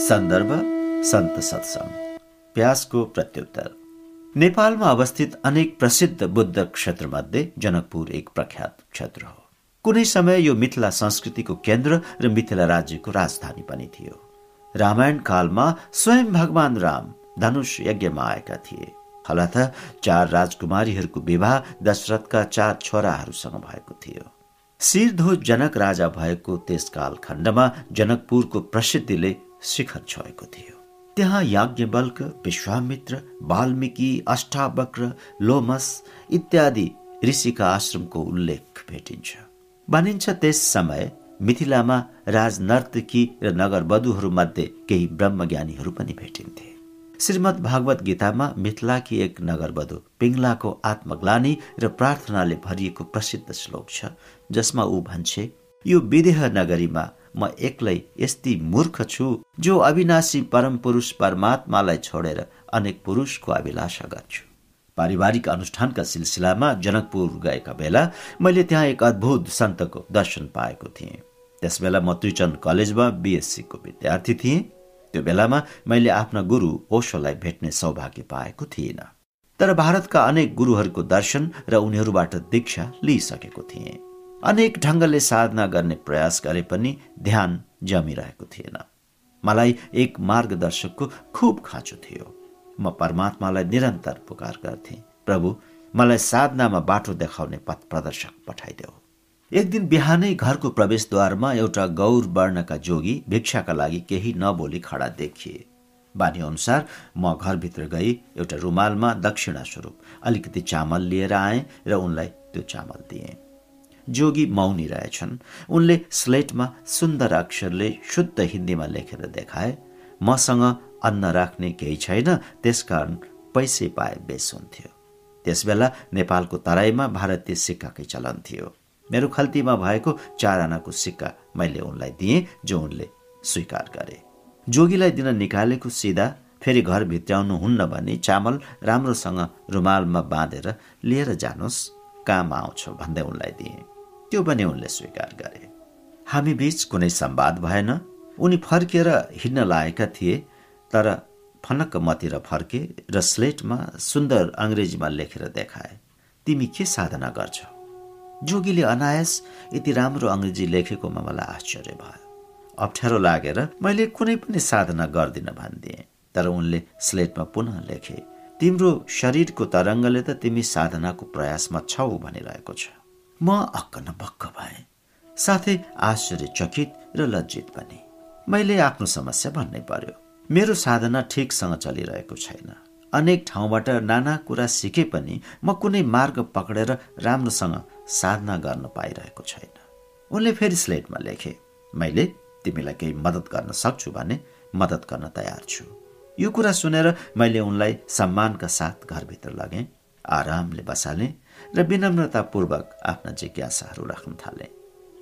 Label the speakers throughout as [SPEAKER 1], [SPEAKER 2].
[SPEAKER 1] सन्दर्भ सन्त सत्सङ्ग। प्यासको प्रत्युत्तर। नेपालमा अवस्थित अनेक प्रसिद्ध बुद्ध क्षेत्रमध्ये जनकपुर एक प्रख्यात क्षेत्र हो। कुनै समय यो मिथिला संस्कृतिको केन्द्र र मिथिला राज्यको राजधानी पनि थियो। रामायण कालमा स्वयं भगवान राम धनुष यज्ञमा आएका थिए। फलत चार राजकुमारीहरूको विवाह दशरथका चार छोराहरूसँग भएको थियो। शिरध्वज जनक राजा भएको त्यस कालखण्डमा जनकपुरको प्रसिद्धिले शिखर छोएको थियो। त्यहाँ याज्ञवल्क विश्वामित्र वाल्मिकी अष्टावक्र लोमस इत्यादि ऋषिका आश्रमको उल्लेख भेटिन्छ। भनिन्छ त्यस समय मिथिलामा राजनर्तकी र नगरवधुहरूमध्ये केही ब्रह्मज्ञानीहरू पनि भेटिन्थे। श्रीमद् भागवत गीतामा मिथिलाकी एक नगरवधु पिङ्लाको आत्मग्लानी र प्रार्थनाले भरिएको प्रसिद्ध श्लोक छ जसमा ऊ भन्छे यो विदेह नगरीमा म एक्लै यस्ती मूर्ख छु जो अविनाशी परम पुरुष परमात्मालाई छोडेर अनेक पुरुषको अभिलाषा गर्छु। पारिवारिक अनुष्ठानका सिलसिलामा जनकपुर गएका बेला मैले त्यहाँ एक अद्भुत सन्तको दर्शन पाएको थिएँ। त्यसबेला म त्रिचन्द कलेजमा बिएससीको विद्यार्थी थिएँ। त्यो बेलामा मैले आफ्ना गुरु ओशोलाई भेट्ने सौभाग्य पाएको थिइनँ। तर भारतका अनेक गुरुहरूको दर्शन र उनीहरूबाट दीक्षा लिइसकेको थिएँ। अनेक ढङ्गले साधना गर्ने प्रयास गरे पनि ध्यान जमिरहेको थिएन। मलाई एक मार्गदर्शकको खुब खाँचो थियो। म परमात्मालाई निरन्तर पुकार गर्थे। प्रभु मलाई साधनामा बाटो देखाउने पथ प्रदर्शक पठाइदेऊ। एक दिन बिहानै घरको प्रवेशद्वारमा एउटा गौर वर्णका जोगी भिक्षाका लागि केही नबोली खडा देखिए। बानी अनुसार म घरभित्र गई एउटा रुमालमा दक्षिणा स्वरूप अलिकति चामल लिएर आएँ र उनलाई त्यो चामल दिएँ। जोगी मौनी रहेछन्। उनले स्लेटमा सुन्दर अक्षरले शुद्ध हिन्दीमा लेखेर देखाए मसँग अन्न राख्ने केही छैन त्यसकारण पैसे पाए बेस हुन्थ्यो। त्यसबेला नेपालको तराईमा भारतीय सिक्काकै चलन थियो। मेरो खल्तीमा भएको चार आनाको सिक्का मैले उनलाई दिएँ जो उनले स्वीकार गरे। जोगीलाई दिन निकालेको सिधा फेरि घर भित्राउनु हुन्न भने चामल राम्रोसँग रुमालमा बाँधेर लिएर जानुहोस् काम आउँछ भन्दै उनलाई दिएँ। त्यो पनि उनले स्वीकार गरे। हामी बीच कुनै संवाद भएन। उनी फर्केर हिँड्न लागेका थिए तर फनक्क मतिर फर्के र स्लेटमा सुन्दर अङ्ग्रेजीमा लेखेर देखाए तिमी के साधना गर्छौ? जोगीले अनायस यति राम्रो अङ्ग्रेजी लेखेकोमा मलाई आश्चर्य भयो। अप्ठ्यारो लागेर मैले कुनै पनि साधना गर्दिन भनिदिएँ तर उनले स्लेटमा पुनः लेखे तिम्रो शरीरको तरङ्गले त तिमी साधनाको प्रयासमा छौ भनिरहेको छ। म अक्क बक्क भएँ। साथै आश्चर्यचकित र लज्जित पनि। मैले आफ्नो समस्या भन्नै पर्यो। मेरो साधना ठिकसँग चलिरहेको छैन। अनेक ठाउँबाट नाना कुरा सिके पनि म कुनै मार्ग पक्रेर राम्रोसँग साधना गर्न पाइरहेको छैन। उनले फेरि स्लेटमा लेखे मैले तिमीलाई केही मद्दत गर्न सक्छु भने मद्दत गर्न तयार छु। यो कुरा सुनेर मैले उनलाई सम्मानका साथ घरभित्र लगेँ। आरामले बसालेँ। र विनम्रतापूर्वक आफ्ना जिज्ञासाहरू राख्न थाले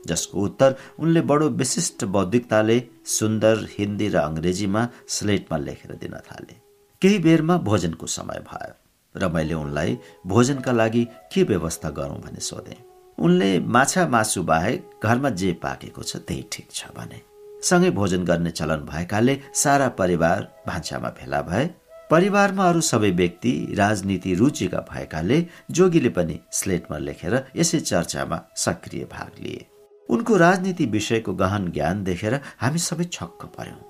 [SPEAKER 1] जसको उत्तर उनले बडो विशिष्ट बौद्धिकताले सुन्दर हिन्दी र अङ्ग्रेजीमा स्लेटमा लेखेर दिन थाले। केही बेरमा भोजनको समय भयो र मैले उनलाई भोजनका लागि के व्यवस्था गरौँ भने सोधेँ। उनले माछा मासु बाहेक घरमा जे पाकेको छ त्यही ठिक छ भने। सँगै भोजन गर्ने चलन भएकाले सारा परिवार भान्सामा भेला भए परिवारमा अरू सबै व्यक्ति राजनीति रुचिका भएकाले जोगीले पनि स्लेटमा लेखेर यसै चर्चामा सक्रिय भाग लिए। उनको राजनीति विषयको गहन ज्ञान देखेर हामी सबै छक्क पर्यौँ।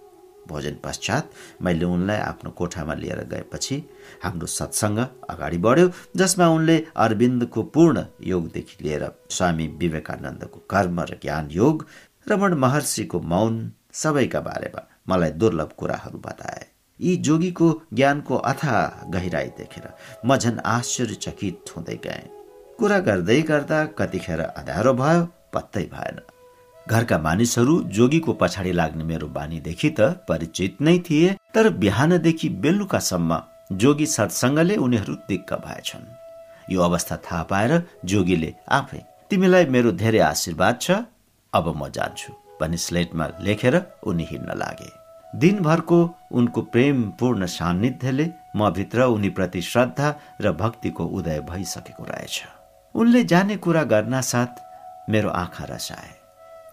[SPEAKER 1] भोजन पश्चात मैले उनलाई आफ्नो कोठामा लिएर गएपछि हाम्रो सत्सङ्ग अगाडि बढ्यो जसमा उनले अरविन्दको पूर्ण योगदेखि लिएर स्वामी विवेकानन्दको कर्म र ज्ञान योग रमण महर्षिको मौन सबैका बारेमा मलाई दुर्लभ कुराहरू बताए। यी जोगीको ज्ञानको अथा गहिराई देखेर म झन् आश्चर्यचकित हुँदै गएँ। कुरा गर्दै गर्दा कतिखेर अँध्यारो भयो पत्तै भएन। घरका मानिसहरू जोगीको पछाडि लाग्ने मेरो बानीदेखि त परिचित नै थिए तर बिहानदेखि बेलुकासम्म जोगी सत्सङ्गले उनीहरू दिक्क भएछन्। यो अवस्था थाहा पाएर जोगीले आफै तिमीलाई मेरो धेरै आशीर्वाद छ अब म जान्छु भनी स्लेटमा लेखेर उनी हिँड्न लागे। दिनभरको उनको प्रेमपूर्ण सान्निध्यले म भित्र उनीप्रति श्रद्धा र भक्तिको उदय भइसकेको रहेछ। उनले जाने कुरा गर्न साथ मेरो आँखा रसाए।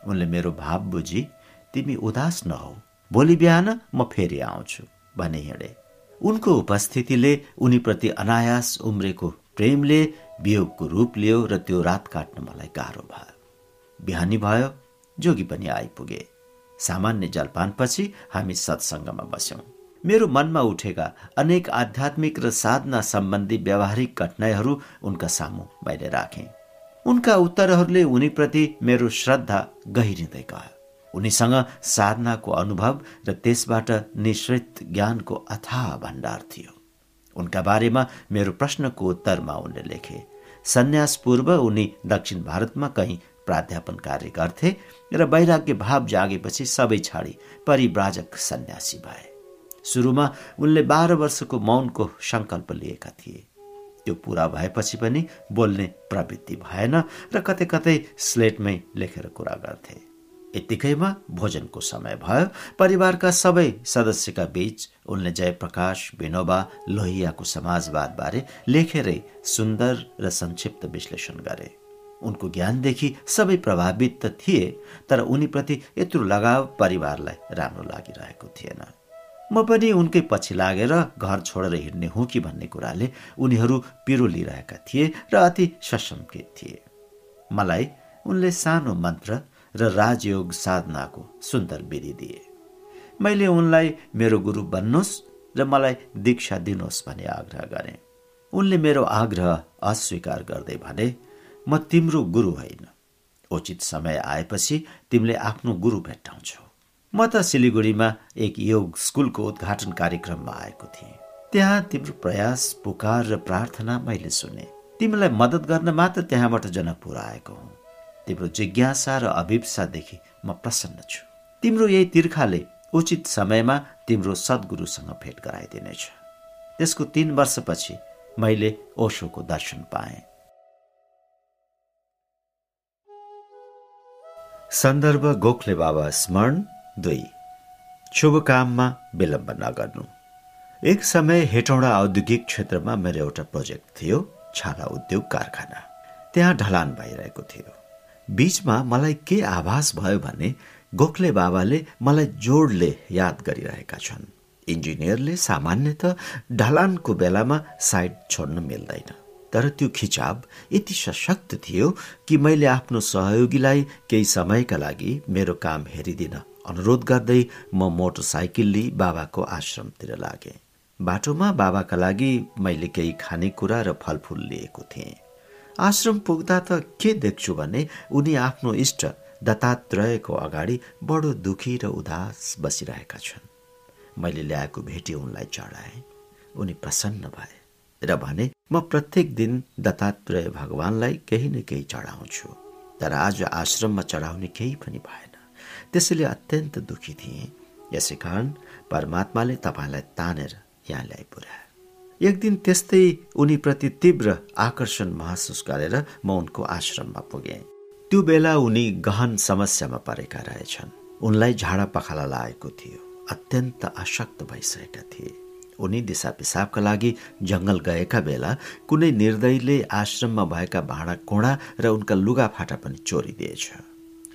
[SPEAKER 1] उनले मेरो भाव बुझी तिमी उदास नहौ भोलि बिहान म फेरि आउँछु भने हिँडे। उनको उपस्थितिले उनीप्रति अनायास उम्रेको प्रेमले वियोगको रूप लियो र त्यो रात काट्न मलाई गाह्रो भयो। बिहानी भयो जोगी पनि आइपुगे। सामान्य जलपानपछि हामी सत्सङ्गमा बस्यौं। मेरो मनमा उठेका अनेक आध्यात्मिक र साधना सम्बन्धी व्यावहारिक घटनाहरू उनका सामु मैले राखेँ। उनका उत्तरहरूले उनीप्रति मेरो श्रद्धा गहिरिँदै गयो। उनीसँग साधनाको अनुभव र त्यसबाट निश्रित ज्ञानको अथाह भण्डार थियो। उनका बारेमा मेरो प्रश्नको उत्तरमा उनले लेखे सन्यास पूर्व उनी दक्षिण भारतमा कहीँ प्राध्यापन कार्य गर्थे र वैराग्य भाव जागेपछि सबै छाडी परिव्राजक सन्यासी भए। सुरुमा उनले बाह्र वर्षको मौनको सङ्कल्प लिएका थिए। त्यो पुरा भएपछि पनि बोल्ने प्रवृत्ति भएन र कतै कतै स्लेटमै लेखेर कुरा गर्थे। यत्तिकैमा भोजनको समय भयो। परिवारका सबै सदस्यका बीच उनले जयप्रकाश विनोबा लोहियाको समाजवादबारे लेखेरै सुन्दर र संक्षिप्त विश्लेषण गरे। उनको ज्ञानदेखि सबै प्रभावित त थिए तर उनीप्रति यत्रो लगाव परिवारलाई राम्रो लागिरहेको थिएन। म पनि उनकै पछि लागेर घर छोडेर हिँड्ने हुँ कि भन्ने कुराले उनीहरू पिरो लिइरहेका थिए र अति सशङ्कित थिए। मलाई उनले सानो मन्त्र र राजयोग साधनाको सुन्दर विधि दिए। मैले उनलाई मेरो गुरु बन्नुहोस् र मलाई दीक्षा दिनुहोस् भन्ने आग्रह गरेँ। उनले मेरो आग्रह अस्वीकार गर्दै भने म तिम्रो गुरु होइन। उचित समय आएपछि तिमीले आफ्नो गुरु भेट्टाउँछौ। म त सिलिगुडीमा एक योग स्कुलको उद्घाटन कार्यक्रममा आएको थिएँ। त्यहाँ तिम्रो प्रयास पुकार र प्रार्थना मैले सुने। तिमीलाई मद्दत गर्न मात्र त्यहाँबाट जनकपुर आएको हुँ। तिम्रो जिज्ञासा र अभिप्सादेखि म प्रसन्न छु। तिम्रो यही तिर्खाले उचित समयमा तिम्रो सद्गुरुसँग भेट गराइदिनेछ। त्यसको तीन वर्षपछि मैले ओशोको दर्शन पाएँ। सन्दर्भ गोखले बाबा स्मरण दुई। शुभ काममा विलम्ब नगर्नु एक समय हेटौँडा औद्योगिक क्षेत्रमा मेरो एउटा प्रोजेक्ट थियो छाला उद्योग कारखाना। त्यहाँ ढलान भइरहेको थियो। बीचमा मलाई के आभास भयो भने गोखले बाबाले मलाई जोडले याद गरिरहेका छन्। इन्जिनियरले सामान्यत ढलानको बेलामा साइड छोड्न मिल्दैन। तर त्यो खिचाव यति सशक्त थियो कि मैले आफ्नो सहयोगीलाई केही समयका लागि मेरो काम हेरिदिन अनुरोध गर्दै म मोटरसाइकल लिई बाबाको आश्रमतिर लागेँ। बाटोमा बाबाका लागि मैले केही खानेकुरा र फलफुल लिएको थिएँ। आश्रम पुग्दा त के देख्छु भने उनी आफ्नो इष्ट दत्तात्रयको अगाडि बडो दुखी र उदास बसिरहेका छन्। मैले ल्याएको भेटी उनलाई चढाएँ। उनी प्रसन्न भए। र भने म प्रत्येक दिन दत्तात्रेय भगवानलाई केही न केही चढाउँछु। तर आज आश्रममा चढाउने केही पनि भएन। त्यसैले अत्यन्त दुखी थिएँ। यसै कारण परमात्माले तपाईँलाई तानेर यहाँ ल्याइ पुर्याए एक दिन त्यस्तै उनीप्रति तीव्र आकर्षण महसुस गरेर म उनको आश्रममा पुगेँ। त्यो बेला उनी गहन समस्यामा परेका रहेछन्। उनलाई झाडा पखाला लागेको थियो। अत्यन्त आशक्त भइसकेका थिए। उनी दिशा पिसाबका लागि जङ्गल गएका बेला कुनै निर्दयीले आश्रममा भएका भाँडा कोडा र उनका लुगाफाटा पनि चोरिदिएछ।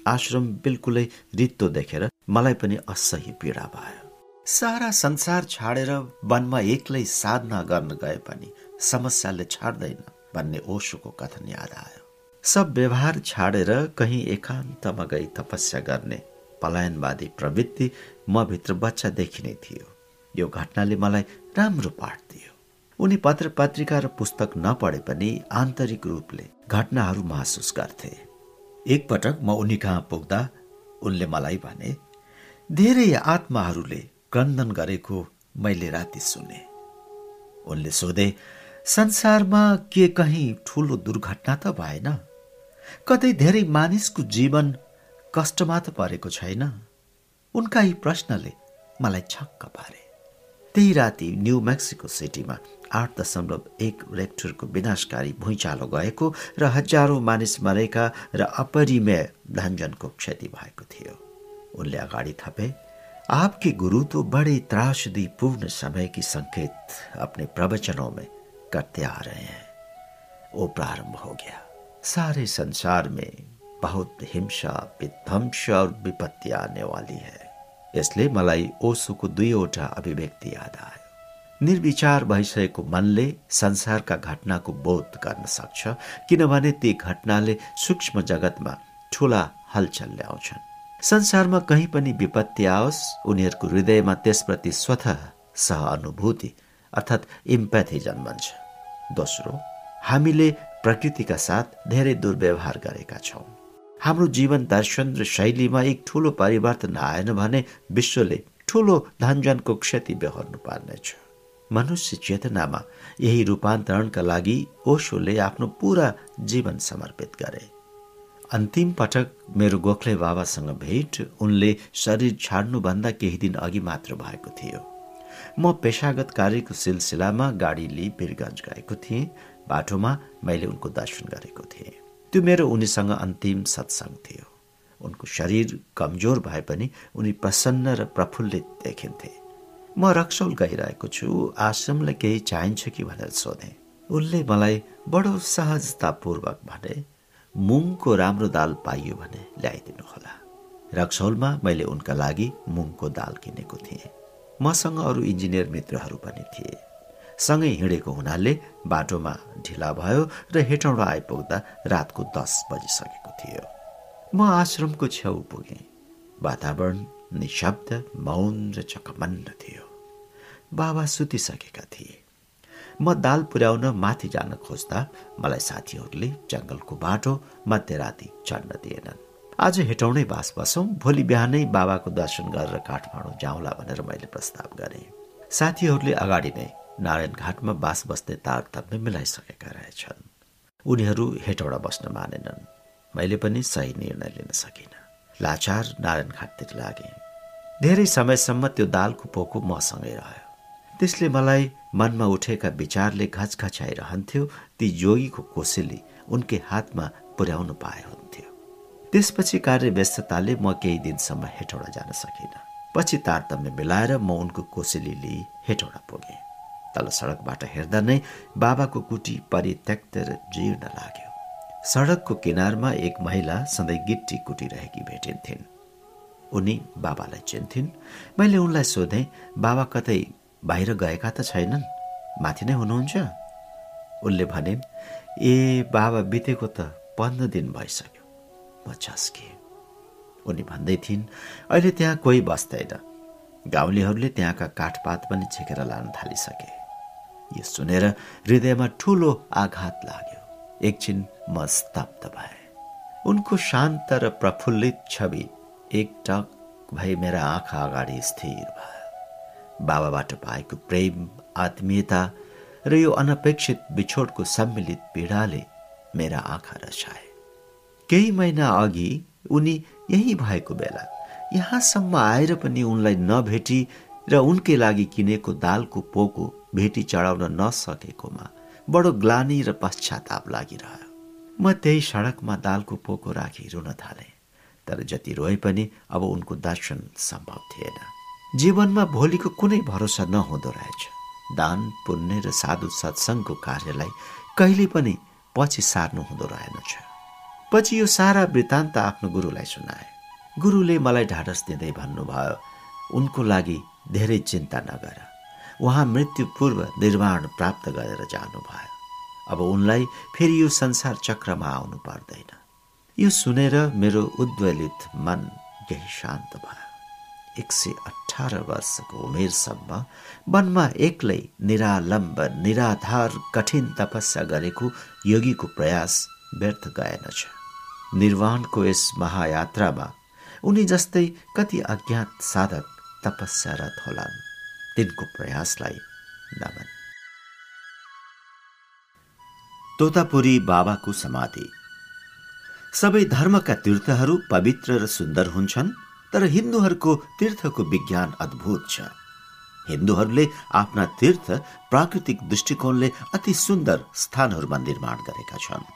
[SPEAKER 1] आश्रम बिल्कुलै रित्तो देखेर मलाई पनि असह्य पीडा भयो। सारा संसार छाडेर वनमा एक्लै साधना गर्न गए पनि समस्याले छाड्दैन भन्ने ओशोको कथन याद आयो। सब व्यवहार छाडेर कहीँ एकान्तमा गई तपस्या गर्ने पलायनवादी प्रवृत्ति म भित्र बच्चादेखि नै थियो। यो घटनाले मलाई राम्रो पाठ दियो। उनी पत्र पत्रिका र पुस्तक नपढे पनि आन्तरिक रूपले घटनाहरू महसुस गर्थे। एकपटक म उनी कहाँ पुग्दा उनले मलाई भने धेरै आत्माहरूले क्रन्दन गरेको मैले राति सुने। उनले सोधे संसारमा के कहीँ ठुलो दुर्घटना त भएन? कतै धेरै मानिसको जीवन कष्टमा त परेको छैन? उनका यी प्रश्नले मलाई छक्क पारे। त्यही राति न्यू मेक्सिको सिटीमा आठ दशमलव एक रेक्टरको विनाशकारी भुइँचालो गएको र हजारौँ मानिस मरेका र अपरिमेय क्षति भएको थियो। उनले अगाडि थपे, आपके गुरु तो बड़े त्रासदी पूर्ण समय की संकेत अपने प्रवचनों में करते आ रहे हैं। वो प्रारंभ हो गया। सारे संसार में बहुत हिंसा, विध्वंस और विपत्ति आने वाली है। यसले मलाई ओसोको दुईवटा अभिव्यक्ति याद आयो। निर्विचार भइसकेको मनले संसारका घटनाको बोध गर्न सक्छ किनभने ती घटनाले सूक्ष्म जगतमा ठुला हलचल ल्याउँछन्। संसारमा कहीँ पनि विपत्ति आओस् उनीहरूको हृदयमा त्यसप्रति स्वत सहानुभूति अर्थात् इम्प्याथी जन्मन्छ। दोस्रो हामीले प्रकृतिका साथ धेरै दुर्व्यवहार गरेका छौँ। हाम्रो जीवन दर्शन र शैलीमा एक ठुलो परिवर्तन आएन भने विश्वले ठुलो धनजनको क्षति बेहोर्नु पर्नेछ। मनुष्य चेतनामा यही रूपान्तरणका लागि ओशोले आफ्नो पुरा जीवन समर्पित गरे। अन्तिम पटक मेरो गोखले बाबासँग भेट उनले शरीर छाड्नुभन्दा केही दिन अघि मात्र भएको थियो। म पेसागत कार्यको सिलसिलामा गाडी लिई वीरगञ्ज गएको थिएँ बाटोमा मैले उनको दर्शन गरेको थिएँ। त्यो मेरो उनीसँग अन्तिम सत्सङ्ग थियो। उनको शरीर कमजोर भए पनि उनी प्रसन्न र प्रफुल्लित देखिन्थे। म रक्सौल गइरहेको छु आश्रमलाई केही चाहिन्छ कि भनेर सोधेँ। उनले मलाई बडो सहजतापूर्वक भने मुङको राम्रो दाल पाइयो भने ल्याइदिनु होला रक्सौलमा मैले उनका लागि मुङको दाल किनेको थिएँ। मसँग अरू इन्जिनियर मित्रहरू पनि थिए। सँगै हिँडेको हुनाले बाटोमा ढिला भयो र हेटौँडा आइपुग्दा रातको दस बजिसकेको थियो। म आश्रमको छेउ पुगेँ। वातावरण निशब्द मौन र चकमन्न थियो। बाबा सुतिसकेका थिए। म दाल पुर्याउन माथि जान खोज्दा मलाई साथीहरूले जङ्गलको बाटो मध्यराति चढ्न दिएनन्। आज हेटौँडै बास बसौँ भोलि बिहानै बाबाको दर्शन गरेर काठमाडौँ जाउँला भनेर मैले प्रस्ताव गरेँ। साथीहरूले अगाडि नै नारायण घाटमा बास बस्ने तारतम्य मिलाइसकेका रहेछन्। उनीहरू हेटौडा बस्न मानेनन्। मैले पनि सही निर्णय लिन सकिनँ। लाचार नारायण घाटतिर लागे। धेरै समयसम्म त्यो दालको पोको मसँगै रह्यो। त्यसले मलाई मनमा उठेका विचारले घचघचाइरहन्थ्यो। ती जोगीको कोसेली उनकै हातमा पुर्याउनु पाए हुन्थ्यो। त्यसपछि कार्य व्यस्तताले म केही दिनसम्म हेटौडा जान सकिनँ। पछि तारतम्य मिलाएर म उनको कोसेली लिई हेटौडा पुगेँ। तल सडकबाट हेर्दा नै बाबाको कुटी परित्यक्त र जीर्ण लाग्यो। सडकको किनारमा एक महिला सधैँ गिट्टी कुटिरहेकी भेटिन्थिन्। उनी बाबालाई चिन्थिन् मैले उनलाई सोधेँ बाबा कतै बाहिर गएका त छैनन्? माथि नै हुनुहुन्छ? उनले भनिन् ए बाबा बितेको त पन्ध्र दिन भइसक्यो। म झस्के उनी भन्दै थिइन् अहिले त्यहाँ कोही बस्दैन। गाउँलेहरूले त्यहाँका काठपात पनि छेकेर लान थालिसके। यो सुनेर हृदयमा ठुलो आघात लाग्यो। एकछिन म स्तब्ध भए। उनको शान्त र प्रफुल्लित छवि एकटक भई मेरा आँखा अगाडि स्थिर भयो। बाबाबाट पाएको प्रेम आत्मीयता र यो अनपेक्षित बिछोडको सम्मिलित पीडाले मेरा आँखा रसाए केही महिना अघि उनी यही भएको बेला यहाँसम्म आएर पनि उनलाई नभेटी र उनकै लागि किनेको दालको पोको भेटी चढाउन नसकेकोमा बडो ग्लानी र पश्चाताप लागिरह्यो। म त्यही सडकमा दालको पोको राखी रुन थाले तर जति रोए पनि अब उनको दर्शन सम्भव थिएन। जीवनमा भोलिको कुनै भरोसा नहुँदो रहेछ। दान पुण्य र साधु सत्सङ्गको कार्यलाई कहिले पनि पछि सार्नु हुँदो रहेनछ। पछि यो सारा वृत्तान्त आफ्नो गुरुलाई सुनाए। गुरुले मलाई ढाडस दिँदै भन्नुभयो उनको लागि धेरै चिन्ता नगर। उहाँ मृत्यु पूर्व निर्वाण प्राप्त गरेर जानुभयो। अब उनलाई फेरि यो संसार चक्रमा आउनु पर्दैन। यो सुनेर मेरो उद्वेलित मन केही शान्त भयो। एक सय अठार वर्षको उमेरसम्म वनमा एक्लै निरालम्ब निराधार कठिन तपस्या गरेको योगीको प्रयास व्यर्थ गएनछ निर्वाणको यस महायात्रामा उनी जस्तै कति अज्ञात साधक तपस्यारत होलान्। तिनको प्रयासलाई नमन। तोतापुरी बाबाको समाधि। सबै धर्मका तीर्थहरू पवित्र र सुन्दर हुन्छन् तर हिन्दूहरूको तीर्थको विज्ञान अद्भुत छ। हिन्दूहरूले आफ्ना तीर्थ प्राकृतिक दृष्टिकोणले अति सुन्दर स्थानहरूमा निर्माण गरेका छन्।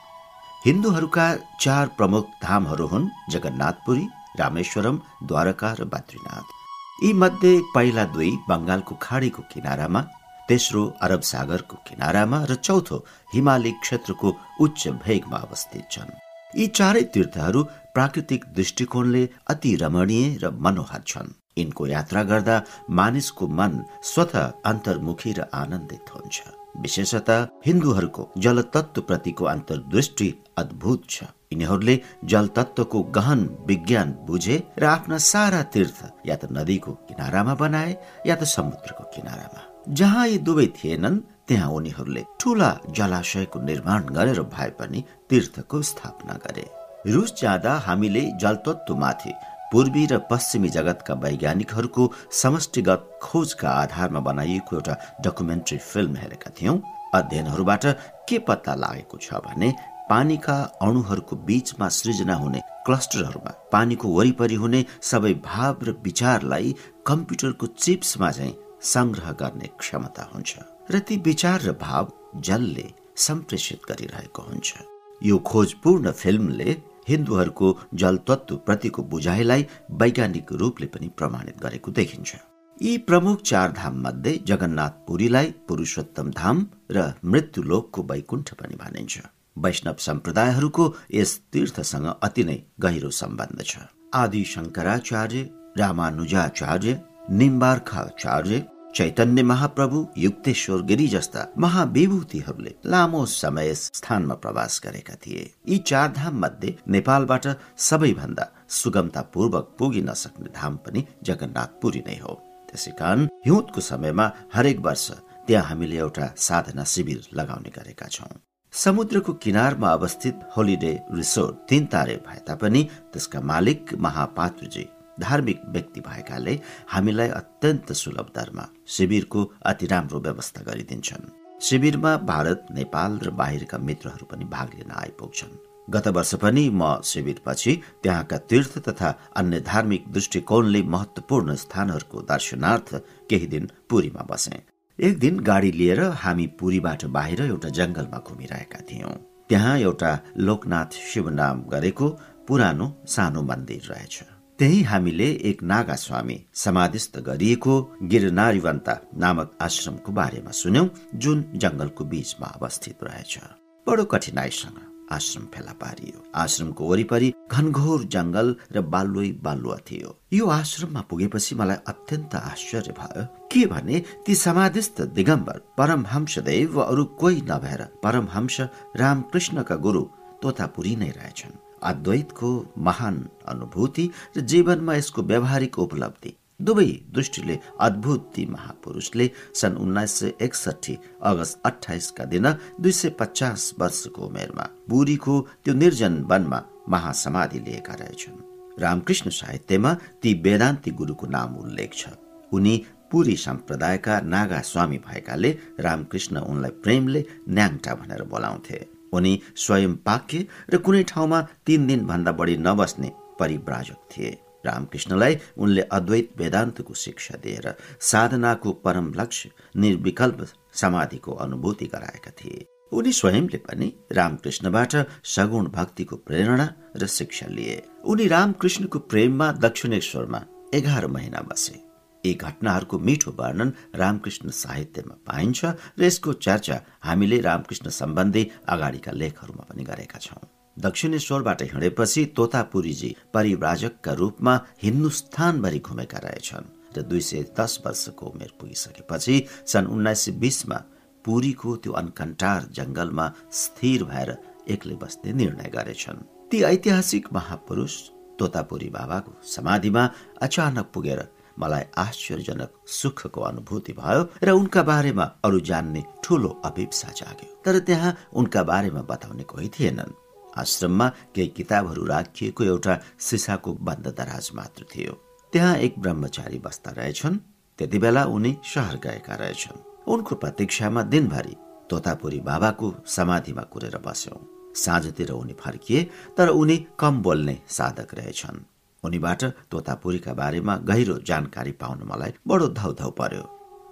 [SPEAKER 1] हिन्दूहरूका चार प्रमुख धामहरू हुन् जगन्नाथपुरी रामेश्वरम द्वारका र बद्रीनाथ। यी मध्ये पहिला दुई बङ्गालको खाडीको किनारामा तेस्रो अरब सागरको किनारामा र चौथो हिमाली क्षेत्रको उच्च भेगमा अवस्थित छन्। यी चारै तीर्थहरू प्राकृतिक दृष्टिकोणले अति रमणीय र मनोहर छन्। यिनको यात्रा गर्दा मानिसको मन स्वत अन्तर्मुखी र आनन्दित हुन्छ। विशेषतः हिन्दूहरूको जल तत्व प्रतिको अन्तर्दृष्टि अद्भुत छ। यिनीहरूले जल तत्वको गहन विज्ञान बुझे र आफ्ना सारा तीर्थ या त नदीको किनारामा बनाए या त समुद्रको किनारामा। जहाँ यी दुवै थिएनन् त्यहाँ उनीहरूले ठूला जलाशयको निर्माण गरेर भए पनि तीर्थको स्थापना गरे। रुस जाँदा हामीले जलतत्वमाथि पूर्वी र पश्चिमी जगतका वैज्ञानिकहरूको समष्टिगत खोजका आधारमा बनाइएको एउटा डकुमेन्ट्री फिल्म हेरेका थियौं। अध्ययनहरूबाट के पत्ता लागेको छ भने पानीका अणुहरूको बीचमा सृजना हुने क्लस्टरहरूमा पानीको वरिपरि हुने सबै भाव र विचारलाई कम्प्युटरको चिप्समा चाहिँ संग्रह गर्ने क्षमता हुन्छ र ती विचार र भाव जलले सम्प्रेषित गरिरहेको हुन्छ। यो खोजपूर्ण फिल्मले हिन्दूहरूको जल तत्व प्रतिको बुझाइलाई वैज्ञानिक रूपले पनि प्रमाणित गरेको देखिन्छ। यी प्रमुख चार धाम मध्ये जगन्नाथ पुरीलाई पुरुषोत्तम धाम र मृत्युलोकको वैकुण्ठ पनि भनिन्छ। वैष्णव सम्प्रदायहरूको यस तीर्थसँग अति नै गहिरो सम्बन्ध छ। आदि शङ्कराचार्य रामानुजाचार्य निम्बार्खाचार्य चैतन्य महाप्रभु युक्तेश्वर गिरी जस्ता महाविभूतिहरूले लामो समय स्थानमा प्रवास गरेका थिए। यी चार धाम मध्ये नेपालबाट सबैभन्दा सुगमतापूर्वक पुगिन सक्ने धाम पनि जगन्नाथपुरी नै हो। त्यसै कारण हिउँदको समयमा हरेक वर्ष त्यहाँ हामीले एउटा साधना शिविर लगाउने गरेका छौँ। समुद्रको किनारमा अवस्थित होलिडे रिसोर्ट तीन तारे भए तापनि त्यसका मालिक महापात्रजी धार्मिक व्यक्ति भएकाले हामीलाई अत्यन्त सुलभ दरमा शिविरको अति राम्रो व्यवस्था गरिदिन्छन्। शिविरमा भारत नेपाल र बाहिरका मित्रहरू पनि भाग लिन आइपुग्छन्। गत वर्ष पनि म शिविरपछि त्यहाँका तीर्थ तथा अन्य धार्मिक दृष्टिकोणले महत्वपूर्ण स्थानहरूको दर्शनार्थ केही दिन पुरीमा बसे। एक दिन गाडी लिएर हामी पुरीबाट बाहिर एउटा जंगलमा घुमिरहेका थियौं। त्यहाँ एउटा लोकनाथ शिव नाम गरेको पुरानो सानो मन्दिर रहेछ। त्यही हामीले एक नागा स्वामी समाधिस्थ गरिएको गिरनारीवन्ता नामक आश्रमको बारेमा सुन्यौं जुन जंगलको बीचमा अवस्थित रहेछ। बडो कठिनाईसँग आश्रम फेला पारियो। आश्रमको वरिपरि घनघोर जंगल र बालुई बालुवा थियो। यो आश्रममा पुगेपछि मलाई अत्यन्त आश्चर्य भयो के भने ती समाधिस्थ दिगम्बर परमहंसदेव वा अरू कोही नभएर परमहंस रामकृष्णका गुरु तोतापुरी नै रहेछन्। अद्वैतको महान अनुभूति र जीवनमा यसको व्यावहारिक उपलब्धि दुवै दृष्टिले अद्भुत ती महापुरुषले सन् उन्नाइस सय एकसठी अगस्त अठाइसका दिन दुई सय पचास वर्षको उमेरमा पुरीको त्यो निर्जन वनमा महासमाधि लिएका रहेछन्। रामकृष्ण साहित्यमा ती वेदान्ती गुरुको नाम उल्लेख छ। उनी पुरी सम्प्रदायका नागा स्वामी भएकाले रामकृष्ण उनलाई प्रेमले न्याङटा भनेर बोलाउँथे। उनी स्वयं पाक्य र कुनै ठाउँमा तीन दिन भन्दा बढी नबस्ने परिव्राजक थिए। रामकृष्णलाई उनले अद्वैत वेदान्तको शिक्षा दिएर साधनाको परम लक्ष्य निर्विकल्प समाधिको अनुभूति गराएका थिए। उनी स्वयंले पनि रामकृष्णबाट सगुण भक्तिको प्रेरणा र शिक्षा लिए। उनी रामकृष्णको प्रेममा दक्षिणेश्वरमा एघार महिना बसे। यी घटनाहरूको मिठो वर्णन रामकृष्ण साहित्यमा पाइन्छ र यसको चर्चा हामीले रामकृष्ण सम्बन्धी अगाडिका लेखहरूमा पनि गरेका छौं। दक्षिणेश्वरबाट हिँडेपछि तोतापुरीजी परिव्राजकका रूपमा हिन्दुस्तानभरि घुमेका रहेछन् र दुई सय दस वर्षको उमेर पुगिसकेपछि सन् उन्नाइस सय बिसमा पुरीको त्यो अनकन्टार जंगलमा स्थिर भएर एक्लै बस्ने निर्णय गरेछन्। ती ऐतिहासिक महापुरुष तोतापुरी बाबाको समाधिमा अचानक पुगेर मलाई आश्चर्यजनक सुखको अनुभूति भयो र उनका बारेमा अरू जान्ने ठूलो अभिप्सा जाग्यो। तर त्यहाँ उनका बारेमा बताउने कोही थिएनन्। आश्रममा केही किताबहरू राखिएको एउटा सिसाको बन्द दराज मात्र थियो। त्यहाँ एक ब्रह्मचारी बस्दा रहेछन्। त्यति बेला उनी सहर गएका रहेछन्। उनको प्रतीक्षामा दिनभरि तोतापुरी बाबाको समाधिमा कुरेर बस्यौं। साँझतिर उनी फर्किए तर उनी कम बोल्ने साधक रहेछन्। उनीबाट तोतापुरीका बारेमा गहिरो जानकारी पाउन मलाई बडो धौधौ पर्यो।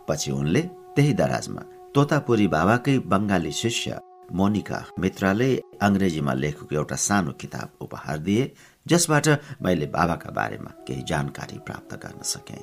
[SPEAKER 1] पछि उनले त्यही दराजमा तोतापुरी बाबाकै बङ्गाली शिष्य मोनिका मित्राले अङ्ग्रेजीमा लेखेको एउटा सानो किताब उपहार दिए जसबाट मैले बाबाका बारेमा केही जानकारी प्राप्त गर्न सके।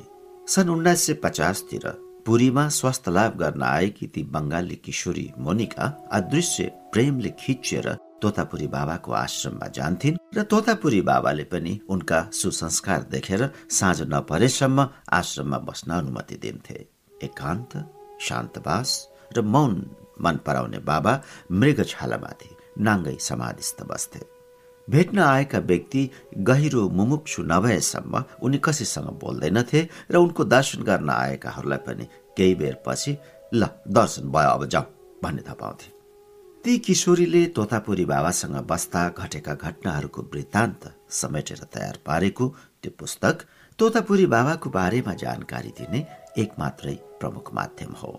[SPEAKER 1] सन् उन्नाइस सय पचासतिर पुरीमा स्वास्थ्य लाभ गर्न आएकी ती बङ्गाली किशोरी मोनिका अदृश्य प्रेमले खिचिएर तोतापुरी बाबाको आश्रममा जान्थिन् र तोतापुरी बाबाले पनि उनका सुसंस्कार देखेर साँझ नपरेसम्म आश्रममा बस्न अनुमति दिन्थे। एकान्त शान्तवास र मौन मन पराउने बाबा मृग छालामाथि नाङ्गै समाधिस्थ बस्थे। भेट्न आएका व्यक्ति गहिरो मुमुक्षु नभएसम्म उनी कसैसँग बोल्दैनथे र उनको दर्शन गर्न आएकाहरूलाई पनि केही बेर पछि ल दर्शन भयो अब जाऊ भन्ने थपाउँथे। ती किशोरीले तोतापुरी बाबासँग बस्दा घटेका घटनाहरूको वृत्तान्त समेटेर तयार पारेको त्यो पुस्तक तोतापुरी बाबाको बारेमा जानकारी दिने एक मात्रै प्रमुख माध्यम हो।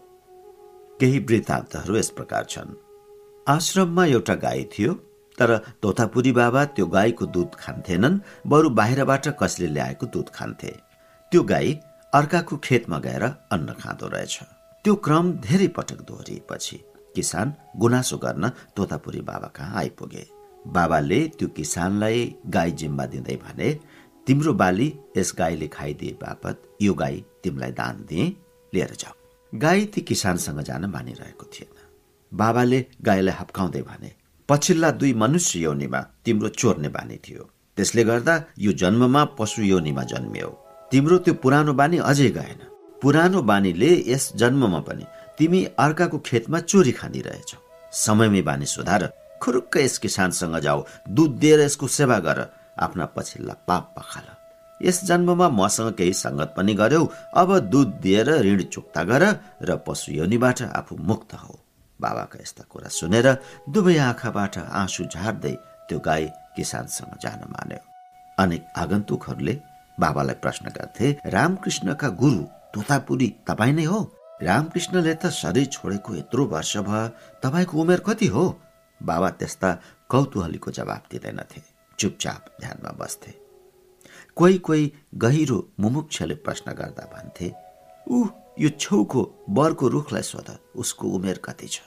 [SPEAKER 1] केही वृत्तान्तहरू यस प्रकार छन्। आश्रममा एउटा गाई थियो तर तोतापुरी बाबा त्यो गाईको दुध खान्थेनन् बरु बाहिरबाट कसले ल्याएको दुध खान्थे। त्यो गाई अर्काको खेतमा गएर अन्न खाँदो रहेछ। त्यो क्रम धेरै पटक दोहोरिएपछि किसान गुनासो गर्न तोतापुरी बाबा कहाँ आइपुगे? बाबाले त्यो किसानलाई गाई जिम्मा दिँदै भने तिम्रो बाली यस गाईले खाइदिए बापत यो गाई तिमीलाई दान दिए। लिएर जाऊ गाई ती किसानसँग जान मानिरहेको थिएन। बाबाले गाईलाई हप्काउँदै भने पछिल्ला दुई मनुष्य योनिमा तिम्रो चोर्ने बानी थियो। त्यसले गर्दा यो जन्ममा पशु योनिमा जन्मियो। तिम्रो त्यो पुरानो बानी अझै गएन। पुरानो बानीले यस जन्ममा पनि तिमी अर्काको खेतमा चोरी खानिरहेछौ समयमै बानी सुधार खुरुक्क यस किसानसँग जाऊ दुध दिएर यसको सेवा गर आफ्ना पछिल्ला पाप पखाल। यस जन्ममा मसँग केही सङ्गत पनि गर्यौ अब दुध दिएर ऋण चुक्ता गर र पशु योनिबाट आफू मुक्त हो। बाबाका यस्ता कुरा सुनेर दुवै आँखाबाट आँसु झार्दै त्यो गाई किसानसँग जान मान्यो। अनेक आगन्तुकहरूले बाबालाई प्रश्न गर्थे रामकृष्णका गुरु तोतापुरी तपाईँ नै हो? रामकृष्णले त शरीर छोडेको यत्रो वर्ष भयो तपाईँको उमेर कति हो? बाबा त्यस्ता कौतूहलीको जवाब दिँदैनथे। चुपचाप ध्यानमा बस्थे। कोही कोही गहिरो मुमुक्षले प्रश्न गर्दा भन्थे ऊ यो छेउको बरको रुखलाई सोध उसको उमेर कति छ?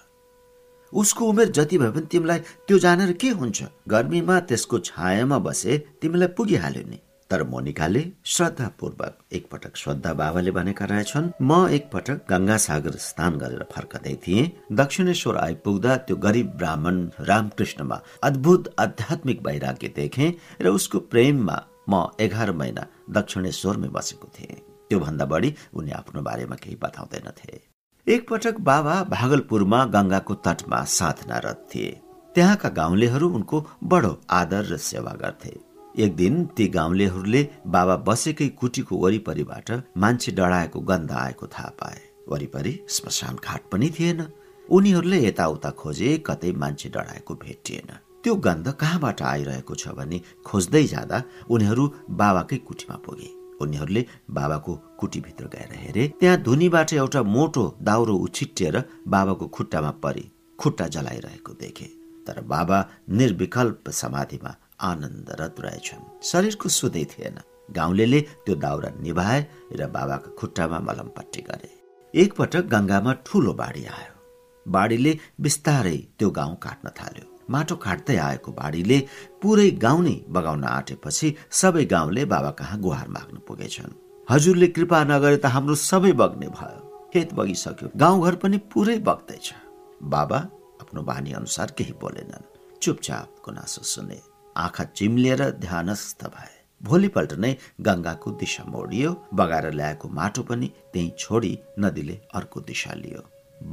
[SPEAKER 1] उसको उमेर जति भए पनि तिमीलाई त्यो जानेर के हुन्छ? गर्मीमा त्यसको छायामा बसे तिमीलाई पुगिहाल्यो नि। तर मोनिकाले श्रद्धापूर्वक एकपटक श्रद्धा बाबाले भनेका रहेछन्। म एकपटक गङ्गा सागर स्नान गरेर फर्कदै थिएँ। दक्षिणेश्वर आइपुग्दा त्यो गरिब ब्राह्मण रामकृष्णमा अद्भुत आध्यात्मिक वैराग्य देखेँ र उसको प्रेममा म एघार महिना दक्षिणेश्वरमै बसेको थिएँ। त्योभन्दा बढी उनी आफ्नो बारेमा केही बताउँदैनथे एकपटक बाबा भागलपुरमा गंगाको तटमा साधनारत थिए। त्यहाँका गाउँलेहरू उनको बडो आदर र सेवा गर्थे। एक दिन ती गाउँलेहरूले बाबा बसेकै कुटीको वरिपरिबाट मान्छे डढाएको गन्ध आएको थाहा पाए। वरिपरि श्मशान घाट पनि थिएन। उनीहरूले यताउता खोजे कतै मान्छे डढाएको भेटिएन। त्यो गन्ध कहाँबाट आइरहेको छ भने खोज्दै जाँदा उनीहरू बाबाकै कुटीमा पुगे। उनीहरूले बाबाको कुटीभित्र गएर हेरे त्यहाँ धुनीबाट एउटा मोटो दाउरो उछिटिएर बाबाको खुट्टामा परि खुट्टा जलाइरहेको देखे। तर बाबा निर्विकल्प समाधिमा आनन्दरत रहेछन् शरीरको सुधै थिएन। गाउँले त्यो दाउरा निभाए र बाबाको खुट्टामा मलमपट्टि गरे। एकपटक गङ्गामा ठूलो बाढी आयो। बाढीले बिस्तारै त्यो गाउँ काट्न थाल्यो। माटो काट्दै आएको बाढीले पुरै गाउँ नै बगाउन आँटेपछि सबै गाउँले बाबा कहाँ गुहार माग्न पुगेछन्। हजुरले कृपा नगरे त हाम्रो सबै बग्ने भयो। खेत बगिसक्यो। गाउँघर पनि पुरै बग्दैछ। बाबा आफ्नो बानी अनुसार केही बोलेनन्। चुपचाप गुनासो सुने। आँखा चिम्लिएर ध्यानस्थ भए। भोलिपल्ट नै गङ्गाको दिशा मोडियो बगाएर ल्याएको माटो पनि त्यही छोडी नदीले अर्को दिशा लियो।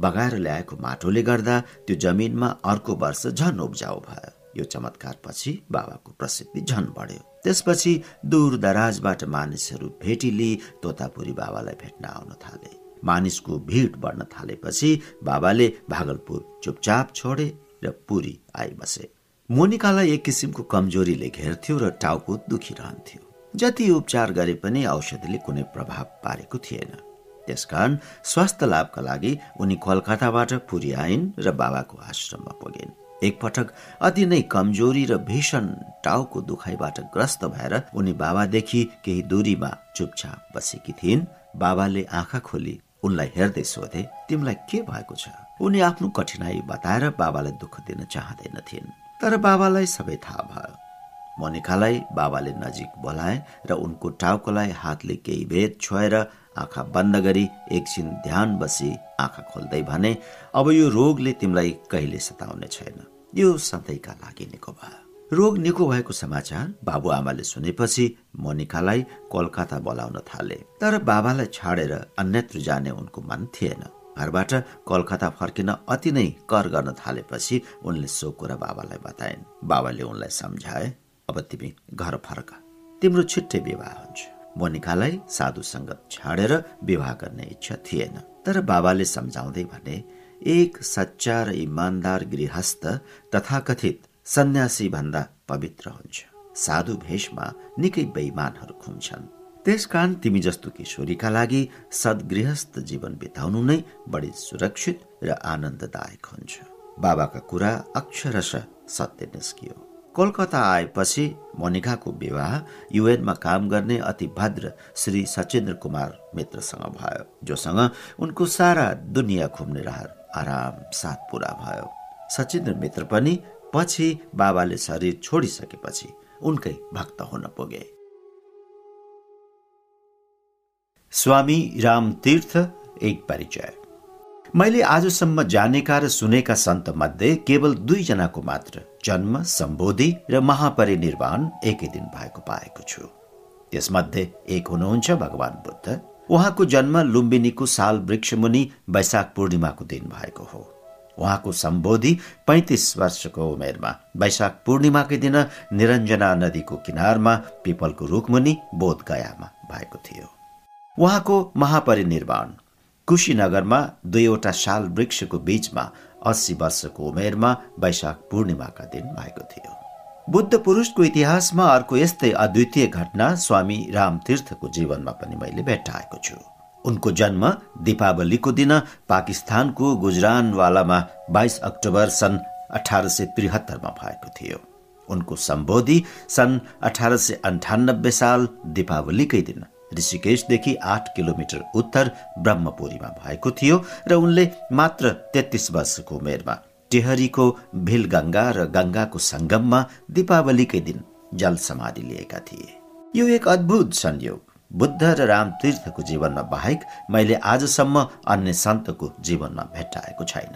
[SPEAKER 1] बगाएर ल्याएको माटोले गर्दा त्यो जमिनमा अर्को वर्ष झन उब्जाउ भयो। यो चमत्कार पछि बाबाको प्रसिद्धि झन बढ्यो। त्यसपछि दूर दराजबाट मानिसहरू भेटिली तोतापुरी बाबालाई भेट्न आउन थाले। मानिसको भिड बढ्न थालेपछि बाबाले भागलपुर चुपचाप छोडे र पुरी आइबसे। मोनिकालाई एक किसिमको कमजोरीले घेर्थ्यो र टाउको दुखिरहन्थ्यो। जति उपचार गरे पनि औषधिले कुनै प्रभाव पारेको थिएन। त्यसकारण स्वास्थ्य लाभका लागि उनी कोलकाताबाट पुरी आइन् र बाबाको आश्रममा पुगिन्। एकपटक अति नै कमजोरी र भीषण टाउको दुखाइबाट ग्रस्त भएर उनी बाबादेखि केही दूरीमा चुपचाप बसेकी थिइन्। बाबाले आँखा खोली उनलाई हेर्दै सोधे तिमीलाई के भएको छ? उनी आफ्नो कठिनाई बताएर बाबालाई दुःख दिन चाहँदैनथिन् तर बाबालाई सबै थाहा भयो। मोनिकालाई बाबाले नजिक बोलाए र उनको टाउकोलाई हातले केही भेद छोएर आँखा बन्द गरी एकछिन ध्यान बसी आँखा खोल्दै भने अब यो रोगले तिमीलाई कहिले सताउने छैन। यो सधैँका लागि निको भयो। रोग निको भएको समाचार बाबुआमाले सुनेपछि मोनिकालाई कोलकाता बोलाउन थाले। तर बाबालाई छाडेर अन्यत्र जाने उनको मन थिएन। घरबाट कलकत्ता फर्किन अति नै कर गर्न थालेपछि उनले सो कुरा बाबालाई बताइन्। बाबाले उनलाई सम्झाए अब तिमी घर फर्क। तिम्रो छिट्टै विवाह हुन्छ। मोनिकालाई साधु सङ्गत छाडेर विवाह गर्ने इच्छा थिएन तर बाबाले सम्झाउँदै भने एक सच्चा र इमान्दार गृहस्थ तथाकथित सन्यासी भन्दा पवित्र हुन्छ। साधु भेषमा निकै बेइमानहरू खुम्छन् त्यसकारण तिमी जस्तो किशोरीका लागि सद्गृहस्थ जीवन बिताउनु नै बढी सुरक्षित र आनन्ददायक हुन्छ। बाबाका कुरा अक्षरश सत्य निस्कियो। कोलकाता आएपछि मोनिकाको विवाह युएनमा काम गर्ने अति भद्र श्री सचेन्द्र कुमार मित्रसँग भयो जोसँग उनको सारा दुनियाँ घुम्ने रहर आराम साथ पुरा भयो। सचेन्द्र मित्र पनि पछि बाबाले शरीर छोडिसकेपछि उनकै भक्त हुन पुगे। स्वामी रामतीर्थ एक परिचय। मैले आजसम्म जानेका र सुनेका सन्त मध्ये केवल दुईजनाको मात्र जन्म सम्बोधि र महापरिनिर्वाण एकै दिन भएको पाएको छु। त्यसमध्ये एक हुनुहुन्छ भगवान बुद्ध। उहाँको जन्म लुम्बिनीको साल वृक्षमुनि वैशाख पूर्णिमाको दिन भएको हो। उहाँको सम्बोधि पैँतिस वर्षको उमेरमा वैशाख पूर्णिमाकै दिन निरञ्जना नदीको किनारमा पिपलको रुखमुनि बोध गयामा भएको थियो। उहाँको महापरिनिर्वाण। कुशीनगरमा दुईवटा साल वृक्षको बीचमा अस्सी वर्षको उमेरमा वैशाख पूर्णिमाका दिन भएको थियो। बुद्ध पुरुषको इतिहासमा अर्को यस्तै अद्वितीय घटना स्वामी रामतीर्थको जीवनमा पनि मैले भेट्टाएको छु। उनको जन्म दीपावलीको दिन पाकिस्तानको गुजरानवालामा बाइस अक्टोबर सन् अठार सय त्रिहत्तरमा भएको थियो। उनको सम्बोधि सन् अठार सय अन्ठानब्बे साल दीपावलीकै दिन ऋषिकेशदेखि आठ किलोमिटर उत्तर ब्रह्मपुरीमा भएको थियो र उनले मात्र तेत्तिस वर्षको उमेरमा टेहरीको भिलगङ्गा र गङ्गाको सङ्गममा दीपावलीकै दिन जल समाधि लिएका थिए। यो एक अद्भुत संयोग। बुद्ध र रामतीर्थको जीवनमा बाहेक मैले आजसम्म अन्य सन्तको जीवनमा भेट्टाएको छैन।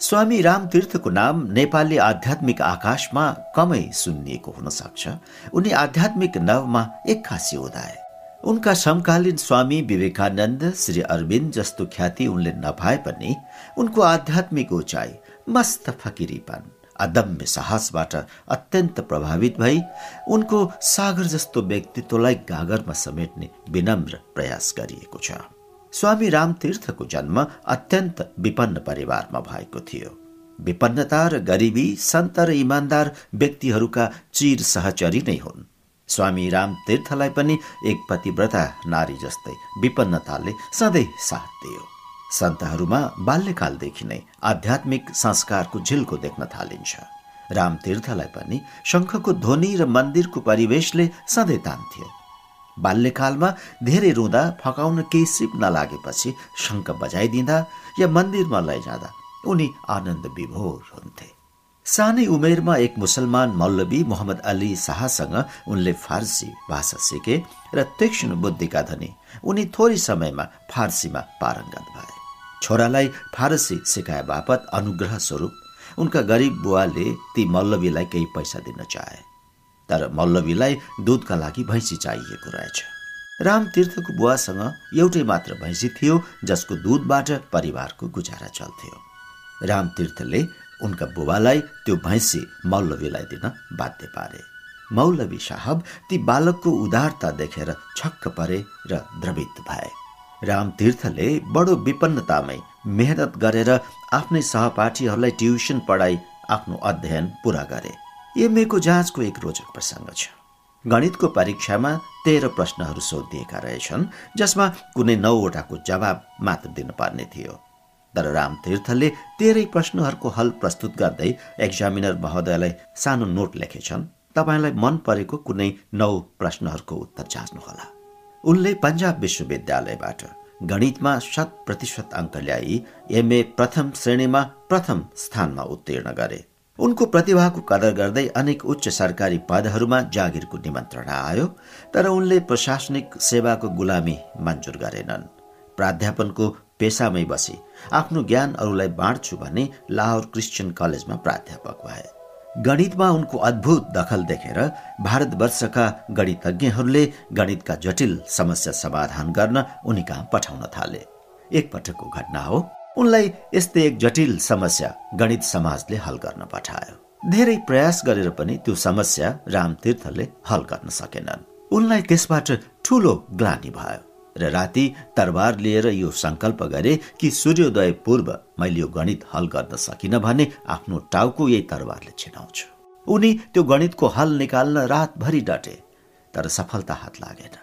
[SPEAKER 1] स्वामी रामतीर्थको नाम नेपाली आध्यात्मिक आकाशमा कमै सुनिएको हुन सक्छ। उनी आध्यात्मिक नवमा एक्कासी उदाए उनका समकालीन स्वामी विवेकानन्द श्री अरविन्द जस्तो ख्याति उनले नपाए पनि उनको आध्यात्मिक उचाइ मस्त फकिरीपन अदम्य साहसबाट अत्यन्त प्रभावित भई उनको सागर जस्तो व्यक्तित्वलाई गागरमा समेट्ने विनम्र प्रयास गरिएको छ। स्वामी रामतीर्थको जन्म अत्यन्त विपन्न परिवारमा भएको थियो। विपन्नता र गरिबी सन्त र इमान्दार व्यक्तिहरूका चिर सहचरी नै हुन्। स्वामी राम तीर्थलाई पनि एक पतिव्रता नारी जस्तै विपन्नताले सधैँ साथ दियो। सन्तहरूमा बाल्यकालदेखि नै आध्यात्मिक संस्कारको झिल्को देख्न थालिन्छ। राम तीर्थलाई पनि शङ्खको ध्वनि र मन्दिरको परिवेशले सधैँ तान्थ्यो बाल्यकालमा धेरै रुँदा फकाउन केही सिप नलागेपछि शङ्ख बजाइदिँदा या मन्दिरमा लैजाँदा उनी आनन्द विभोर हुन्थे। सानै उमेरमा एक मुसलमान मौलवी मोहम्मद अली शाहसँग उनले फारसी भाषा सिके र तीक्ष्ण बुद्धिका धनी। उनी थोरै समयमा फारसीमा पारङ्गत भए। छोरालाई फारसी सिकाए बापत अनुग्रह स्वरूप उनका गरिब बुवाले ती मल्लवीलाई केही पैसा दिन चाहे। तर मल्लवीलाई दुधका लागि भैँसी चाहिएको रहेछ। रामतीर्थको बुवासँग एउटै मात्र भैँसी थियो जसको दुधबाट परिवारको गुजारा चल्थ्यो। रामतीर्थले उनका बुबालाई त्यो भैँसी मौलवीलाई दिन बाध्य पारे। मौलवी साहब ती बालकको उदारता देखेर छक्क परे र द्रवित भए। रामतीर्थले बडो विपन्नतामै मेहनत गरेर आफ्नै सहपाठीहरूलाई ट्युसन पढाई आफ्नो अध्ययन पूरा गरे। एमएको जाँचको एक रोचक प्रसङ्ग छ। गणितको परीक्षामा तेह्र प्रश्नहरू सोधिएका रहेछन् जसमा कुनै नौवटाको जवाब मात्र दिनुपर्ने थियो। तर रामतीर्थले तेह्रै प्रश्नहरूको हल प्रस्तुत गर्दै एक्जामिनर महोदयलाई सानो नोट लेखेछन्। तपाईँलाई मन परेको कुनै नौ प्रश्नहरूको उत्तर जाँच्नुहोला। उनले पन्जाब विश्वविद्यालयबाट गणितमा शत प्रतिशत अङ्क ल्याई एमए प्रथम श्रेणीमा प्रथम स्थानमा उत्तीर्ण गरे। उनको प्रतिभाको कदर गर्दै अनेक उच्च सरकारी पदहरूमा जागिरको निमन्त्रणा आयो तर उनले प्रशासनिक सेवाको गुलामी मन्जुर गरेनन्। प्राध्यापनको पेसामै बसी। आफ्नो ज्ञान अरूलाई बाँड्छु भने लाहोर क्रिस्चियन कलेजमा प्राध्यापक भए। गणितमा उनको अद्भुत दखल देखेर भारतवर्षका गणितज्ञहरूले गणितका जटिल समस्या समाधान गर्न उनी कहाँ पठाउन थाले। एकपटकको घटना हो। उनलाई यस्तै एक जटिल समस्या गणित समाजले हल गर्न पठायो। धेरै प्रयास गरेर पनि त्यो समस्या रामतीर्थले हल गर्न सकेनन्। उनलाई त्यसबाट ठूलो ग्लानी भयो। र राति तरबार लिएर यो संकल्प गरे कि सूर्योदय पूर्व मैले यो गणित हल गर्न सकिन भने आफ्नो टाउको यही तरबारले छिनाउँछु। उनी त्यो गणितको हल निकाल्न रातभरि डटे तर सफलता हात लागेन।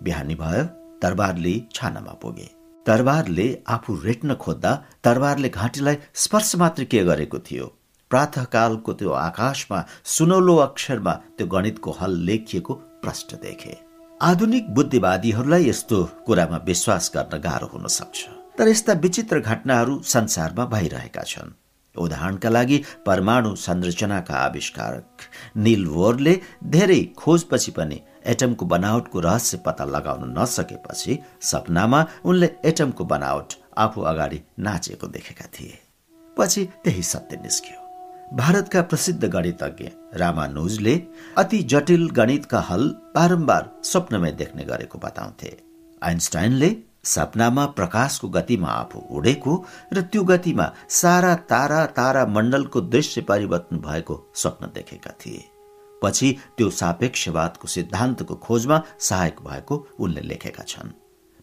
[SPEAKER 1] बिहानी भयो तरबारले छानामा पुगे। तरबारले आफू रेट्न खोज्दा तरबारले घाँटीलाई स्पर्श मात्र के गरेको थियो? प्रातकालको त्यो आकाशमा सुनौलो अक्षरमा त्यो गणितको हल लेखिएको प्रश्न देखे। आधुनिक बुद्धिवादीहरूलाई यस्तो कुरामा विश्वास गर्न गाह्रो हुन सक्छ। तर यस्ता विचित्र घटनाहरू संसारमा भइरहेका छन्। उदाहरणका लागि परमाणु संरचनाका आविष्कारक निल वोरले धेरै खोजपछि पनि एटमको बनावटको रहस्य पत्ता लगाउन नसकेपछि सपनामा उनले एटमको बनावट आफू अगाडि नाचेको देखेका थिए। पछि त्यही सत्य निस्क्यो। भारतका प्रसिद्ध गणितज्ञ रामानुजले अति जटिल गणितका हल बारम्बार स्वप्नमै देख्ने गरेको बताउँथे। आइन्स्टाइनले सपनामा प्रकाशको गतिमा आफू उडेको र त्यो गतिमा सारा तारा तारा मण्डलको दृश्य परिवर्तन भएको स्वप्न देखेका थिए। पछि त्यो सापेक्षवादको सिद्धान्तको खोजमा सहायक भएको उनले लेखेका छन्।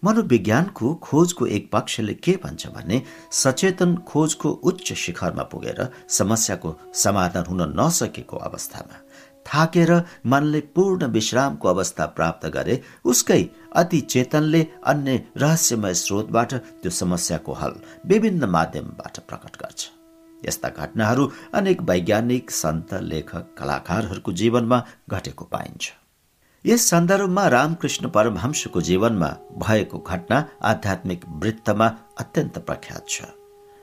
[SPEAKER 1] मनोविज्ञानको खोजको एक पक्षले के भन्छ भने सचेतन खोजको उच्च शिखरमा पुगेर समस्याको समाधान हुन नसकेको अवस्थामा थाकेर मनले पूर्ण विश्रामको अवस्था प्राप्त गरे उसकै अति चेतनले अन्य रहस्यमय स्रोतबाट त्यो समस्याको हल विभिन्न माध्यमबाट प्रकट गर्छ। यस्ता घटनाहरू अनेक वैज्ञानिक सन्त लेखक कलाकारहरूको जीवनमा घटेको पाइन्छ। यस सन्दर्भमा रामकृष्ण परमहंसको जीवनमा भएको घटना आध्यात्मिक वृत्तमा अत्यन्त प्रख्यात छ।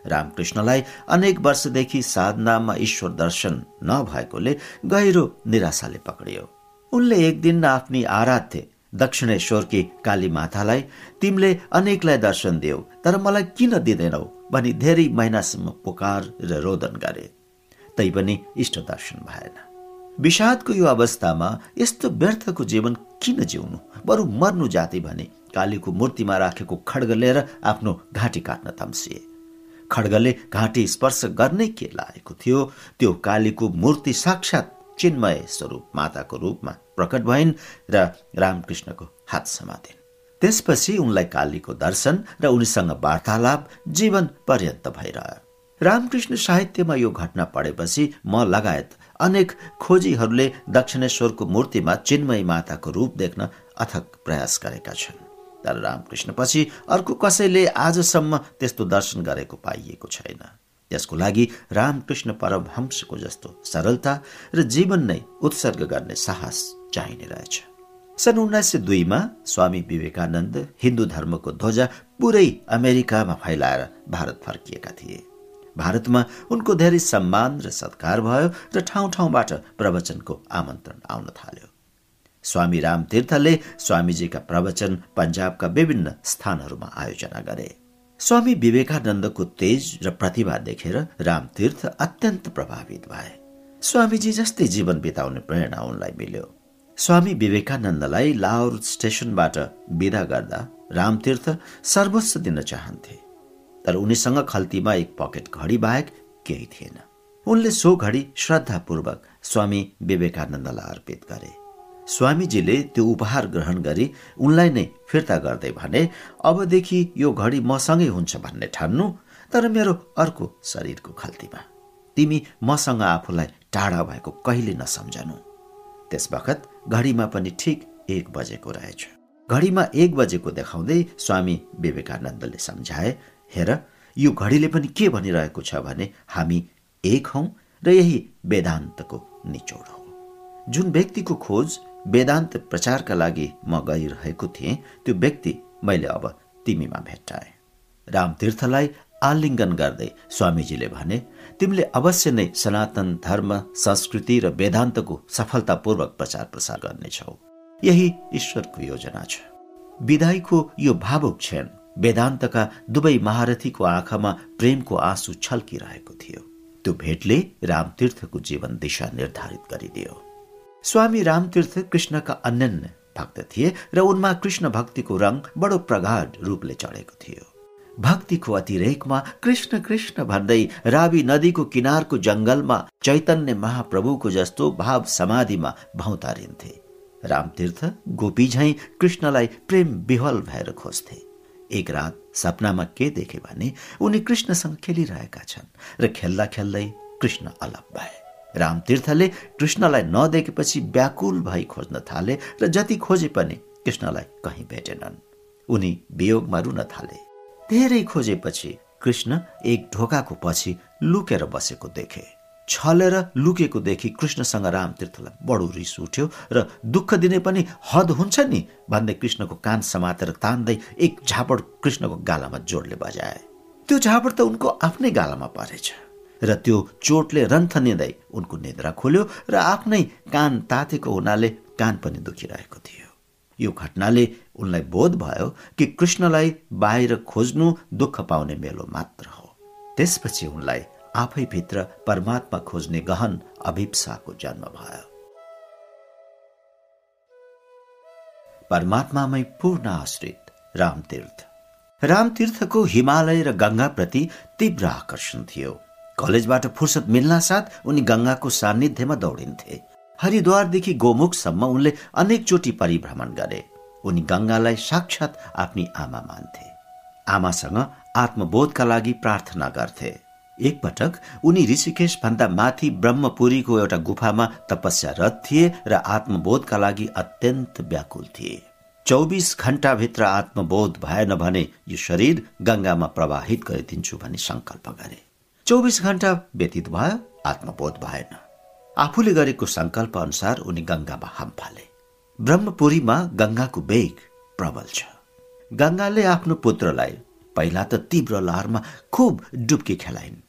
[SPEAKER 1] रामकृष्णलाई अनेक वर्षदेखि साधनामा ईश्वर दर्शन नभएकोले गहिरो निराशाले पक्रियो उनले एक दिन आफ्नी आराध्य दक्षिणेश्वरकी काली मातालाई तिमीले अनेकलाई दर्शन देऊ तर मलाई किन दिँदैनौ? भनी धेरै महिनासम्म पुकार र रोदन गरे। तैपनि इष्ट दर्शन भएन। विषादको यो अवस्थामा यस्तो व्यर्थको जीवन किन जिउनु? बरु मर्नु जाति भने कालीको मूर्तिमा राखेको खड्ग लिएर आफ्नो घाँटी काट्न तम्सिए। खड्गले घाँटी स्पर्श गर्नै के लागेको थियो? त्यो कालीको मूर्ति साक्षात चिन्मय स्वरूप माताको रूपमा प्रकट भइन् र रामकृष्णको हात समातिन्। त्यसपछि उनलाई कालीको दर्शन र उनीसँग वार्तालाप जीवन पर्यन्त भइरह्यो। रामकृष्ण साहित्यमा यो घटना पढेपछि म लगायत अनेक खोजीहरूले दक्षिणेश्वरको मूर्तिमा चिन्मय माताको रूप देख्न अथक प्रयास गरेका छन्। तर रामकृष्णपछि अर्को कसैले आजसम्म त्यस्तो दर्शन गरेको पाइएको छैन। त्यसको लागि रामकृष्ण परमहंसको जस्तो सरलता र जीवन नै उत्सर्ग गर्ने साहस चाहिने रहेछ। सन् उन्नाइस सय दुईमा स्वामी विवेकानन्द हिन्दू धर्मको ध्वजा पुरै अमेरिकामा फैलाएर भारत फर्किएका थिए। भारतमा उनको धेरै सम्मान र सत्कार भयो र ठाउँ ठाउँबाट प्रवचनको आमन्त्रण आउन थाल्यो। स्वामी राम तीर्थले स्वामीजीका प्रवचन पन्जाबका विभिन्न स्थानहरूमा आयोजना गरे। स्वामी विवेकानन्दको तेज र प्रतिभा देखेर रामतीर्थ अत्यन्त प्रभावित भए। स्वामीजी जस्तै जीवन बिताउने प्रेरणा उनलाई मिल्यो। स्वामी विवेकानन्दलाई लाहोर स्टेसनबाट विदा गर्दा रामतीर्थ सर्वस्व दिन चाहन्थे। तर उनीसँग खल्तीमा एक पकेट घडी बाहेक केही थिएन। उनले सो घडी श्रद्धापूर्वक स्वामी विवेकानन्दलाई अर्पित गरे। स्वामीजीले त्यो उपहार ग्रहण गरी उनलाई नै फिर्ता गर्दै भने अबदेखि यो घडी मसँगै हुन्छ भन्ने ठान्नु तर मेरो अर्को शरीरको खल्तीमा। तिमी मसँग आफूलाई टाढा भएको कहिले नसम्झनु। त्यस बखत घडीमा पनि ठिक एक बजेको रहेछ। घडीमा एक बजेको देखाउँदै स्वामी विवेकानन्दले सम्झाए हेर यो घडीले पनि के भनिरहेको छ भने हामी एक हौ र यही वेदान्तको निचोड हो। जुन व्यक्तिको खोज वेदान्त प्रचारका लागि म गइरहेको थिएँ त्यो व्यक्ति मैले अब तिमीमा भेट्टाए। रामतीर्थलाई आलिङ्गन गर्दै स्वामीजीले भने तिमीले अवश्य नै सनातन धर्म संस्कृति र वेदान्तको सफलतापूर्वक प्रचार प्रसार गर्नेछौ। यही ईश्वरको योजना छ। विदाईको यो भावुक क्षण वेदान्तका दुवै महारथीको आँखामा प्रेमको आँसु छल्किरहेको थियो। त्यो भेटले रामतीर्थको जीवन दिशा निर्धारित गरिदियो। स्वामी रामतीर्थ कृष्णका अन्य भक्त थिए र उनमा कृष्ण भक्तिको रङ बडो प्रगाढ रूपले चढेको थियो। भक्तिको अतिरेकमा कृष्ण कृष्ण भन्दै रावी नदीको किनारको जंगलमा चैतन्य महाप्रभुको जस्तो भाव समाधिमा भौतारिन्थे। रामतीर्थ गोपी झैं कृष्णलाई प्रेम विहल भएर खोज्थे। एक रात सपनामा के देखे भने उनी कृष्णसँग खेलिरहेका छन् र खेल्दा खेल्दै कृष्ण अलप भए। रामतीर्थले कृष्णलाई नदेखेपछि व्याकुल भई खोज्न थाले र जति खोजे पनि कृष्णलाई कहीँ भेटेनन्। उनी वियोगमा रुन थाले। धेरै खोजेपछि कृष्ण एक ढोकाको पछि लुकेर बसेको देखे। छलेर लुकेको देखि कृष्णसँग रामतीर्थलाई बडो रिस उठ्यो र दुःख दिने पनि हद हुन्छ नि भन्दै कृष्णको कान समातेर तान्दै एक झापड कृष्णको गालामा जोडले बजाए। त्यो झापड त उनको आफ्नै गालामा परेछ र त्यो चोटले रन्थनिँदै उनको निद्रा खोल्यो र आफ्नै कान तातेको हुनाले कान पनि दुखिरहेको थियो। यो घटनाले उनलाई बोध भयो कि कृष्णलाई बाहिर खोज्नु दुःख पाउने मेलो मात्र हो। त्यसपछि उनलाई आफैभित्र परमात्मा खोज्ने गहन अभिप्साको जन्म भयो। परमात्मामै पूर्ण आश्रित रामतीर्थ। रामतीर्थको हिमालय र गङ्गाप्रति तीव्र आकर्षण थियो। कलेजबाट फुर्सद मिल्न साथ उनी गङ्गाको सान्निध्यमा दौडिन्थे। हरिद्वारदेखि गोमुखसम्म उनले अनेकचोटि परिभ्रमण गरे। उनी गङ्गालाई साक्षात आफ्नी आमा मान्थे। आमासँग आत्मबोधका लागि प्रार्थना गर्थे। एकपटक उनी ऋषिकेश भन्दा माथि ब्रह्मपुरीको एउटा गुफामा तपस्यारत थिए र आत्मबोधका लागि अत्यन्त व्याकुल थिए। चौबिस घण्टाभित्र आत्मबोध भएन भने यो शरीर गङ्गामा प्रवाहित गरिदिन्छु भनी संकल्प गरे। चौबिस घण्टा व्यतीत भयो आत्मबोध भएन। आफूले गरेको संकल्प अनुसार उनी गङ्गामा हाम फाले। ब्रह्मपुरीमा गङ्गाको वेग प्रबल छ। गङ्गाले आफ्नो पुत्रलाई पहिला त तीव्र लहरमा खुब डुब्की खेलाइन्।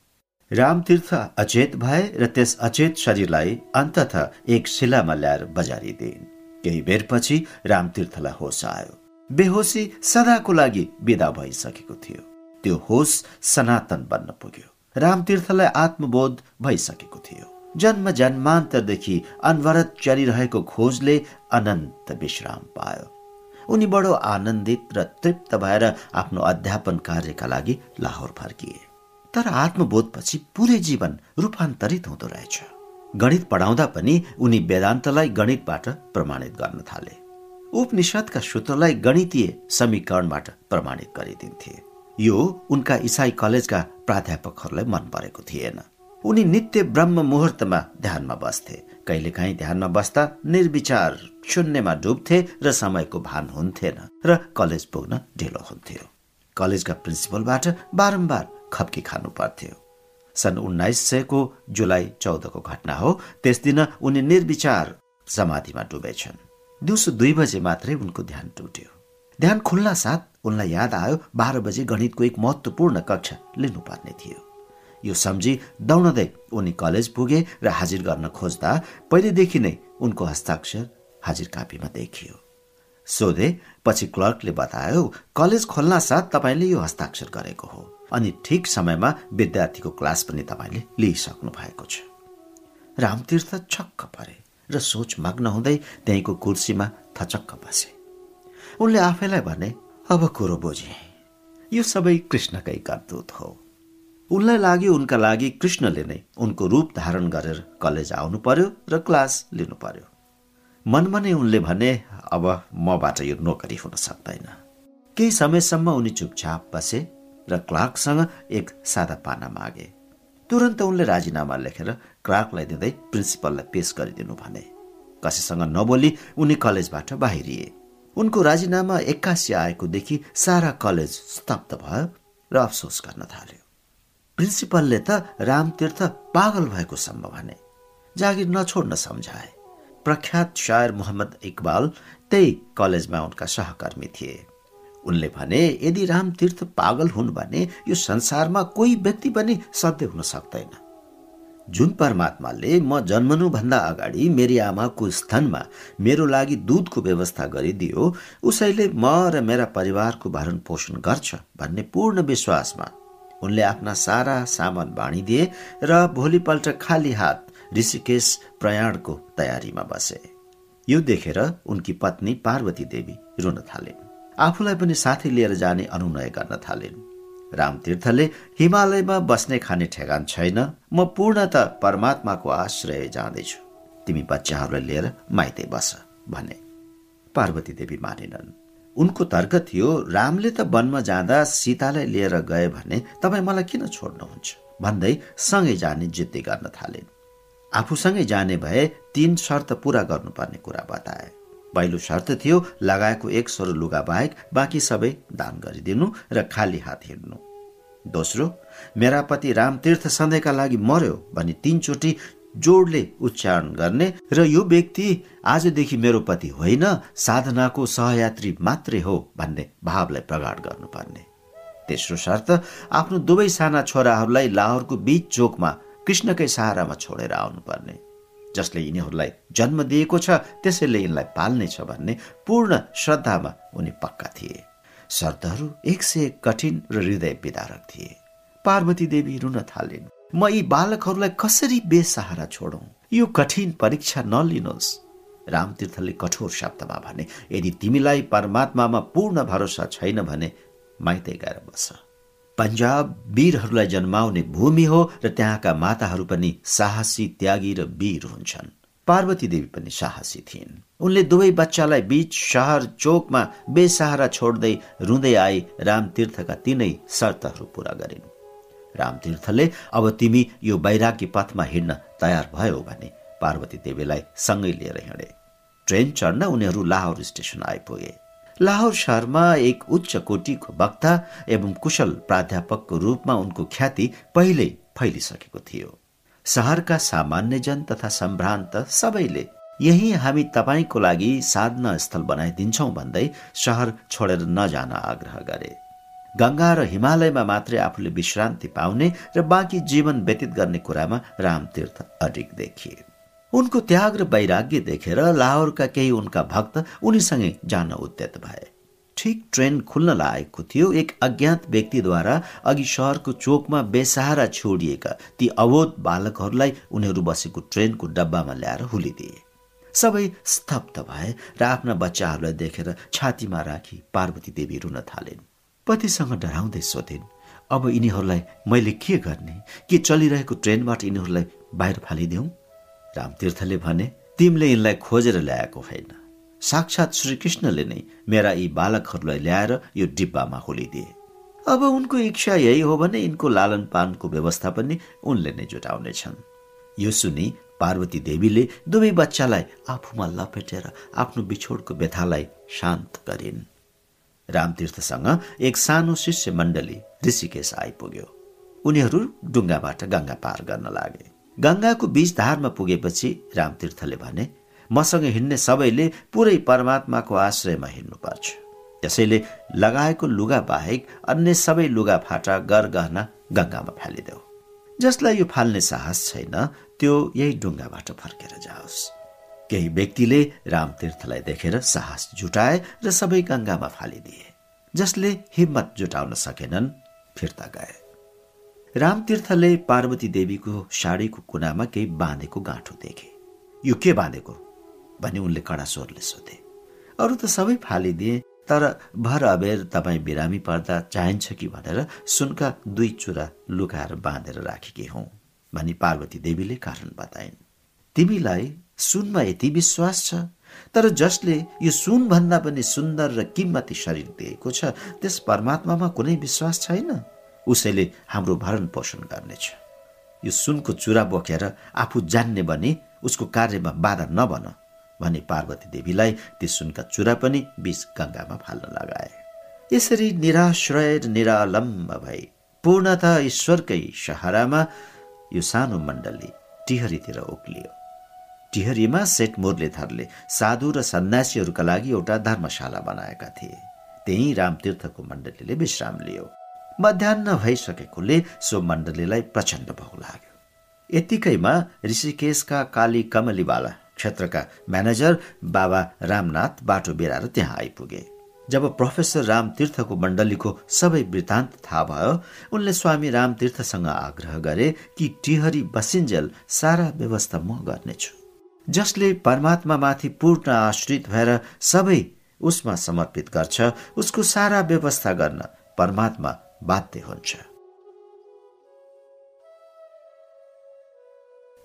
[SPEAKER 1] रामतीर्थ अचेत भए र त्यस अचेत शरीरलाई अन्तत एक शिलामा ल्याएर बजारिदिन् केही बेरपछि रामतीर्थलाई होस आयो। बेहोसी सदाको लागि विदा भइसकेको थियो। त्यो होस सनातन बन्न पुग्यो। रामतीर्थलाई आत्मबोध भइसकेको थियो। जन्म जन्मान्तरदेखि अनवरत चलिरहेको खोजले अनन्त विश्राम पायो। उनी बडो आनन्दित र तृप्त भएर आफ्नो अध्यापन कार्यका लागि लाहोर फर्किए। तर आत्मबोधपछि पुरै जीवन रूपान्तरित हुँदो रहेछ। गणित पढाउँदा पनि उनी वेदान्तलाई गणितबाट प्रमाणित गर्न थाले। उपनिषदका सूत्रलाई गणितीय समीकरणबाट प्रमाणित गरिदिन्थे। यो उनका इसाई कलेजका प्राध्यापकहरूलाई मन परेको थिएन। उनी नित्य ब्रह्म मुहुर्तमा ध्यानमा बस्थे। कहिलेकाहीँ ध्यानमा बस्दा निर्विचार शून्यमा डुब्थे र समयको भान हुन्थेन र कलेज पुग्न ढिलो हुन्थ्यो। कलेजका प्रिन्सिपलबाट बारम्बार खप्की खानु पर्थ्यो। सन् उन्नाइस सयको जुलाई चौधको घटना हो। त्यस दिन उनी निर्विचार समाधिमा डुबेछन्। दिउँसो दुई बजे मात्रै उनको ध्यान टुट्यो। ध्यान खुल्न साथ उनलाई याद आयो बाह्र बजे गणितको एक महत्वपूर्ण कक्षा लिनुपर्ने थियो। यो सम्झी दौडदै उनी कलेज पुगे र हाजिर गर्न खोज्दा पहिलेदेखि नै उनको हस्ताक्षर हाजिर कापीमा देखियो। सोधे पछि क्लर्कले बतायो कलेज खोल्न साथ तपाईँले यो हस्ताक्षर गरेको हो। अनि ठिक समयमा विद्यार्थीको क्लास पनि तपाईँले लिइसक्नु भएको छ। रामतीर्थ छक्क परे र सोच मग्न हुँदै त्यहीँको कुर्सीमा थचक्क बसे। उनले आफैलाई भने अब कुरो बुझे। यो सबै कृष्णकै करतुत हो। उनलाई लाग्यो उनका लागि कृष्णले नै उनको रूप धारण गरेर कलेज आउनु पर्यो र क्लास लिनु पर्यो। मनमा नै उनले भने अब मबाट यो नोकरी हुन सक्दैन। केही समयसम्म उनी चुपचाप बसे र क्लार्कसँग एक सादा पाना मागे। तुरन्त उनले राजीनामा लेखेर क्लार्कलाई दिँदै प्रिन्सिपललाई पेश गरिदिनु भने। कसैसँग नबोली उनी कलेजबाट बाहिरिए। उनको राजीनामा एक्कासी आएको देखि सारा कलेज स्तब्ध भयो र अफसोस गर्न थाल्यो। प्रिन्सिपलले त रामतीर्थ पागल भएको सम्भव भने जागिर नछोड्न सम्झाए। प्रख्यात शायर मोहम्मद इकबाल त्यही कलेजमा उनका सहकर्मी थिए। उनले भने यदि रामतीर्थ पागल हुन् भने यो संसारमा कोही व्यक्ति पनि सधैँ हुन सक्दैन। जुन परमात्माले म जन्मनुभन्दा अगाडि मेरी आमाको स्थानमा मेरो लागि दुधको व्यवस्था गरिदियो उसैले म र मेरा परिवारको भरण पोषण गर्छ भन्ने पूर्ण विश्वासमा उनले आफ्ना सारा सामान बाँडिदिए र भोलिपल्ट खाली हात ऋषिकेश प्रयाणको तयारीमा बसे। यो देखेर उनकी पत्नी पार्वती देवी रुन थालिन् आफूलाई पनि साथी लिएर जाने अनुनय गर्न थालिन्। रामतीर्थले हिमालयमा बस्ने खाने ठेगान छैन। म पूर्णत परमात्माको आश्रय जाँदैछु। तिमी बच्चाहरूलाई लिएर माइते बस भने पार्वती देवी मानेनन्। उनको तर्क थियो रामले त वनमा जाँदा सीतालाई लिएर गए भने तपाईँ मलाई किन छोड्नुहुन्छ? भन्दै सँगै जाने जिद्दी गर्न थालिन्। आफूसँगै जाने भए तीन शर्त पूरा गर्नुपर्ने कुरा बताए। पहिलो शर्त थियो लगाएको एक सौ लुगा बाहेक बाँकी सबै दान गरिदिनु र खाली हात हिँड्नु। दोस्रो मेरा पति रामतीर्थ सधैँका लागि मर्यो भनी तीनचोटि जोडले उच्चारण गर्ने र यो व्यक्ति आजदेखि मेरो पति होइन साधनाको सहयात्री मात्रै हो भन्ने भावलाई प्रगाड गर्नुपर्ने। तेस्रो शर्त आफ्नो दुवै साना छोराहरूलाई लाहोरको बीच चोकमा कृष्णकै सहारामा छोडेर आउनुपर्ने। जसले यिनीहरूलाई जन्म दिएको छ त्यसैले यिनलाई पाल्नेछ भन्ने पूर्ण श्रद्धामा उनी पक्का थिए। शर्तहरू एक से कठिन र हृदय विदारक थिए। पार्वती देवी रुन थालिन्। म यी बालकहरूलाई कसरी बेसहारा छोडौँ? यो कठिन परीक्षा नलिनुहोस्। रामतीर्थले कठोर शब्दमा भने यदि तिमीलाई परमात्मामा पूर्ण भरोसा छैन भने माइतै गएर बस। पन्जाब वीरहरूलाई जन्माउने भूमि हो र त्यहाँका माताहरू पनि साहसी त्यागी र वीर हुन्छन्। पार्वती देवी पनि साहसी थिइन्। उनले दुवै बच्चालाई बीच सहर चोकमा बेसहारा छोड्दै रुँदै आई रामतीर्थका तीनै शर्तहरू पूरा गरिन्। रामतीर्थले अब तिमी यो वैराग्य पथमा हिँड्न तयार भयो भने पार्वती देवीलाई सँगै लिएर हिँडे। ट्रेन चढ्न उनीहरू लाहोर स्टेसन आइपुगे। लाहोर शहरमा एक उच्च कोटीको वक्ता एवं कुशल प्राध्यापकको रूपमा उनको ख्याति पहिल्यै फैलिसकेको थियो। सहरका सामान्यजन तथा सम्भ्रान्त सबैले यही हामी तपाईँको लागि साधना स्थल बनाइदिन्छौ भन्दै सहर छोडेर नजान आग्रह गरे। गङ्गा र हिमालयमा मात्रै आफूले विश्रान्ति पाउने र बाँकी जीवन व्यतीत गर्ने कुरामा रामतीर्थ अडिक देखिए। उनको त्याग र वैराग्य देखेर लाहोरका केही उनका भक्त उनीसँगै जान उद्यत भए। ठिक ट्रेन खुल्न लागेको थियो। एक अज्ञात व्यक्तिद्वारा अघि सहरको चोकमा बेसहारा छोडिएका ती अवोध बालकहरूलाई उनीहरू बसेको ट्रेनको डब्बामा ल्याएर हुलिदिए। सबै स्तब्ध भए र आफ्ना बच्चाहरूलाई देखेर छातीमा राखी पार्वती देवी रुन थालिन्। पतिसँग डराउँदै सोधिन् अब यिनीहरूलाई मैले के गर्ने? के चलिरहेको ट्रेनबाट यिनीहरूलाई बाहिर फालिदिउँ रामतीर्थले भने तिमीले यिनलाई खोजेर ल्याएको होइन। साक्षात् श्रीकृष्णले नै मेरा यी बालकहरूलाई ल्याएर यो डिब्बामा होलिदिए। अब उनको इच्छा यही हो भने यिनको लालन पानको व्यवस्था पनि उनले नै जुटाउनेछन्। यो सुनि पार्वती देवीले दुवै बच्चालाई आफूमा लपेटेर आफ्नो बिछोडको व्यथालाई शान्त गरिन्। रामतीर्थसँग एक सानो शिष्य मण्डली ऋषिकेश आइपुग्यो। उनीहरू डुङ्गाबाट गङ्गा पार गर्न लागे। गङ्गाको बीच धारमा पुगेपछि रामतीर्थले भने मसँग हिँड्ने सबैले पुरै परमात्माको आश्रयमा हिँड्नुपर्छ त्यसैले लगाएको लुगा बाहेक अन्य सबै लुगा फाटा गर गहना गङ्गामा फालिदेऊ। जसलाई यो फाल्ने साहस छैन त्यो यही डुङ्गाबाट फर्केर जाओस् केही व्यक्तिले रामतीर्थलाई देखेर साहस जुटाए र सबै गङ्गामा फालिदिए। जसले हिम्मत जुटाउन सकेनन् फिर्ता गए। रामतीर्थले पार्वती देवीको साडीको कुनामा केही बाँधेको गाँठो देखे। यो के बाँधेको? भनी उनले कडा स्वरले सोधे। अरू त सबै फालिदिए तर भर अबेर तपाईँ बिरामी पर्दा चाहिन्छ कि भनेर सुनका दुई चुरा लुकाएर बाँधेर राखेकी हौ भनी पार्वती देवीले कारण बताइन्। तिमीलाई सुनमा यति विश्वास छ तर जसले यो सुनभन्दा पनि सुन्दर र किम्मती शरीर दिएको छ त्यस परमात्मामा कुनै विश्वास छैन? उसैले हाम्रो भरण पोषण गर्नेछ। यो सुनको चुरा बोकेर आफू जान्ने भने उसको कार्यमा बाधा नबन भने पार्वती देवीलाई ती सुनका चुरा पनि बीच गङ्गामा फाल्न लगाए। यसरी निराश्रय निरालम्ब भई पूर्णत ईश्वरकै सहारामा यो सानो मण्डली टिहरीतिर उक्लियो। टिहरीमा सेठ मुरलीधरले साधु र सन्यासीहरूका लागि एउटा धर्मशाला बनाएका थिए। त्यही रामतीर्थको मण्डलीले विश्राम लियो। मध्याह भइसकेकोले सो मण्डलीलाई प्रचण्ड भौ लाग्यो। यतिकैमा ऋषिकेशका काली कमलीवाला क्षेत्रका म्यानेजर बाबा रामनाथ बाटो बेराएर त्यहाँ आइपुगे। जब प्रोफेसर रामतीर्थको मण्डलीको सबै वृत्तान्त थाहा भयो उनले स्वामी रामतीर्थसँग आग्रह गरे कि टिहरी बसिन्जेल सारा व्यवस्था म गर्नेछु। जसले परमात्मामाथि पूर्ण आश्रित भएर सबै उसमा समर्पित गर्छ उसको सारा व्यवस्था गर्न परमात्मा बाध्य हुन्छ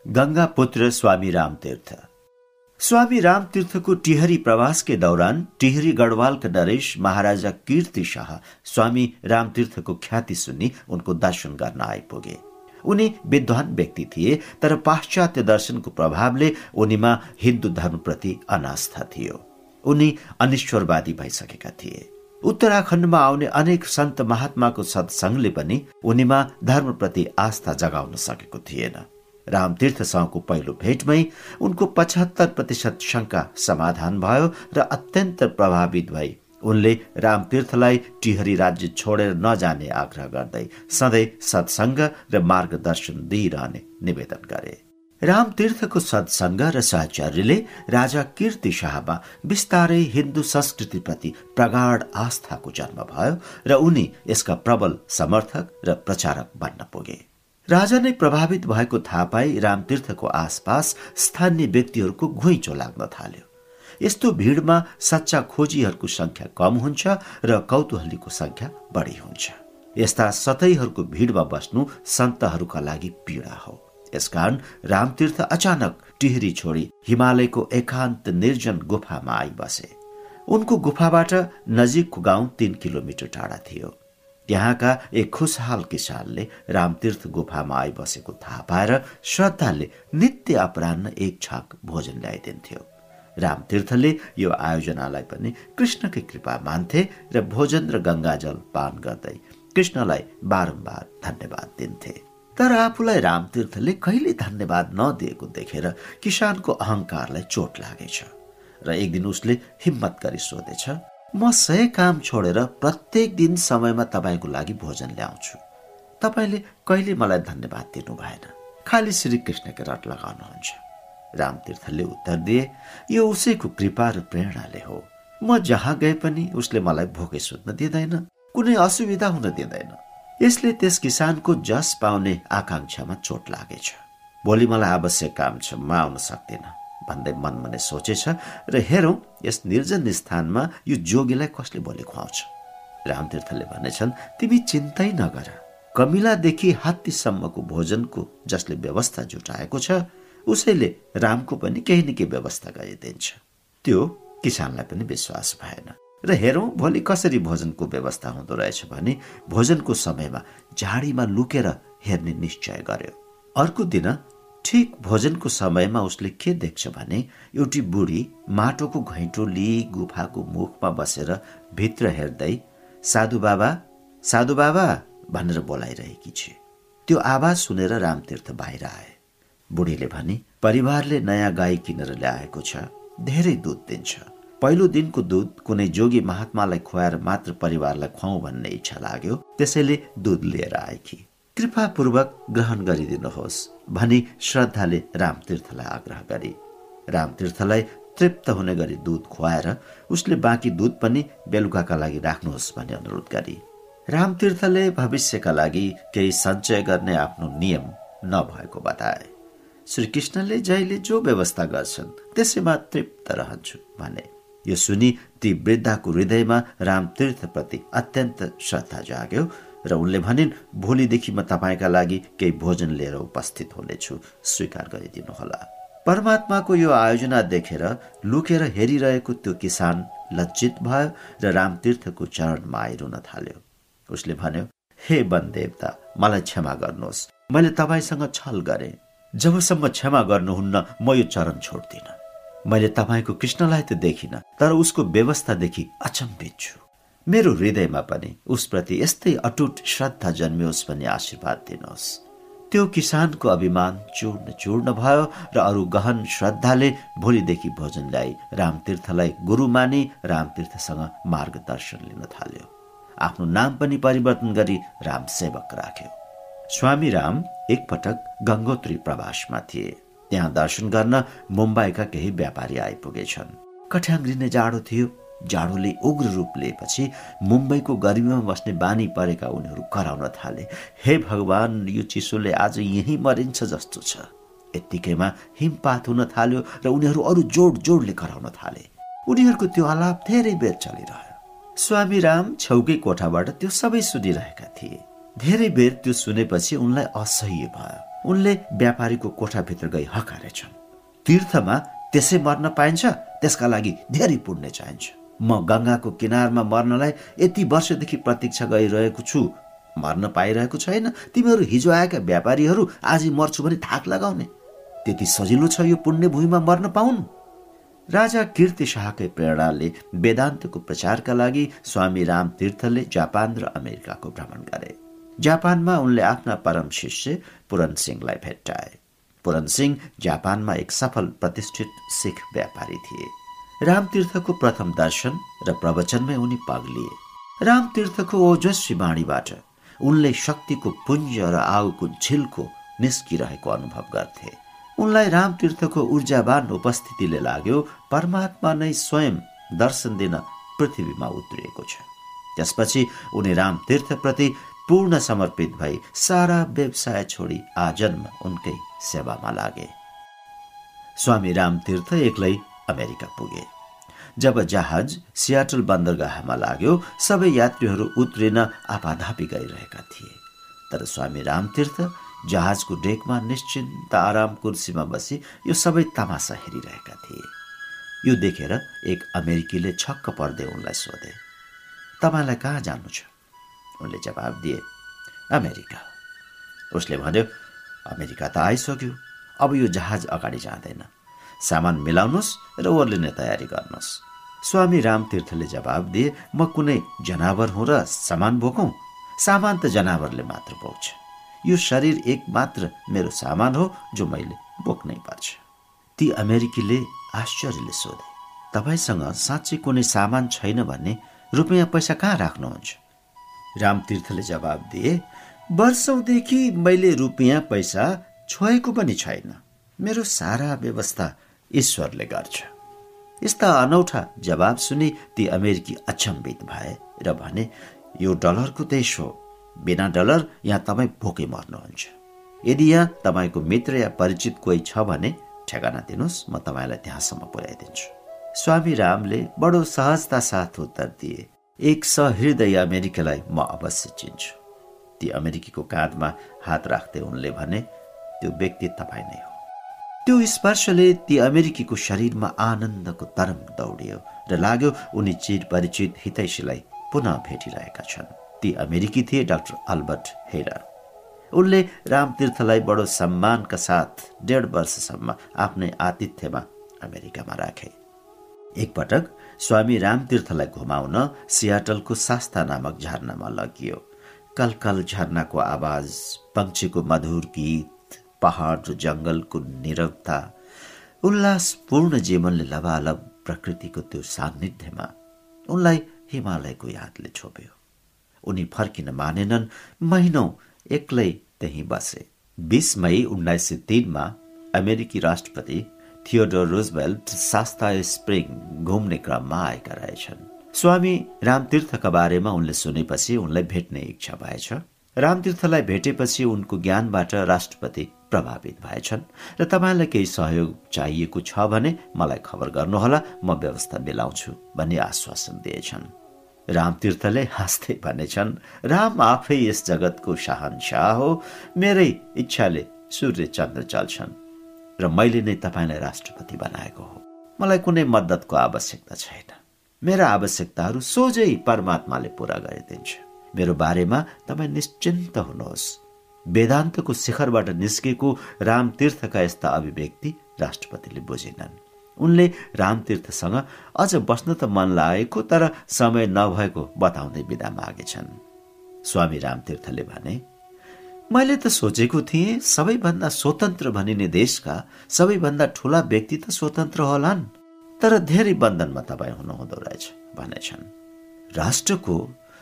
[SPEAKER 1] गंगा पुत्र स्वामी रामतीर्थ स्वामी रामतीर्थको टिहरी प्रवास के दौरान टिहरी गढवालका नरेश महाराजा कीर्ति शाह स्वामी रामतीर्थको ख्याति सुनि उनको दर्शन गर्न आइपुगे उनी विद्वान व्यक्ति थिए तर पाश्चात्य दर्शनको प्रभावले उनीमा हिन्दू धर्मप्रति अनास्था थियो उनी अनिश्वरवादी भइसकेका थिए उत्तराखण्डमा आउने अनेक सन्त महात्माको सत्सङ्गले पनि उनीमा धर्मप्रति आस्था जगाउन सकेको थिएन। रामतीर्थसँगको पहिलो भेटमै उनको पचहत्तर प्रतिशत शङ्का समाधान भयो र अत्यन्त प्रभावित भई उनले रामतीर्थलाई टिहरी राज्य छोडेर नजाने आग्रह गर्दै सधैँ सत्सङ्ग र मार्गदर्शन दिइरहने निवेदन गरे। रामतीर्थको सत्सङ्ग र सहचर्यले राजा कीर्ति शाहमा बिस्तारै हिन्दू संस्कृतिप्रति प्रगाढ आस्थाको जन्म भयो र उनी यसका प्रबल समर्थक र प्रचारक बन्न पुगे। राजा नै प्रभावित भएको थाहा पाई रामतीर्थको आसपास स्थानीय व्यक्तिहरूको घुइँचो लाग्न थाल्यो। यस्तो भिडमा सच्चा खोजीहरूको संख्या कम हुन्छ र कौतूहलीको संख्या बढी हुन्छ। यस्ता सतैहरूको भिडमा बस्नु सन्तहरूका लागि पीडा हो। यसकारण रामतीर्थ अचानक टिहरी छोडी हिमालयको एकान्त निर्जन गुफामा आई बसे उनको गुफाबाट नजिकको गाउँ तीन किलोमिटर टाढा थियो। त्यहाँका एक खुसहाल किसानले रामतीर्थ गुफामा आइबसेको थाहा पाएर श्रद्धाले नित्य अपरान्न एक छाक भोजन ल्याइदिन्थ्यो। रामतीर्थले यो आयोजनालाई पनि कृष्णकै कृपा मान्थे र भोजन र गङ्गाजल पान गर्दै कृष्णलाई बारम्बार धन्यवाद दिन्थे। तर आफूलाई रामतीर्थले कहिले धन्यवाद नदिएको देखेर किसानको अहंकारलाई चोट लागेछ र एक दिन उसले हिम्मत गरी सोधेछ म सय काम छोडेर प्रत्येक दिन समयमा तपाईँको लागि भोजन ल्याउँछु। तपाईँले कहिले मलाई धन्यवाद दिनु भएन। खालि श्रीकृष्णकै रट लगाउनुहुन्छ। रामतीर्थले उत्तर दिए यो उसैको कृपा र प्रेरणाले हो। म जहाँ गए पनि उसले मलाई भोकै सुत्न दिँदैन कुनै असुविधा हुन दिँदैन। यसले त्यस किसानको जस पाउने आकांक्षामा चोट लागेछ। भोलि मलाई आवश्यक काम छ म आउन सक्दिनँ। भन्दै मनमा नै सोचेछ र हेरौँ यस निर्जन स्थानमा यो जोगीलाई कसले बोले खुवाउँछ। रामतीर्थले भनेछन् तिमी चिन्तै नगर। कमिलादेखि हात्तीसम्मको भोजनको जसले व्यवस्था जुटाएको छ उसैले रामको पनि केही न केही व्यवस्था गरिदिन्छ। त्यो किसानलाई पनि विश्वास भएन। र हेरौँ भोलि कसरी भोजनको व्यवस्था हुँदो रहेछ भने भोजनको समयमा झाडीमा लुकेर हेर्ने निश्चय गर्यो। अर्को दिन ठिक भोजनको समयमा उसले के देख्छ भने एउटी बुढी माटोको घैँटो लिई गुफाको मुखमा बसेर भित्र हेर्दै साधु बाबा साधु बाबा भनेर बोलाइरहेकी छ त्यो आवाज सुनेर रामतीर्थ बाहिर आए। बुढीले भने परिवारले नयाँ गाई किनेर ल्याएको छ धेरै दुध दिन्छ। पहिलो दिनको दुध कुनै जोगी महात्मालाई खुवाएर मात्र परिवारलाई खुवाउँ भन्ने इच्छा लाग्यो त्यसैले दुध लिएर आएकी। कृपापूर्वक ग्रहण गरिदिनुहोस् भनी श्रद्धाले रामतीर्थलाई आग्रह गरे। रामतीर्थलाई तृप्त हुने गरी दुध खुवाएर उसले बाँकी दुध पनि बेलुकाका लागि राख्नुहोस् भन्ने अनुरोध गरे। रामतीर्थले भविष्यका लागि केही सञ्चय गर्ने आफ्नो नियम नभएको बताए। श्रीकृष्णले जहिले जो व्यवस्था गर्छन् त्यसैमा तृप्त रहन्छु भने यो सुनि ती वृद्धाको हृदयमा रामतीर्थप्रति अत्यन्त श्रद्धा जाग्यो र उनले भनिन् भोलिदेखि म तपाईँका लागि केही भोजन लिएर उपस्थित हुनेछु। स्वीकार गरिदिनुहोला। परमात्माको यो आयोजना देखेर लुकेर हेरिरहेको त्यो किसान लज्जित भयो र रामतीर्थको चरणमा आइरुन थाल्यो। उसले भन्यो हे वन देवता मलाई क्षमा गर्नुहोस्। मैले तपाईँसँग छल गरे। जबसम्म क्षमा गर्नुहुन्न म यो चरण छोड्दिन। मैले तपाईँको कृष्णलाई त देखिन तर उसको व्यवस्थादेखि अचम्भित छु मेरो हृदयमा पनि उसप्रति यस्तै अटुट श्रद्धा जन्मियोस् भन्ने आशीर्वाद दिनुहोस्। त्यो किसानको अभिमान चूर्ण चूर्ण भयो र अरू गहन श्रद्धाले भोलिदेखि भोजन ल्याई रामतीर्थलाई गुरु मानी रामतीर्थसँग मार्गदर्शन लिन थाल्यो। आफ्नो नाम पनि परिवर्तन गरी राम सेवक राख्यो। स्वामी राम एकपटक गङ्गोत्री प्रवासमा थिए। त्यहाँ दर्शन गर्न मुम्बईका केही व्यापारी आइपुगेछन्। कठ्याङ्ग्रिने जाडो थियो। जाडोले उग्र रूप लिएपछि मुम्बईको गर्मीमा बस्ने बानी परेका उनीहरू कराउन थाले। हे भगवान यो चिसोले आज यहीँ मरिन्छ जस्तो छ। यत्तिकैमा हिमपात हुन थाल्यो र उनीहरू अरू जोड जोडले कराउन थाले। उनीहरूको त्यो आलाप धेरै बेर चलिरह्यो। स्वामी राम छेउकै कोठाबाट त्यो सबै सुनिरहेका थिए। धेरै बेर त्यो सुनेपछि उनलाई असह्य भयो। उनले व्यापारीको कोठाभित्र गई हकारेछन् तीर्थमा त्यसै मर्न पाइन्छ त्यसका लागि धेरै पुण्य चाहिन्छ। म गङ्गाको किनारमा मर्नलाई यति वर्षदेखि प्रतीक्षा गरिरहेको छु। मर्न पाइरहेको छैन। तिमीहरू हिजो आएका व्यापारीहरू आज मर्छु भने थाक लगाउने। त्यति सजिलो छ यो पुण्य भूमिमा मर्न पाउन्? राजा कीर्ति शाहकै प्रेरणाले वेदान्तको प्रचारका लागि स्वामी राम तीर्थले जापान र अमेरिकाको भ्रमण गरे। जापानमा उनले आफ्ना परम शिष्य पुरन सिंहलाई भेट्टाए। पुरन सिंह जापानमा एक सफल प्रतिष्ठित सिख व्यापारी थिए। रामतीर्थको प्रथम दर्शन र प्रवचनमै उनी पग्लिए रामतीर्थको ओजस्वी बाणीबाट उनले शक्तिको पुञ्ज र आगोको झिल्को निस्किरहेको अनुभव गर्थे। उनलाई रामतीर्थको ऊर्जावान उपस्थितिले लाग्यो परमात्मा नै स्वयं दर्शन दिन पृथ्वीमा उत्रिएको छ। त्यसपछि उनी रामतीर्थप्रति पूर्ण समर्पित भई सारा व्यवसाय छोडी आजन्म उनकै सेवामा लागे। स्वामी रामतीर्थ एक्लै अमेरिका पुगे। जब जहाज सियाटल बन्दरगाहमा लाग्यो सबै यात्रीहरू उत्रिन आपाधापी गइरहेका थिए। तर स्वामी रामतीर्थ जहाजको डेकमा निश्चिन्त आराम कुर्सीमा बसी यो सबै तमासा हेरिरहेका थिए। यो देखेर एक अमेरिकीले छक्क पर्दै उनलाई सोधे तपाईँलाई कहाँ जानु छ? उनले जवाब दिए अमेरिका। उसले भन्यो अमेरिका त आइसक्यो। अब यो जहाज अगाडि जाँदैन। सामान मिलाउनुहोस् र ओर्लिने तयारी गर्नुहोस्। स्वामी रामतीर्थले जवाब दिए म कुनै जनावर हुँ र सामान बोकौँ। सामान त जनावरले मात्र बोक्छ। यो शरीर एक मात्र मेरो सामान हो जो मैले बोक्नै पर्छ। ती अमेरिकीले आश्चर्यले सोधे तपाईँसँग साँच्चै कुनै सामान छैन भने रुपियाँ पैसा कहाँ राख्नुहुन्छ? रामतीर्थले जवाब दिए वर्षौँदेखि मैले रुपियाँ पैसा छोएको पनि छैन। मेरो सारा व्यवस्था ईश्वरले गर्छ यस्ता अनौठा जवाब सुनि ती अमेरिकी अचम्बित भए र भने यो डलरको देश हो। बिना डलर यहाँ तपाईँ भोकै मर्नुहुन्छ। यदि यहाँ तपाईँको मित्र या परिचित कोही छ भने ठेगाना दिनुहोस् म तपाईँलाई त्यहाँसम्म पुर्याइदिन्छु स्वामी रामले बडो सहजता साथ उत्तर दिए। एक सहृदय अमेरिकीलाई म अवश्य चिन्छु। ती अमेरिकीको काँधमा हात राख्दै उनले भने त्यो व्यक्ति तपाईँ नै हो। त्यो स्पर्शले ती अमेरिकीको शरीरमा आनन्दको तरङ्ग दौडियो र लाग्यो उनी चिर परिचित हितैषीलाई पुनः भेटिरहेका छन्। ती अमेरिकी थिए डाक्टर अल्बर्ट हेरर। उनले रामतीर्थलाई बडो सम्मानका साथ डेढ वर्षसम्म आफ्नै आतिथ्यमा अमेरिकामा राखे। एकपटक स्वामी रामतीर्थलाई घुमाउन सियाटलको शास्ता नामक झरनामा लगियो। कलकल झरनाको आवाज पक्षीको मधुर गीत पहाड र जङ्गलको निरवता उल्लासपूर्ण जीवनले लबालब प्रकृतिको त्यो सान्निध्यमा उनलाई हिमालयको यादले छोप्यो। उनी फर्किन मानेनन् महिनौ एक्लै त्यही बसे। बिस मई उन्नाइस सय तिनमा अमेरिकी राष्ट्रपति थियोडोर रोजवेल्ट सास्ता स्प्रिङ घुम्ने क्रममा आएका रहेछन्। स्वामी रामतीर्थका बारेमा उनले सुनेपछि उनलाई भेट्ने इच्छा भएछ रामतीर्थलाई भेटेपछि उनको ज्ञानबाट राष्ट्रपति प्रभावित भएछन् र तपाईँलाई केही सहयोग चाहिएको छ भने मलाई खबर गर्नुहोला म व्यवस्था मिलाउँछु भन्ने आश्वासन दिएछन्। रामतीर्थले हाँस्दै भनेछन् राम आफै यस जगतको शाहनशाह हो। मेरै इच्छाले सूर्य चन्द्र चल्छन्। र मैले नै तपाईँलाई राष्ट्रपति बनाएको हो। मलाई कुनै मद्दतको आवश्यकता छैन। मेरा आवश्यकताहरू सोझै परमात्माले पूरा गरिदिन्छ। मेरो बारेमा तपाईँ निश्चिन्त हुनुहोस्। वेदान्तको शिखरबाट निस्केको रामतीर्थका यस्ता अभिव्यक्ति राष्ट्रपतिले बुझेनन्। उनले रामतीर्थसँग अझ बस्न त मन लागेको तर समय नभएको बताउँदै विदा मागेछन्। स्वामी रामतीर्थले भने मैले त सोचेको थिएँ सबैभन्दा स्वतन्त्र भनिने देशका सबैभन्दा ठुला व्यक्ति त स्वतन्त्र होलान्। तर धेरै बन्धनमा तपाईँ हुनुहुँदो रहेछ भनेछन्। राष्ट्रको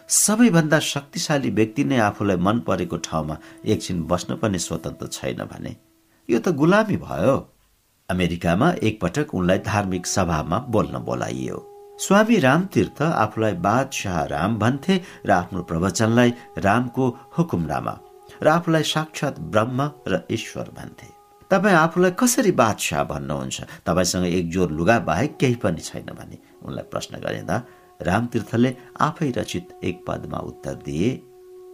[SPEAKER 1] सबैभन्दा शक्तिशाली व्यक्ति नै आफूलाई मन परेको ठाउँमा एकछिन बस्न पनि स्वतन्त्र छैन भने यो त गुलामी भयो। अमेरिकामा एकपटक उनलाई धार्मिक सभामा बोल्न बोलाइयो। स्वामी रामतीर्थ आफूलाई बादशाह राम भन्थे र आफ्नो प्रवचनलाई रामको हुकुमनामा र आफूलाई साक्षात ब्रह्म र ईश्वर भन्थे। तपाईँ आफूलाई कसरी बादशाह भन्नुहुन्छ? तपाईँसँग एक जोर लुगा बाहेक केही पनि छैन भने उनलाई प्रश्न गरिँदा रामतीर्थले आफै रचित एक पदमा उत्तर दिए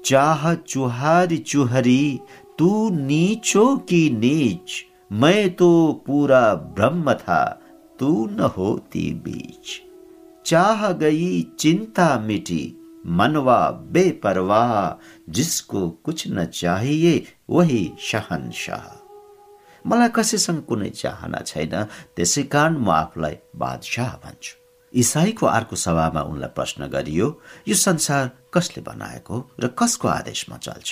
[SPEAKER 1] चाह चुहारी चुहरी तू नीचो कि नीच? मैं तो पूरा ब्रह्म था तू न होती बीच। चाह गई चिंता मिटी मनवा बेपरवाह जिसको कुछ न चाहिए वही शहनशाह। मलाई कसैसँग कुनै चाहना छैन त्यसै कारण म आफूलाई बादशाह भन्छु। इसाईको अर्को सभामा उनलाई प्रश्न गरियो यो संसार कसले बनाएको र कसको आदेशमा चल्छ?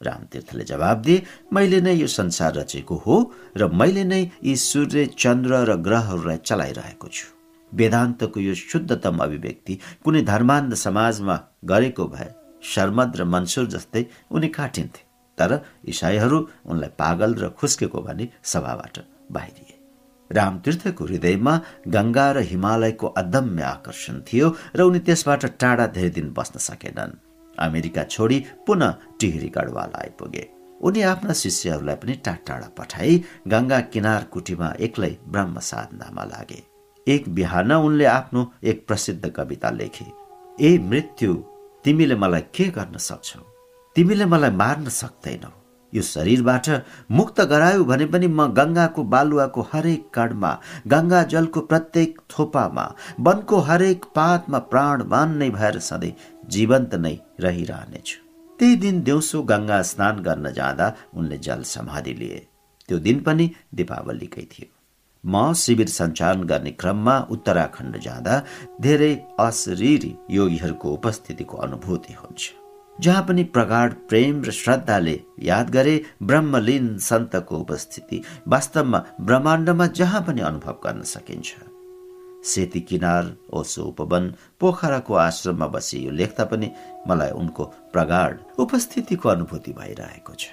[SPEAKER 1] रामतीर्थले जवाब दिए मैले नै यो संसार रचेको हो र मैले नै यी सूर्य चन्द्र र ग्रहहरूलाई चलाइरहेको छु। वेदान्तको यो शुद्धतम अभिव्यक्ति कुनै धर्मान्ध समाजमा गरेको भए शर्मद र मन्सुर जस्तै उनी काटिन्थे तर इसाईहरू उनलाई पागल र खुस्केको भनी सभाबाट बाहिरिए। रामतीर्थको हृदयमा गङ्गा र हिमालयको अदम्य आकर्षण थियो र उनी त्यसबाट टाढा धेरै दिन बस्न सकेनन्। अमेरिका छोडी पुनः टिहरी गढवाल आइपुगे। उनी आफ्ना शिष्यहरूलाई पनि टाढा टाढा पठाई गङ्गा किनार कुटीमा एक्लै ब्रह्म साधनामा लागे। एक बिहान उनले आफ्नो एक प्रसिद्ध कविता लेखे। ए मृत्यु तिमीले मलाई के गर्न सक्छौ? तिमीले मलाई मार्न सक्दैनौ। यो शरीरबाट मुक्त गरायो भने पनि म गङ्गाको बालुवाको हरेक कणमा गङ्गा जलको प्रत्येक थोपामा वनको हरेक पातमा प्राणवान नै भएर सधैँ जीवन्त नै रहिरहनेछु। त्यही दिन दिउँसो गङ्गा स्नान गर्न जाँदा उनले जल समाधि लिए। त्यो दिन पनि दीपावलीकै थियो। म शिविर सञ्चालन गर्ने क्रममा उत्तराखण्ड जाँदा धेरै अशरीरी योगीहरूको उपस्थितिको अनुभूति हुन्छ। जहाँ पनि प्रगाढ प्रेम र श्रद्धाले याद गरे ब्रह्मलीन सन्तको उपस्थिति वास्तवमा ब्रह्माण्डमा जहाँ पनि अनुभव गर्न सकिन्छ। सेती किनार ओसो उपवन पोखराको आश्रममा बसी यो लेख्दा पनि मलाई उनको प्रगाढ उपस्थितिको अनुभूति भइरहेको छ।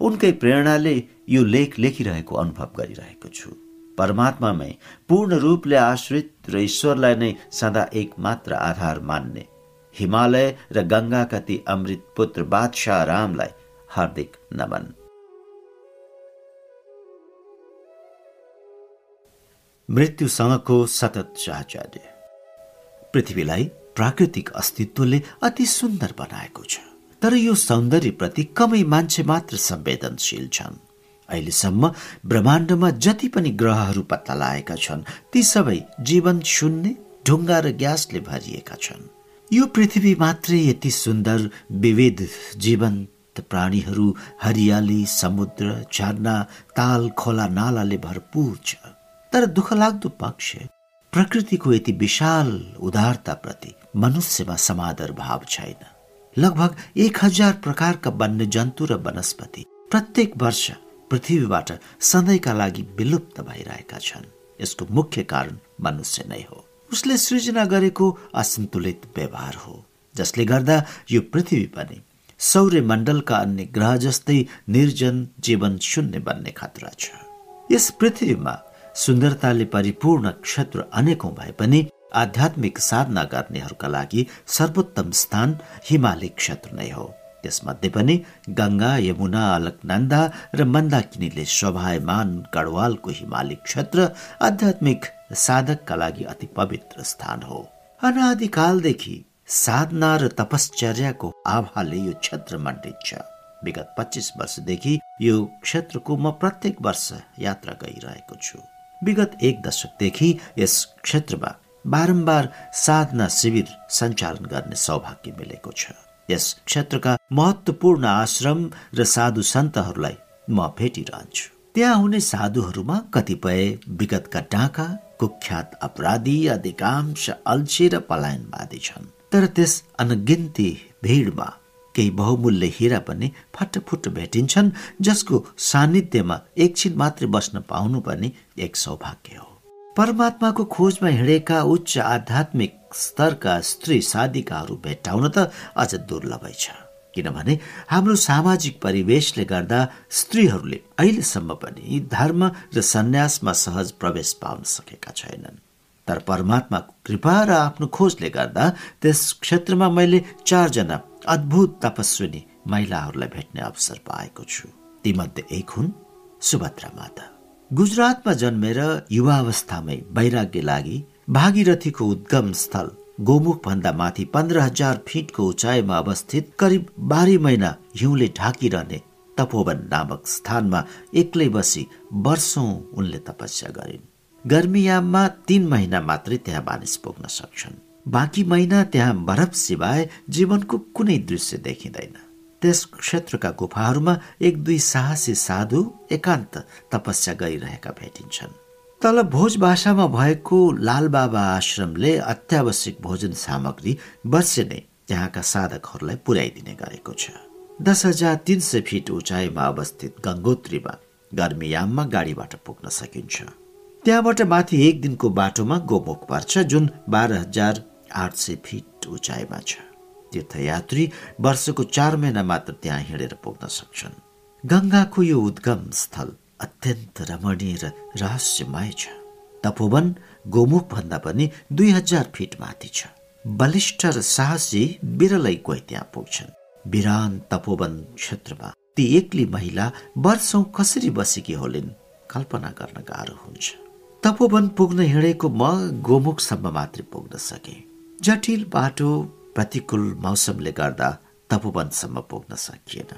[SPEAKER 1] उनकै प्रेरणाले यो लेख लेखिरहेको अनुभव गरिरहेको छु। परमात्मामै पूर्ण रूपले आश्रित र ईश्वरलाई नै सदा एक मात्र आधार मान्ने। हिमालय र गङ्गाका ती अमृत पुत्र बादशाह रामलाई हार्दिक नमन। मृत्युसँगको सतत साहचर्य। पृथ्वीलाई प्राकृतिक अस्तित्वले अति सुन्दर बनाएको छ तर यो सौन्दर्यप्रति कमै मान्छे मात्र संवेदनशील छन्। अहिलेसम्म ब्रह्माण्डमा जति पनि ग्रहहरू पत्ता लागेका छन् ती सबै जीवन शून्य ढुङ्गा र ग्यासले भरिएका छन्। यो पृथ्वी मात्रै यति सुन्दर विविध जीवन्त प्राणीहरू हरियाली समुद्र झरना ताल खोला नालाले भरपूर छ। तर दुःख लाग्दो पक्ष प्रकृतिको यति विशाल उदारताप्रति मनुष्यमा समादर भाव छैन। लगभग एक हजार प्रकारका वन्य जन्तु र वनस्पति प्रत्येक वर्ष पृथ्वीबाट सधैँका लागि विलुप्त भइरहेका छन्। यसको मुख्य कारण मनुष्य नै हो। उसले सृजना गरेको असन्तुलित व्यवहार हो जसले गर्दा यो पृथ्वी पनि सौर्य मण्डलका अन्य ग्रह जस्तै निर्जन जीवन शून्य बन्ने खतरा छ। यस पृथ्वीमा सुन्दरताले परिपूर्ण क्षेत्र अनेकौं भए पनि आध्यात्मिक साधना गर्नेहरूका लागि सर्वोत्तम स्थान हिमालय क्षेत्र नै हो। त्यसमध्ये पनि गङ्गा यमुना अलकनन्दा र मन्दाकिनीले शोभायमान गढवालको हिमाली क्षेत्र आध्यात्मिक साधकका लागि अति पवित्र स्थान हो। अनादिकालदेखि साधना र तपश्चर्याको आभाले यो क्षेत्र मण्डित छ। विगत पच्चिस वर्षदेखि यो क्षेत्रको म प्रत्येक वर्ष यात्रा गइरहेको छु। विगत एक दशकदेखि यस क्षेत्रमा बारम्बार साधना शिविर सञ्चालन गर्ने सौभाग्य मिलेको छ। यस क्षेत्रका महत्वपूर्ण आश्रम र साधु सन्तहरूलाई म भेटिरहन्छु। त्यहाँ हुने साधुहरूमा कतिपय विगतका डाका कुख्यात अपराधी अधिकांश अल्छी र पलायनवादी छन्। तर त्यस अनगिन्ती भिडमा केही बहुमूल्य हिरा पनि फटफुट भेटिन्छन् जसको सान्निध्यमा एकछिन मात्रै बस्न पाउनु पनि एक सौभाग्य हो। परमात्माको खोजमा हिँडेका उच्च आध्यात्मिक स्तरका स्त्री साधिकाहरू भेट्टाउन त अझ दुर्लभै छ। किनभने हाम्रो सामाजिक परिवेशले गर्दा स्त्रीहरूले अहिलेसम्म पनि धर्म र सन्यासमा सहज प्रवेश पाउन सकेका छैनन्। तर परमात्माको कृपा र आफ्नो खोजले गर्दा त्यस क्षेत्रमा मैले चारजना अद्भुत तपस्विनी महिलाहरूलाई भेट्ने अवसर पाएको छु। तीमध्ये एक हुन् सुभद्रा माता। गुजरातमा जन्मेर युवावस्थामै वैराग्य लागि भागीरथीको उद्गम स्थल गोमुख भन्दा माथि पन्ध्र हजार फिटको उचाइमा अवस्थित करिब बाह्र महिना हिउँले ढाकिरहने तपोवन नामक स्थानमा एक्लै बसी वर्षौं उनले तपस्या गरिन्। गर्मीयाममा तीन महिना मात्रै त्यहाँ मानिस पुग्न सक्छन्। बाँकी महिना त्यहाँ बरफ सिवाय जीवनको कुनै दृश्य देखिँदैन। त्यस क्षेत्रका गुफाहरूमा एक दुई साहसी साधु एकान्त तपस्या गरिरहेका भेटिन्छन्। तल भोज भाषामा भएको लालबाबा आश्रमले अत्यावश्यक भोजन सामग्री वर्षे नै त्यहाँका साधकहरूलाई पुर्याइदिने गरेको छ। दस हजार तिन सय फिट उचाइमा अवस्थित गङ्गोत्रीमा गर्मीयाममा गाडीबाट पुग्न सकिन्छ। त्यहाँबाट माथि एक दिनको बाटोमा गोमुख पर्छ जुन बाह्र हजार आठ सय फिट उचाइमा छ। तीर्थयात्री वर्षको चार महिना मात्र त्यहाँ हिँडेर पुग्न सक्छन्। गङ्गाको यो उद्गम स्थल अत्यन्त रमणीय र रहस्यमय छ। तपोवन गोमुख भन्दा पनि दुई हजार फिट माथि छ। बलिष्ठ र साहसी बिरलै कोही त्यहाँ पुग्छन्। बिरान तपोवन क्षेत्रमा ती एक्ली महिला वर्षौं कसरी बसेकी होलिन् कल्पना गर्न गाह्रो हुन्छ। तपोवन पुग्न हिँडेको म गोमुखसम्म मात्रै पुग्न सके। जटिल बाटो प्रतिकूल मौसमले गर्दा तपोवनसम्म पुग्न सकिएन।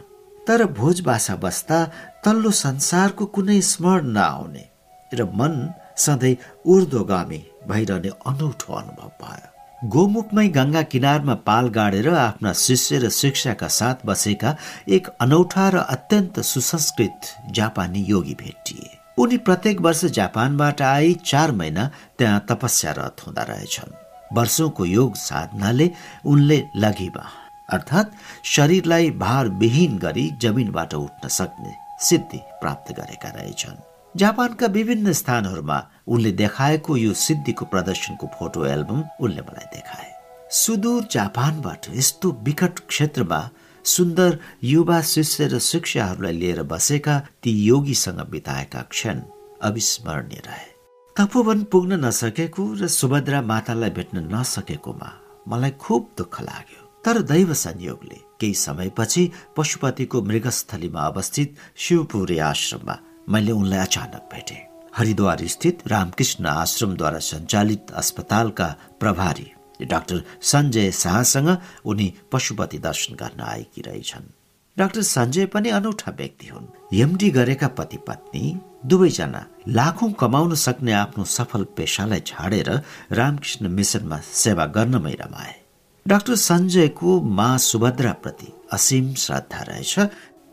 [SPEAKER 1] तर भोज बासा बस्दा तल्लो संसारको कुनै स्मरण नआउने र मन सधैँ ऊर्ध्वगामी भइरहने अनौठो अनुभव भयो। गोमुखमै गङ्गा किनारमा पाल गाडेर आफ्ना शिष्य र शिक्षाका साथ बसेका एक अनौठा र अत्यन्त सुसंस्कृत जापानी योगी भेटिए। उनी प्रत्येक वर्ष जापानबाट आई चार महिना त्यहाँ तपस्यारत हुँदा रहेछन्। वर्षौंको योग साधनाले उनले लघिमा अर्थात् शरीरलाई भारविहीन गरी जमिनबाट उठ्न सक्ने सिद्धि प्राप्त गरेका रहेछन्। जापानका विभिन्न स्थानहरूमा उनले देखाएको यो सिद्धिको प्रदर्शनको फोटो एल्बम उनले मलाई देखाए। सुदूर जापानबाट यस्तो विकट क्षेत्रमा सुन्दर युवा शिष्य र शिक्षाहरूलाई लिएर बसेका ती योगीसँग बिताएका क्षण अविस्मरणीय रहे। तपोवन पुग्न नसकेको र सुभद्रा मातालाई भेट्न नसकेकोमा मलाई खुब दुःख लाग्यो। तर दैव संयोगले केही समयपछि पशुपतिको मृगस्थलीमा अवस्थित शिवपुरी आश्रममा मैले उनलाई अचानक भेटे। हरिद्वार स्थित रामकृष्ण आश्रमद्वारा सञ्चालित अस्पतालका प्रभारी डाक्टर सञ्जय शाहसँग उनी पशुपति दर्शन गर्न आएकी रहेछन् डाक्टर सञ्जय पनि अनौठा व्यक्ति हुन्। एमडी गरेका पति पत्नी दुवैजना लाखौं कमाउन सक्ने आफ्नो सफल पेसालाई छाडेर रामकृष्ण मिसनमा सेवा गर्नमै रमाए। डाक्टर सञ्जयको मा सुभद्राप्रति असीम श्रद्धा रहेछ।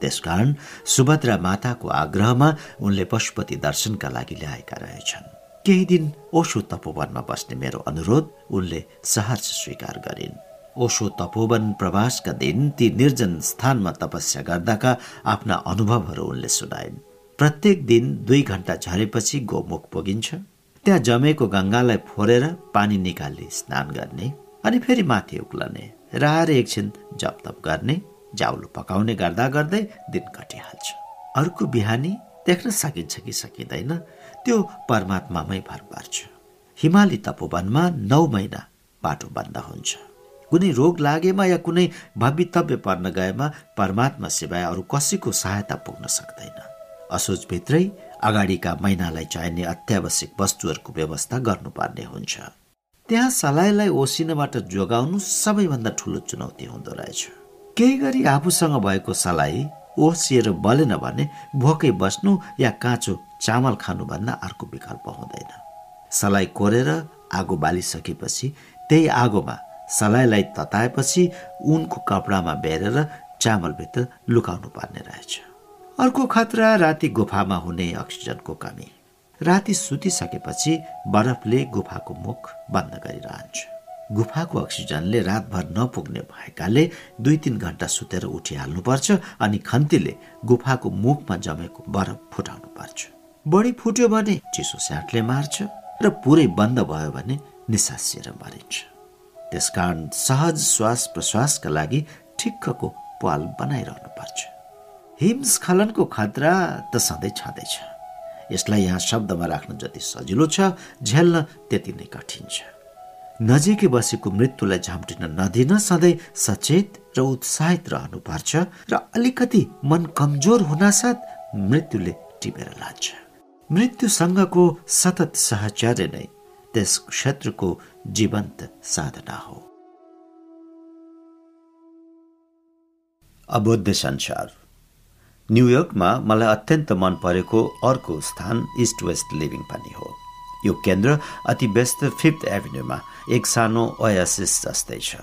[SPEAKER 1] त्यसकारण सुभद्रा माताको आग्रहमा उनले पशुपति दर्शनका लागि ल्याएका रहेछन्। केही दिन ओशो तपोवनमा बस्ने मेरो अनुरोध उनले सहर्ष स्वीकार गरिन्। ओशो तपोवन प्रवासका दिन ती निर्जन स्थानमा तपस्या गर्दाका आफ्ना अनुभवहरू उनले सुनाइन्। प्रत्येक दिन दुई घन्टा झरेपछि गोमुख पुगिन्छ। त्यहाँ जमेको गङ्गालाई फोरेर पानी निकाली स्नान गर्ने अनि फेरि माथि उक्लने र आएर एकछिन जपतप गर्ने जाउलो पकाउने गर्दा गर्दै दिन कटिहाल्छ। अर्को बिहानी देख्न सकिन्छ कि सकिँदैन त्यो परमात्मामै भर पर्छ हिमाली तपोवनमा नौ महिना बाटो बन्द हुन्छ। कुनै रोग लागेमा या कुनै भवितव्य पर्न गएमा परमात्मा सिवाय अरू कसैको सहायता पुग्न सक्दैन। असोजभित्रै अगाडिका महिनालाई चाहिने अत्यावश्यक वस्तुहरूको व्यवस्था गर्नुपर्ने हुन्छ। त्यहाँ सलाईलाई ओसिनबाट जोगाउनु सबैभन्दा ठुलो चुनौती हुँदो रहेछ। केही गरी आफूसँग भएको सलाई ओसिएर बलेन भने भोकै बस्नु या काँचो चामल खानुभन्दा अर्को विकल्प हुँदैन। सलाई कोरेर आगो बालिसकेपछि त्यही आगोमा सलाईलाई तताएपछि उनको कपडामा बेरेर चामलभित्र लुकाउनु पर्ने रहेछ। अर्को खतरा राति गुफामा हुने अक्सिजनको कमी। राति सुतिसकेपछि बरफले गुफाको मुख बन्द गरिरहन्छ। गुफाको अक्सिजनले रातभर नपुग्ने भएकाले दुई तिन घन्टा सुतेर उठिहाल्नुपर्छ अनि खन्तीले गुफाको मुखमा जमेको बरफ फुटाउनु पर्छ। बढी फुट्यो भने चिसो स्याटले मार्छ र पुरै बन्द भयो भने निसासिएर मरिन्छ। त्यसकारण सहज श्वास प्रश्वासका लागि ठिक्कको पाल बनाइरहनु पर्छ। हिमस्खलनको खतरा त सधैँ छँदैछ। यसलाई यहाँ शब्दमा राख्नु जति सजिलो छ झेल्न त्यति नै कठिन छ। नजिकै बसेको मृत्युलाई झम्टिन नदिन सधैँ सचेत र उत्साहित रहनुपर्छ र अलिकति मन कमजोर हुनासाथ मृत्युले टिपेर लान्छ। मृत्युसँगको सतत सहचर्य नै त्यस क्षेत्रको जीवन्त साधना हो। अबोध संसार। न्युयोर्कमा मलाई अत्यन्त मन परेको अर्को स्थान इस्ट वेस्ट लिभिङ पनि हो। यो केन्द्र अति व्यस्त फिफ्थ एभिन्यूमा एक सानो ओयासिस जस्तै छ।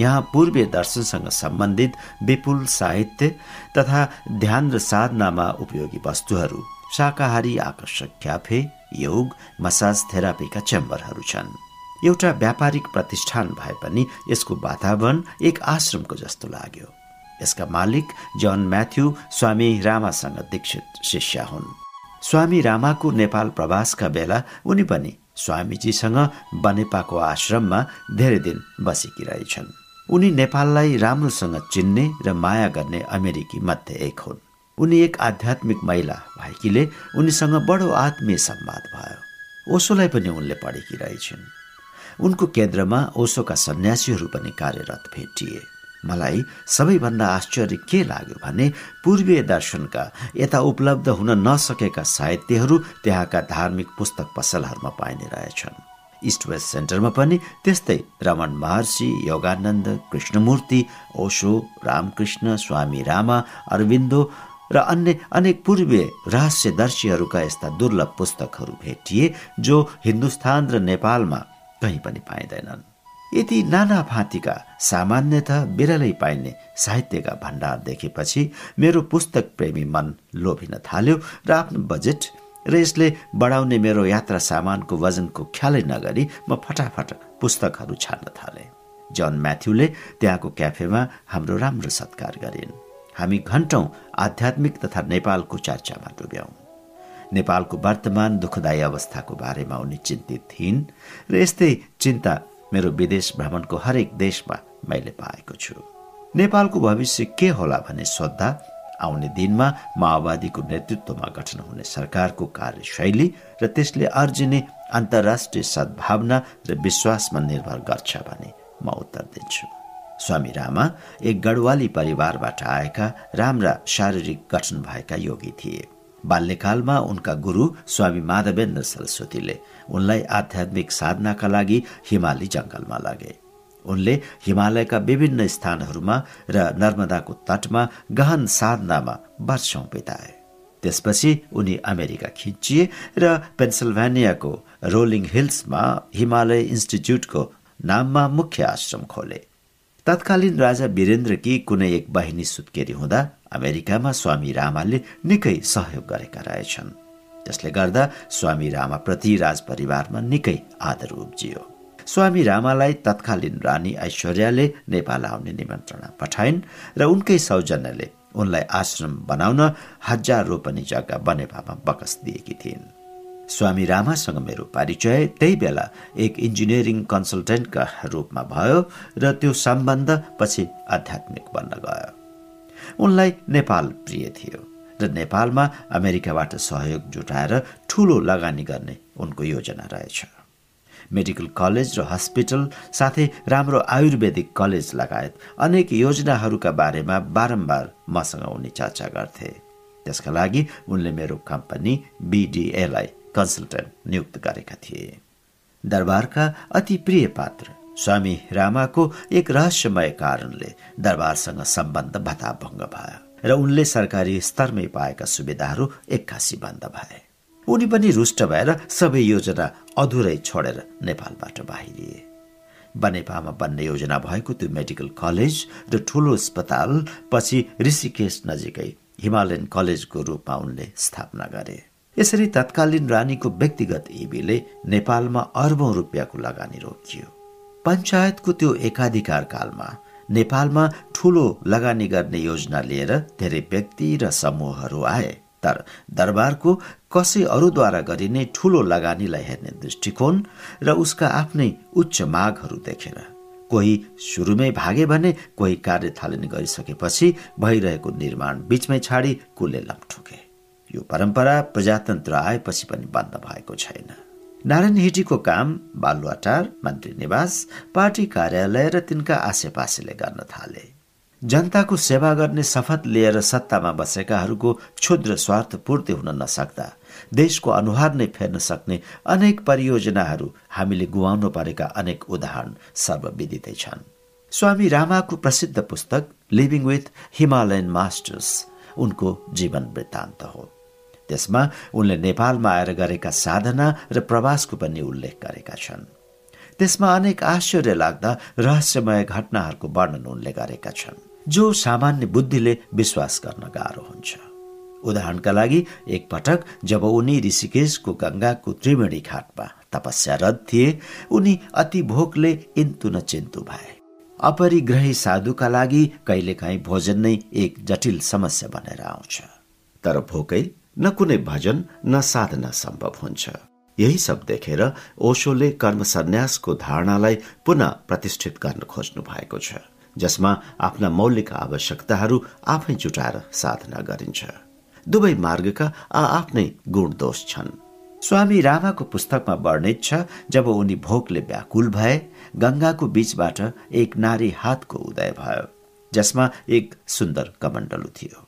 [SPEAKER 1] यहाँ पूर्वीय दर्शनसँग सम्बन्धित विपुल साहित्य तथा ध्यान र साधनामा उपयोगी वस्तुहरू शाकाहारी आकर्षक क्याफे योग मसाज थेरापीका चेम्बरहरू छन्। एउटा व्यापारिक प्रतिष्ठान भए पनि यसको वातावरण एक आश्रमको जस्तो लाग्यो। यसका मालिक जन म्याथ्यू स्वामी रामासँग दीक्षित शिष्य हुन्। स्वामी रामाको नेपाल प्रवासका बेला उनी पनि स्वामीजीसँग बनेपाको आश्रममा धेरै दिन बसेकी रहेछन् उनी नेपाललाई राम्रोसँग चिन्ने र माया गर्ने अमेरिकी मध्ये एक हुन्। उनी एक आध्यात्मिक महिला भएकीले उनीसँग बडो आत्मीय संवाद भयो। ओसोलाई पनि उनले पढेकी रहेछन्। उनको केन्द्रमा ओसोका सन्यासीहरू पनि कार्यरत भेटिए। मलाई सबैभन्दा आश्चर्य के लाग्यो भने पूर्वीय दर्शनका यता उपलब्ध हुन नसकेका साहित्यहरू त्यहाँका धार्मिक पुस्तक पसलहरूमा पाइने रहेछन्। इस्ट वेस्ट सेन्टरमा पनि त्यस्तै रमण महर्षि योगानन्द कृष्णमूर्ति ओशो रामकृष्ण स्वामी रामा अरविन्दो र अन्य अनेक पूर्वीय रहस्यदर्शीहरूका यस्ता दुर्लभ पुस्तकहरू भेटिए जो हिन्दुस्तान र नेपालमा कहीँ पनि पाइँदैनन्। यति नाना फाँतीका सामान्यत बिरलै पाइने साहित्यका भण्डार देखेपछि मेरो पुस्तक प्रेमी मन लोभिन थाल्यो र आफ्नो बजेट र यसले बढाउने मेरो यात्रा सामानको वजनको ख्यालै नगरी म फटाफट पुस्तकहरू छान्न थाले। जन म्याथ्यूले त्यहाँको क्याफेमा हाम्रो राम्रो सत्कार गरिन्। हामी घन्टौँ आध्यात्मिक तथा नेपालको चर्चामा डुब्यौँ। नेपालको वर्तमान दुःखदायी अवस्थाको बारेमा उनी चिन्तित थिइन् र यस्तै चिन्ता मेरो विदेश भ्रमणको हरेक देशमा मैले पाएको छु। नेपालको भविष्य के होला भन्ने सोद्धा आउने दिनमा माओवादीको नेतृत्वमा गठन हुने सरकारको कार्यशैली र त्यसले अर्जिने अन्तर्राष्ट्रिय सद्भावना र विश्वासमा निर्भर गर्छ भने म उत्तर दिन्छु। स्वामी रामा एक गढवाली परिवारबाट आएका राम्रा शारीरिक गठन भएका योगी थिए। बाल्यकालमा उनका गुरु स्वामी माधवेन्द्र सरस्वतीले उनलाई आध्यात्मिक साधनाका लागि हिमाली जंगलमा लगे। उनले हिमालयका विभिन्न स्थानहरूमा र नर्मदाको तटमा गहन साधनामा वर्षौं बिताए। त्यसपछि उनी अमेरिका खिचिए र पेन्सिल्भेनियाको रोलिङ हिल्समा हिमालय इन्स्टिच्युटको नाममा मुख्य आश्रम खोले। तत्कालीन राजा वीरेन्द्रकी कुनै एक बहिनी सुत्केरी हुँदा अमेरिकामा स्वामी रामाले निकै सहयोग गरेका रहेछन्। त्यसले गर्दा स्वामी रामाप्रति राजपरिवारमा निकै आदर उब्जियो। स्वामी रामालाई तत्कालीन रानी ऐश्वर्याले नेपाल आउने निमन्त्रणा पठाइन् र उनकै सौजन्यले उनलाई आश्रम बनाउन हजार रोपनी जग्गा बनेपामा बकस दिएकी थिइन्। स्वामी रामासँग मेरो परिचय त्यही बेला एक इन्जिनियरिङ कन्सल्टेन्टका रूपमा भयो र त्यो सम्बन्ध पछि आध्यात्मिक बन्न गयो। उनलाई नेपाल प्रिय थियो र नेपालमा अमेरिकाबाट सहयोग जुटाएर ठूलो लगानी गर्ने उनको योजना रहेछ। मेडिकल कलेज र हस्पिटल साथै राम्रो आयुर्वेदिक कलेज लगायत अनेक योजनाहरूका बारेमा बारम्बार मसँग उनी चर्चा गर्थे। त्यसका लागि उनले मेरो कम्पनी बिडिएलाई कन्सल्टेन्ट नियुक्त गरेका थिए। दरबारका अति प्रिय पात्र स्वामी रामाको एक रहस्यमय कारणले दरबारसँग सम्बन्ध भताभङ्ग भयो र उनले सरकारी स्तरमै पाएका सुविधाहरू एक्कासी बन्द भए। उनी पनि रुष्ट भएर सबै योजना अधुरै छोडेर नेपालबाट बाहिरिए। बनेपामा बन्ने योजना भएको त्यो मेडिकल कलेज र ठूलो अस्पताल पछि ऋषिकेश नजिकै हिमालयन कलेजको रूपमा उनले स्थापना गरे। यसरी तत्कालीन रानीको व्यक्तिगत इबीले नेपालमा अरबौं रुपियाँको लगानी रोकियो। पञ्चायतको त्यो एकाधिकार कालमा नेपालमा ठूलो लगानी गर्ने योजना लिएर धेरै व्यक्ति र समूहहरू आए। तर दरबारको कसै अरूद्वारा गरिने ठूलो लगानीलाई हेर्ने दृष्टिकोण र उसका आफ्नै उच्च मागहरू देखेर। कोही सुरुमै भागे भने कोही कार्य थालनी गरिसकेपछि भइरहेको निर्माण बीचमै छाडी कुले लम्ठुके यो परम्परा प्रजातन्त्र आएपछि पनि बन्द भएको छैन। नारायण हिटीको काम बालुवाटार मन्त्री निवास पार्टी कार्यालय र तिनका आसेपासेले गर्न थाले। जनताको सेवा गर्ने शपथ लिएर सत्तामा बसेकाहरूको क्षुद्र स्वार्थ पूर्ति हुन नसक्दा देशको अनुहार नै फेर्न सक्ने अनेक परियोजनाहरू हामीले गुमाउनु परेका अनेक उदाहरण सर्वविदितै छन्। स्वामी रामाको प्रसिद्ध पुस्तक लिभिङ विथ हिमालयन मास्टर्स उनको जीवन वृत्तान्त हो। त्यसमा उनले नेपालमा आएर गरेका साधना र प्रवासको पनि उल्लेख गरेका छन्। त्यसमा अनेक आश्चर्य लाग्दा रहस्यमय घटनाहरूको वर्णन उनले गरेका छन् जो सामान्य बुद्धिले विश्वास गर्न गाह्रो हुन्छ। उदाहरणका लागि एकपटक जब उनी ऋषिकेशको गंगाको त्रिवेणी घाटमा तपस्यारत थिए उनी अति भोकले इन्तु न चिन्तु भए। अपरिग्रही साधुका लागि कहिलेकाहीँ भोजन नै एक जटिल समस्या बनेर आउँछ। तर भोकै न कुनै भजन न साधना सम्भव हुन्छ। यही सब देखेर ओशोले कर्म सन्यासको धारणालाई पुनः प्रतिष्ठित गर्न खोज्नु भएको छ जसमा आफ्ना मौलिक आवश्यकताहरू आफै जुटाएर साधना गरिन्छ। दुवै मार्गका आ आफ्नै गुण दोष छन्। स्वामी रामाको पुस्तकमा वर्णित छ जब उनी भोकले व्याकुल भए गंगाको बीचबाट एक नारी हातको उदय भयो जसमा एक सुन्दर कमण्डलु थियो।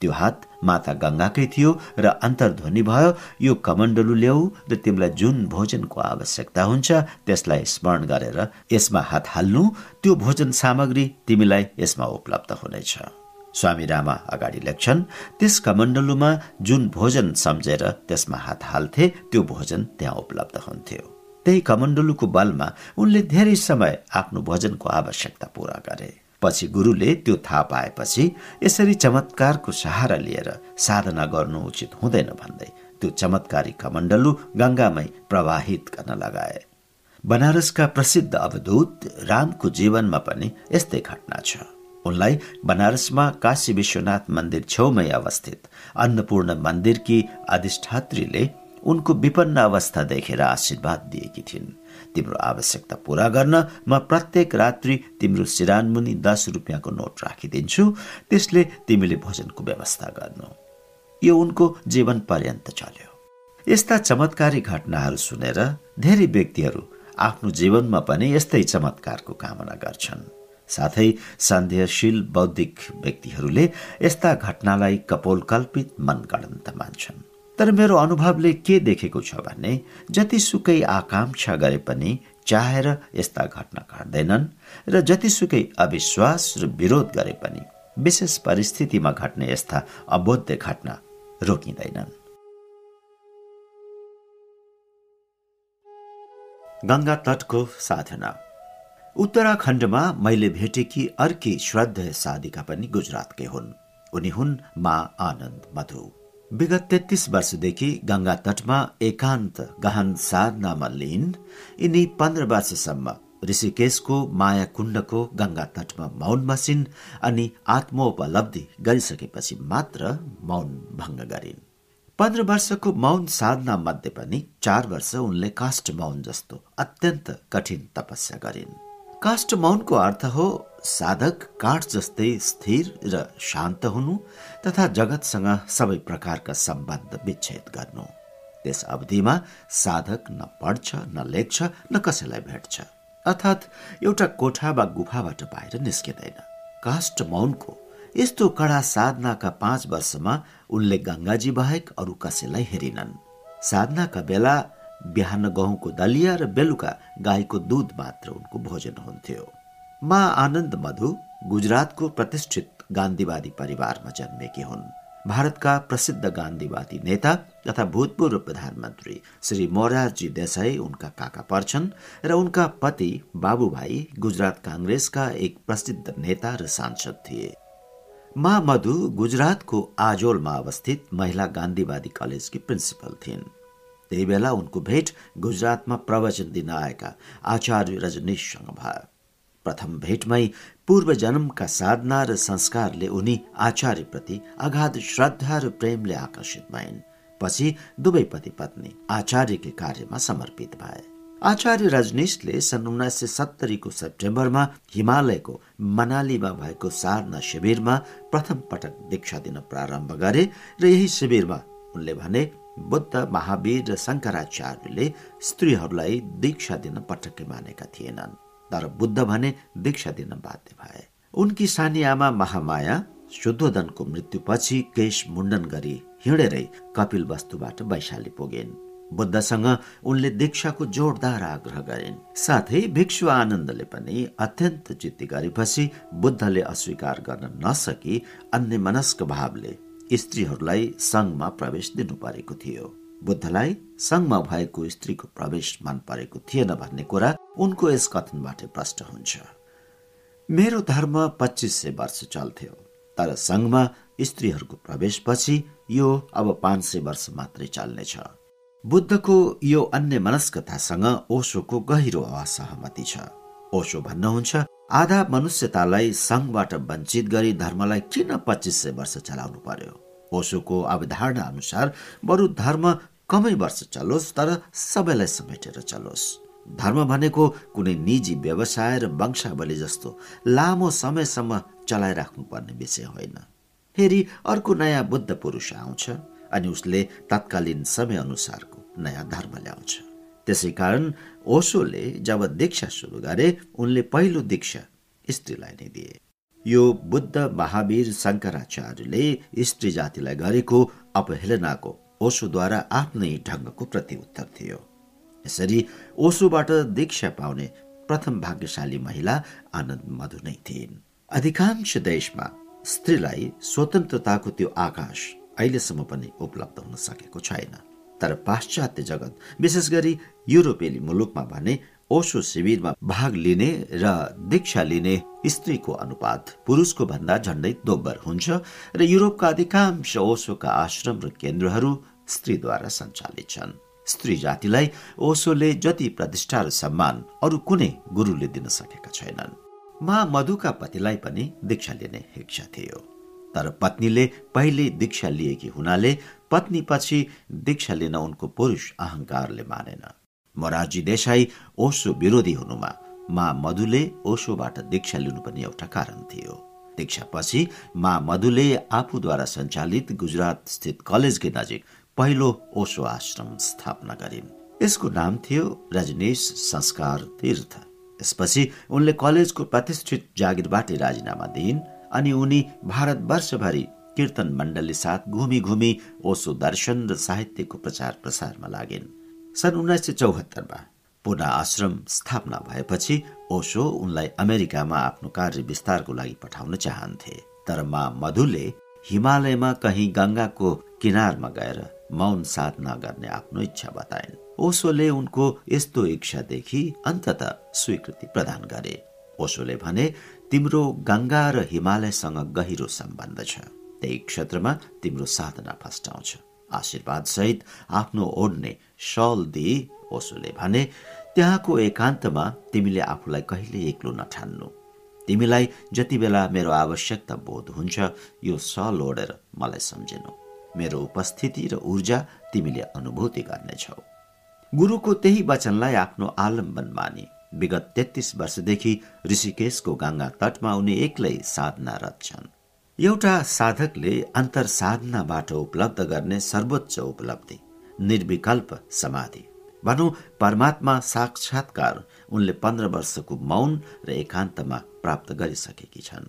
[SPEAKER 1] त्यो हात माता गंगाकै थियो र अन्तर्ध्वनि भयो। यो कमण्डलु ल्याऊ र तिमीलाई जुन भोजनको आवश्यकता हुन्छ त्यसलाई स्मरण गरेर यसमा हात हाल्नु। त्यो भोजन सामग्री तिमीलाई यसमा उपलब्ध हुनेछ। स्वामी रामा अगाडि लेख्छन् त्यस कमण्डलुमा जुन भोजन सम्झेर त्यसमा हात हाल्थे त्यो भोजन त्यहाँ उपलब्ध हुन्थ्यो। त्यही कमण्डलुको बलमा उनले धेरै समय आफ्नो भोजनको आवश्यकता पूरा गरे। पछि गुरुले त्यो थाहा पाएपछि यसरी चमत्कारको सहारा लिएर साधना गर्नु उचित हुँदैन भन्दै त्यो चमत्कारी कमण्डलु गंगामै प्रवाहित गर्न लगाए। बनारसका प्रसिद्ध अवधूत रामको जीवनमा पनि यस्तै घटना छ। उनलाई बनारसमा काशी विश्वनाथ मन्दिर छेउमै अवस्थित अन्नपूर्ण मन्दिरकी अधिष्ठात्रीले उनको विपन्न अवस्था देखेर आशीर्वाद दिएकी थिइन्। तिम्रो आवश्यकता पूरा गर्न म प्रत्येक रात्रि तिम्रो सिरानमुनि दस रुपियाँको नोट राखिदिन्छु। त्यसले तिमीले भोजनको व्यवस्था गर्नु। यो उनको जीवन पर्यन्त चल्यो। यस्ता चमत्कारी घटनाहरू सुनेर धेरै व्यक्तिहरू आफ्नो जीवनमा पनि यस्तै चमत्कारको कामना गर्छन्। साथै सन्देहशील बौद्धिक व्यक्तिहरूले यस्ता घटनालाई कपोलकल्पित मनगणन्त मान्छन्। तर मेरो अनुभवले के देखेको छ भने जतिसुकै आकांक्षा गरे पनि चाहेर यस्ता घटना घट्दैनन् र जतिसुकै अविश्वास र विरोध गरे पनि विशेष परिस्थितिमा घट्ने यस्ता अबोध्य घटना रोकिँदैनन्। गंगा तटको साधना। उत्तराखण्डमा मैले भेटेकी अर्की श्रद्धा साधिका पनि गुजरातकै हुन्। उनी हुन् मा आनन्द मधु। विगत तेत्तीस वर्षदेखि गंगा तटमा एकान्त गहन साधनामा लिन यिनी पन्ध्र वर्षसम्म ऋषिकेशको माया कुण्डको गंगा तटमा मौन मसिन अनि आत्मोपलब्धि गरिसकेपछि मात्र मौन भङ्ग गरिन् पन्ध्र वर्षको मौन साधना मध्ये पनि चार वर्ष उनले काष्ठ मौन जस्तो अत्यन्त कठिन तपस्या गरिन् काष्ठ मौनको अर्थ हो साधक काठ जस्तै स्थिर र शान्त हुनु तथा जगतसँग सबै प्रकारका सम्बन्ध विच्छेद गर्नु। त्यस अवधिमा साधक न पढ्छ न लेख्छ न कसैलाई भेट्छ। अर्थात् एउटा कोठा वा गुफाबाट बाहिर निस्किँदैन। काष्ट मौनको यस्तो कडा साधनाका पाँच वर्षमा उनले गङ्गाजी बाहेक अरू कसैलाई हेरिनन्। साधनाका बेला बिहान गहुँको दलिया र बेलुका गाईको दुध मात्र उनको भोजन हुन्थ्यो। मा आनन्द मधु गुजरातको प्रतिष्ठित गान्धीवादी परिवारमा जन्मेकी हुन्। भारतका प्रसिद्ध गान्धीवादी नेता तथा भूतपूर्व प्रधानमन्त्री श्री मोरारजी देसाई उनका काका पर्छन् र उनका पति बाबुभाइ गुजरात काङ्ग्रेसका एक प्रसिद्ध नेता र सांसद थिए। मा मधु गुजरातको आजोलमा अवस्थित महिला गान्धीवादी कलेजकी प्रिन्सिपल थिइन्। त्यही बेला उनको भेट गुजरातमा प्रवचन दिन आएका आचार्य रजनीशसँग भयो। प्रथम भेटमै पूर्व जन्मका साधना र संस्कारले उनी आचार्यप्रति अगाध श्रद्धा र प्रेमले आकर्षित भइन्। पछि दुवै पति पत्नी आचार्यकै कार्यमा समर्पित भए। आचार्य रजनीशले सन् उन्नाइस सय सत्तरीको सेप्टेम्बरमा हिमालयको मनालीमा भएको साधना शिविरमा प्रथम पटक दीक्षा दिन प्रारम्भ गरे र यही शिविरमा उनले भने बुद्ध महावीर र शङ्कराचार्यले स्त्रीहरूलाई दीक्षा दिन पटक्कै मानेका थिएनन्। तर बुद्ध भने दीक्षा दिन बाध्य भए। उनकी सानी आमा महामाया शुद्धोधनको मृत्युपछि केश मुण्डन गरी हिँडेरै कपिल वस्तुबाट वैशाली पुगेन्। बुद्धसँग उनले दीक्षाको जोरदार आग्रह गरिन्। साथै भिक्षु आनन्दले पनि अत्यन्त चित्ती गरेपछि बुद्धले अस्वीकार गर्न नसकी अन्य मनस्क भावले स्त्रीहरूलाई सङ्घमा प्रवेश दिनु परेको थियो। बुद्धलाई सङ्घमा भएको स्त्रीको प्रवेश मन परेको थिएन भन्ने कुरा उनको यस कथनबाट प्रष्ट हुन्छ। मेरो धर्म पच्चिस सय वर्ष चल्थ्यो तर सङ्घमा स्त्रीहरूको प्रवेशपछि यो अब पाँच सय वर्ष मात्रै चल्नेछ। बुद्धको यो अन्य मनस्कतासँग ओशोको गहिरो असहमति छ। ओशो भन्नुहुन्छ आधा मनुष्यतालाई सङ्घबाट वञ्चित गरी धर्मलाई किन पच्चिस सय वर्ष चलाउनु पर्यो? ओशोको अवधारणा अनुसार बरु धर्म कमै वर्ष चलोस् तर सबैलाई समेटेर चलोस्। धर्म भनेको कुनै निजी व्यवसाय र वंशावली जस्तो लामो समयसम्म चलाइराख्नु पर्ने विषय होइन। फेरि अर्को नयाँ बुद्ध पुरुष आउँछ अनि उसले तत्कालीन समय अनुसारको नयाँ धर्म ल्याउँछ। त्यसै कारण ओसोले जब दीक्षा सुरु गरे उनले पहिलो दीक्षा स्त्रीलाई नै दिए। यो बुद्ध महावीर शङ्कराचार्यले स्त्री जातिलाई गरेको अपहेलनाको ओसोद्वारा आफ्नै ढङ्गको प्रतिउत्तर थियो। यसरी ओसोबाट दीक्षा पाउने प्रथम भाग्यशाली महिला आनन्द मधु नै थिइन्। अधिकांश देशमा स्त्रीलाई स्वतन्त्रताको त्यो आकाश अहिलेसम्म पनि उपलब्ध हुन सकेको छैन। तर पाश्चात्य जगत विशेष गरी युरोपेली मुलुकमा भने ओसो शिविरमा भाग लिने र दीक्षा लिने स्त्रीको अनुपात पुरुषको भन्दा झण्डै दोब्बर हुन्छ र युरोपका अधिकांश ओसोका आश्रम र केन्द्रहरू स्त्रीद्वारा सञ्चालित छन्। स्त्री जातिलाई ओसोले जति प्रतिष्ठा र सम्मान अरू कुनै गुरुले दिन सकेका छैनन्। मा मधुका पतिलाई पनि दीक्षा लिने इच्छा थियो। तर पत्नीले पहिले दीक्षा लिएकी हुनाले पत्नी पछि दीक्षा लिन उनको पुरुष अहंकारले मानेन। मोरारजी देसाई ओसो विरोधी हुनुमा मा मधुले ओसोबाट दीक्षा लिनु पनि एउटा कारण थियो। दीक्षा पछि मा मधुले आफूद्वारा सञ्चालित गुजरात स्थित कलेजकै नजिक पहिलो ओसो आश्रम स्थापना गरिन्। यसको नाम थियो रजनीश संस्कार तीर्थ। यसपछि उनले कलेजको प्रतिष्ठित जागिरबाटै राजीनामा दिइन्। अनि उनी भारतवर्षभरि कीर्तन मण्डली साथ घुमी घुमी ओसो दर्शन र साहित्यको प्रचार प्रसारमा लागिन्। सन् उन्नाइस सय चौहत्तरमा पुनः आश्रम स्थापना भएपछि ओसो उनलाई अमेरिकामा आफ्नो कार्य विस्तारको लागि पठाउन चाहन्थे। तर मा मधुले हिमालयमा कहीँ गङ्गाको किनारमा गएर मौन साधना गर्ने आफ्नो इच्छा बताइन्। ओसोले उनको यस्तो इच्छादेखि अन्तत स्वीकृति प्रदान गरे। ओसोले भने तिम्रो गङ्गा र हिमालयसँग गहिरो सम्बन्ध छ। त्यही क्षेत्रमा तिम्रो साधना फस्टाउँछ। आशीर्वाद सहित आफ्नो ओढ्ने सल दिई ओसोले भने त्यहाँको एकान्तमा तिमीले आफूलाई कहिले एक्लो नठान्नु। तिमीलाई जति बेला मेरो आवश्यकता बोध हुन्छ यो सल ओढेर मलाई सम्झिनु। मेरो उपस्थिति र ऊर्जा तिमीले अनुभूति गर्नेछौ। गुरुको त्यही वचनलाई आफ्नो आलम्बन मानी। विगत तेत्तीस वर्षदेखि ऋषिकेशको गङ्गा तटमा उनी एक्लै साधनारत छन्। एउटा साधकले अन्तर साधनाबाट उपलब्ध गर्ने सर्वोच्च उपलब्धि निर्विकल्प समाधि। भनौँ परमात्मा साक्षात्कार उनले पन्ध्र वर्षको मौन र एकान्तमा प्राप्त गरिसकेकी छन्।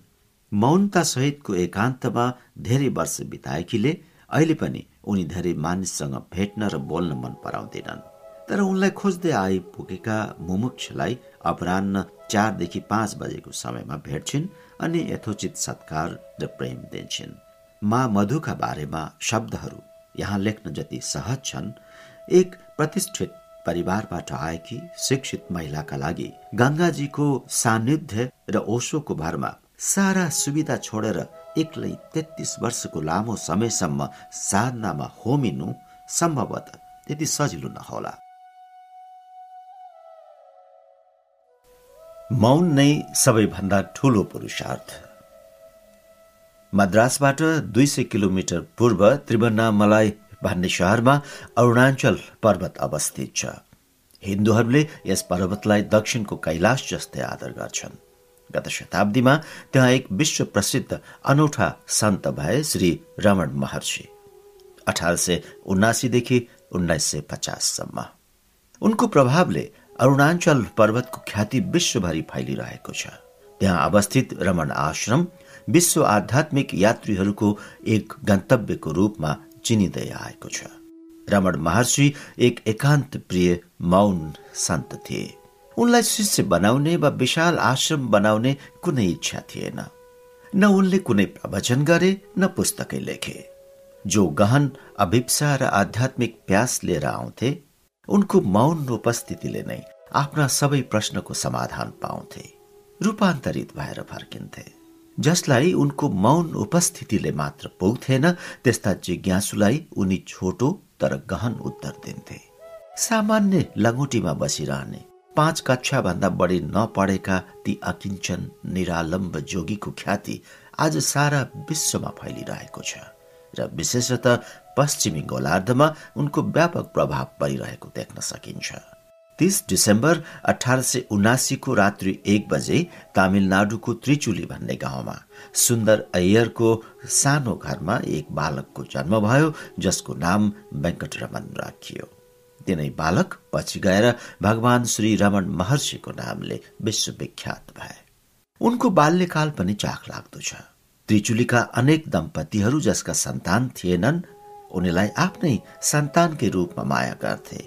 [SPEAKER 1] मौनता सहितको एकान्तमा धेरै वर्ष बिताएकीले अहिले पनि उनी धेरै मानिससँग भेट्न र बोल्न मन पराउँदैनन्। तर उनलाई खोज्दै आइपुगेका मुमुक्षलाई अपरान्न चारदेखि पाँच बजेको समयमा भेट्छिन् अनि यथोचित सत्कार र प्रेम दिन्छन्। मा मधुका बारेमा शब्दहरू यहाँ लेख्न जति सहज छन् एक प्रतिष्ठित परिवारबाट आएकी शिक्षित महिलाका लागि गङ्गाजीको सान्निध्य र ओसोको भरमा सारा सुविधा छोडेर एक्लै तेत्तिस वर्षको लामो समयसम्म साधनामा होमिनु सम्भवत त्यति सजिलो नहोला। मौन नै सबैभन्दा ठूलो पुरुषार्थ। मद्रासबाट दुई सय किलोमिटर पूर्व त्रिवन्नामलाई भन्ने शहरमा अरुणाञ्चल पर्वत अवस्थित छ। हिन्दूहरूले यस पर्वतलाई दक्षिणको कैलाश जस्तै आदर गर्छन्। गत शताब्दीमा त्यहाँ एक विश्व प्रसिद्ध अनौठा सन्त भए श्री रमण महर्षि। अठार सय उनासीदेखि उन्नाइस सय पचाससम्म। उनको प्रभावले अरुणाञ्चल पर्वतको ख्याति विश्वभरि फैलिरहेको छ। त्यहाँ अवस्थित रमण आश्रम विश्व आध्यात्मिक यात्रीहरूको एक गन्तव्यको रूपमा चिनिँदै आएको छ। रमण महर्षि एक एकान्त प्रिय मौन सन्त थिए। उनलाई शिष्य बनाउने वा विशाल आश्रम बनाउने कुनै इच्छा थिएन। न उनले कुनै प्रवचन गरे न पुस्तकै लेखे। जो गहन अभिप्सा र आध्यात्मिक प्यास लिएर आउँथे उनको मौन उपस्थितिले नै आफ्ना सबै प्रश्नको समाधान पाउँथे रूपान्तरित भएर फर्किन्थे। जसलाई उनको मौन उपस्थितिले मात्र पुग्थेन त्यस्ता जिज्ञासुलाई उनी छोटो तर गहन उत्तर दिन्थे। सामान्य लङ्गुटीमा बसिरहने पाँच कक्षा भन्दा बढी नपढेका ती अकिञ्चन निरालम्ब जोगीको ख्याति आज सारा विश्वमा फैलिरहेको छ। र विशेषतः पश्चिमी गोलार्धमा उनको व्यापक प्रभाव परिरहेको देख्न सकिन्छ। तीस डिसेम्बर अठार सय उनासीको रात्रि एक बजे तामिलनाडुको त्रिचुली भन्ने गाउँमा सुन्दर अय्यरको सानो घरमा एक बालकको जन्म भयो जसको नाम वेङ्कटरमन राखियो। तिनै बालक पछि गएर भगवान श्री रमण महर्षिको नामले विश्वविख्यात भए। उनको बाल्यकाल पनि चाख लाग्दो छ। त्रिचुलीका अनेक दम्पतिहरू जसका सन्तान थिएनन् उनीलाई आफ्नै सन्तानकै रूपमा माया गर्थे।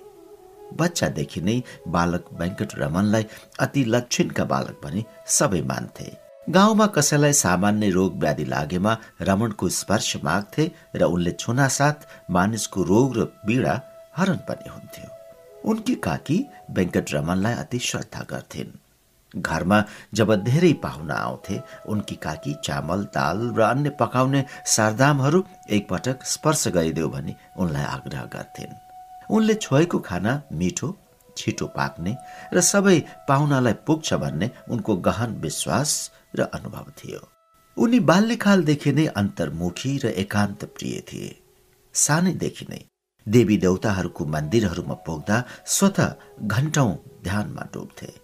[SPEAKER 1] बच्चादेखि नै बालक वेङ्कट रमनलाई अति लक्षणका बालक भनी सबै मान्थे। गाउँमा कसैलाई सामान्य रोग व्याधि लागेमा रमणको स्पर्श माग्थे र उनले छुनासाथ मानिसको रोग र पीडा हरण पनि हुन्थ्यो। उनकी काकी वेङ्कट रमनलाई अति श्रद्धा गर्थिन्। घरमा जब धेरै पाहुना आउँथे उनकी काकी चामल दाल र अन्य पकाउने सारदामहरू एकपटक स्पर्श गरिदेऊ भनी उनलाई आग्रह गर्थिन्। उनले छोएको खाना मिठो छिटो पाक्ने र सबै पाहुनालाई पुग्छ भन्ने उनको गहन विश्वास र अनुभव थियो। उनी बाल्यकालदेखि नै अन्तर्मुखी र एकान्त प्रिय थिए। सानैदेखि नै देवी देवताहरूको मन्दिरहरूमा पुग्दा स्वत घण्टौं ध्यानमा डुब्थे।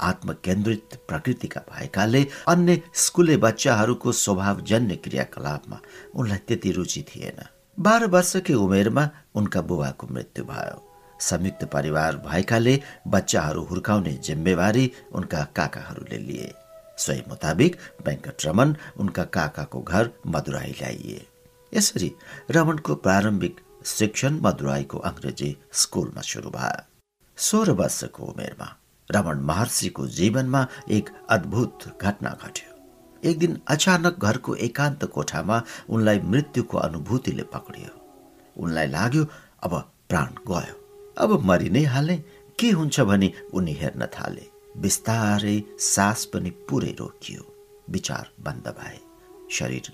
[SPEAKER 1] आत्मकेन्द्रित प्रकृतिका भएकाले अन्य स्कुले बच्चाहरूको स्वभावजन्य क्रियाकलापमा उनलाई त्यति रुचि थिएन। बाह्र वर्षकै उमेरमा उनका बुबाको मृत्यु भयो। संयुक्त परिवार भएकाले बच्चाहरू हुर्काउने जिम्मेवारी उनका काकाहरूले लिए। सोही मुताबिक वेङ्कट रमन उनका काकाको घर मदुराई ल्याइए। यसरी रमनको प्रारम्भिक शिक्षण मदुराईको अङ्ग्रेजी स्कुलमा सुरु भयो। सोह्र वर्षको उमेरमा रमन महर्षिको जीवनमा एक अद्भुत घटना घट्यो। एक दिन अचानक घरको एकान्त कोठामा उनलाई मृत्युको अनुभूतिले पक्रियो उनलाई लाग्यो अब प्राण गयो। अब मरि नै हाले के हुन्छ भने उनी हेर्न थाले। बिस्तारै सास पनि पुरै रोकियो। विचार बन्द भए। शरीर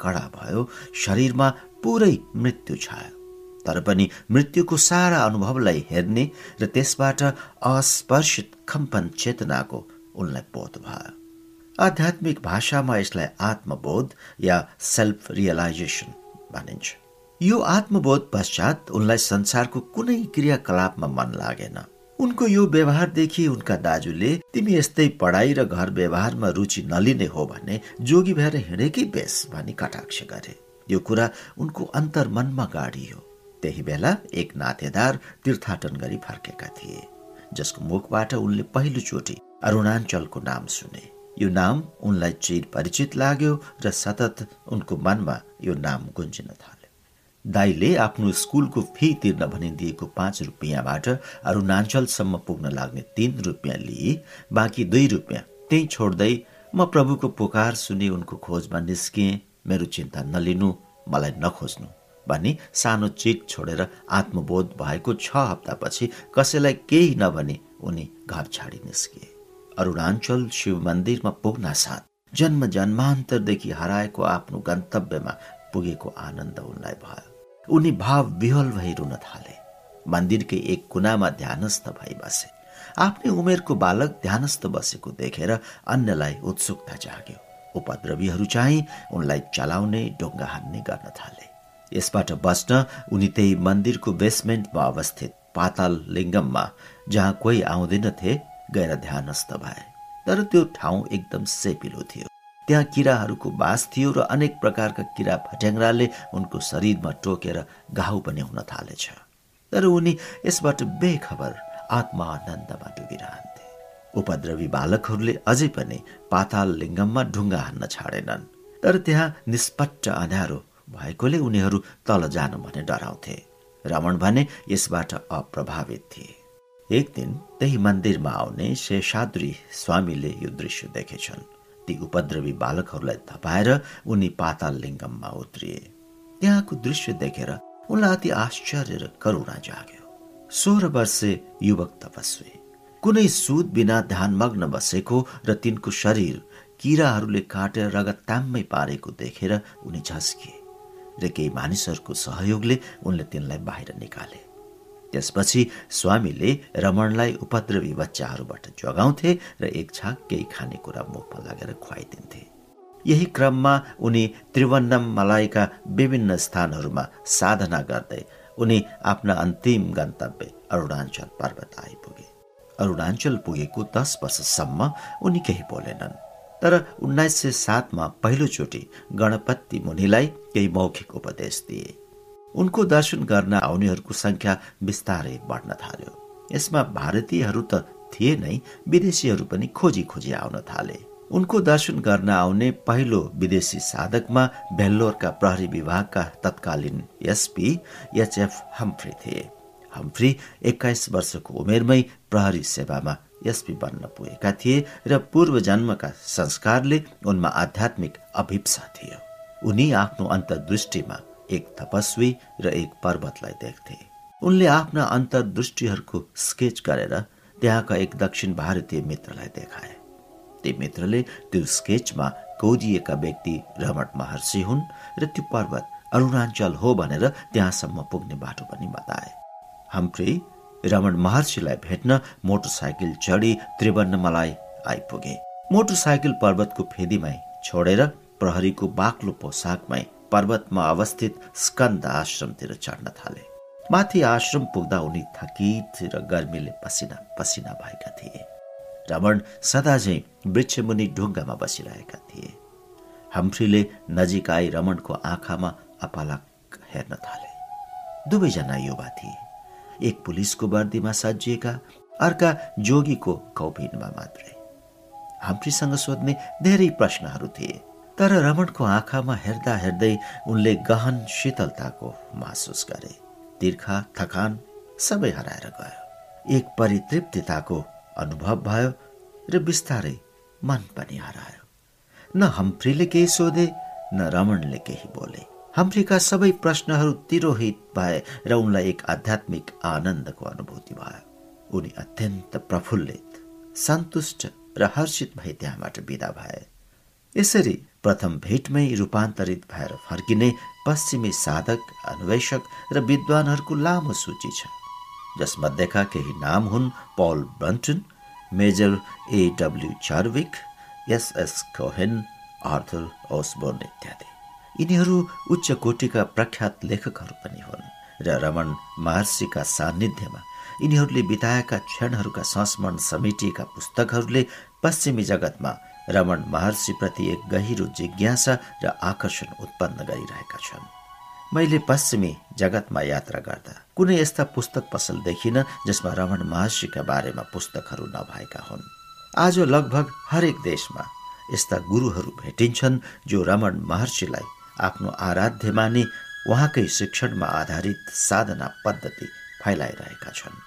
[SPEAKER 1] कडा भयो। शरीरमा पुरै मृत्यु छायो। तर पनि मृत्युको सारा अनुभवलाई हेर्ने र त्यसबाट अस्पर्शित कम्पन चेतनाको उनलाई बोध भयो। आध्यात्मिक भाषामा यसलाई आत्मबोध या सेल्फ रियलाइजेसन भनिन्छ। यो आत्मबोध पश्चात उनलाई संसारको कुनै क्रियाकलापमा मन लागेन। उनको यो व्यवहारदेखि उनका दाजुले तिमी यस्तै पढाइ र घर व्यवहारमा रुचि नलिने हो भने जोगी भएर हिँडेकै बेस भनी कटाक्ष गरे। यो कुरा उनको अन्तर्मनमा गाडियो। त्यही बेला एक नातेदार तीर्थाटन गरी फर्केका थिए जसको मुखबाट उनले पहिलोचोटि अरुणाञ्चलको नाम सुने। यो नाम उनलाई चिर परिचित लाग्यो र सतत उनको मनमा यो नाम गुन्जिन थाल्यो। दाईले आफ्नो स्कुलको फी तिर्न भनिदिएको पाँच रुपियाँबाट अरुणाञ्चलसम्म पुग्न लाग्ने तीन रुपियाँ लिए बाँकी दुई रुपियाँ त्यही छोड्दै म प्रभुको पुकार सुनि उनको खोजमा निस्किएँ मेरो चिन्ता नलिनु मलाई नखोज्नु। भनी सानो चिट छोडेर आत्मबोध भएको छ हप्तापछि कसैलाई केही नभनी उनी घर छाडी निस्किए अरुणाञ्चल शिव मन्दिरमा पुग्न साथ। जन्म जन्मान्तरदेखि हराएको आफ्नो गन्तव्यमा पुगेको आनन्द उनलाई भयो। उनी भाव विहल भई रुन थाले। मन्दिरकै एक कुनामा ध्यानस्थ भई बसे। आफ्नै उमेरको बालक ध्यानस्थ बसेको देखेर अन्यलाई उत्सुकता जाग्यो। उपद्रवीहरू चाहिँ उनलाई चलाउने ढुङ्गा हान्ने गर्न थाले। यसबाट बस्न उनी त्यही मन्दिरको बेसमेन्टमा अवस्थित पाताल लिङ्गममा जहाँ कोही आउँदैनथे गएर ध्यानस्थ भए। तर त्यो ठाउँ एकदम सेपिलो थियो। त्यहाँ किराहरूको बास थियो र अनेक प्रकारका किरा फट्याङ्राले उनको शरीरमा टोकेर घाउ पनि हुन थालेछ। तर उनी यसबाट बेखबर आत्मा आनन्दमा डुबिरहन्थे। उपद्रवी बालकहरूले अझै पनि पाताल लिङ्गममा ढुङ्गा हान्न छाडेनन्। तर त्यहाँ निष्पट्ट अँध्यारो भएकोले उनीहरू तल जानु भने डराउँथे। रमण भने यसबाट अप्रभावित थिए। एक दिन त्यही मन्दिरमा आउने शेषाद्री स्वामीले यो दृश्य देखेछन् ती उपद्रवी बालकहरूलाई थपाएर उनी पाताल लिङ्गममा उत्रिए। त्यहाँको दृश्य देखेर उनलाई अति आश्चर्य र करुणा जाग्यो। सोह्र वर्षे युवक तपस्वी। कुनै सुद बिना ध्यानमग्न बसेको र तिनको शरीर किराहरूले काटेर रगत ताम्मै पारेको देखेर उनी झस्किए। र केही मानिसहरूको सहयोगले उनले तिनलाई बाहिर निकाले। त्यसपछि स्वामीले रमणलाई उपद्रवी बच्चाहरूबाट जोगाउँथे र एक छाक केही खानेकुरा मुखमा लागेर खुवाइदिन्थे। यही क्रममा उनी त्रिवन्नम मलाइका विभिन्न स्थानहरूमा साधना गर्दै उनी आफ्ना अन्तिम गन्तव्य अरुणाञ्चल पर्वत आइपुगे। अरुणाञ्चल पुगेको दस वर्षसम्म उनी केही बोलेनन्। तर उन्नाइस सय सातमा पहिलोचोटि गणपति मुनिलाई केही मौखिक उपदेश दिए। उनको दर्शन गर्न आउनेहरूको संख्या बिस्तारै बढ्न थाल्यो। यसमा भारतीयहरू त थिए नै विदेशीहरू पनि खोजी खोजी आउन थाले। उनको दर्शन गर्न आउने पहिलो विदेशी साधकमा भेल्लोरका प्रहरी विभागका तत्कालीन एसपी एचएफ हम्फ्री थिए। हम्फ्री एक्काइस वर्षको उमेरमै प्रहरी सेवामा एसपी बन्न पुगेका थिए र पूर्व जन्मका संस्कारले उनमा आध्यात्मिक अभिप्सा थियो। उनी आफ्नो अन्तर्दृष्टिमा एक तपस्वी र एक पर्वतलाई देख्थे। उनले आफ्ना अन्तर्दृष्टिहरूको स्केच गरेर त्यहाँका एक दक्षिण भारतीय मित्रलाई देखाए। ती मित्रले त्यो स्केचमा कोदिएका व्यक्ति रमण महर्षि हुन् र त्यो पर्वत अरुणाञ्चल हो भनेर त्यहाँसम्म पुग्ने बाटो पनि बताए। हम्फ्री रमण महर्षिलाई भेट्न मोटरसाइकल चढी त्रिवर्णमलाई आइपुगे। मोटरसाइकल पर्वतको फेदीमै छोडेर प्रहरीको बाक्लो पोसाकमै पर्वतमा अवस्थित स्कन्द आश्रमतिर चढ्न थाले। माथि आश्रम पुग्दा उनी थकित र गर्मीले पसिना पसिना भएका थिए। रमण सदा झै वृक्षमुनि ढुङ्गामा बसिरहेका थिए। हम्फ्रीले नजिक आई रमणको आँखामा अपालक हेर्न थाले। दुवैजना युवा थिए। एक पुलिसको वर्दीमा सजिएका अर्का जोगीको कौपिनमा मात्रै। हाम्रीसँग सोध्ने धेरै प्रश्नहरू थिए तर रमणको आँखामा हेर्दा हेर्दै उनले गहन शीतलताको महसुस गरे। तिर्खा थकान सबै हराएर गयो। एक परितृप्तिताको अनुभव भयो र बिस्तारै मन पनि हरायो। न हम्फ्रीले केही सोधे न रमणले केही बोले। हम्फ्रीका सबै प्रश्नहरू तिरोहित भए र उनलाई एक आध्यात्मिक आनन्दको अनुभूति भयो। उनी अत्यन्त प्रफुल्लित, सन्तुष्ट र हर्षित भए त्यहाँबाट विदा भए। यसरी प्रथम भेटमै रूपान्तरित भएर फर्किने पश्चिमी साधक, अन्वेषक र विद्वानहरूको लामो सूची छ, जसमध्येका केही नाम हुन् Paul Brunton, major AW Chadwick SS Cohen, Arthur Osborne इत्यादि। यिनीहरू उच्च कोटिका प्रख्यात लेखकहरू पनि हुन् र रमण महर्षिका सान्निध्यमा यिनीहरूले बिताएका क्षणहरूका संस्मरण समेटिएका पुस्तकहरूले पश्चिमी जगतमा रमण महर्षिप्रति एक गहिरो जिज्ञासा र आकर्षण उत्पन्न गरिरहेका छन्। मैले पश्चिमी जगतमा यात्रा गर्दा कुनै यस्ता पुस्तक पसल देखिन जसमा रमण महर्षिका बारेमा पुस्तकहरू नभएका हुन्। आज लगभग हरेक देशमा यस्ता गुरुहरू भेटिन्छन् जो रमण महर्षिलाई आफ्नो आराध्य माने उहाँकै शिक्षणमा आधारित साधना पद्धति फैलाइरहेका छन्।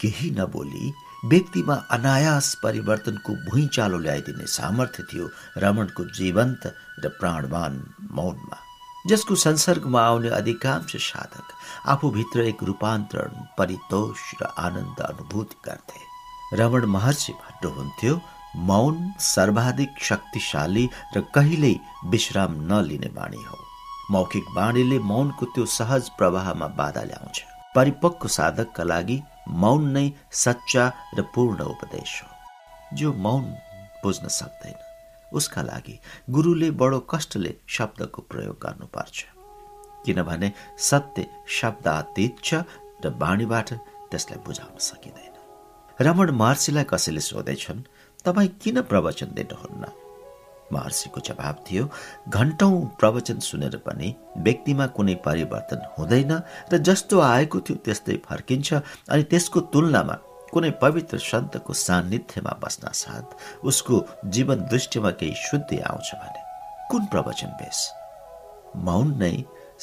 [SPEAKER 1] केही नबोली व्यक्तिमा अनायास परिवर्तनको भुइँचालो ल्याइदिने सामर्थ्य थियो रमणको जीवन्त र प्राणवान मौनमा। जसको संसर्गमा आउने अधिकांश साधक आफूभित्र एक रूपान्तरण परितोष र आनन्द अनुभूति गर्थे। रमण महर्षि भन्नुहुन्थ्यो मौन सर्वाधिक शक्तिशाली र कहिल्यै विश्राम नलिने बाणी हो। मौखिक बाणीले मौनको त्यो सहज प्रवाहमा बाधा ल्याउँछ। परिपक्व साधकका लागि मौन नै सच्चा र पूर्ण उपदेश हो। जो मौन बुझ्न सक्दैन उसका लागि गुरुले बडो कष्टले शब्दको प्रयोग गर्नुपर्छ। किनभने सत्य शब्दातीत छ र बाणीबाट त्यसलाई बुझाउन सकिँदैन। रमण महर्षिलाई कसैले सोधेछन् तपाईँ किन प्रवचन दिनुहुन्न? महर्षिको जवाब थियो घन्टौं प्रवचन सुनेर पनि व्यक्तिमा कुनै परिवर्तन हुँदैन र जस्तो आएको थियो त्यस्तै फर्किन्छ अनि त्यसको तुलनामा कुनै पवित्र सन्तको सान्निध्यमा बस्न साथ उसको जीवन दृष्टिमा केही शुद्धि आउँछ भने कुन प्रवचन बेस? मौन नै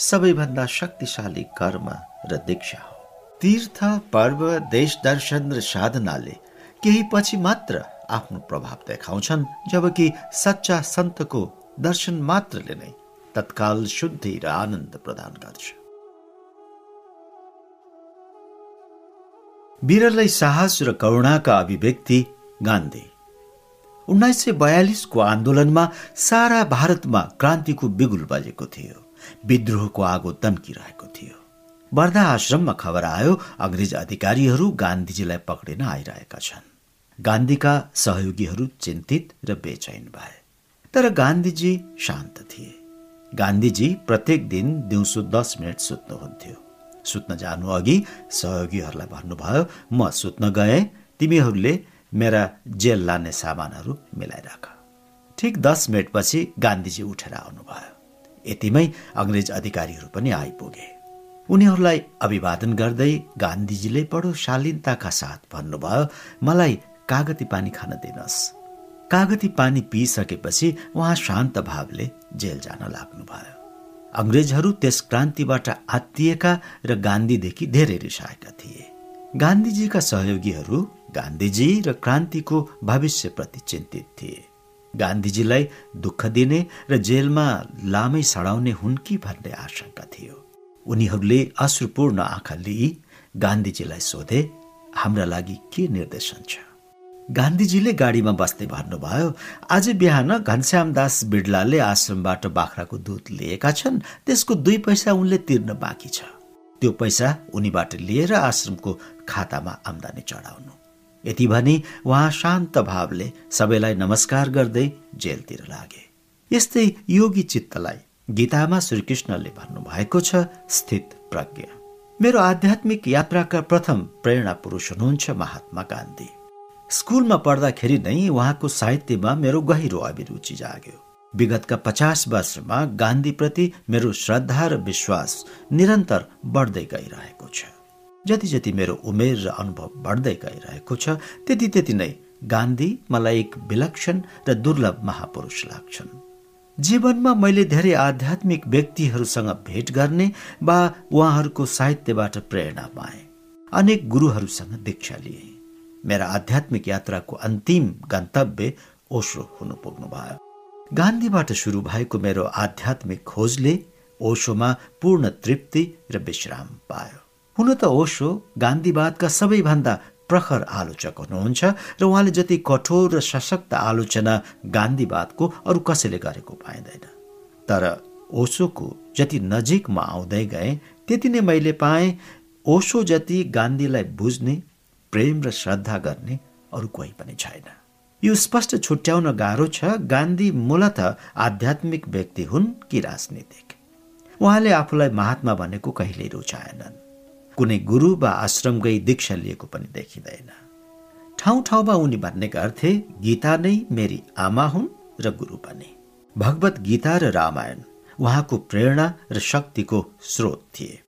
[SPEAKER 1] सबैभन्दा शक्तिशाली कर्म र दीक्षा हो। तीर्थ पर्व देश दर्शन र साधनाले केही पछि मात्र आफ्नो प्रभाव देखाउँछन् जबकि सच्चा सन्तको दर्शन मात्रले नै तत्काल शुद्धि र आनन्द प्रदान गर्छ। विरलै साहस र करुणाका अभिव्यक्ति गान्धी। उन्नाइस सय बयालिसको आन्दोलनमा सारा भारतमा क्रान्तिको बिगुल बजेको थियो विद्रोहको आगो तन्किरहेको थियो। वर्धा आश्रममा खबर आयो अङ्ग्रेज अधिकारीहरू गान्धीजीलाई पक्रिन आइरहेका छन्। गान्धीका सहयोगीहरू चिन्तित र बेचैन भए। तर गान्धीजी शान्त थिए। गान्धीजी प्रत्येक दिन दिउँसो दस मिनट सुत्नुहुन्थ्यो सुत्न जानु अघि सहयोगीहरूलाई भन्नुभयो म सुत्न गए तिमीहरूले मेरा जेल लाने सामानहरू मिलाइराख। ठिक दस मिनटपछि गान्धीजी उठेर आउनुभयो। यतिमै अङ्ग्रेज अधिकारीहरू पनि आइपुगे। उनीहरूलाई अभिवादन गर्दै गान्धीजीले बडो शालीनताका साथ भन्नुभयो मलाई कागती पानी खान दिनुहोस् कागती पानी पिइसकेपछि उहाँ शान्त भावले जेल जान लाग्नुभयो। अङ्ग्रेजहरू त्यस क्रान्तिबाट आत्तिएका र गान्धीदेखि धेरै रिसाएका थिए। गान्धीजीका सहयोगीहरू गान्धीजी र क्रान्तिको भविष्यप्रति चिन्तित थिए। गान्धीजीलाई दुःख दिने र जेलमा लामै सडाउने हुन् कि भन्ने आशंका थियो। उनीहरूले अश्रुपूर्ण आँखा लिई गान्धीजीलाई सोधे हाम्रा लागि के निर्देशन छ? गान्धीजीले गाडीमा बस्दै भन्नुभयो आज बिहान घनश्याम दास बिडलाले आश्रमबाट बाख्राको दुध लिएका छन् त्यसको दुई पैसा उनले तिर्न बाँकी छ। त्यो पैसा उनीबाट लिएर आश्रमको खातामा आम्दानी चढाउनु यति भनी उहाँ शान्त भावले सबैलाई नमस्कार गर्दै जेलतिर लागे। यस्तै योगी चित्तलाई गीतामा श्रीकृष्णले भन्नुभएको छ स्थित प्रज्ञ। मेरो आध्यात्मिक यात्राका प्रथम प्रेरणा पुरुष हुनुहुन्छ महात्मा गान्धी। स्कुलमा पढ्दाखेरि नै उहाँको साहित्यमा मेरो गहिरो अभिरुचि जाग्यो। विगतका पचास वर्षमा गान्धीप्रति मेरो श्रद्धा र विश्वास निरन्तर बढ्दै गइरहेको छ। जति जति मेरो उमेर र अनुभव बढ्दै गइरहेको छ त्यति त्यति नै गान्धी मलाई एक विलक्षण र दुर्लभ महापुरुष लाग्छन्। जीवनमा मैले धेरै आध्यात्मिक व्यक्तिहरूसँग भेट गर्ने वा उहाँहरूको साहित्यबाट प्रेरणा पाएँ। अनेक गुरुहरूसँग दीक्षा लिए। मेरा आध्यात्मिक यात्राको अन्तिम गन्तव्य ओसो हुनु पुग्नु भयो। गान्धीबाट सुरु भएको मेरो आध्यात्मिक खोजले ओशोमा पूर्ण तृप्ति र विश्राम पायो। हुन त ओशो गान्धीवादका सबैभन्दा प्रखर आलोचक हुनुहुन्छ र उहाँले जति कठोर र सशक्त आलोचना गान्धीवादको अरू कसैले गरेको पाइँदैन। तर ओशोको जति नजिकमा आउँदै गए त्यति नै मैले पाएँ ओशो जति गान्धीलाई बुझ्ने प्रेम र श्रद्धा गर्ने अरू कोही पनि छैन। यो स्पष्ट छुट्याउन गाह्रो छ। गान्धी मूलत आध्यात्मिक व्यक्ति हुन् कि राजनीतिक? उहाँले आफूलाई महात्मा भनेको कहिल्यै रुचाएनन्। कुनै गुरु वा आश्रम गई दीक्षा लिएको पनि देखिँदैन। ठाउँ ठाउँमा उनी भन्ने गर्थे गीता नै मेरी आमा हुन् र गुरु पनि। भगवत गीता र रामायण उहाँको प्रेरणा र शक्तिको स्रोत थिए।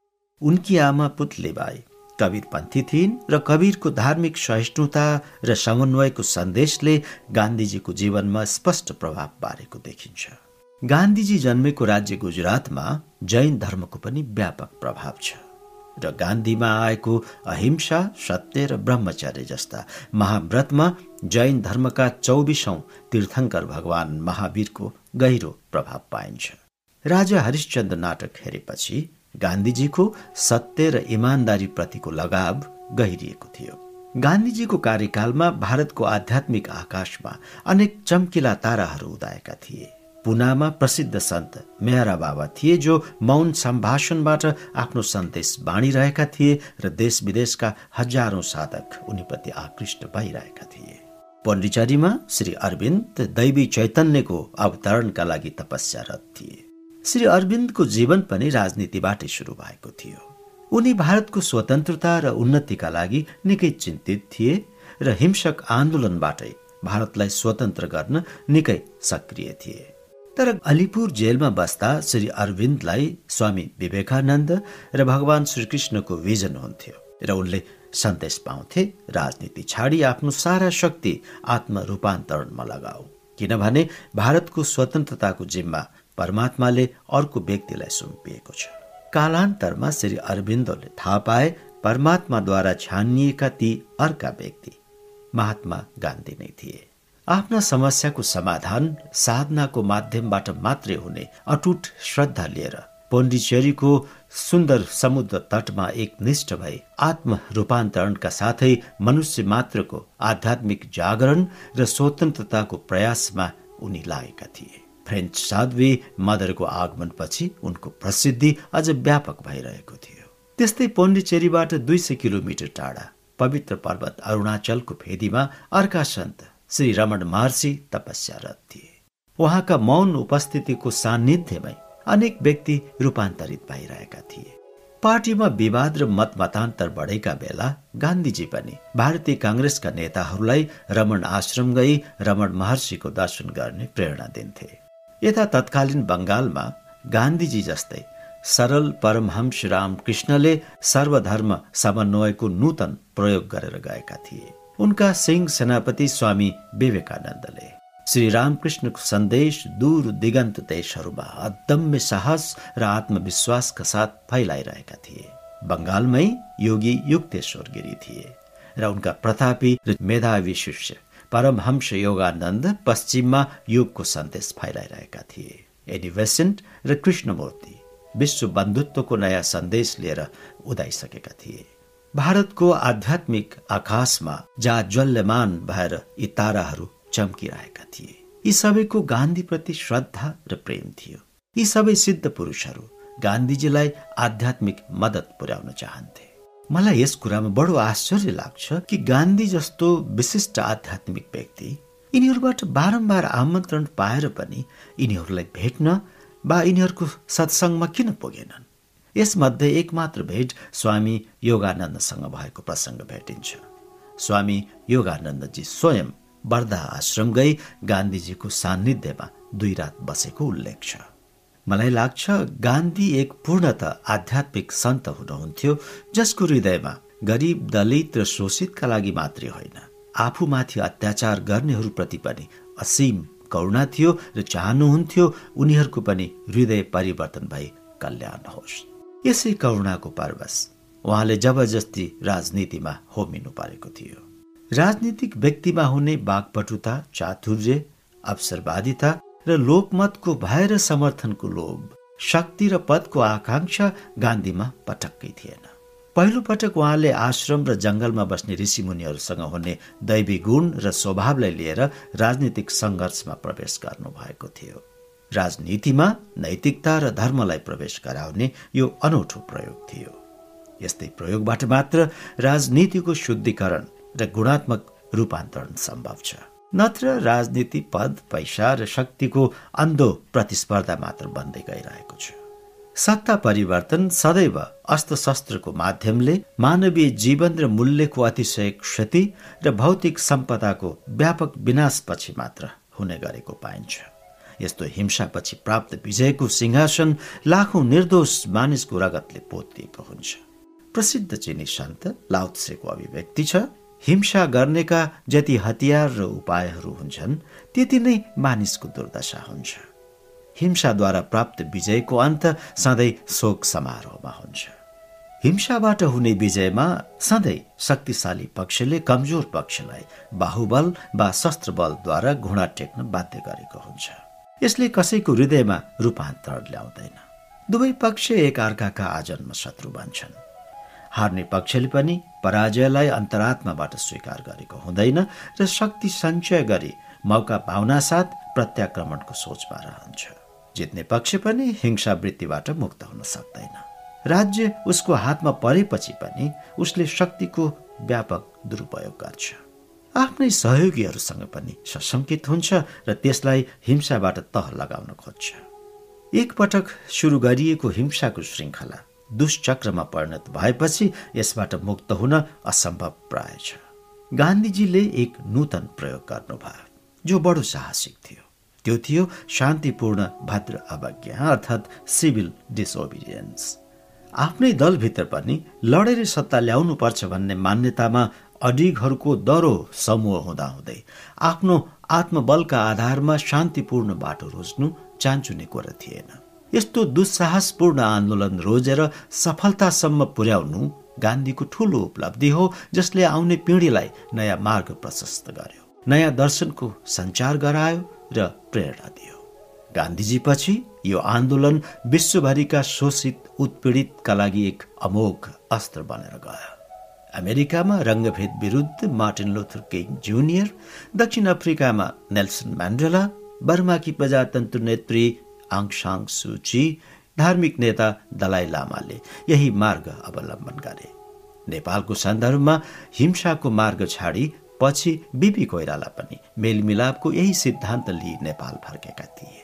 [SPEAKER 1] उनकी आमा पुतलेबाई कवीरपन्थी थिइन् र कवीरको धार्मिक सहिष्णुता र समन्वयको सन्देशले गान्धीजीको जीवनमा स्पष्ट प्रभाव पारेको देखिन्छ। गान्धीजी जन्मेको राज्य गुजरातमा जैन धर्मको पनि व्यापक प्रभाव छ र गान्धीमा आएको अहिंसा सत्य र ब्रह्मचर्य जस्ता महाव्रतमा जैन धर्मका चौबिसौं तीर्थङ्कर भगवान महावीरको गहिरो प्रभाव पाइन्छ। राजा हरिश्चन्द्र नाटक हेरेपछि गान्धीजीको सत्य र इमान्दारी प्रतिको लगाव गहिरिएको थियो। गान्धीजीको कार्यकालमा भारतको आध्यात्मिक आकाशमा अनेक चम्किला ताराहरू उदाएका थिए। पुनामा प्रसिद्ध सन्त मेहरा बाबा थिए जो मौन सम्भाषणबाट आफ्नो सन्देश बाँडिरहेका थिए र देश विदेशका हजारौं साधक उनीप्रति आकृष्ट भइरहेका थिए। पण्डिचेरीमा श्री अरविन्द दैवी चैतन्यको अवतरणका लागि तपस्यारत थिए। श्री अरविन्दको जीवन पनि राजनीतिबाटै सुरु भएको थियो। उनी भारतको स्वतन्त्रता र उन्नतिका लागि निकै चिन्तित थिए र हिंसक आन्दोलनबाटै भारतलाई स्वतन्त्र गर्न निकै सक्रिय थिए। तर अलिपुर जेलमा बस्दा श्री अरविन्दलाई स्वामी विवेकानन्द र भगवान श्रीकृष्णको भिजन हुन्थ्यो र उनले सन्देश पाउँथे राजनीति छाडी आफ्नो सारा शक्ति आत्मरूपान्तरणमा लगाऊ। किनभने भारतको स्वतन्त्रताको जिम्मा परमात्माले अर्को व्यक्तिलाई सुम्पिएको छ। कालान्तरमा श्री अरविन्दले थाहा पाए परमात्माद्वारा छानिएका ती अर्का व्यक्ति महात्मा गान्धी नै थिए। आफ्ना समस्याको समाधान साधनाको माध्यमबाट मात्रै हुने अटुट श्रद्धा लिएर पोन्डिचेरीको सुन्दर समुद्र तटमा एक निष्ठ भई आत्म रूपान्तरणका साथै मनुष्य मात्रको आध्यात्मिक जागरण र स्वतन्त्रताको प्रयासमा उनी लागेका थिए। फ्रेन्च साध्वी मदरको आगमनपछि उनको प्रसिद्धि अझ व्यापक भइरहेको थियो। त्यस्तै पोन्डिचेरीबाट दुई सय किलोमिटर टाढा पवित्र पर्वत अरुणाचलको फेदीमा अर्का सन्त श्री रमण महर्षि तपस्यारत थिए। उहाँका मौन उपस्थितिको सान्निध्यमै अनेक व्यक्ति रूपान्तरित भइरहेका थिए। पार्टीमा विवाद र मत मतान्तर बढेका बेला गान्धीजी पनि भारतीय काङ्ग्रेसका नेताहरूलाई रमण आश्रम गई रमण महर्षिको दर्शन गर्ने प्रेरणा दिन्थे। यता तत्कालीन बङ्गालमा गान्धीजी जस्तै सरल परमहंस रामकृष्णले सर्वधर्म समन्वयको नूतन प्रयोग गरेर गएका थिए। उनका सिंह सेनापति स्वामी विवेकानन्दले श्री रामकृष्णको संदेश, दूर दिगन्त देशहरूमा अदम्य साहस र आत्मविश्वासका साथ फैलाइरहेका थिए। बङ्गालमै योगी युक्तेश्वर गिरी थिए र उनका प्रतापी र मेधावी शिष्य परमहंस योगानन्द पश्चिममा युगको सन्देश फैलाइरहेका थिए। एनी वेसेन्ट र कृष्णमूर्ति विश्व बन्धुत्वको नयाँ सन्देश लिएर उदाइसकेका थिए। भारतको आध्यात्मिक आकाशमा जहाँ ज्वल्यमान भएर यी ताराहरू चम्किरहेका थिए। यी सबैको गान्धीप्रति श्रद्धा र प्रेम थियो। यी सबै सिद्ध पुरुषहरू गान्धीजीलाई आध्यात्मिक मदत पुर्याउन चाहन्थे। मलाई यस कुरामा बडो आश्चर्य लाग्छ कि गान्धी जस्तो विशिष्ट आध्यात्मिक व्यक्ति यिनीहरूबाट बारम्बार आमन्त्रण पाएर पनि यिनीहरूलाई भेट्न वा यिनीहरूको सत्सङ्गमा किन पुगेनन्? यसमध्ये एकमात्र भेट स्वामी योगानन्दसँग भएको प्रसङ्ग भेटिन्छ। स्वामी योगानन्दजी स्वयं वर्धा आश्रम गई गान्धीजीको सान्निध्यमा दुई रात बसेको उल्लेख छ। मलाई लाग्छ गान्धी एक पूर्णत आध्यात्मिक सन्त हुनुहुन्थ्यो जसको हृदयमा गरिब दलित र शोषितका लागि मात्रै होइन। आफूमाथि अत्याचार गर्नेहरूप्रति पनि असीम करुणा थियो र चाहनुहुन्थ्यो उनीहरूको पनि हृदय परिवर्तन भई कल्याण होस्। यसै करुणाको परवश उहाँले जबरजस्ती राजनीतिमा होमिनु परेको थियो। राजनीतिक व्यक्तिमा हुने बाघपटुता चातुर्य अवसरवादिता र लोकमतको भएर समर्थनको लोभ शक्ति र पदको आकांक्षा गान्धीमा पटक्कै थिएन। पहिलो पटक उहाँले आश्रम र जंगलमा बस्ने ऋषि मुनिहरूसँग हुने दैवी गुण र स्वभावलाई लिएर राजनीतिक सङ्घर्षमा प्रवेश गर्नु भएको थियो। राजनीतिमा नैतिकता र धर्मलाई प्रवेश गराउने यो अनौठो प्रयोग थियो। यस्तै प्रयोगबाट मात्र राजनीतिको शुद्धिकरण र गुणात्मक रूपान्तरण सम्भव छ। नत्र राजनीति पद पैसा र शक्तिको अन्धो प्रतिस्पर्धा मात्र बन्दै गइरहेको छ। सत्ता परिवर्तन सदैव अस्त्रशस्त्रको माध्यमले मानवीय जीवन र मूल्यको अतिशय क्षति र भौतिक सम्पदाको व्यापक विनाशपछि मात्र हुने गरेको पाइन्छ। यस्तो हिंसापछि प्राप्त विजयको सिंहासन लाखौं निर्दोष मानिसको रगतले पोतिएको हुन्छ। प्रसिद्ध चिनी सन्त लाउत्सेको अभिव्यक्ति छ हिंसा गर्नेका जति हतियार र उपायहरू हुन्छन् त्यति नै मानिसको दुर्दशा हुन्छ। हिंसाद्वारा प्राप्त विजयको अन्त सधैँ शोक समारोहमा हुन्छ। हिंसाबाट हुने विजयमा सधैँ शक्तिशाली पक्षले कमजोर पक्षलाई बाहुबल वा शस्त्र बलद्वारा घुँडा टेक्न बाध्य गरेको हुन्छ। यसले कसैको हृदयमा रूपान्तरण ल्याउँदैन। दुवै पक्ष एक अर्काका आजन्म शत्रु बन्छन्। हार्ने पक्षले पनि पराजयलाई अन्तरात्माबाट स्वीकार गरेको हुँदैन र शक्ति सञ्चय गरी मौका पाउना साथ प्रत्याक्रमणको सोचमा रहन्छ। जित्ने पक्ष पनि हिंसा वृत्तिबाट मुक्त हुन सक्दैन। राज्य उसको हातमा परेपछि पनि उसले शक्तिको व्यापक दुरुपयोग गर्छ। आफ्नै सहयोगीहरूसँग पनि सशङ्कित हुन्छ र त्यसलाई हिंसाबाट तह लगाउन खोज्छ। एकपटक सुरु गरिएको हिंसाको श्रृङ्खला दुष्चक्रमा परिणत भएपछि यसबाट मुक्त हुन असम्भव प्राय छ। गान्धीजीले एक नूतन प्रयोग गर्नुभयो जो बडो साहसिक थियो। त्यो थियो शान्तिपूर्ण भद्र अवज्ञा अर्थात् सिभिल डिसओबिडियन्स आफ्नै दलभित्र पनि लडेर सत्ता ल्याउनु पर्छ भन्ने मान्यतामा अडिगहरूको दरो समूह हुँदाहुँदै आफ्नो आत्मबलका आधारमा शान्तिपूर्ण बाटो रोज्नु चान्चुने कुरा थिएन। यस्तो दुस्साहसपूर्ण आन्दोलन रोजेर सफलतासम्म पुर्याउनु गान्धीको ठूलो उपलब्धि हो जसले आउने पिँढीलाई नयाँ मार्ग प्रशस्त गर्यो नयाँ दर्शनको सञ्चार गरायो र प्रेरणा दियो। गान्धीजी पछि यो आन्दोलन विश्वभरिका शोषित उत्पीडितका लागि एक अमोघ अस्त्र बनेर गयो। अमेरिकामा रङ्गभेद विरुद्ध मार्टिन लोथर किङ जुनियर दक्षिण अफ्रिकामा नेल्सन म्यान्डेला बर्माकी प्रजातन्त्र नेत्री आङसाङ सुची धार्मिक नेता दलाइ लामाले यही मार्ग अवलम्बन गरे। नेपालको सन्दर्भमा हिंसाको मार्ग छाडी पछि बिपी कोइराला पनि मेलमिलापको यही सिद्धान्त लिई नेपाल फर्केका थिए।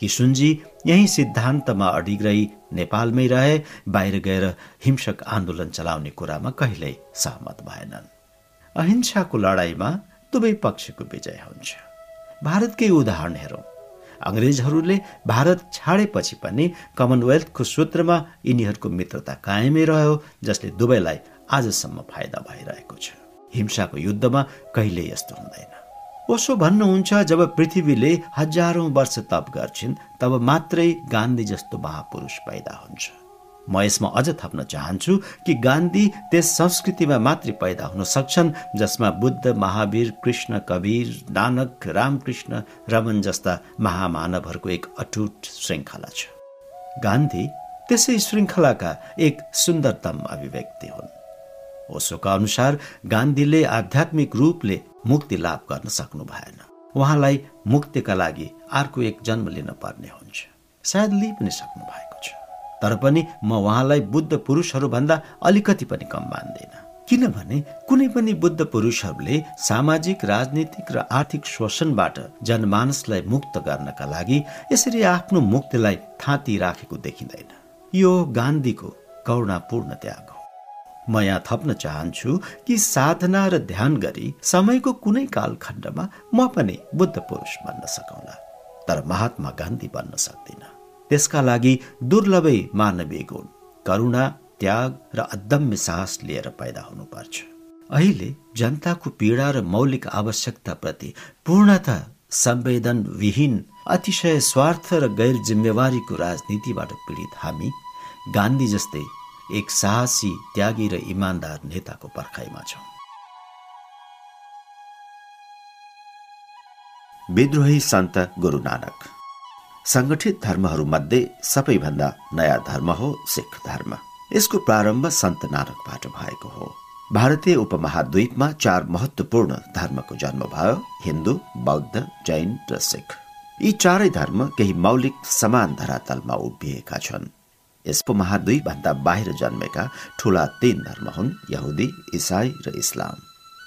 [SPEAKER 1] किसुनजी यही सिद्धान्तमा अडिग रही नेपालमै रहे बाहिर गएर हिंसक आन्दोलन चलाउने कुरामा कहिल्यै सहमत भएनन्। अहिंसाको लडाईँमा दुवै पक्षको विजय हुन्छ। भारतकै उदाहरण हेरौँ। अङ्ग्रेजहरूले भारत छाडेपछि पनि कमनवेल्थको सूत्रमा यिनीहरूको मित्रता कायमै रह्यो जसले दुवैलाई आजसम्म फाइदा भइरहेको छ। हिंसाको युद्धमा कहिले यस्तो हुँदैन। ओसो भन्नुहुन्छ जब पृथ्वीले हजारौं वर्ष तप गर्छिन् तब मात्रै गान्धी जस्तो महापुरुष पैदा हुन्छ। म यसमा अझ थप्न चाहन्छु कि गान्धी त्यस संस्कृतिमा मात्रै पैदा हुन सक्छन् जसमा बुद्ध महावीर कृष्ण कवीर नानक रामकृष्ण रमन जस्ता महामानवहरूको एक अटुट श्रृङ्खला छ। गान्धी त्यसै श्रृङ्खलाका एक सुन्दरतम अभिव्यक्ति हुन्। ओसोका अनुसार गान्धीले आध्यात्मिक रूपले मुक्ति लाभ गर्न सक्नु भएन। उहाँलाई मुक्तिका लागि अर्को एक जन्म लिन पर्ने हुन्छ। सायद लिइ पनि सक्नु भएको छ तर पनि म उहाँलाई बुद्ध पुरुषहरूभन्दा अलिकति पनि कम मान्दैन। किनभने कुनै पनि बुद्ध पुरुषहरूले सामाजिक राजनीतिक र आर्थिक शोषणबाट जनमानसलाई मुक्त गर्नका लागि यसरी आफ्नो मुक्तिलाई थाँती राखेको देखिँदैन। यो गान्धीको करुणापूर्ण त्याग हो। म यहाँ थप्न चाहन्छु कि साधना र ध्यान गरी समयको कुनै कालखण्डमा म पनि बुद्ध पुरुष बन्न सकौँला। तर महात्मा गान्धी बन्न सक्दिनँ। त्यसका लागि दुर्लभै मानवीय गुण करुणा त्याग र अदम्य साहस लिएर पैदा हुनुपर्छ। अहिले जनताको पीडा र मौलिक आवश्यकताप्रति पूर्णत संवेदनविहीन अतिशय स्वार्थ र गैर जिम्मेवारीको राजनीतिबाट पीडित हामी गान्धी जस्तै एक साहसी त्यागी र इमान्दार नेताको पर्खाइमा छौँ। विद्रोही सन्त गुरु नानक संगठित धर्महरूमध्ये सबैभन्दा नयाँ धर्म हो सिख धर्म। यसको प्रारम्भ सन्त नानकबाट भएको हो। भारतीय उपमहाद्वीपमा चार महत्वपूर्ण धर्मको जन्म भयो हिन्दू बौद्ध जैन र सिख। यी चारै धर्म केही मौलिक समान धरातलमा उभिएका छन्। यस उपमहाद्वीप भन्दा बाहिर जन्मेका ठूला तीन धर्म हुन् यहुदी इसाई र इस्लाम।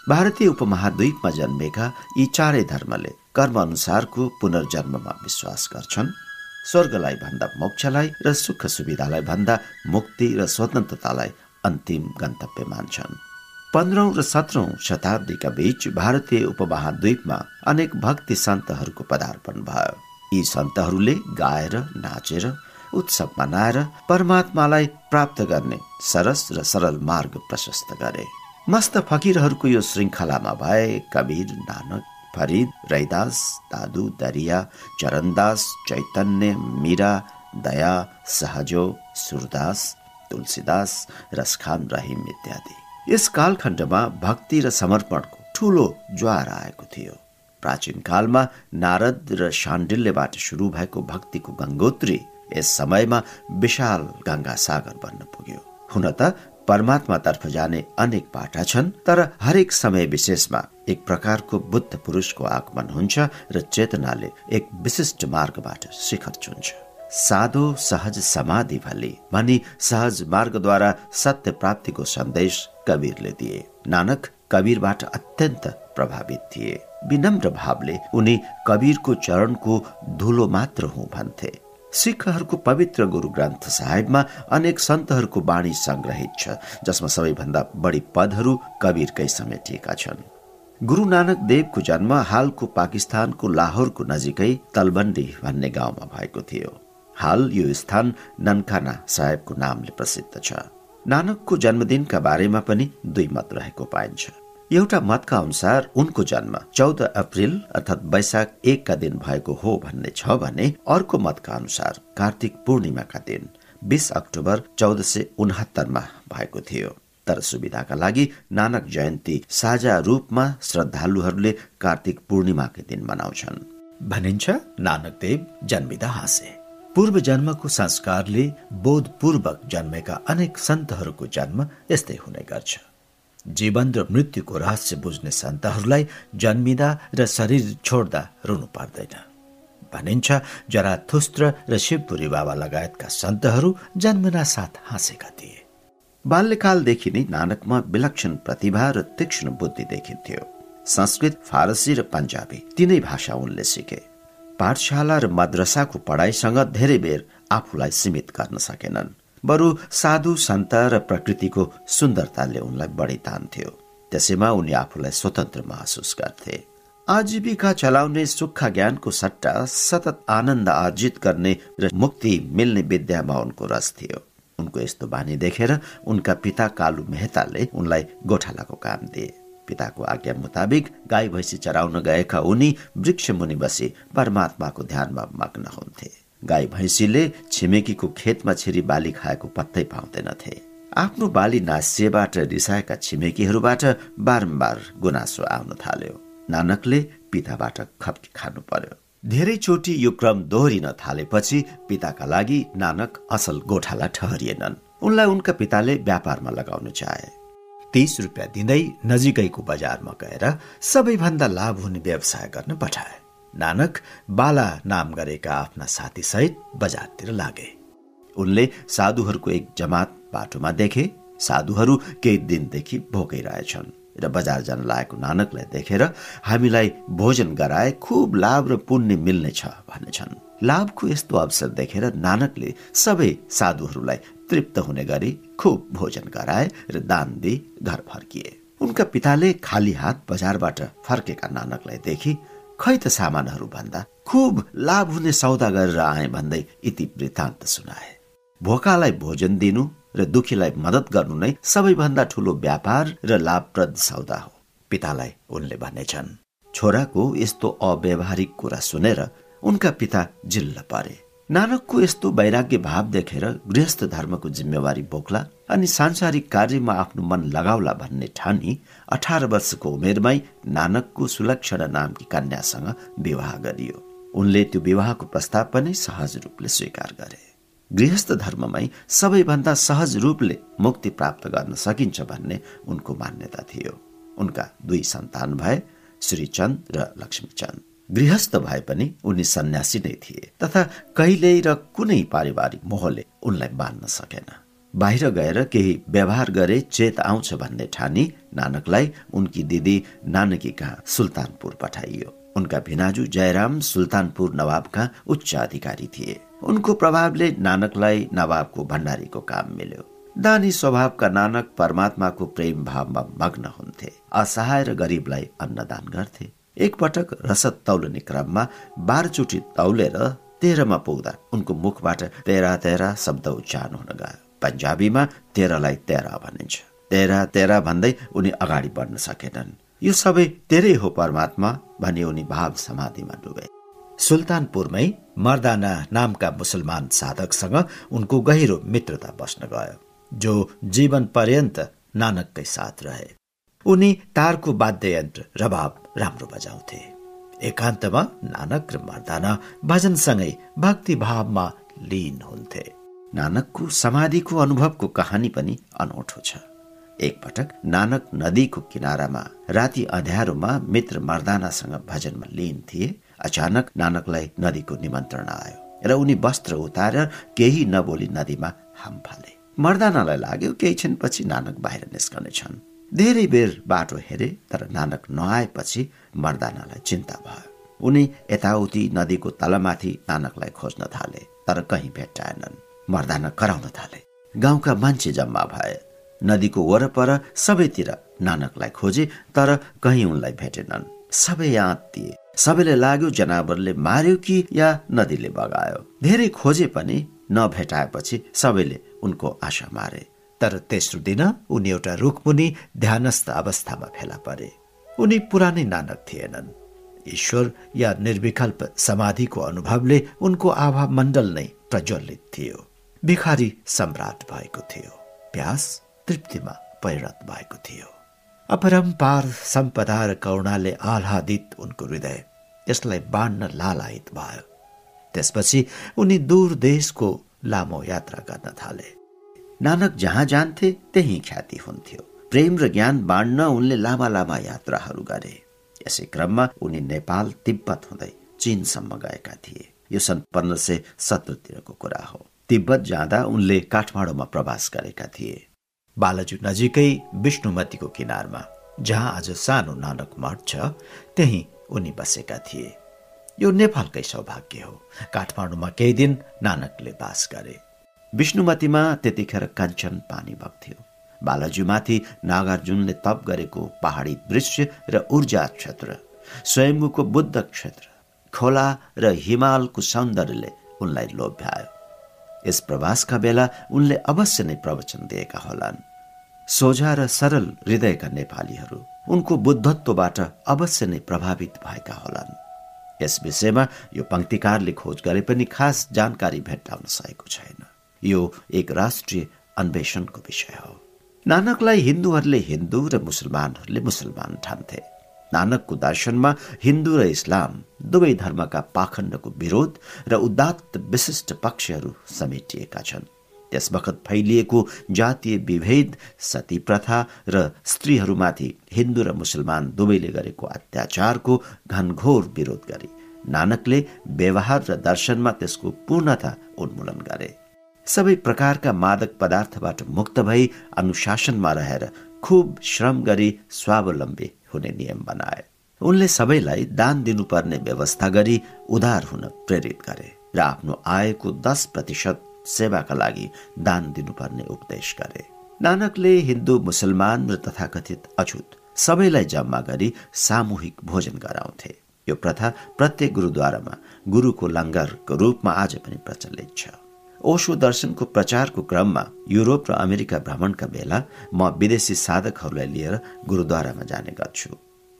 [SPEAKER 1] भारतीय उपमहाद्वीपमा जन्मेका यी चारै धर्मले कर्म अनुसारको पुनर्जन्ममा विश्वास गर्छन्। स्वर्गलाई भन्दा मोक्षलाई र सुख सुविधालाई भन्दा मुक्ति र स्वतन्त्रतालाई अन्तिम गन्तव्य मान्छन्। पन्ध्रौं र सत्रौं शताब्दीका बीच भारतीय उपमहाद्वीपमा अनेक भक्ति सन्तहरूको पदार्पण भयो। यी सन्तहरूले गाएर नाचेर उत्सव मनाएर परमात्मालाई प्राप्त गर्ने सरस र सरल मार्ग प्रशस्त गरे। मस्त फकिरहरूको यो श्रृङ्खलामा भए कबीर नानक फरिद रैदास दादु दरिया चरणदास चैतन्य मीरा दया सहजो सुरदास तुलसीदास रसखान रहिम इत्यादि यस कालखण्डमा भक्ति र समर्पणको ठूलो ज्वार आएको थियो। प्राचीन कालमा नारद र शाण्डिल्यबाट सुरु भएको भक्तिको गङ्गोत्री यस समयमा विशाल गङ्गा सागर बन्न पुग्यो। हुन त परमात्मातर्फ जाने अनेक बाटा छन् तर हरेक समय विशेषमा एक प्रकारको बुद्ध पुरुषको आगमन हुन्छ र चेतनाले एक विशिष्ट मार्गबाट शिखर छुन्छ साधो सहज समाधि भली भनी सहज मार्गद्वारा सत्य प्राप्तिको सन्देश कवीरले दिए। नानक कवीरबाट अत्यन्त प्रभावित थिए। विनम्र भावले उनी कवीरको चरणको धुलो मात्र हुँ भन्थे। सिखहरूको पवित्र गुरु ग्रन्थ साहेबमा अनेक सन्तहरूको बाणी संग्रहित छ जसमा सबैभन्दा बढी पदहरू कवीरकै समेटिएका छन्। गुरु नानक देवको जन्म हालको पाकिस्तानको लाहोरको नजिकै तलबन्डी भन्ने गाउँमा भएको थियो। हाल यो स्थान ननखाना साहेबको नामले प्रसिद्ध छ। नानकको जन्मदिनका बारेमा पनि दुई मत रहेको पाइन्छ। एउटा मतका अनुसार उनको जन्म चौध अप्रेल अर्थात् वैशाख एकका दिन भएको हो भन्ने छ भने अर्को मतका अनुसार कार्तिक पूर्णिमाका दिन बिस अक्टोबर चौध सय उनहत्तरमा भएको थियो। तर सुविधाका लागि नानक जयन्ती साझा रूपमा श्रद्धालुहरूले कार्तिक पूर्णिमाकै दिन मनाउँछन्। भनिन्छ नानक देव जन्मिँदा हाँसे। पूर्व जन्मको संस्कारले बोधपूर्वक जन्मेका अनेक सन्तहरूको जन्म यस्तै हुने गर्छ। जीवन र मृत्युको रहस्य बुझ्ने सन्तहरूलाई जन्मिँदा र शरीर छोड्दा रुनु पर्दैन। भनिन्छ जरा थुस्त्र र शिवपुरी बाबा लगायतका सन्तहरू जन्मना साथ हाँसेका थिए। बाल्यकालदेखि नै नानकमा विलक्षण प्रतिभा र तीक्ष्ण बुद्धि देखिन्थ्यो। संस्कृत फारसी र पन्जाबी तीनै भाषा उनले सिके। पाठशाला र मद्रसाको पढाइसँग धेरै बेर आफूलाई सीमित गर्न सकेनन्। बरु साधु सन्त र प्रकृतिको सुन्दरताले उनलाई बढी तान्थ्यो त्यसैमा उनी आफूलाई स्वतन्त्र महसुस गर्थे। आजीविका चलाउने सुक्खा ज्ञानको सट्टा सतत आनन्द आर्जित गर्ने र मुक्ति मिल्ने विद्यामा उनको रस थियो। उनको यस्तो बानी देखेर उनका पिता कालु मेहताले उनलाई गोठालाको काम दिए। पिताको आज्ञा मुताबिक गाई भैँसी चराउन गएका उनी वृक्ष मुनि बसी परमात्माको ध्यानमा मग्न हुन्थे। गाई भैँसीले छिमेकीको खेतमा छिरी बाली खाएको पत्तै पाउँदैनथे आफ्नो बाली नासिएबाट रिसाएका छिमेकीहरूबाट बारम्बार गुनासो आउन थाल्यो। नानकले पिताबाट खप्की खानु पर्यो। धेरै चोटि यो क्रम दोहोरिन थालेपछि पिताका लागि नानक असल गोठाला ठहरिएनन्। उनलाई उनका पिताले व्यापारमा लगाउन चाहे। तीस रुपियाँ दिँदै नजिकैको बजारमा गएर सबैभन्दा लाभ हुने व्यवसाय गर्न पठाए। नानक बाला नाम गरेका आफ्ना साथीसहित बजारतिर लागे। उनले साधुहरूको एक जमात बाटोमा देखे साधुहरू केही दिनदेखि भोकै रहेछन् र बजार जान लागेको नानकलाई देखेर हामीलाई भोजन गराए खुब लाभ र पुण्य मिल्नेछ भन्नेछन्। लाभको यस्तो अवसर देखेर नानकले सबै साधुहरूलाई तृप्त हुने गरी खुब भोजन गराए र दान दिई घर फर्किए। उनका पिताले खाली हात बजारबाट फर्केका नानकलाई देखि खै त सामानहरू भन्दा खुब लाभ हुने सौदा गरेर आए भन्दै इति वृत्तान्त सुनाए। भोकालाई भोजन दिनु र दुखीलाई मदत गर्नु नै सबैभन्दा ठुलो व्यापार र लाभप्रद सौदा हो पितालाई उनले भनेछन्। छोराको यस्तो अव्यवहारिक कुरा सुनेर उनका पिता जिल्ल परे। नानकको यस्तो वैराग्य भाव देखेर गृहस्थ धर्मको जिम्मेवारी बोक्ला अनि सांसारिक कार्यमा आफ्नो मन लगाउला भन्ने ठानी अठार वर्षको उमेरमै नानकको सुलक्षणा नामकी कन्यासँग विवाह गरियो। उनले त्यो विवाहको प्रस्ताव पनि सहज रूपले स्वीकार गरे। गृहस्थ धर्ममै सबैभन्दा सहज रूपले मुक्ति प्राप्त गर्न सकिन्छ भन्ने उनको मान्यता थियो। उनका दुई सन्तान भए श्रीचन्द र लक्ष्मीचन्द। गृहस्थ भए पनि उनी सन्यासी नै थिए तथा कहिल्यै र कुनै पारिवारिक मोहले उनलाई बाँध्न सकेन। बाहिर गएर केही व्यवहार गरे चेत आउँछ भन्ने ठानी नानकलाई उनकी दिदी नानकी कहाँ सुल्तानपुर पठाइयो। उनका भिनाजु जयराम सुल्तानपुर नवाबका उच्च अधिकारी थिए। उनको प्रभावले नानकलाई नवाबको भण्डारीको काम मिल्यो। दानी स्वभावका नानक परमात्माको प्रेम भावमा मग्न हुन्थे। असहाय र गरिबलाई अन्नदान गर्थे। एकपटक रसद तौलने क्रममा बाह्रचोटि तौलेर तेह्रमा पुग्दा उनको मुखबाट तेह्र तेह्र शब्द उच्चारण हुन गयो। पन्जाबीमा तेह्रलाई तेह्र भनिन्छ। तेह्र तेह्र भन्दै उनी अगाडि बढ्न सकेनन्। यो सबै तेरै हो परमात्मा भनी उनी भाव समाधिमा डुबे। सुल्तानपुरमै मर्दाना नामका मुसलमान साधकसँग उनको गहिरो मित्रता बस्न गयो जो जीवन पर्यन्त नानककै साथ रहे। उनी तारको वाद्ययन्त्र रबाब राम्रो बजाउँथे। एकान्तमा नानक र मर्दाना भजनसँगै भक्ति भावमा लीन हुन्थे। नानकको समाधिको अनुभवको कहानी पनि अनौठो छ। एकपटक नानक नदीको किनारामा राति अँध्यारोमा मित्र मर्दानासँग भजनमा लिन थिए। अचानक नानकलाई नदीको निमन्त्रण आयो र उनी वस्त्र उतारेर केही नबोली नदीमा हाम फाले। मर्दानालाई लाग्यो केही क्षणपछि नानक बाहिर निस्कनेछन् धेरै बेर बाटो हेरे तर नानक नआएपछि मर्दानालाई चिन्ता भयो। उनी यताउति नदीको तलमाथि नानकलाई खोज्न थाले तर कहीँ भेट्टाएनन्। मर्दाना कराउन थाले। गाउँका मान्छे जम्मा भए। नदीको वरपर सबैतिर नानकलाई खोजे तर कहीँ उनलाई भेटेनन्। सबै दिए। सबैले लाग्यो जनावरले मार्यो कि या नदीले बगायो। धेरै खोजे पनि नभेटाएपछि सबैले उनको आशा मारे। तर तेस्रो दिन उनी एउटा रुखमुनि ध्यानस्थ अवस्थामा फेला परे। उनी पुरानै नानक थिएनन्। ईश्वर या निर्विकल्प समाधिको अनुभवले उनको आभा मण्डल नै प्रज्वलित थियो। भिखारी सम्राट भएको थियो। प्यास तृप्तिमा परिणत भएको थियो। अपरम्पार सम्पदा र करुणाले आह्लादित उनको हृदय यसलाई बाँड्न लालायित भयो। त्यसपछि उनी दूर देशको लामो यात्रा गर्न थाले। नानक जहाँ जान्थे त्यही ख्याति हुन्थ्यो। प्रेम र ज्ञान बाँड्न उनले लामा लामा यात्राहरू गरे। यसै क्रममा उनी नेपाल तिब्बत हुँदै चीनसम्म गएका थिए। यो सन् पन्ध्र सय सत्रतिरको कुरा हो। तिब्बत जाँदा उनले काठमाडौँमा प्रवास गरेका थिए। बालाजु नजिकै विष्णुमतीको किनारमा जहाँ आज सानो नानक मठ छ त्यही उनी बसेका थिए। यो नेपालकै सौभाग्य हो। काठमाडौँमा केही दिन नानकले बास गरे। विष्णुमतीमा त्यतिखेर काञ्चन पानी बग्थ्यो। बालाजुमाथि नागार्जुनले तप गरेको पहाडी दृश्य र ऊर्जा क्षेत्र स्वयम्भूको बुद्ध क्षेत्र खोला र हिमालको सौन्दर्यले उनलाई लोभ्यायो। यस प्रवासका बेला उनले अवश्य नै प्रवचन दिएका होलान्। सोझा र सरल हृदयका नेपालीहरू उनको बुद्धत्वबाट अवश्य नै प्रभावित भएका होलान्। यस विषयमा यो पंक्तिकारले खोज गरे पनि खास जानकारी भेट्टाउन सकेको छैन। यो एक राष्ट्रिय अन्वेषणको विषय हो। नानकलाई हिन्दूहरूले हिन्दू र मुसलमानहरूले मुसलमान ठान्थे। नानकको दर्शनमा हिन्दू र इस्लाम दुवै धर्मका पाखण्डको विरोध र उदात्त विशिष्ट पक्षहरू समेटिएका छन्। त्यस बखत फैलिएको जातीय विभेद सती प्रथा र स्त्रीहरूमाथि हिन्दू र मुसलमान दुवैले गरेको अत्याचारको घनघोर विरोध गरे। नानकले व्यवहार र दर्शनमा त्यसको पूर्णता उन्मूलन गरे। सबै प्रकारका मादक पदार्थबाट मुक्त भई अनुशासनमा रहेर खुब श्रम गरी स्वावलम्बी हुने नियम बनाए। उनले सबैलाई दान दिनुपर्ने व्यवस्था गरी उदार हुन प्रेरित गरे र आफ्नो आयको दस प्रतिशत सेवाका लागि दान दिनुपर्ने उपदेश गरे। नानकले हिन्दू मुसलमान र तथाकथित अछुत सबैलाई जम्मा गरी सामूहिक भोजन गराउँथे। यो प्रथा प्रत्येक गुरुद्वारामा गुरुको लङ्गरको रूपमा आज पनि प्रचलित छ। ओशो दर्शनको प्रचारको क्रममा युरोप र अमेरिका भ्रमणका बेला म विदेशी साधकहरूलाई लिएर गुरुद्वारामा जाने गर्छु।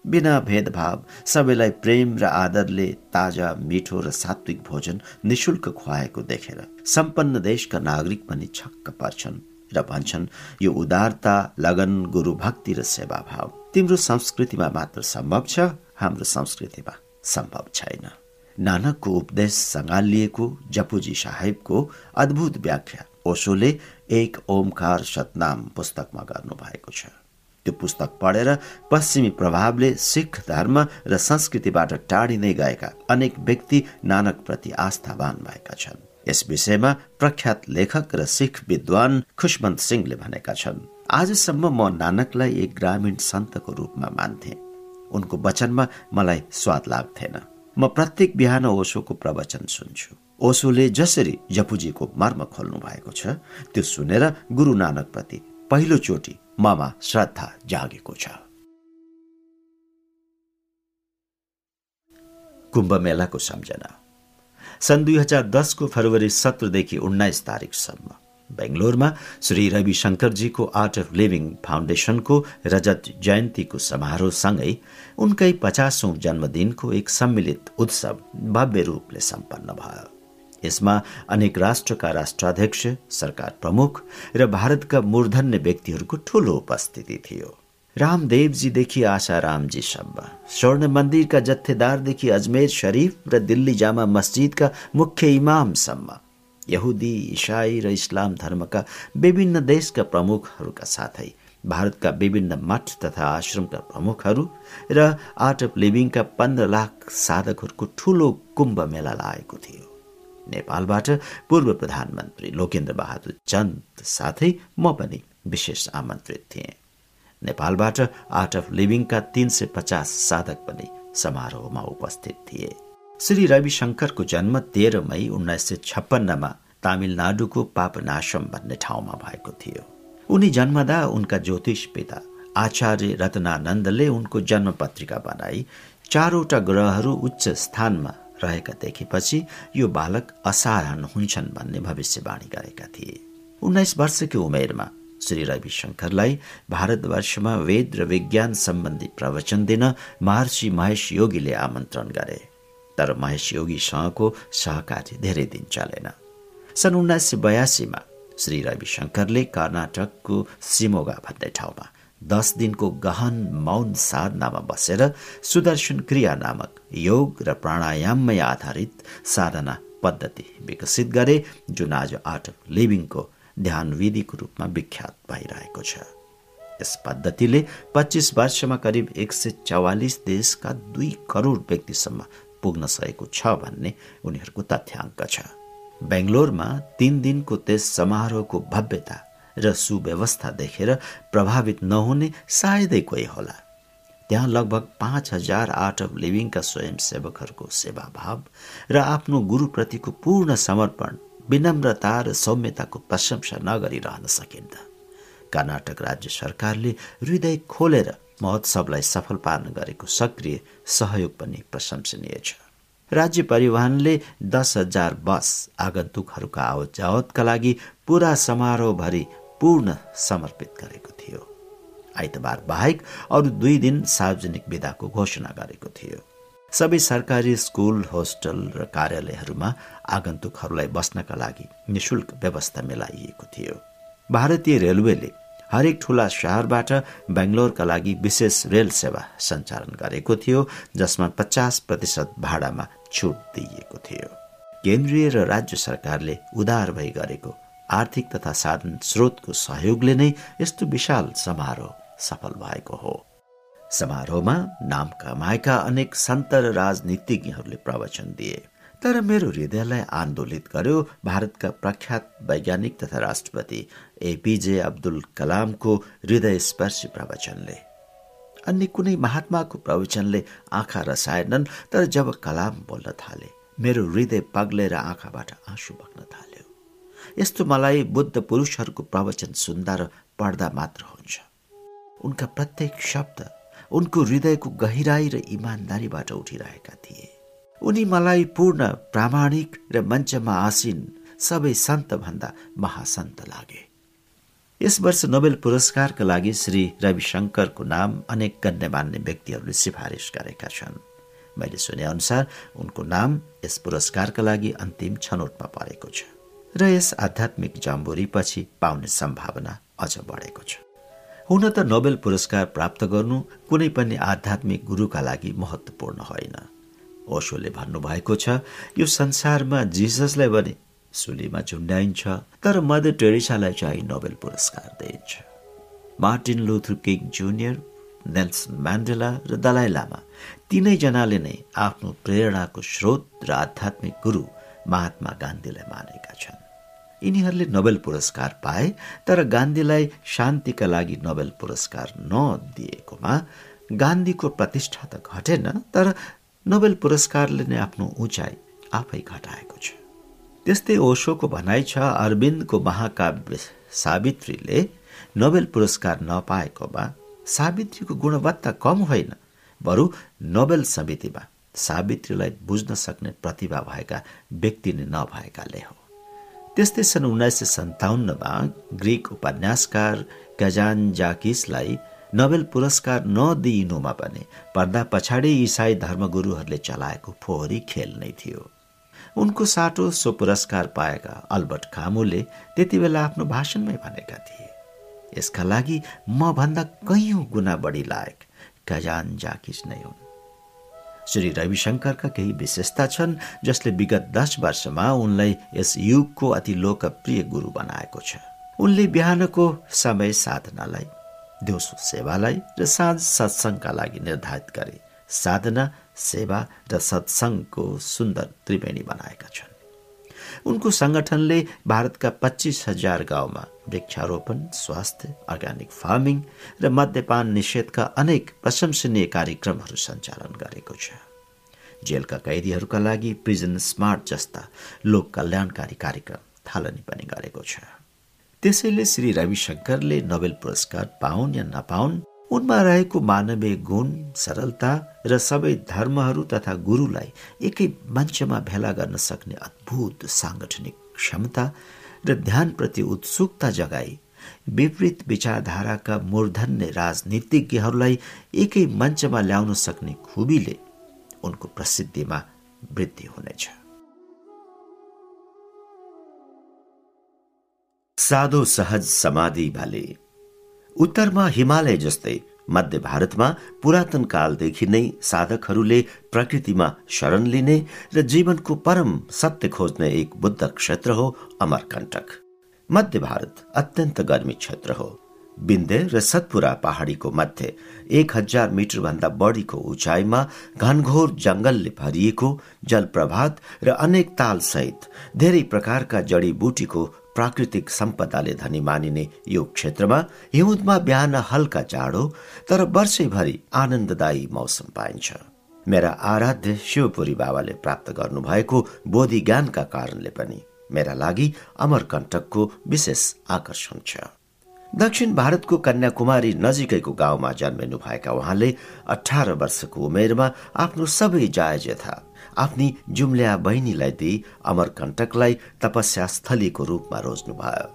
[SPEAKER 1] बिना भेदभाव सबैलाई प्रेम र आदरले ताजा मिठो र सात्विक भोजन निशुल्क खुवाएको देखेर सम्पन्न देशका नागरिक पनि छक्क पर्छन् र भन्छन् यो उदारता लगन गुरु भक्ति र सेवा भाव तिम्रो संस्कृतिमा मात्र सम्भव छ हाम्रो संस्कृतिमा सम्भव छैन। नानकको उपदेश सङ्गालिएको जपुजी साहेबको अद्भुत व्याख्या ओसोले एक ओमकार सतनाम पुस्तकमा गर्नुभएको छ। त्यो पुस्तक पढेर पश्चिमी प्रभावले सिख धर्म र संस्कृतिबाट टाढिँदै गएका अनेक व्यक्ति नानक प्रति आस्थावान भएका छन्। यस विषयमा प्रख्यात लेखक र सिख विद्वान खुशवन्त सिंहले भनेका छन् आजसम्म म नानकलाई एक ग्रामीण सन्तको रूपमा मान्थे। उनको वचनमा मलाई स्वाद लाग्थेन। म प्रत्येक बिहान ओसोको प्रवचन सुन्छु। ओसोले जसरी जपुजीको मर्म खोल्नु भएको छ त्यो सुनेर गुरु नानक प्रति पहिलो चोटि ममा श्रद्धा जागेको छ। कुम्भ मेलाको सम्झना। सन् दुई हजार दसको फरवरी सत्रदेखि उन्नाइस तारिकसम्म बेङ्गलोरमा श्री रविशङ्करजीको आर्ट अफ लिभिङ फाउन्डेसनको रजत जयन्तीको समारोहसँगै उनकै पचासौं जन्मदिनको एक सम्मिलित उत्सव भव्य रूपले सम्पन्न भयो। यसमा अनेक राष्ट्रका राष्ट्राध्यक्ष सरकार प्रमुख र भारतका मूर्धन्य व्यक्तिहरूको ठूलो उपस्थिति थियो। रामदेवजीदेखि आशारामजीसम्म स्वर्ण मन्दिरका जत्थेदारदेखि अजमेर शरीफ र दिल्ली जामा मस्जिदका मुख्य इमामसम्म यहुदी इसाई र इस्लाम धर्मका विभिन्न देशका प्रमुखहरूका साथै भारतका विभिन्न मठ तथा आश्रमका प्रमुखहरू र आर्ट अफ लिभिङका पन्ध्र लाख साधकहरूको ठूलो कुम्भ मेला लागेको थियो। नेपालबाट पूर्व प्रधानमन्त्री लोकेन्द्र बहादुर चन्द साथै म पनि विशेष आमन्त्रित थिएँ। नेपालबाट आर्ट अफ लिभिङका तीन सय पचास साधक पनि समारोहमा उपस्थित थिए। श्री रविशङ्करको जन्म तेह्र मई उन्नाइस सय छप्पन्नमा तामिलनाडुको पापनाशम भन्ने ठाउँमा भएको थियो। उनी जन्मदा उनका ज्योतिष पिता आचार्य रत्नानन्दले उनको जन्म पत्रिका बनाई चारवटा ग्रहहरू उच्च स्थानमा रहेका देखेपछि यो बालक असाधारण हुन्छन् भन्ने भविष्यवाणी गरेका थिए। उन्नाइस वर्षकी उमेरमा श्री रविशङ्करलाई भारतवर्षमा वेद र विज्ञान सम्बन्धी प्रवचन दिन महर्षि महेश योगीले आमन्त्रण गरे। तर महेश योगीसँगको सहकारी धेरै दिन चलेन। सन् उन्नाइस सय बयासीमा श्री रविशङ्करले कर्नाटकको सिमोगा भन्ने ठाउँमा दस दिनको गहन मौन साधनामा बसेर सुदर्शन क्रिया नामक योग र प्राणायाममै आधारित साधना पद्धति विकसित गरे जुन आज आर्ट अफ लिभिङको ध्यान विधिको रूपमा विख्यात भइरहेको छ। यस पद्धतिले पच्चिस वर्षमा करिब एक सय चौवालिस देशका दुई करोड व्यक्तिसम्म पुग्न सकेको छ भन्ने उनीहरूको तथ्याङ्क छ। बेङ्गलोरमा तीन दिनको त्यस समारोहको भव्यता र सुव्यवस्था देखेर प्रभावित नहुने सायदै कोही होला। त्यहाँ लगभग पाँच हजार आर्ट अफ लिभिङका स्वयंसेवकहरूको सेवाभाव र आफ्नो गुरुप्रतिको पूर्ण समर्पण विनम्रता र सौम्यताको प्रशंसा नगरिरहन सकिन्छ। कर्नाटक राज्य सरकारले हृदय खोलेर महोत्सवलाई सफल पार्न गरेको सक्रिय सहयोग पनि प्रशंसनीय छ। राज्य परिवहनले दस हजार बस आगन्तुकहरूका आवत जावतका लागि पुरा समारोहभरि पूर्ण समर्पित गरेको थियो। आइतबार बाहेक अरू दुई दिन सार्वजनिक विदाको घोषणा गरेको थियो। सबै सरकारी स्कुल होस्टल र कार्यालयहरूमा आगन्तुकहरूलाई बस्नका लागि निशुल्क व्यवस्था मिलाइएको थियो। भारतीय रेलवेले हरेक ठुला शहरबाट बेङ्गलोरका लागि विशेष रेल सेवा सञ्चालन गरेको थियो जसमा पचास प्रतिशत भाडामा छुट दिइएको थियो। केन्द्रीय र राज्य सरकारले उदार भई गरेको आर्थिक तथा साधन स्रोतको सहयोगले नै यस्तो विशाल समारोह सफल भएको हो। समारोहमा नाम कमाएका अनेक सन्त र राजनीतिज्ञहरूले प्रवचन दिए। तर मेरो हृदयलाई आन्दोलित गर्यो भारतका प्रख्यात वैज्ञानिक तथा राष्ट्रपति एपीजे अब्दुल कलामको हृदय स्पर्शी प्रवचनले। अन्य कुनै महात्माको प्रवचनले आँखा रसाएनन् तर जब कलाम बोल्न थाले मेरो हृदय पग्लेर आँखाबाट आँसु बग्न थाले यस्तो मलाई बुद्ध पुरुषहरूको प्रवचन सुन्दा र पढ्दा मात्र हुन्छ। उनका प्रत्येक शब्द उनको हृदयको गहिराई र इमान्दारीबाट उठिरहेका थिए। उनी मलाई पूर्ण प्रामाणिक र मञ्चमा आसिन सबै सन्त भन्दा महासन्त लागे। यस वर्ष नोबेल पुरस्कारका लागि श्री रविशङ्करको नाम अनेक गण्यमान्य व्यक्तिहरूले सिफारिस गरेका छन्। मैले सुने अनुसार उनको नाम यस पुरस्कारका लागि अन्तिम छनौटमा परेको छ र यस आध्यात्मिक जाम्बोरीपछि पाउने सम्भावना अझ बढेको छ। हुन त नोबेल पुरस्कार प्राप्त गर्नु कुनै पनि आध्यात्मिक गुरुका लागि महत्वपूर्ण होइन। ओशोले भन्नुभएको छ यो संसारमा जिससलाई भने सुलीमा झुन्ड्याइन्छ तर मदर टेरिसालाई चाहिँ नोबेल पुरस्कार दिइन्छ। Martin Luther King junior Nelson Mandela र दलाई लामा तीनैजनाले नै आफ्नो प्रेरणाको स्रोत र आध्यात्मिक गुरु महात्मा गान्धीलाई मानेका छन्। यिनीहरूले नोबेल पुरस्कार पाए तर गान्धीलाई शान्तिका लागि नोबेल पुरस्कार नदिएकोमा गान्धीको प्रतिष्ठा त घटेन तर नोबेल पुरस्कारले नै आफ्नो उचाइ आफै घटाएको छ। त्यस्तै ओशोको भनाइ छ अरविन्दको महाकाव्य सावित्रीले नोबेल पुरस्कार नपाएकोमा सावित्रीको गुणवत्ता कम होइन बरु नोबेल समितिमा सावित्रीलाई बुझ्न सक्ने प्रतिभा भएका व्यक्ति नै नभएकाले हो। त्यस्तै सन् उन्नाइस सय सन्ताउन्नमा ग्रिक उपन्यासकार गजान जाकिसलाई नोबेल पुरस्कार नदिइनुमा पनि पर्दा पछाडि इसाई धर्मगुरूहरूले चलाएको फोहोरी खेल नै थियो। उनको साटो सो पुरस्कार पाएका अल्बर्ट खामुले त्यति बेला आफ्नो भाषणमै भनेका थिए यसका लागि म भन्दा कैयौँ गुणा बढी लायक गजान जाकिस नै हुन्। श्री रविशङ्करका केही विशेषता छन् जसले विगत दस वर्षमा उनलाई यस युगको अति लोकप्रिय गुरु बनाएको छ। उनले बिहानको समय साधनालाई दिउँसो सेवालाई र साँझ सत्सङ्गका लागि निर्धारित गरे साधना सेवा र सत्सङ्गको सुन्दर त्रिवेणी बनाएका छन्। उनको संगठनले भारतका पच्चिस हजार गाउँमा वृक्षारोपण स्वास्थ्य अर्ग्यानिक फार्मिङ र मद्यपान निषेधका अनेक प्रशंसनीय कार्यक्रमहरू सञ्चालन गरेको छ। जेलका कैदीहरूका लागि प्रिजन स्मार्ट जस्ता लोक कल्याणकारी कार्यक्रम थालनी पनि गरेको छ। त्यसैले श्री रविशङ्करले नोबेल पुरस्कार पाउन् या नपाउन् उनमा रहेको मानवीय गुण सरलता र सबै धर्महरू तथा गुरुलाई एकै मञ्चमा भेला गर्न सक्ने अद्भुत साङ्गठनिक क्षमता र ध्यानप्रति उत्सुकता जगाई। विपरीत विचारधाराका मूर्धन्य राजनीतिज्ञहरूलाई एकै मञ्चमा ल्याउन सक्ने खुबीले उनको प्रसिद्धिमा वृद्धि हुनेछ। साधो सहज समाधि भले। उत्तरमा हिमालय जस्तै मध्य भारतमा पुरातन कालदेखि नै साधकहरूले प्रकृतिमा शरण लिने र जीवनको परम सत्य खोज्ने एक बुद्ध क्षेत्र हो अमरकण्टक। मध्य भारत अत्यन्त गर्मी क्षेत्र हो। बिन्दे र सतपुरा पहाडीको मध्य एक हज़ार मिटरभन्दा बढीको उचाइमा घनघोर जंगलले भरिएको जलप्रभात र अनेक तालसहित धेरै प्रकारका जडीबुटीको प्राकृतिक सम्पदाले धनी मानिने यो क्षेत्रमा हिउँदमा बिहान हल्का जाडो तर वर्षैभरि आनन्ददायी मौसम पाइन्छ। मेरा आराध्य शिवपुरी बाबाले प्राप्त गर्नुभएको बोधि ज्ञानका कारणले पनि मेरा लागि अमरकण्टकको विशेष आकर्षण छ। दक्षिण भारतको कन्याकुमारी नजिकैको गाउँमा जन्मिनु भएका उहाँले अठार वर्षको उमेरमा आफ्नो सबै जायज आफ्नी जुम्ल्या बहिनीलाई दिई अमरकण्टकलाई तपस्या स्थलीको रूपमा रोज्नुभयो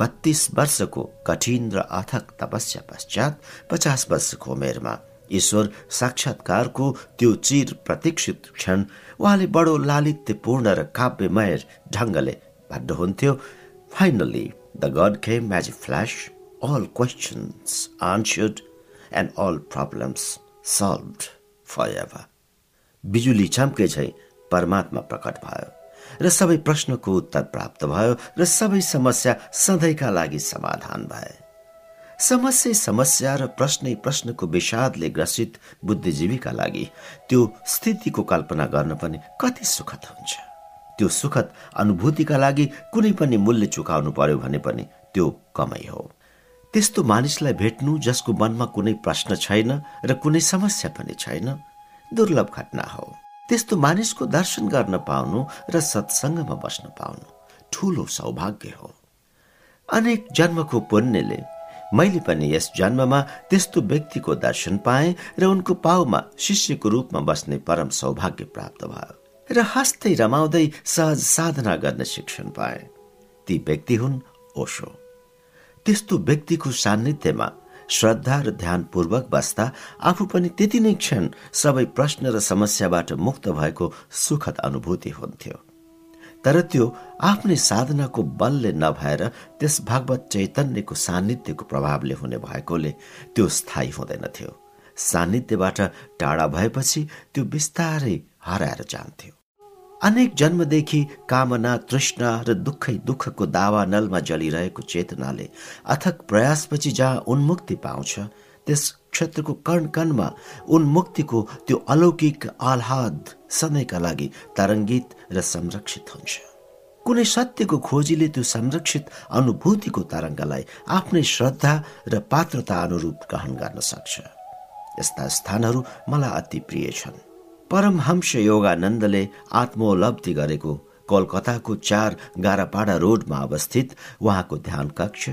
[SPEAKER 1] बत्तीस वर्षको कठिन र अथक तपस्या पश्चात पचास वर्षको उमेरमा ईश्वर साक्षात्कारको त्यो चिर प्रतीक्षित क्षण उहाँले बडो लालित्यपूर्ण र काव्यमय ढङ्गले भन्नुहुन्थ्यो finally the god as a flash all questions answered and all problems solved forever. बिजुली चम्के झै परमात्मा प्रकट भयो र सबै प्रश्नको उत्तर प्राप्त भयो र सबै समस्या सधैँका लागि समाधान भए। समस्या समस्या र प्रश्नै प्रश्नको विषादले ग्रसित बुद्धिजीवीका लागि त्यो स्थितिको कल्पना गर्न पनि कति सुखद हुन्छ। त्यो सुखद अनुभूतिका लागि कुनै पनि मूल्य चुकाउनु पर्यो भने पनि त्यो कमै हो। त्यस्तो मानिसलाई भेट्नु जसको मनमा कुनै प्रश्न छैन र कुनै समस्या पनि छैन दुर्लभ घटना हो। त्यस्तो मानिसको दर्शन गर्न पाउनु र सत्सङ्गमा बस्न पाउनु ठुलो सौभाग्य हो। अनेक जन्मको पुण्यले मैले पनि यस जन्ममा त्यस्तो व्यक्तिको दर्शन पाएँ र उनको पाउमा शिष्यको रूपमा बस्ने परम सौभाग्य प्राप्त भयो र हाँस्दै रमाउँदै सहज साधना गर्ने शिक्षण पाए। ती व्यक्ति हुन् ओशो। त्यस्तो व्यक्तिको सान्निध्यमा श्रद्धा र ध्यानपूर्वक बस्दा आफू पनि त्यति नै क्षण सबै प्रश्न र समस्याबाट मुक्त भएको सुखद अनुभूति हुन्थ्यो। तर त्यो आफ्नै साधनाको बलले नभएर त्यस भगवत चैतन्यको सान्निध्यको प्रभावले हुने भएकोले त्यो स्थायी हुँदैनथ्यो सान्निध्यबाट टाढा भएपछि त्यो बिस्तारै हराएर जान्थ्यो। अनेक जन्मदेखि कामना तृष्णा र दुःखै दुःखको दावा नलमा जलिरहेको चेतनाले अथक प्रयासपछि जहाँ उन्मुक्ति पाउँछ त्यस क्षेत्रको कण कणमा उन्मुक्तिको त्यो अलौकिक आह्लाद सधैँका लागि तरङ्गित र संरक्षित हुन्छ। कुनै सत्यको खोजीले त्यो संरक्षित अनुभूतिको तरङ्गलाई आफ्नै श्रद्धा र पात्रता अनुरूप ग्रहण गर्न सक्छ। यस्ता स्थानहरू मलाई अति प्रिय छन्। परमहंस योगानन्दले आत्मोपलब्धि गरेको कोलकाताको चार गारापाडा रोडमा अवस्थित उहाँको ध्यान कक्ष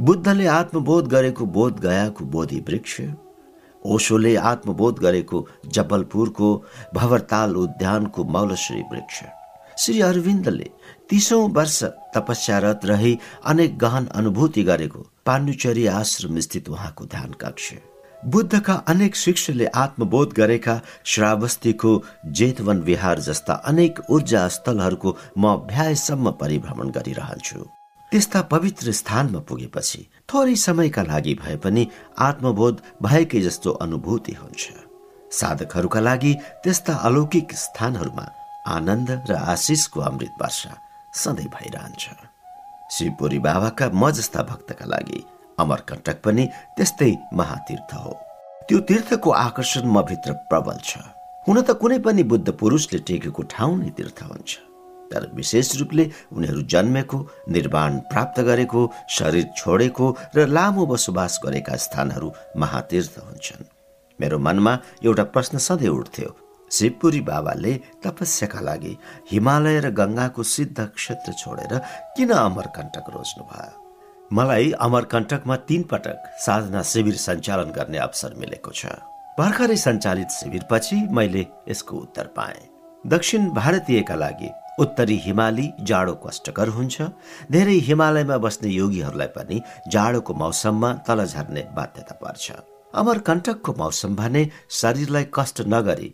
[SPEAKER 1] बुद्धले आत्मबोध गरेको बोध गयाको बोधि वृक्ष ओशोले आत्मबोध गरेको जबलपुरको भवरताल उद्यानको मौलश्री वृक्ष। श्री अरविन्दले तीसौं वर्ष तपस्यारत रही अनेक गहन अनुभूति गरेको पाण्डुचरी आश्रम स्थित उहाँको ध्यान कक्ष। बुद्धका अनेक शिष्यले आत्मबोध गरेका श्रावस्तीको जेतवन विहार जस्ता अनेक ऊर्जा स्थलहरूको म भ्याएसम्म परिभ्रमण गरिरहन्छु। त्यस्ता पवित्र स्थानमा पुगेपछि थोरै समयका लागि भए पनि आत्मबोध भएकै जस्तो अनुभूति हुन्छ। साधकहरूका लागि त्यस्ता अलौकिक स्थानहरूमा आनन्द र आशिषको अमृत वर्षा सधैँ भइरहन्छ। शिवपुरी बाबाका म जस्ता भक्तका लागि अमरकण्टक पनि त्यस्तै महातीर्थ हो। त्यो तीर्थको आकर्षण म भित्र प्रबल छ। हुन त कुनै पनि बुद्ध पुरुषले टेकेको ठाउँ नै तीर्थ हुन्छ। तर विशेष रूपले उनीहरू जन्मेको निर्माण प्राप्त गरेको शरीर छोडेको र लामो बसोबास गरेका स्थानहरू महातीर्थ हुन्छन्। मेरो मनमा एउटा प्रश्न सधैँ उठ्थ्यो। शिवपुरी बाबाले तपस्याका लागि हिमालय र गङ्गाको सिद्ध क्षेत्र छोडेर किन अमरकण्टक रोज्नु भयो मलाई अमरकण्टकमा तीन पटक साधना शिविर सञ्चालन गर्ने अवसर मिलेको छ। भर्खरै सञ्चालित शिविरपछि मैले यसको उत्तर पाएँ। दक्षिण भारतीयका लागि उत्तरी हिमाली जाडो कष्टकर हुन्छ। धेरै हिमालयमा बस्ने योगीहरूलाई पनि जाडोको मौसममा तल झर्ने बाध्यता पर्छ। अमरकण्टकको मौसम भने शरीरलाई कष्ट नगरी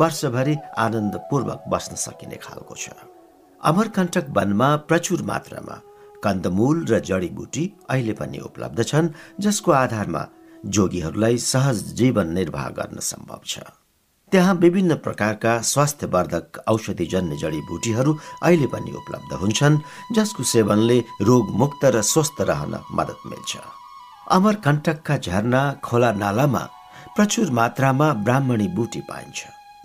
[SPEAKER 1] वर्षभरि आनन्दपूर्वक बस्न सकिने खालको छ। अमरकण्टक वनमा प्रचुर मात्रामा कन्दमूल र जडीबुटी अहिले पनि उपलब्ध छन् जसको आधारमा जोगीहरूलाई सहज जीवन निर्वाह गर्न सम्भव छ। त्यहाँ विभिन्न प्रकारका स्वास्थ्यवर्धक औषधिजन्य जडीबुटीहरू अहिले पनि उपलब्ध हुन्छन् जसको सेवनले रोगमुक्त र स्वस्थ रहन मद्दत मिल्छ। अमरकण्टकका झरना खोला नालामा प्रचुर मात्रामा ब्राह्मणी बुटी पाइन्छ।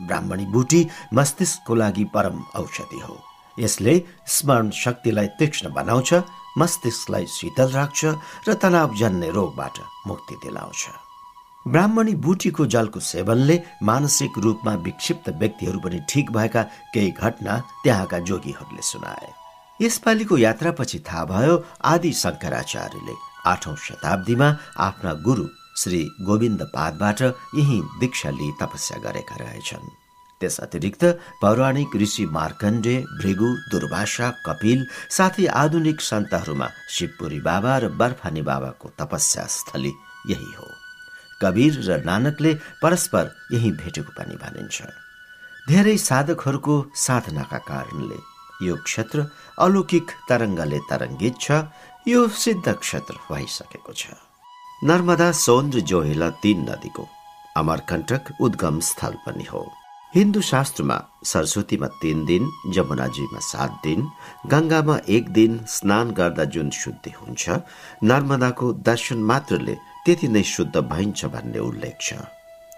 [SPEAKER 1] ब्राह्मणी बुटी मस्तिष्कको लागि परम औषधि हो। यसले स्मरण शक्तिलाई तीक्ष्ण बनाउँछ मस्तिष्कलाई शीतल राख्छ र तनावजन्य रोगबाट मुक्ति दिलाउँछ। ब्राह्मणी बुटीको जलको सेवनले मानसिक रूपमा विक्षिप्त व्यक्तिहरू पनि ठिक भएका केही घटना त्यहाँका जोगीहरूले सुनाए। यसपालिको यात्रापछि थाहा भयो आदि शङ्कराचार्यले आठौं शताब्दीमा आफ्ना गुरु श्री गोविन्द पादबाट यही दीक्षा लिई तपस्या गरेका रहेछन्। त्यस अतिरिक्त पौराणिक ऋषि मार्कण्डे भृगु दुर्भाषा कपिल साथै आधुनिक सन्तहरूमा शिवपुरी बाबा र बर्फानी बाबाको तपस्या स्थली यही हो। कबीर र नानकले परस्पर यही भेटेको पनि भनिन्छ धेरै साधकहरूको साधनाका कारणले यो क्षेत्र अलौकिक तरङ्गले तरङ्गित छ यो सिद्ध क्षेत्र भइसकेको छ। नर्मदा सौन्द्र जोहेला तीन नदीको अमरकण्टक उद्गम स्थल पनि हो। हिन्दू शास्त्रमा सरस्वतीमा तीन दिन जमुनाजीमा सात दिन गङ्गामा एक दिन स्नान गर्दा जुन शुद्धि हुन्छ नर्मदाको दर्शन मात्रले त्यति नै शुद्ध भइन्छ भन्ने उल्लेख छ।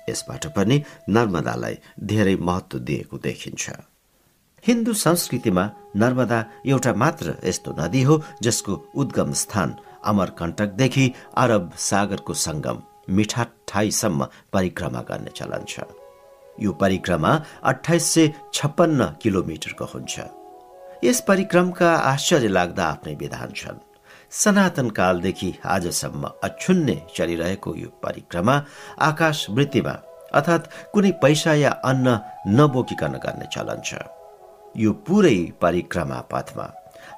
[SPEAKER 1] यसबाट पनि नर्मदालाई धेरै महत्व दिएको देखिन्छ। हिन्दू संस्कृतिमा नर्मदा एउटा मात्र यस्तो नदी हो जसको उद्गम स्थान अमरकण्टकदेखि अरब सागरको सङ्गम मिठाठाईसम्म परिक्रमा गर्ने चलन छ। यो परिक्रमा अठाइस सय छप्पन्न किलोमिटरको हुन्छ। यस परिक्रमका आश्चर्य लाग्दा आफ्नै विधान छन्। सनातन कालदेखि आजसम्म अक्षुण्य चलिरहेको यो परिक्रमा आकाश वृत्तिमा अर्थात् कुनै पैसा या अन्न नबोकिकन गर्ने चलन छ। यो पुरै परिक्रमा पथमा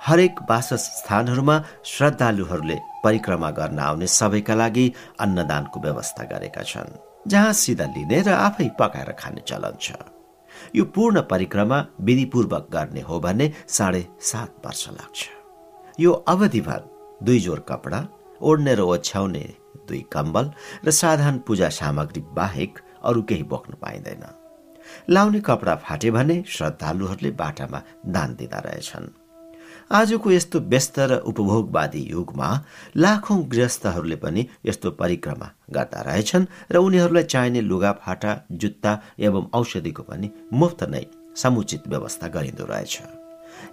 [SPEAKER 1] हरेक वासस्थानहरूमा श्रद्धालुहरूले परिक्रमा गर्न आउने सबैका लागि अन्नदानको व्यवस्था गरेका छन्। जहाँ सिधा लिने र आफै पकाएर खाने चलन छ। यो पूर्ण परिक्रमा विधिपूर्वक गर्ने हो भने साढे सात वर्ष लाग्छ। यो अवधिभर दुई जोर कपडा ओढ्ने र ओछ्याउने दुई कम्बल र साधारण पूजा सामग्री बाहेक अरू केही बोक्न पाइँदैन। लाउने कपडा फाटे भने श्रद्धालुहरूले बाटामा दान दिँदा रहेछन्। आजको यस्तो व्यस्त र उपभोगवादी युगमा लाखौं गृहस्थहरूले पनि यस्तो परिक्रमा गर्दा रहेछन् र उनीहरूलाई चाहिने लुगाफाटा जुत्ता एवं औषधिको पनि मुफ्त नै समुचित व्यवस्था गरिँदो रहेछ।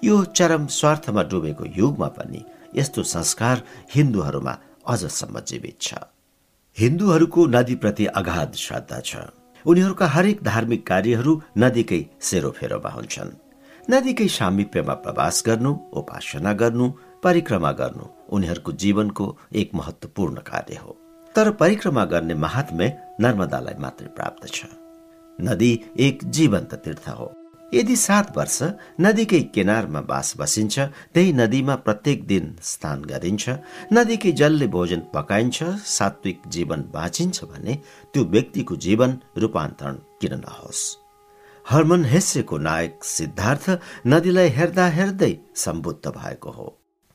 [SPEAKER 1] यो चरम स्वार्थमा डुबेको युगमा पनि यस्तो संस्कार हिन्दूहरूमा अझसम्म जीवित छ। हिन्दूहरूको नदीप्रति अगाध श्रद्धा छ। उनीहरूका हरेक धार्मिक कार्यहरू नदीकै सेरोफेरोमा हुन्छन्। नदीकै सामिप्यमा प्रवास गर्नु उपासना गर्नु परिक्रमा गर्नु उनीहरूको जीवनको एक महत्वपूर्ण कार्य हो। तर परिक्रमा गर्ने महात्म्य नर्मदालाई मात्रै प्राप्त छ। नदी एक जीवन्त तीर्थ हो। यदि सात वर्ष नदीकै किनारमा बास बसिन्छ त्यही नदीमा प्रत्येक दिन स्नान गरिन्छ नदीकै जलले भोजन पकाइन्छ सात्विक जीवन बाँचिन्छ भने त्यो व्यक्तिको जीवन रूपान्तरण किन नहोस्। हर्मन हेस्सेको नायक सिद्धार्थ नदीलाई हेर्दा हेर्दै सम्बुद्ध भएको हो।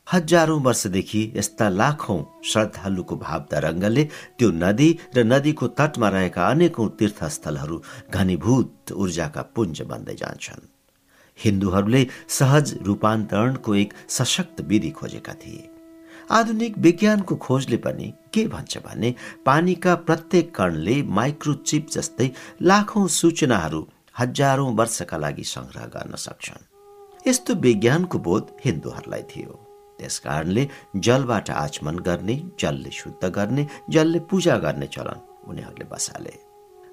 [SPEAKER 1] हजारौं वर्षदेखि यस्ता लाखौं श्रद्धालुको भाव तरङ्गले त्यो नदी र नदीको तटमा रहेका अनेकौं तीर्थस्थलहरू घनीभूत ऊर्जाका पुञ्ज बन्दै जान्छन्। हिन्दूहरूले सहज रूपान्तरणको एक सशक्त विधि खोजेका थिए। आधुनिक विज्ञानको खोजले पनि के भन्छ भने पानीका प्रत्येक कणले माइक्रोचिप जस्तै लाखौं सूचनाहरू हजारौं वर्षका लागि संग्रह गर्न सक्छन्। यस्तो विज्ञानको बोध हिन्दूहरूलाई थियो। त्यसकारणले जलबाट आचमन गर्ने जलले शुद्ध गर्ने जलले पूजा गर्ने चलन उनीहरूले बसाले।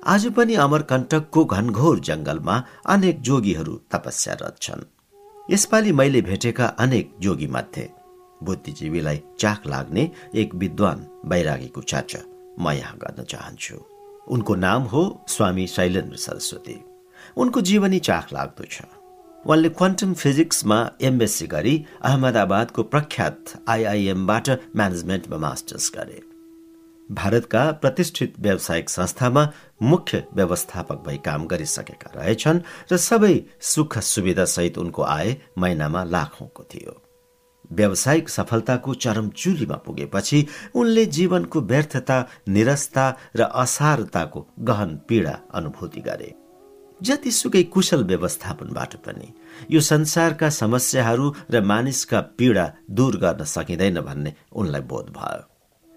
[SPEAKER 1] आज पनि अमरकण्टकको घनघोर जंगलमा अनेक जोगीहरू तपस्यारत छन्। यसपालि मैले भेटेका अनेक जोगी मध्ये बुद्धिजीवीलाई चाख लाग्ने एक विद्वान वैरागीको चर्चा म यहाँ गर्न चाहन्छु। उनको नाम हो स्वामी शैलेन्द्र सरस्वती। उनको जीवनी चाख लाग्दो छ। उनले क्वान्टम फिजिक्समा एमएससी गरी अहमदाबादको प्रख्यात आइआइएमबाट म्यानेजमेन्टमा मास्टर्स गरे। भारतका प्रतिष्ठित व्यावसायिक संस्थामा मुख्य व्यवस्थापक भई काम गरिसकेका रहेछन् र सबै सुख सुविधा सहित उनको आय महिनामा लाखौंको थियो। व्यावसायिक सफलताको चरम चुलीमा पुगेपछि उनले जीवनको व्यर्थता निरस्ता र असारताको गहन पीडा अनुभूति गरे। जतिसुकै कुशल व्यवस्थापनबाट पनि यो संसारका समस्याहरू र मानिसका पीडा दूर गर्न सकिँदैन भन्ने उनलाई बोध भयो।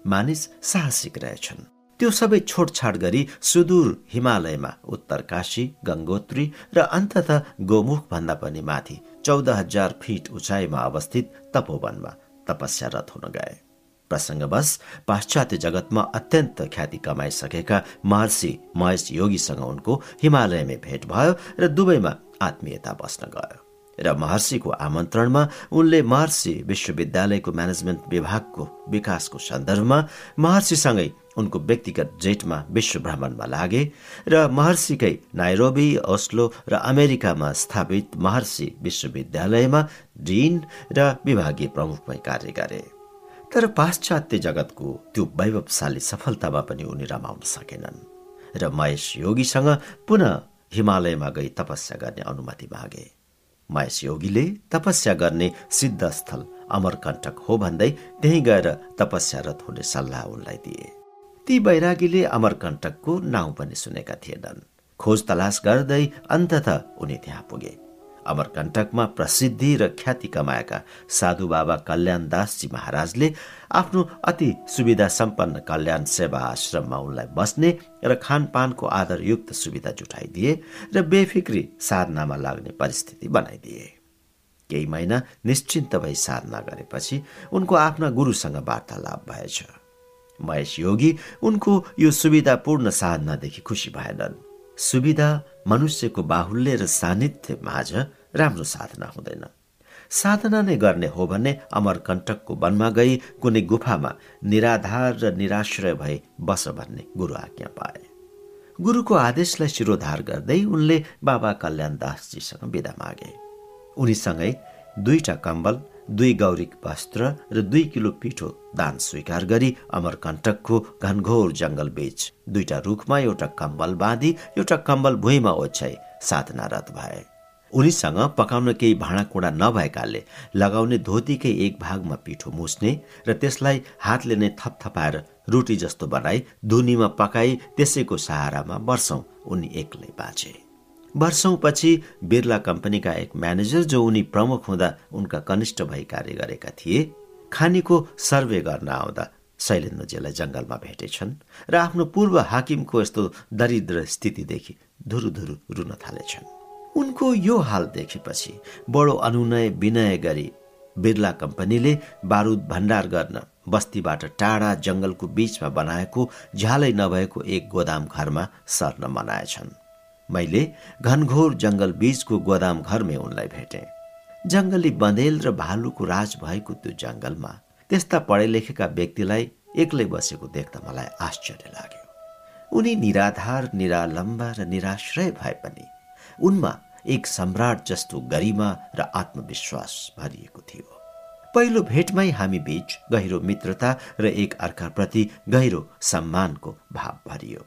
[SPEAKER 1] मानिस साहसिक रहेछन्। त्यो सबै छोडछाड गरी सुदूर हिमालयमा उत्तरकाशी गङ्गोत्री र अन्तत गोमुख भन्दा पनि माथि चौध हजार फिट उचाइमा अवस्थित तपोवनमा तपस्यारत हुन गए। प्रसङ्गवश पाश्चात्य जगतमा अत्यन्त ख्याति कमाइसकेका महर्षि महेश योगीसँग उनको हिमालयमै भेट भयो र दुवैमा आत्मीयता बस्न गयो। र महर्षिको आमन्त्रणमा उनले महर्षि विश्वविद्यालयको म्यानेजमेन्ट विभागको विकासको सन्दर्भमा महर्षिसँगै उनको व्यक्तिगत जेटमा विश्व भ्रमणमा लागे र महर्षिकै नाइरोबी ओस्लो र अमेरिकामा स्थापित महर्षि विश्वविद्यालयमा डिन र विभागीय प्रमुखमै कार्य गरे। तर पाश्चात्य जगतको त्यो वैभवशाली सफलतामा पनि उनी रमाउन सकेनन् र महेश योगीसँग पुनः हिमालयमा गई तपस्या गर्ने अनुमति मागे। महेश योगीले तपस्या गर्ने सिद्ध स्थल अमरकण्टक हो भन्दै त्यही गएर तपस्यारत हुने सल्लाह उनलाई दिए। ती बैरागीले अमरकण्टकको नाउँ पनि सुनेका थिएनन्। खोज तलास गर्दै अन्तत उनी त्यहाँ पुगे। अमरकण्टकमा प्रसिद्धि र ख्याति कमाएका साधु बाबा कल्याण दासजी महाराजले आफ्नो अति सुविधा सम्पन्न कल्याण सेवा आश्रममा उनलाई बस्ने र खानपानको आधारयुक्त सुविधा जुटाइदिए र बेफिक्री साधनामा लाग्ने परिस्थिति बनाइदिए। केही महिना निश्चिन्त भई साधना गरेपछि उनको आफ्ना गुरुसँग वार्तालाप भएछ। महेश योगी उनको यो सुविधापूर्ण साधनादेखि खुसी भएनन्। सुविधा मनुष्यको बाहुल्य र सान्निध्य माझ राम्रो साधना हुँदैन। साधना नै गर्ने हो भने अमरकण्टकको वनमा गई कुनै गुफामा निराधार र निराश्रय भए बस भन्ने गुरु आज्ञा पाए। गुरुको आदेशलाई शिरोधार गर्दै उनले बाबा कल्याण दासजीसँग विदा मागे। उनीसँगै दुईटा कम्बल दुई गौरिक वस्त्र र दुई किलो पिठो दान स्वीकार गरी अमरकण्टकको घनघोर जंगल बीच दुईटा रुखमा एउटा कम्बल बाँधी एउटा कम्बल भुइँमा ओछ्याई साधनारत भए। उनीसँग पकाउन केही भाँडाकुँडा नभएकाले लगाउने धोतीकै एक भागमा पिठो मुस्ने र त्यसलाई हातले नै थपथपाएर रोटी जस्तो बनाई धुनीमा पकाई त्यसैको सहारामा वर्षौं उनी एक्लै बाँचे। वर्षौंपछि बिरला कम्पनीका एक म्यानेजर जो उनी प्रमुख हुँदा उनका कनिष्ठ भई कार्य गरेका थिए खानीको सर्वे गर्न आउँदा शैलेन्द्रजीलाई जंगलमा भेटेछन् र आफ्नो पूर्व हाकिमको यस्तो दरिद्र स्थितिदेखि धुरुधुरु रुन थालेछन्। उनको यो हाल देखेपछि बडो अनुनय विनय गरी बिरला कम्पनीले बारुद भण्डार गर्न बस्तीबाट टाढा जंगलको बीचमा बनाएको झ्यालै नभएको एक गोदाम घरमा सर्न मनाएछन्। मैले घनघोर जंगल बीचको गोदाम घरमै उनलाई भेटे। जंगली बँदेल र भालुको राज भएको त्यो जंगलमा त्यस्ता पढे लेखेका व्यक्तिलाई एक्लै बसेको देख्दा मलाई आश्चर्य लाग्यो। उनी निराधार निरालम्बा र निराश्रय भए पनि उनमा एक सम्राट जस्तो गरिमा र आत्मविश्वास भरिएको थियो। पहिलो भेटमै हामी बीच गहिरो मित्रता र एक अर्काप्रति गहिरो सम्मानको भाव भरियो।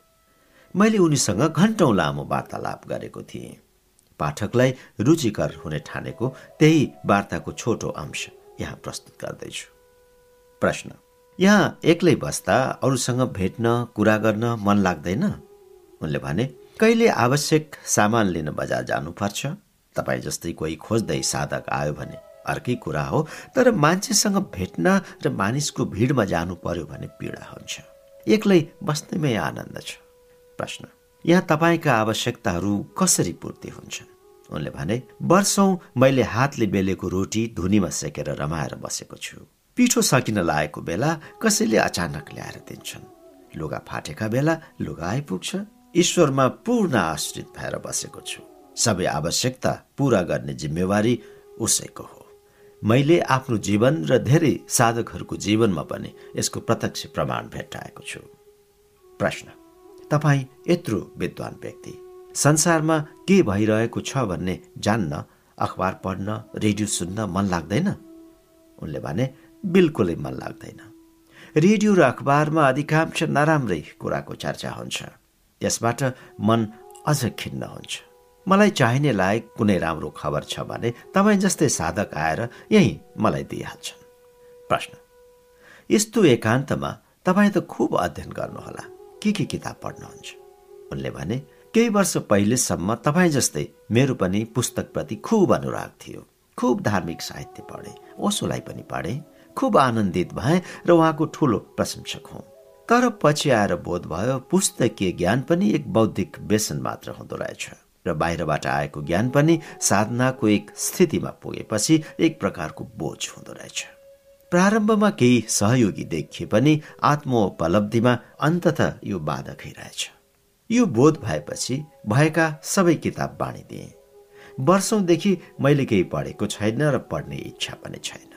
[SPEAKER 1] मैले उनीसँग घन्टौं लामो वार्तालाप गरेको थिएँ। पाठकलाई रुचिकर हुने ठानेको त्यही वार्ताको छोटो अंश यहाँ प्रस्तुत गर्दैछु। प्रश्न यहाँ एक्लै बस्दा अरूसँग भेट्न कुरा गर्न मन लाग्दैन? उनले भने कहिले आवश्यक सामान लिन बजार जानुपर्छ? तपाईँ जस्तै कोही खोज्दै साधक आयो भने अर्कै कुरा हो तर मान्छेसँग भेट्न र मानिसको भिडमा जानु पर्यो भने पीडा हुन्छ। एक्लै बस्दैमै आनन्द छ। प्रश्न। यहाँ तपाईँका आवश्यकताहरू कसरी पूर्ति हुन्छन् उनले भने वर्षौं मैले हातले बेलेको रोटी धुनीमा सेकेर रमाएर बसेको छु। पिठो सकिन लागेको बेला कसैले अचानक ल्याएर दिन्छन्। लुगा फाटेका बेला लुगा आइपुग्छ। ईश्वरमा पूर्ण आश्रित भएर बसेको छु। सबै आवश्यकता पूरा गर्ने जिम्मेवारी उसैको हो। मैले आफ्नो जीवन र धेरै साधकहरूको जीवनमा पनि यसको प्रत्यक्ष प्रमाण भेट्टाएको छु। प्रश्न। तपाईँ यत्रो विद्वान व्यक्ति। संसारमा के भइरहेको छ भन्ने जान्न अखबार पढ्न रेडियो सुन्न मन लाग्दैन? उनले भने बिल्कुलै मन लाग्दैन। रेडियो र अखबारमा अधिकांश नराम्रै कुराको चर्चा हुन्छ। त्यसबाट मन अझ खिन्न हुन्छ। मलाई चाहिने लायक कुनै राम्रो खबर छ भने तपाईँ जस्तै साधक आएर यही मलाई दिइहाल्छन्। प्रश्न। यस्तो एकान्तमा तपाईँ त खुब अध्ययन गर्नुहोला। के के किताब पढ्नुहुन्छ उनले भने केही वर्ष पहिलेसम्म तपाईँ जस्तै मेरो पनि पुस्तकप्रति खुब अनुराग थियो। खुब धार्मिक साहित्य पढे ओसोलाई पनि पढे। खुब आनन्दित भए र उहाँको ठुलो प्रशंसक हुँ। तर पछि आएर बोध भयो पुस्तकीय ज्ञान पनि एक बौद्धिक व्यसन मात्र हुँदो रहेछ। र बाहिरबाट आएको ज्ञान पनि साधनाको एक स्थितिमा पुगेपछि एक प्रकारको बोझ हुँदो रहेछ। प्रारम्भमा केही सहयोगी देखिए पनि आत्मोपलब्धिमा अन्तत यो बाधकै रहेछ यो बोध भएपछि भएका सबै किताब बाँडिदिए वर्षौंदेखि मैले केही पढेको छैन र पढ्ने इच्छा पनि छैन।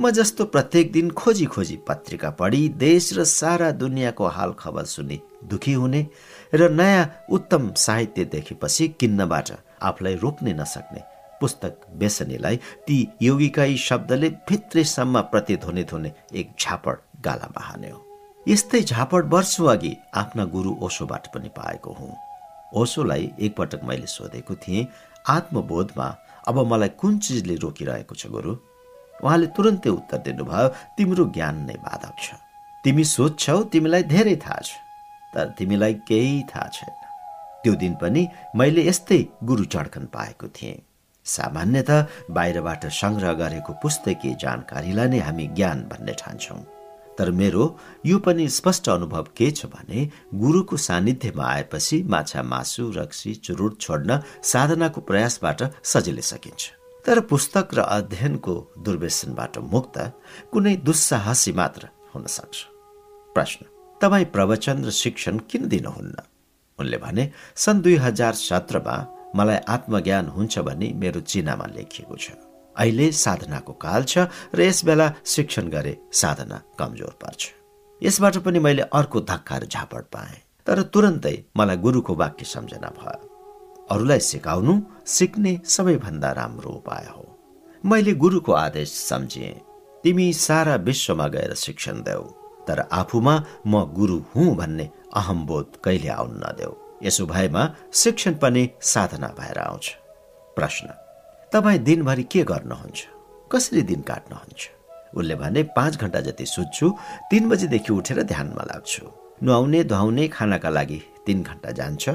[SPEAKER 1] म जस्तो प्रत्येक दिन खोजी खोजी पत्रिका पढी देश र सारा दुनियाँको हाल खबर सुनि दुखी हुने र नयाँ उत्तम साहित्य देखेपछि किन्नबाट आफूलाई रोक्नै नसक्ने पुस्तक बेसनीलाई ती योगिकाई शब्दले भित्रैसम्म प्रतिध्वनित हुने एक झापड गालामा हान्यो यस्तै झापड वर्षौँ अघि आफ्ना गुरु ओसोबाट पनि पाएको हुँ। ओसोलाई एकपटक मैले सोधेको थिएँ आत्मबोधमा अब मलाई कुन चिजले रोकिरहेको छ गुरु? उहाँले तुरन्तै उत्तर दिनुभयो तिम्रो ज्ञान नै बाधक छ। तिमी सोध्छौ तिमीलाई धेरै थाहा छ तर तिमीलाई केही थाहा छैन। त्यो दिन पनि मैले यस्तै गुरु चड्कन पाएको थिएँ। सामान्यत बाहिरबाट सङ्ग्रह गरेको पुस्तकीय जानकारीलाई नै हामी ज्ञान भन्ने ठान्छौँ। तर मेरो यो पनि स्पष्ट अनुभव के छ भने गुरुको सान्निध्यमा आएपछि माछा मासु रक्सी चुरुट छोड्न साधनाको प्रयासबाट सजिलै सकिन्छ। तर पुस्तक र अध्ययनको दुर्व्यसनबाट मुक्त कुनै दुस्साहसी मात्र हुन सक्छ। प्रश्न तपाईँ प्रवचन र शिक्षण किन दिनुहुन्न? उनले भने सन् दुई हजार सत्रमा मलाई आत्मज्ञान हुन्छ भन्ने मेरो चिनामा लेखिएको छ। अहिले साधनाको काल छ र यस बेला शिक्षण गरे साधना कमजोर पर्छ। यसबाट पनि मैले अर्को धक्का र झापड पाएँ तर तुरन्तै मलाई गुरुको वाक्य सम्झना भयो। अरूलाई सिकाउनु सिक्ने सबैभन्दा राम्रो उपाय हो। मैले गुरुको आदेश सम्झिएँ तिमी सारा विश्वमा गएर शिक्षण देऊ तर आफूमा म गुरु हुँ भन्ने अहमबोध कहिले आउन नदेऊ। यसो भएमा शिक्षण पनि साधना भएर आउँछ। प्रश्न तपाईँ दिनभरि के गर्नुहुन्छ? कसरी दिन काट्नुहुन्छ? उसले भने पाँच घन्टा जति सुत्छु तिन बजीदेखि उठेर ध्यानमा लाग्छु। नुहाउने धुवाउने खानाका लागि तिन घन्टा जान्छ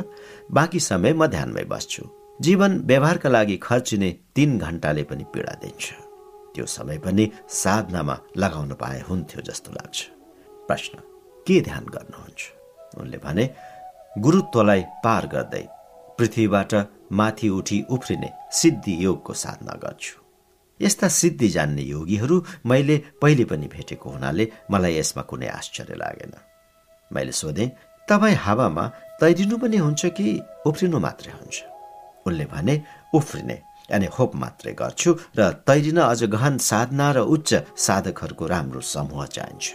[SPEAKER 1] बाँकी समय म ध्यानमै बस्छु। जीवन व्यवहारका लागि खर्चिने तिन घन्टाले पनि पीडा दिन्छ। त्यो समय पनि साधनामा लगाउन पाए हुन्थ्यो जस्तो लाग्छ। प्रश्न के ध्यान गर्नुहुन्छ? उनले भने गुरुत्वलाई पार गर्दै पृथ्वीबाट माथि उठी उफ्रिने सिद्धि योगको साधना गर्छु। यस्ता सिद्धि जान्ने योगीहरू मैले पहिले पनि भेटेको हुनाले मलाई यसमा कुनै आश्चर्य लागेन। मैले सोधेँ तपाईँ हावामा तैरिनु पनि हुन्छ कि उफ्रिनु मात्रै हुन्छ? उनले भने उफ्रिने यानि होप मात्रै गर्छु र तैरिन अझ गहन साधना र उच्च साधकहरूको राम्रो समूह चाहिन्छ।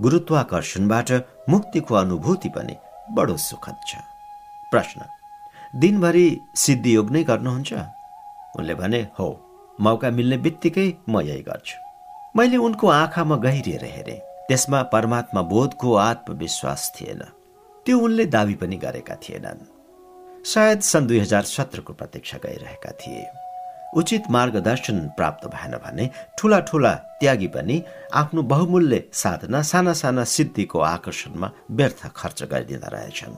[SPEAKER 1] गुरुत्वाकर्षणबाट मुक्तिको अनुभूति पनि बडो सुखद छ प्रश्न दिनभरि सिद्धियोग नै गर्नुहुन्छ? उनले भने हो मौका मिल्ने बित्तिकै म यही गर्छु। मैले उनको आँखामा गहिरिएर हेरेँ। त्यसमा परमात्मा बोधको आत्मविश्वास थिएन। त्यो उनले दावी पनि गरेका थिएनन्। सायद सन् दुई हजार सत्रको प्रतीक्षा गरिरहेका थिए। उचित मार्गदर्शन प्राप्त भएन भने ठुला ठुला त्यागी पनि आफ्नो बहुमूल्य साधना साना साना सिद्धिको आकर्षणमा व्यर्थ खर्च गरिदिँदा रहेछन्।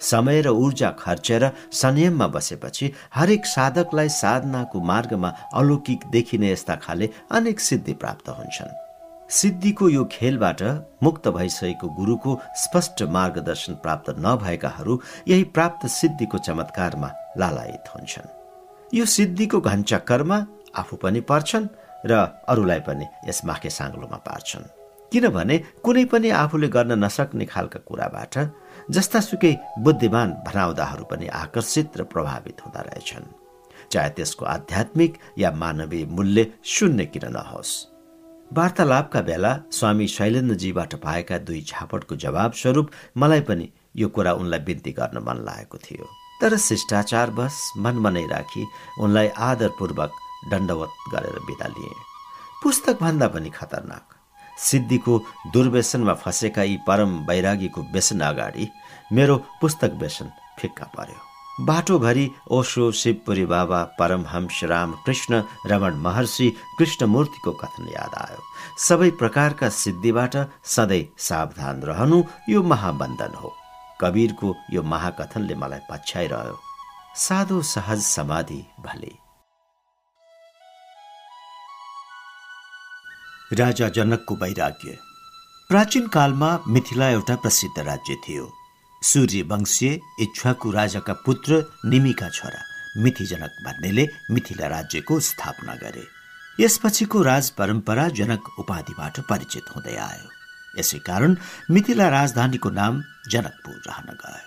[SPEAKER 1] समय र ऊर्जा खर्चेर संयममा बसेपछि हरेक साधकलाई साधनाको मार्गमा अलौकिक देखिने यस्ता खाले अनेक सिद्धि प्राप्त हुन्छन्। सिद्धिको यो खेलबाट मुक्त भइसकेको गुरुको स्पष्ट मार्गदर्शन प्राप्त नभएकाहरू यही प्राप्त सिद्धिको चमत्कारमा लालायित हुन्छन्। यो सिद्धिको घनचक्करमा आफू पनि पर्छन् र अरूलाई पनि यस माखे साङ्लोमा पार्छन्। किनभने कुनै पनि आफूले गर्न नसक्ने खालका कुराबाट जस्तासुकै बुद्धिमान भनाउँदाहरू पनि आकर्षित र प्रभावित हुँदा रहेछन्। चाहे त्यसको आध्यात्मिक या मानवीय मूल्य शून्य किन नहोस्। वार्तालापका बेला स्वामी शैलेन्द्रजीबाट पाएका दुई झापटको जवाब स्वरूप मलाई पनि यो कुरा उनलाई बिन्ती गर्न मन लागेको थियो। तर शिष्टाचार बस मनमनै राखी उनलाई आदरपूर्वक दण्डवत गरेर बिदा लिए। पुस्तकभन्दा पनि खतरनाक। सिद्धिको दुर्व्यसनमा फँसेका यी परम वैरागीको व्यसन अगाडि मेरो पुस्तक व्यसन फिक्का पर्यो। बाटोभरि ओशो शिवपुरी बाबा परमहंस राम कृष्ण रमण महर्षि कृष्णमूर्तिको कथन याद आयो। सबै प्रकारका सिद्धिबाट सधैँ सावधान रहनु यो महाबन्धन हो। कवीरको यो महाकथनले मलाई पछ्याइरह्यो। साधो सहज समाधि भले। राजा जनकको वैराग्य। प्राचीन कालमा मिथिला एउटा प्रसिद्ध राज्य थियो। सूर्य वंशीय इच्छुको राजाका पुत्र निमिका छोरा मिथिजनक भन्नेले मिथिला राज्यको स्थापना गरे। यसपछिको राज परम्परा जनक उपाधिबाट परिचित हुँदै आयो। यसै कारण मिथिला राजधानीको नाम जनकपुर रहन गयो।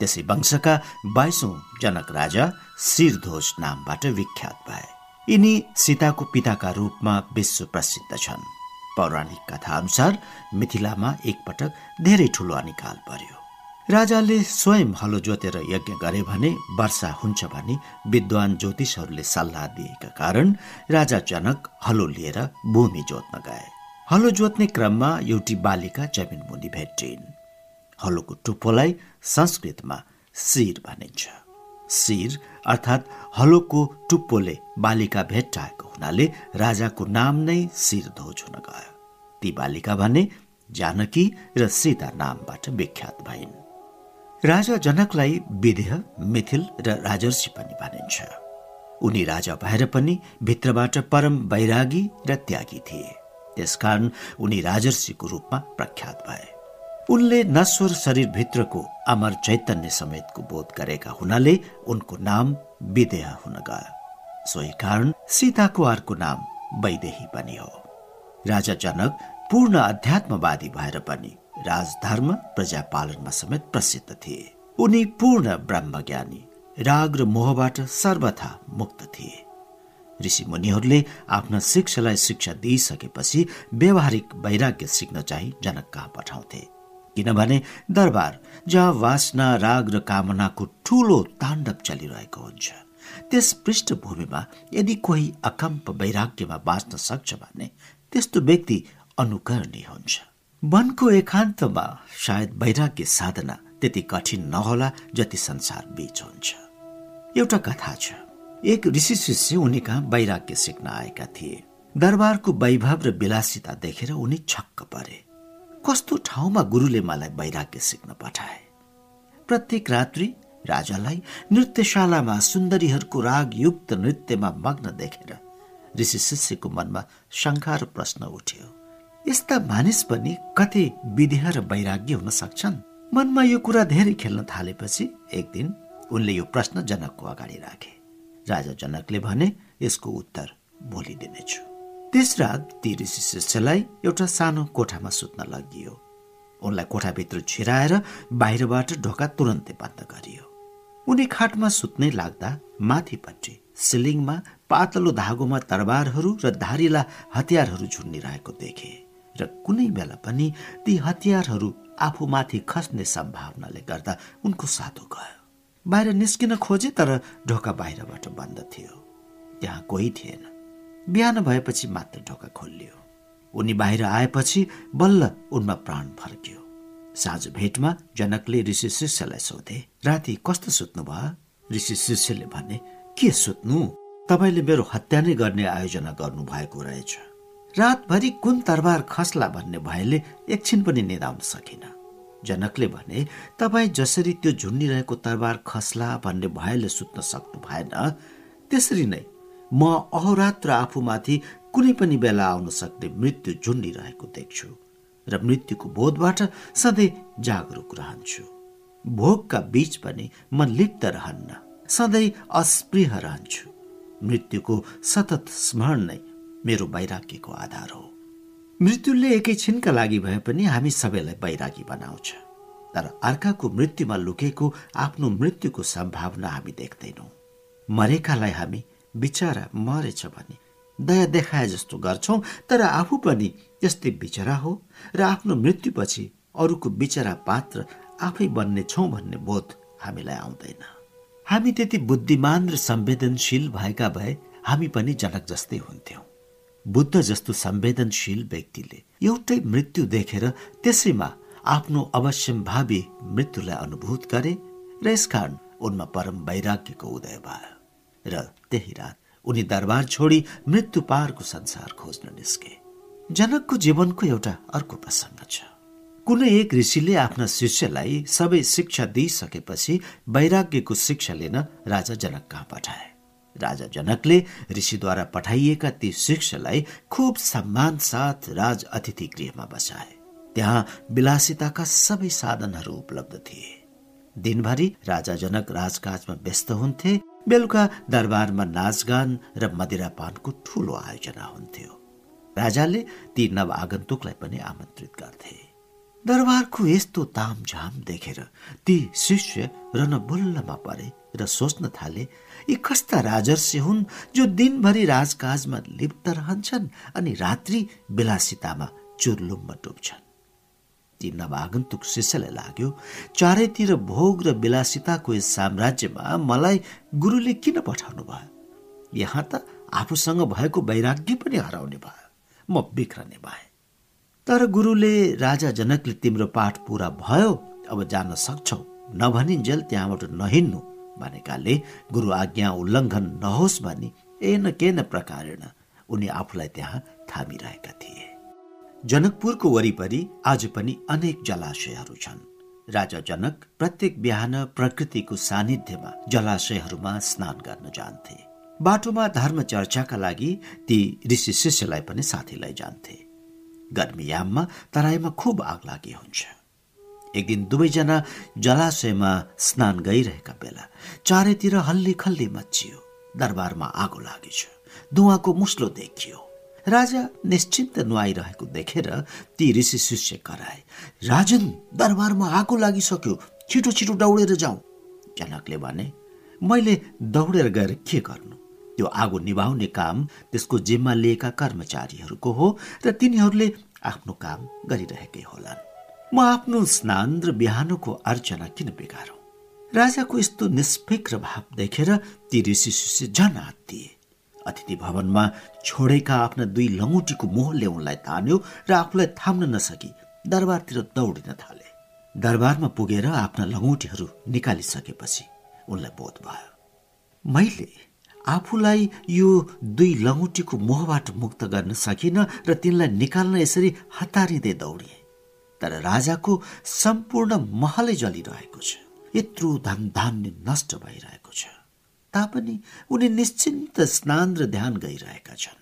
[SPEAKER 1] त्यसै वंशका बाइसौं जनक राजा शिरध्वज नामबाट विख्यात भए। यिनी सीताको पिताका रूपमा विश्व प्रसिद्ध छन्। पौराणिक कथा अनुसार मिथिलामा एकपटक धेरै ठुलो अनिकाल पर्यो। राजाले स्वयं हलो जोतेर यज्ञ गरे भने वर्षा हुन्छ भनी विद्वान ज्योतिषहरूले सल्लाह दिएका कारण राजा जनक हलो लिएर भूमि जोत्न गए। हलो जोत्ने क्रममा एउटी बालिका जमिन मुनि भेटिन्। हलोको टुप्पोलाई संस्कृतमा शिर भनिन्छ। शिर अर्थात् हलोको टुप्पोले बालिका भेट्टाएको हुनाले राजाको नाम नै शिरध्वज हुन गयो। ती बालिका भने जानकी र सीता नामबाट विख्यात भइन्। राजा जनकलाई विदेह मिथिल र राजर्षि पनि भनिन्छ। उनी राजा भएर पनि भित्रबाट परम वैरागी र त्यागी थिए। त्यसकारण उनी राजर्षिको रूपमा प्रख्यात भए। उनले नश्वर शरीरभित्रको अमर चैतन्य समेतको बोध गरेका हुनाले उनको नाम विदेह हुन गयो। सोही कारण सीताको अर्को नाम वैदेही पनि हो। राजा जनक पूर्ण अध्यात्मवादी भएर पनि राजधर्म प्रजापालनमा समेत प्रसिद्ध थिए। उनी पूर्ण ब्रह्मज्ञानी राग र मोहबाट सर्वथा मुक्त थिए। ऋषि मुनिहरूले आफ्ना शिक्षालाई शिक्षा दिइसकेपछि व्यवहारिक वैराग्य सिक्न चाहिँ जनक कहाँ पठाउँथे। किनभने दरबार जहाँ वासना राग र कामनाको ठूलो ताण्डव चलिरहेको हुन्छ त्यस पृष्ठभूमिमा यदि कोही अकम्प वैराग्यमा बाँच्न सक्छ भने त्यस्तो व्यक्ति अनुकरणीय हुन्छ। वनको एकान्तमा सायद वैराग्य साधना त्यति कठिन नहोला जति संसार बीच हुन्छ। एउटा कथा छ। एक ऋषि शिष्य उनी कहाँ वैराग्य सिक्न आएका थिए। दरबारको वैभव र विलासिता देखेर उनी छक्क परे। कस्तो ठाउँमा गुरुले मलाई वैराग्य सिक्न पठाए? प्रत्येक रात्रि राजालाई नृत्यशालामा सुन्दरीहरूको रागयुक्त नृत्यमा मग्न देखेर ऋषि शिष्यको मनमा शङ्का र प्रश्न उठ्यो। यस्ता मानिस पनि कति विदेह र वैराग्य हुन सक्छन्? मनमा यो कुरा धेरै खेल्न थालेपछि एक दिन उनले यो प्रश्न जनकको अगाडि राखे। राजा जनकले भने यसको उत्तर भोलि दिनेछु त्यस रात ती ऋषि शिष्यलाई एउटा सानो कोठामा सुत्न लगियो। उनलाई कोठाभित्र छिराएर बाहिरबाट ढोका तुरन्तै बन्द गरियो। उनी खाटमा सुत्नै लाग्दा माथिपट्टि सिलिङमा पातलो धागोमा तरबारहरू र धारिला हतियारहरू झुन्डिरहेको देखे र कुनै बेला पनि ती हतियारहरू आफूमाथि खस्ने सम्भावनाले गर्दा उनको सातो गयो। बाहिर निस्किन खोजे तर ढोका बाहिरबाट बन्द थियो। त्यहाँ कोही थिएन। बिहान भएपछि मात्र ढोका खोलियो उनी बाहिर आएपछि बल्ल उनमा प्राण फर्कियो। साँझ भेटमा जनकले ऋषि शिष्यलाई सोधे राति कस्तो सुत्नु भयो? ऋषि शिष्यले भने के सुत्नु? तपाईँले मेरो हत्या नै गर्ने आयोजना गर्नु भएको रहेछ। रातभरि कुन तरबार खस्ला भन्ने भयले एकछिन पनि निदाउन सकिन। जनकले भने तपाईँ जसरी त्यो झुन्डिरहेको तरबार खस्ला भन्ने भयले सुत्न सक्नु भएन। त्यसरी नै म अहोरात्र आफूमाथि कुनै पनि बेला आउन सक्ने मृत्यु झुन्डिरहेको देख्छु र मृत्युको बोधबाट सधैँ जागरुक रहन्छु। भोगका बीच पनि म लिप्त रहन्न सधैँ अस्पृह रहन्छु। मृत्युको सतत स्मरण नै मेरो वैराग्यको आधार हो। मृत्युले एकैछिनका लागि भए पनि हामी सबैलाई वैरागी बनाउँछ। तर अर्काको मृत्युमा लुकेको आफ्नो मृत्युको सम्भावना हामी देख्दैनौँ। मरेकालाई हामी बिचरा मरेछ भने दया देखाए जस्तो गर्छौँ तर आफू पनि त्यस्तै बिचरा हो र आफ्नो मृत्युपछि अरूको बिचरा पात्र आफै बन्ने छौँ भन्ने बोध हामीलाई आउँदैन। हामी त्यति बुद्धिमान र संवेदनशील भएका भए हामी पनि जनक जस्तै हुन्थ्यौँ। बुद्ध जस्तो संवेदनशील व्यक्तिले एउटै मृत्यु देखेर त्यसैमा आफ्नो अवश्यम भावी मृत्युलाई अनुभूत गरे र यसकारण उनमा परम वैराग्यको उदय भयो। र त्यही रात उनी दरबार छोडी मृत्यु पारको संसार खोज्न निस्के। जनकको जीवनको एउटा अर्को प्रसङ्ग छ। कुनै एक ऋषिले आफ्ना शिष्यलाई सबै शिक्षा दिइसकेपछि वैराग्यको शिक्षा लिन राजा जनक कहाँ पठाए? राजा जनकले ऋषिद्वारा पठाइएका ती शिष्यलाई खुब सम्मान साथ राज अतिथि गृहमा बसाए। त्यहाँ विलासिताका सबै साधनहरू उपलब्ध थिए। दिनभरि राजा जनक राजकाजमा व्यस्त हुन्थे बेलुका दरबारमा नाचगान र मदिरापानको ठूलो आयोजना हुन्थ्यो। राजाले ती नव आगन्तुकलाई पनि आमन्त्रित गर्थे। दरबारको यस्तो तामझाम देखेर ती शिष्य रनबुल्लमा परे र सोच्न थाले यी कस्ता राजर्षि हुन् जो दिनभरि राजकाजमा लिप्त रहन्छन् अनि रात्रि विलासितामा चुर्लुममा डुब्छन् ती नवागन्तुक शिष्यलाई लाग्यो चारैतिर भोग र विलासिताको यस साम्राज्यमा मलाई गुरुले किन पठाउनु भयो? यहाँ त आफूसँग भएको वैराग्य पनि हराउने भयो। म बिग्रने भए। तर गुरुले राजा जनकले तिम्रो पाठ पूरा भयो अब जान सक्छौ। नभनिन्जेल त्यहाँबाट नहिन्नु भनेकाले गुरु आज्ञा उल्लङ्घन नहोस् भनी एन केन प्रकारेण उनी आफूलाई त्यहाँ थामिरहेका थिए। जनकपुरको वरिपरि आज पनि अनेक जलाशयहरू छन्। राजा जनक प्रत्येक बिहान प्रकृतिको सानिध्यमा जलाशयहरूमा स्नान गर्न जान्थे। बाटोमा धर्म चर्चाका लागि ती ऋषि शिष्यलाई पनि साथी लैजान्थे। गर्मीयाममा तराईमा खुब आग लागि हुन्छ। एक दिन दुवैजना जलाशयमा स्नान गइरहेका बेला चारैतिर हल्ली खल्ली मचियो दरबारमा आगो लागेछ। धुवाको मुस्लो देखियो। राजा निश्चिन्त नुहाइरहेको देखेर ती ऋषि शिष्य कराए राजन दरबारमा आगो लागिसक्यो। छिटो छिटो दौडेर जाउँ जनकले भने मैले दौडेर गएर के गर्नु? त्यो आगो निभाउने काम त्यसको जिम्मा लिएका कर्मचारीहरूको हो र तिनीहरूले आफ्नो काम गरिरहेकै होलान्। म आफ्नो स्नान र बिहानको अर्चना किन बिगारौँ? राजाको यस्तो निष्फिक्र भाव देखेर ती ऋषि शिष्य झन दिए अतिथि भवनमा छोडेका आफ्ना दुई लङ्गुटीको मोहले उनलाई तान्यो र आफूलाई थाम्न नसकी दरबारतिर दौडिन थाले। दरबारमा पुगेर आफ्ना लङ्गुटीहरू निकालिसकेपछि उनलाई बोध भयो। मैले आफूलाई यो दुई लङ्गुटीको मोहबाट मुक्त गर्न सकिनँ र तिनलाई निकाल्न यसरी हतारिँदै दौडिए। तर राजाको सम्पूर्ण महलै जलिरहेको छ। यत्रो धान्य नष्ट भइरहेको छ। तापनि उनी निश्चिन्त स्नान र ध्यान गइरहेका छन्।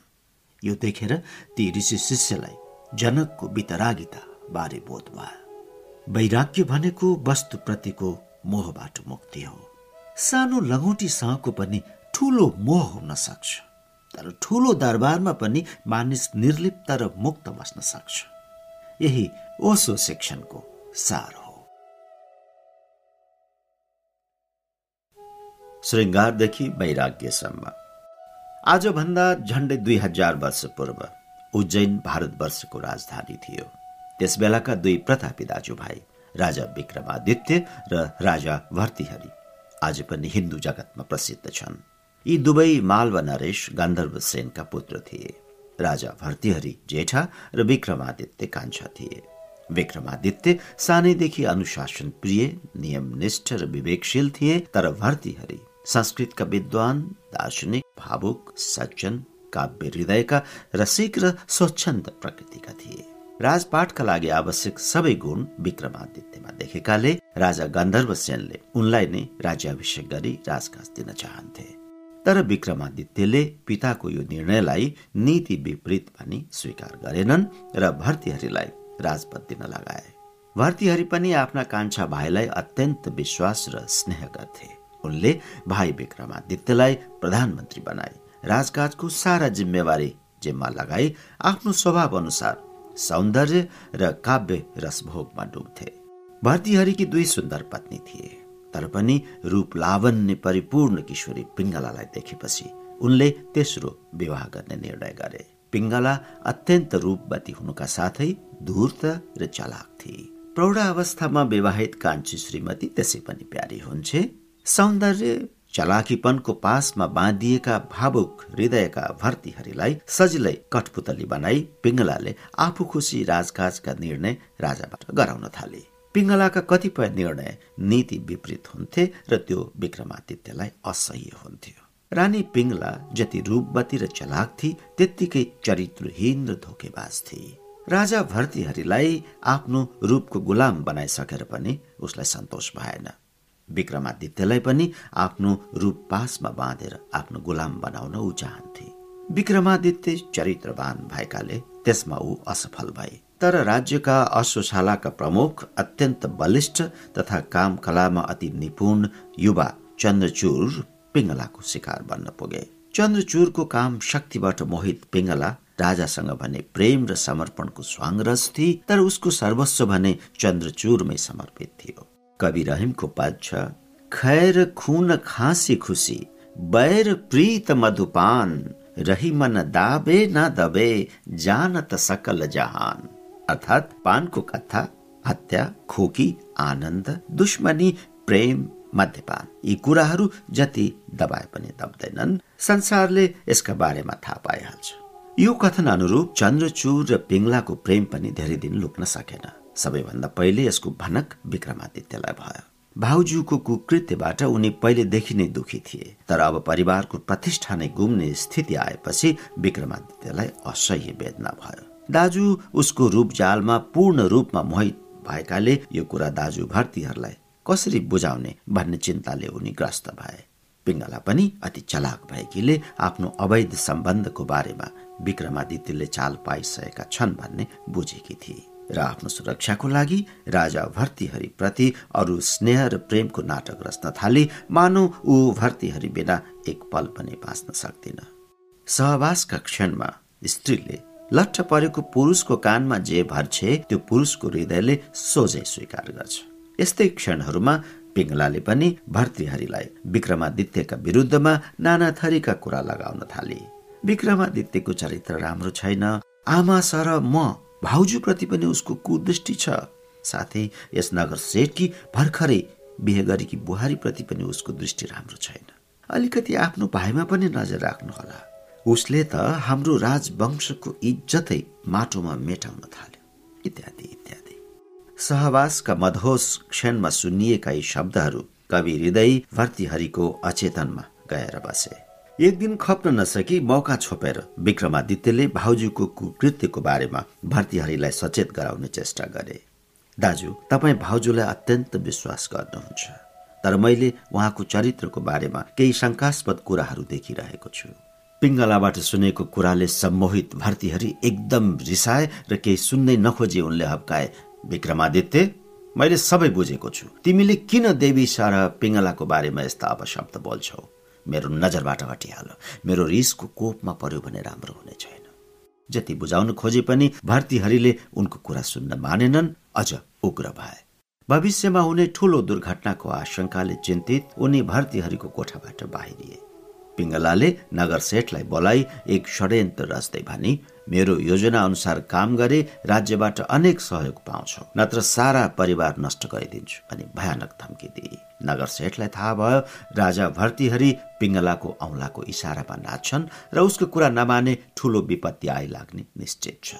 [SPEAKER 1] यो देखेर ती ऋषि शिष्यलाई जनकको वितरागिता बारे बोध भयो। वैराग्य भनेको वस्तुप्रतिको मोहबाट मुक्ति हो। सानो लङ्गुटीसँगको पनि ठुलो मोह हुन सक्छ। तर ठुलो दरबारमा पनि मानिस निर्लिप्त र मुक्त बस्न सक्छ। यही ओसो शिक्षणको सार हो। श्रृङ्गारदेखि वैराग्यसम्म। आजभन्दा झन्डै दुई हजार वर्ष पूर्व उज्जैन भारतवर्षको राजधानी थियो। त्यस बेलाका दुई प्रतापी दाजुभाइ राजा विक्रमादित्य र राजा भर्तिहरी आज पनि हिन्दू जगतमा प्रसिद्ध छन्। यी दुवै मालव नरेश गन्धर्व सेनका पुत्र थिए। राजा भर्तिहरी जेठा र विक्रमादित्य कान्छा थिए। विक्रमादित्य सानैदेखि अनुशासन प्रिय नियमनिष्ठ र विवेकशील थिए तर भर्तिहरी संस्कृतका विद्वान दार्शनिक भावुक सज्जन काव्य हृदयका रसिक र स्वच्छन्द प्रकृतिका थिए। राजपाटका लागि आवश्यक सबै गुण विक्रमादित्यमा देखेकाले राजा गन्धर्व सेनले उनलाई नै राज्याभिषेक गरी राजकाज दिन चाहन्थे। तर विक्रमादित्यले पिताको यो निर्णयलाई नीति विपरीत भनी स्वीकार गरेनन् र भर्तीहरीलाई राजपद दिन लगाए। भर्तीहरी पनि आफ्ना कान्छा भाइलाई अत्यन्त विश्वास र स्नेह गर्थे। उनले भाइ विक्रमादित्यलाई प्रधानमन्त्री बनाए। राजकाजको सारा जिम्मेवारी जिम्मा लगाई आफ्नो स्वभाव अनुसार सौन्दर्य र काव्य रसभोगमा डुब्थे। भर्तीहरीकी दुई सुन्दर पत्नी थिए। तर पनि रूप लावण्य परिपूर्ण किशोरी पिङ्गलालाई देखेपछि उनले तेस्रो विवाह गर्ने निर्णय गरे। पिङ्गला अत्यन्त रूपवती हुनुका साथै धूर्त र चलाक थिए। प्रौढ अवस्थामा विवाहित कान्छी श्रीमती त्यसै पनि प्यारी हुन्छे। सौन्दर्य चलाकीपनको पासमा बाँधिएका भावुक हृदयका भर्तीहरूलाई सजिलै कठपुतली बनाई पिङ्गलाले आफू खुसी राजकाजका निर्णय राजाबाट गराउन थाले। पिङ्गलाका कतिपय निर्णय नीति विपरीत हुन्थे र त्यो विक्रमादित्यलाई असह्य हुन्थ्यो। रानी पिङ्गला जति रूपवती र चलाक थिए त्यत्तिकै चरित्रहीन र धोकेबाज थिए। राजा भर्तीहरीलाई आफ्नो रूपको गुलाम बनाइसकेर पनि उसलाई सन्तोष भएन। विक्रमादित्यलाई पनि आफ्नो रूप पासमा बाँधेर आफ्नो गुलाम बनाउन ऊ चाहन्थे। विक्रमादित्य चरित्रवान भएकाले त्यसमा ऊ असफल भए। तर राज्यका अश्वशालाका प्रमुख अत्यन्त बलिष्ठ तथा काम कलामा अति निपुण युवा चन्द्रचूर पिङ्गलाको शिकार बन्न पुगे। चन्द्रचूरको काम शक्तिबाट मोहित पिङ्गला राजासँग भने प्रेम र समर्पणको स्वाङ्रस थिए तर उसको सर्वस्व भने चन्द्रचूरमै समर्पित थियो। कवि रहिमको पद छ खैर खुन खाँसी खुसी बैर प्रीत मधुपान रही मन दाबे न दबे जान त सकल जहान अर्थात् पानको कथा हत्या खोकी आनन्द दुश्मनी प्रेम मध्यपान यी कुराहरू जति दबाए पनि दब्दैनन्। संसारले यसका बारेमा थाहा पाइहाल्छ। यो कथन अनुरूप चन्द्रचूर र पिङ्लाको प्रेम पनि धेरै दिन लुक्न सकेन। सबैभन्दा पहिले यसको भनक विक्रमादित्यलाई भयो। भाउजूको कुकृत्यबाट उनी पहिलेदेखि नै दुखी थिए तर अब परिवारको प्रतिष्ठा नै गुम्ने स्थिति आएपछि विक्रमादित्यलाई असह्य वेदना भयो। दाजु उसको रूप जालमा पूर्ण रूपमा मोहित भएकाले यो कुरा दाजु भर्तीहरूलाई कसरी बुझाउने भन्ने चिन्ताले उनी ग्रस्त भए। पिङ्गला पनि अति चलाक भएकीले आफ्नो अवैध सम्बन्धको बारेमा विक्रमादित्यले चाल पाइसकेका छन् भन्ने बुझेकी थिए र आफ्नो सुरक्षाको लागि राजा भर्तीहरिप्रति अरू स्नेह र प्रेमको नाटक रच्न थाली मानौ ऊ भर्तीहरि बिना एक पल पनि बाँच्न सक्दिन। सहवासका क्षणमा स्त्रीले लट्ठ परेको पुरुषको कानमा जे भर्छे त्यो पुरुषको हृदयले सोझै स्वीकार गर्छ। यस्तै क्षणहरूमा पिङ्गलाले पनि भर्तृहरीलाई विक्रमादित्यका विरुद्धमा नाना थरीका कुरा लगाउन थाले। विक्रमादित्यको चरित्र राम्रो छैन। आमा सर म भाउजूप्रति पनि उसको कुदृष्टि छ। साथै यस नगर सेठकी भर्खरै बिहे गरेकी बुहारीप्रति पनि उसको दृष्टि राम्रो छैन। अलिकति आफ्नो भाइमा पनि नजर राख्नुहोला। उसले त हाम्रो राजवंशको इज्जतै माटोमा मेटाउन थाल्यो। इत्यादि इत्यादि। सहवासका मधोस क्षणमा सुनिएका यी शब्दहरू कवि हृदय भर्तीहरिको अचेतनमा गएर बसे। एक दिन खप्न नसकी मौका छोपेर विक्रमादित्यले भाउजूको कुकृत्यको बारेमा भर्तीहरिलाई सचेत गराउने चेष्टा गरे। दाजु तपाईँ भाउजूलाई अत्यन्त विश्वास गर्नुहुन्छ तर मैले उहाँको चरित्रको बारेमा केही शङ्कास्पद कुराहरू देखिरहेको छु। पिङ्गलाबाट सुनेको कुराले सम्मोहित भर्तीहरी एकदम रिसाए र केही सुन्नै नखोजी उनले हप्काए विक्रमादित्य मैले सबै बुझेको छु। तिमीले किन देवी सारा पिङ्गलाको बारेमा यस्ता अपशब्द बोल्छौ? मेरो नजरबाट हटिहाल मेरो रिसको कोपमा पर्यो भने राम्रो हुने छैन। जति बुझाउन खोजे पनि भारतीयहरूले उनको कुरा सुन्न मानेनन्। अझ उग्र भए। भविष्यमा हुने ठूलो दुर्घटनाको आशंकाले चिन्तित उनी भारतीयहरूको कोठाबाट बाहिरिए। पिङ्गलाले नगर सेठलाई बोलाई एक षड्यन्त्र रच्दै भनी मेरो योजना अनुसार काम गरे राज्यबाट अनेक सहयोग पाउँछु नत्र सारा परिवार नष्ट गरिदिन्छु अनि भयानक धम्की दिए। नगर सेठलाई थाहा भयो राजा भर्तीहरी पिङ्गलाको औंलाको इसारामा नाच्छन् र उसको कुरा नमाने ठूलो विपत्ति आइलाग्ने निश्चित छ।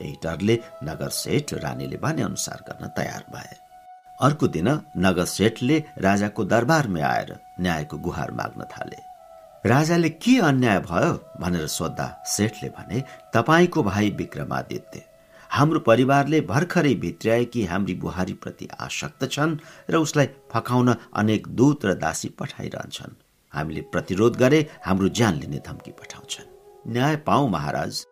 [SPEAKER 1] यही डरले नगर सेठ रानीले भने अनुसार गर्न तयार भए। अर्को दिन नगर सेठले राजाको दरबारमा आएर न्यायको गुहार माग्न थाले। राजाले के अन्याय भयो भनेर सोद्धा सेठले भने तपाईँको भाइ विक्रमादित्य हाम्रो परिवारले भर्खरै भित्र्याएकी हाम्री बुहारीप्रति आसक्त छन् र उसलाई फकाउन अनेक दूत र दासी पठाइरहन्छन्। हामीले प्रतिरोध गरे हाम्रो ज्यान लिने धम्की पठाउँछन्। न्याय पाऊ महाराज।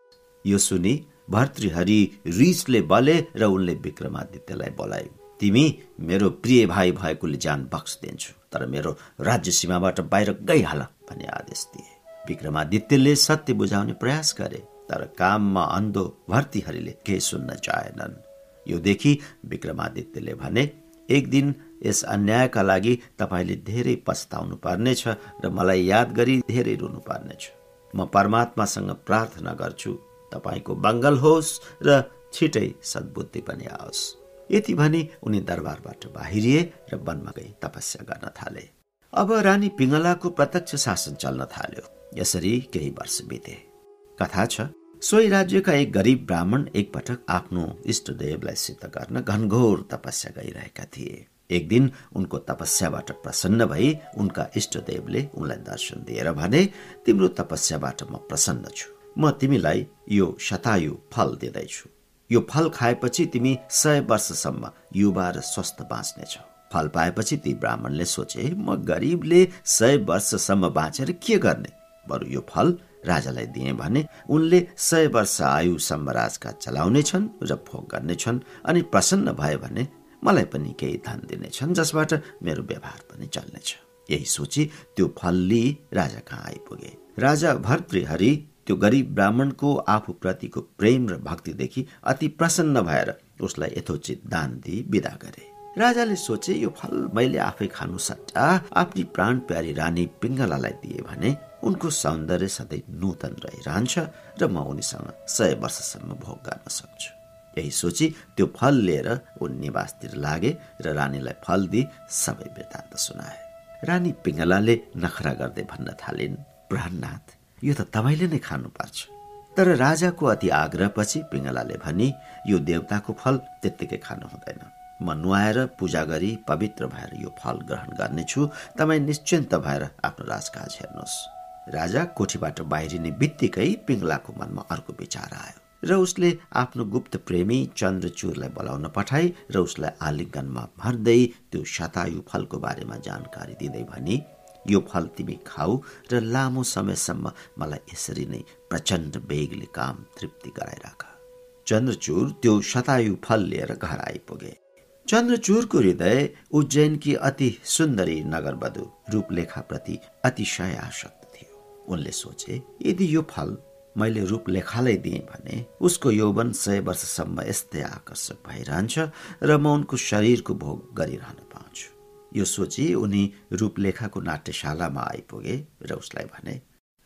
[SPEAKER 1] यो सुनि भर्तृहरि रिसले बले र उनले विक्रमादित्यलाई बोलाए तिमी मेरो प्रिय भाइ भएकोले ज्यान बक्स दिन्छु तर मेरो राज्य सीमाबाट बाहिर गइहाल भन्ने आदेश दिए। विक्रमादित्यले सत्य बुझाउने प्रयास गरे। तर काममा अन्धो भर्तीहरूले केही सुन्न चाहेनन् यो देखि विक्रमादित्यले भने एक दिन यस अन्यायका लागि तपाईँले धेरै पछताउनु पर्नेछ र मलाई याद गरी धेरै रुनु पर्नेछ म परमात्मासँग प्रार्थना गर्छु तपाईँको बङ्गल होस् र छिटै सद्बुद्धि पनि आओस् यति भने उनी दरबारबाट बाहिरिए र वनमा गई तपस्या गर्न थाले अब रानी पिङ्गलाको प्रत्यक्ष शासन चल्न थाल्यो यसरी केही वर्ष बिते कथा छ सोही राज्यका एक गरिब ब्राह्मण एकपटक आफ्नो इष्टदेवलाई सिद्ध गर्न घनघोर तपस्या गरिरहेका थिए। एक दिन उनको तपस्याबाट प्रसन्न भई उनका इष्टदेवले उनलाई दर्शन दिएर भने तिम्रो तपस्याबाट म प्रसन्न छु। म तिमीलाई यो शतायु फल दिँदैछु। यो फल खाएपछि तिमी सय वर्षसम्म युवा र स्वस्थ बाँच्नेछौ। फल पाएपछि ती ब्राह्मणले सोचे म गरिबले सय वर्षसम्म बाँचेर के गर्ने? बरु यो फल राजालाई दिए भने उनले सय वर्ष आयुसम्म राजका चलाउनेछन् र भोग गर्नेछन् अनि प्रसन्न भयो भने मलाई पनि केही धन दिनेछन् जसबाट मेरो व्यवहार पनि चल्नेछ। यही सोची त्यो फल लिई राजा कहाँ आइपुगे। राजा भर्तृहरि त्यो गरिब ब्राह्मणको आफूप्रतिको प्रेम र भक्तिदेखि अति प्रसन्न भएर उसलाई यथोचित दान दिई विदा गरे। राजाले सोचे यो फल मैले आफै खानु सट्टा। आफ्नी प्राण प्यारी रानी पिङ्गलालाई दिए भने उनको सौन्दर्य सधैँ नूतन रहिरहन्छ र म उनीसँग सय वर्षसम्म भोग गर्न सक्छु। यही सोची त्यो फल लिएर उन निवासतिर लागे र रानीलाई फल दिई सबै वृत्तान्त सुनाए। रानी पिङ्गलाले नखरा गर्दै भन्न थालिन् प्राणनाथ यो त तपाईँले नै खानुपर्छ तर राजाको अति आग्रहपछि पिङ्गलाले भनी यो देवताको फल त्यत्तिकै खानु हुँदैन। म नुहाएर पूजा गरी पवित्र भएर यो फल ग्रहण गर्नेछु। तपाईँ निश्चिन्त भएर आफ्नो राजकाज हेर्नुहोस्। राजा कोठीबाट बाहिरिने बित्तिकै पिङ्गलाको मनमा अर्को विचार आयो र उसले आफ्नो गुप्त प्रेमी चन्द्रचुरलाई बोलाउन पठाई र उसलाई आलिङ्गनमा भर्दै त्यो शतायु फलको बारेमा जानकारी दिँदै भनी यो फल तिमी खाऊ र लामो समयसम्म मलाई यसरी नै प्रचण्ड बेगले काम तृप्ति गराइराख चन्द्रचुर त्यो शतायु फल लिएर घर आइपुगे। चन्द्रचुरको हृदय उज्जैनकी अति सुन्दरी नगरवधु रूपलेखाप्रति अतिशय आशक्त उनले सोचे यदि यो फल मैले रूपलेखालाई दिएँ भने उसको यौवन सय वर्षसम्म यस्तै आकर्षक भइरहन्छ र म उनको शरीरको भोग गरिरहन पाउँछु। यो सोची उनी रूपलेखाको नाट्यशालामा आइपुगे र उसलाई भने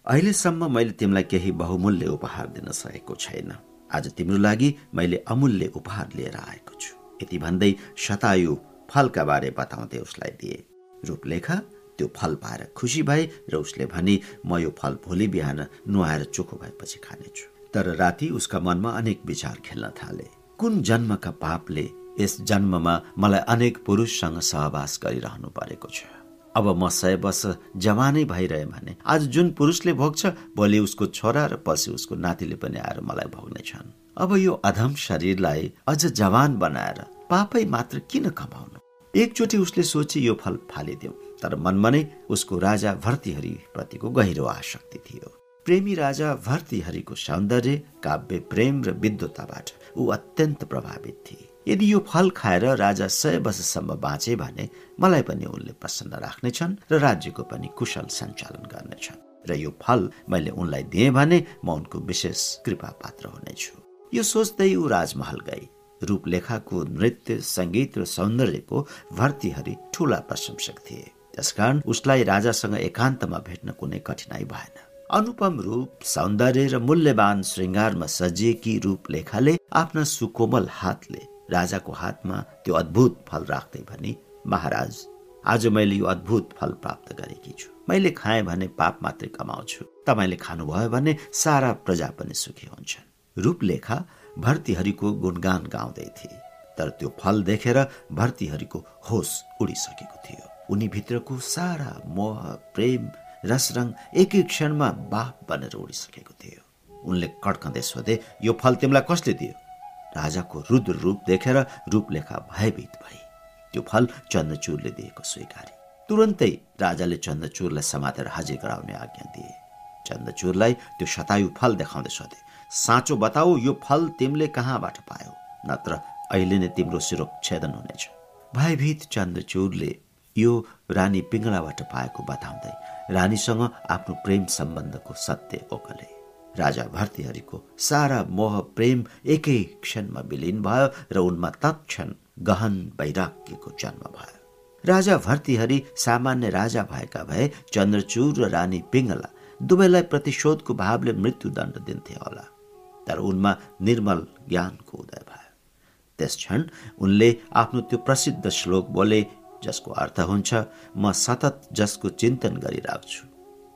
[SPEAKER 1] अहिलेसम्म मैले तिमीलाई केही बहुमूल्य उपहार दिन सकेको छैन। आज तिम्रो लागि मैले अमूल्य उपहार लिएर आएको छु। यति भन्दै शतायु फलका बारे बताउँदै उसलाई दिए। रूपलेखा त्यो फल पाएर खुसी भए र उसले भने म यो फल भोलि बिहान नुहाएर चोखो भएपछि खानेछु। तर राति उसका मनमा अनेक विचार खेल्न थाले। कुन जन्मका पापले यस जन्ममा मलाई अनेक पुरुषसँग सहवास गरिरहनु परेको छ? अब म सय वर्ष जवानै भइरहे भने आज जुन पुरुषले भोग्छ भोलि उसको छोरा र पछि उसको नातिले पनि आएर मलाई भोग्नेछन्। अब यो अधम शरीरलाई अझ जवान बनाएर पापै मात्र किन कमाउनु? एकचोटि उसले सोचे यो फल फालिदेऊ। तर मनमा नै उसको राजा भर्तीहरि प्रतिको गहिरो आसक्ति थियो। प्रेमी राजा भर्तीहरिको सौन्दर्य काव्य प्रेम र विद्वताबाट ऊ अत्यन्त प्रभावित थिए। यदि यो फल खाएर राजा सय वर्षसम्म बाँचे भने मलाई पनि उनले प्रसन्न राख्नेछन् र राज्यको पनि कुशल सञ्चालन गर्नेछन् र यो फल मैले उनलाई दिएँ भने म उनको विशेष कृपा पात्र हुनेछु। यो सोच्दै ऊ राजमहल गई रूपलेखाको नृत्य सङ्गीत र सौन्दर्यको भर्तीहरि ठूला प्रशंसक थिए। त्यसकारण उसलाई राजासँग एकान्तमा भेट्न कुनै कठिनाई भएन। अनुपम रूप सौन्दर्य र मूल्यवान श्रृङ्गारमा सजिएकी रूपलेखाले आफ्ना सुकोमल हातले राजाको हातमा त्यो अद्भुत फल राख्दै भने महाराज आज मैले यो अद्भुत फल प्राप्त गरेकी छु। मैले खाएँ भने पाप मात्रै कमाउँछु। तपाईँले खानुभयो भने सारा प्रजा पनि सुखी हुन्छन् रूपलेखा भर्तीहरूको गुणगान गाउँदै थिए तर त्यो फल देखेर भर्तीहरूको होस उडिसकेको थियो। उनी भित्रको सारा मोह प्रेम रसरङ एकै क्षणमा बाफ बनेर उडिसकेको थियो। उनले कड्कँदै सोधे यो फल तिमीलाई कसले दियो? राजाको रुद्र रूप देखेर रूपलेखा भयभीत भई। त्यो फल चन्द्रचूरले दिएको स्वीकारे। तुरन्तै राजाले चन्द्रचूरलाई समातेर हाजिर गराउने आज्ञा दिए। चन्द्रचूरलाई त्यो शतायु फल देखाउँदै सोधे साँचो बताऊ यो फल तिमीले कहाँबाट पायो? नत्र अहिले नै तिम्रो छेदन हुनेछ। भयभीत चन्द्रचूरले यो रानी पिङ्गलाबाट पाएको बताउँदै रानीसँग आफ्नो प्रेम सम्बन्धको सत्य ओकले राजा भर्तीहरिको सारा मोह प्रेम एकै क्षणमा विलिन भयो र उनमा तत्क्षण गहन वैराग्यको जन्म भयो। राजा भर्तीहरि सामान्य राजा भएका भए चन्द्रचूर र रानी पिङ्गला दुवैलाई प्रतिशोधको भावले मृत्युदण्ड दिन्थे होला। तर उनमा निर्मल ज्ञानको उदय भयो। त्यस क्षण उनले आफ्नो त्यो प्रसिद्ध श्लोक बोले जसको अर्थ हुन्छ म सतत जसको चिन्तन गरिराख्छु।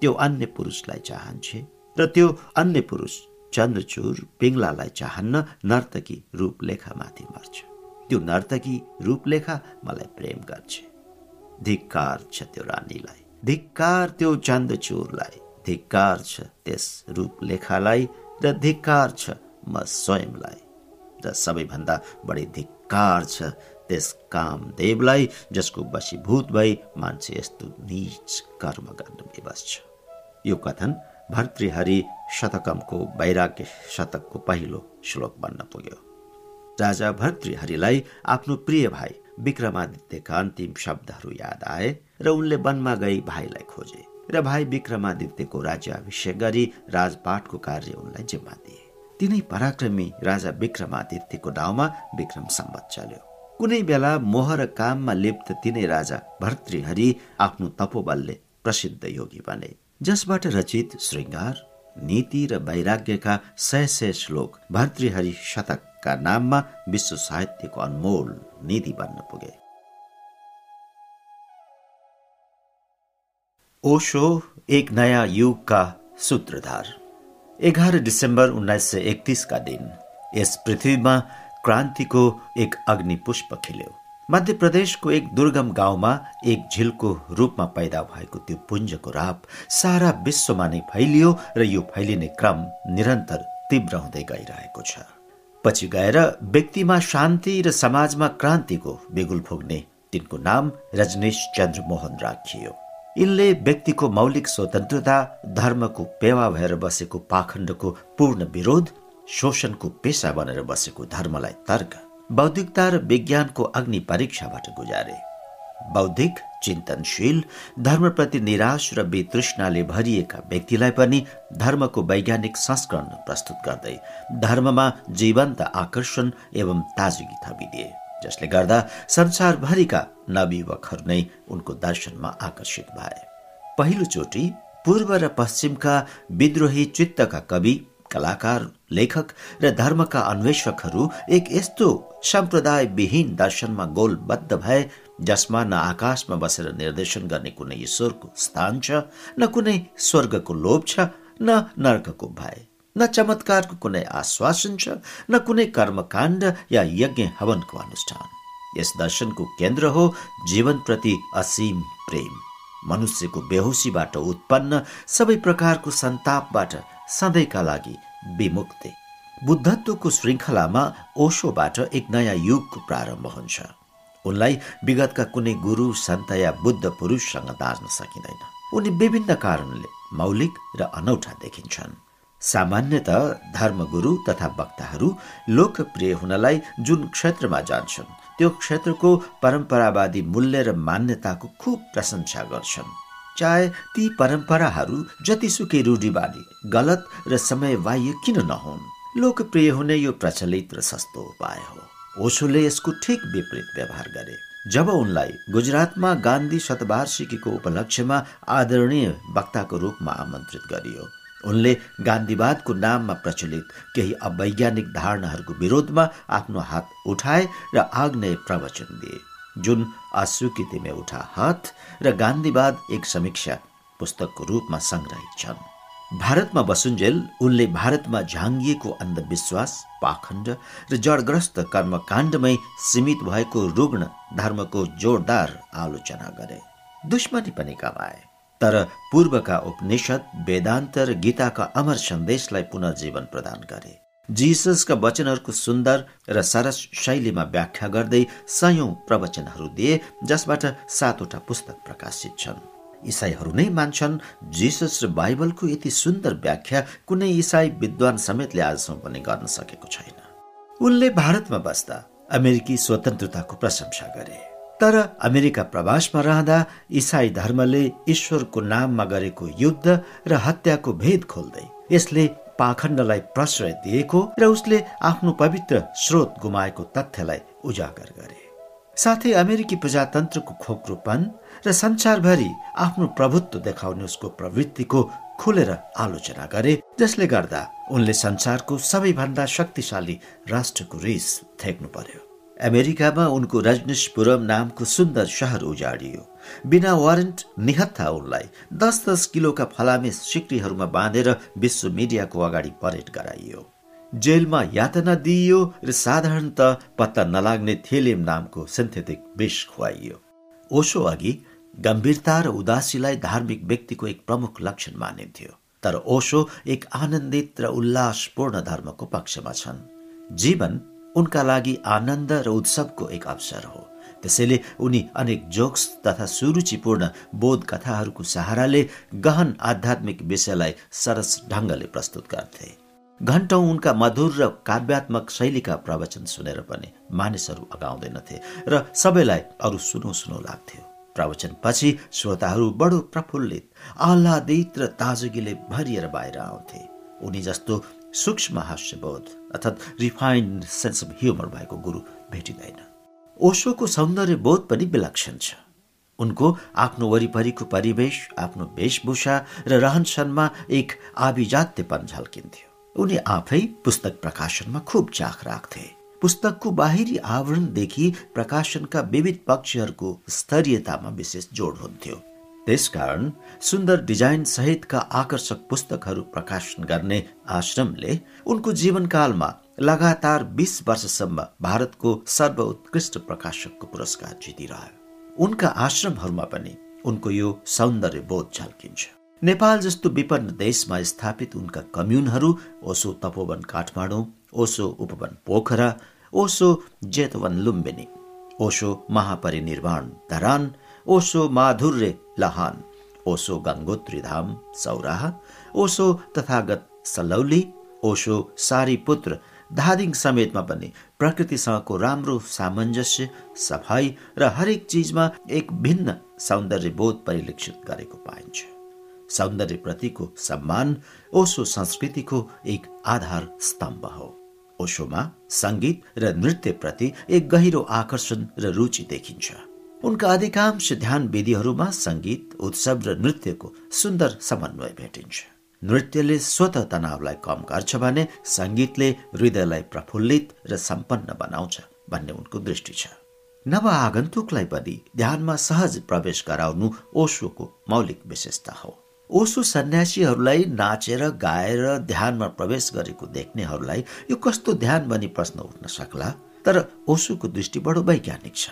[SPEAKER 1] त्यो अन्य पुरुषलाई चाहन्छे र त्यो अन्य पुरुष चन्द्रचुर पिङ्लालाई चाहन्न नर्तकी रूपलेखामाथि मर्छ। त्यो नर्तकी रूपलेखा मलाई प्रेम गर्छ। धिक्कार छ त्यो रानीलाई धिक्कार त्यो चन्द्रचुरलाई धिक्कार छ त्यस रूपलेखालाई र धिक्कार छ म स्वयंलाई। र सबैभन्दा बढी धिक्कार छ त्यस कामदेवलाई जसको वशीभूत भई मान्छे यस्तो निच कर्म गर्न विवश छ। यो कथन भर्तृहरि शतकमको वैराग्य शतकको पहिलो श्लोक बन्न पुग्यो। राजा भर्तृहरिलाई आफ्नो प्रिय भाइ विक्रमादित्यका अन्तिम शब्दहरू याद आए र उनले वनमा गई भाइलाई खोजे र भाइ विक्रमादित्यको राज्याभिषेक गरी राजपाटको कार्य उनलाई जिम्मा दिए। तिनै पराक्रमी राजा विक्रमादित्यको नाउँमा विक्रम सम्बत चल्यो। कुनै बेला मोह र काममा लिप्त तिनै राजा भर्तृहरि आफ्नो तपोबलले प्रसिद्ध योगी बने जसबाट रचित श्रृङ्गार नीति र वैराग्यका सय सय श्लोक भर्तृहरि शतकका नाममा विश्व साहित्यको अनमोल निधि बन्न पुगे। ओशो एक नयाँ युगका सूत्रधार। एघार डिसेम्बर उन्नाइस सय एकतिसका दिन यस पृथ्वीमा क्रान्तिको एक अग्निपुष्प खिल्यो। मध्य प्रदेशको एक दुर्गम गाउँमा एक झिलको रूपमा पैदा भएको त्यो पुञ्जको राप सारा विश्वमा नै फैलियो र यो फैलिने क्रम निरन्तर तीव्र हुँदै गइरहेको छ। पछि गएर व्यक्तिमा शान्ति र समाजमा क्रान्तिको बिगुल फुग्ने तिनको नाम रजनीश चन्द्र मोहन राखियो। यिनले व्यक्तिको मौलिक स्वतन्त्रता धर्मको पेवा भएर बसेको पाखण्डको पूर्ण विरोध शोषणको पेसा बनेर बसेको धर्मलाई तर्क बौद्धिकता र विज्ञानको अग्नि परीक्षाबाट गुजारे। बौद्धिक चिन्तनशील धर्मप्रति निराश र वितृष्णाले भरिएका व्यक्तिलाई पनि धर्मको वैज्ञानिक संस्करण प्रस्तुत गर्दै धर्ममा जीवन्त आकर्षण एवं ताजगी थपिदिए जसले गर्दा संसारभरिका नवयुवकहरू नै उनको दर्शनमा आकर्षित भए। पहिलोचोटि पूर्व र पश्चिमका विद्रोही चित्तका कवि कलाकार लेखक र धर्मका अन्वेषकहरू एक यस्तो सम्प्रदाय विहीन दर्शनमा गोलबद्ध भए जसमा न आकाशमा बसेर निर्देशन गर्ने कुनै ईश्वरको स्थान छ न कुनै स्वर्गको लोभ छ न नर्कको भय न चमत्कारको कुनै आश्वासन छ न कुनै कर्मकाण्ड या यज्ञ हवनको अनुष्ठान। यस दर्शनको केन्द्र हो जीवनप्रति असीम प्रेम। मनुष्यको बेहोसीबाट उत्पन्न सबै प्रकारको सन्तापबाट सधैँका लागि विमुक्ति। बुद्धत्वको श्रृङ्खलामा ओशोबाट एक नयाँ युगको प्रारम्भ हुन्छ। उनलाई विगतका कुनै गुरु सन्त या बुद्ध पुरुषसँग दाँच्न सकिँदैन। उनी विभिन्न कारणले मौलिक र अनौठा देखिन्छन्। सामान्यत धर्मगुरु तथा वक्ताहरू लोकप्रिय हुनलाई जुन क्षेत्रमा जान्छन् त्यो क्षेत्रको परम्परावादी मूल्य र मान्यताको खुब प्रशंसा गर्छन्। चाहे ती परम्पराहरू जतिसुकै रूढिवादी गलत र समय बाह्य किन नहुन्? लोकप्रिय हुने यो प्रचलित र सस्तो उपाय हो। ओसोले यसको ठिक विपरीत व्यवहार गरे। जब उनलाई गुजरातमा गान्धी शतवार्षिकीको उपलक्ष्यमा आदरणीय वक्ताको रूपमा आमन्त्रित गरियो उनले गान्धीवादको नाममा प्रचलित केही अवैज्ञानिक धारणाहरूको विरोधमा आफ्नो हात उठाए र आग्नेय प्रवचन दिए। जुन अस्वीकृति में उठा हात र गान्धीवाद एक समीक्षा पुस्तकको रूपमा संग्रहित छन्। भारतमा बसुन्जेल उनले भारतमा झाङ्गिएको अन्धविश्वास पाखण्ड र जडग्रस्त कर्मकाण्डमै सीमित भएको रुग्ण धर्मको जोरदार आलोचना गरे। दुश्मनी पनि कमाए तर पूर्वका उपनिषद वेदान्त र गीताका अमर सन्देशलाई पुनर्जीवन प्रदान गरे। जिससका वचनहरूको सुन्दर र सरस शैलीमा व्याख्या गर्दै सयौं प्रवचनहरू दिए जसबाट सातवटा पुस्तक प्रकाशित छन्। इसाईहरू नै मान्छन् जिसस र बाइबलको यति सुन्दर व्याख्या कुनै इसाई विद्वान समेतले आजसम्म पनि गर्न सकेको छैन। उनले भारतमा बस्दा अमेरिकी स्वतन्त्रताको प्रशंसा गरे। तर अमेरिका प्रवासमा रहँदा इसाई धर्मले ईश्वरको नाममा गरेको युद्ध र हत्याको भेद खोल्दै यसले पाखण्डलाई प्रश्रय दिएको र उसले आफ्नो पवित्र स्रोत गुमाएको तथ्यलाई उजागर गरे। साथै अमेरिकी प्रजातन्त्रको खोक्रोपन र संसारभरि आफ्नो प्रभुत्व देखाउने उसको प्रवृत्तिको खुलेर आलोचना गरे जसले गर्दा उनले संसारको सबैभन्दा शक्तिशाली राष्ट्रको रिस थेक्नु पर्यो। अमेरिकामा उनको रजनीशपुरम नामको सुन्दर सहर उजाडियो। बिना वारेन्ट निहत्था उनलाई। दस दस किलोका फलामे सिक्रीहरूमा बाँधेर विश्व मिडियाको अगाडि परेड गराइयो। जेलमा यातना दिइयो र साधारणत पत्ता नलाग्ने थेलियम नामको सिन्थेटिक विष खुवाइयो। ओसो अघि गम्भीरता र उदासीलाई धार्मिक व्यक्तिको एक प्रमुख लक्षण मानिन्थ्यो। तर ओसो एक आनन्दित र उल्लासपूर्ण धर्मको पक्षमा छन्। जीवन उनका लागि आनन्द र उत्सवको एक अवसर हो। त्यसैले उनी अनेक जोक्स तथा सुरुचिपूर्ण बोध कथाहरूको सहाराले गहन आध्यात्मिक विषयलाई सरस ढङ्गले प्रस्तुत गर्थे। घण्टौं उनका मधुर र काव्यात्मक शैलीका प्रवचन सुनेर पनि मानिसहरू अगाउँदैनथे र सबैलाई अरू सुनौ सुनौ लाग्थ्यो। प्रवचनपछि श्रोताहरू बडो प्रफुल्लित आह्लादित र ताजगीले भरिएर बाहिर आउँथे। उनी जस्तो सूक्ष्म हास्यबोध अर्थात् रिफाइन्ड सेन्स अफ ह्युमर भएको गुरु भेटिँदैन। ओसोको सौन्दर्य बोध पनि विलक्षण छ। उनको आफ्नो वरिपरिको परिवेश आफ्नो वेशभूषा र रहन सहनमा एक आभिजात्यपन झल्किन्थ्यो। उनी आफै पुस्तक प्रकाशनमा खुब चाख राख्थे। पुस्तकको बाहिरी आवरणदेखि प्रकाशनका विविध पक्षहरूको स्तरीयतामा विशेष जोड हुन्थ्यो। त्यसकारण सुन्दर डिजाइन सहितका आकर्षक पुस्तकहरू प्रकाशन गर्ने आश्रमले उनको जीवनकालमा लगातार बिस वर्षसम्म भारतको सर्वोत्कृष्ट प्रकाशकको पुरस्कार जितिरह्यो। उनका आश्रमहरूमा पनि उनको यो सौन्दर्य बोध झल्किन्छ। नेपाल जस्तो विपन्न देशमा स्थापित उनका कम्युनहरू ओसो तपोवन काठमाडौँ ओसो उपवन पोखरा ओसो जेतवन लुम्बिनी ओसो महापरिनिर्वाण धरान ओसो माधुर्य लहान ओसो गङ्गोत्री धाम सौराह ओसो तथागत सलौली ओसो सारीपुत्र धादिङ समेतमा पनि प्रकृतिसँगको राम्रो सामञ्जस्य सफाई र हरेक चिजमा एक भिन्न सौन्दर्य बोध परिलक्षित गरेको पाइन्छ। सौन्दर्यप्रतिको सम्मान ओसो संस्कृतिको एक आधार स्तम्भ हो। ओशोमा सङ्गीत र नृत्यप्रति एक गहिरो आकर्षण र रुचि देखिन्छ। उनका अधिकांश ध्यान विधिहरूमा सङ्गीत उत्सव र नृत्यको सुन्दर समन्वय भेटिन्छ। नृत्यले स्वत तनावलाई कम गर्छ भने सङ्गीतले हृदयलाई प्रफुल्लित र सम्पन्न बनाउँछ भन्ने उनको दृष्टि छ। नव आगन्तुकलाई पनि ध्यानमा सहज प्रवेश गराउनु ओशोको मौलिक विशेषता हो। ओसो सन्यासीहरूलाई नाचेर गाएर ध्यानमा प्रवेश गरेको देख्नेहरूलाई यो कस्तो ध्यान भनी प्रश्न उठ्न सक्ला? तर ओसोको दृष्टि बडो वैज्ञानिक छ।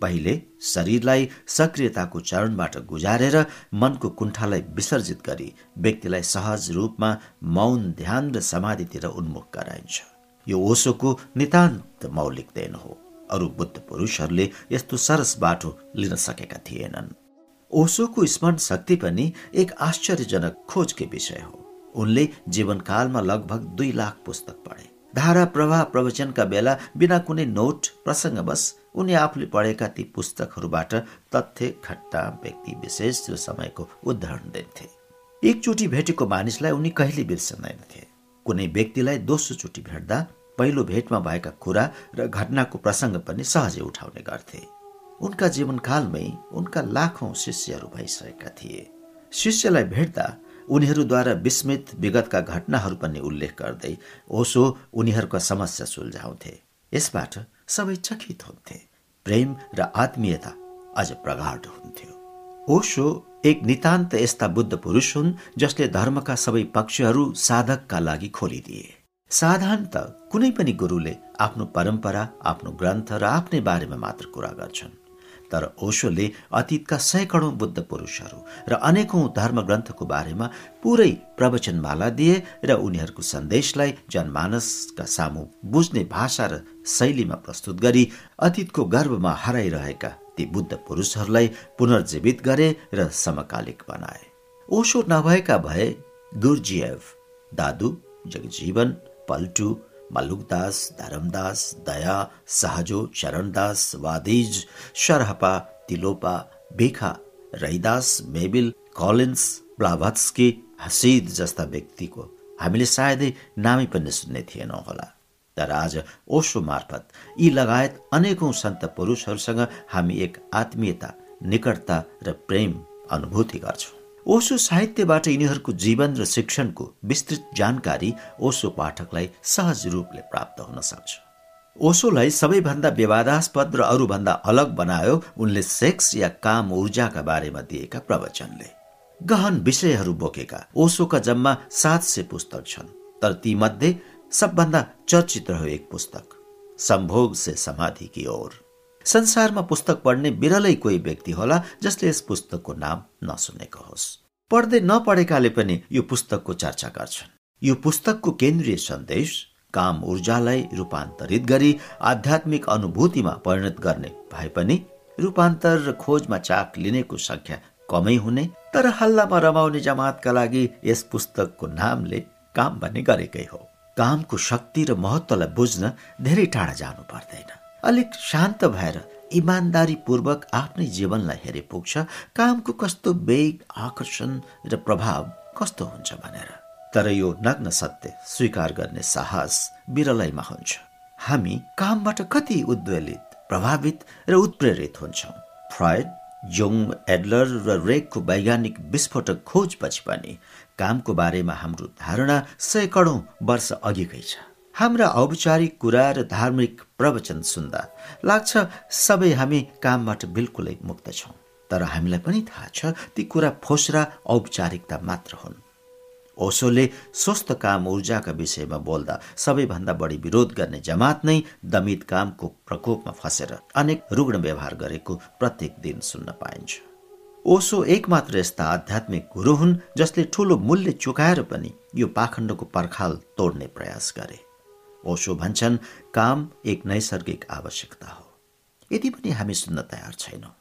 [SPEAKER 1] पहिले शरीरलाई सक्रियताको चरणबाट गुजारेर मनको कुण्ठालाई विसर्जित गरी व्यक्तिलाई सहज रूपमा मौन ध्यान र समाधितिर उन्मुख गराइन्छ। यो ओसोको नितान्त मौलिक देन हो। अरू बुद्ध पुरुषहरूले यस्तो सरस बाटो लिन सकेका थिएनन्। ओसोको स्मरण शक्ति पनि एक आश्चर्यजनक खोजकै विषय हो। उनले जीवनकालमा लगभग दुई लाख पुस्तक पढे। धारा प्रवाह प्रवचनका बेला बिना कुनै नोट प्रसङ्गवश उनी आफूले पढेका ती पुस्तकहरूबाट तथ्य घट्टा व्यक्ति विशेष र समयको उदाहरण दिन्थे। एकचोटि भेटेको मानिसलाई उनी कहिले बिर्सदैनथे कुनै व्यक्तिलाई दोस्रो चोटि भेट्दा पहिलो भेटमा भएका कुरा र घटनाको प्रसङ्ग पनि सहजै उठाउने गर्थे। उनका जीवनकालमै उनका लाखौं शिष्यहरू भइसकेका थिए। शिष्यलाई भेट्दा उनीहरूद्वारा विस्मित विगतका घटनाहरू पनि उल्लेख गर्दै ओसो उनीहरूका समस्या सुल्झाउँथे। यसबाट सबै चकित हुन्थे। प्रेम र आत्मीयता अझ प्रगाढ हुन्थ्यो। ओशो एक नितान्त यस्ता बुद्ध पुरुष हुन् जसले धर्मका सबै पक्षहरू साधकका लागि खोलिदिए। साधारणत कुनै पनि गुरुले आफ्नो परम्परा आफ्नो ग्रन्थ र आफ्नै बारेमा मात्र कुरा गर्छन्। तर ओशोले अतीतका सैकडौँ बुद्ध पुरुषहरू र अनेकौं धर्म ग्रन्थको बारेमा पुरै प्रवचनमाला दिए र उनीहरूको सन्देशलाई जनमानसका सामु बुझ्ने भाषा र शैलीमा प्रस्तुत गरी अतीतको गर्भमा हराइरहेका ती बुद्ध पुरुषहरूलाई पुनर्जीवित गरे र समकालिक बनाए। ओशो नभएका भए गुर्जिएभ दादु, जगजीवन, पल्टु, मल्लुकदास, धरमदास, दया, सहजो चरणदास वादिज, Sarahapa, Tilopa बेखा Raidas, Mabel, Collins, Blavatsky, Hasid जस्ता व्यक्तिको हामीले सायदै नामै पनि सुन्ने थिएनौँ होला। तर आज ओसो मार्फत। यी लगायत अनेकौं सन्त पुरुषहरूसँग हामी एक आत्मीयता निकटता र प्रेम अनुभूति गर्छौँ। ओसो साहित्यबाट यिनीहरूको जीवन र शिक्षणको विस्तृत जानकारी ओसो पाठकलाई सहज रूपले प्राप्त हुन सक्छ। ओसोलाई सबैभन्दा विवादास्पद र अरूभन्दा अलग बनायो उनले सेक्स या काम ऊर्जाका बारेमा दिएका प्रवचनले। गहन विषयहरू बोकेका ओसोका जम्मा सात सय पुस्तक छन् तर तीमध्ये सबभन्दा चर्चित रह्यो एक पुस्तक सम्भोग से समाधि की ओर। संसारमा पुस्तक पढ्ने बिरलै कोही व्यक्ति होला जसले यस पुस्तकको नाम नसुनेको होस्। पढ्दै नपढेकाले पनि यो पुस्तकको चर्चा गर्छन्। यो पुस्तकको केन्द्रीय सन्देश काम ऊर्जालाई रूपान्तरित गरी आध्यात्मिक अनुभूतिमा परिणत गर्ने भए पनि रूपान्तर र खोजमा चाक लिनेको संख्या कमै हुने तर हल्लामा रमाउने जमातका लागि यस पुस्तकको नामले काम भन्ने गरेकै हो। कामको शक्ति र महत्वलाई बुझ्न धेरै टाढा जानु पर्दैन। अलिक शान्त भएर इमान्दारीपूर्वक आफ्नै जीवनलाई हेरे पुग्छ कामको कस्तो वेग आकर्षण र प्रभाव कस्तो हुन्छ भनेर। तर यो नग्न सत्य स्वीकार गर्ने साहस विरलैमा हुन्छ। हामी कामबाट कति उद्वेलित प्रभावित र उत्प्रेरित हुन्छौँ। फ्रायड जोङ एडलर र रेकको वैज्ञानिक विस्फोटक खोजपछि पनि कामको बारेमा हाम्रो धारणा सैकडौँ वर्ष अघिकै छ। हाम्रा औपचारिक कुरा र धार्मिक प्रवचन सुन्दा लाग्छ सबै हामी कामबाट बिल्कुलै मुक्त छौँ। तर हामीलाई पनि थाहा छ ती कुरा फोस्रा औपचारिकता मात्र हुन्। ओसोले स्वस्थ काम ऊर्जाका विषयमा बोल्दा सबैभन्दा बढी विरोध गर्ने जमात नै दमित कामको प्रकोपमा फसेर अनेक रुग्ण व्यवहार गरेको प्रत्येक दिन सुन्न पाइन्छ। ओसो एकमात्र यस्ता आध्यात्मिक गुरु हुन् जसले ठूलो मूल्य चुकाएर पनि यो पाखण्डको पर्खाल तोड्ने प्रयास गरे। ओशो भन्छन् काम एक नैसर्गिक आवश्यकता हो। यदि पनि हामी सुन्न तयार छैनौँ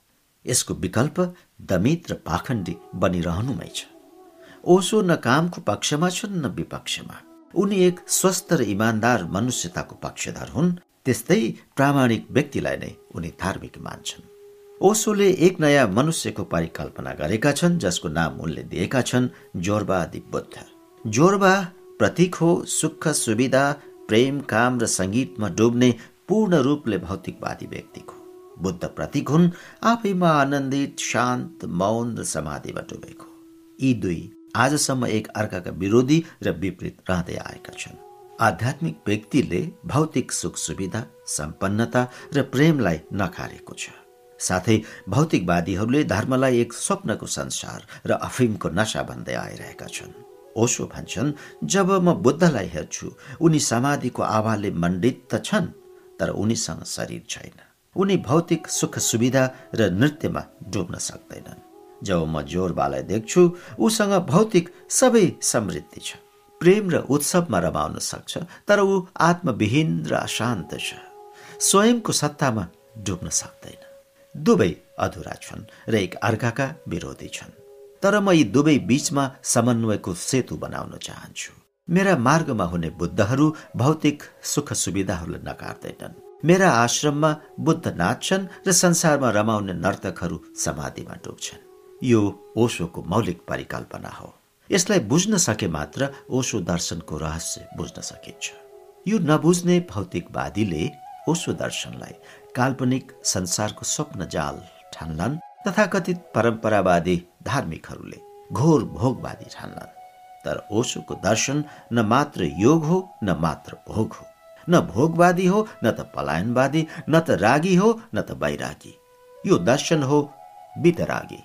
[SPEAKER 1] यसको विकल्प दमित र पाखण्डी बनिरहनुमै छ। ओसो न कामको पक्षमा छन् न विपक्षमा। उनी एक स्वस्थ र इमान्दार मनुष्यताको पक्षधर हुन् त्यस्तै प्रामाणिक व्यक्तिलाई नै उनी धार्मिक मान्छन्। ओसोले एक नयाँ मनुष्यको परिकल्पना गरेका छन् जसको नाम उनले दिएका छन् जोरबादी बुद्ध। जोरबा प्रतीक हो सुख सुविधा प्रेम काम र सङ्गीतमा डुब्ने पूर्ण रूपले भौतिकवादी व्यक्तिको बुद्ध प्रतीक हुन् आफैमा आनन्दित शान्त मौन र समाधिमा डुबेको। यी दुई आजसम्म एक अर्काका विरोधी र विपरीत रहँदै आएका छन्। आध्यात्मिक व्यक्तिले भौतिक सुख सुविधा सम्पन्नता र प्रेमलाई नकारेको छ। साथै भौतिकवादीहरूले धर्मलाई एक स्वप्नको संसार र अफिमको नशा भन्दै आइरहेका छन्। ओसो भन्छन् जब म बुद्धलाई हेर्छु उनी समाधिको आवाले मण्डित त छन् तर उनीसँग शरीर छैन। उनी भौतिक सुख सुविधा र नृत्यमा डुब्न सक्दैनन्। जब म जोरबालाई देख्छु उसँग भौतिक सबै समृद्धि छ। प्रेम र उत्सवमा रमाउन सक्छ तर ऊ आत्मविहीन र अशान्त छ। स्वयंको सत्तामा डुब्न सक्दैन। दुवै अधुरा छन् र एक अर्काका विरोधी छन्। तर म यी दुवै बीचमा समन्वयको सेतु बनाउन चाहन्छु। मेरा मार्गमा हुने बुद्धहरू भौतिक सुख सुविधाहरूलाई नकार्दैनन्। मेरा आश्रममा बुद्ध नाच्छन् र संसारमा रमाउने नर्तकहरू समाधिमा डुब्छन्। यो ओशोको मौलिक परिकल्पना हो। यसलाई बुझ्न सके मात्र ओशो दर्शनको रहस्य बुझ्न सकिन्छ। यो नबुझ्ने भौतिकवादीले ओशो दर्शनलाई काल्पनिक संसारको स्वप्न जाल ठान्लान् तथाकथित परम्परावादी धार्मिकहरूले घोर भोगवादी ठान्लान्। तर ओशोको दर्शन न मात्र योग हो न मात्र भोग हो। न भोगवादी हो न त पलायनवादी न त रागी हो न त वैरागी। यो दर्शन हो वितरागी।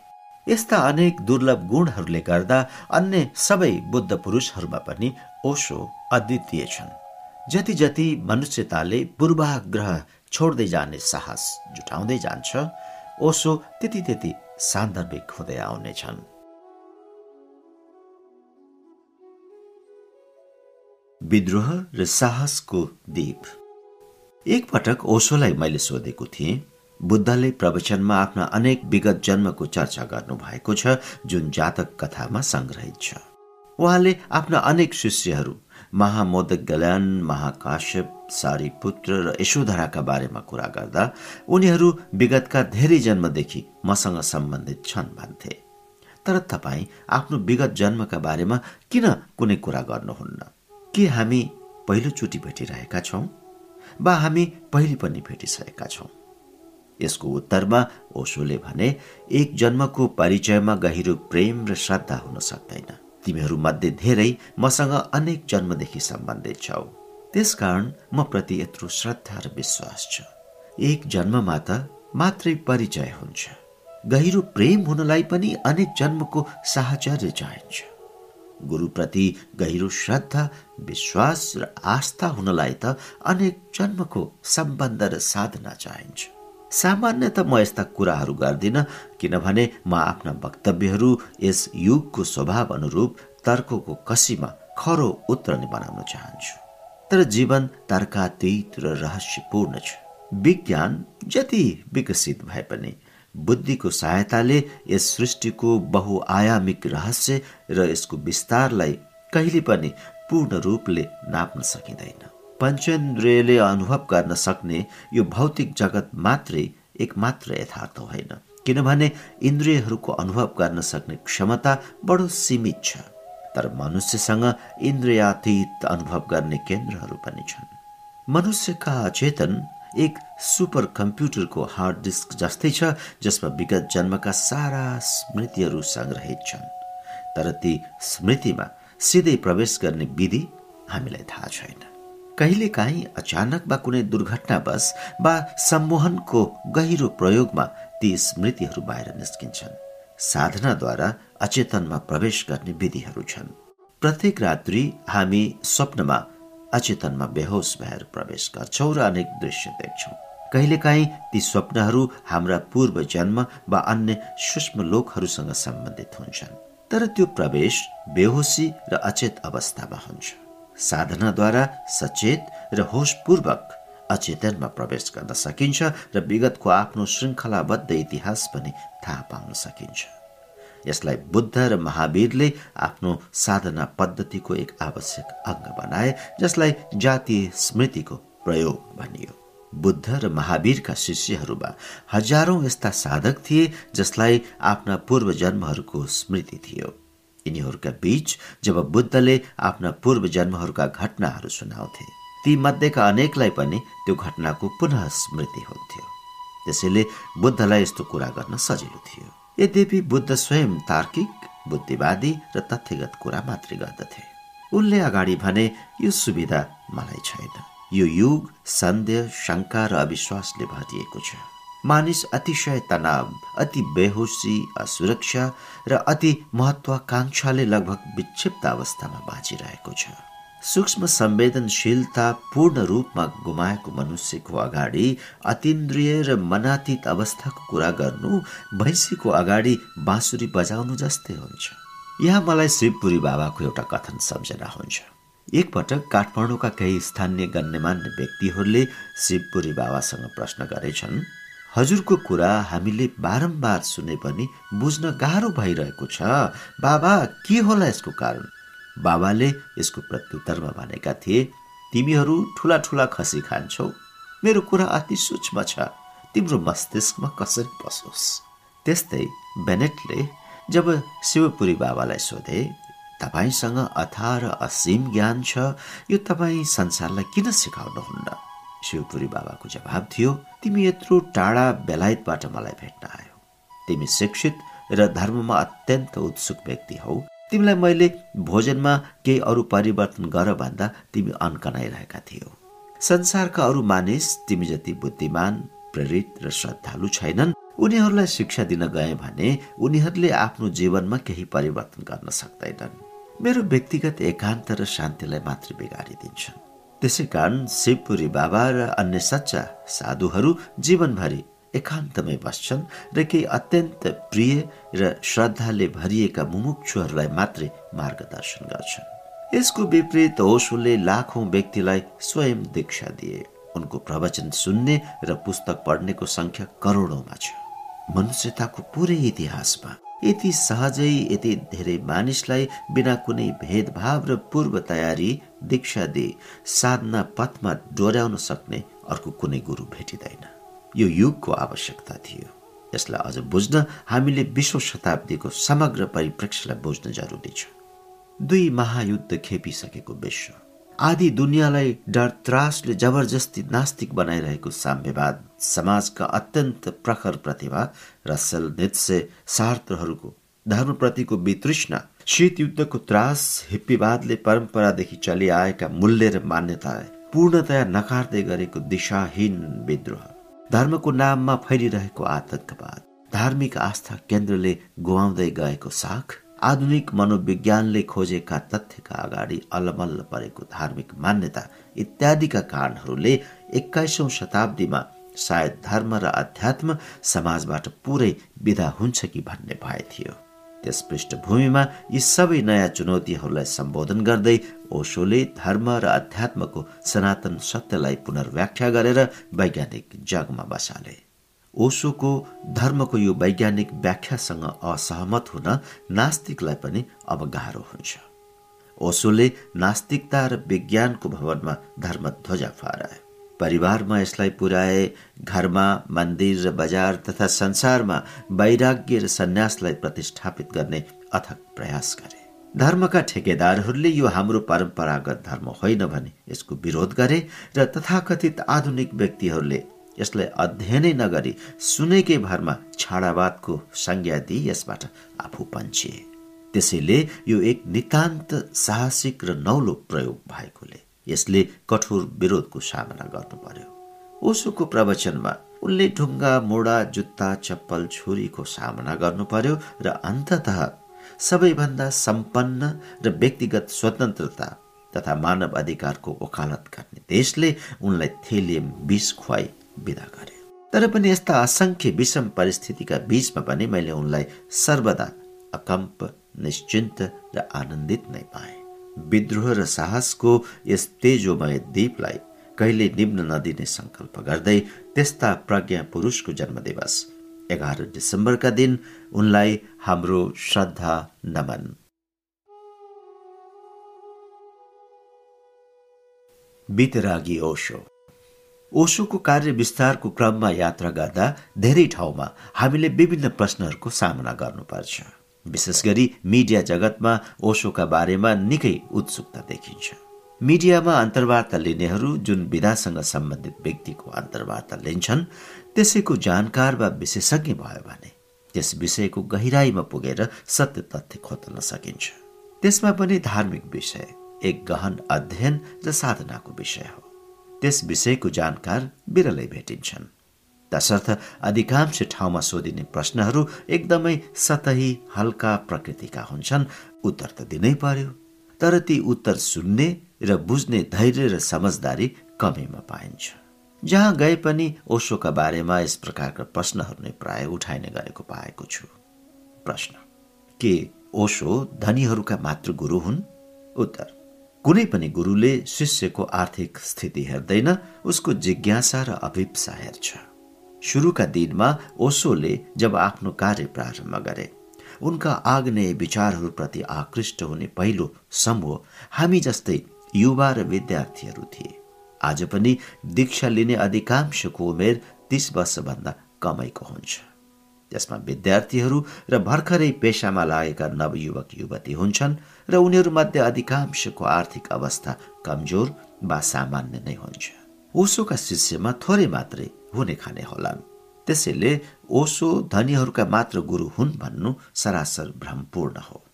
[SPEAKER 1] यस्ता अनेक दुर्लभ गुणहरूले गर्दा अन्य सबै बुद्ध पुरुषहरूमा पनि ओशो अद्वितीय छन्। जति जति मनुष्यताले पूर्वाग्रह छोड्दै जाने साहस जुटाउँदै जान्छ। ओशो त्यति त्यति सान्दर्भिक हुँदै आउनेछन्। विद्रोह र साहसको दीप। एकपटक ओसोलाई मैले सोधेको थिएँ बुद्धले प्रवचनमा आफ्ना अनेक विगत जन्मको चर्चा गर्नु भएको छ जुन जातक कथामा संग्रहित छ। उहाँले आफ्ना अनेक शिष्यहरू महामोदक गल्यान महाकाश्यप पुत्र र यशोधराका बारेमा कुरा गर्दा उनीहरू विगतका धेरै जन्मदेखि मसँग सम्बन्धित छन् भन्थे तर तपाईँ आफ्नो विगत जन्मका बारेमा किन कुनै कुरा गर्नुहुन्न के हामी पहिलोचोटि भेटिरहेका छौँ वा हामी पहिले पनि भेटिसकेका छौँ यसको उत्तरमा ओसोले भने एक जन्मको परिचयमा गहिरो प्रेम र श्रद्धा हुन सक्दैन तिमीहरू मध्ये धेरै मसँग अनेक जन्मदेखि सम्बन्धित छौ। त्यसकारण म प्रति यत्रो श्रद्धा र विश्वास छ। एक जन्ममा त मात्रै परिचय हुन्छ। गहिरो प्रेम हुनलाई पनि अनेक जन्मको साहचर्य चाहिन्छ। गुरुप्रति गहिरो श्रद्धा विश्वास र आस्था हुनलाई त अनेक जन्मको सम्बन्ध र साधना चाहिन्छ। सामान्यत म यस्ता कुराहरू गर्दिन किनभने म आफ्ना वक्तव्यहरू यस युगको स्वभाव अनुरूप तर्कको कसीमा खरो उत्रने बनाउन चाहन्छु। तर जीवन तर्कातीत र रहस्यपूर्ण छ। विज्ञान जति विकसित भए पनि बुद्धिको सहायताले यस सृष्टिको बहुआयामिक रहस्य र यसको विस्तारलाई कहिले पनि पूर्ण रूपले नाप्न सकिँदैन। पञ्चेन्द्रियले अनुभव गर्न सक्ने यो भौतिक जगत मात्रै एक मात्र यथार्थ होइन। किनभने इन्द्रियहरूको अनुभव गर्न सक्ने क्षमता बडो सीमित छ। तर मनुष्यसँग इन्द्रियातीत अनुभव गर्ने केन्द्रहरू पनि छन्। मनुष्यका अचेतन एक सुपर कम्प्युटरको हार्ड डिस्क जस्तै छ जसमा विगत जन्मका सारा स्मृतिहरू सङ्ग्रहित छन्। तर ती स्मृतिमा सिधै प्रवेश गर्ने विधि हामीलाई थाहा छैन। कहिले काहीँ अचानक वा कुनै दुर्घटनावश वा सम्मोहनको गहिरो प्रयोगमा ती स्मृतिहरू बाहिर निस्किन्छन्। साधनाद्वारा अचेतनमा प्रवेश गर्ने विधिहरू छन्। प्रत्येक रात्रि हामी स्वप्नमा अचेतनमा बेहोस भएर प्रवेश गर्छौँ र अनेक दृश्य देख्छौँ। कहिलेकाहीँ ती स्वप्नहरू हाम्रा पूर्व जन्म वा अन्य सूक्ष्म लोकहरूसँग सम्बन्धित हुन्छन्। तर त्यो प्रवेश बेहोसी र अचेत अवस्थामा हुन्छ। साधनाद्वारा सचेत र होसपूर्वक अचेतनमा प्रवेश गर्न सकिन्छ र विगतको आफ्नो श्रृङ्खलाबद्ध इतिहास पनि थाहा पाउन सकिन्छ। यसलाई बुद्ध र महावीरले आफ्नो साधना पद्धतिको एक आवश्यक अङ्ग बनाए जसलाई जातीय स्मृतिको प्रयोग भनियो। बुद्ध र महावीरका शिष्यहरूमा हजारौं यस्ता साधक थिए जसलाई आफ्ना पूर्व जन्महरूको स्मृति थियो। यिनीहरूका बीच जब बुद्धले आफ्ना पूर्व जन्महरूका घटनाहरू सुनाउँथे ती मध्येका अनेकलाई पनि त्यो घटनाको पुनः स्मृति हुन्थ्यो। त्यसैले बुद्धलाई यस्तो कुरा गर्न सजिलो थियो। यद्यपि बुद्ध स्वयं तार्किक बुद्धिवादी र तथ्यगत कुरा मात्रै गर्दथे। उनले अगाडि भने यो सुविधा मलाई छैन। यो युग सन्देह शङ्का र अविश्वासले भरिएको छ। मानिस अतिशय तनाव अति बेहोसी असुरक्षा र अति महत्वाकांक्षाले लगभग विक्षिप्त अवस्थामा बाँचिरहेको छ। सूक्ष्म संवेदनशीलता पूर्ण रूपमा गुमाएको मनुष्यको अगाडि अतिन्द्रिय र मनातीत अवस्थाको कुरा गर्नु भैँसीको अगाडि बाँसुरी बजाउनु जस्तै हुन्छ। यहाँ मलाई शिवपुरी बाबाको एउटा कथन सम्झना हुन्छ। एकपटक काठमाडौँका केही स्थानीय गण्यमान्य व्यक्तिहरूले शिवपुरी बाबासँग प्रश्न गरेछन् हजुरको कुरा हामीले बारम्बार सुने पनि बुझ्न गाह्रो भइरहेको छ। बाबा के होला यसको कारण? बाबाले यसको प्रत्युत्तरमा भनेका थिए तिमीहरू ठुला ठुला खसी खान्छौ। मेरो कुरा अति सूक्ष्म छ। तिम्रो मस्तिष्कमा कसरी पसोस् त्यस्तै बेनेटले जब शिवपुरी बाबालाई सोधे तपाईँसँग अथा र असीम ज्ञान छ। यो तपाईँ संसारलाई किन सिकाउनुहुन्न? शिवपुरी बाबाको जवाब थियो तिमी यत्रो टाढा बेलायतबाट मलाई भेट्न आयो। तिमी शिक्षित र धर्ममा अत्यन्त उत्सुक व्यक्ति हौ। तिमीलाई मैले भोजनमा केही अरू परिवर्तन गर भन्दा तिमी अन्कनाइरहेका थियौ। संसारका अरू मानिस तिमी जति बुद्धिमान प्रेरित र श्रद्धालु छैनन् उनीहरूलाई शिक्षा दिन गए भने उनीहरूले आफ्नो जीवनमा केही परिवर्तन गर्न सक्दैनन्। मेरो व्यक्तिगत एकान्त र शान्तिलाई मात्र बिगारिदिन्छन्। त्यसै कारण शिवपुरी बाबा र अन्य सच्चा साधुहरू जीवनभरि एकान्तमै बस्छन् र केही अत्यन्त प्रिय र श्रद्धाले भरिएका मुमुक्षुहरूलाई मात्रै मार्गदर्शन गर्छन्। यसको विपरीत ओशोले लाखौं व्यक्तिलाई स्वयं दीक्षा दिए। उनको प्रवचन सुन्ने र पुस्तक पढ्नेको संख्या करोडौंमा छ। मनुष्यताको पुरै इतिहासमा यति सहजै यति धेरै मानिसलाई बिना कुनै भेदभाव र पूर्व तयारी दीक्षा दिए साधना पथमा डोर्याउन सक्ने अर्को कुनै गुरु भेटिँदैन। यो युगको आवश्यकता थियो। यसलाई अझ बुझ्न हामीले विश्व शताब्दीको समग्र परिप्रेक्ष्यलाई बुझ्न जरुरी छ। दुई महायुद्ध खेपिसकेको विश्व। आदि दुनियाँलाई डर त्रासले जबरजस्ती नास्तिक बनाइरहेको साम्यवाद समाजका अत्यन्त प्रखर प्रतिभा रसल नित्से सार्थहरूको धर्मप्रतिको वितृष्णा शीत युद्धको त्रास हिप्पीवादले परम्परादेखि चलिआएका मूल्य र मान्यतालाई पूर्णतया नकार्दै गरेको दिशाहीन विद्रोह धर्मको नाममा फैलिरहेको आतंकवाद धार्मिक आस्था केन्द्रले गुवाउँदै गएको साख आधुनिक मनोविज्ञानले खोजेका तथ्यका अगाडि अल्लमल्ल परेको धार्मिक मान्यता इत्यादिका कारणहरूले एक्काइसौं शताब्दीमा सायद धर्म र अध्यात्म समाजबाट पुरै विदा हुन्छ कि भन्ने भए थियो। त्यस पृष्ठभूमिमा यी सबै नयाँ चुनौतीहरूलाई सम्बोधन गर्दै ओशोले धर्म र अध्यात्मको सनातन सत्यलाई पुनर्व्याख्या गरेर वैज्ञानिक जगमा बसाले। ओसोको धर्मको यो वैज्ञानिक व्याख्यासँग असहमत हुन नास्तिकलाई पनि अब गाह्रो हुन्छ। ओसोले नास्तिकता र विज्ञानको भवनमा धर्म ध्वजा फहराए। परिवारमा यसलाई पुर्याए घरमा मन्दिर र बजार तथा संसारमा वैराग्य र सन्यासलाई प्रतिष्ठापित गर्ने अथक प्रयास गरे। धर्मका ठेकेदारहरूले यो हाम्रो परम्परागत धर्म होइन भने यसको विरोध गरे र तथाकथित आधुनिक व्यक्तिहरूले यसलाई अध्ययनै नगरी सुनेकै भरमा छाडावादको संज्ञा दिई यसबाट आफू पन्छिए त्यसैले यो एक नितान्त साहसिक र नौलो प्रयोग भएकोले यसले कठोर विरोधको सामना गर्नु पर्यो ओसोको प्रवचनमा उनले ढुङ्गा मोडा जुत्ता चप्पल छुरीको सामना गर्नु पर्यो र अन्तत सबैभन्दा सम्पन्न र व्यक्तिगत स्वतन्त्रता तथा मानव अधिकारको वकालत गर्ने देशले उनलाई थेलियम विष खुवाई विदा गरे। तर पनि यस्ता असङ्ख्य विषम परिस्थितिका बीचमा पनि मैले उनलाई सर्वदा अकम्प निश्चिन्त र आनन्दित नै पाएँ। विद्रोह र साहसको यस तेजोमय द्वीपलाई कहिले निम्न नदिने सङ्कल्प गर्दै त्यस्ता प्रज्ञा पुरुषको जन्मदिवस एघार डिसेम्बरका दिन उनलाई हाम्रो श्रद्धा नमन। बितरागी ओशो। ओसोको कार्य विस्तारको क्रममा यात्रा गर्दा धेरै ठाउँमा हामीले विभिन्न प्रश्नहरूको सामना गर्नुपर्छ। विशेष गरी मिडिया जगतमा ओसोका बारेमा निकै उत्सुकता देखिन्छ। मिडियामा अन्तर्वार्ता लिनेहरू जुन विधासँग सम्बन्धित व्यक्तिको अन्तर्वार्ता लिन्छन् त्यसैको जानकार वा विशेषज्ञ भयो भने त्यस विषयको गहिराईमा पुगेर सत्य तथ्य खोज्न सकिन्छ। त्यसमा पनि धार्मिक विषय एक गहन अध्ययन र साधनाको विषय हो। त्यस विषयको जानकार बिरलै भेटिन्छन्। तसर्थ अधिकांश ठाउँमा सोधिने प्रश्नहरू एकदमै सतही हल्का प्रकृतिका हुन्छन्। उत्तर त दिनै पर्यो तर ती उत्तर सुन्ने र बुझ्ने धैर्य र समझदारी कमीमा पाइन्छ। जहाँ गए पनि ओसोका बारेमा यस प्रकारका प्रश्नहरू नै प्राय उठाइने गरेको पाएको छु। प्रश्न के ओसो धनीहरूका मात्र गुरु हुन्? उत्तर कुनै पनि गुरुले शिष्यको आर्थिक स्थिति हेर्दैन उसको जिज्ञासा र अभिप्सा हेर्छ। सुरुका दिनमा ओसोले जब आफ्नो कार्य प्रारम्भ गरे उनका आग्नेय विचारहरूप्रति आकृष्ट हुने पहिलो समूह हामी जस्तै युवा र विद्यार्थीहरू थिए। आज पनि दीक्षा लिने अधिकांशको उमेर तीस वर्षभन्दा कमैको हुन्छ। त्यसमा विद्यार्थीहरू र भर्खरै पेसामा लागेका नवयुवक युवती हुन्छन्। र उनीहरूमध्ये अधिकांशको आर्थिक अवस्था कमजोर वा सामान्य नै हुन्छ। ओसोका शिष्यमा थोरै मात्रै हुने खाने होलान्। त्यसैले ओसो धनीहरूका मात्र गुरु हुन् भन्नु सरासर भ्रमपूर्ण हो।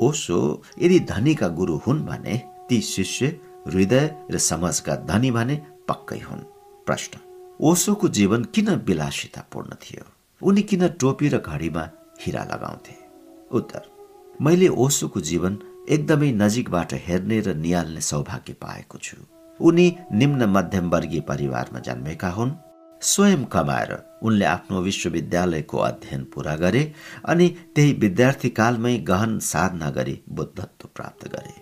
[SPEAKER 1] ओसो यदि धनीका गुरु हुन् भने ती शिष्य हृदय र समाजका धनी भने पक्कै हुन्। प्रश्न। ओसोको जीवन किन विलासितापूर्ण थियो? उनी किन टोपी र घडीमा हिरा लगाउँथे? उत्तर। मैले ओसोको जीवन एकदमै नजिकबाट हेर्ने र निहाल्ने सौभाग्य पाएको छु। उनी निम्न मध्यम वर्गीय परिवारमा जन्मेका हुन्। स्वयं कमाएर उनले आफ्नो विश्वविद्यालयको अध्ययन पूरा गरे अनि त्यही विद्यार्थी कालमै गहन साधना गरी बुद्धत्व प्राप्त गरे।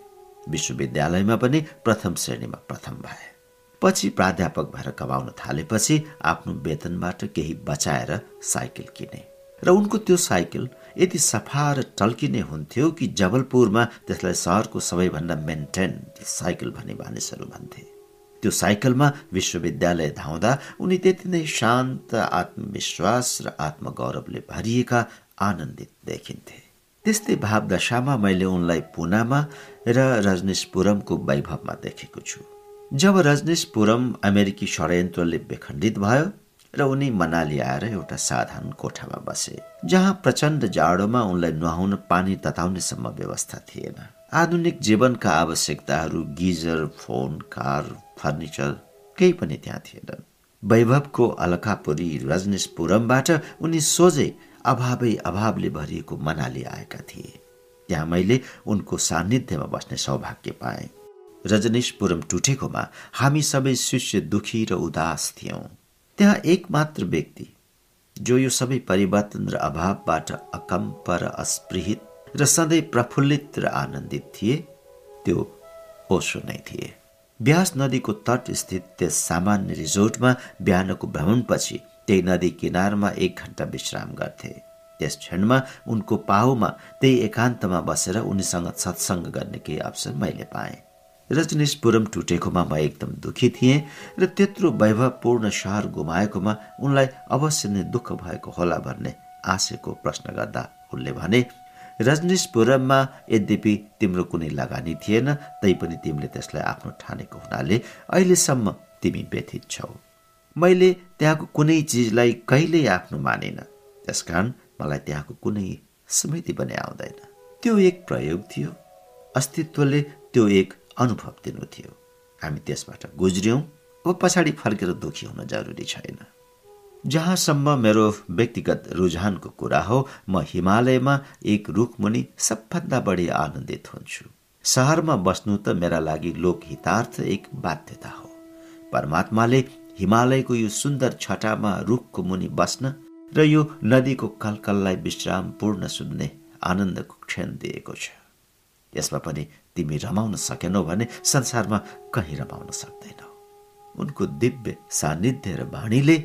[SPEAKER 1] विश्वविद्यालयमा पनि प्रथम श्रेणीमा प्रथम भए। पछि प्राध्यापक भएर कमाउन थालेपछि आफ्नो वेतनबाट केही बचाएर साइकल किने। र उनको त्यो साइकल यति सफा र टल्किने हुन्थ्यो कि जबलपुरमा त्यसलाई सहरको सबैभन्दा मेन्टेन साइकल भन्ने मानिसहरू भन्थे। त्यो साइकलमा विश्वविद्यालय धाउँदा उनी त्यति नै शान्त आत्मविश्वास र आत्मगौरवले भरिएका आनन्दित देखिन्थे। त्यस्तै भावदशामा मैले उनलाई पुनामा र रजनीशपुरमको वैभवमा देखेको छु। जब रजनीशपुरम अमेरिकी षड्यन्त्रले बेखण्डित भयो र उनी मनाली आएर एउटा साधारण कोठामा बसे जहाँ प्रचण्ड जाडोमा उनलाई नुहाउन पानी तताउनेसम्म व्यवस्था थिएन। आधुनिक जीवनका आवश्यकताहरू गिजर फोन कार फर्निचर केही पनि त्यहाँ थिएनन्। वैभवको अलकापुरी रजनीशपुरमबाट उनी सोझै अभावै अभावले भरिएको मनाली आएका थिए। त्यहाँ मैले उनको सान्निध्यमा बस्ने सौभाग्य पाएँ। रजनीशपुरम टुटेकोमा हामी सबै शिष्य दुखी र उदास थियौँ। त्यहाँ एक मात्र व्यक्ति जो यो सबै परिवर्तन र अभावबाट अकम्प र अस्पृहित र सधैँ प्रफुल्लित र आनन्दित थिए त्यो ओसो नै थिए। ब्यास नदीको तट स्थित त्यस सामान्य रिजोर्टमा बिहानको भ्रमणपछि त्यही नदी किनारमा एक घन्टा विश्राम गर्थे। त्यस क्षणमा उनको पाहुमा त्यही एकान्तमा बसेर उनीसँग सत्सङ्ग गर्ने केही अवसर मैले पाएँ। रजनीशपुरम टुटेकोमा म एकदम दुखी थिएँ र त्यत्रो वैभवपूर्ण सहर गुमाएकोमा उनलाई अवश्य नै दुःख भएको होला भन्ने आशयको प्रश्न गर्दा उनले भने रजनीशपुरममा यद्यपि तिम्रो कुनै लगानी थिएन तैपनि तिमीले त्यसलाई आफ्नो ठानेको हुनाले अहिलेसम्म तिमी व्यथित छौ। मैले त्यहाँको कुनै चिजलाई कहिल्यै आफ्नो मानिन। त्यसकारण मलाई त्यहाँको कुनै स्मृति पनि आउँदैन। त्यो एक प्रयोग थियो। अस्तित्वले त्यो एक अनुभव दिनु थियो। हामी त्यसबाट गुज्रियौँ अब पछाडि फर्केर दुखी हुन जरुरी छैन। जहाँसम्म मेरो व्यक्तिगत रुझानको कुरा हो म हिमालयमा एक रुखमुनि सबभन्दा बढी आनन्दित हुन्छु। सहरमा बस्नु त मेरा लागि लोकहितार्थ एक बाध्यता हो। परमात्माले हिमालयको यो सुन्दर छटामा रुखको मुनि बस्न र यो नदीको कलकललाई विश्रामपूर्ण सुन्ने आनन्दको क्षण दिएको छ। यसमा पनि तिमी रमाउन सकेनौ भने संसारमा कहीँ रमाउन सक्दैनौ। उनको दिव्य सान्निध्य र वाणीले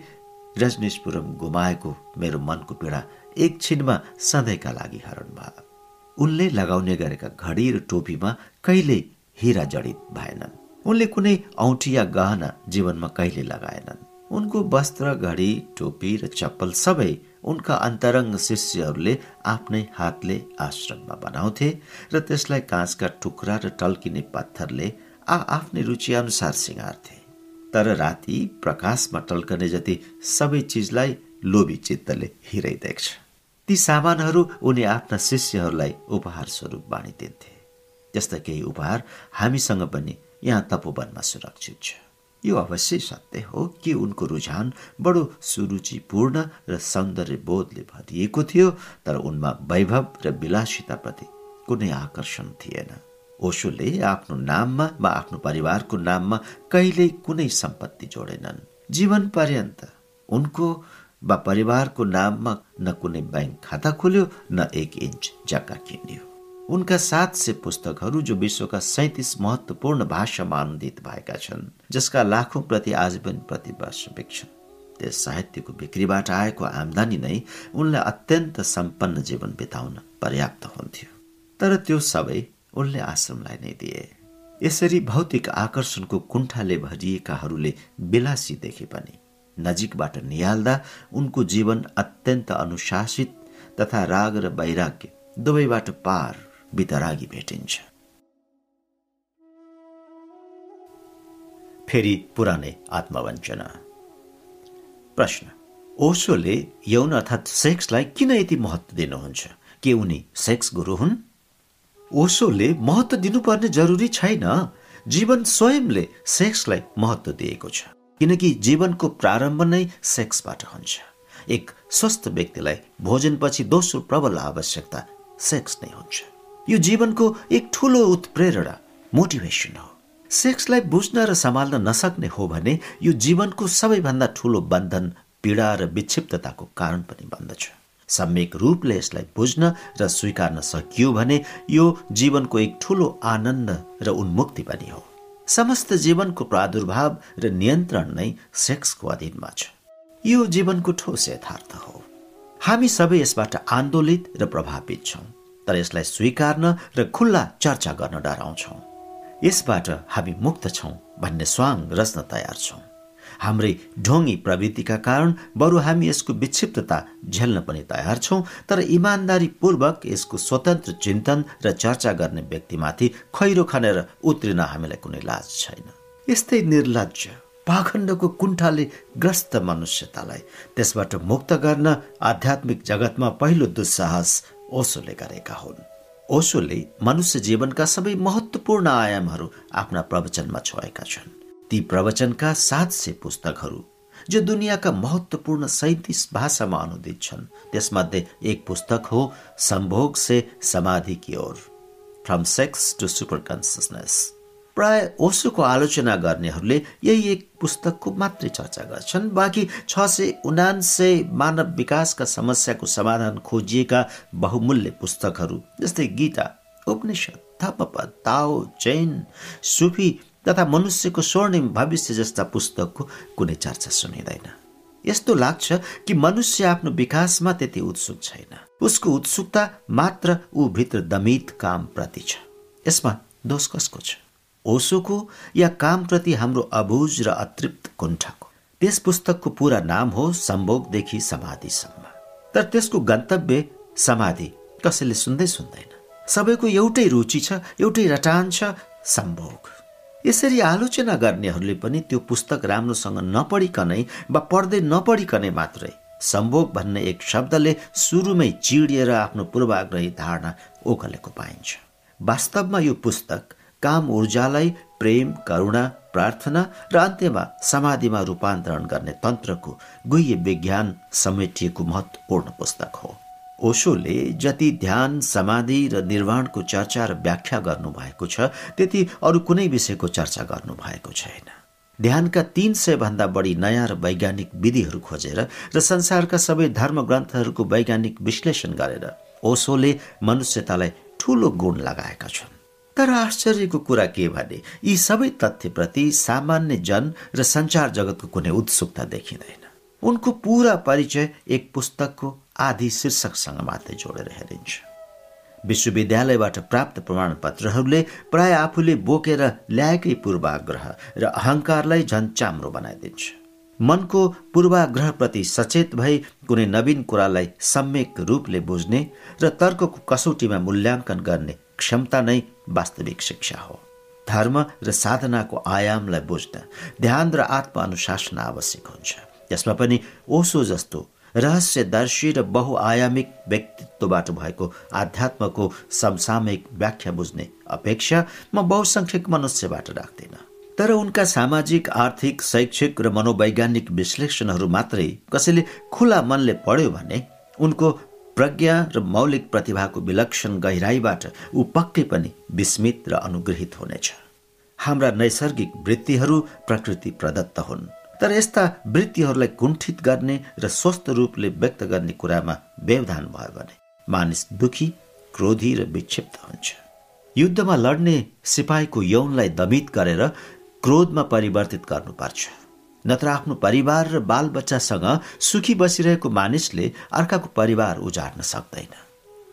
[SPEAKER 1] रजनीशपुरम गुमाएको मेरो मनको पीडा एकछिनमा सधैँका लागि हरण भयो। उनले लगाउने गरेका घडी र टोपीमा कहिल्यै हिरा जडित भएनन्। उनले कुनै औँठी या गहना जीवनमा कहिले लगाएनन्। उनको वस्त्र घडी टोपी र चप्पल सबै उनका अन्तरङ्ग शिष्यहरूले आफ्नै हातले आश्रममा बनाउँथे र त्यसलाई काँचका टुक्रा र टल्किने पत्थरले आ आफ्नै रुचि अनुसार सिँगार्थे। तर राति प्रकाशमा टल्कने जति सबै चिजलाई लोभी चित्तले हिरै देख्छ ती सामानहरू उनी आफ्ना शिष्यहरूलाई उपहार स्वरूप बाँडिदिन्थे। त्यस्ता केही उपहार हामीसँग पनि यहाँ तपोवनमा सुरक्षित छ। यो अवश्य सत्य हो कि उनको रुझान बडो सुरुचिपूर्ण र सौन्दर्य बोधले भरिएको थियो तर उनमा वैभव र विलासिताप्रति कुनै आकर्षण थिएन। ओशोले आफ्नो नाममा वा आफ्नो परिवारको नाममा कहिल्यै कुनै सम्पत्ति जोडेनन्। जीवन पर्यन्त उनको वा परिवारको नाममा न कुनै ब्याङ्क खाता खोल्यो न एक इन्च जग्गा किन्यो। उनका सात सय पुस्तकहरू जो विश्वका सैतिस महत्वपूर्ण भाषामा अनुदित भएका छन् जसका लाखौं प्रति आजीवन प्रति वर्ष बिक्छन् त्यस साहित्यको बिक्रीबाट आएको आमदानी नै उनलाई अत्यन्त सम्पन्न जीवन बिताउन पर्याप्त हुन्थ्यो। तर त्यो सबै उनले आश्रमलाई नै दिए। यसरी भौतिक आकर्षणको कुण्ठाले भरिएकाहरूले विलासी देखे पनि नजिकबाट निहाल्दा उनको जीवन अत्यन्त अनुशासित तथा राग र वैराग्य दुवैबाट पार वितरागी भेटिन्छ फेरि पुरानै आत्मवञ्चना प्रश्न ओसोले यौन अर्थात् सेक्सलाई किन यति महत्व दिनुहुन्छ के उनी सेक्स गुरु हुन् ओसोले महत्व दिनुपर्ने जरुरी छैन जीवन स्वयंले सेक्सलाई महत्व दिएको छ किनकि जीवनको प्रारम्भ नै सेक्सबाट हुन्छ एक स्वस्थ व्यक्तिलाई भोजनपछि दोस्रो प्रबल आवश्यकता सेक्स नै हुन्छ यो जीवनको एक ठुलो उत्प्रेरणा मोटिभेसन हो। सेक्सलाई बुझ्न र सम्हाल्न नसक्ने हो भने यो जीवनको सबैभन्दा ठुलो बन्धन पीडा र विक्षिप्तताको कारण पनि बन्दछ। सम्यक रूपले यसलाई बुझ्न र स्वीकार्न सकियो भने यो जीवनको एक ठुलो आनन्द र उन्मुक्ति पनि हो। समस्त जीवनको प्रादुर्भाव र नियन्त्रण नै सेक्सको अधीनमा छ। यो जीवनको ठोस यथार्थ हो। हामी सबै यसबाट आन्दोलित र प्रभावित छौँ। तर यसलाई स्वीकार्न र खुल्ला चर्चा गर्न डराउँछौँ। यसबाट हामी मुक्त छौँ भन्ने स्वाङ रच्न तयार छौँ। हाम्रै ढोङ्गी प्रवृत्तिका कारण बरु हामी यसको विक्षिप्तता झेल्न पनि तयार छौँ तर इमान्दारीपूर्वक यसको स्वतन्त्र चिन्तन र चर्चा गर्ने व्यक्तिमाथि खैरो खनेर उत्रिन हामीलाई कुनै लाज छैन। यस्तै निर्लज पाखण्डको कुण्ठाले ग्रस्त मनुष्यतालाई त्यसबाट मुक्त गर्न आध्यात्मिक जगतमा पहिलो दुस्साहस ओसोले गरेका हुन्। ओसोले मनुष्य जीवनका सबै महत्वपूर्ण आयामहरू आफ्ना प्रवचनमा छोएका छन्। ती प्रवचनका सात सय पुस्तकहरू जो दुनियाँका महत्वपूर्ण सैतिस भाषामा अनुदित छन् त्यसमध्ये एक पुस्तक हो सम्भोग से समाधि की ओर from sex to super consciousness प्राय ओसोको आलोचना गर्नेहरूले यही एक पुस्तकको मात्रै चर्चा गर्छन्। बाँकी छ सय उनान्सय मानव विकासका समस्याको समाधान खोजिएका बहुमूल्य पुस्तकहरू जस्तै गीता उपनिषद थपपद ताओ जैन सुफी तथा मनुष्यको स्वर्णिम भविष्य जस्ता पुस्तकको कुनै चर्चा सुनिँदैन। यस्तो लाग्छ कि मनुष्य आफ्नो विकासमा त्यति उत्सुक छैन। उसको उत्सुकता मात्र ऊ भित्र दमित कामप्रति छ। यसमा दोष कसको छ? ओसोको या कामप्रति हाम्रो अबुझ र अतृप्त कुण्ठको। त्यस पुस्तकको पुरा नाम हो सम्भोगदेखि समाधिसम्म। तर त्यसको गन्तव्य समाधि कसैले सुन्दै सुन्दैन। सबैको एउटै रुचि छ एउटै रटान छ सम्भोग। यसरी आलोचना गर्नेहरूले पनि त्यो पुस्तक राम्रोसँग नपढिकनै वा पढ्दै नपढिकनै मात्रै सम्भोग भन्ने एक शब्दले सुरुमै चिडिएर आफ्नो पूर्वाग्रही धारणा ओकलेको पाइन्छ। वास्तवमा यो पुस्तक काम ऊर्जालाई प्रेम करुणा प्रार्थना र अन्त्यमा समाधिमा रूपान्तरण गर्ने तन्त्रको गुह्य विज्ञान समेटिएको महत्वपूर्ण पुस्तक हो। ओशोले जति ध्यान समाधि र निर्वाणको चर्चा र व्याख्या गर्नुभएको छ त्यति अरू कुनै विषयको चर्चा गर्नुभएको छैन। ध्यानका तीन सय भन्दा बढी नयाँ र वैज्ञानिक विधिहरू खोजेर र संसारका सबै धर्म ग्रन्थहरूको वैज्ञानिक विश्लेषण गरेर ओशोले मनुष्यतालाई ठूलो गुण लगाएका छन्। तर आश्चर्यको कुरा के भने यी सबै तथ्यप्रति सामान्य जन र संचार जगतको कुनै उत्सुकता देखिँदैन। उनको पुरा परिचय एक पुस्तकको आदि शीर्षकसँग मात्रै जोडेर हेरिन्छ। विश्वविद्यालयबाट प्राप्त प्रमाणपत्रहरूले प्राय आफूले बोकेर ल्याएकै पूर्वाग्रह र अहङ्कारलाई झन् चाम्रो बनाइदिन्छ। मनको पूर्वाग्रहप्रति सचेत भई कुनै नवीन कुरालाई सम्यक रूपले बुझ्ने र तर्कको कसौटीमा मूल्याङ्कन गर्ने क्षमता नै वास्तविक शिक्षा हो। धर्म र साधनाको आयामलाई बुझ्न ध्यान र आत्म अनुशासन आवश्यक हुन्छ। यसमा पनि ओसो जस्तो रहस्यदर्शी र बहुआयामिक व्यक्तित्वबाट भएको आध्यात्मको समसामयिक व्याख्या बुझ्ने अपेक्षा म बहुसङ्ख्यक मनुष्यबाट राख्दिन। तर उनका सामाजिक आर्थिक शैक्षिक र मनोवैज्ञानिक विश्लेषणहरू मात्रै कसैले खुला मनले पढ्यो भने उनको प्रज्ञा र मौलिक प्रतिभाको विलक्षण गहिराईबाट ऊ पक्कै पनि विस्मित र अनुग्रहित हुनेछ। हाम्रा नैसर्गिक वृत्तिहरू प्रकृति प्रदत्त हुन् तर यस्ता वृत्तिहरूलाई कुण्ठित गर्ने र स्वस्थ रूपले व्यक्त गर्ने कुरामा व्यवधान भयो भने मानिस दुखी क्रोधी र विक्षिप्त हुन्छ। युद्धमा लड्ने सिपाहीको यौनलाई दमित गरेर क्रोधमा परिवर्तित गर्नुपर्छ। नत्र आफ्नो परिवार र बालबच्चासँग सुखी बसिरहेको मानिसले अर्काको परिवार उजाड्न सक्दैन।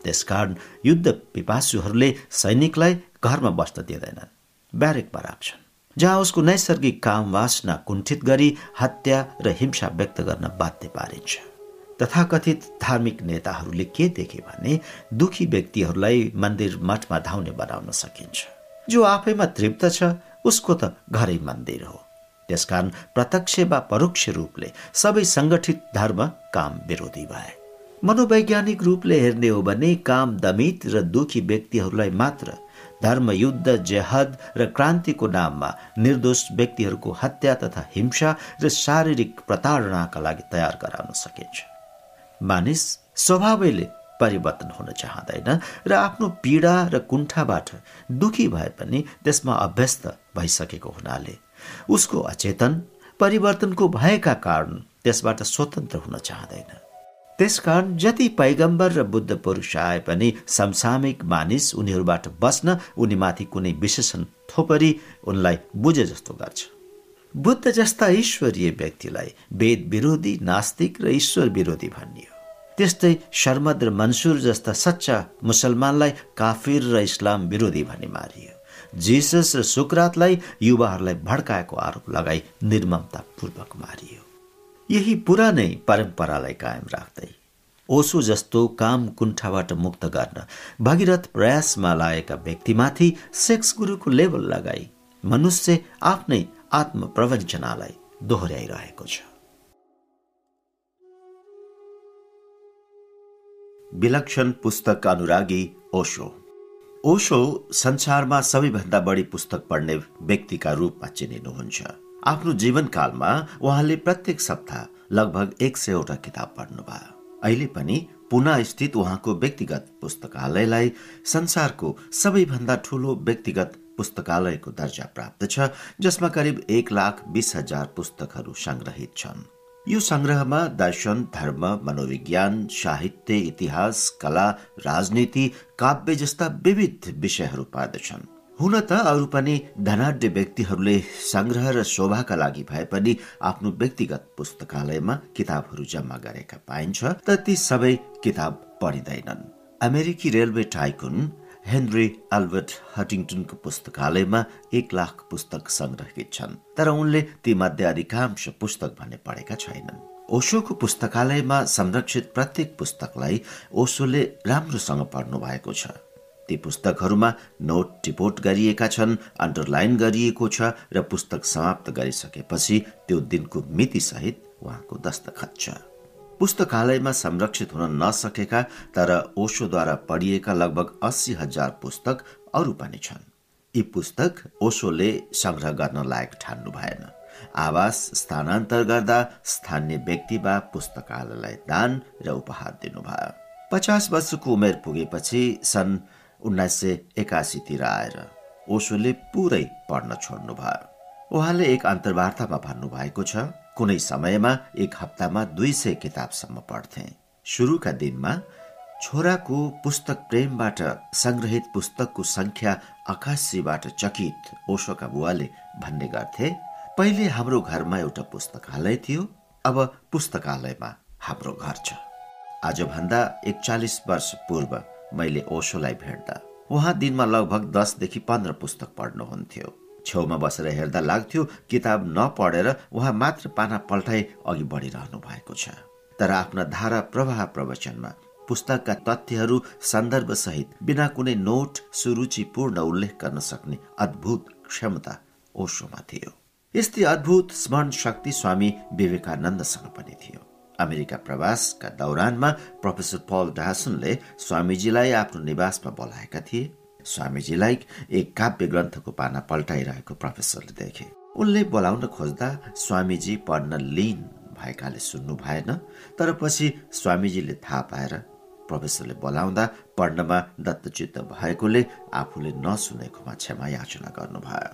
[SPEAKER 1] त्यसकारण युद्ध पिपासुहरूले सैनिकलाई घरमा बस्न दिँदैनन्। ब्यारेकमा राख्छन् जहाँ उसको नैसर्गिक काम वासना कुण्ठित गरी हत्या र हिंसा व्यक्त गर्न बाध्य पारिन्छ। तथाकथित धार्मिक नेताहरूले के देखे भने दुखी व्यक्तिहरूलाई मन्दिर मठमा धाउने बनाउन सकिन्छ। जो आफैमा तृप्त छ उसको त घरै मन्दिर हो। त्यसकारण प्रत्यक्ष वा परोक्ष रूपले सबै सङ्गठित धर्म काम विरोधी भए। मनोवैज्ञानिक रूपले हेर्ने हो भने काम दमित र दुखी व्यक्तिहरूलाई मात्र धर्मयुद्ध जेहद र क्रान्तिको नाममा निर्दोष व्यक्तिहरूको हत्या तथा हिंसा र शारीरिक प्रताडनाका लागि तयार गराउन सकिन्छ। मानिस स्वभावैले परिवर्तन हुन चाहँदैन र आफ्नो पीडा र कुण्ठाबाट दुखी भए पनि त्यसमा अभ्यस्त भइसकेको हुनाले उसको अचेतन परिवर्तनको भएका कारण त्यसबाट स्वतन्त्र हुन चाहँदैन। त्यसकारण जति पैगम्बर र बुद्ध पुरुष आए पनि समसामिक मानिस उनीहरूबाट बस्न उनीमाथि कुनै विशेषण थोपरी उनलाई बुझे जस्तो गर्छ। बुद्ध जस्ता ईश्वरीय व्यक्तिलाई वेद विरोधी नास्तिक र ईश्वर विरोधी भनियो। त्यस्तै शर्मद र मनसुर जस्ता सच्चा मुसलमानलाई काफिर र इस्लाम विरोधी भनी मारियो जिसस र सुकरातलाई युवाहरूलाई भड्काएको आरोप लगाई निर्ममतापूर्वक मारियो। यही पुरानै परम्परालाई कायम राख्दै ओसो जस्तो काम कुण्ठाबाट मुक्त गर्न भगीरथ प्रयासमा लागेका व्यक्तिमाथि सेक्स गुरुको लेबल लगाई मनुष्य आफ्नै आत्मप्रवञ्चनालाई दोहोऱ्याइरहेको छ। विलक्षण पुस्तक अनुरागी ओशो ओशो संसारमा सबैभन्दा बढी पुस्तक पढ्ने व्यक्तिका रूपमा चिनिनुहुन्छ। आफ्नो जीवनकालमा उहाँले प्रत्येक सप्ताह लगभग एक सयवटा किताब पढ्नुभयो। अहिले पनि पुनः स्थित उहाँको व्यक्तिगत पुस्तकालयलाई संसारको सबैभन्दा ठूलो व्यक्तिगत पुस्तकालयको दर्जा प्राप्त छ जसमा करिब एक लाख बिस हजार पुस्तकहरू संग्रहित छन्। यो संग्रहमा दर्शन धर्म मनोविज्ञान साहित्य इतिहास कला राजनीति काव्य जस्ता विविध विषयहरू पर्दछन्। हुन त अरू पनि धनाढ्य व्यक्तिहरूले संग्रह र शोभाका लागि भए पनि आफ्नो व्यक्तिगत पुस्तकालयमा किताबहरू जम्मा गरेका पाइन्छ त ती सबै किताब पढिँदैनन्। अमेरिकी रेलवे टाइकुन हेनरी अल्बर्ट हटिङटनको पुस्तकालयमा एक लाख पुस्तक संग्रहित छन् तर उनले ती मध्ये अधिकांश पुस्तक भने पढेका छैनन्। ओशोको पुस्तकालयमा संरक्षित प्रत्येक पुस्तकलाई ओशोले राम्रोसँग पढ्नु भएको छ। ती पुस्तकहरूमा नोट टिपोट गरिएका छन् अन्डरलाइन गरिएको छ र पुस्तक समाप्त गरिसकेपछि त्यो दिनको मिति सहित उहाँको दस्तखत छ। पुस्तकालयमा संरक्षित हुन नसकेका तर ओशोद्वारा पढिएका लगभग अस्सी हजार पुस्तक अरू पनि छन्। यी पुस्तक ओशोले संग्रह गर्न लायक ठान्नु भएन। आवास स्थानान्तर गर्दा स्थानीय व्यक्ति वा पुस्तकालयलाई दान र उपहार दिनुभयो। पचास वर्षको उमेर पुगेपछि सन् उन्नाइस सय एकासीतिर आएर ओशोले पुरै पढ्न छोड्नुभयो। उहाँले एक अन्तर्वार्तामा भन्नुभएको छ कुनै समयमा एक हप्तामा दुई सय किताबसम्म पढ्थे। सुरुका दिनमा छोराको पुस्तक प्रेमबाट संग्रहित पुस्तकको संख्या आकाशीबाट चकित ओशोका बुवाले भन्ने गर्थे पहिले हाम्रो घरमा एउटा पुस्तकालय थियो अब पुस्तकालयमा हाम्रो घर छ। आजभन्दा एकचालिस वर्ष पूर्व मैले ओशोलाई भेट्दा उहाँ दिनमा लगभग दसदेखि पन्ध्र पुस्तक पढ्नुहुन्थ्यो। छेउमा बसेर हेर्दा लाग्थ्यो किताब नपढेर उहाँ मात्र पाना पल्टाइ अघि बढिरहनु भएको छ। तर आफ्ना धारा प्रवाह प्रवचनमा पुस्तकका तथ्यहरू सन्दर्भ सहित बिना कुनै नोट सुरुचिपूर्ण उल्लेख गर्न सक्ने अद्भुत क्षमता ओशोमा थियो। यस्तै अद्भुत स्मरण शक्ति स्वामी विवेकानन्दसँग पनि थियो। अमेरिका प्रवासका दौरानमा प्रोफेसर पल डासनले स्वामीजीलाई आफ्नो निवासमा बोलाएका थिए। स्वामीजीलाई एक काव्य ग्रन्थको पाना पल्टाइरहेको प्रोफेसरले देखे। उनले बोलाउन खोज्दा स्वामीजी पढ्न लिन भएकाले सुन्नु भएन तर पछि स्वामीजीले थाहा पाएर प्रोफेसरले बोलाउँदा पढ्नमा दत्तचित्त भएकोले आफूले नसुनेकोमा क्षमा याचना गर्नुभयो।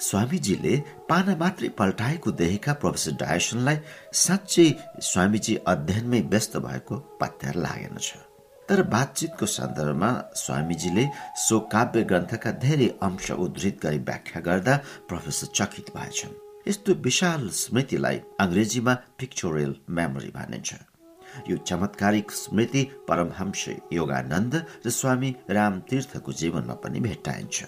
[SPEAKER 1] स्वामीजीले पाना मात्रै पल्टाएको देखेका प्रोफेसर डायसनलाई साँच्चै स्वामीजी अध्ययनमै व्यस्त भएको पत्यार लागेन छ। तर बातचितको सन्दर्भमा स्वामीजीले सो काव्य ग्रन्थका धेरै अंश उद्धृत गरी व्याख्या गर्दा प्रोफेसर चकित भएछन्। यस्तो विशाल स्मृतिलाई अङ्ग्रेजीमा पिक्चोरियल मेमोरी भनिन्छ। यो चमत्कारिक स्मृति परमहंस योगानन्द र स्वामी राम तीर्थको जीवनमा पनि भेट्टाइन्छ।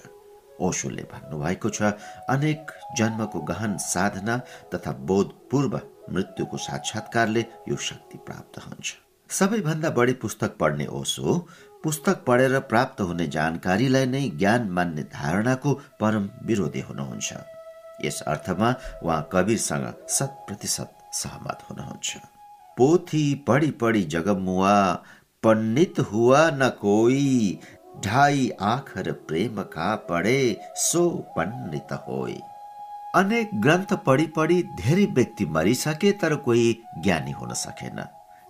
[SPEAKER 1] ओशोले भन्नुभएको छ अनेक जन्मको गहन साधना तथा बोधपूर्व मृत्युको साक्षात्कारले यो शक्ति प्राप्त हुन्छ। सबैभन्दा बढी पुस्तक पढ्ने ओसो पुस्तक पढेर प्राप्त हुने जानकारीलाई नै ज्ञान मान्ने धारणाको परम विरोधी हुनुहुन्छ। यस अर्थमा उहाँ कवीरसँग शत प्रतिशत सहमत हुनुहुन्छ। पोथी पढी पढी जगमुआ पण्डित हुआ न कोई ढाई आखर प्रेम का पढे सो पण्डित होई। अनेक ग्रन्थ पढी पढी धेरै व्यक्ति मरिसके तर कोही ज्ञानी हुन सकेन।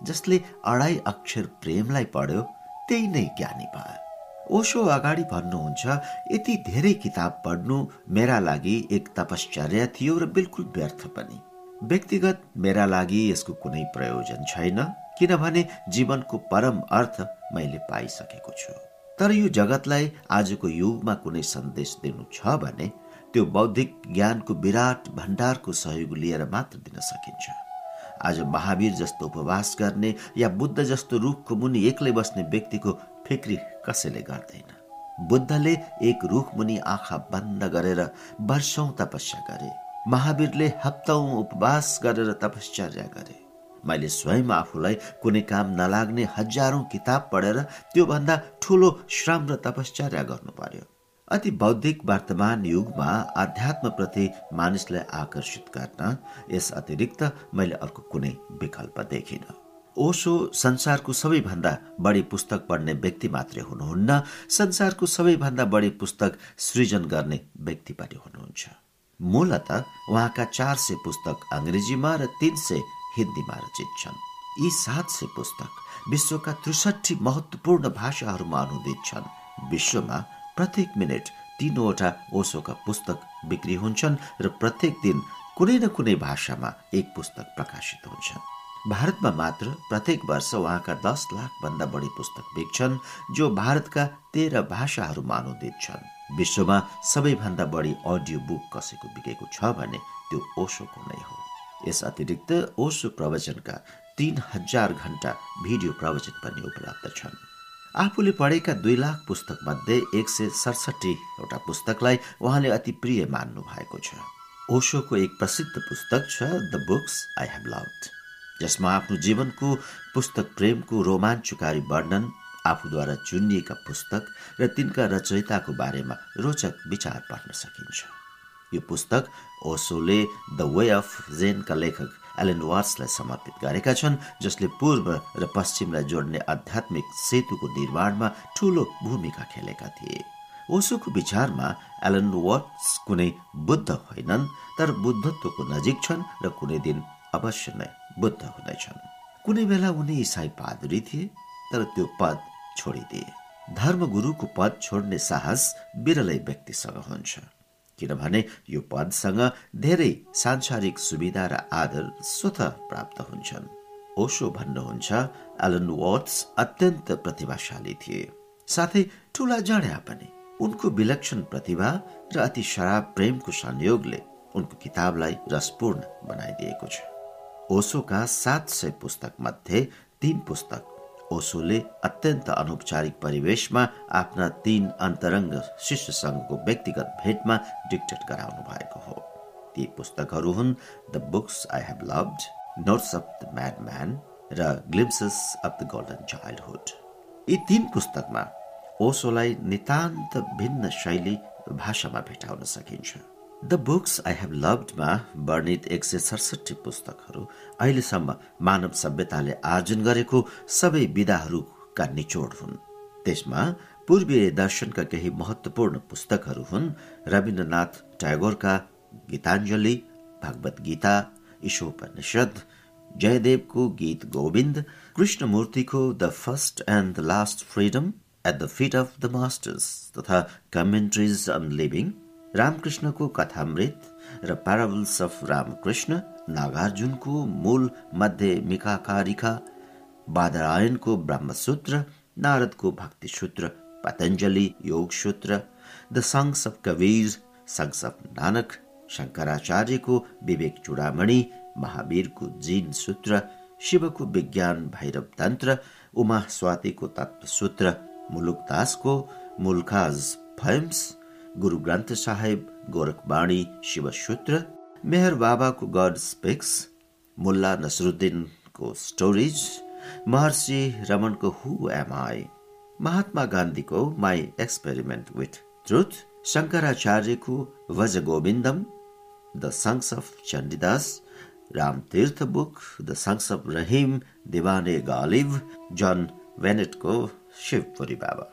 [SPEAKER 1] जसले अढाई अक्षर प्रेमलाई पढ्यो त्यही नै ज्ञानी भयो। ओसो अगाडि भन्नुहुन्छ यति धेरै किताब पढ्नु मेरा लागि एक तपश्चर्या थियो र बिल्कुल व्यर्थ पनि। व्यक्तिगत मेरा लागि यसको कुनै प्रयोजन छैन किनभने जीवनको परम अर्थ मैले पाइसकेको छु। तर यो जगतलाई आजको युगमा कुनै सन्देश दिनु छ भने त्यो बौद्धिक ज्ञानको विराट भण्डारको सहयोग लिएर मात्र दिन सकिन्छ। आज महावीर जस्तो उपवास गर्ने या बुद्ध जस्तो रुखको मुनि एक्लै बस्ने व्यक्तिको फिक्री कसैले गर्दैन। बुद्धले एक रुख मुनि आँखा बन्द गरेर वर्षौं तपस्या गरे। महावीरले हप्तौं उपवास गरेर तपस्या गरे। मैले स्वयं आफूलाई कुनै काम नलाग्ने हजारौं किताब पढेर त्योभन्दा ठुलो श्रम र तपस्या गर्नु पर्यो। अति बौद्धिक वर्तमान युगमा अध्यात्मप्रति मानिसलाई आकर्षित गर्न यस अतिरिक्त मैले अर्को कुनै विकल्प देखिन। ओसो संसारको सबैभन्दा बढी पुस्तक पढ्ने व्यक्ति मात्रै हुनुहुन्न। संसारको सबैभन्दा बढी पुस्तक सृजन गर्ने व्यक्ति पनि हुनुहुन्छ। मूलत उहाँका चार सय पुस्तक अङ्ग्रेजीमा र तीन सय हिन्दीमा रचित छन्। यी सात सय पुस्तक विश्वका त्रिसठी महत्वपूर्ण भाषाहरूमा अनुदित छन्। विश्वमा प्रत्येक मिनट तीनवटा ओसोका पुस्तक बिक्री हुन्छन् र प्रत्येक दिन कुनै न कुनै भाषामा एक पुस्तक प्रकाशित हुन्छ भारतमा मात्र प्रत्येक वर्ष उहाँका दस लाख भन्दा बढी पुस्तक बिक्छन् जो भारतका तेह्र भाषाहरूमा अनुदित छन्। विश्वमा सबैभन्दा बढी अडियो बुक कसैको बिकेको छ भने त्यो ओसोको नै हो। यस अतिरिक्त ओसो प्रवचनका तीन हजार घण्टा भिडियो प्रवचन पनि उपलब्ध छन्। आफूले पढेका दुई लाख पुस्तक मध्ये एक सय सडसठीवटा पुस्तकलाई उहाँले अति प्रिय मान्नु भएको छ। ओशोको एक प्रसिद्ध पुस्तक छ the books I have loved जसमा आफ्नो जीवनको पुस्तक प्रेमको रोमाञ्चकारी वर्णन आफूद्वारा चुनिएका पुस्तक र तिनका रचयिताको बारेमा रोचक विचार पढ्न सकिन्छ। यो पुस्तक ओसोले द वे अफ जेनका लेखक एलेन वार्सलाई समर्पित गरेका छन् जसले पूर्व र पश्चिमलाई जोड्ने आध्यात्मिक सेतुको निर्माणमा ठूलो भूमिका खेलेका थिए। ओसोको विचारमा एलन वाट्स कुनै बुद्ध होइनन् तर बुद्धत्वको नजिक छन् र कुनै दिन अवश्य नै बुद्ध हुनेछन्। कुनै बेला उनी इसाई पादरी थिए तर त्यो पद छोडिदिए। धर्मगुरुको पद छोड्ने साहस बिरलै व्यक्तिसँग हुन्छ। किनभने यो पदसँग धेरै सांसारिक सुविधा र आदर स्वत प्राप्त हुन्छन्। ओसो भन्नुहुन्छ एलन वाट्स अत्यन्त प्रतिभाशाली थिए। साथै ठुला जड्या पनि। उनको विलक्षण प्रतिभा र अति शराब प्रेमको संयोगले उनको किताबलाई रसपूर्ण बनाइदिएको छ। ओसोका सात सय पुस्तक मध्ये तीन पुस्तक ओसोले अत्यन्त अनौपचारिक परिवेशमा आफ्ना तीन अन्तरङ्ग शिष्यसँगको व्यक्तिगत भेटमा डिक्टेट गराउनु भएको हो। ती पुस्तकहरू हुन् the books I have loved notes of the mad man र glimpses of the golden childhood यी तीन पुस्तकमा ओसोलाई नितान्त भिन्न शैली भाषामा भेटाउन सकिन्छ। द बुक्स आई हेभ लभडमा वर्णित एक सय सडसठी पुस्तकहरू अहिलेसम्म मानव सभ्यताले आर्जन गरेको सबै विधाहरूका निचोड हुन्। त्यसमा पूर्वीय दर्शनका केही महत्वपूर्ण पुस्तकहरू हुन्। रविन्द्रनाथ ट्यागोरका गीताञ्जली भगवत गीता ईशोपनिषद जयदेवको गीत Govind कृष्णमूर्तिको the first and the last freedom at the feet of the masters तथा कमेन्ट्रिज अन लिभिङ रामकृष्णको कथामृत र प्याराबल्स अफ रामकृष्ण नागार्जुनको मूल मध्य मिकाकारिका बादरायनको Brahmasutra, नारदको Bhaktisutra Yoga Sutra the songs of Kabir songs of Nanak शङ्कराचार्यको Vivek Chudamani, महावीरको जीन सूत्र, शिवको विज्ञान भैरव तन्त्र, उमा स्वातिको तत्वसूत्र, मुलुकदासको मुल्खाज फैम्स गुरु ग्रन्थ साहेब गोरखवाणी शिवसूत्र मेहर बाबाको गड स्पेक्स मुल्ला नसरुद्दिनको स्टोरेज महर्षि रमनको हु एम आई महात्मा गान्धीको my experiment with truth शङ्कराचार्यको Bhaja Govindam the songs of Chandidas Ramtirth book the songs of Rahim Diwane Ghalib John वेनेटको Shivapuri Baba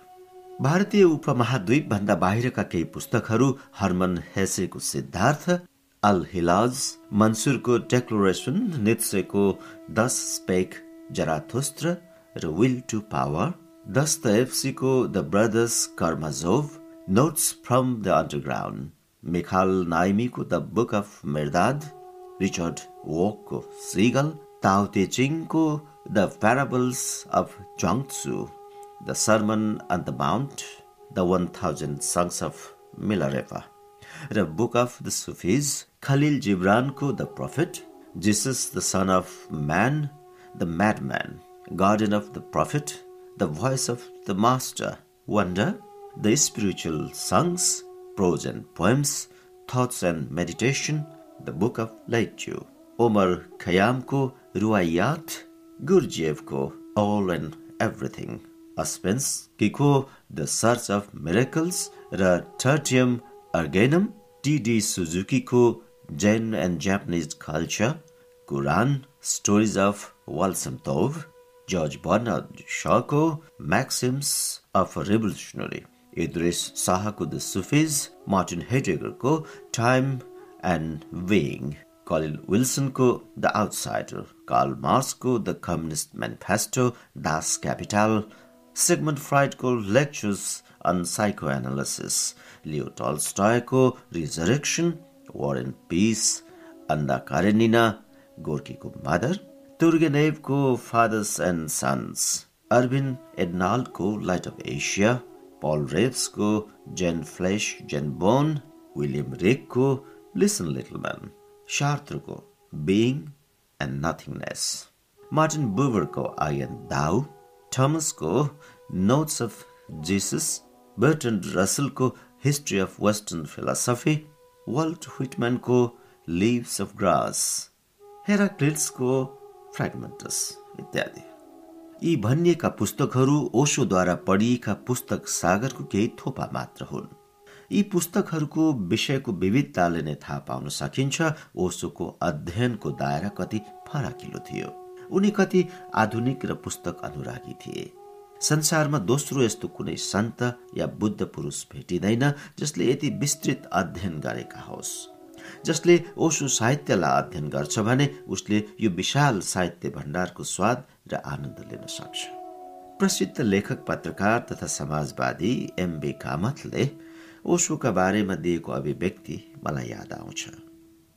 [SPEAKER 1] भारतीय उपमहाद्वीप भन्दा बाहिरका केही पुस्तकहरू हर्मन हेसेको सिद्धार्थ अल हिलाज मनसुरको डेक्लोरेसन नित्सेको दस स्पेक जराथुस्त्र र will to power दस्तएफसीको the brothers Karamazov notes from the underground Mikhail नाइमीको the book of Mirdad Richard वोकको seagull Tao तेचिङको the parables of Chuang Tzu the sermon on the mount the one thousand songs of Milarepa र book of the Sufis Khalil जिब्रानको the prophet Jesus the son of man the madman garden of the prophet the voice of the master wanderer the spiritual sayings prose and poems thoughts and meditation the book of Lieh Tzu Omar खयामको Rubaiyat गुर्जिएभको all and everything Aspens, Kiko, The Search of Miracles र Tertium Argenum, T.D. Suzuki-को Jain and Japanese Culture, Quran, Stories of Walsam Tov, George Bernard Shaw-को Maxims of a Revolutionary, Idris Saha-को The Sufis, Martin Heidegger-को Time and Being, Colin Wilson-को The Outsider, Karl Marx-को The Communist Manifesto, Das Kapital, Sigmund Freudको lectures on psychoanalysis, Leo Tolstoyको Resurrection, War and Peace, Anna Karenina, Gorkyको Mother, Turgenevको Fathers and Sons, Arvind Ednalको Light of Asia, Paul Reevesको Jen Flesh, Jen Bone, William Rickको Listen Little Man, Sartreको Being and Nothingness, Martin Buberको I and Thou, थमसको notes of Jesus Bertrand रसलको history of western philosophy Walt व्हिटम्यानको leaves of grass हेराक्लिट्सको fragments इत्यादि। यी भनिएका पुस्तकहरू ओशोद्वारा पढिएका पुस्तक सागरको केही थोपा मात्र हुन्। यी पुस्तकहरूको विषयको विविधताले नै थाहा पाउन सकिन्छ ओशोको अध्ययनको दायरा कति फराकिलो थियो। उनी कति आधुनिक र पुस्तक अनुरागी थिए। संसारमा दोस्रो यस्तो कुनै सन्त या बुद्ध पुरुष भेटिँदैन जसले यति विस्तृत अध्ययन गरेका होस्। जसले ओसो साहित्यलाई अध्ययन गर्छ भने उसले यो विशाल साहित्य भण्डारको स्वाद र आनन्द लिन सक्छ। प्रसिद्ध लेखक पत्रकार तथा समाजवादी एमबी कामतले ओसोका बारेमा दिएको अभिव्यक्ति मलाई याद आउँछ।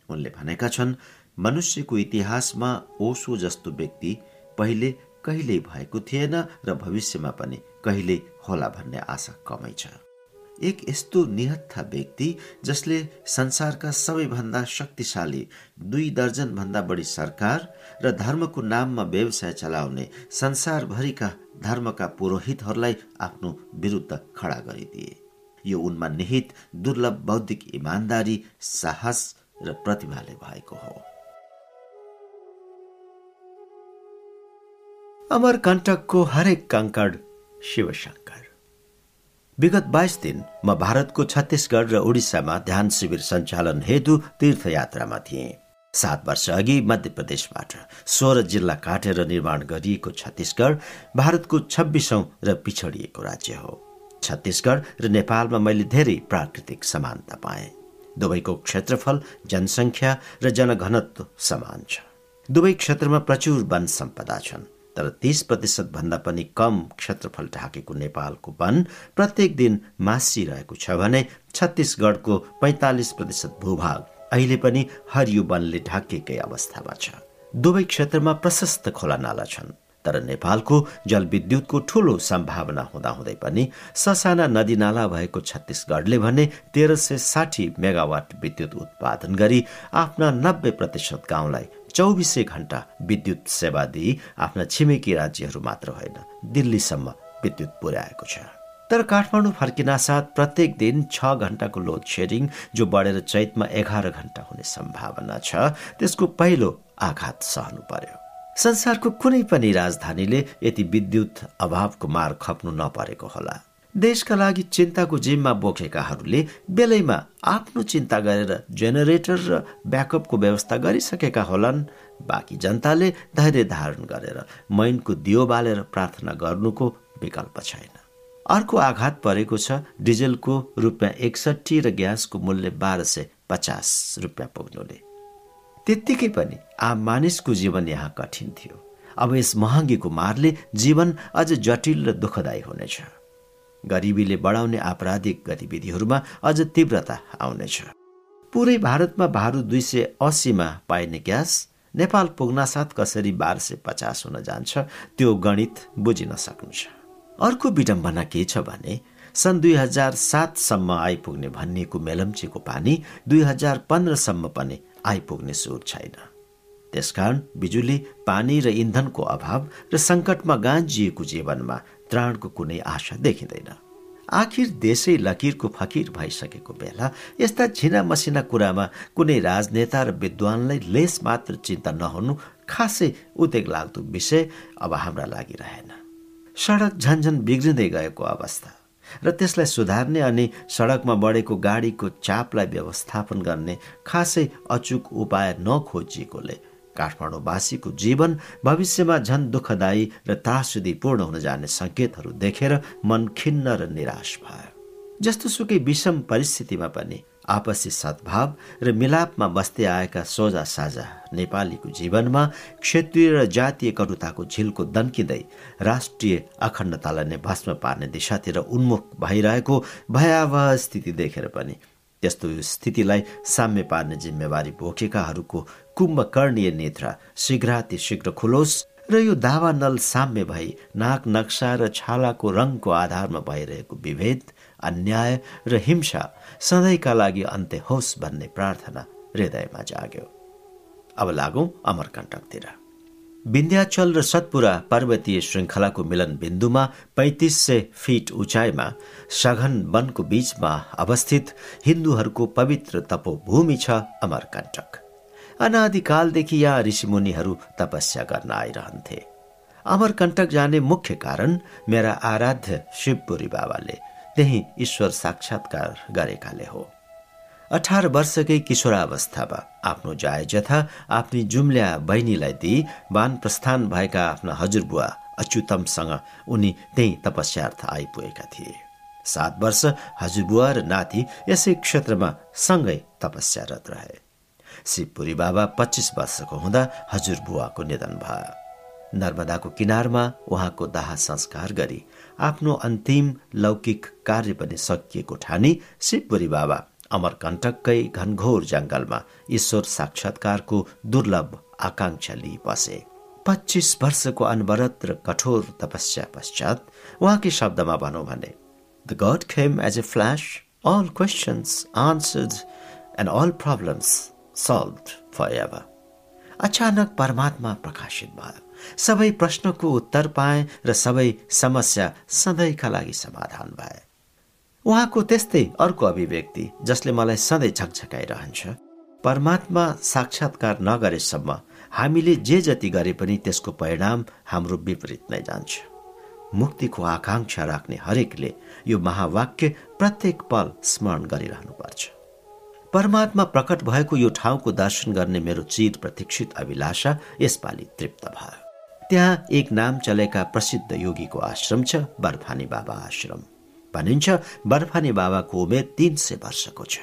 [SPEAKER 1] उनले भनेका छन् मनुष्यको इतिहासमा ओसो जस्तो व्यक्ति पहिले कहिल्यै भएको थिएन र भविष्यमा पनि कहिल्यै होला भन्ने आशा कमै छ। एक यस्तो निहत्था व्यक्ति जसले संसारका सबैभन्दा शक्तिशाली दुई दर्जन भन्दा बढी सरकार र धर्मको नाममा व्यवसाय चलाउने संसारभरिका धर्मका पुरोहितहरूलाई आफ्नो विरुद्ध खडा गरिदिए। यो उनमा निहित दुर्लभ बौद्धिक इमान्दारी साहस र प्रतिभाले भएको हो। अमरकण्टकको हरेक कङ्कड शिवशङ्कर। विगत बाइस दिन म भारतको छत्तिसगढ र उडिसामा ध्यान शिविर सञ्चालन हेतु तीर्थयात्रामा थिएँ। सात वर्ष अघि मध्य प्रदेशबाट सोह्र जिल्ला काटेर निर्माण गरिएको छत्तिसगढ भारतको छब्बिसौं र पिछडिएको राज्य हो। छत्तिसगढ र नेपालमा मैले धेरै प्राकृतिक समानता पाएँ। दुवैको क्षेत्रफल जनसङ्ख्या र जनघनत्व समान छ। दुवै क्षेत्रमा प्रचुर वन सम्पदा छन्। तर तीस प्रतिशत भन्दा पनि कम क्षेत्रफल ढाकेको नेपालको वन प्रत्येक दिन मासिरहेको छ भने छत्तिसगढको पैंतालिस प्रतिशत भूभाग अहिले पनि हरियो वनले ढाकिएकै अवस्थामा छ। दुवै क्षेत्रमा प्रशस्त खोला नाला छन्। तर नेपालको जलविद्युतको ठूलो सम्भावना हुँदाहुँदै पनि ससाना नदी नाला भएको छत्तिसगढले भने तेह्र सय साठी मेगावाट विद्युत उत्पादन गरी आफ्ना नब्बे प्रतिशत गाउँलाई चौबिसै घण्टा विद्युत सेवा दिई आफ्ना छिमेकी राज्यहरू मात्र होइन दिल्लीसम्म विद्युत पुर्याएको छ। तर काठमाडौँ फर्किना साथ प्रत्येक दिन छ घण्टाको लोड सेडिङ जो बढेर चैतमा एघार घण्टा हुने सम्भावना छ त्यसको पहिलो आघात सहनु पर्यो। संसारको कुनै पनि राजधानीले यति विद्युत अभावको मार खप्नु नपरेको होला। देशका लागि चिन्ताको जिम्मा बोकेकाहरूले बेलैमा आफ्नो चिन्ता गरेर जेनेरेटर र ब्याकअपको व्यवस्था गरिसकेका होलान्। बाँकी जनताले धैर्य धारण गरेर मैनको दियो बालेर प्रार्थना गर्नुको विकल्प छैन। अर्को आघात परेको छ डिजेलको रुपियाँ एकसठी र ग्यासको मूल्य बाह्र सय पचास रुपियाँ पुग्नुले। त्यत्तिकै पनि आम मानिसको जीवन यहाँ कठिन थियो। अब यस महँगीको मारले जीवन अझ जटिल र दुःखदायी हुनेछ। गरिबीले बढाउने आपराधिक गतिविधिहरूमा अझ तीव्रता आउनेछ। पुरै भारतमा भारु दुई सय अस्सीमा पाइने ग्यास नेपाल पुग्नासाथ कसरी बाह्र सय पचास हुन जान्छ त्यो गणित बुझिन सक्नु छ अर्को विडम्बना के छ भने सन् दुई हजार सातसम्म आइपुग्ने भनिएको मेलम्चीको पानी दुई हजार पन्ध्रसम्म पनि आइपुग्ने सुर छैन। त्यसकारण बिजुली पानी र इन्धनको अभाव र सङ्कटमा गाँजिएको जीवनमा त्राणको कुनै आशा देखिँदैन। आखिर देशै लकिरको फकिर भइसकेको बेला यस्ता छिना मसिना कुरामा कुनै राजनेता र विद्वानलाई लेस मात्र चिन्ता नहुनु खासै उदेक लाग्दो विषय अब हाम्रा लागि रहेन। सडक झन्झन बिग्रिँदै गएको अवस्था र त्यसलाई सुधार्ने अनि सडकमा बढेको गाडीको चापलाई व्यवस्थापन गर्ने खासै अचुक उपाय नखोजिएकोले काठमाडौँवासीको जीवन भविष्यमा झन दुःखदायी र त्रासदीपूर्ण हुन जाने संकेतहरू देखेर मन खिन्न र निराश भयो। जस्तो सुकै विषम परिस्थितिमा पनि आपसी सद्भाव र मिलापमा बस्दै आएका सोझा साझा नेपालीको जीवनमा क्षेत्रीय र जातीय कटुताको झिल्को दन्किँदै राष्ट्रिय अखण्डतालाई नै भस्म पार्ने दिशातिर उन्मुख भइरहेको भयावह स्थिति देखेर पनि त्यस्तो स्थितिलाई साम्य पार्ने जिम्मेवारी बोकेकाहरूको कुम्भकर्णीय नेत्र शीघ्राति शीघ्र खुलोस् र यो दावा नल साम्य भई नाक नक्सा र छालाको रङको आधारमा भइरहेको विभेद अन्याय र हिंसा सधैँका लागि अन्त्य होस् भन्ने प्रार्थना हृदयमा जाग्यो। अब लागौं अमरकण्टकतिर। विन्ध्याचल र सतपुरा पर्वतीय श्रृङ्खलाको मिलन बिन्दुमा पैतिस सय फिट उचाइमा सघन वनको बीचमा अवस्थित हिन्दूहरूको पवित्र तपोभूमि छ अमरकण्टक। अनादिकालदेखि यहाँ ऋषिमुनिहरू तपस्या गर्न आइरहन्थे। अमरकण्टक जाने मुख्य कारण मेरा आराध्य शिवपुरी बाबाले त्यही ईश्वर साक्षात्कार गरेकाले हो। अठार वर्षकै किशोरावस्थामा आफ्नो जाय जथा आफ्नी जुम्ल्या बहिनीलाई दिई वान प्रस्थान भएका आफ्ना हजुरबुवा अच्युतमसँग उनी त्यही तपस्यार्थ आइपुगेका थिए। सात वर्ष हजुरबुवा र नाति यसै क्षेत्रमा सँगै तपस्यारत रहे। शिवपुरी बाबा पच्चिस वर्षको हुँदा हजुरबुवाको निधन भयो। नर्मदाको किनारमा उहाँको दाह संस्कार गरी आफ्नो अन्तिम लौकिक कार्य पनि सकिएको ठानी शिवपुरी बाबा अमरकण्टककै घनघोर जंगलमा ईश्वर साक्षात्कारको दुर्लभ आकांक्षा लिई बसे। पच्चिस वर्षको अनवरत र कठोर तपस्या पश्चात उहाँकै शब्दमा भनौँ भने the God came as a flash all questions answered and all problems solved for ever अचानक परमात्मा प्रकाशित भयो। सबै प्रश्नको उत्तर पाए र सबै समस्या सधैँका लागि समाधान भए। उहाँको त्यस्तै अर्को अभिव्यक्ति जसले मलाई सधैँ झकझकाइरहन्छ परमात्मा साक्षात्कार नगरेसम्म हामीले जे जति गरे पनि त्यसको परिणाम हाम्रो विपरीत नै जान्छ। मुक्तिको आकांक्षा राख्ने हरेकले यो महावाक्य प्रत्येक पल स्मरण गरिरहनुपर्छ। परमात्मा प्रकट भएको यो ठाउँको दर्शन गर्ने मेरो चिर प्रतीक्षित अभिलाषा यसपालि तृप्त भयो। त्यहाँ एक नाम चलेका प्रसिद्ध योगीको आश्रम छ बर्फानी बाबा आश्रम। भनिन्छ बर्फानी बाबाको उमेर तीन सय वर्षको छ।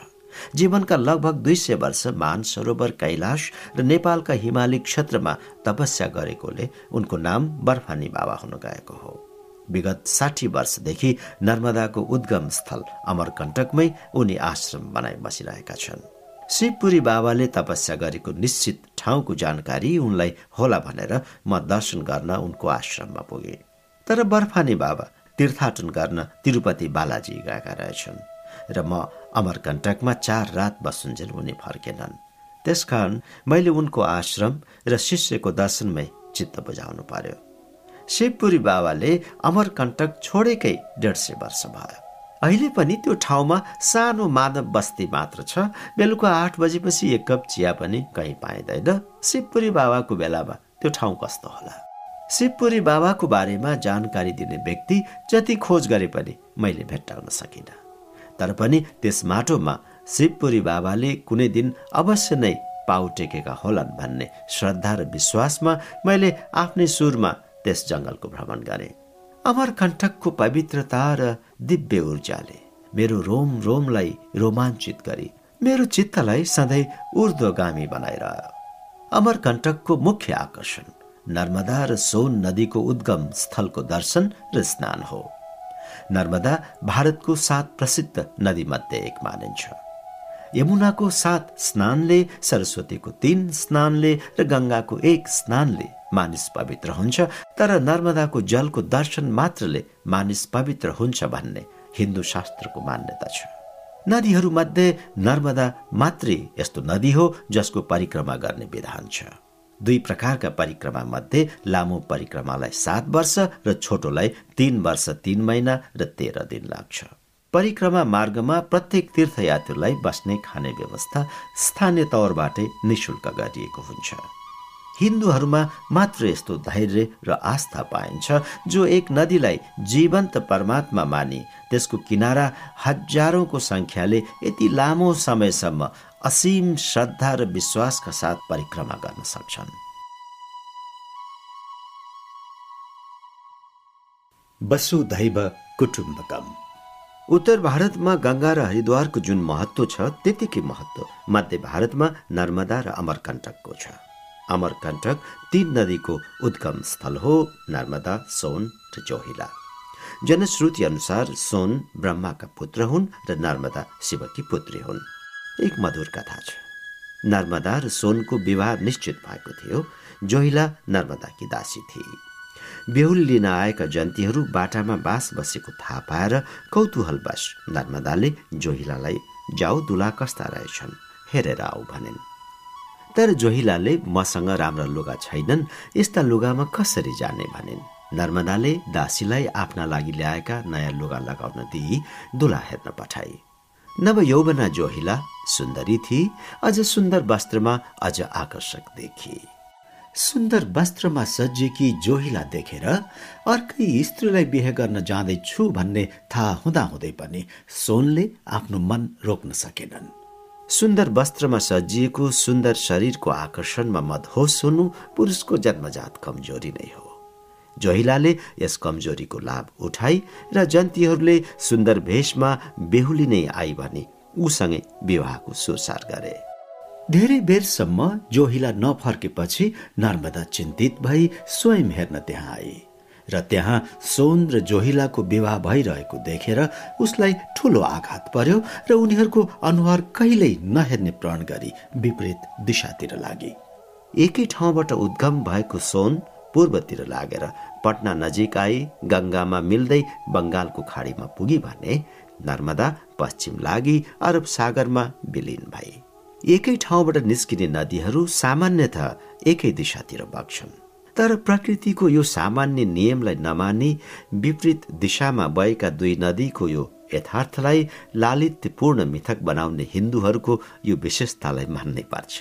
[SPEAKER 1] जीवनका लगभग दुई सय वर्ष मान सरोवर कैलाश र नेपालका हिमाली क्षेत्रमा तपस्या गरेकोले उनको नाम बर्फानी बाबा हुन गएको हो। विगत साठी वर्षदेखि नर्मदाको उद्गम स्थल अमरकण्टकमै उनी आश्रम बनाइ बसिरहेका छन्। शिवपुरी बाबाले तपस्या गरेको निश्चित ठाउँको जानकारी उनलाई होला भनेर म दर्शन गर्न उनको आश्रममा पुगे। तर बर्फानी बाबा तीर्थाटन गर्न तिरुपति बालाजी गएका रहेछन् र म अमरकण्टकमा चार रात बसुन्जेल उनी फर्केनन्। त्यसकारण मैले उनको आश्रम र शिष्यको दर्शनमै चित्त बुझाउनु पर्यो। शिवपुरी बाबाले अमरकण्टक छोडेकै डेढ सय वर्ष भयो। अहिले पनि त्यो ठाउँमा सानो मानव बस्ती मात्र छ। बेलुका आठ बजेपछि एक कप चिया पनि कहीँ पाइँदैन। शिवपुरी बाबाको बेलामा त्यो ठाउँ कस्तो होला? शिवपुरी बाबाको बारेमा जानकारी दिने व्यक्ति जति खोज गरे पनि मैले भेट्टाउन सकिनँ। तर पनि त्यस माटोमा शिवपुरी बाबाले कुनै दिन अवश्य नै पाउ टेकेका होलान् भन्ने श्रद्धा र विश्वासमा मैले आफ्नै सुरमा त्यस जङ्गलको भ्रमण गरेँ। अमरकण्ठकको पवित्रता र दिव्य ऊर्जाले मेरो रोम रोमलाई रोमाञ्चित गरी मेरो चित्तलाई सधैँ ऊर्ध्वगामी बनाइरह्यो। अमरकण्टकको मुख्य आकर्षण नर्मदा र सोन नदीको उद्गम स्थलको दर्शन र स्नान हो। नर्मदा भारतको सात प्रसिद्ध नदीमध्ये एक मानिन्छ। यमुनाको सात स्नानले सरस्वतीको तीन स्नानले र गङ्गाको एक स्नानले मानिस पवित्र हुन्छ तर नर्मदाको जलको दर्शन मात्रले मानिस पवित्र हुन्छ भन्ने हिन्दू शास्त्रको मान्यता छ। नदीहरूमध्ये नर्मदा मात्रै यस्तो नदी हो जसको परिक्रमा गर्ने विधान छ। दुई प्रकारका परिक्रमा मध्ये लामो परिक्रमालाई सात वर्ष र छोटोलाई तीन वर्ष तीन महिना र तेह्र दिन लाग्छ। परिक्रमा मार्गमा प्रत्येक तीर्थयात्रीलाई बस्ने खाने व्यवस्था स्थानीय तौरबाटै निशुल्क गरिएको हुन्छ। हिन्दूहरूमा मात्र यस्तो धैर्य र आस्था पाइन्छ जो एक नदीलाई जीवन्त परमात्मा मानी। त्यसको किनारा हजारौंको संख्याले यति लामो समयसम्म असीम श्रद्धा र विश्वासका साथ परिक्रमा गर्न सक्छन्। वसुधैव कुटुम्बकम। उत्तर भारतमा गङ्गा र हरिद्वारको जुन महत्व छ त्यतिकै महत्व मध्य भारतमा नर्मदा र अमरकण्टकको छ। अमरकण्टक तीन नदीको उद्गम स्थल हो नर्मदा सोन र जोहिला जनश्रुति अनुसार सोन ब्रह्माका पुत्र हुन् र नर्मदा शिवकी पुत्री हुन्। एक मधुर कथा छ। नर्मदा र सोनको विवाह निश्चित भएको थियो। जोहिला नर्मदाकी दासी थिए। बेहुल लिन आएका जन्तीहरू बाटामा बास बसेको थाहा पाएर कौतूहलवश नर्मदाले जोहिलालाई जाऊ दुला कस्ता रहेछन् हेरेर आऊ भनिन्। तर जोहिलाले मसँग राम्रा लुगा छैनन् यस्ता लुगामा कसरी जाने भनिन्। नर्मदाले दासीलाई आफ्ना लागि ल्याएका नयाँ लुगा लगाउन दिई दुला हेर्न पठाए नव यौवना जोहिला सुन्दरी थिए अझ सुन्दर वस्त्रमा अझ आकर्षक देखिए सुन्दर वस्त्रमा सजिएकी जोहिला देखेर अर्कै स्त्रीलाई बिहे गर्न जाँदैछु भन्ने थाहा हुँदाहुँदै पनि सोनले आफ्नो मन रोक्न सकेनन्। सुन्दर वस्त्रमा सजिएको सुन्दर शरीरको आकर्षणमा मदहोस हुनु पुरुषको जन्मजात कमजोरी नै हो। जोहिलाले यस कमजोरीको लाभ उठाई र जन्तीहरूले सुन्दर भेषमा बेहुली नै आई भने उसँगै विवाहको सुरसार गरे। धेरै बेरसम्म जोहिला नफर्केपछि नर्मदा चिन्तित भई स्वयं हेर्न त्यहाँ आए र त्यहाँ सोन र जोहिलाको विवाह भइरहेको देखेर उसलाई ठुलो आघात पर्यो र उनीहरूको अनुहार कहिल्यै नहेर्ने प्रण गरी विपरीत दिशातिर लागे। एकै ठाउँबाट उद्गम भएको सोन पूर्वतिर लागेर पटना नजिक आई गङ्गामा मिल्दै बङ्गालको खाडीमा पुगी भने नर्मदा पश्चिम लागि अरब सागरमा विलिन भए। एकै ठाउँबाट निस्किने नदीहरू सामान्यत एकै दिशातिर बग्छन्। तर प्रकृतिको यो सामान्य नियमलाई नमानी विपरीत दिशामा बहेका दुई नदीको यो यथार्थलाई लालित्यपूर्ण मिथक बनाउने हिन्दूहरूको यो विशेषतालाई मान्नै पर्छ।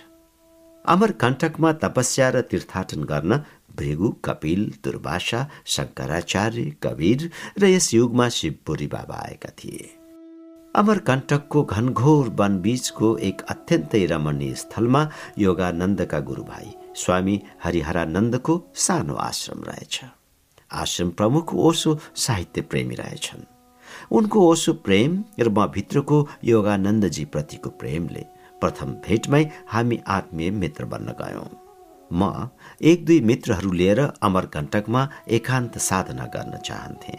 [SPEAKER 1] अमरकण्टकमा तपस्या र तीर्थाटन गर्न भृगु कपिल दुर्वासा शङ्कराचार्य कवीर र यस युगमा शिवपुरी बाबा आएका थिए। अमरकण्टकको घनघोर वन बीचको एक अत्यन्तै रमणीय स्थलमा योगानन्दका गुरुभाइ स्वामी हरिहरानन्दको सानो आश्रम रहेछ। आश्रम प्रमुख ओसो साहित्य प्रेमी रहेछन्। उनको ओसो प्रेम र म भित्रको योगानन्दजी प्रतिको प्रेमले प्रथम भेटमै हामी आत्मीय मित्र बन्न गयौं। म एक दुई मित्रहरू लिएर अमरकण्टकमा एकान्त साधना गर्न चाहन्थे।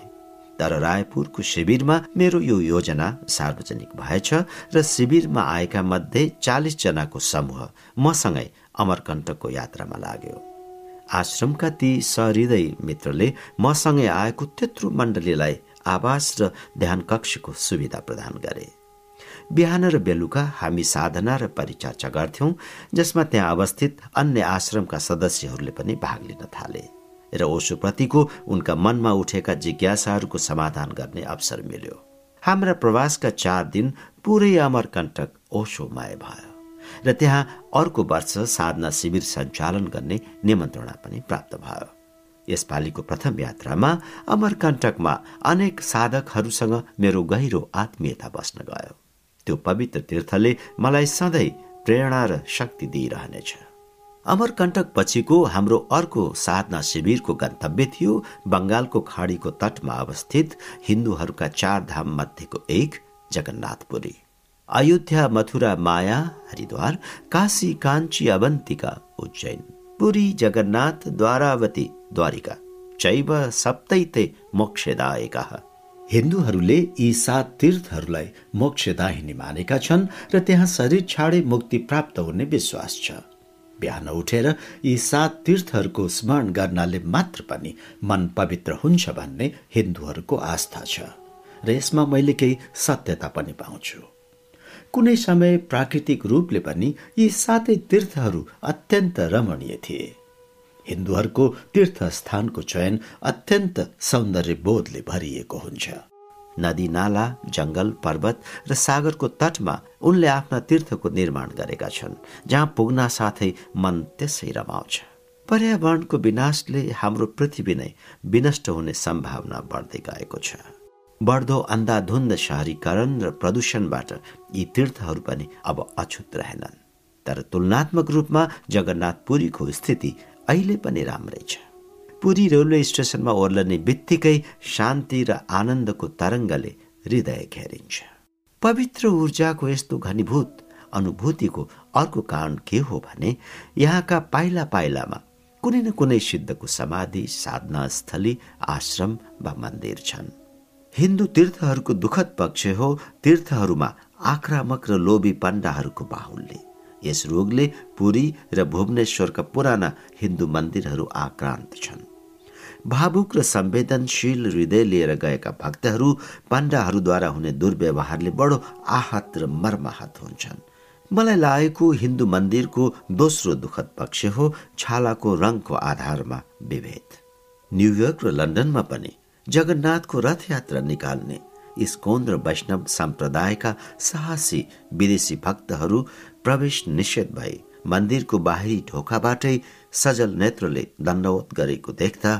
[SPEAKER 1] तर रायपुरको शिविरमा मेरो यो योजना सार्वजनिक भएछ र शिविरमा आएका मध्ये चालिस जनाको समूह मसँगै अमरकण्टकको यात्रामा लाग्यो। आश्रमका ती सहृदय मित्रले मसँगै आएको त्यत्रो मण्डलीलाई आवास र ध्यान कक्षको सुविधा प्रदान गरे। बिहान र बेलुका हामी साधना र परिचर्चा गर्थ्यौं जसमा त्यहाँ अवस्थित अन्य आश्रमका सदस्यहरूले पनि भाग लिन थाले र ओशुप्रतिको उनका मनमा उठेका जिज्ञासाहरूको समाधान गर्ने अवसर मिल्यो। हाम्रा प्रवासका चार दिन पुरै अमरकण्टक ओशोमय भयो र त्यहाँ अर्को वर्ष साधना शिविर सञ्चालन गर्ने निमन्त्रणा पनि प्राप्त भयो। यसपालिको प्रथम यात्रामा अमरकण्टकमा अनेक साधकहरूसँग मेरो गहिरो आत्मीयता बस्न गयो। त्यो पवित्र तीर्थले मलाई सधैँ प्रेरणा र शक्ति दिइरहनेछ। अमरकण्टक पछिको हाम्रो अर्को साधना शिविरको गन्तव्य थियो बंगालको खाडीको तटमा अवस्थित हिन्दूहरूका चार धाम मध्येको एक जगन्नाथपुरी। अयोध्या मथुरा माया हरिद्वार काशी काञ्ची अवन्तिका उज्जैन पुरी जगन्नाथ द्वारावती द्वारिका चैव सप्तैते मोक्षदायका हिन्दूहरूले यी सात तीर्थहरूलाई मोक्षदाहिनी मानेका छन् र त्यहाँ शरीर छाडे मुक्ति प्राप्त हुने विश्वास छ बिहान उठेर यी सात तीर्थहरूको स्मरण गर्नाले मात्र पनि मन पवित्र हुन्छ भन्ने हिन्दूहरूको आस्था छ र यसमा मैले केही सत्यता पनि पाउँछु कुनै समय प्राकृतिक रूपले पनि यी सातै तीर्थहरू अत्यन्त रमणीय थिए। हिन्दूहरूको तीर्थस्थानको चयन अत्यन्त सौन्दर्य बोधले भरिएको हुन्छ। नदी नाला जङ्गल पर्वत र सागरको तटमा उनले आफ्ना तीर्थको निर्माण गरेका छन् जहाँ पुग्न साथै मन त्यसै रमाउँछ। पर्यावरणको विनाशले हाम्रो पृथ्वी नै विनष्ट हुने सम्भावना बढ्दै गएको छ। बढ्दो अन्धाधुन्द शहरीकरण र प्रदूषणबाट यी तीर्थहरू पनि अब अछुत रहेनन्। तर तुलनात्मक रूपमा जगन्नाथपुरीको स्थिति अहिले पनि राम्रै छ। पुरी रेलवे स्टेसनमा ओर्लने बित्तिकै शान्ति र आनन्दको तरङ्गले हृदय घेरिन्छ। पवित्र ऊर्जाको यस्तो घनीभूत अनुभूतिको अर्को कारण के हो भने यहाँका पाइला पाइलामा कुनै न कुनै सिद्धको समाधि साधना स्थली आश्रम वा मन्दिर छन्। हिन्दू तीर्थहरूको दुखद पक्ष हो तीर्थहरूमा आक्रामक र लोभी पण्डाहरूको बाहुल्य। यस रोगले पुरी र भुवनेश्वरका पुराना हिन्दू मन्दिरहरू आक्रान्त छन्। भावुक र संवेदनशील हृदय लिएर गएका भक्तहरू पण्डाहरूद्वारा हुने दुर्व्यवहारले बडो आहत र मर्माहत हुन्छन्। मलाई लागेको हिन्दू मन्दिरको दोस्रो दुखद पक्ष हो छालाको रङको आधारमा विभेद। न्युयोर्क र लन्डनमा पनि जगन्नाथको रथयात्रा निकाल्ने। इस्कोन र वैष्णव सम्प्रदायका साहसी विदेशी भक्तहरू प्रवेश निषेध भए। मन्दिरको बाहिरी ढोकाबाटै सजल नेत्रले दण्डवत गरेको देख्दा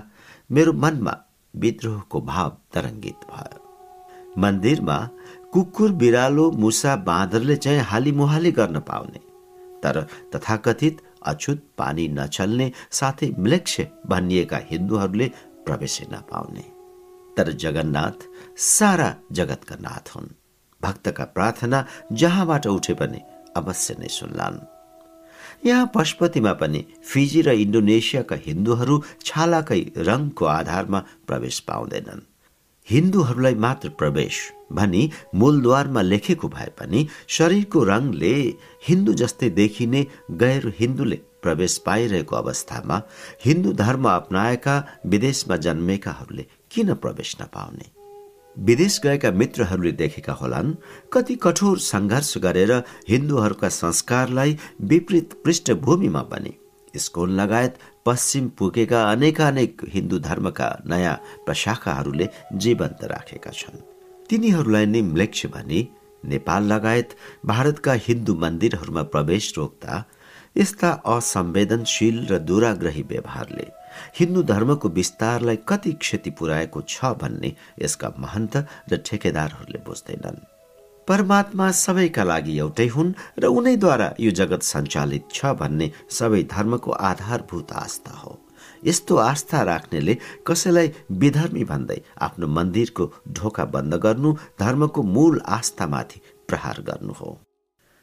[SPEAKER 1] मेरो मनमा विद्रोहको भाव तरङ्गित भयो। मन्दिरमा कुकुर बिरालो मुसा बाँदरले चाहिँ हाली मुहाली गर्न पाउने। तर तथाकथित अछुत पानी नचल्ने साथै म्लेक्ष भनिएका हिन्दूहरूले प्रवेश नपाउने तर जगन्नाथ सारा जगतका नाथ हुन्। भक्तका प्रार्थना जहाँबाट उठे पनि अवश्य नै सुन्लान्। यहाँ पशुपतिमा पनि फिजी र इन्डोनेसियाका हिन्दूहरू छालाकै रङको आधारमा प्रवेश पाउँदैनन्। हिन्दूहरूलाई मात्र प्रवेश भनी मूलद्वारमा लेखेको भए पनि शरीरको रङले हिन्दू जस्तै देखिने गैर हिन्दूले प्रवेश पाइरहेको अवस्थामा हिन्दू धर्म अप्नाएका विदेशमा जन्मेकाहरूले किन प्रवेश नपाउने? विदेश गएका मित्रहरूले देखेका होलान् कति कठोर सङ्घर्ष गरेर हिन्दूहरूका संस्कारलाई विपरीत पृष्ठभूमिमा पनि स्कुल लगायत पश्चिम पुगेका अनेकानेक हिन्दू धर्मका नयाँ प्रशाखाहरूले जीवन्त राखेका छन्। तिनीहरूलाई नि म्लेक्ष भनी नेपाल लगायत भारतका हिन्दू मन्दिरहरूमा प्रवेश रोक्दा यस्ता असंवेदनशील र दुराग्रही व्यवहारले हिन्दू धर्मको विस्तारलाई कति क्षति पुर्याएको छ भन्ने यसका महन्त र ठेकेदारहरूले बुझ्दैनन्। परमात्मा सबैका लागि एउटै हुन् र उनैद्वारा यो जगत सञ्चालित छ भन्ने सबै धर्मको आधारभूत आस्था हो। यस्तो आस्था राख्नेले कसैलाई विधर्मी भन्दै आफ्नो मन्दिरको ढोका बन्द गर्नु धर्मको मूल आस्थामाथि प्रहार गर्नु हो।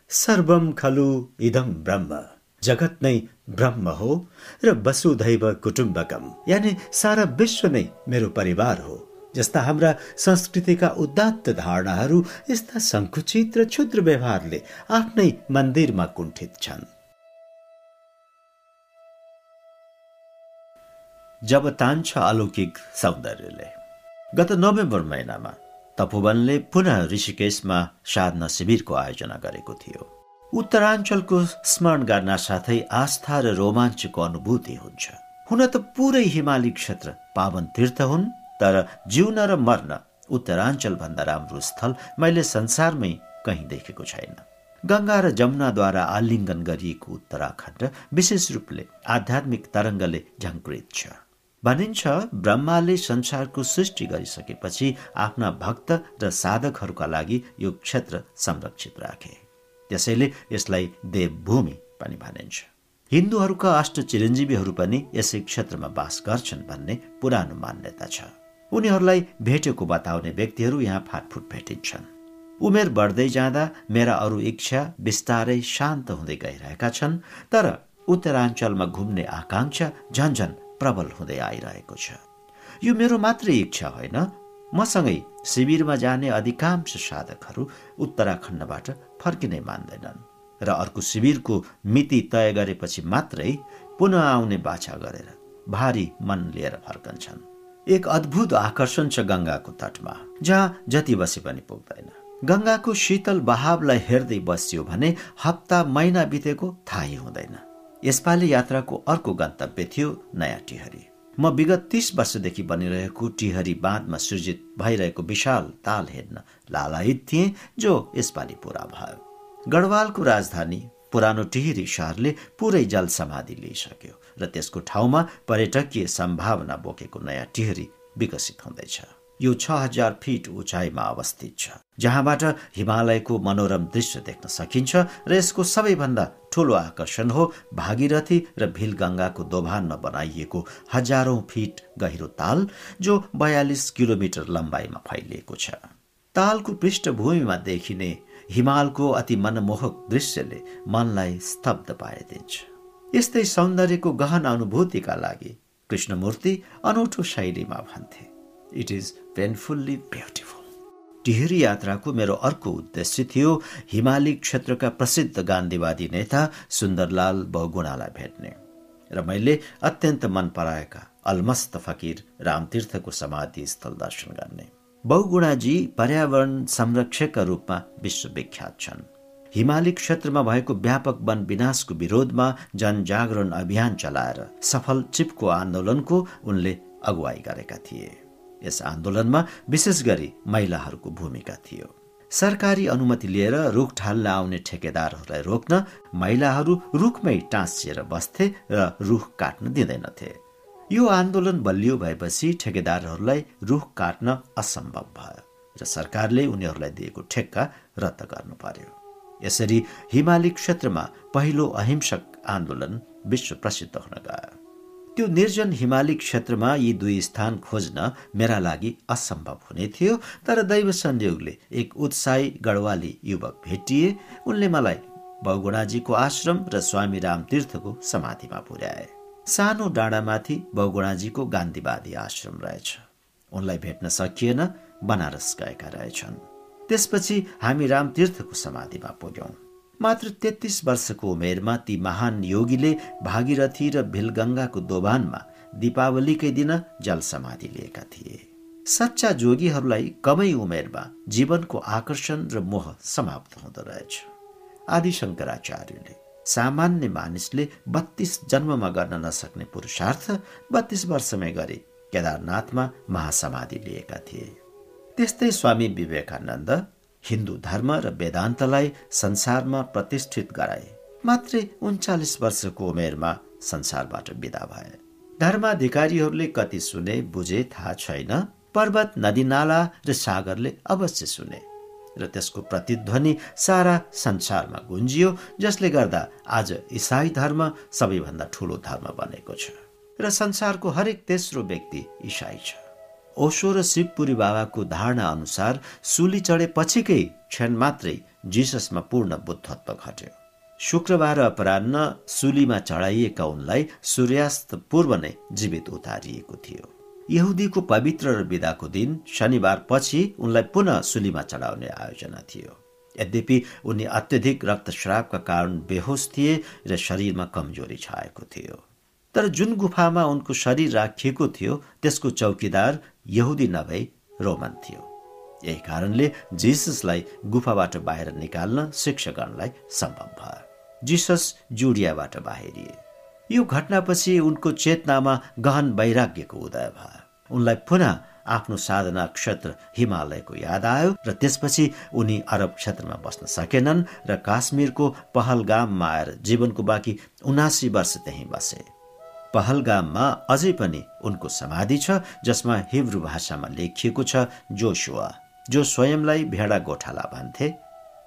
[SPEAKER 1] सर्वम खलु इदम ब्रह्म। जगत नै ब्रह्म हो र वसुधैव कुटुम्बकम। यानि सारा विश्व नै मेरो परिवार हो जस्ता हाम्रा संस्कृतिका उदात्त धारणाहरू यस्ता सङ्कुचित र क्षुद्र व्यवहारले आफ्नै मन्दिरमा कुण्ठित छन्। जब तान्छ अलौकिक सौन्दर्यले गत नोभेम्बर महिनामा तपोवनले पुनः ऋषिकेशमा साधना शिविरको आयोजना गरेको थियो। उत्तराञ्चलको स्मरण गर्न साथै आस्था र रोमाञ्चको अनुभूति हुन्छ। हुन त पुरै हिमाली क्षेत्र पावन तीर्थ हुन् तर जिउन र मर्न उत्तराञ्चल भन्दा राम्रो स्थल मैले संसारमै कहीँ देखेको छैन। गङ्गा र जमुनाद्वारा आलिङ्गन गरिएको उत्तराखण्ड विशेष रूपले आध्यात्मिक तरङ्गले झङ्कृत छ। भनिन्छ ब्रह्माले संसारको सृष्टि गरिसकेपछि आफ्ना भक्त र साधकहरूका लागि यो क्षेत्र संरक्षित राखे। त्यसैले यसलाई देवभूमि पनि भनिन्छ। हिन्दूहरूका अष्ट चिरञ्जीवीहरू पनि यसै क्षेत्रमा बास गर्छन् भन्ने पुरानो मान्यता छ। उनीहरूलाई भेटेको बताउने व्यक्तिहरू यहाँ फाटफुट भेटिन्छन्। उमेर बढ्दै जाँदा मेरा अरू इच्छा बिस्तारै शान्त हुँदै गइरहेका छन् तर उत्तराञ्चलमा घुम्ने आकाङ्क्षा झन्झन प्रबल हुँदै आइरहेको छ। यो मेरो मात्रै इच्छा होइन। मसँगै शिविरमा जाने अधिकांश साधकहरू उत्तराखण्डबाट फर्किनै मान्दैनन् र अर्को शिविरको मिति तय गरेपछि मात्रै पुनः आउने बाछा गरेर भारी मन लिएर फर्कन्छन्। एक अद्भुत आकर्षण छ गङ्गाको तटमा जहाँ जति बसे पनि पुग्दैन। गङ्गाको शीतल बहावलाई हेर्दै बसियो भने हप्ता महिना बितेको थाहै हुँदैन। यसपालि यात्राको अर्को गन्तव्य थियो नयाँ टिहरी। म विगत तीस वर्षदेखि बनिरहेको टिहरी बाँधमा सृजित भइरहेको विशाल ताल हेर्न लालायित थिएँ जो यसपालि पूरा भयो। गढवालको राजधानी पुरानो टिहरी सहरले पुरै जल समाधि लिइसक्यो र त्यसको ठाउँमा पर्यटकीय सम्भावना बोकेको नयाँ टिहरी विकसित हुँदैछ। यो छ हजार फिट उचाइमा अवस्थित छ जहाँबाट हिमालयको मनोरम दृश्य देख्न सकिन्छ र यसको सबैभन्दा ठूलो आकर्षण हो भागीरथी र भिलगङ्गाको दोभानमा बनाइएको हजारौं फिट गहिरो ताल जो बयालिस किलोमिटर लम्बाइमा फैलिएको छ। तालको पृष्ठभूमिमा देखिने हिमालको अति मनमोहक दृश्यले मनलाई स्तब्ध पारिदिन्छ। यस्तै सौन्दर्यको गहन अनुभूतिका लागि कृष्णमूर्ति अनौठो शैलीमा भन्थे। It is painfully beautiful Tehri यात्राको मेरो अर्को उद्देश्य थियो हिमाली क्षेत्रका प्रसिद्ध गान्धीवादी नेता सुन्दरलाल बहुगुणालाई भेट्ने। र मैले अत्यन्त मन पराएका अलमस्त फकीर रामतीर्थको समाधि स्थल दर्शन गर्ने। बहुगुणाजी पर्यावरण संरक्षकका रूपमा विश्वविख्यात छन्। हिमाली क्षेत्रमा भएको व्यापक वन विनाशको विरोधमा जनजागरण अभियान चलाएर सफल चिपको आन्दोलनको उनले अगुवाई गरेका थिए। यस आन्दोलनमा विशेष गरी महिलाहरूको भूमिका थियो। सरकारी अनुमति लिएर रुख ठाल्न आउने ठेकेदारहरूलाई रोक्न महिलाहरू रुखमै टाँसिएर बस्थे र रुख काट्न दिँदैनथे। यो आन्दोलन बलियो भएपछि ठेकेदारहरूलाई रुख काट्न असम्भव भयो र सरकारले उनीहरूलाई दिएको ठेक्का रद्द गर्नु पर्यो। यसरी हिमाली क्षेत्रमा पहिलो अहिंसक आन्दोलन विश्व प्रसिद्ध हुन गयो। त्यो निर्जन हिमाली क्षेत्रमा यी दुई स्थान खोज्न मेरा लागि असम्भव हुने थियो। तर दैव संयोगले एक उत्साही गढवाली युवक भेटिए। उनले मलाई बहुगुणाजीको आश्रम र स्वामी रामतीर्थको समाधिमा पुर्याए। सानो डाँडामाथि बहुगुणाजीको गान्धीवादी आश्रम रहेछ। उनलाई भेट्न सकिएन बनारस गएका रहेछन्। त्यसपछि हामी रामतीर्थको समाधिमा पुग्यौं। मात्र तेत्तिस वर्षको उमेरमा ती महान योगीले भागीरथी र भिलगङ्गाको दोभानमा दीपावलीकै दिन जल समाधि लिएका थिए। सच्चा जोगीहरूलाई कमै उमेरमा जीवनको आकर्षण र मोह समाप्त हुँदो रहेछ। आदि शङ्कराचार्यले सामान्य मानिसले बत्तीस जन्ममा गर्न नसक्ने पुरुषार्थ बत्तीस वर्षमै गरे केदारनाथमा महासमाधि लिएका थिए। त्यस्तै स्वामी विवेकानन्द हिन्दू धर्म र वेदान्तलाई संसारमा प्रतिष्ठित गराए। मात्रै उन्चालिस वर्षको उमेरमा संसारबाट विदा भए। धर्माधिकारीहरूले कति सुने बुझे थाहा छैन। पर्वत नदीनाला र सागरले अवश्य सुने र त्यसको प्रतिध्वनि सारा संसारमा गुन्जियो जसले गर्दा आज इसाई धर्म सबैभन्दा ठुलो धर्म बनेको छ र संसारको हरेक तेस्रो व्यक्ति इसाई छ। ओशो र शिवपुरी बाबाको धारणा अनुसार सुली चढेपछिकै क्षण मात्रै जिससमा पूर्ण बुद्धत्व घट्यो। शुक्रबार अपरान्न सुलीमा चढाइएका उनलाई सूर्यास्त पूर्व नै जीवित उतारिएको थियो। यहुदीको पवित्र र विदाको दिन शनिबार पछि उनलाई पुनः सुलीमा चढाउने आयोजना थियो। यद्यपि उनी अत्यधिक रक्तस्रावका कारण बेहोस थिए र शरीरमा कमजोरी छाएको थियो। तर जुन गुफामा उनको शरीर राखिएको थियो त्यसको चौकीदार यहुदी नभई रोमन थियो। यही कारणले जिससलाई गुफाबाट बाहिर निकाल्न शिक्षकगणलाई सम्भव भयो। जिसस जुडियाबाट बाहिरिए। यो घटनापछि उनको चेतनामा गहन वैराग्यको उदय भयो। उनलाई पुनः आफ्नो साधना क्षेत्र हिमालयको याद आयो र त्यसपछि उनी अरब क्षेत्रमा बस्न सकेनन् र काश्मीरको पहलगाममा आएर जीवनको बाँकी उनासी वर्ष त्यहीँ बसे। पहलगाममा अझै पनि उनको समाधि छ जसमा हिब्रू भाषामा लेखिएको छ जोसुवा जो स्वयंलाई भेडा गोठाला भन्थे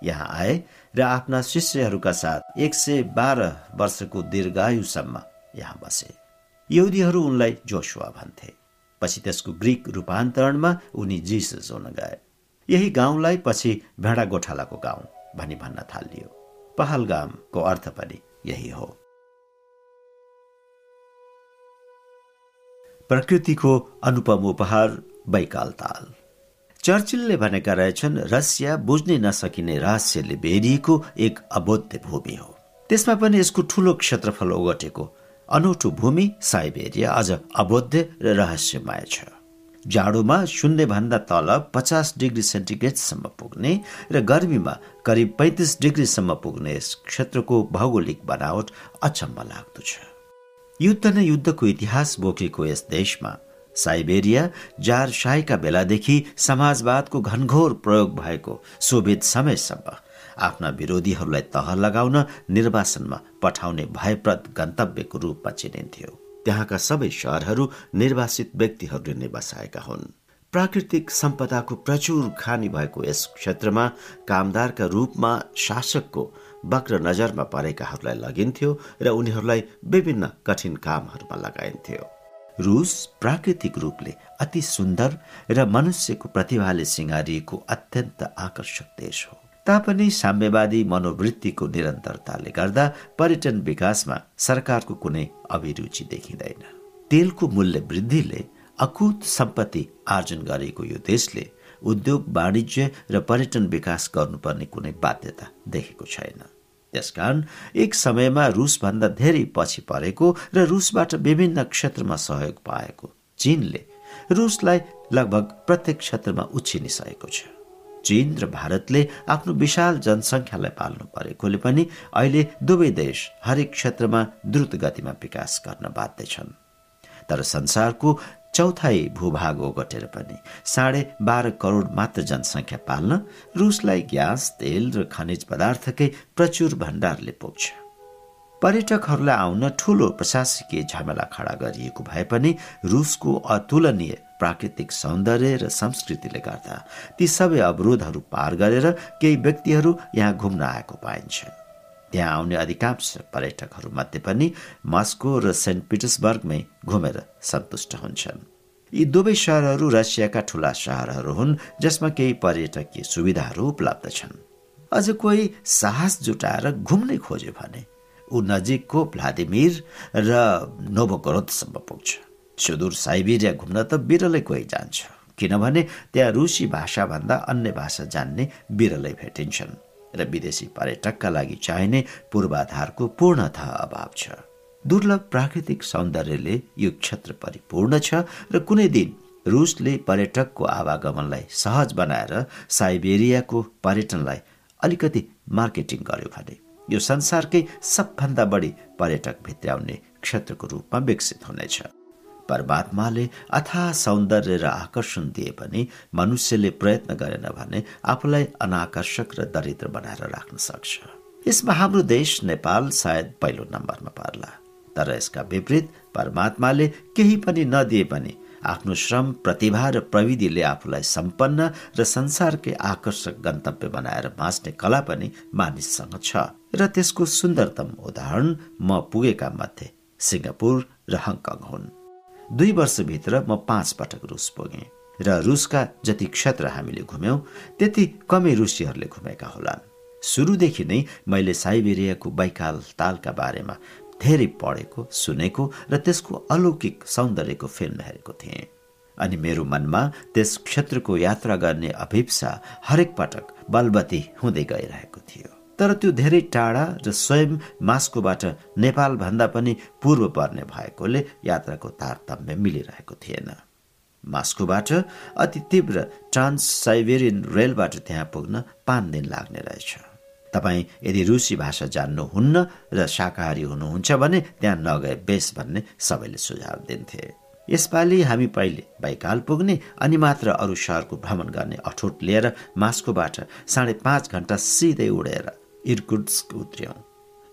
[SPEAKER 1] यहाँ आए र आफ्ना शिष्यहरूका साथ एक सय बाह्र वर्षको दीर्घायुसम्म यहाँ बसे। यहुदीहरू उनलाई जोसुवा भन्थे। पछि त्यसको ग्रिक रूपान्तरणमा उनी जिसस हुन गए। यही गाउँलाई पछि भेडा गोठालाको गाउँ भनी भन्न थालियो। पहलगामको अर्थ पनि यही हो। प्रकृतिको अनुपम उपहार बैकाल ताल चर्चिलले भनेका रहेछन् रसिया बुझ्नै नसकिने रहस्यले बेरिएको एक अबोध्य भूमि हो। त्यसमा पनि यसको ठूलो क्षेत्रफल ओगटेको। अनौठो भूमि साइबेरिया अझ अबोध्य र रहस्यमय छ। जाडोमा शून्य भन्दा तल पचास डिग्री सेन्टिग्रेडसम्म पुग्ने र गर्मीमा करिब पैँतिस डिग्रीसम्म पुग्ने यस क्षेत्रको भौगोलिक बनावट अचम्म लाग्दो छ। युद्ध न युद्धको इतिहास बोकेको यस देशमा साइबेरिया जार शाहीका बेलादेखि समाजवादको घनघोर प्रयोग भएको सोभियत समयसम्म आफ्ना विरोधीहरूलाई तह लगाउन निर्वासनमा पठाउने भयप्रद गन्तव्यको रूपमा चिनिन्थ्यो। त्यहाँका सबै सहरहरू निर्वासित व्यक्तिहरूले नै बसाएका हुन्। प्राकृतिक सम्पदाको प्रचुर खानी भएको यस क्षेत्रमा कामदारका रूपमा शासकको वक्र नजरमा परेकाहरूलाई लगिन्थ्यो र उनीहरूलाई विभिन्न कठिन कामहरूमा लगाइन्थ्यो। रुस प्राकृतिक रूपले अति सुन्दर र मनुष्यको प्रतिभाले सिँगारिएको अत्यन्त आकर्षक देश हो। तापनि साम्यवादी मनोवृत्तिको निरन्तरताले गर्दा पर्यटन विकासमा सरकारको कुनै अभिरुचि देखिँदैन। तेलको मूल्य वृद्धिले अकुत सम्पत्ति आर्जन गरेको यो देशले उद्योग वाणिज्य र पर्यटन विकास गर्नुपर्ने कुनै बाध्यता देखेको छैन। त्यसकारण एक समयमा रुसभन्दा धेरै पछि परेको र रुसबाट विभिन्न क्षेत्रमा सहयोग पाएको चीनले रुसलाई लगभग प्रत्येक क्षेत्रमा उछिनिसकेको छ। चीन र भारतले आफ्नो विशाल जनसङ्ख्यालाई पाल्नु परेकोले पनि अहिले दुवै देश हरेक क्षेत्रमा द्रुत गतिमा विकास गर्न बाध्य छन्। तर संसारको चौथाइ भूभाग ओगटेर पनि साढे बाह्र करोड मात्र जनसङ्ख्या पाल्न रुसलाई ग्यास तेल र खनिज पदार्थकै प्रचुर भण्डारले पुग्छ पर्यटकहरूलाई आउन ठूलो प्रशासकीय झमेला खडा गरिएको भए पनि रुसको अतुलनीय प्राकृतिक सौन्दर्य र संस्कृतिले गर्दा ती सबै अवरोधहरू पार गरेर केही व्यक्तिहरू यहाँ घुम्न आएको पाइन्छ त्यहाँ आउने अधिकांश पर्यटकहरू मध्ये पनि मस्को र सेन्ट पिटर्सबर्गमै घुमेर सन्तुष्ट हुन्छन्। यी दुवै सहरहरू रसियाका ठूला सहरहरू हुन् जसमा केही पर्यटकीय सुविधाहरू उपलब्ध छन्। अझ कोही साहस जुटाएर घुम्नै खोज्यो भने ऊ नजिकको भ्लादिमिर र नोभोगरोदसम्म पुग्छ। सुदूर साइबेरिया घुम्न त बिरलै कोही जान्छ किनभने त्यहाँ रुसी भाषाभन्दा अन्य भाषा जान्ने बिरलै भेटिन्छन्। र विदेशी पर्यटकका लागि चाहिने पूर्वाधारको पूर्णतः अभाव छ। दुर्लभ प्राकृतिक सौन्दर्यले यो क्षेत्र परिपूर्ण छ र कुनै दिन रुसले पर्यटकको आवागमनलाई सहज बनाएर साइबेरियाको पर्यटनलाई अलिकति मार्केटिङ गर्यो भने यो संसारकै सबभन्दा बढी पर्यटक भित्र्याउने क्षेत्रको रूपमा विकसित हुनेछ। परमात्माले अथा सौन्दर्य र आकर्षण दिए पनि मनुष्यले प्रयत्न गरेन भने आफूलाई अनाकर्षक र दरिद्र बनाएर राख्न सक्छ यसमा हाम्रो देश नेपाल सायद पहिलो नम्बरमा पर्ला तर यसका विपरीत परमात्माले केही पनि नदिए पनि आफ्नो श्रम प्रतिभा र प्रविधिले आफूलाई सम्पन्न र संसारकै आकर्षक गन्तव्य बनाएर बाँच्ने कला पनि मानिससँग छ र त्यसको सुन्दरतम उदाहरण म पुगेका मध्ये सिङ्गापुर र हङकङ हुन् दुई वर्षभित्र म पाँच पटक रुस पुगेँ र रुसका जति क्षेत्र हामीले घुम्यौं त्यति कमै रुसीहरूले घुमेका होलान्। सुरुदेखि नै मैले साइबेरियाको बैकाल तालका बारेमा धेरै पढेको सुनेको र त्यसको अलौकिक सौन्दर्यको फिल्म हेरेको थिएँ। अनि मेरो मनमा त्यस क्षेत्रको यात्रा गर्ने अभिप्सा हरेक पटक बलबती हुँदै गइरहेको थियो। तर त्यो धेरै टाढा र स्वयं मास्कोबाट नेपाल भन्दा पनि पूर्व पर्ने भएकोले यात्राको तारतम्य मिलिरहेको थिएन। मास्कोबाट अति तीव्र ट्रान्स साइबेरियन रेलबाट त्यहाँ पुग्न पाँच दिन लाग्ने रहेछ। तपाईँ यदि रुसी भाषा जान्नुहुन्न र शाकाहारी हुनुहुन्छ भने त्यहाँ नगए बेस भन्ने सबैले सुझाव दिन्थे। यसपालि हामी पहिले बैकाल पुग्ने अनि मात्र अरू सहरको भ्रमण गर्ने अठोट लिएर मास्कोबाट साढे पाँच घन्टा सिधै उडेर इर्कुट्स्क उत्र्यौं।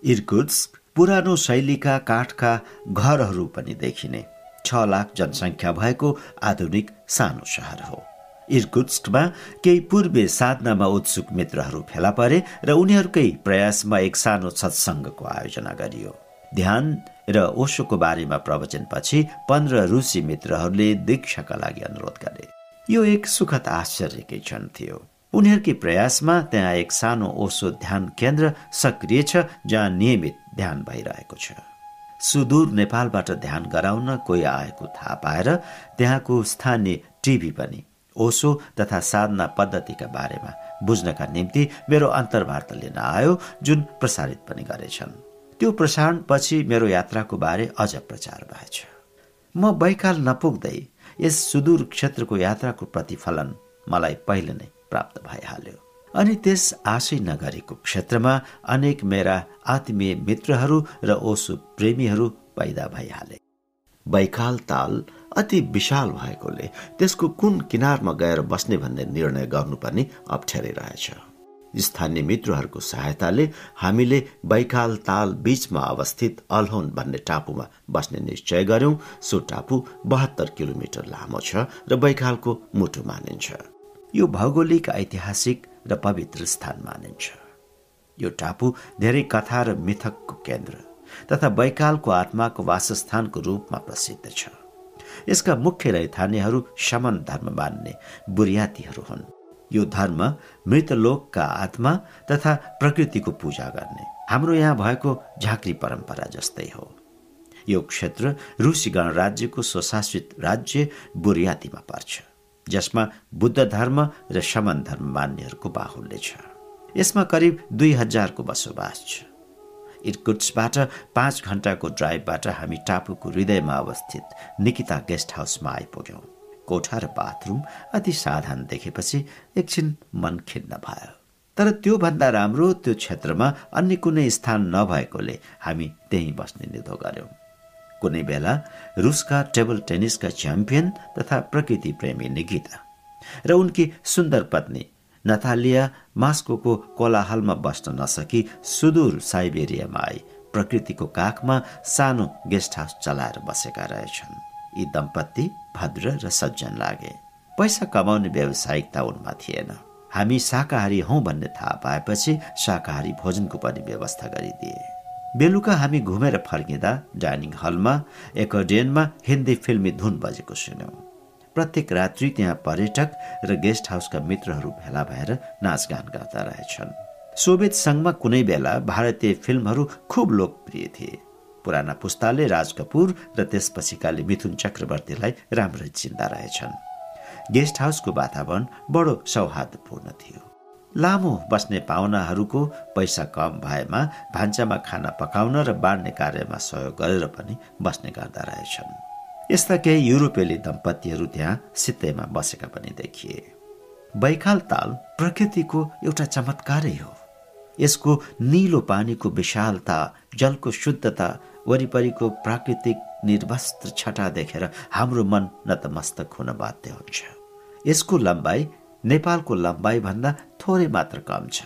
[SPEAKER 1] इर्कुट्स्क पुरानो शैलीका काठका घरहरू पनि देखिने छ लाख जनसङ्ख्या भएको आधुनिक सानो सहर हो। इर्कुट्स्कमा केही पूर्वे साधनामा उत्सुक मित्रहरू फेला परे र उनीहरूकै प्रयासमा एक सानो सत्सङ्गको आयोजना गरियो। ध्यान र ओशोको बारेमा प्रवचनपछि पन्ध्र रुसी मित्रहरूले दीक्षाका लागि अनुरोध गरे। यो एक सुखद आश्चर्यकै क्षण थियो। उनीहरूकै प्रयासमा त्यहाँ एक सानो ओसो ध्यान केन्द्र सक्रिय छ जहाँ नियमित ध्यान भइरहेको छ। सुदूर नेपालबाट ध्यान गराउन कोही आएको थाहा पाएर त्यहाँको स्थानीय टिभी पनि ओसो तथा साधना पद्धतिका बारेमा बुझ्नका निम्ति मेरो अन्तर्वार्ता लिन आयो जुन प्रसारित पनि गरेछन्। त्यो प्रसारण पछि मेरो यात्राको बारे अझ प्रचार भएछ। म बैकाल नपुग्दै यस सुदूर क्षेत्रको यात्राको प्रतिफलन मलाई पहिले नै प्राप्त भइहाल्यो। अनि त्यस आशै नगरेको क्षेत्रमा अनेक मेरा आत्मीय मित्रहरू र ओसु प्रेमीहरू पैदा भइहाले। बैकाल ताल अति विशाल भएकोले त्यसको कुन किनारमा गएर बस्ने भन्ने निर्णय गर्नु पनि अप्ठ्यारै रहेछ स्थानीय मित्रहरूको सहायताले हामीले बैकाल ताल बीचमा अवस्थित अल्होन भन्ने टापुमा बस्ने निश्चय गर्यौं। सो टापु बहत्तर किलोमिटर लामो छ र बैकालको मुटु मानिन्छ। यो भौगोलिक ऐतिहासिक र पवित्र स्थान मानिन्छ। यो टापु धेरै कथा र मिथकको केन्द्र तथा बैकालको आत्माको वासस्थानको रूपमा प्रसिद्ध छ। यसका मुख्य रैथानेहरू शमन धर्म मान्ने बुरियातीहरू हुन्। यो धर्म मृतलोकका आत्मा तथा प्रकृतिको पूजा गर्ने। हाम्रो यहाँ भएको झाँक्री परम्परा जस्तै हो। यो क्षेत्र रुसी गणराज्यको स्वशासित राज्य बुरियातीमा पर्छ। जसमा बुद्ध धर्म र शमन धर्म मान्नेहरूको बाहुल्य छ। यसमा करिब दुई हजारको बसोबास छ। इर्कुट्सबाट पाँच घण्टाको ड्राइभबाट हामी टापुको हृदयमा अवस्थित निकिता गेस्ट हाउसमा आइपुग्यौँ। कोठा र बाथरुम अति साधारण देखेपछि एकछिन मन खिन्न भयो। तर त्योभन्दा राम्रो त्यो क्षेत्रमा अन्य कुनै स्थान नभएकोले हामी त्यहीँ बस्ने निधो गर्यौँ। कुनै बेला रुसका टेबल टेनिसका च्याम्पियन तथा प्रकृति प्रेमी निकिता र उनकी सुन्दर पत्नी नथालिया मास्को कोलाहलमा बस्न नसकी सुदूर साइबेरियामा आई प्रकृतिको काखमा सानो गेस्ट हाउस चलाएर बसेका रहेछन्। यी दम्पति भद्र र सज्जन लागे। पैसा कमाउने व्यावसायिकता उनमा थिएन। हामी शाकाहारी हौ भन्ने थाहा पाएपछि शाकाहारी भोजनको पनि व्यवस्था गरिदिए। बेलुका हामी घुमेर फर्किँदा डाइनिङ हलमा एकडेनमा हिन्दी फिल्मी धुन बजेको सुन्यौँ। प्रत्येक रात्रि त्यहाँ पर्यटक र गेस्ट हाउसका मित्रहरू भेला भएर नाचगान गर्दा रहेछन्। सोभियत सङ्घमा कुनै बेला भारतीय फिल्महरू खुब लोकप्रिय थिए। पुराना पुस्ताले राज कपुर र त्यसपछिकाले मिथुन चक्रवर्तीलाई राम्रै चिन्ता रहेछन्। गेस्ट हाउसको वातावरण बडो सौहार्दपूर्ण थियो। लामो बस्ने पाहुनाहरूको पैसा कम भएमा भान्सामा खाना पकाउन र बाँड्ने कार्यमा सहयोग गरेर पनि बस्ने गर्दा रहेछन्। यस्ता केही युरोपेली दम्पतिहरू त्यहाँ सित्तैमा बसेका पनि देखिए। बैखाल ताल प्रकृतिको एउटा चमत्कारै हो। यसको निलो पानीको विशालता जलको शुद्धता वरिपरिको प्राकृतिक निर्वस्त्र छटा देखेर हाम्रो मन नतमस्तक हुन बाध्य हुन्छ। यसको लम्बाइ नेपालको लम्बाइ भन्दा थोरै मात्र कम छ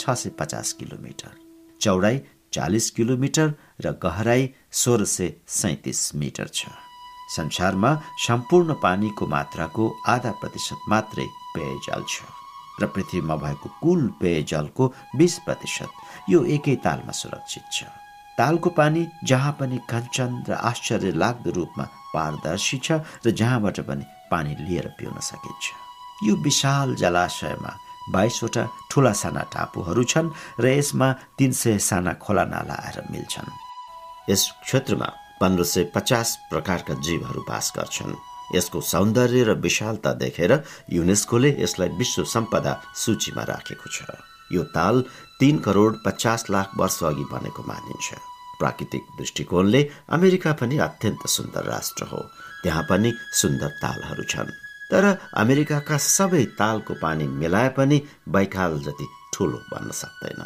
[SPEAKER 1] छ सय पचास किलोमिटर। चौडाइ चालिस किलोमिटर र गहराई सोह्र सय सैतिस मिटर छ। संसारमा सम्पूर्ण पानीको मात्राको आधा प्रतिशत मात्रै पेयजल छ र पृथ्वीमा भएको कुल पेयजलको बिस प्रतिशत यो एकै तालमा सुरक्षित छ। तालको पानी जहाँ पनि कञ्चन र आश्चर्य लाग्दो रूपमा पारदर्शी छ र जहाँबाट पनि पानी लिएर पिउन सकिन्छ। यो विशाल जलाशयमा बाइसवटा ठुला साना टापुहरू छन् र यसमा तीन सय साना खोला नाला आएर मिल्छन्। यस क्षेत्रमा पन्ध्र सय पचास प्रकारका जीवहरू बास गर्छन्। यसको सौन्दर्य र विशालता देखेर युनेस्कोले यसलाई विश्व सम्पदा सूचीमा राखेको छ। यो ताल तीन करोड पचास लाख वर्ष अघि बनेको मानिन्छ। प्राकृतिक दृष्टिकोणले अमेरिका पनि अत्यन्त सुन्दर राष्ट्र हो। त्यहाँ पनि सुन्दर तालहरू छन्। तर अमेरिकाका सबै तालको पानी मिलाए पनि बैकाल जति ठुलो बन्न सक्दैन।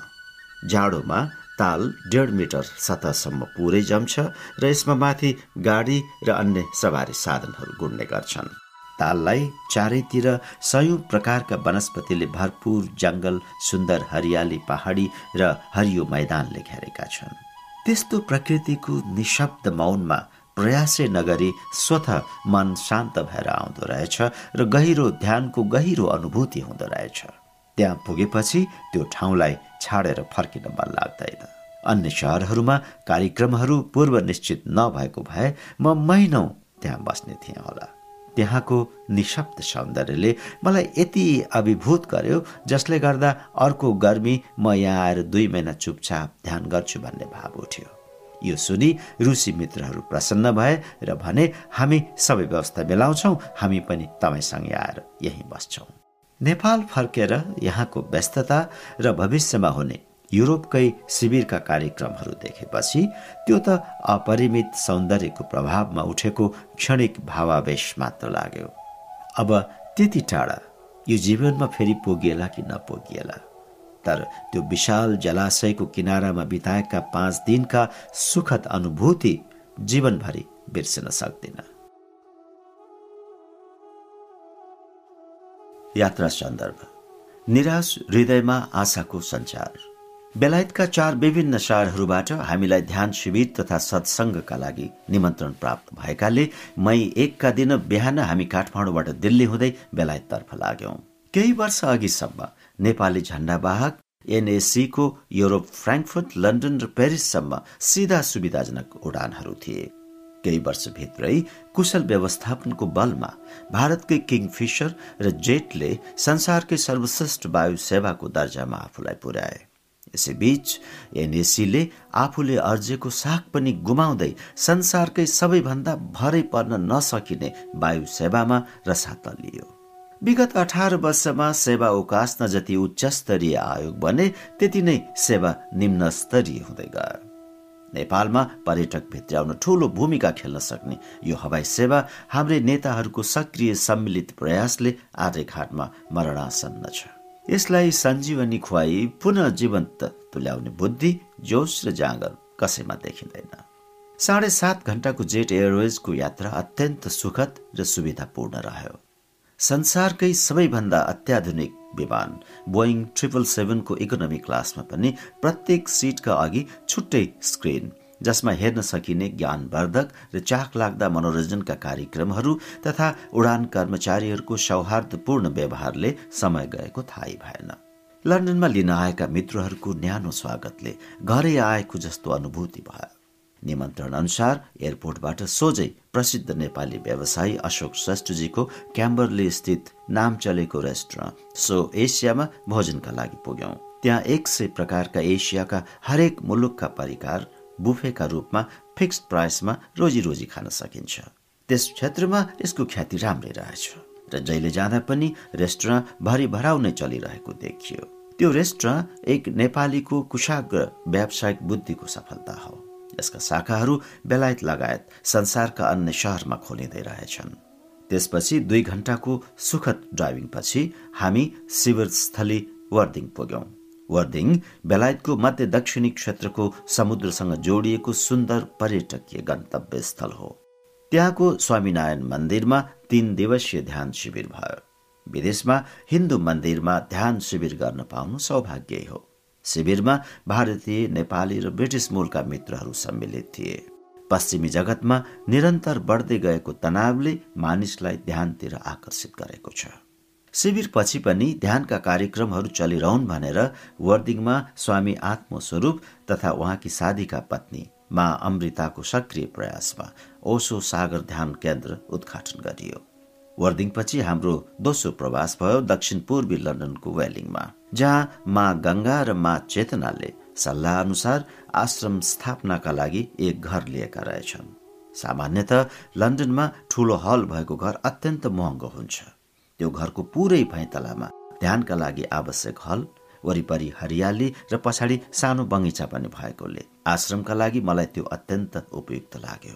[SPEAKER 1] जाडोमा ताल डेढ मिटर सतहसम्म पुरै जम्छ र यसमा माथि गाडी र अन्य सवारी साधनहरू गुड्ने गर्छन्। ताललाई चारैतिर सयौं प्रकारका वनस्पतिले भरपूर जङ्गल सुन्दर हरियाली पहाडी र हरियो मैदानले घेरेका छन्। त्यस्तो प्रकृतिको निशब्द मौनमा प्रयासै नगरी स्वत मन शान्त भएर आउँदो रहेछ र गहिरो ध्यानको गहिरो अनुभूति हुँदो रहेछ। त्यहाँ पुगेपछि त्यो ठाउँलाई छाडेर फर्किन मन लाग्दैन। अन्य सहरहरूमा कार्यक्रमहरू पूर्व निश्चित नभएको भए म महिनौ त्यहाँ बस्ने थिएँ होला। त्यहाँको निशब्द सौन्दर्यले मलाई यति अभिभूत गर्यो जसले गर्दा अर्को गर्मी म यहाँ आएर दुई महिना चुपचाप ध्यान गर्छु भन्ने भाव उठ्यो। यो सुनि रुसी मित्रहरू प्रसन्न भए र भने हामी सबै व्यवस्था मिलाउँछौ हामी पनि तपाईँसँगै आएर यहीँ बस्छौँ। नेपाल फर्केर यहाँको व्यस्तता र भविष्यमा हुने युरोपकै शिविरका कार्यक्रमहरू देखेपछि त्यो त अपरिमित सौन्दर्यको प्रभावमा उठेको क्षणिक भावावेश मात्र लाग्यो। अब त्यति टाढा यो जीवनमा फेरि पुगिएला कि नपुगिएला तर त्यो विशाल जलाशयको किनारामा बिताएका पाँच दिनका सुखद अनुभूति जीवनभरि बिर्सिन सक्दिन। यात्रा सन्दर्भ। निराश हृदयमा आशाको सञ्चार। बेलायतका चार विभिन्न शहरहरूबाट हामीलाई ध्यान शिविर तथा सत्सङ्गका लागि निमन्त्रण प्राप्त भएकाले मई एकका दिन बिहान हामी काठमाडौँबाट दिल्ली हुँदै बेलायततर्फ लाग्यौं। केही वर्ष अघिसम्म नेपाली झण्डावाहक एनएसीको युरोप फ्रेङ्कफर्ट लन्डन र पेरिससम्म सिधा सुविधाजनक उडानहरू थिए। केही वर्षभित्रै कुशल व्यवस्थापनको बलमा भारतकै किङफिसर र जेटले संसारकै सर्वश्रेष्ठ वायु सेवाको दर्जामा आफूलाई पुर्याए। यसैबीच एनएसीले आफूले अर्जेको साग पनि गुमाउँदै संसारकै सबैभन्दा भरै पर्न नसकिने वायु सेवामा रसात लियो। विगत अठार वर्षमा सेवा उकास्न जति उच्च स्तरीय आयोग बने त्यति नै सेवा निम्न स्तरीय हुँदै गयो। नेपालमा पर्यटक भित्र्याउन ठूलो भूमिका खेल्न सक्ने यो हवाई सेवा हाम्रै नेताहरूको सक्रिय सम्मिलित प्रयासले आर्यघाटमा मरणासन्न छ। यसलाई सञ्जीवनी खुवाई पुनः जीवन्त तुल्याउने बुद्धि जोस र जाँगर कसैमा देखिँदैन। साढे सात घण्टाको जेट एयरवेजको यात्रा अत्यन्त सुखद र सुविधापूर्ण रह्यो। संसारकै सबैभन्दा अत्याधुनिक विमान बोइङ ट्रिपल सेभेनको इकोनोमी क्लासमा पनि प्रत्येक सिटका अघि छुट्टै स्क्रिन जसमा हेर्न सकिने ज्ञानवर्धक र चाख लाग्दा मनोरञ्जनका कार्यक्रमहरू तथा उडान कर्मचारीहरूको सौहार्दपूर्ण व्यवहारले समय गएको थाहै भएन। लन्डनमा लिन आएका मित्रहरूको न्यानो स्वागतले घरै आएको जस्तो अनुभूति भयो। निमन्त्रण अनुसार एयरपोर्टबाट सोझै प्रसिद्ध नेपाली व्यवसायी अशोक श्रेष्ठजीको क्याम्बरली स्थित नाम चलेको रेस्टुरेन्ट सो एसियामा भोजनका लागि पुग्यौं। त्यहाँ एक सय प्रकारका एसियाका हरेक मुलुकका परिकार बुफेका रूपमा फिक्स प्राइसमा रोजी रोजी खान सकिन्छ। त्यस क्षेत्रमा यसको ख्याति राम्रै रहेछ र जहिले जाँदा पनि रेस्टुरेन्ट भरि भराउ नै चलिरहेको देखियो। त्यो रेस्टुरेन्ट एक नेपालीको कुशाग्र व्यावसायिक बुद्धिको सफलता हो। यसका शाखाहरू बेलायत लगायत संसारका अन्य शहरमा खोलिँदै रहेछन्। त्यसपछि दुई घण्टाको सुखद ड्राइभिङपछि हामी शिविरस्थली वर्दिङ पुग्यौं। वर्दिङ बेलायतको मध्य दक्षिणी क्षेत्रको समुद्रसँग जोडिएको सुन्दर पर्यटकीय गन्तव्य स्थल हो। त्यहाँको स्वामीनारायण मन्दिरमा तीन दिवसीय ध्यान शिविर भयो। विदेशमा हिन्दू मन्दिरमा ध्यान शिविर गर्न पाउनु सौभाग्य हो। शिविरमा भारतीय नेपाली र ब्रिटिस मूलका मित्रहरू सम्मिलित थिए। पश्चिमी जगतमा निरन्तर बढ्दै गएको तनावले मानिसलाई ध्यानतिर आकर्षित गरेको छ। शिविर पछि पनि ध्यानका कार्यक्रमहरू चलिरहन् भनेर वर्दिङमा स्वामी आत्मस्वरूप तथा उहाँकी साधीका पत्नी मा अमृताको सक्रिय प्रयासमा ओसो सागर ध्यान केन्द्र उद्घाटन गरियो। वर्दिङपछि हाम्रो दोस्रो प्रवास भयो दक्षिण पूर्वी लन्डनको वेलिङमा। जहाँ मा गंगा र मा चेतनाले सल्लाह अनुसार आश्रम स्थापनाका लागि एक घर लिएका रहेछन्। सामान्यत लन्डनमा ठूलो हल भएको घर अत्यन्त महँगो हुन्छ। त्यो घरको पुरै भैँतलामा ध्यानका लागि आवश्यक हल वरिपरि हरियाली र पछाडि सानो बगैँचा पनि भएकोले आश्रमका लागि मलाई त्यो अत्यन्त उपयुक्त लाग्यो।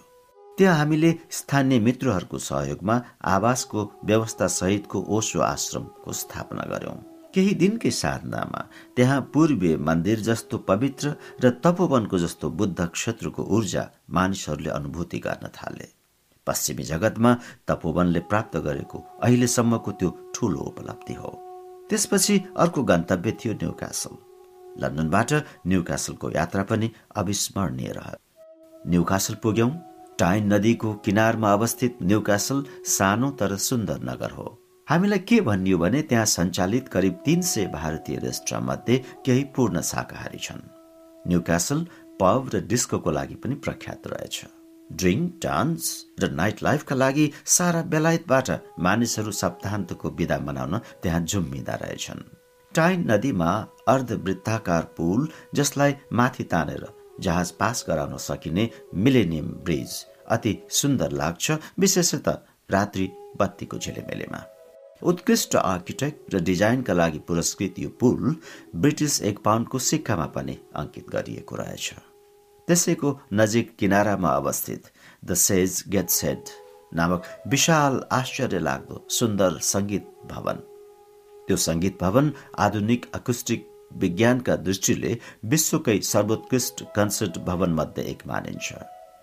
[SPEAKER 1] त्यहाँ हामीले स्थानीय मित्रहरूको सहयोगमा आवासको व्यवस्था सहितको ओसो आश्रमको स्थापना गर्यौं। केही दिनकै साधनामा त्यहाँ पूर्वीय मन्दिर जस्तो पवित्र र तपोवनको जस्तो बुद्ध क्षेत्रको ऊर्जा मानिसहरूले अनुभूति गर्न थाले। पश्चिमी जगतमा तपोवनले प्राप्त गरेको अहिलेसम्मको त्यो ठूलो उपलब्धि हो। त्यसपछि अर्को गन्तव्य थियो न्यू क्यासल लन्डनबाट न्यू क्यासलको यात्रा पनि अविस्मरणीय रह्यो। न्यू क्यासल पुग्यौं। टाइन नदीको किनारमा अवस्थित न्यू क्यासल सानो तर सुन्दर नगर हो। हामीलाई के भनियो भने त्यहाँ सञ्चालित करिब तीन सय भारतीय रेस्टुरेन्ट मध्ये केही पूर्ण शाकाहारी छन्। न्यू क्यासल पब र डिस्कोको लागि पनि प्रख्यात रहेछ। ड्रिङ्क डान्स र नाइट लाइफका लागि सारा बेलायतबाट मानिसहरू सप्ताहन्तको विदा मनाउन त्यहाँ झुम्मिँदा रहेछन्। टाइन नदीमा अर्धवृत्ताकार पुल जसलाई माथि तानेर जहाज पास गराउन सकिने मिलेनियम ब्रिज अति सुन्दर लाग्छ विशेषतः रात्रि बत्तीको झिलेमेलेमा। उत्कृष्ट आर्किटेक्ट र डिजाइनका लागि पुरस्कृत यो पुल ब्रिटिस एक पाउन्डको सिक्कामा पनि अंकित गरिएको रहेछ। त्यसैको नजिक किनारामा अवस्थित द सेज गेट्स हेड नामक विशाल आश्चर्य लाग्दो सुन्दर संगीत भवन। त्यो संगीत भवन आधुनिक अकुस्टिक विज्ञानका दृष्टिले विश्वकै सर्वोत्कृष्ट कन्सर्ट भवन मध्ये एक मानिन्छ।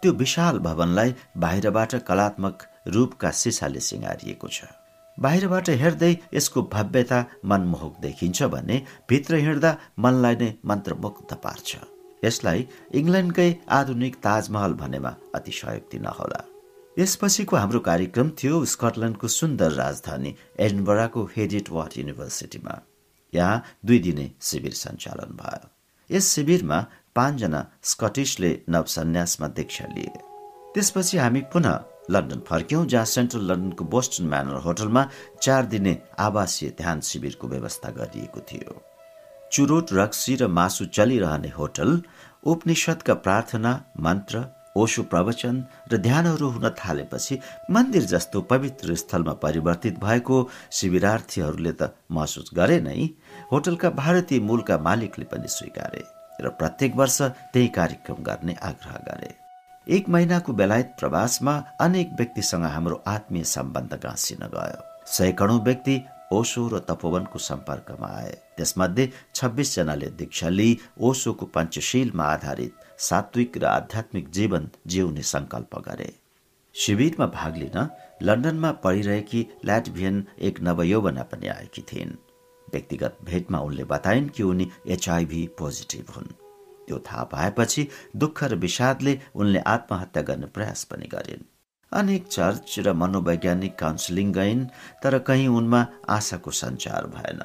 [SPEAKER 1] त्यो विशाल भवनलाई बाहिरबाट कलात्मक रूपका सिसाले सिँगारिएको छ। बाहिरबाट हेर्दै यसको भव्यता मनमोहक देखिन्छ भने भित्र हिँड्दा मनलाई नै मन्त्रमुग्ध पार्छ। यसलाई इङ्ल्यान्डकै आधुनिक ताजमहल भनेमा अतिशयोक्ति नहोला। यसपछिको हाम्रो कार्यक्रम थियो स्कटल्याण्डको सुन्दर राजधानी एडनबराको हेडिट वाट युनिभर्सिटीमा। यहाँ दुई दिने शिविर सञ्चालन भयो। यस शिविरमा पाँचजना स्कटिसले नवसन्यासमा दीक्षा लिए। त्यसपछि हामी पुनः लन्डन फर्क्यौं जहाँ सेन्ट्रल लन्डनको बोस्टन म्यानर होटलमा चार दिने आवासीय ध्यान शिविरको व्यवस्था गरिएको थियो। चुरोट रक्सी र मासु चलिरहने होटल उपनिषदका प्रार्थना मन्त्र ओशो प्रवचन र ध्यानहरू हुन थालेपछि मन्दिर जस्तो पवित्र स्थलमा परिवर्तित भएको शिविरार्थीहरूले त महसुस गरे नै होटलका भारतीय मूलका मालिकले पनि स्वीकारे र प्रत्येक वर्ष त्यही कार्यक्रम गर्ने आग्रह गरे। एक महिनाको बेलायत प्रवासमा अनेक व्यक्तिसँग हाम्रो आत्मीय सम्बन्ध गाँसिन गयो। सैकडौं व्यक्ति ओसो र तपोवनको सम्पर्कमा आए। त्यसमध्ये छब्बिस जनाले दीक्षा लिई ओसोको पञ्चशीलमा आधारित सात्विक र आध्यात्मिक जीवन जिउने संकल्प गरे। शिविरमा भाग लिन लन्डनमा पढिरहेकी ल्याटभियन एक नवयौवना पनि आएकी थिइन्। व्यक्तिगत भेटमा उनले बताइन् कि उनी एचआईभी पोजिटिभ हुन्। त्यो थाहा पाएपछि दुःख र विषादले उनले आत्महत्या गर्ने प्रयास पनि गरिन्। अनेक चर्च र मनोवैज्ञानिक काउन्सिलिङ गइन् तर कहीँ उनमा आशाको सञ्चार भएन।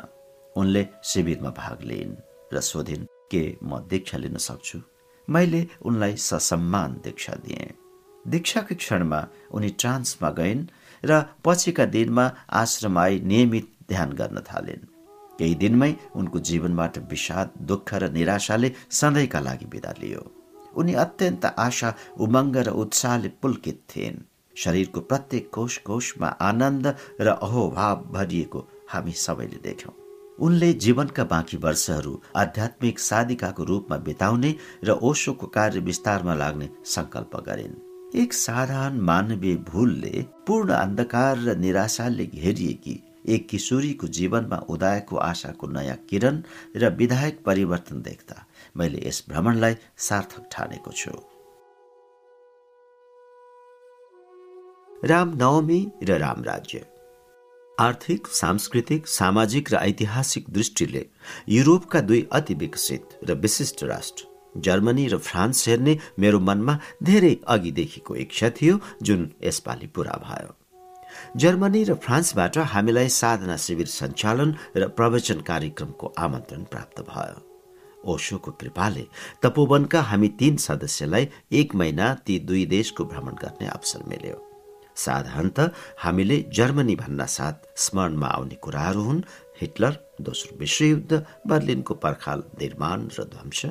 [SPEAKER 1] उनले शिविरमा भाग लिइन् र सोधिन् के म दीक्षा लिन सक्छु? मैले उनलाई ससम्मान दीक्षा दिएँ। दीक्षाको क्षणमा उनी ट्रान्समा गइन् र पछिका दिनमा आश्रम आई नियमित ध्यान गर्न थालिन्। केही दिनमै उनको जीवनबाट विषाद दुःख र निराशाले सधैँका लागि विदा लियो। उनी अत्यन्त आशा उमङ्ग र उत्साहले पुल्कित थिइन्। शरीरको प्रत्येक कोष कोषमा आनन्द र अहोभाव भरिएको हामी सबैले देख्यौं। उनले जीवनका बाँकी वर्षहरू आध्यात्मिक साधिकाको रूपमा बिताउने र ओशोको कार्य विस्तारमा लाग्ने संकल्प गरिन्। एक साधारण मानवीय भूलले पूर्ण अन्धकार र निराशाले घेरिएकी एक किशोरीको जीवनमा उदाएको आशाको नयाँ किरण र विधायक परिवर्तन देख्दा मैले यस भ्रमणलाई सार्थक ठानेको छु। राम नवमी र राम राज्य आर्थिक सांस्कृतिक सामाजिक र ऐतिहासिक दृष्टिले युरोपका दुई अति विकसित र विशिष्ट राष्ट्र जर्मनी र फ्रान्स हेर्ने मेरो मनमा धेरै अघिदेखिको इच्छा थियो जुन यसपालि पूरा भयो। जर्मनी र फ्रान्सबाट हामीलाई साधना शिविर सञ्चालन र प्रवचन कार्यक्रमको आमन्त्रण प्राप्त भयो। ओशोको कृपाले तपोवनका हामी तीन सदस्यलाई एक महिना ती दुई देशको भ्रमण गर्ने अवसर मिल्यो। साधारणत हामीले जर्मनी भन्ना साथ स्मरणमा आउने कुराहरू हुन्। हिटलर दोस्रो विश्वयुद्ध बर्लिनको पर्खाल निर्माण र ध्वंस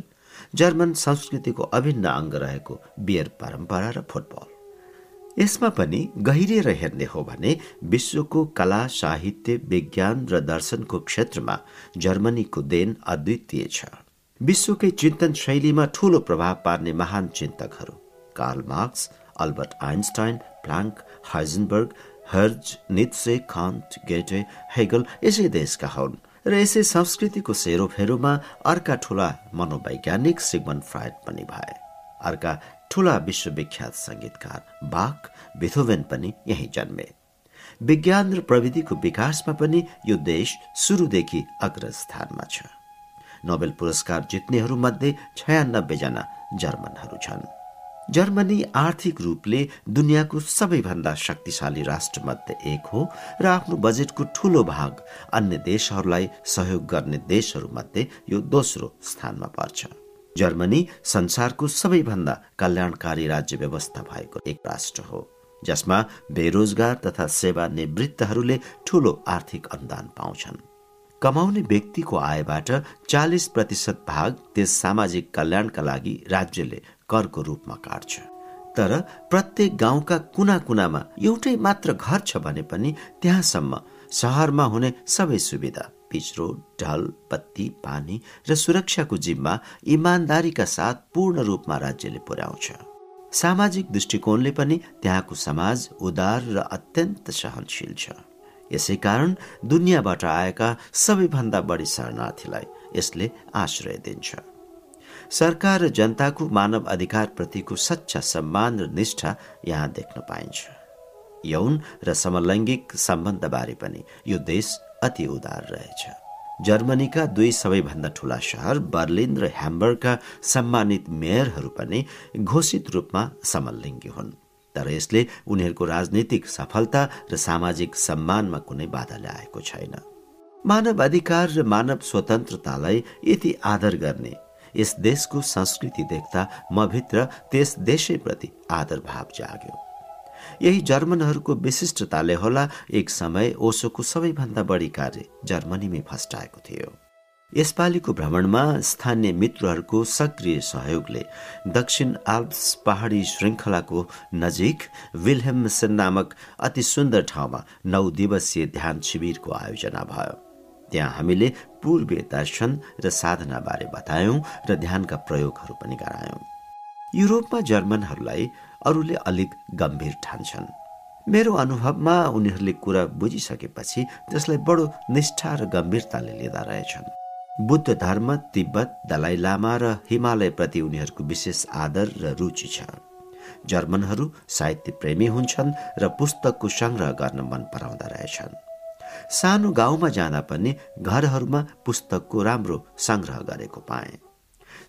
[SPEAKER 1] जर्मन संस्कृतिको अभिन्न अङ्ग रहेको बियर परम्परा र फुटबल। यसमा पनि गहिरिएर हेर्ने हो भने विश्वको कला साहित्य विज्ञान र दर्शनको क्षेत्रमा जर्मनीको देन अद्वितीय छ। विश्वकै चिन्तन शैलीमा ठूलो प्रभाव पार्ने महान चिन्तकहरू Karl Marx Albert Einstein Planck Heisenberg Hertz Nietzsche Kant Goethe Hegel यसै देशका हुन् र यसै संस्कृतिको सेरोफेरोमा अर्का ठूला मनोवैज्ञानिक सिगमन फ्राइड पनि भए। अर्का ठूला विश्वविख्यात संगीतकार बाक बिथोवेन पनि यही जन्मे। विज्ञान र प्रविधिको विकासमा पनि यो देश सुरुदेखि अग्रस्थानमा छ। नोबेल पुरस्कार जित्नेहरू मध्ये छयानब्बे जना जर्मनहरू छन्। जर्मनी आर्थिक रूपले दुनियाँको सबैभन्दा शक्तिशाली राष्ट्र मध्ये एक हो र आफ्नो बजेटको ठूलो भाग अन्य देशहरूलाई सहयोग गर्ने देशहरू मध्ये यो दोस्रो स्थानमा पर्छ। जर्मनी संसारको सबैभन्दा कल्याणकारी राज्य व्यवस्था भएको एक राष्ट्र हो जसमा बेरोजगार तथा सेवा निवृत्तहरूले ठूलो आर्थिक अनुदान पाउँछन्। कमाउने व्यक्तिको आयबाट चालिस प्रतिशत भाग त्यस सामाजिक कल्याणका लागि राज्यले करको रूपमा काट्छ। तर प्रत्येक गाउँका कुना कुनामा एउटै मात्र घर छ भने पनि त्यहाँसम्म सहरमा हुने सबै सुविधा पिच रोड ढल बत्ती पानी र सुरक्षाको जिम्मा इमान्दारीका साथ पूर्ण रूपमा राज्यले पुर्याउँछ। सामाजिक दृष्टिकोणले पनि त्यहाँको समाज उदार र अत्यन्त सहनशील छ। यसै कारण दुनियाँबाट आएका सबैभन्दा बढी शरणार्थीलाई यसले आश्रय दिन्छ। सरकार र जनताको मानव अधिकार प्रतिको सच्चा सम्मान र निष्ठा यहाँ देख्न पाइन्छ। यौन र समलैङ्गिक सम्बन्धबारे पनि यो देश अति उदार रहेछ। जर्मनीका दुई सबैभन्दा ठूला सहर बर्लिन र ह्याम्बर्गका सम्मानित मेयरहरू पनि घोषित रूपमा समलिङ्गी हुन्। तर यसले उनीहरूको राजनीतिक सफलता र सामाजिक सम्मानमा कुनै बाधा ल्याएको छैन। मानव अधिकार र मानव स्वतन्त्रतालाई यति आदर गर्ने यस देशको संस्कृति देख्दा भित्र त्यस देशैप्रति आदर भाव जाग्यो। यही जर्मनहरूको विशिष्टताले होला एक समय ओसोको सबैभन्दा बढी कार्य जर्मनीमै फस्टाएको थियो। यसपालिको भ्रमणमा स्थानीय मित्रहरूको सक्रिय सहयोगले दक्षिण आल्प्स पहाडी श्रृङ्खलाको नजिक विल्हेमसन नामक अति सुन्दर ठाउँमा नौ दिवसीय ध्यान शिविरको आयोजना भयो। त्यहाँ हामीले पूर्वीय दर्शन र साधनाबारे बतायौं र ध्यानका प्रयोगहरू पनि गरायौं। युरोपमा जर्मनहरूलाई अरूले अलिक गम्भीर ठान्छन्। मेरो अनुभवमा उनीहरूले कुरा बुझिसकेपछि त्यसलाई बडो निष्ठा र गम्भीरताले लिँदा रहेछन्। बुद्ध धर्म तिब्बत दलाइ लामा र हिमालयप्रति उनीहरूको विशेष आदर र रुचि छ। जर्मनहरू साहित्य प्रेमी हुन्छन् र पुस्तकको सङ्ग्रह गर्न मन पराउँदा रहेछन्। सानो गाउँमा जाँदा पनि घरहरूमा पुस्तकको राम्रो सङ्ग्रह गरेको पाए।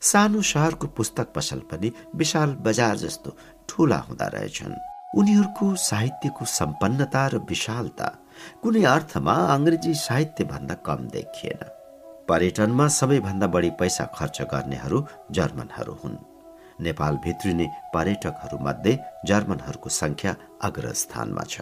[SPEAKER 1] सानो सहरको पुस्तक पसल पनि विशाल बजार जस्तो ठूला हुँदा रहेछन्। उनीहरूको साहित्यको सम्पन्नता र विशालता कुनै अर्थमा अङ्ग्रेजी साहित्य भन्दा कम देखिएन। पर्यटनमा सबैभन्दा बढी पैसा खर्च गर्नेहरू जर्मनहरू हुन्। नेपाल भित्रिने पर्यटकहरूमध्ये जर्मनहरूको संख्या अग्रस्थानमा छ।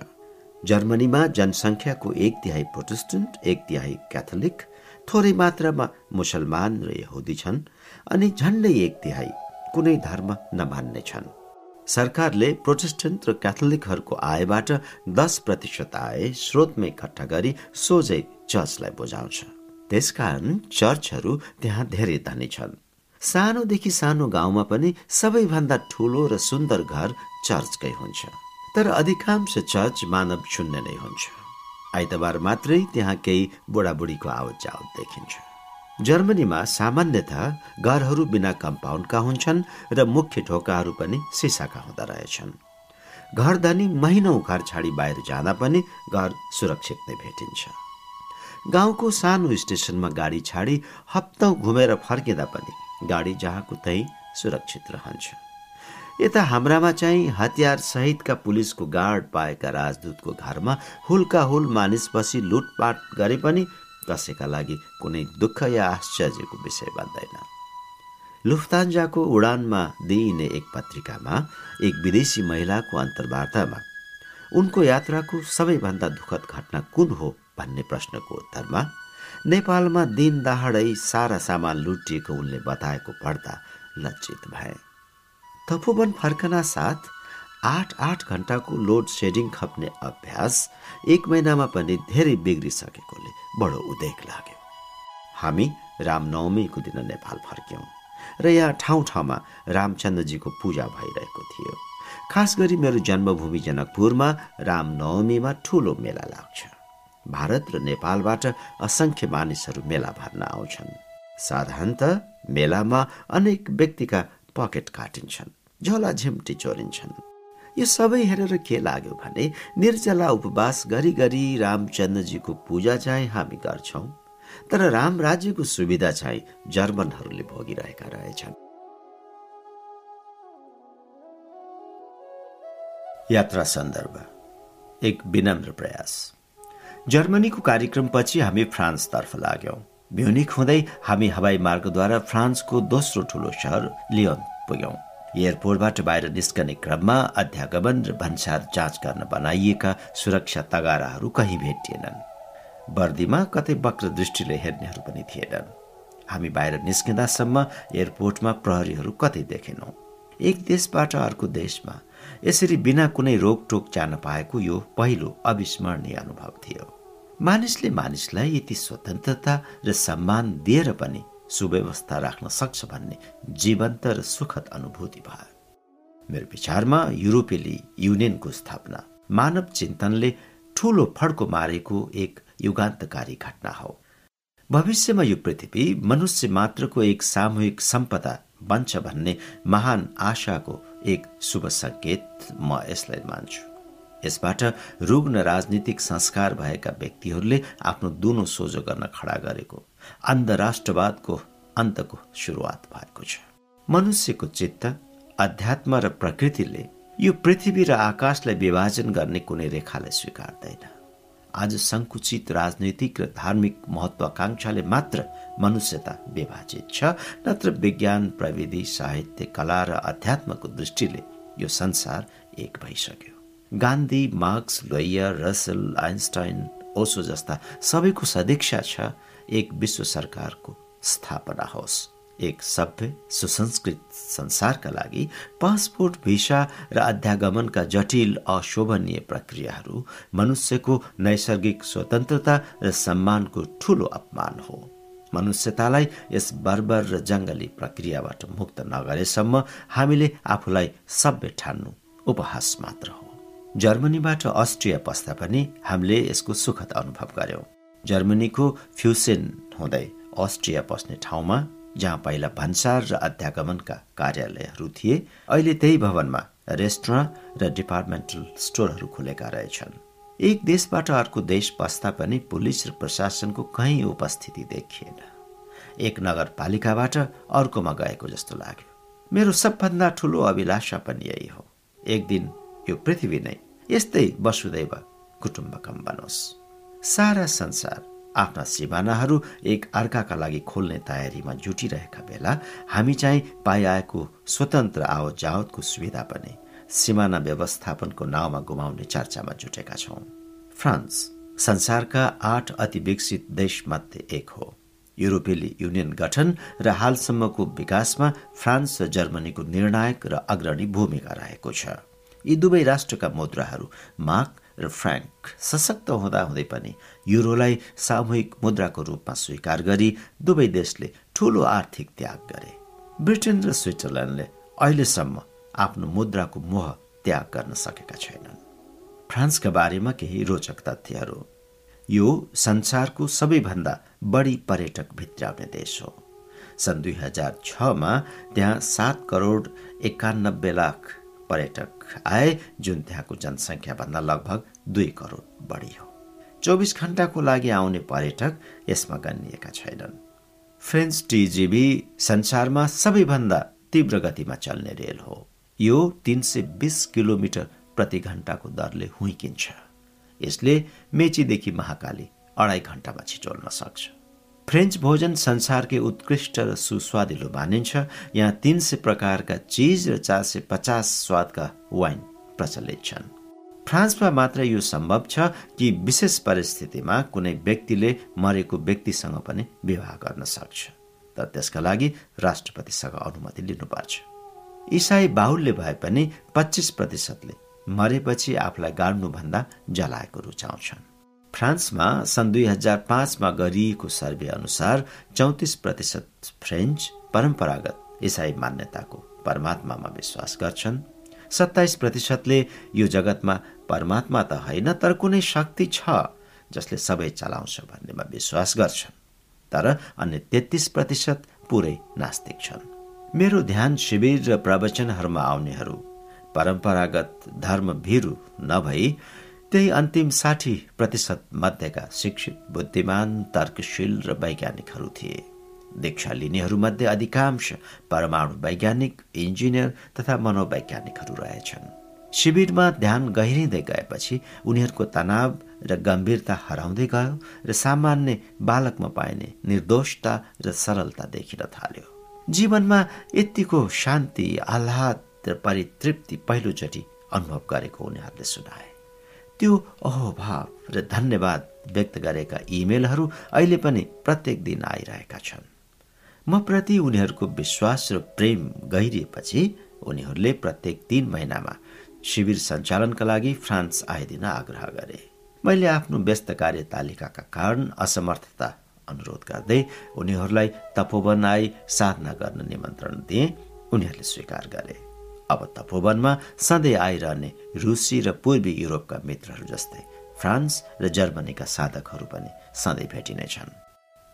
[SPEAKER 1] जर्मनीमा जनसङ्ख्याको एक तिहाई प्रोटेस्टेन्ट एक तिहाई क्याथोलिक थोरै मात्रामा मुसलमान र यहुदी छन् अनि झन्डै एक तिहाई कुनै धर्म नमान्ने छन्। सरकारले प्रोटेस्टेन्ट र क्याथोलिकहरूको आयबाट दस प्रतिशत आय स्रोतमा इकट्ठा गरी सोझै चर्चलाई बुझाउँछ। त्यसकारण चर्चहरू त्यहाँ धेरै धनी छन्। सानोदेखि सानो गाउँमा पनि सबैभन्दा ठुलो र सुन्दर घर चर्चकै हुन्छ। तर अधिकांश चर्च मानव शून्य नै हुन्छ। आइतबार मात्रै त्यहाँ केही बुढाबुढीको आवत जावत देखिन्छ। जर्मनीमा सामान्यतः घरहरू बिना कम्पाउन्डका हुन्छन् र मुख्य ढोकाहरू पनि सिसाका हुँदो रहेछन्। घर धनी महिनौ घर छाडी बाहिर जाँदा पनि घर सुरक्षित नै भेटिन्छ। गाउँको सानो स्टेसनमा गाडी छाडी हप्तौँ घुमेर फर्किँदा पनि गाडी जहाँको त्यही सुरक्षित रहन्छ। यता हाम्रामा चाहिँ हतियार सहितका पुलिसको गार्ड पाएका राजदूतको घरमा हुल्का हुल मानिस बसी लुटपाट गरे पनि कसैका लागि कुनै दुःख या आश्चर्यको विषय बन्दैन। लुफ्तान्जाको उडानमा दिइने एक पत्रिकामा एक विदेशी महिलाको अन्तर्वार्तामा उनको यात्राको सबैभन्दा दुःखद घटना कुन हो? भन्ने प्रश्नको उत्तरमा नेपालमा दिन दहाडै सारा सामान लुटिएको उनले बताएको पढ्दा लज्जित भए। तपोवन फर्कना साथ आठ आठ घन्टाको लोड सेडिङ खप्ने अभ्यास एक महिनामा पनि धेरै बिग्रिसकेकोले बडो उदेक लाग्यो। हामी रामनवमीको दिन नेपाल फर्क्यौँ र यहाँ ठाउँ ठाउँमा रामचन्द्रजीको पूजा भइरहेको थियो। खास गरी मेरो जन्मभूमि जनकपुरमा रामनवमीमा ठुलो मेला लाग्छ। भारत र नेपालबाट असंख्य मानिसहरू मेला भर्न आउँछन्। साधारणत मेलामा अनेक व्यक्तिका पकेट काटिन्छन् झोला झिम्टी चोरिन्छन्। यो सबै हेरेर के लाग्यो भने निर्जला उपवास गरी गरी रामचन्द्रजीको पूजा चाहिँ हामी गर्छौँ। तर राम राज्यको सुविधा चाहिँ जर्मनहरूले भोगिरहेका रहेछन्। यात्रा सन्दर्भ। एक विनम्र प्रयास। जर्मनीको कार्यक्रमपछि हामी फ्रान्सतर्फ लाग्यौं। म्युनिक हुँदै हामी हवाई मार्गद्वारा फ्रान्सको दोस्रो ठूलो सहर लियोन पुग्यौं। एयरपोर्टबाट बाहिर निस्कने क्रममा अध्यागमन र भन्सार जाँच गर्न बनाइएका सुरक्षा तगाराहरू कहीँ भेटिएनन्। वर्दीमा कतै वक्र दृष्टिले हेर्नेहरू पनि थिएनन्। हामी बाहिर निस्किँदासम्म एयरपोर्टमा प्रहरीहरू कतै देखेनौँ। एक देशबाट अर्को देशमा। यसरी बिना कुनै रोकटोक जान पाएको यो पहिलो अविस्मरणीय अनुभव थियो। मानिसले मानिसलाई यति स्वतन्त्रता र सम्मान दिएर पनि सुव्यवस्था राख्न सक्छ भन्ने जीवन्त र सुखद अनुभूति भयो। मेरो विचारमा युरोपेली युनियनको स्थापना मानव चिन्तनले ठूलो फड्को मारेको एक युगान्तकारी घटना हो। भविष्यमा यो पृथ्वी मनुष्य मात्रको एक सामूहिक सम्पदा बन्छ भन्ने महान आशाको एक शुभ सङ्केत म यसलाई मान्छु। यसबाट रुग्ण राजनीतिक संस्कार भएका व्यक्तिहरूले आफ्नो दुनो सोझो गर्न खडा गरेको अन्धराष्ट्रवादको अन्तको सुरुवात भएको छ। मनुष्यको चित्त अध्यात्म र प्रकृतिले यो पृथ्वी र आकाशलाई विभाजन गर्ने कुनै रेखालाई स्वीकार्दैन। आज संकुचित राजनैतिक र धार्मिक महत्वाकांक्षाले मात्र मनुष्यता विभाजित छ नत्र विज्ञान प्रविधि साहित्य कला र अध्यात्मको दृष्टिले यो संसार एक भइसक्यो। गान्धी मार्क्स लोयर रसल आइन्स्टाइन ओसो जस्ता सबैको सदीक्षा छ एक विश्व सरकारको स्थापना होस्। एक सभ्य सुसंस्कृत संसारका लागि पासपोर्ट भिसा र अध्यागमनका जटिल अशोभनीय प्रक्रियाहरू मनुष्यको नैसर्गिक स्वतन्त्रता र सम्मानको ठूलो अपमान हो। मनुष्यतालाई यस बर्बर र जङ्गली प्रक्रियाबाट मुक्त नगरेसम्म हामीले आफूलाई सभ्य ठान्नु उपहास मात्र हो। जर्मनीबाट अस्ट्रिया पस्दा पनि हामीले यसको सुखद अनुभव गर्यौं। जर्मनीको फ्युसेन हुँदै अस्ट्रिया पस्ने ठाउँमा जहाँ पहिला भन्सार र अध्यागमनका कार्यालयहरू थिए अहिले त्यही भवनमा रेस्टुरेन्ट र डिपार्टमेन्टल स्टोरहरू खुलेका रहेछन्। एक देशबाट अर्को देश पस्दा पनि पुलिस र प्रशासनको कहीँ उपस्थिति देखिएन। एक नगरपालिकाबाट अर्कोमा गएको जस्तो लाग्यो। मेरो सबभन्दा ठुलो अभिलाषा पनि यही हो। एक दिन यो पृथ्वी नै यस्तै वसुदैव कुटुम्बकम बनोस्। सारा संसार आफ्ना सिमानाहरू एक अर्काका लागि खोल्ने तयारीमा जुटिरहेका बेला हामी चाहिँ पाइआएको स्वतन्त्र आवत जावतको सुविधा पनि सिमाना व्यवस्थापनको नाउँमा गुमाउने चर्चामा जुटेका छौं। फ्रान्स संसारका आठ अति विकसित देशमध्ये एक हो। युरोपेली युनियन गठन र हालसम्मको विकासमा फ्रान्स र जर्मनीको निर्णायक र अग्रणी भूमिका रहेको छ। यी दुवै राष्ट्रका मुद्राहरू मार्क र फ्राङ्क सशक्त हुँदाहुँदै पनि युरोलाई सामूहिक मुद्राको रूपमा स्वीकार गरी दुवै देशले ठूलो आर्थिक त्याग गरे। ब्रिटेन र स्विजरल्यान्डले अहिलेसम्म आफ्नो मुद्राको मोह त्याग गर्न सकेका छैनन्। फ्रान्सका बारेमा केही रोचक तथ्यहरू। यो संसारको सबैभन्दा बढी पर्यटक भित्राउने देश हो। सन् दुई हजार छमा त्यहाँ सात करोड एकानब्बे लाख पर्यटक आए जुन त्यहाँको जनसङ्ख्याभन्दा लगभग दुई करोड बढी हो। चौबिस घण्टाको लागि आउने पर्यटक यसमा गनिएका छैनन्। फ्रेन्च टिजिबी संसारमा सबैभन्दा तीव्र गतिमा चल्ने रेल हो। यो तीन सय बिस किलोमिटर प्रति घण्टाको दरले हुइकिन्छ। यसले मेचीदेखि महाकाली अढाई घण्टामा छिटोल्न सक्छ। फ्रेन्च भोजन संसारकै उत्कृष्ट र सुस्वादिलो मानिन्छ। यहाँ तीन सय प्रकारका चिज र चार सय पचास स्वादका वाइन प्रचलित छन्। फ्रान्समा मात्र यो सम्भव छ कि विशेष परिस्थितिमा कुनै व्यक्तिले मरेको व्यक्तिसँग पनि विवाह गर्न सक्छ। तर त्यसका लागि राष्ट्रपतिसँग अनुमति लिनुपर्छ। इसाई बाहुल्य भए पनि पच्चिस प्रतिशतले मरेपछि आफूलाई गाड्नुभन्दा जलाएको रुचाउँछन्। फ्रान्समा सन् दुई हजार पाँचमा गरिएको सर्वे अनुसार चौतिस प्रतिशत फ्रेन्च परम्परागत इसाई मान्यताको परमात्मामा विश्वास गर्छन्। सत्ताइस प्रतिशतले यो जगतमा परमात्मा त होइन तर कुनै शक्ति छ जसले सबै चलाउँछ भन्नेमा विश्वास गर्छन्। तर अन्य तेत्तिस प्रतिशत पुरै नास्तिक छन्। मेरो ध्यान शिविर र प्रवचनहरूमा आउनेहरू परम्परागत धर्म नभई त्यही अन्तिम साठी प्रतिशत मध्येका शिक्षित बुद्धिमान तर्कशील र वैज्ञानिकहरू थिए। दीक्षा लिनेहरूमध्ये अधिकांश परमाणु वैज्ञानिक इन्जिनियर तथा मनोवैज्ञानिकहरू रहेछन्। शिविरमा ध्यान गहिरिँदै गएपछि उनीहरूको तनाव र गम्भीरता हराउँदै गयो र सामान्य बालकमा पाइने निर्दोषता र सरलता देखिन थाल्यो। जीवनमा यतिको शान्ति आह्लाद र परितृप्ति पहिलोचोटि अनुभव गरेको उनीहरूले सुनाए। त्यो अहोभाव र धन्यवाद व्यक्त गरेका इमेलहरू अहिले पनि प्रत्येक दिन आइरहेका छन्। म प्रति उनीहरूको विश्वास र प्रेम गहिरिएपछि उनीहरूले प्रत्येक तीन महिनामा शिविर सञ्चालनका लागि फ्रान्स आइदिन आग्रह गरे। मैले आफ्नो व्यस्त कार्य तालिकाका कारण असमर्थता अनुरोध गर्दै उनीहरूलाई तपोवन आई साधना गर्न निमन्त्रण दिए। उनीहरूले स्वीकार गरे। अब तपोवनमा सधैँ आइरहने रुसी र पूर्वी युरोपका मित्रहरू जस्तै फ्रान्स र जर्मनीका साधकहरू पनि सधैँ भेटिनेछन्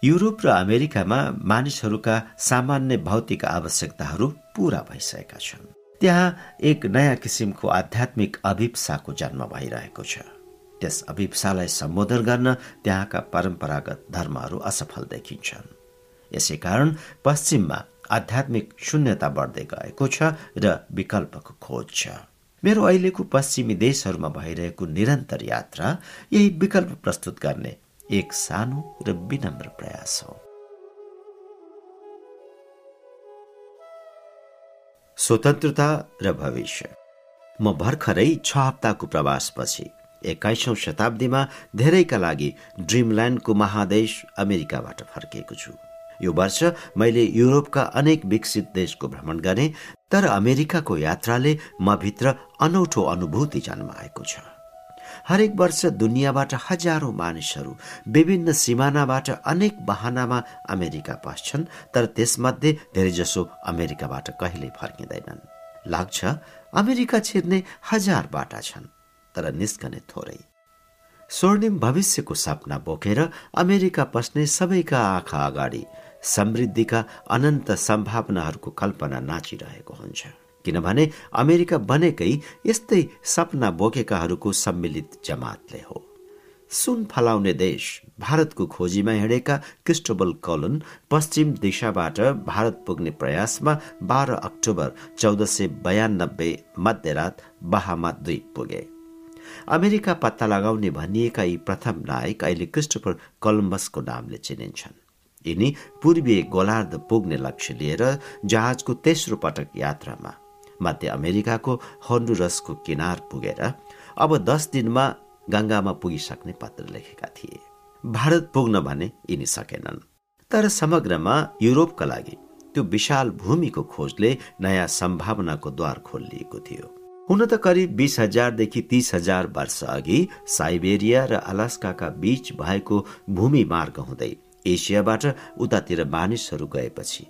[SPEAKER 1] युरोप र अमेरिकामा मानिसहरूका सामान्य भौतिक आवश्यकताहरू पूरा भइसकेका छन्। त्यहाँ एक नयाँ किसिमको आध्यात्मिक अभिप्साको जन्म भइरहेको छ। त्यस अभिप्सालाई सम्बोधन गर्न त्यहाँका परम्परागत धर्महरू असफल देखिन्छन्। यसै कारण पश्चिममा आध्यात्मिक शून्यता बढ्दै गएको छ र विकल्पको खोज छ। मेरो अहिलेको पश्चिमी देशहरूमा भइरहेको निरन्तर यात्रा यही विकल्प प्रस्तुत गर्ने एक सानो र विनम्र प्रयास हो। स्वतन्त्रता र भविष्य। म भर्खरै छ हप्ताको प्रवासपछि एक्काइसौँ शताब्दीमा धेरैका लागि ड्रिमल्यान्डको महादेश अमेरिकाबाट फर्किएको छु। यो वर्ष मैले युरोपका अनेक विकसित देशको भ्रमण गरेँ तर अमेरिकाको यात्राले म भित्र अनौठो अनुभूति जन्माएको छ। हरेक वर्ष दुनियाँबाट हजारौं मानिसहरू विभिन्न सिमानाबाट अनेक बहानामा अमेरिका पस्छन् तर त्यसमध्ये धेरैजसो अमेरिकाबाट कहिल्यै फर्किँदैनन्। लाग्छ अमेरिका छिर्ने हजार बाटा छन् तर निस्कने थोरै। स्वर्णिम भविष्यको सपना बोकेर अमेरिका पस्ने सबैका आँखा अगाडि समृद्धिका अनन्त सम्भावनाहरूको कल्पना नाचिरहेको हुन्छ। किनभने अमेरिका बनेकै यस्तै सपना बोकेकाहरूको सम्मिलित जमातले हो। सुन फलाउने देश भारतको खोजीमा हिँडेका क्रिस्टोबल कलोन पश्चिम दिशाबाट भारत पुग्ने प्रयासमा बाह्र अक्टोबर चौध सय बयानब्बे मध्यरात बहामा द्वीप पुगे। अमेरिका पत्ता लगाउने भनिएका यी प्रथम नायक अहिले क्रिस्टोफर कलम्बसको नामले चिनिन्छन्। यिनी पूर्वीय गोलार्ध पुग्ने लक्ष्य लिएर जहाजको तेस्रो पटक यात्रामा मध्य अमेरिकाको हन्डुरसको किनार पुगेर अब दस दिनमा गङ्गामा पुगिसक्ने पत्र लेखेका थिए। भारत पुग्न भने यिनी सकेनन्। तर समग्रमा युरोपका लागि त्यो विशाल भूमिको खोजले नयाँ सम्भावनाको द्वार खोलिएको थियो। हुन त करिब बिस हजारदेखि तीस हजार वर्ष अघि साइबेरिया र अलास्काका बीच भएको भूमि मार्ग हुँदै एसियाबाट उतातिर मानिसहरू गएपछि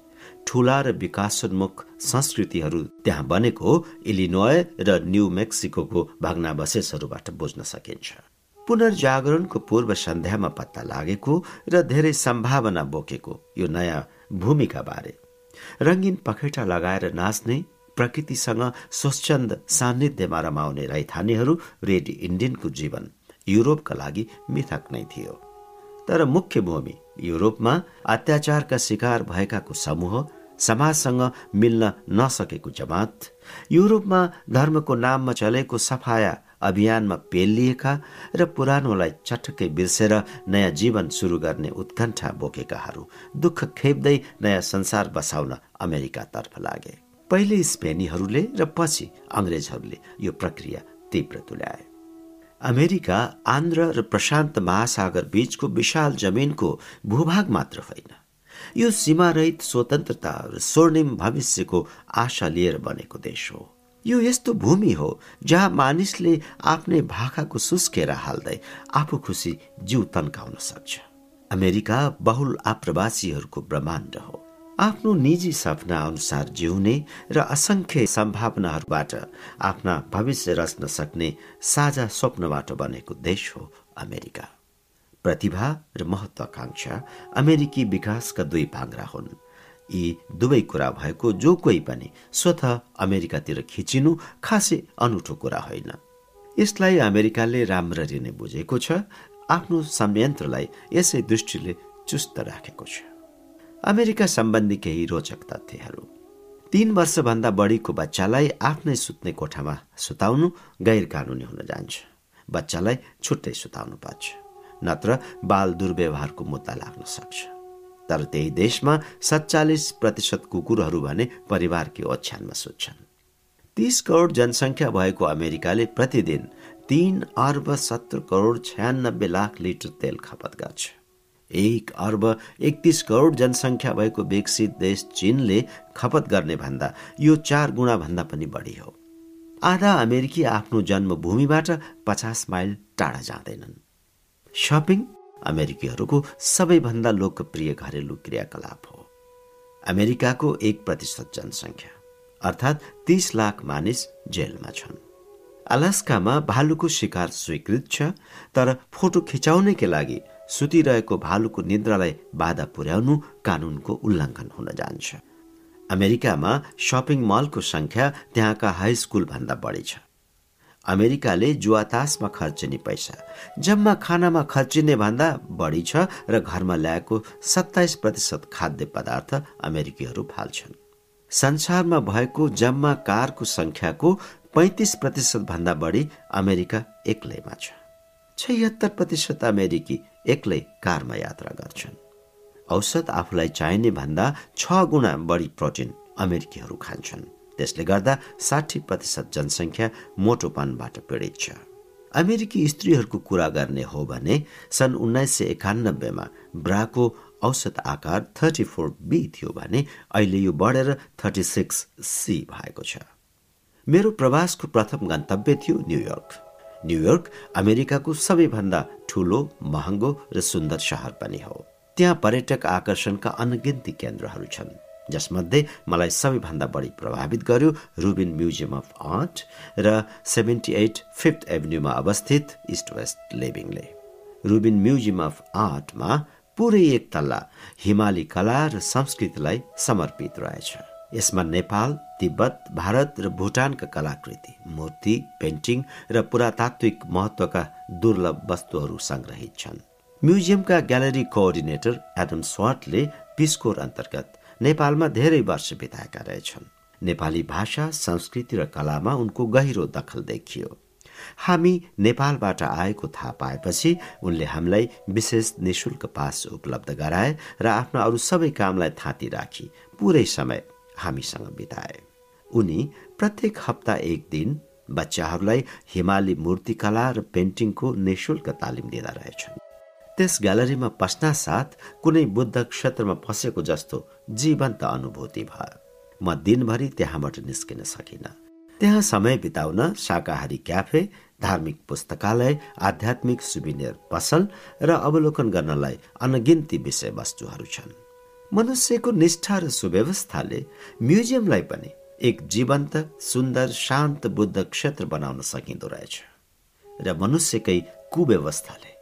[SPEAKER 1] ठूला र विकासोन्मुख संस्कृतिहरू त्यहाँ बनेको इलिनोय र न्यू मेक्सिको भग्नावशेषहरूबाट बुझ्न सकिन्छ। पुनर्जागरणको पूर्व सन्ध्यामा पत्ता लागेको र धेरै सम्भावना बोकेको यो नयाँ भूमिका बारे। रङ्गीन पखेटा लगाएर नाच्ने प्रकृतिसँग स्वच्छन्द सान्निध्यमा रमाउने रैथानेहरू रेड इन्डियनको जीवन युरोपका लागि मिथक नै थियो। तर मुख्य भूमि युरोपमा अत्याचारका शिकार भएकाको समूह समाजसँग मिल्न नसकेको जमात युरोपमा धर्मको नाममा चलेको सफाया अभियानमा पेलिएका र पुरानोलाई चटक्कै बिर्सेर नयाँ जीवन सुरु गर्ने उत्कण्ठा बोकेकाहरू दुःख खेप्दै नयाँ संसार बसाउन अमेरिकातर्फ लागे। पहिले स्पेनीहरूले र पछि अङ्ग्रेजहरूले यो प्रक्रिया तीव्र तुल्याए। अमेरिका आन्ध्र र प्रशान्त महासागर बीचको विशाल जमिनको भूभाग मात्र होइन। यो सीमारहित स्वतन्त्रता र स्वर्णिम भविष्यको आशा लिएर बनेको देश हो। यो यस्तो भूमि हो जहाँ मानिसले आफ्नै भाकाको सुस्केर हाल्दै आफू खुसी जिउ तन्काउन सक्छ। अमेरिका बहुल आप्रवासीहरूको ब्रह्माण्ड हो। आफ्नो निजी सपना अनुसार जिउने र असंख्य सम्भावनाहरूबाट आफ्ना भविष्य रच्न सक्ने साझा स्वप्नबाट बनेको देश हो अमेरिका। प्रतिभा र महत्वाकांक्षा अमेरिकी विकासका दुई भाङ्रा हुन्। यी दुवै कुरा भएको जो कोही पनि स्वत अमेरिकातिर खिचिनु खासै अनौठो कुरा होइन। यसलाई अमेरिकाले राम्ररी नै बुझेको छ आफ्नो संयन्त्रलाई यसै दृष्टिले चुस्त राखेको छ। अमेरिका सम्बन्धी केही रोचक तथ्यहरू। तीन वर्षभन्दा बढीको बच्चालाई आफ्नै सुत्ने कोठामा सुताउनु गैर कानुनी हुन जान्छ। बच्चालाई छुट्टै सुताउनु पर्छ नत्र बाल दुर्व्यवहारको मुद्दा लाग्न सक्छ। तर त्यही देशमा सत्तालिस प्रतिशत कुकुरहरू भने परिवारकै ओछ्यानमा सुत्छन्। तीस करोड जनसङ्ख्या भएको अमेरिकाले प्रतिदिन तीन अर्ब सत्र करोड छयानब्बे लाख लिटर तेल खपत गर्छ। एक अर्ब एकतिस करोड जनसङ्ख्या भएको विकसित देश चीनले खपत गर्ने भन्दा यो चार गुणा भन्दा पनि बढी हो। आधा अमेरिकी आफ्नो जन्मभूमिबाट पचास माइल टाढा जाँदैनन्। सपिङ अमेरिकीहरूको सबैभन्दा लोकप्रिय घरेलु क्रियाकलाप हो। अमेरिकाको एक प्रतिशत जनसङ्ख्या अर्थात् तीस लाख मानिस जेलमा छन्। अलास्कामा भालुको शिकार स्वीकृत छ तर फोटो खिचाउनेका लागि सुतिरहेको भालुको निद्रालाई बाधा पुर्याउनु कानूनको उल्लङ्घन हुन जान्छ। अमेरिकामा सपिङ मलको संख्या त्यहाँका हाई स्कुल भन्दा बढी छ। अमेरिकाले जुवातासमा खर्चिने पैसा जम्मा खानामा खर्चिने भन्दा बढी छ र घरमा ल्याएको सत्ताइस प्रतिशत खाद्य पदार्थ अमेरिकीहरू फाल्छन्। संसारमा भएको जम्मा कारको संख्याको पैतिस प्रतिशत भन्दा बढी अमेरिका एक्लैमा छ। छयत्तर प्रतिशत अमेरिकी एक्लै कारमा यात्रा गर्छन्। औसत आफूलाई चाहिने भन्दा छ गुणा बढी प्रोटिन अमेरिकीहरू खान्छन्। त्यसले गर्दा साठी प्रतिशत जनसङ्ख्या मोटोपनबाट पीडित छ। अमेरिकी स्त्रीहरूको कुरा गर्ने हो भने सन् उन्नाइस सय एकानब्बेमा ब्राको औसत आकार थर्टी फोर बी थियो भने अहिले यो बढेर थर्टी सिक्स सी भएको छ। मेरो प्रवासको प्रथम गन्तव्य थियो न्युयोर्क। न्युयोर्क अमेरिकाको सबैभन्दा ठुलो महँगो र सुन्दर सहर पनि हो त्यहाँ पर्यटक आकर्षणका अनगिन्ती केन्द्रहरू छन् जसमध्ये मलाई सबैभन्दा बढी प्रभावित गर्यो रुबिन म्युजियम अफ आर्ट र सेभेन्टी एट फिफ्थ एभिन्यूमा अवस्थित इस्ट वेस्ट लिभिङले रुबिन म्युजियम अफ आर्टमा पुरै एक तल्ला हिमाली कला र संस्कृतिलाई समर्पित रहेछ यसमा नेपाल तिब्बत भारत र भुटानका कलाकृति मूर्ति पेन्टिङ र पुरातात्विक महत्वका दुर्लभ वस्तुहरू संग्रहित छन्। म्युजियमका ग्यालरी कोअर्डिनेटर एडम स्वाटले पिस्कोर अन्तर्गत नेपालमा धेरै वर्ष बिताएका रहेछन्। नेपाली भाषा संस्कृति र कलामा उनको गहिरो दखल देखियो। हामी नेपालबाट आएको थाहा पाएपछि उनले हामीलाई विशेष निशुल्क पास उपलब्ध गराए र आफ्ना अरू सबै कामलाई थाँती राखी। पुरै समय हामीसँग बिताए। उनी प्रत्येक हप्ता एक दिन बच्चाहरूलाई हिमाली मूर्तिकला र पेन्टिङको निशुल्क तालिम दिँदा रहेछन्। त्यस ग्यालरीमा पस्ना साथ कुनै बुद्ध क्षेत्रमा फसेको जस्तो जीवन्त अनुभूति भयो। म दिनभरि त्यहाँबाट निस्किन सकिन। त्यहाँ समय बिताउन शाकाहारी क्याफे धार्मिक पुस्तकालय आध्यात्मिक सुबिनियर पसल र अवलोकन गर्नलाई अनगिन्ती विषयवस्तुहरू छन्। मनुष्यको निष्ठा र सुव्यवस्थाले म्युजियमलाई पनि एक जीवन्त सुन्दर शान्त बुद्ध क्षेत्र बनाउन सकिँदो रहेछ र मनुष्यकै कुव्यवस्थाले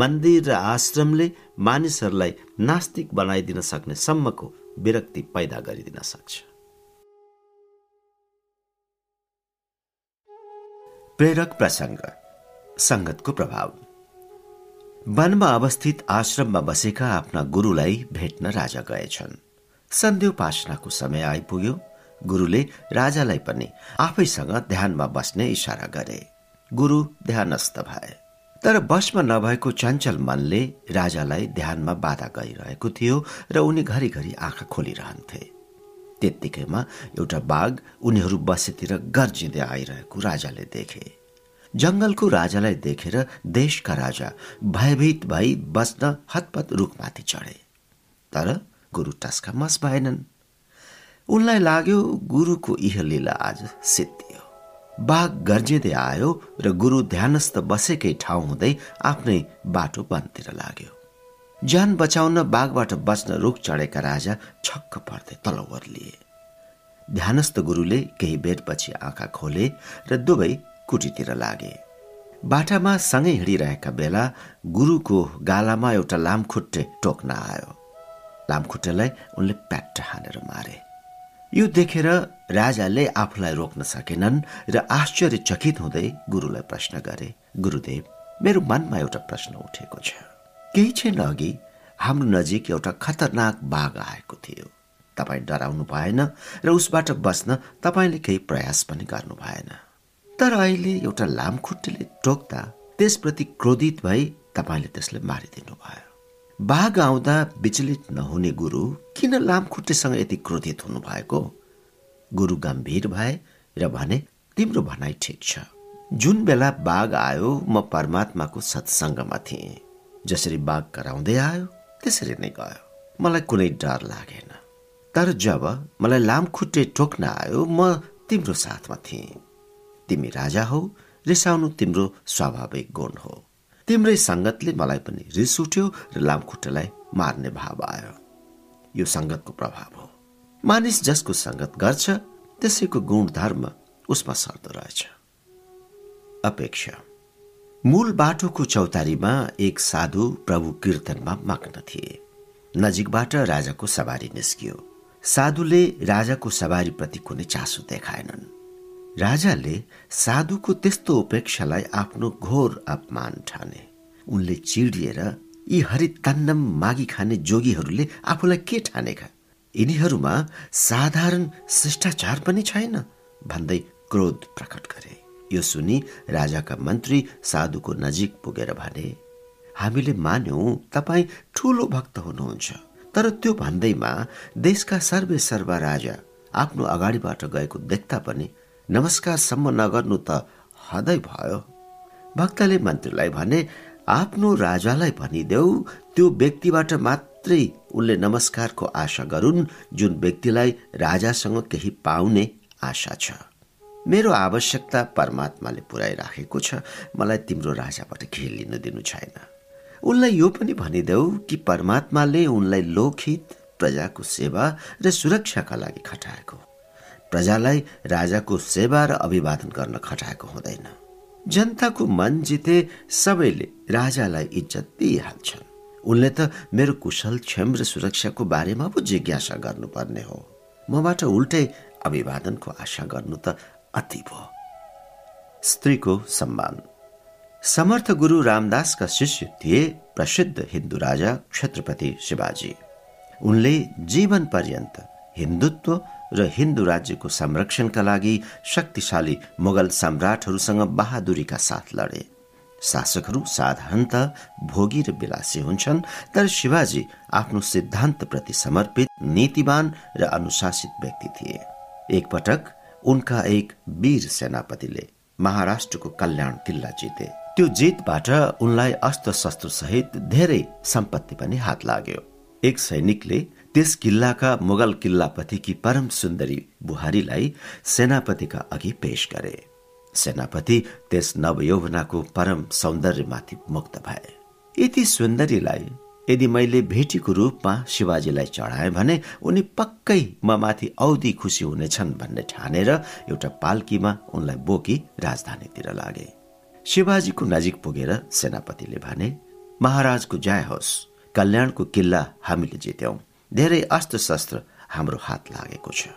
[SPEAKER 1] मन्दिर र आश्रमले मानिसहरूलाई नास्तिक बनाइदिन सक्ने सम्मको विरक्ति पैदा गरिदिन सक्छ। प्रेरक प्रसङ्ग सङ्गतको प्रभाव। वनमा अवस्थित आश्रममा बसेका आफ्ना गुरुलाई भेट्न राजा गएछन्। सन्ध्योपासनाको समय आइपुग्यो। गुरुले राजालाई पनि आफैसँग ध्यानमा बस्ने इसारा गरे। गुरु ध्यानस्थ भए। तर बसमा नभएको चञ्चल मनले राजालाई ध्यानमा बाधा गरिरहेको थियो र उनी घरिघरि आँखा खोलिरहन्थे। त्यत्तिकैमा एउटा बाघ उनीहरू बसेतिर गर्जिँदै आइरहेको राजाले देखे। जंगलको राजालाई देखेर देशका राजा भयभीत भई बस्न हतपत रुखमाथि चढे। तर गुरु टस्का मस भएनन्। उनलाई लाग्यो गुरुको इह लीला आज सिद्धियो। बाघ गर्जिँदै आयो र गुरु ध्यानस्थ बसेकै ठाउँ हुँदै आफ्नै बाटो वनतिर लाग्यो। ज्यान बचाउन बाघबाट बच्न रुख चढेका राजा छक्क पर्दै तलवर लिए। ध्यानस्थ गुरुले केही बेरपछि आँखा खोले र दुवै कुटीतिर लागे। बाटामा सँगै हिँडिरहेका बेला गुरुको गालामा एउटा लामखुट्टे टोक्न आयो। लामखुट्टेलाई उनले प्याट्ट हानेर मारे। यो देखेर राजाले आफूलाई रोक्न सकेनन् र आश्चर्यचकित हुँदै गुरुलाई प्रश्न गरे गुरुदेव मेरो मनमा एउटा प्रश्न उठेको छ। केही छैन अघि हाम्रो नजिक एउटा खतरनाक बाघ आएको थियो। तपाईँ डराउनु भएन र उसबाट बस्न तपाईँले केही प्रयास पनि गर्नु भएन। तर अहिले एउटा लामखुट्टेले टोक्दा त्यसप्रति क्रोधित भई तपाईँले त्यसलाई मारिदिनु भयो बाघ आउँदा विचलित नहुने गुरु किन लामखुट्टेसँग यति क्रोधित हुनु भएको गुरु गम्भीर भए र भने तिम्रो भनाइ ठिक छ।
[SPEAKER 2] जुन बेला बाघ आयो म परमात्माको सत्सङ्गमा थिएँ। जसरी बाघ कराउँदै आयो त्यसरी नै गयो। मलाई कुनै डर लागेन। तर जब मलाई लामखुट्टे टोक्न आयो म तिम्रो साथमा थिएँ। तिमी राजा हौ रिसाउनु तिम्रो स्वाभाविक गुण हो। तिम्रै सङ्गतले मलाई पनि रिस उठ्यो र लामखुट्टेलाई मार्ने भाव आयो। यो सङ्गतको प्रभाव हो। मानिस जसको सङ्गत गर्छ त्यसैको गुण धर्म उसमा सर्दो रहेछ। अपेक्षा। मूल बाटोको चौतारीमा एक साधु प्रभु कीर्तनमा मग्न थिए। नजिकबाट राजाको सवारी निस्कियो। साधुले राजाको सवारीप्रति कुनै चासो देखाएनन्। राजाले साधुको त्यस्तो उपेक्षालाई आफ्नो घोर अपमान ठाने। उनले चिडिएर यी हरितान्नम मागी खाने जोगीहरूले आफूलाई के ठानेका? यिनीहरूमा साधारण शिष्टाचार पनि छैन भन्दै क्रोध प्रकट गरे। यो सुनि राजाका मन्त्री साधुको नजिक पुगेर भने हामीले मान्यौ तपाईँ ठुलो भक्त हुनुहुन्छ तर त्यो भन्दैमा देशका सर्वे सर्वा राजा आफ्नो अगाडिबाट गएको देख्दा पनि नमस्कारसम्म नगर्नु त हदै भयो। भक्तले मन्त्रीलाई भने आफ्नो राजालाई भनिदेऊ त्यो व्यक्तिबाट मात्रै उनले नमस्कारको आशा गरून् जुन व्यक्तिलाई राजासँग केही पाउने आशा छ। मेरो आवश्यकता परमात्माले पुर्याइराखेको छ मलाई तिम्रो राजाबाट केही लिनु दिनु छैन। उनलाई यो पनि भनिदेऊ कि परमात्माले उनलाई लोकहित प्रजाको सेवा र सुरक्षाका लागि खटाएको प्रजालाई राजाको सेवा र अभिवादन गर्न खटाएको हुँदैन। जनताको मन जिते सबैले राजालाई इज्जत दिइहाल्छन्। उनले त मेरो कुशल क्षम र सुरक्षाको बारेमा पो जिज्ञासा गर्नुपर्ने हो। मबाट उल्टै अभिवादनको आशा गर्नु त अति भयो स्त्रीको सम्मान। समर्थ गुरु रामदासका शिष्य थिए प्रसिद्ध हिन्दू राजा छत्रपति शिवाजी। उनले जीवन पर्यन्त हिन्दुत्व र हिन्दू राज्यको संरक्षणका लागि शक्तिशाली मुगल सम्राटहरूसँग बहादुरीका साथ लडे। शासकहरू साधारणत भोगी र विलासी हुन्छन् तर शिवाजी आफ्नो सिद्धान्तप्रति समर्पित नीतिवान र अनुशासित व्यक्ति थिए। एकपटक उनका एक वीर सेनापतिले महाराष्ट्रको कल्याण किल्ला जिते। त्यो जितबाट उनलाई अस्त्र शस्त्र सहित धेरै सम्पत्ति पनि हात लाग्यो। एक सैनिकले त्यस किल्लाका मुगल किल्लापतिकी परम सुन्दरी बुहारीलाई सेनापतिका अघि पेश गरे। सेनापति त्यस नवयौवनाको परम सौन्दर्यमाथि मुक्त भए। यति सुन्दरीलाई यदि मैले भेटीको रूपमा शिवाजीलाई चढाएँ भने उनी पक्कै म माथि औधी खुसी हुनेछन् भन्ने ठानेर एउटा पाल्कीमा उनलाई बोकी राजधानीतिर लागे। शिवाजीको नजिक पुगेर सेनापतिले भने महाराजको जय होस् कल्याणको किल्ला हामीले जित्यौं। धेरै अस्त्र शस्त्र हाम्रो हात लागेको छ।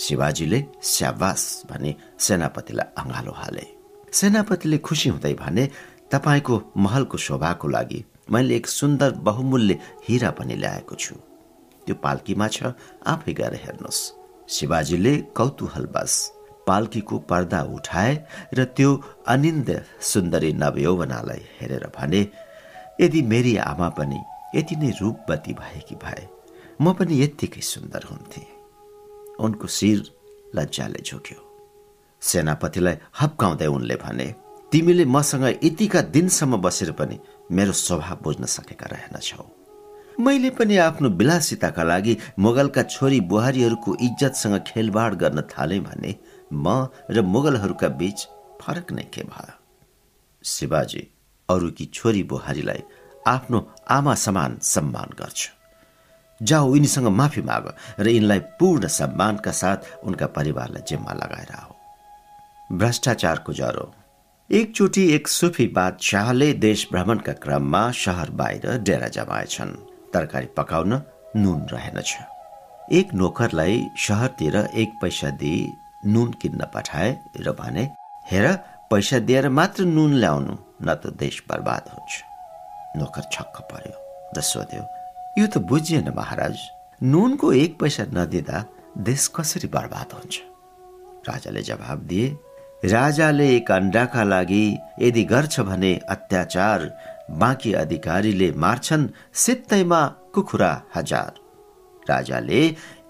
[SPEAKER 2] शिवाजीले स्याबास भने सेनापतिलाई अँगालो हाले। सेनापतिले खुसी हुँदै भने तपाईँको महलको शोभाको लागि मैले एक सुन्दर बहुमूल्य हिरा पनि ल्याएको छु। त्यो पाल्कीमा छ आफै गएर हेर्नुहोस्। शिवाजीले कौतूहलवश पाल्कीको पर्दा उठाए र त्यो अनिन्द सुन्दरी नवयौवनालाई हेरेर भने यदि मेरी आमा पनि यति नै रूपवती भएकी भए म पनि यत्तिकै सुन्दर हुन्थे। उनको शिर लज्जाले झुक्यो। सेनापतिलाई हप्काउँदै उनले भने तिमीले मसँग यतिका दिनसम्म बसेर पनि मेरो स्वभाव बुझ्न सकेका रहेनछौ मैले पनि आफ्नो विलासिताका लागि मुगलका छोरी बुहारीहरूको इज्जतसँग खेलबाड गर्न थालेँ भने म र मुगलहरूका बीच फरक नै के भयो? शिवाजी अरूकी छोरी बुहारीलाई आफ्नो आमा समान सम्मान गर्छ। जाऊ यिनीसँग माफी माग र यिनलाई पूर्ण सम्मानका साथ उनका परिवारलाई जिम्मा लगाएर आऊ। भ्रष्टाचारको ज्वरो। एकचोटि एक सुफी बादशाहले देश भ्रमणका क्रममा शहर बाहिर डेरा जमाएछन्। तरकारी पकाउन नुन रहेनछ। एक नोकरलाई शहरतिर एक पैसा दिई नुन किन्न पठाए र भने हेर पैसा दिएर मात्र नुन ल्याउनु न त देश बर्बाद हुन्छ नोकर छक्क पर्यो र सोध्यो यो त बुझिएन महाराज। नुनको एक पैसा नदिँदा देश कसरी बर्बाद हुन्छ? राजाले जवाब दिए राजाले एक अन्डाका लागि यदि गर्छ भने अत्याचार बाँकी अधिकारीले मार्छन् सित्तैमा कुखुरा हजार। राजाले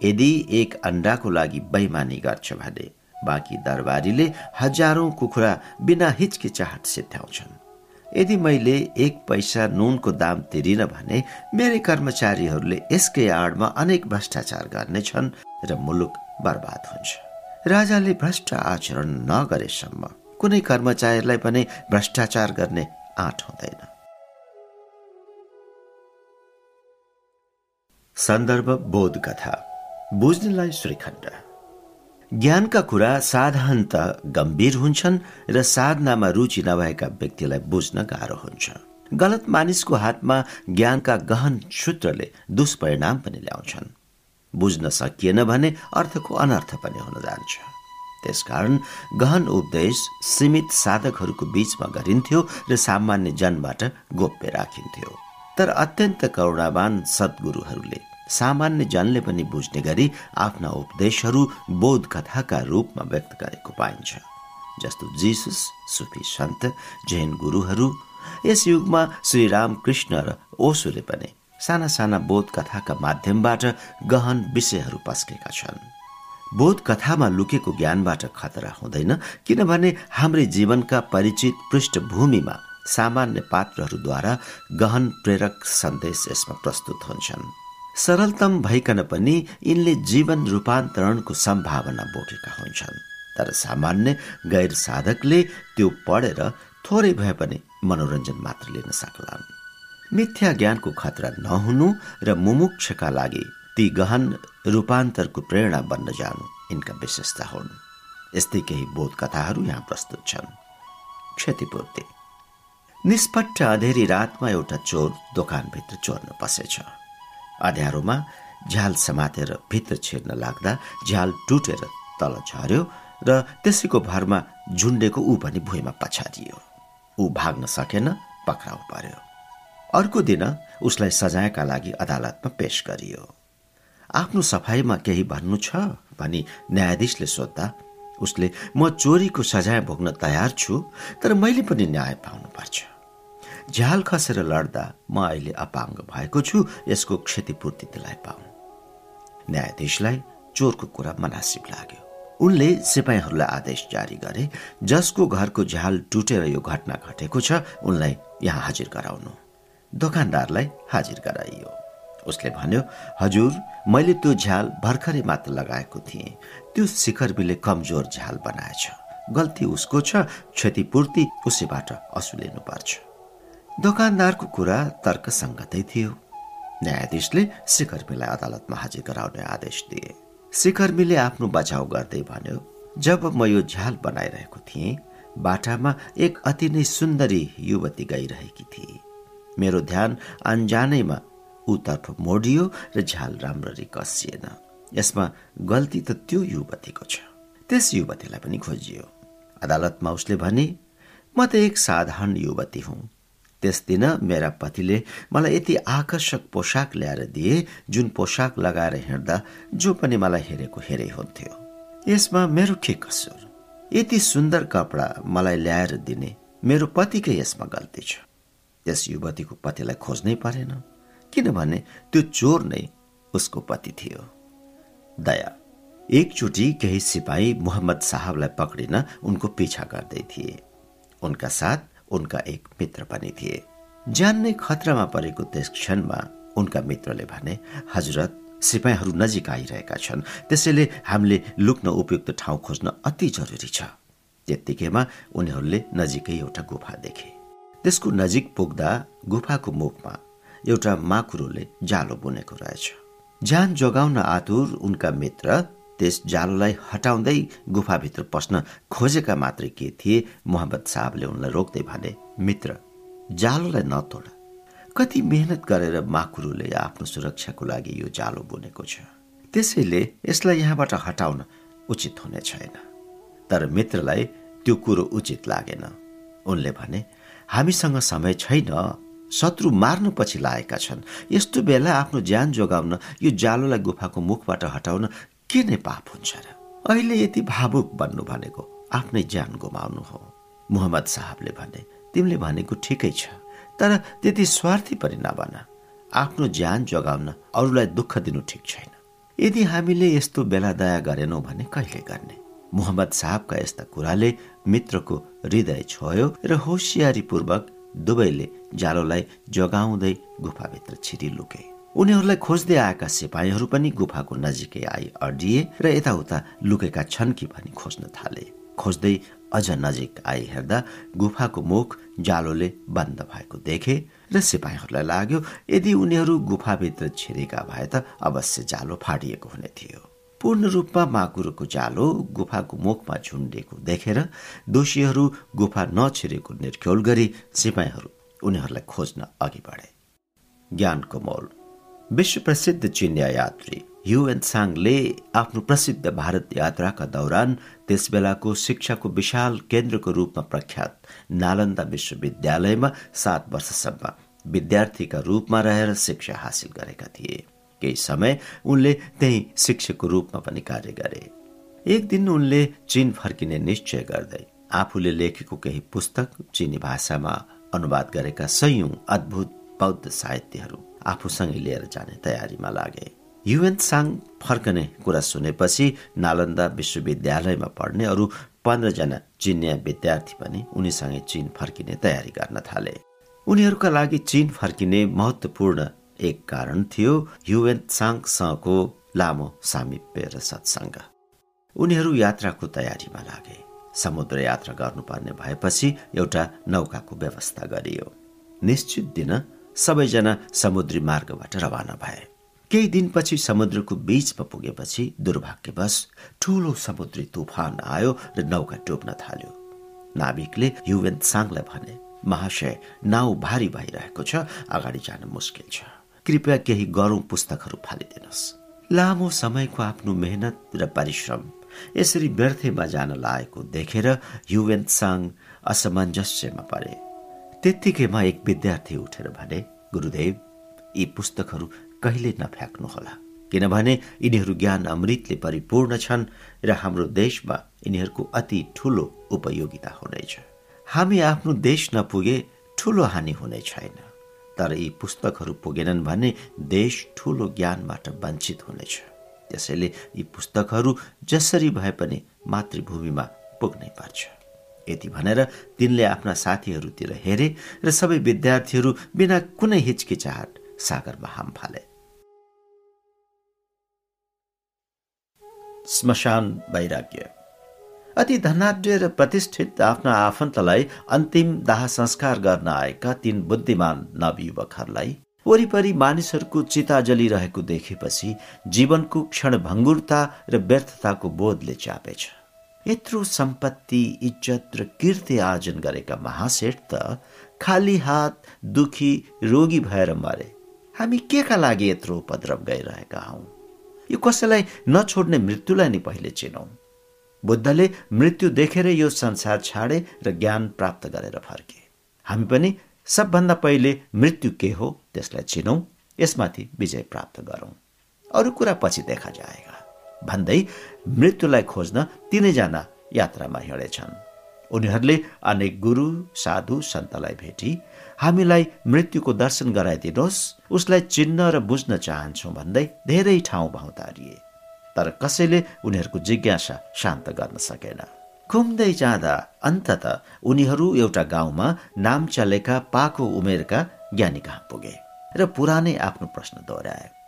[SPEAKER 2] यदि एक अन्डाको लागि बैमानी गर्छ भने बाँकी दरबारीले हजारौं कुखुरा बिना हिचकिचाहट सिध्याउँछन् यदि मैले एक पैसा नुनको दाम तिरिन भने मेरै कर्मचारीहरूले यसकै आडमा अनेक भ्रष्टाचार गर्नेछन् र मुलुक बर्बाद हुन्छ। राजाले भ्रष्ट आचरण नगरेसम्म कुनै कर्मचारीलाई पनि भ्रष्टाचार गर्ने आँट हुँदैन।
[SPEAKER 1] सन्दर्भ बोध कथा बुझ्नेलाई श्रीखण्ड। ज्ञानका कुरा साधारणत गम्भीर हुन्छन् र साधनामा रुचि नभएका व्यक्तिलाई बुझ्न गाह्रो हुन्छ। गलत मानिसको हातमा ज्ञानका गहन सूत्रले दुष्परिणाम पनि ल्याउँछन्। बुझ्न सकिएन भने अर्थको अनर्थ पनि हुन जान्छ। त्यसकारण गहन उपदेश सीमित साधकहरूको बीचमा गरिन्थ्यो र सामान्य जनबाट गोप्य राखिन्थ्यो। तर अत्यन्त करुणावान सद्गुरूहरूले सामान्य जनले पनि बुझ्ने गरी आफ्ना उपदेशहरू बोध कथाका रूपमा व्यक्त गरेको पाइन्छ। जस्तो जिसुस सुफी सन्त जैन गुरुहरू यस युगमा श्री रामकृष्ण र ओसोले पनि साना साना बोध कथाका माध्यमबाट गहन विषयहरू पस्केका छन्। बोध कथामा लुकेको ज्ञानबाट खतरा हुँदैन किनभने हाम्रै जीवनका परिचित पृष्ठभूमिमा सामान्य पात्रहरूद्वारा गहन प्रेरक सन्देश यसमा प्रस्तुत हुन्छन्। सरलतम भइकन पनि यिनले जीवन रूपान्तरणको सम्भावना बोकेका हुन्छन्। तर सामान्य गैर साधकले त्यो पढेर थोरै भए पनि मनोरञ्जन मात्र लिन सक्लान्। मिथ्या ज्ञानको खतरा नहुनु र मुमुक्षका लागि ती गहन रूपान्तरको प्रेरणा बन्न जानु यिनका विशेषता हुन्। यस्तै केही बोध कथाहरू यहाँ प्रस्तुत छन्। क्षतिपूर्ति। निष्पट्ट अँधेरी रातमा एउटा चोर दोकानभित्र चोर्न पसेछ। अँध्यारोमा झ्याल समातेर भित्र छिर्न लाग्दा झ्याल टुटेर तल झर्यो र त्यसैको भरमा झुन्डेको ऊ पनि भुइँमा पछारियो। ऊ भाग्न सकेन पक्राउ पर्यो। अर्को दिन उसलाई सजायका लागि अदालतमा पेश गरियो। आफ्नो सफाइमा केही भन्नु छ भनी न्यायाधीशले सोद्धा उसले म चोरीको सजाय भोग्न तयार छु तर मैले पनि न्याय पाउनुपर्छ। झ्याल खसेर लड्दा म अहिले अपाङ्ग भएको छु यसको क्षतिपूर्ति दिलाइ पाऊ। न्यायाधीशलाई चोरको कुरा मनासिब लाग्यो। उनले सिपाहीहरूलाई आदेश जारी गरे जसको घरको झ्याल टुटेर यो घटना घटेको छ उनलाई यहाँ हाजिर गराउनु। दोकानदारलाई हाजिर गराइयो। उसले भन्यो हजुर मैले त्यो झ्याल भर्खरै मात्र लगाएको थिएँ। त्यो शिखरबीले कमजोर झ्याल बनाएछ। गल्ती उसको छ क्षतिपूर्ति उसैबाट असुलिनु पर्छ दोकानदारको कुरा तर्कसङ्गतै थियो। न्यायाधीशले शिखरमीलाई अदालतमा हाजिर गराउने आदेश दिए। शिखरमीले आफ्नो बचाउ गर्दै भन्यो जब म यो झ्याल बनाइरहेको थिएँ बाटामा एक अति नै सुन्दरी युवती गइरहेकी थिए। मेरो ध्यान अन्जानैमा उतर्फ मोडियो र झ्याल राम्ररी कसिएन। यसमा गल्ती त त्यो युवतीको छ। त्यस युवतीलाई पनि खोजियो। अदालतमा उसले भने म त एक साधारण युवती हुँ। त्यस दिन मेरा पतिले मलाई यति आकर्षक पोसाक ल्याएर दिए जुन पोसाक लगाएर हिँड्दा जो पनि मलाई हेरेको हेरै हुन्थ्यो। यसमा मेरो के कसुर? यति सुन्दर कपडा मलाई ल्याएर दिने मेरो पतिकै यसमा गल्ती छ। त्यस युवतीको पतिलाई खोज्नै परेन किनभने त्यो चोर नै उसको पति थियो। दया एकचोटि केही सिपाही मोहम्मद साहबलाई पक्रिन उनको पिछा गर्दै थिए। उनका साथ उनका एक मित्र पनि थिए। ज्यान नै खतरामा परेको त्यस क्षणमा उनका मित्रले भने हजरत सिपाहीहरू नजिक आइरहेका छन्। त्यसैले हामीले लुक्न उपयुक्त ठाउँ खोज्न अति जरुरी छ। त्यत्तिकैमा उनीहरूले नजिकै एउटा गुफा देखे। त्यसको नजिक पुग्दा गुफाको मुखमा एउटा माकुरोले जालो बुनेको रहेछ। ज्यान जोगाउन आतुर उनका मित्र त्यस जालोलाई हटाउँदै गुफाभित्र पस्न खोजेका मात्रै के थिए मोहम्मद साहबले उनलाई रोक्दै भने मित्र जालोलाई नतोड कति मेहनत गरेर माकुरुले आफ्नो सुरक्षाको लागि यो जालो बुनेको छ। त्यसैले यसलाई यहाँबाट हटाउन उचित हुने छैन। तर मित्रलाई त्यो कुरो उचित लागेन। उनले भने हामीसँग समय छैन। शत्रु मार्नु पछि लागेका छन्। यस्तो बेला आफ्नो ज्यान जोगाउन यो जालोलाई गुफाको मुखबाट हटाउन के नै पाप हुन्छ र? अहिले यति भावुक बन्नु भनेको आफ्नै ज्यान गुमाउनु हो। मोहम्मद साहबले भने तिमीले भनेको ठिकै छ तर त्यति स्वार्थी पनि नबन। आफ्नो ज्यान जोगाउन अरूलाई दुःख दिनु ठिक छैन। यदि हामीले यस्तो बेला दया गरेनौँ भने कहिले गर्ने?
[SPEAKER 2] मोहम्मद साहबका यस्ता कुराले मित्रको हृदय छोयो र होसियारीपूर्वक दुवैले जालोलाई जगाउँदै गुफाभित्र छिरी लुके उनीहरूलाई खोज्दै आएका सिपाहीहरू पनि गुफाको नजिकै आई अडिए र यताउता लुकेका छन् कि भनी खोज्न थाले। खोज्दै अझ नजिक आई हेर्दा गुफाको मुख जालोले बन्द भएको देखे र सिपाहीहरूलाई लाग्यो यदि उनीहरू गुफाभित्र छिरेका भए त अवश्य जालो फाटिएको हुने थियो। पूर्ण रूपमा माकुरोको जालो गुफाको मुखमा झुन्डेको देखेर दोषीहरू गुफा नछिरेको निर्ख्योल गरी सिपाहीहरू उनीहरूलाई खोज्न अघि बढे। ज्ञानको मोल। विश्व प्रसिद्ध चिनिया यात्री युएन साङले आफ्नो प्रसिद्ध भारत यात्राका दौरान त्यसबेलाको शिक्षाको विशाल केन्द्रको रूपमा प्रख्यात नालन्दा विश्वविद्यालयमा सात वर्षसम्म विद्यार्थीका रूपमा रहेर शिक्षा हासिल गरेका थिए। केही समय उनले त्यही शिक्षकको रूपमा पनि कार्य गरे। एक दिन उनले चीन फर्किने निश्चय गर्दै आफूले लेखेको केही पुस्तक चिनी भाषामा अनुवाद गरेका सयौं अद्भुत बौद्ध साहित्यहरू आफूसँगै लिएर जाने तयारीमा लागे। युएन साङ फर्कने कुरा सुनेपछि नालन्दा विश्वविद्यालयमा पढ्ने अरू पन्ध्रजना चिनिया विद्यार्थी पनि उनीसँगै चीन फर्किने तयारी गर्न थाले। उनीहरूका लागि चीन फर्किने महत्वपूर्ण एक कारण थियो युएन साङसँगको लामो सामिप्य र सत्सङ्ग। उनीहरू यात्राको तयारीमा लागे। समुद्र यात्रा गर्नुपर्ने भएपछि एउटा नौकाको व्यवस्था गरियो। निश्चित दिन सबैजना समुद्री मार्गबाट रवाना भए। केही दिनपछि समुद्रको बीचमा पुगेपछि दुर्भाग्यवश ठूलो समुद्री तुफान आयो र नौका डुब्न थाल्यो। नाविकले युवेन साङलाई भने महाशय नाउ भारी भइरहेको छ अगाडि जान मुस्किल छ। कृपया केही गरौँ पुस्तकहरू फालिदिनुहोस्। लामो समयको आफ्नो मेहनत र परिश्रम। यसरी व्यर्थेमा जान लागेको देखेर युवेन साङ असमञ्जस्यमा परे। त्यत्तिकैमा एक विद्यार्थी उठेर भने गुरुदेव यी पुस्तकहरू कहिले नफ्याँक्नुहोला? किनभने यिनीहरू ज्ञान अमृतले परिपूर्ण छन् र हाम्रो देशमा यिनीहरूको अति ठुलो उपयोगिता हुनेछ। हामी आफ्नो देश नपुगे ठुलो हानि हुने छैन। तर यी पुस्तकहरू पुगेनन् भने देश ठुलो ज्ञानबाट वञ्चित हुनेछ। त्यसैले यी पुस्तकहरू जसरी भए पनि मातृभूमिमा पुग्नै पर्छ। यति भनेर तिनले आफ्ना साथीहरूतिर हेरे र सबै विद्यार्थीहरू बिना कुनै हिचकिचाहट सागरमा हाम फाले।
[SPEAKER 1] श्मशान वैराग्य। अति धनाढ्य र प्रतिष्ठित आफ्ना आफन्तलाई अन्तिम दाह संस्कार गर्न आएका तीन बुद्धिमान नवयुवकहरूलाई वरिपरि मानिसहरूको चिता जलिरहेको देखेपछि जीवनको क्षणभङ्गुरता र व्यर्थताको बोधले चापेछ यत्रो सम्पत्ति इज्जत र कीर्ति आर्जन गरेका महाशेठ त खाली हात दुखी रोगी भएर मरे। हामी के का लागि यत्रो उपद्रव गइरहेका हौ? यो कसैलाई नछोड्ने मृत्युलाई नै पहिले चिनौ। बुद्धले मृत्यु देखेर यो संसार छाडे र ज्ञान प्राप्त गरेर फर्के। हामी पनि सबभन्दा पहिले मृत्यु के हो त्यसलाई चिनौ यसमाथि विजय प्राप्त गरौँ। अरू कुरा पछि देखा जाएगा। भन्दै मृत्युलाई खोज्न तिनैजना यात्रामा हिँडेछन्। उनीहरूले अनेक गुरु साधु सन्तलाई भेटी हामीलाई मृत्युको दर्शन गराइदिनुहोस् उसलाई चिन्न र बुझ्न चाहन्छौँ भन्दै धेरै ठाउँ भौतारिए। तर कसैले उनीहरूको जिज्ञासा शान्त गर्न सकेन। घुम्दै जाँदा अन्तत उनीहरू एउटा गाउँमा नाम चलेका पाको उमेरका ज्ञानी कहाँ पुगे र पुरानै आफ्नो प्रश्न दोहोऱ्याए।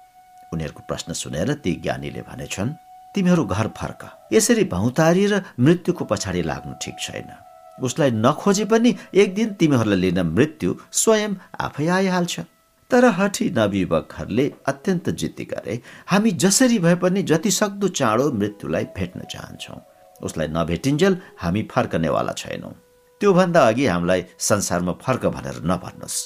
[SPEAKER 1] उनीहरूको प्रश्न सुनेर ती ज्ञानीले भनेछन् तिमीहरू घर फर्क। यसरी भौतारी र मृत्युको पछाडि लाग्नु ठिक छैन। उसलाई नखोजे पनि एक दिन तिमीहरूलाई लिन मृत्यु स्वयं आफै आइहाल्छ। तर हठी नवयुवकहरूले अत्यन्त जिद्दी गरे हामी जसरी भए पनि जति सक्दो चाँडो मृत्युलाई भेट्न चाहन्छौँ। उसलाई नभेटिन्जेल हामी फर्कनेवाला छैनौँ। त्योभन्दा अघि हामीलाई संसारमा फर्क भनेर नभन्नुहोस्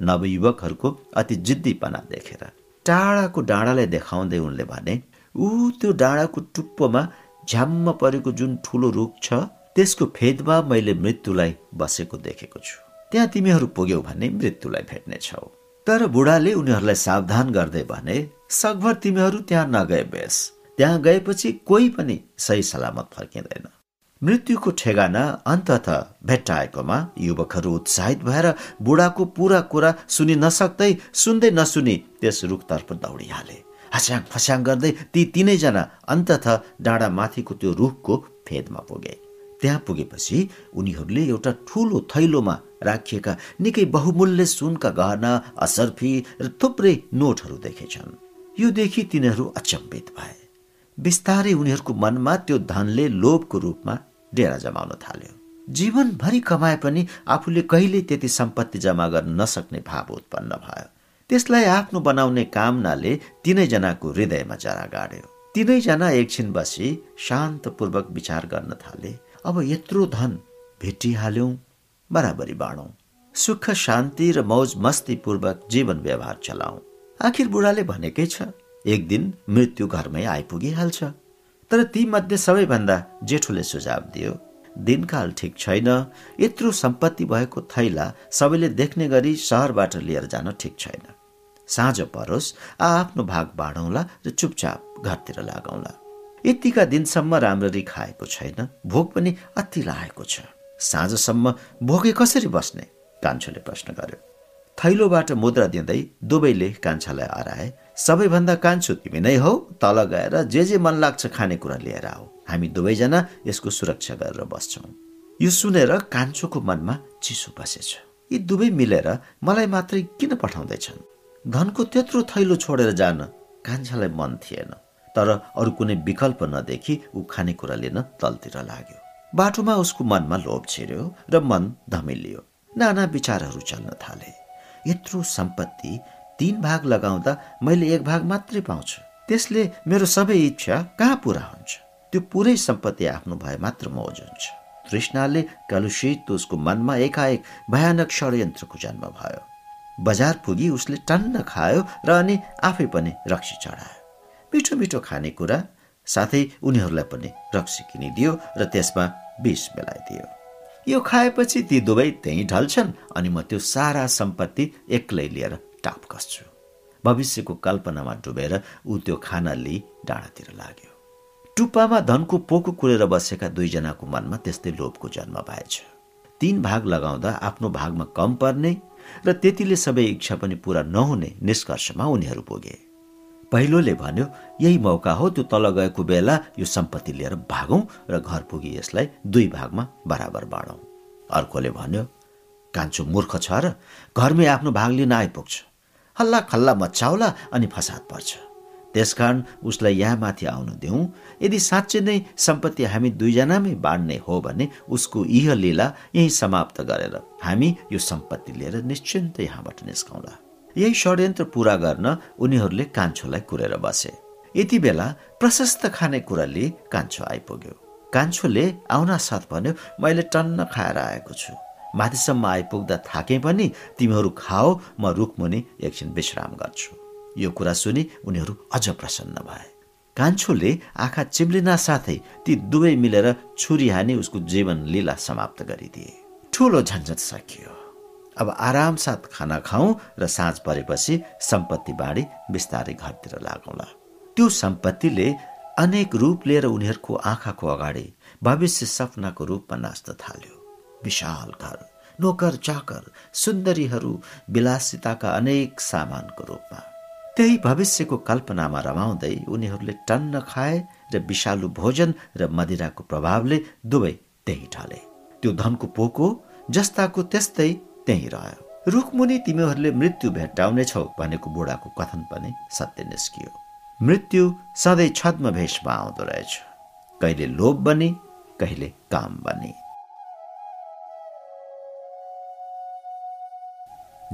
[SPEAKER 1] नवयुवकहरूको अति जिद्दीपना देखेर टाढाको डाँडालाई देखाउँदै उनले भने ऊ त्यो डाँडाको टुप्पोमा झ्याम्म परेको जुन ठुलो रुख छ त्यसको फेदमा मैले मृत्युलाई बसेको देखेको छु। त्यहाँ तिमीहरू पुग्यौ भने मृत्युलाई भेट्नेछौ तर बुढाले उनीहरूलाई सावधान गर्दै भने सकभर तिमीहरू त्यहाँ नगए बेस त्यहाँ गएपछि कोही पनि सही सलामत फर्किँदैन। मृत्युको ठेगाना अन्तत भेट्टाएकोमा युवकहरू उत्साहित भएर बुढाको पुरा कुरा सुनि नसक्दै सुन्दै नसुनी त्यस रुखतर्फ दौडिहाले। हस्याङ फस्याङ गर्दै ती तिनैजना अन्तत डाँडा माथिको त्यो रुखको
[SPEAKER 2] फेदमा पुगे। त्यहाँ पुगेपछि उनीहरूले एउटा ठूलो थैलोमा राखिएका निकै बहुमूल्य सुनका गहना असर्फी र थुप्रै नोटहरू देखेछन्। यो देखि तिनीहरू अचम्बित भए। बिस्तारै उनीहरूको मनमा त्यो धनले लोभको रूपमा डेरा जमाउन थाल्यो। जीवनभरि कमाए पनि आफूले कहिले त्यति सम्पत्ति जमा गर्न नसक्ने भाव उत्पन्न भयो। त्यसलाई आफ्नो बनाउने कामनाले तिनैजनाको हृदयमा जरा गाड्यो। तिनैजना एकछिन बसी शान्तपूर्वक विचार गर्न थाले अब यत्रो धन भेटिहाल्यौँ बराबरी बाँडौँ। सुख शान्ति र मौज मस्तीपूर्वक जीवन व्यवहार चलाऊ आखिर बुढाले भनेकै छ एक दिन मृत्यु घरमै आइपुगिहाल्छ। तर ती मध्ये सबैभन्दा जेठोले सुझाव दियो दिनकाल ठिक छैन यत्रो सम्पत्ति भएको थैला सबैले देख्ने गरी सहरबाट लिएर जान ठिक छैन। साँझ परोस् आफ्नो भाग बाँडौँला र चुपचाप घरतिर लागौँला। यतिका दिनसम्म राम्ररी खाएको छैन भोक पनि अति लागेको छ। साँझसम्म भोकै कसरी बस्ने? कान्छोले प्रश्न गर्यो। थैलोबाट मुद्रा दिँदै दुवैले कान्छालाई हराए। सबैभन्दा कान्छो तिमी नै हौ तल गएर जे जे मन लाग्छ खानेकुरा लिएर आऊ। हामी दुवैजना यसको सुरक्षा गरेर बस्छौँ। यो सुनेर कान्छोको मनमा चिसो बसेछ। यी दुवै मिलेर मलाई मात्रै किन पठाउँदैछन्? धनको त्यत्रो थैलो छोडेर जान कान्छालाई मन थिएन तर अरू कुनै विकल्प नदेखि ऊ खानेकुरा लिन तलतिर लाग्यो। बाटोमा उसको मनमा लोभ छिर्यो र मन धमिलियो। नाना विचारहरू चल्न थाले। यत्रो सम्पत्ति तीन भाग लगाउँदा मैले एक भाग मात्रै पाउँछु। त्यसले मेरो सबै इच्छा कहाँ पुरा हुन्छ? त्यो पुरै सम्पत्ति आफ्नो भए मात्र मौज हुन्छ तृष्णाले कलुषित उसको मनमा एकाएक भयानक षड्यन्त्रको जन्म भयो। बजार पुगी उसले टन्न खायो र अनि आफै पनि रक्सी चढायो। मिठो मिठो खानेकुरा साथै उनीहरूलाई पनि रक्सी किनिदियो र त्यसमा विष मिलाइदियो। यो खाएपछि ती दुवै त्यहीँ ढल्छन् अनि म त्यो सारा सम्पत्ति एक्लै लिएर टाप कस्छु भविष्यको कल्पनामा डुबेर ऊ त्यो खाना लिई डाँडातिर लाग्यो। टुप्पामा धनको पोको कुरेर बसेका दुईजनाको मनमा त्यस्तै लोभको जन्म भएछ तीन भाग लगाउँदा आफ्नो भागमा कम पर्ने र त्यतिले सबै इच्छा पनि पूरा नहुने निष्कर्षमा उनीहरू पुगे। पहिलोले भन्यो यही मौका हो त्यो तल गएको बेला यो सम्पत्ति लिएर भागौँ र घर पुगी यसलाई दुई भागमा बराबर बाँडौँ। अर्कोले भन्यो कान्छो मूर्ख छ र घरमै आफ्नो भाग लिन आइपुग्छ। हल्ला खल्ला मचाउला अनि फसाद पर्छ। त्यसकारण उसलाई यहाँ माथि आउन दिउँ। यदि साँच्चै नै सम्पत्ति हामी दुईजनामै बाँड्ने हो भने उसको इह लीला यही समाप्त गरेर हामी यो सम्पत्ति लिएर निश्चिन्त यहाँबाट निस्कौँला। यही षड्यन्त्र पूरा गर्न उनीहरूले कान्छोलाई कुरेर बसे। यति बेला प्रशस्त खाने कुराले कान्छो आइपुग्यो। कान्छोले आउना साथ भन्यो मैले टन्न खाएर आएको छु। माथिसम्म आइपुग्दा थाके पनि तिमीहरू खाओ म रुखमुनि एकछिन विश्राम गर्छु। यो कुरा सुनि उनीहरू अझ प्रसन्न भए। कान्छोले आँखा चिम्लिना साथै ती दुवै मिलेर छुरी हानी उसको जीवन लीला समाप्त गरिदिए। ठुलो झन्झट सकियो। अब आराम साथ खाना खाउँ र साँझ परेपछि सम्पत्ति बाँडी बिस्तारै घरतिर लागौँला। त्यो सम्पत्तिले अनेक रूप लिएर उनीहरूको आँखाको अगाडि भविष्य सपनाको रूपमा नाच्न थाल्यो। विशाल घर नोकर चाकर सुन्दरीहरू विलासिताका अनेक सामानको रूपमा। त्यही भविष्यको कल्पनामा रमाउँदै उनीहरूले टन्न खाए र विषालु भोजन र मदिराको प्रभावले दुवै त्यही ढले। त्यो धनको पोको जस्ताको त्यस्तै त्यही रह्यो। रुखमुनि तिमीहरूले मृत्यु भेट्टाउनेछौ भनेको बुढाको कथन पनि सत्य निस्कियो। मृत्यु सधैँ छद्म भेषमा आउँदो रहेछ। कहिले लोभ बने कहिले काम बने।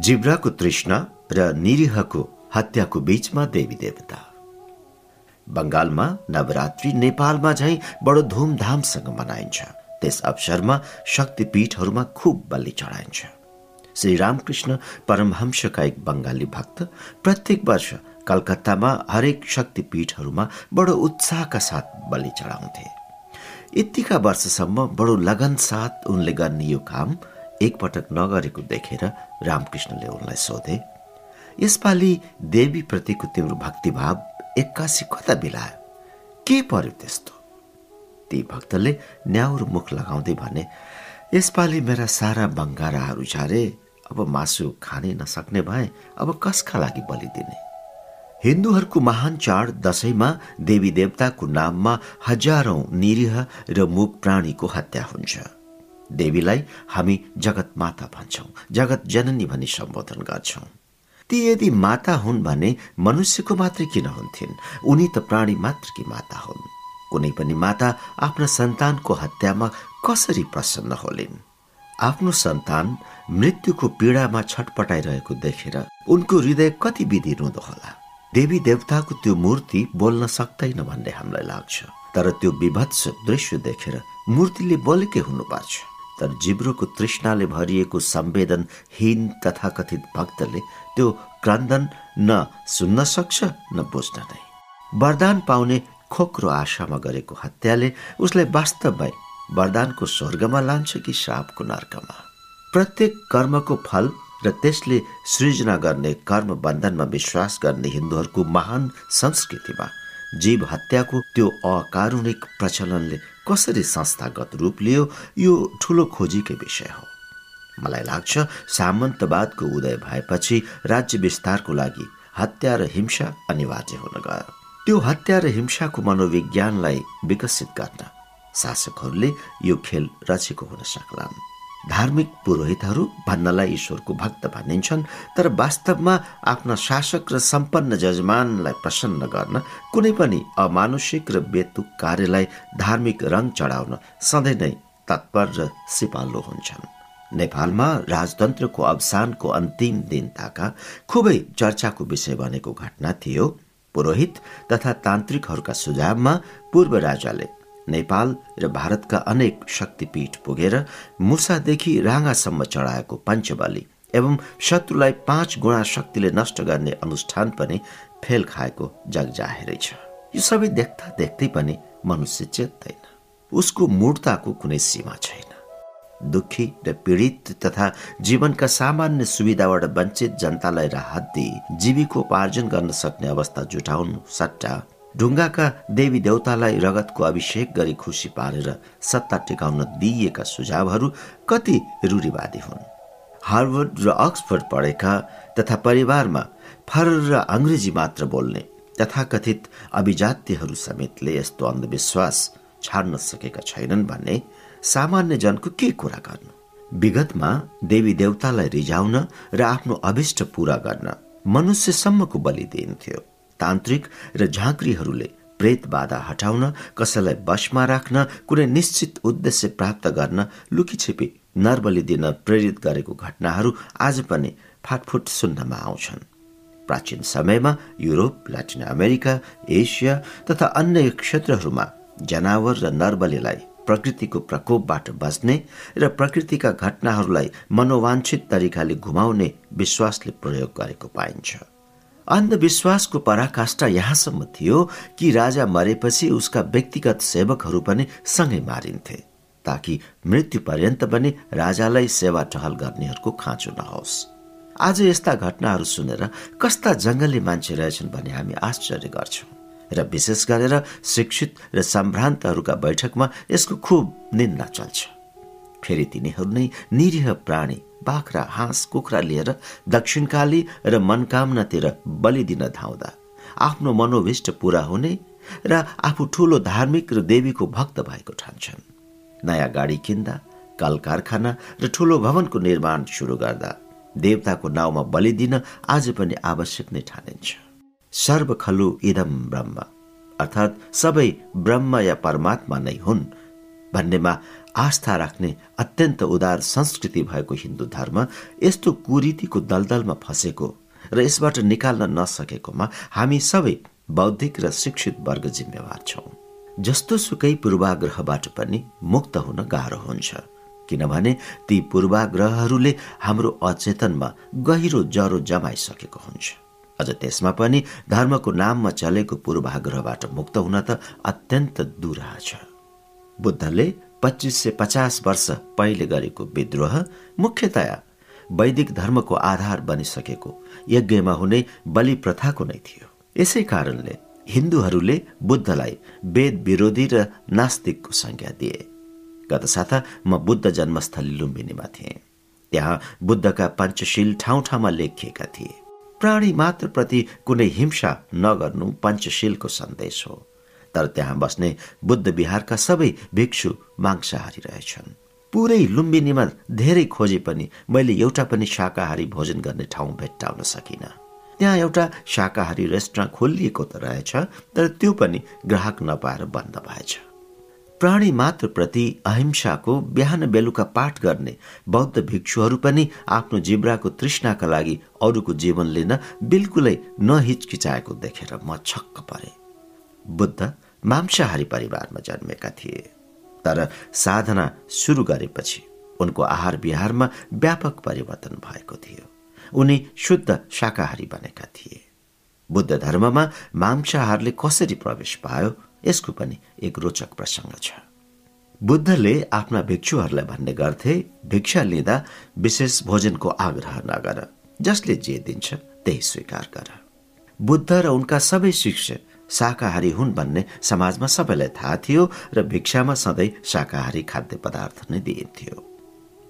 [SPEAKER 2] जिब्राको तृष्णा र निरीहको हत्याको बीचमा देवी देवता बङ्गालमा नवरात्रि नेपालमा झै बडो धुमधामसँग मनाइन्छ त्यस अवसरमा शक्तिपीठहरूमा खुब बलि चढाइन्छ श्री रामकृष्ण परमहंसका एक बङ्गाली भक्त प्रत्येक वर्ष कलकत्तामा हरेक शक्तिपीठहरूमा बडो उत्साहका साथ बलि चढाउँथे यतिका वर्षसम्म बडो लगन साथ उनले गर्ने यो काम एकपटक नगरेको देखेर रामकृष्णले उनलाई सोधे यसपालि देवीप्रतिको तिम्रो भक्तिभाव एक्कासी कता बिलायो के पर्यो त्यस्तो? ती भक्तले न्याउरो मुख लगाउँदै भने यसपालि मेरा सारा बङ्गाराहरू छारे अब मासु खानै नसक्ने भए अब कसका लागि बलिदिने हिन्दूहरूको महान चाड दशैंमा देवी देवताको नाममा हजारौं निरीह र मुख प्राणीको हत्या हुन्छ। देवीलाई हामी जगत माता भन्छौं जगत जननी भनी सम्बोधन गर्छौं। ती यदि माता हुन् भने मनुष्यको मात्रै किन हुन्थिन्? उनी त प्राणी मात्रकी माता हुन्। कुनै पनि माता आफ्ना सन्तानको हत्यामा कसरी प्रसन्न होलिन्? आफ्नो सन्तान मृत्युको पीडामा छटपटाइरहेको देखेर उनको हृदय कति विधि रुँदो होला। देवी देवताको त्यो मूर्ति बोल्न सक्दैन भन्ने हामीलाई लाग्छ। तर त्यो विभत्स दृश्य देखेर मूर्तिले बोलेकै हुनुपर्छ। तर जिब्रोको तृष्णाले भरिएको संवेदनहीन तथाकथित भक्तले त्यो क्रन्दन न सुन्न सक्छ न बुझ्न नै। वरदान पाउने खोक्रो आशामा गरेको हत्याले उसलाई वास्तवमै वरदानको स्वर्गमा लान्छ कि सापको नर्कमा। प्रत्येक कर्मको फल र त्यसले सृजना गर्ने कर्म बन्धनमा विश्वास गर्ने हिन्दूहरूको महान संस्कृतिमा जीव हत्याको त्यो अकारुणिक प्रचलनले कसरी संस्थागत रूप लियो यो ठुलो खोजीकै विषय हो। मलाई लाग्छ सामन्तवादको उदय भएपछि राज्य विस्तारको लागि हत्या र हिंसा अनिवार्य हुन गयो। त्यो हत्या र हिंसाको मनोविज्ञानलाई विकसित गर्न शासकहरूले यो खेल रचेको हुन सक्लान्। धार्मिक पुरोहितहरू भन्नलाई ईश्वरको भक्त भनिन्छन् तर वास्तवमा आफ्ना शासक र सम्पन्न जजमानलाई प्रसन्न गर्न कुनै पनि अमानुषिक र बेतुक कार्यलाई धार्मिक रङ चढाउन सधैँ नै तत्पर र सिपालु हुन्छन्। नेपालमा राजतन्त्रको अवसानको अन्तिम दिन ताका खुबै चर्चाको विषय बनेको घटना थियो। पुरोहित तथा तान्त्रिकहरूका सुझावमा पूर्व राजाले नेपाल र भारतका अनेक शक्तिपीठ पुगेर मुसादेखि राँगासम्म चढाएको पञ्चबली एवं शत्रुलाई पाँच गुणा शक्तिले नष्ट गर्ने अनुष्ठान पनि फेल खाएको जग जाहेरै छ। यो सबै देख्दा देख्दै पनि मनुष्य चेत्दैन। उसको मूर्ताको कुनै सीमा छैन। दुखी र पीडित तथा जीवनका सामान्य सुविधाबाट वञ्चित जनतालाई राहत दिई जीविकोपार्जन गर्न सक्ने अवस्था जुटाउनु सट्टा ढुङ्गाका देवी देवतालाई रगतको अभिषेक गरी खुसी पारेर सत्ता टिकाउन दिइएका सुझावहरू कति रूढिवादी हुन्। हार्वर्ड र अक्सफोर्ड पढेका तथा परिवारमा फरर र अङ्ग्रेजी मात्र बोल्ने तथाकथित अभिजात्यहरू समेतले यस्तो अन्धविश्वास छाड्न सकेका छैनन् भन्ने सामान्य जनको के कुरा गर्नु? विगतमा देवी देवतालाई रिझाउन र आफ्नो अभिष्ट पूरा गर्न मनुष्यसम्मको बलि दिइन्थ्यो। तान्त्रिक र झाँक्रीहरूले प्रेत बाधा हटाउन कसैलाई बसमा राख्न कुनै निश्चित उद्देश्य प्राप्त गर्न लुकीछिपी नरबली दिन प्रेरित गरेको घटनाहरू आज पनि फाटफुट सुन्नमा आउँछन्। प्राचीन समयमा युरोप ल्याटिन अमेरिका एसिया तथा अन्य क्षेत्रहरूमा जनावर र नरबलीलाई प्रकृतिको प्रकोपबाट बच्ने र प्रकृतिका घटनाहरूलाई मनोवाञ्छित तरिकाले घुमाउने विश्वासले प्रयोग गरेको पाइन्छ। अन्धविश्वासको पराकाष्ठा यहाँसम्म थियो कि राजा मरेपछि उसका व्यक्तिगत सेवकहरू पनि सँगै मारिन्थे ताकि मृत्यु पर्यन्त पनि राजालाई सेवा टहल गर्नेहरूको खाँचो नहोस्। आज यस्ता घटनाहरू सुनेर कस्ता जङ्गली मान्छे रहेछन् भने हामी आश्चर्य गर्छौँ र विशेष गरेर शिक्षित र सम्भ्रान्तहरूका बैठकमा यसको खुब निन्दा चल्छ। फेरि तिनीहरू नै निरीह प्राणी बाख्रा हाँस कुखुरा लिएर दक्षिणकाली र मनकामनातिर बलि दिन धाउँदा आफ्नो मनोविष्ट पूरा हुने र आफू ठूलो धार्मिक र देवीको भक्त भएको ठान्छन्। नयाँ गाडी किन्दा कल कारखाना र ठूलो भवनको निर्माण सुरु गर्दा देवताको नाउँमा बलि दिन आज पनि आवश्यक नै ठानिन्छ। सर्व खलु इदम ब्रह्म अर्थात् सबै ब्रह्म या परमात्मा नै हुन् भन्नेमा आस्था राख्ने अत्यन्त उदार संस्कृति भएको हिन्दू धर्म यस्तो कुरीतिको दलदलमा फसेको र यसबाट निकाल्न नसकेकोमा हामी सबै बौद्धिक र शिक्षित वर्ग जिम्मेवार छौँ। जस्तो सुकै पूर्वाग्रहबाट पनि मुक्त हुन गाह्रो हुन्छ किनभने ती पूर्वाग्रहहरूले हाम्रो अचेतनमा गहिरो जरो जमाइसकेको हुन्छ। अझ त्यसमा पनि धर्मको नाममा चलेको पूर्वाग्रहबाट मुक्त हुन त अत्यन्त दुराह छ बुद्धले पच्चिस सय पचास वर्ष पहिले गरेको विद्रोह मुख्यतया वैदिक धर्मको आधार बनिसकेको यज्ञमा हुने बलि प्रथाको नै थियो। यसै कारणले हिन्दूहरूले बुद्धलाई वेद विरोधी र नास्तिकको संज्ञा दिए। गत साता म बुद्ध जन्मस्थली लुम्बिनीमा थिएँ। त्यहाँ बुद्धका पञ्चशील ठाउँ ठाउँमा लेखिएका थिए। प्राणी मात्र प्रति कुनै हिंसा नगर्नु पञ्चशीलको सन्देश हो। तर त्यहाँ बस्ने बुद्ध विहारका सबै भिक्षु मांसाहारी रहेछन् पुरै लुम्बिनीमा धेरै खोजे पनि मैले एउटा पनि शाकाहारी भोजन गर्ने ठाउँ भेट्टाउन सकिनँ। त्यहाँ एउटा शाकाहारी रेस्टुरेन्ट खोलिएको त रहेछ तर त्यो पनि ग्राहक नपाएर बन्द भएछ। प्राणी मात्र प्रति अहिंसाको बिहान बेलुका पाठ गर्ने बौद्ध भिक्षुहरू पनि आफ्नो जिब्राको तृष्णाका लागि अरूको जीवन लिन बिल्कुलै नहिचकिचाएको देखेर म छक्क परे। बुद्ध मांसाहारी परिवारमा जन्मेका थिए। तर साधना सुरु गरेपछि उनको आहार विहारमा व्यापक परिवर्तन भएको थियो। उनी शुद्ध शाकाहारी बनेका थिए। बुद्ध धर्ममा मांसाहारले कसरी प्रवेश पायो यसको पनि एक रोचक प्रसङ्ग छ। बुद्धले आफ्ना भिक्षुहरूलाई भन्ने गर्थे भिक्षा लिँदा विशेष भोजनको आग्रह नगर जसले जे दिन्छ त्यही स्वीकार गर। बुद्ध र उनका सबै शिष्य शाकाहारी हुन् भन्ने समाजमा सबैलाई थाहा थियो र भिक्षामा सधैँ शाकाहारी खाद्य पदार्थ नै दिइन्थ्यो।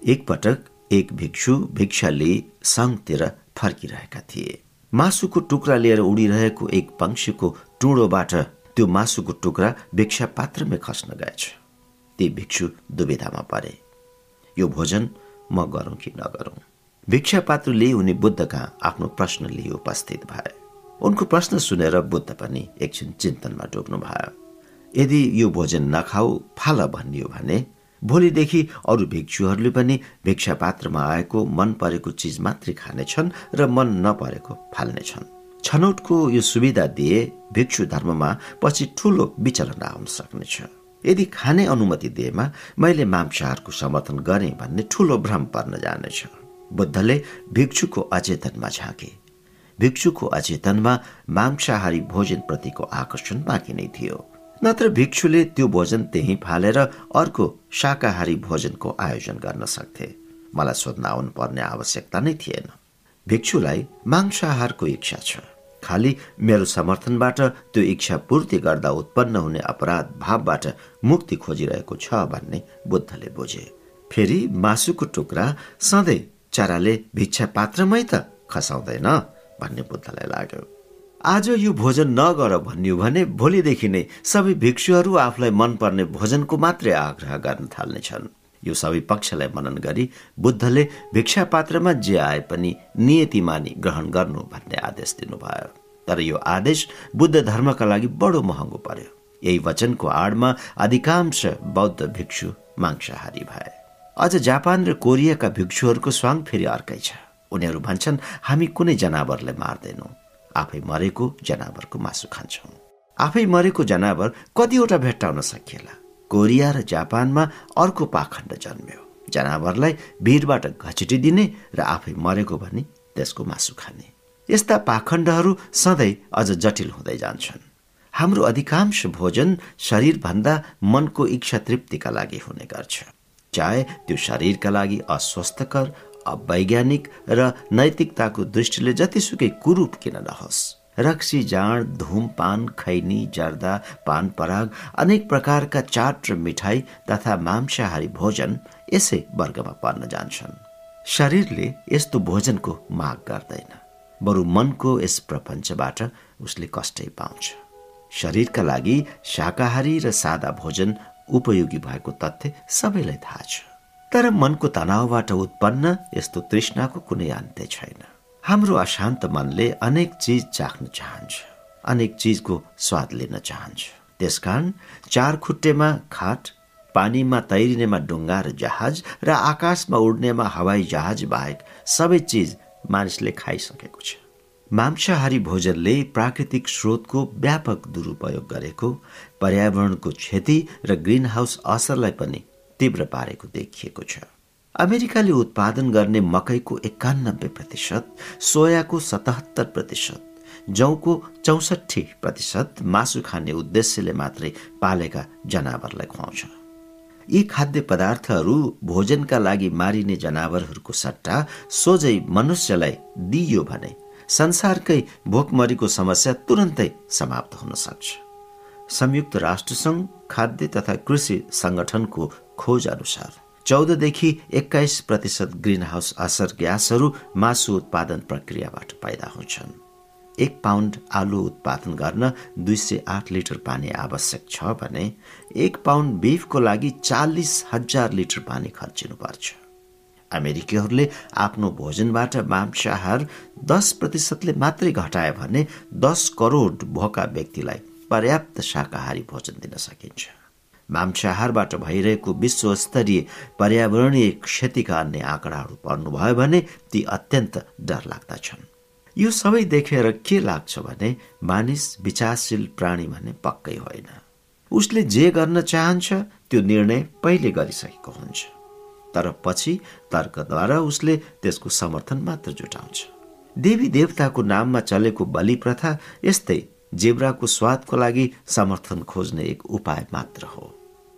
[SPEAKER 2] एकपटक एक भिक्षु भिक्षा लिई सङ्घतिर फर्किरहेका थिए। मासुको टुक्रा लिएर उडिरहेको एक पंक्षीको टुँडोबाट त्यो मासुको टुक्रा भिक्षा पात्रमै खस्न गएछ। ती भिक्षु दुविधामा परे यो भोजन म गरौँ कि नगरौँ? भिक्षा पात्र लिई उनी बुद्ध कहाँ आफ्नो प्रश्न लिई उपस्थित भए। उनको प्रश्न सुनेर बुद्ध पनि एकछिन चिन्तनमा डुब्नु भयो यदि यो भोजन नखाऊ फाल भनियो भने भोलिदेखि अरू भिक्षुहरूले पनि भिक्षा पात्रमा आएको मन परेको चिज मात्रै खानेछन् र मन नपरेको फाल्नेछन्। छनौटको यो सुविधा दिए भिक्षु धर्ममा पछि ठूलो विचलन आउन सक्नेछ। यदि खाने अनुमति दिएमा मैले मांसाहारको समर्थन गरेँ भन्ने ठूलो भ्रम पर्न जानेछ। बुद्धले भिक्षुको अचेतनमा झाँके। भिक्षुको अचेतनमा मांसाहारी भोजन प्रतिको आकर्षण बाँकी नै थियो। नत्र भिक्षुले त्यो भोजन त्यही फालेर अर्को शाकाहारी भोजनको आयोजन गर्न सक्थे। मलाई सोध्न आउनु पर्ने आवश्यकता नै थिएन। भिक्षुलाई मांसाहारको इच्छा छ। खालि मेरो समर्थनबाट त्यो इच्छा पूर्ति गर्दा उत्पन्न हुने अपराध भावबाट मुक्ति खोजिरहेको छ भन्ने बुद्धले बुझे। फेरि मासुको टुक्रा सधैँ चराले भिक्षा पात्रमै त खसाउँदैन। भन्ने बुद्धलाई लाग्यो। आज यो भोजन नगर भन्यो भने भोलिदेखि नै सबै भिक्षुहरू आफूलाई मनपर्ने भोजनको मात्रै आग्रह गर्न थाल्नेछन्। यो सबै पक्षलाई मनन गरी बुद्धले भिक्षा पात्रमा जे आए पनि नियति मानि ग्रहण गर्नु भन्ने आदेश दिनुभयो। तर यो आदेश बुद्ध धर्मका लागि बडो महँगो पर्यो। यही वचनको आडमा अधिकांश बौद्ध भिक्षु मांसाहारी भए। अझ जापान र कोरियाका भिक्षुहरूको स्वाङ फेरि अर्कै छ। उनीहरू भन्छन् हामी कुनै जनावरलाई मार्दैनौँ। आफै मरेको जनावरको मासु खान्छौँ। आफै मरेको जनावर कतिवटा भेट्टाउन सकिएला। कोरिया र जापानमा अर्को पाखण्ड जन्म्यो। जनावरलाई भिरबाट घचिटिदिने र आफै मरेको भनी त्यसको मासु खाने। यस्ता पाखण्डहरू सधैँ अझ जटिल हुँदै जान्छन्। हाम्रो अधिकांश भोजन शरीरभन्दा मनको इच्छा तृप्तिका लागि हुने गर्छ। चाहे त्यो शरीरका लागि अस्वस्थकर अवैज्ञानिक र नैतिकताको दृष्टिले जतिसुकै कुरूप किन नहोस्। रक्सी जाँड धुमपान खैनी जर्दा पान पराग अनेक प्रकारका चाट र मिठाई तथा मांसाहारी भोजन यसै वर्गमा पर्न जान्छन्। शरीरले यस्तो भोजनको माग गर्दैन। बरु मनको यस प्रपञ्चबाट उसले कष्टै पाउँछ। शरीरका लागि शाकाहारी र सादा भोजन उपयोगी भएको तथ्य सबैलाई थाहा छ। तर मनको तनावबाट उत्पन्न यस्तो तृष्णाको कुनै अन्त्य छैन। हाम्रो अशान्त मनले अनेक चिज चाख्न चाहन्छ अनेक चिजको स्वाद लिन चाहन्छ। त्यसकारण चार खुट्टेमा खाट पानीमा तैरिनेमा डुङ्गा र जहाज र आकाशमा उड्नेमा हवाई जहाज बाहेक सबै चिज मानिसले खाइसकेको छ। मांसाहारी भोजनले प्राकृतिक स्रोतको व्यापक दुरुपयोग गरेको पर्यावरणको क्षति र ग्रिन हाउस असरलाई पनि तीव्र पारेको देखिएको छ। अमेरिकाले उत्पादन गर्ने मकैको एकानब्बे प्रतिशत सोयाको सतहत्तर प्रतिशत जौको चौसठी प्रतिशत मासु खाने उद्देश्यले मात्रै पालेका जनावरलाई खुवाउँछ। यी खाद्य पदार्थहरू भोजनका लागि मारिने जनावरहरूको सट्टा सोझै मनुष्यलाई दिइयो भने संसारकै भोकमरीको समस्या तुरन्तै समाप्त हुन सक्छ। संयुक्त राष्ट्रसङ्घ खाद्य तथा कृषि संगठनको खोज अनुसार चौधदेखि एक्काइस प्रतिशत ग्रिन हाउस असर ग्यासहरू मासु उत्पादन प्रक्रियाबाट पैदा हुन्छन्। एक पाउन्ड आलु उत्पादन गर्न दुई सय आठ लिटर पानी आवश्यक छ भने एक पाउन्ड बिफको लागि चालिस हजार लिटर पानी खर्चिनुपर्छ। अमेरिकीहरूले आफ्नो भोजनबाट मांसाहार दस प्रतिशतले मात्रै घटाए भने दस करोड भोका व्यक्तिलाई पर्याप्त शाकाहारी भोजन दिन सकिन्छ। मांसाहारबाट भइरहेको विश्वस्तरीय पर्यावरणीय क्षतिका अन्य आँकडाहरू पढ्नुभयो भने ती अत्यन्त डर लाग्दा छन् यो सबै देखेर के लाग्छ भने मानिस विचारशील प्राणी भने पक्कै होइन। उसले जे गर्न चाहन्छ त्यो निर्णय पहिले गरिसकेको हुन्छ। तर पछि तर्कद्वारा उसले त्यसको समर्थन मात्र जुटाउँछ। देवी देवताको नाममा चलेको बलि प्रथा यस्तै जेब्राको स्वादको लागि समर्थन खोज्ने एक उपाय मात्र हो।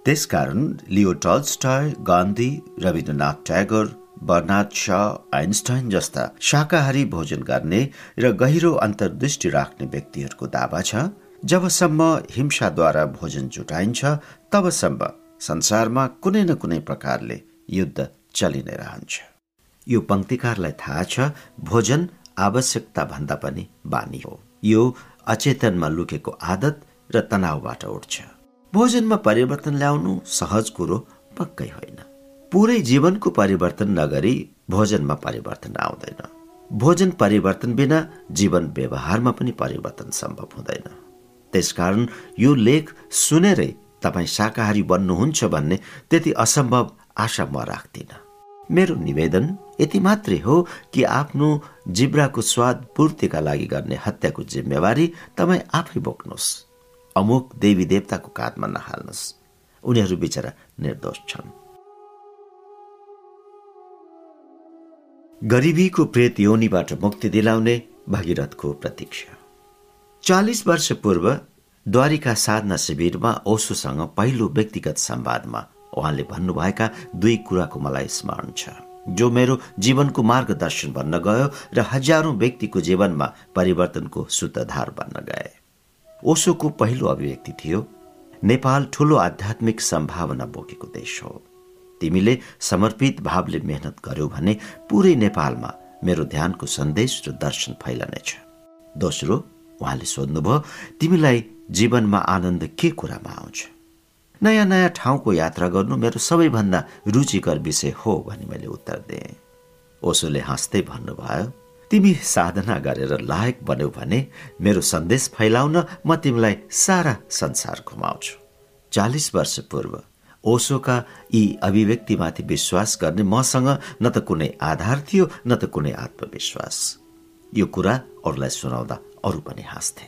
[SPEAKER 2] त्यसकारण Leo Tolstoy Gandhi Rabindranath Tagore Bernard Shaw Einstein जस्ता शाकाहारी भोजन गर्ने र गहिरो अन्तर्दृष्टि राख्ने व्यक्तिहरूको दावा छ। जबसम्म हिंसाद्वारा भोजन जुटाइन्छ तबसम्म संसारमा कुनै न कुनै प्रकारले युद्ध चलि नै रहन्छ। यो पंक्तिकारलाई थाहा छ भोजन आवश्यकता भन्दा पनि बानी हो। यो अचेतनमा लुकेको आदत र तनावबाट उठ्छ। भोजनमा परिवर्तन ल्याउनु सहज कुरो पक्कै होइन। पुरै जीवनको परिवर्तन नगरी भोजनमा परिवर्तन आउँदैन। भोजन परिवर्तन बिना जीवन व्यवहारमा पनि परिवर्तन सम्भव हुँदैन। त्यसकारण यो लेख सुनेरै तपाईँ शाकाहारी बन्नुहुन्छ भन्ने त्यति असम्भव आशा म राख्दिनँ। मेरो निवेदन यति मात्रै हो कि आफ्नो जिब्राको स्वाद पूर्तिका लागि गर्ने हत्याको जिम्मेवारी तपाईँ आफै बोक्नुहोस्। अमुक देवी देवताको काँधमा नहाल्नुहोस् उनीहरू बिचरा निर्दोष छन्। गरिबीको प्रेत योनिबाट मुक्ति दिलाउने भगीरथको प्रतीक्षा। चालिस वर्ष पूर्व द्वारिका साधना शिविरमा ओसोसँग पहिलो व्यक्तिगत संवादमा उहाँले भन्नुभएका दुई कुराको मलाई स्मरण छ जो मेरो जीवनको मार्गदर्शन बन्न गयो र हजारौं व्यक्तिको जीवनमा परिवर्तनको सूत्रधार बन्न गए। ओसोको पहिलो अभिव्यक्ति थियो नेपाल ठूलो आध्यात्मिक सम्भावना बोकेको देश हो। तिमीले समर्पित भावले मेहनत गर्यो भने पुरै नेपालमा मेरो ध्यानको सन्देश र दर्शन फैलनेछ। दोस्रो उहाँले सोध्नुभयो तिमीलाई जीवनमा आनन्द के कुरामा आउँछ? नयाँ नयाँ ठाउँको यात्रा गर्नु मेरो सबैभन्दा रुचिकर विषय हो भनी मैले उत्तर दिएँ। ओसोले हाँस्दै भन्नुभयो तिमी साधना गरेर लायक बन्यौ भने मेरो सन्देश फैलाउन म तिमीलाई सारा संसार घुमाउँछु। चालिस वर्ष पूर्व ओसोका यी अभिव्यक्तिमाथि विश्वास गर्ने मसँग न त कुनै आधार थियो न त कुनै आत्मविश्वास। यो कुरा अरूलाई सुनाउँदा अरू पनि हाँस्थे।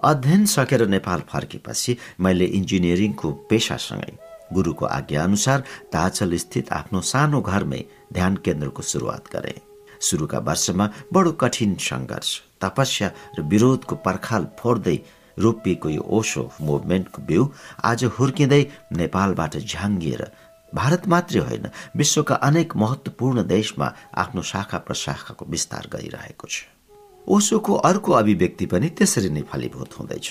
[SPEAKER 2] अध्ययन सकेर नेपाल फर्केपछि मैले इन्जिनियरिङको पेसासँगै गुरुको आज्ञा अनुसार ताचल स्थित आफ्नो सानो घरमै ध्यान केन्द्रको सुरुवात गरे। सुरुका वर्षमा बडो कठिन सङ्घर्ष तपस्या र विरोधको पर्खाल फोर्दै रोपिएको यो ओसो मुभमेन्टको बिउ आज हुर्किँदै नेपालबाट झ्याङ्गिएर भारत मात्रै होइन विश्वका अनेक महत्वपूर्ण देशमा आफ्नो शाखा प्रशाखाको विस्तार गरिरहेको छ। ओसोको अर्को अभिव्यक्ति पनि त्यसरी नै फलीभूत हुँदैछ।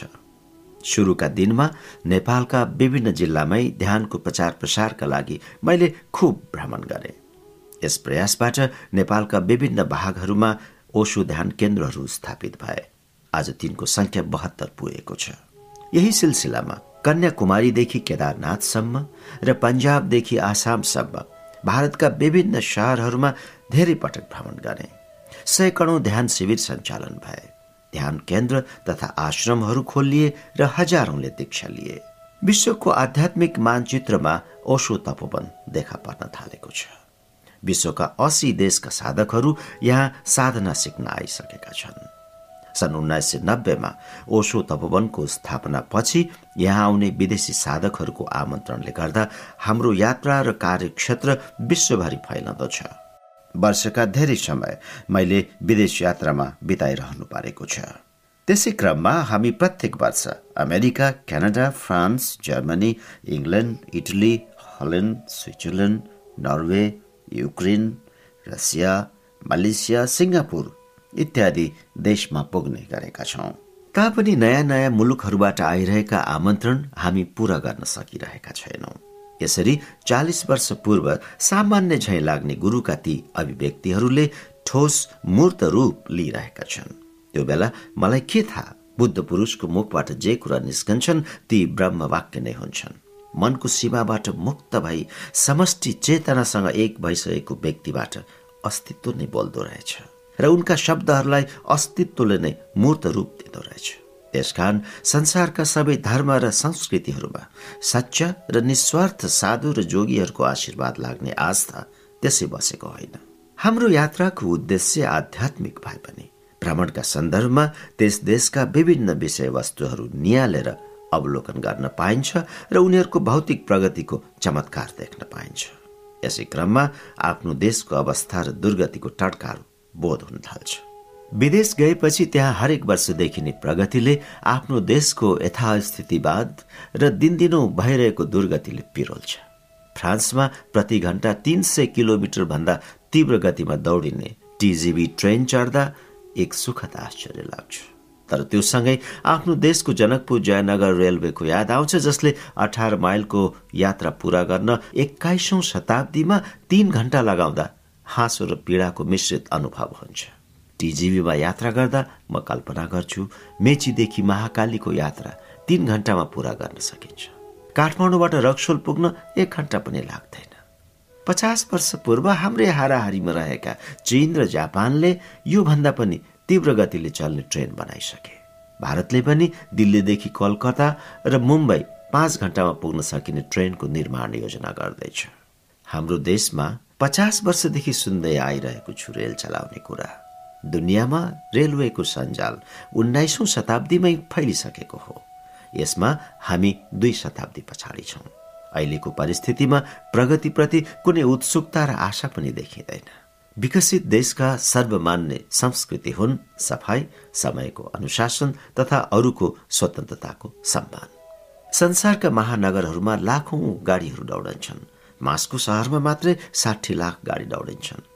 [SPEAKER 2] सुरुका दिनमा नेपालका विभिन्न जिल्लामै ध्यानको प्रचार प्रसारका लागि मैले खुब भ्रमण गरे। यस प्रयासबाट नेपालका विभिन्न भागहरूमा ओसो ध्यान केन्द्रहरू स्थापित भए। आज तिनको संख्या बहत्तर पुगेको छ। यही सिलसिलामा कन्याकुमारीदेखि केदारनाथसम्म र पन्जाबदेखि आसामसम्म भारतका विभिन्न शहरहरूमा धेरै पटक भ्रमण गरे। सैकडौं ध्यान शिविर सञ्चालन भए। ध्यान केन्द्र तथा आश्रमहरू खोलिए र हजारौंले दीक्षा लिए। विश्वको आध्यात्मिक मानचित्रमा ओशो तपोवन देखा पर्न थालेको छ। विश्वका असी देशका साधकहरू यहाँ साधना सिक्न आइसकेका छन्। सन् उन्नाइस सय नब्बेमा ओशो तपोवनको स्थापना पछि यहाँ आउने विदेशी साधकहरूको आमन्त्रणले गर्दा हाम्रो यात्रा र कार्यक्षेत्र विश्वभरि फैलँदछ वर्षका धेरै समय मैले विदेश यात्रामा बिताइरहनु पारेको छ। त्यसै क्रममा हामी प्रत्येक वर्ष America Canada France Germany England Italy Holland Switzerland Norway Ukraine Russia Malaysia Singapore इत्यादि देशमा पुग्ने गरेका छौँ। तापनि नयाँ नयाँ मुलुकहरूबाट आइरहेका आमन्त्रण हामी पूरा गर्न सकिरहेका छैनौँ। यसरी चालिस वर्ष पूर्व सामान्य झैँ लाग्ने गुरुका ती अभिव्यक्तिहरूले ठोस मूर्त रूप लिइरहेका छन्। त्यो बेला मलाई के थाहा बुद्ध पुरुषको मुखबाट जे कुरा निस्कन्छन् ती ब्रह्म वाक्य नै हुन्छन्। मनको सीमाबाट मुक्त भई समष्टि चेतनासँग एक भइसकेको व्यक्तिबाट अस्तित्व नै बोल्दो रहेछ र उनका शब्दहरूलाई अस्तित्वले नै मूर्त रूप दिँदो रहेछ। त्यसकारण संसारका सबै धर्म र संस्कृतिहरूमा सच्चा र निस्वार्थ साधु र जोगीहरूको आशीर्वाद लाग्ने आस्था त्यसै बसेको होइन। हाम्रो यात्राको उद्देश्य आध्यात्मिक भए पनि भ्रमणका सन्दर्भमा त्यस देशका विभिन्न विषयवस्तुहरू निहालेर अवलोकन गर्न पाइन्छ र उनीहरूको भौतिक प्रगतिको चमत्कार देख्न पाइन्छ। यसै क्रममा आफ्नो देशको अवस्था र दुर्गतिको टड्कारो बोध हुन थाल्छ। विदेश गएपछि त्यहाँ हरेक वर्ष देखिने प्रगतिले आफ्नो देशको यथास्थितिवाद र दिनदिनो भइरहेको दुर्गतिले पिरोल्छ। फ्रान्समा प्रति घण्टा तीन सय किलोमिटर भन्दा तीव्र गतिमा दौडिने टिजिबी ट्रेन चढ्दा एक सुखद आश्चर्य लाग्छ। तर त्यो सँगै आफ्नो देशको जनकपुर जयनगर रेलवेको याद आउँछ जसले अठार माइलको यात्रा पूरा गर्न एक्काइसौं शताब्दीमा तीन घण्टा लगाउँदा हाँसो र पीडाको मिश्रित अनुभव हुन्छ। टिजिबीमा यात्रा गर्दा म कल्पना गर्छु मेचीदेखि महाकालीको यात्रा तीन घण्टामा पूरा गर्न सकिन्छ। काठमाडौँबाट रक्सोल पुग्न एक घण्टा पनि लाग्दैन। पचास वर्ष पूर्व हाम्रै हाराहारीमा रहेका चीन र जापानले योभन्दा पनि तीव्र गतिले चल्ने ट्रेन बनाइसके। भारतले पनि दिल्लीदेखि कलकत्ता र मुम्बई पाँच घण्टामा पुग्न सकिने ट्रेनको निर्माण योजना गर्दैछ। हाम्रो देशमा पचास वर्षदेखि सुन्दै आइरहेको छु रेल चलाउने कुरा। दुनियाँमा रेलवेको सञ्जाल उन्नाइसौँ शताब्दीमै फैलिसकेको हो। यसमा हामी दुई शताब्दी पछाडि छौँ। अहिलेको परिस्थितिमा प्रगतिप्रति कुनै उत्सुकता र आशा पनि देखिँदैन। विकसित देशका सर्वमान्य संस्कृति हुन् सफाई समयको अनुशासन तथा अरूको स्वतन्त्रताको सम्मान। संसारका महानगरहरूमा लाखौं गाडीहरू दौडन्छन्। मास्को सहरमा मात्रै साठी लाख गाडी दौडिन्छन्।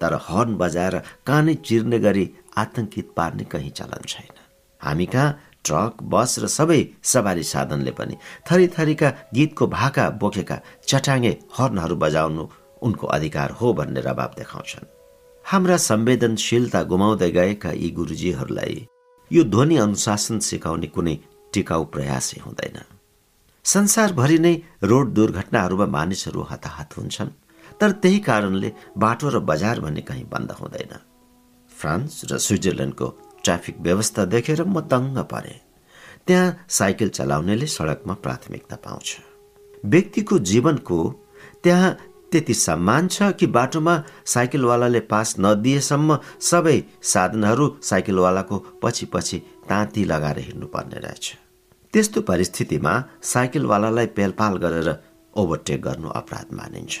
[SPEAKER 2] तर हर्न बजाएर कानै चिर्ने गरी आतंकित पार्ने कहीँ चलन छैन। हामी कहाँ ट्रक बस र सबै सवारी साधनले पनि थरी थरीका गीतको भाका बोकेका चटाङ्गे हर्नहरू बजाउनु उनको अधिकार हो भन्ने रवाब देखाउँछन्। हाम्रा संवेदनशीलता गुमाउँदै गएका यी गुरुजीहरूलाई यो ध्वनि अनुशासन सिकाउने कुनै टिकाउ प्रयासै हुँदैन। संसारभरि नै रोड दुर्घटनाहरूमा मानिसहरू हताहत हुन्छन् तर त्यही कारणले बाटो र बजार भन्ने कहीँ बन्द हुँदैन। फ्रान्स र स्विजरल्यान्डको ट्राफिक व्यवस्था देखेर म दङ्ग परे। त्यहाँ साइकल चलाउनेले सडकमा प्राथमिकता पाउँछ। व्यक्तिको जीवनको त्यहाँ त्यति सम्मान छ कि बाटोमा साइकलवालाले पास नदिएसम्म सबै साधनहरू साइकलवालाको पछि पछि ताँती लगाएर हिँड्नुपर्ने रहेछ। त्यस्तो परिस्थितिमा साइकलवालालाई पेलपाल गरेर ओभरटेक गर्नु अपराध मानिन्छ।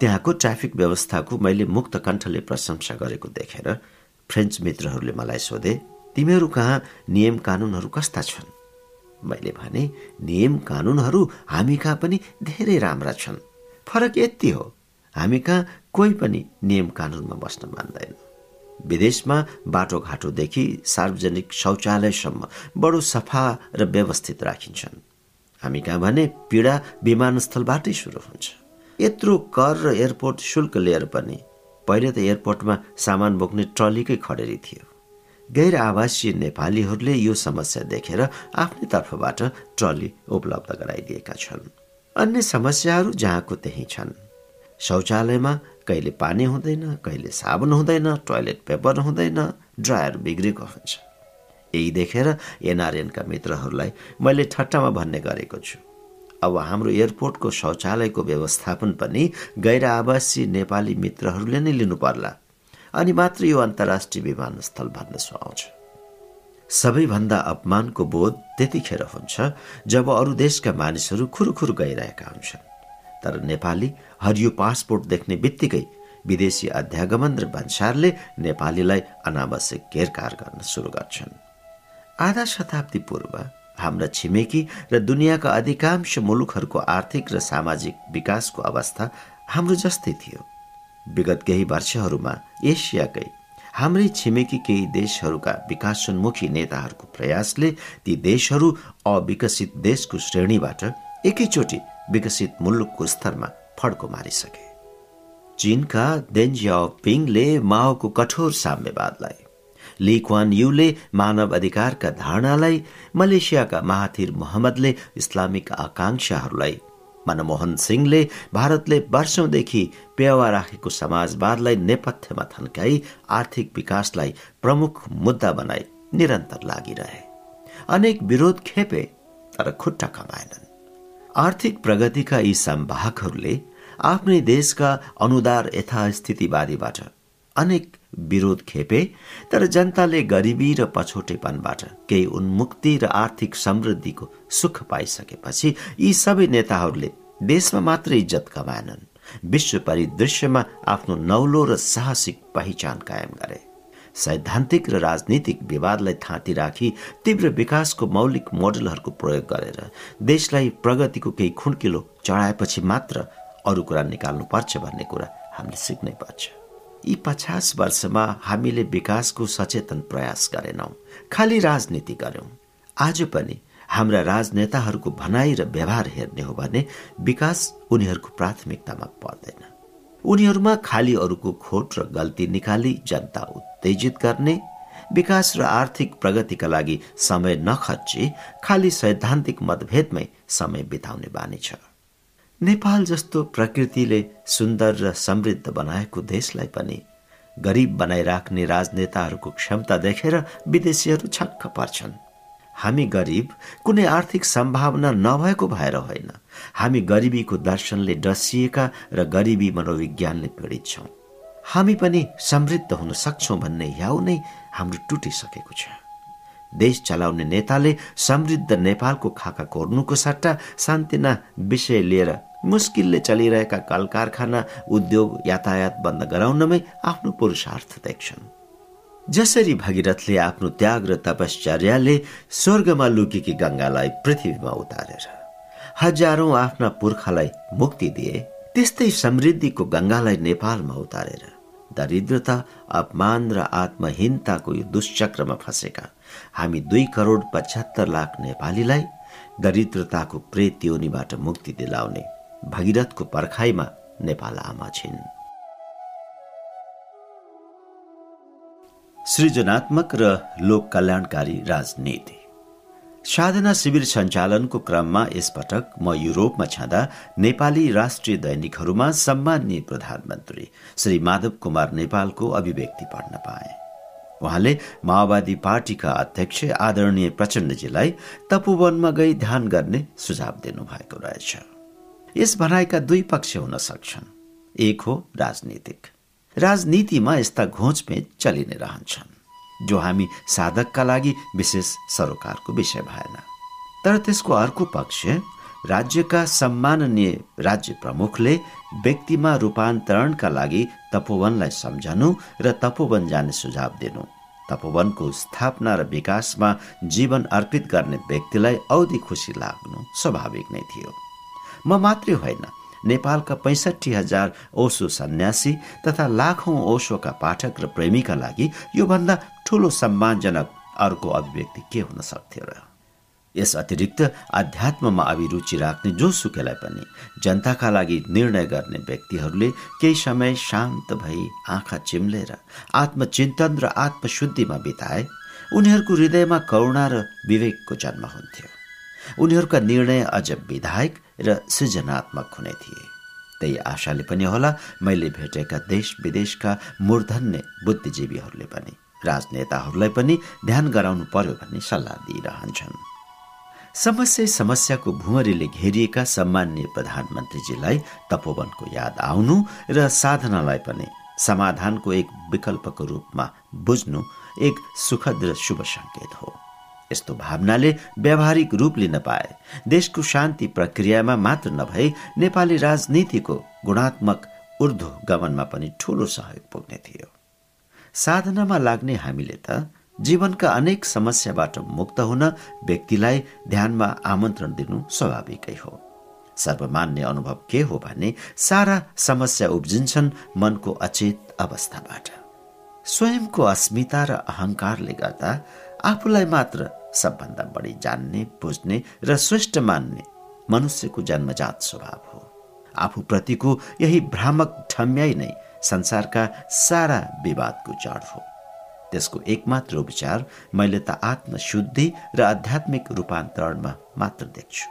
[SPEAKER 2] त्यहाँको ट्राफिक व्यवस्थाको मैले मुक्त कण्ठले प्रशंसा गरेको देखेर फ्रेन्च मित्रहरूले मलाई सोधे तिमीहरू कहाँ? नियम कानुनहरू कस्ता छन्? मैले भने नियम कानुनहरू हामी कहाँ पनि धेरै राम्रा छन्। फरक यति हो। हामी कहाँ कोही पनि नियम कानुनमा बस्न मान्दैन। विदेशमा बाटोघाटोदेखि सार्वजनिक शौचालयसम्म बडो सफा र व्यवस्थित राखिन्छन्। हामी कहाँ भने पीडा विमानस्थलबाटै सुरु हुन्छ। यत्रो कर र एयरपोर्ट शुल्क लिएर पनि पहिले त एयरपोर्टमा सामान बोक्ने ट्रलीकै खडेरी थियो। गैर आवासीय नेपालीहरूले यो समस्या देखेर आफ्नै तर्फबाट ट्रली उपलब्ध गराइदिएका छन्। अन्य समस्याहरू जहाँको त्यही छन्। शौचालयमा कहिले पानी हुँदैन कहिले साबुन हुँदैन टोयलेट पेपर हुँदैन ड्रायर बिग्रेको हुन्छ। यही देखेर एनआरएनका मित्रहरूलाई मैले ठट्टामा भन्ने गरेको छु। अब हाम्रो एयरपोर्टको शौचालयको व्यवस्थापन पनि गैर आवासीय नेपाली मित्रहरूले नै लिनु पर्ला अनि मात्र यो अन्तर्राष्ट्रिय विमानस्थल भन्न सुहाउँछ। सबैभन्दा अपमानको बोध त्यतिखेर हुन्छ जब अरू देशका मानिसहरू खुरुखुरु गइरहेका हुन्छन्। तर नेपाली हरियो पासपोर्ट देख्ने बित्तिकै विदेशी अध्यागमन र भन्सारले नेपालीलाई अनावश्यक घेरकार गर्न सुरु गर्छन्। आधा शताब्दी पूर्व हाम्रा छिमेकी र दुनियाँका अधिकांश मुलुकहरूको आर्थिक र सामाजिक विकासको अवस्था हाम्रो जस्तै थियो। विगत केही वर्षहरूमा एसियाकै हाम्रै छिमेकी केही देशहरूका विकासोन्मुखी नेताहरूको प्रयासले ती देशहरू अविकसित देशको श्रेणीबाट एकैचोटि विकसित मुलुकको स्तरमा फड्को मारिसके। चीनका देन पिङले माओको कठोर साम्यवादलाई ली क्वान युले मानव अधिकारका धारणालाई मलेसियाका महाथिर मोहम्मदले इस्लामिक आकांक्षाहरूलाई मनमोहन सिंहले भारतले वर्षौंदेखि पेवा राखेको समाजवादलाई नेपथ्यमा थन्काई आर्थिक विकासलाई प्रमुख मुद्दा बनाई निरन्तर लागिरहे। अनेक विरोध खेपे तर खुट्टा कमाएनन् आर्थिक प्रगतिका यी सम्वाहकहरूले आफ्नै देशका अनुदार यथास्थितिवादीबाट अनेक विरोध खेपे तर जनताले गरिबी र पछौटेपनबाट केही उन्मुक्ति र आर्थिक समृद्धिको सुख पाइसकेपछि यी सबै नेताहरूले देशमा मात्र इज्जत कमाएनन्। विश्व परिदृश्यमा आफ्नो नौलो र साहसिक पहिचान कायम गरे। सैद्धान्तिक र राजनीतिक विवादलाई थाँती राखी तीव्र विकासको मौलिक मोडलहरूको प्रयोग गरेर देशलाई प्रगतिको केही खुड्किलो चढाएपछि मात्र अरू कुरा निकाल्नुपर्छ भन्ने कुरा हामीले सिक्नै पर्छ। यी पचास वर्षमा हामीले विकासको सचेतन प्रयास गरेनौं। खालि राजनीति गर्यौं आज पनि हाम्रा राजनेताहरूको भनाई र व्यवहार हेर्ने हो भने विकास उनीहरूको प्राथमिकतामा पर्दैन। उनीहरूमा खालि अरूको खोट र गल्ती निकाली जनता उत्तेजित गर्ने विकास र आर्थिक प्रगतिका लागि समय नखर्ची खालि सैद्धान्तिक मतभेदमै समय बिताउने बानी छ। नेपाल जस्तो प्रकृतिले सुन्दर र समृद्ध बनाएको देशलाई पनि गरिब बनाइराख्ने राजनेताहरूको क्षमता देखेर विदेशीहरू छक्क पर्छन्। हामी गरिब कुनै आर्थिक सम्भावना नभएको भएर होइन। हामी गरिबीको दर्शनले डसिएका र गरिबी मनोविज्ञानले पीडित छौँ। हामी पनि समृद्ध हुन सक्छौँ भन्ने याउ नै हाम्रो टुटिसकेको छ। देश चलाउने नेताले समृद्ध नेपालको खाका कोर्नुको सट्टा शान्तिना विषय लिएर मुस्किलले चलिरहेका कल कारखाना उद्योग यातायात बन्द गराउनमै आफ्नो पुरुषार्थ देख्छन्। जसरी भगीरथले आफ्नो त्याग र तपश्चर्याले स्वर्गमा लुकेकी गङ्गालाई पृथ्वीमा उतारेर हजारौं आफ्ना पुर्खालाई मुक्ति दिए त्यस्तै समृद्धिको गङ्गालाई नेपालमा उतारेर दरिद्रता अपमान र आत्महीनताको यो दुश्चक्रमा फँसेका हामी दुई करोड पचहत्तर लाख नेपालीलाई दरिद्रताको प्रेत योनिबाट मुक्ति दिलाउने भगीरथको पर्खाइमा नेपाल आमा छिन्। सृजनात्मक र लोक कल्याणकारी राजनीति। साधना शिविर सञ्चालनको क्रममा यसपटक म युरोपमा छँदा नेपाली राष्ट्रिय दैनिकहरूमा सम्माननीय प्रधानमन्त्री श्री माधव कुमार नेपालको अभिव्यक्ति पढ्न पाए। उहाँले माओवादी पार्टीका अध्यक्ष आदरणीय प्रचण्डजीलाई तपोवनमा गई ध्यान गर्ने सुझाव दिनुभएको रहेछ। यस भनाइका दुई पक्ष हुन सक्छन्। एक हो राजनीतिक। राजनीतिमा यस्ता घोचपेच चलि नै रहन्छन् जो हामी साधकका लागि विशेष सरोकारको विषय भएन। तर त्यसको अर्को पक्ष राज्यका सम्माननीय राज्य प्रमुखले व्यक्तिमा रूपान्तरणका लागि तपोवनलाई सम्झनु र तपोवन जाने सुझाव दिनु। तपोवनको स्थापना र विकासमा जीवन अर्पित गर्ने व्यक्तिलाई औधी खुसी लाग्नु स्वाभाविक नै थियो। म मात्रै होइन। नेपालका पैँसठी हजार ओसो सन्यासी तथा लाखौं ओसोका पाठक र प्रेमीका लागि योभन्दा ठूलो सम्मानजनक अर्को अभिव्यक्ति के हुन सक्थ्यो र? यस अतिरिक्त अध्यात्ममा अभिरुचि राख्ने जोसुकैलाई पनि जनताका लागि निर्णय गर्ने व्यक्तिहरूले केही समय शान्त भई आँखा चिम्लेर आत्मचिन्तन र आत्मशुद्धिमा बिताए उनीहरूको हृदयमा करुणा र विवेकको जन्म हुन्थ्यो। उनीहरूका निर्णय अझ विधायक र सृजनात्मक हुने थिए। त्यही आशाले पनि होला मैले भेटेका देश विदेशका मूर्धन्य बुद्धिजीवीहरूले पनि राजनेताहरूलाई पनि ध्यान गराउनु पर्यो भन्ने सल्लाह दिइरहन्छन्। समस्या समस्याको भुमरीले घेरिएका सम्मान्य प्रधानमन्त्रीजीलाई तपोवनको याद आउनु र साधनालाई पनि समाधानको एक विकल्पको रूपमा बुझ्नु एक सुखद र शुभ सङ्केत हो। यस्तो भावनाले व्यावहारिक रूप लिन पाए। देशको शान्ति प्रक्रियामा मात्र नभई नेपाली राजनीतिको गुणात्मक ऊर्ध्व गमनमा पनि ठूलो सहयोग पुग्ने थियो। साधनामा लाग्ने हामीले त जीवनका अनेक समस्याबाट मुक्त हुन व्यक्तिलाई ध्यानमा आमन्त्रण दिनु स्वाभाविकै हो। सर्वमान्य अनुभव के हो भने सारा समस्या उब्जिन्छन् मनको अचेत अवस्थाबाट। स्वयंको अस्मिता र अहंकारले गर्दा आफूलाई मात्र सबभन्दा बढी जान्ने बुझ्ने र श्रेष्ठ मान्ने
[SPEAKER 1] मनुष्यको जन्मजात स्वभाव हो। आफूप्रतिको यही भ्रामक ठम्याइ नै संसारका सारा विवादको जड हो। त्यसको एकमात्र विचार मैले त आत्मशुद्धि र आध्यात्मिक रूपान्तरणमा मात्र देख्छु।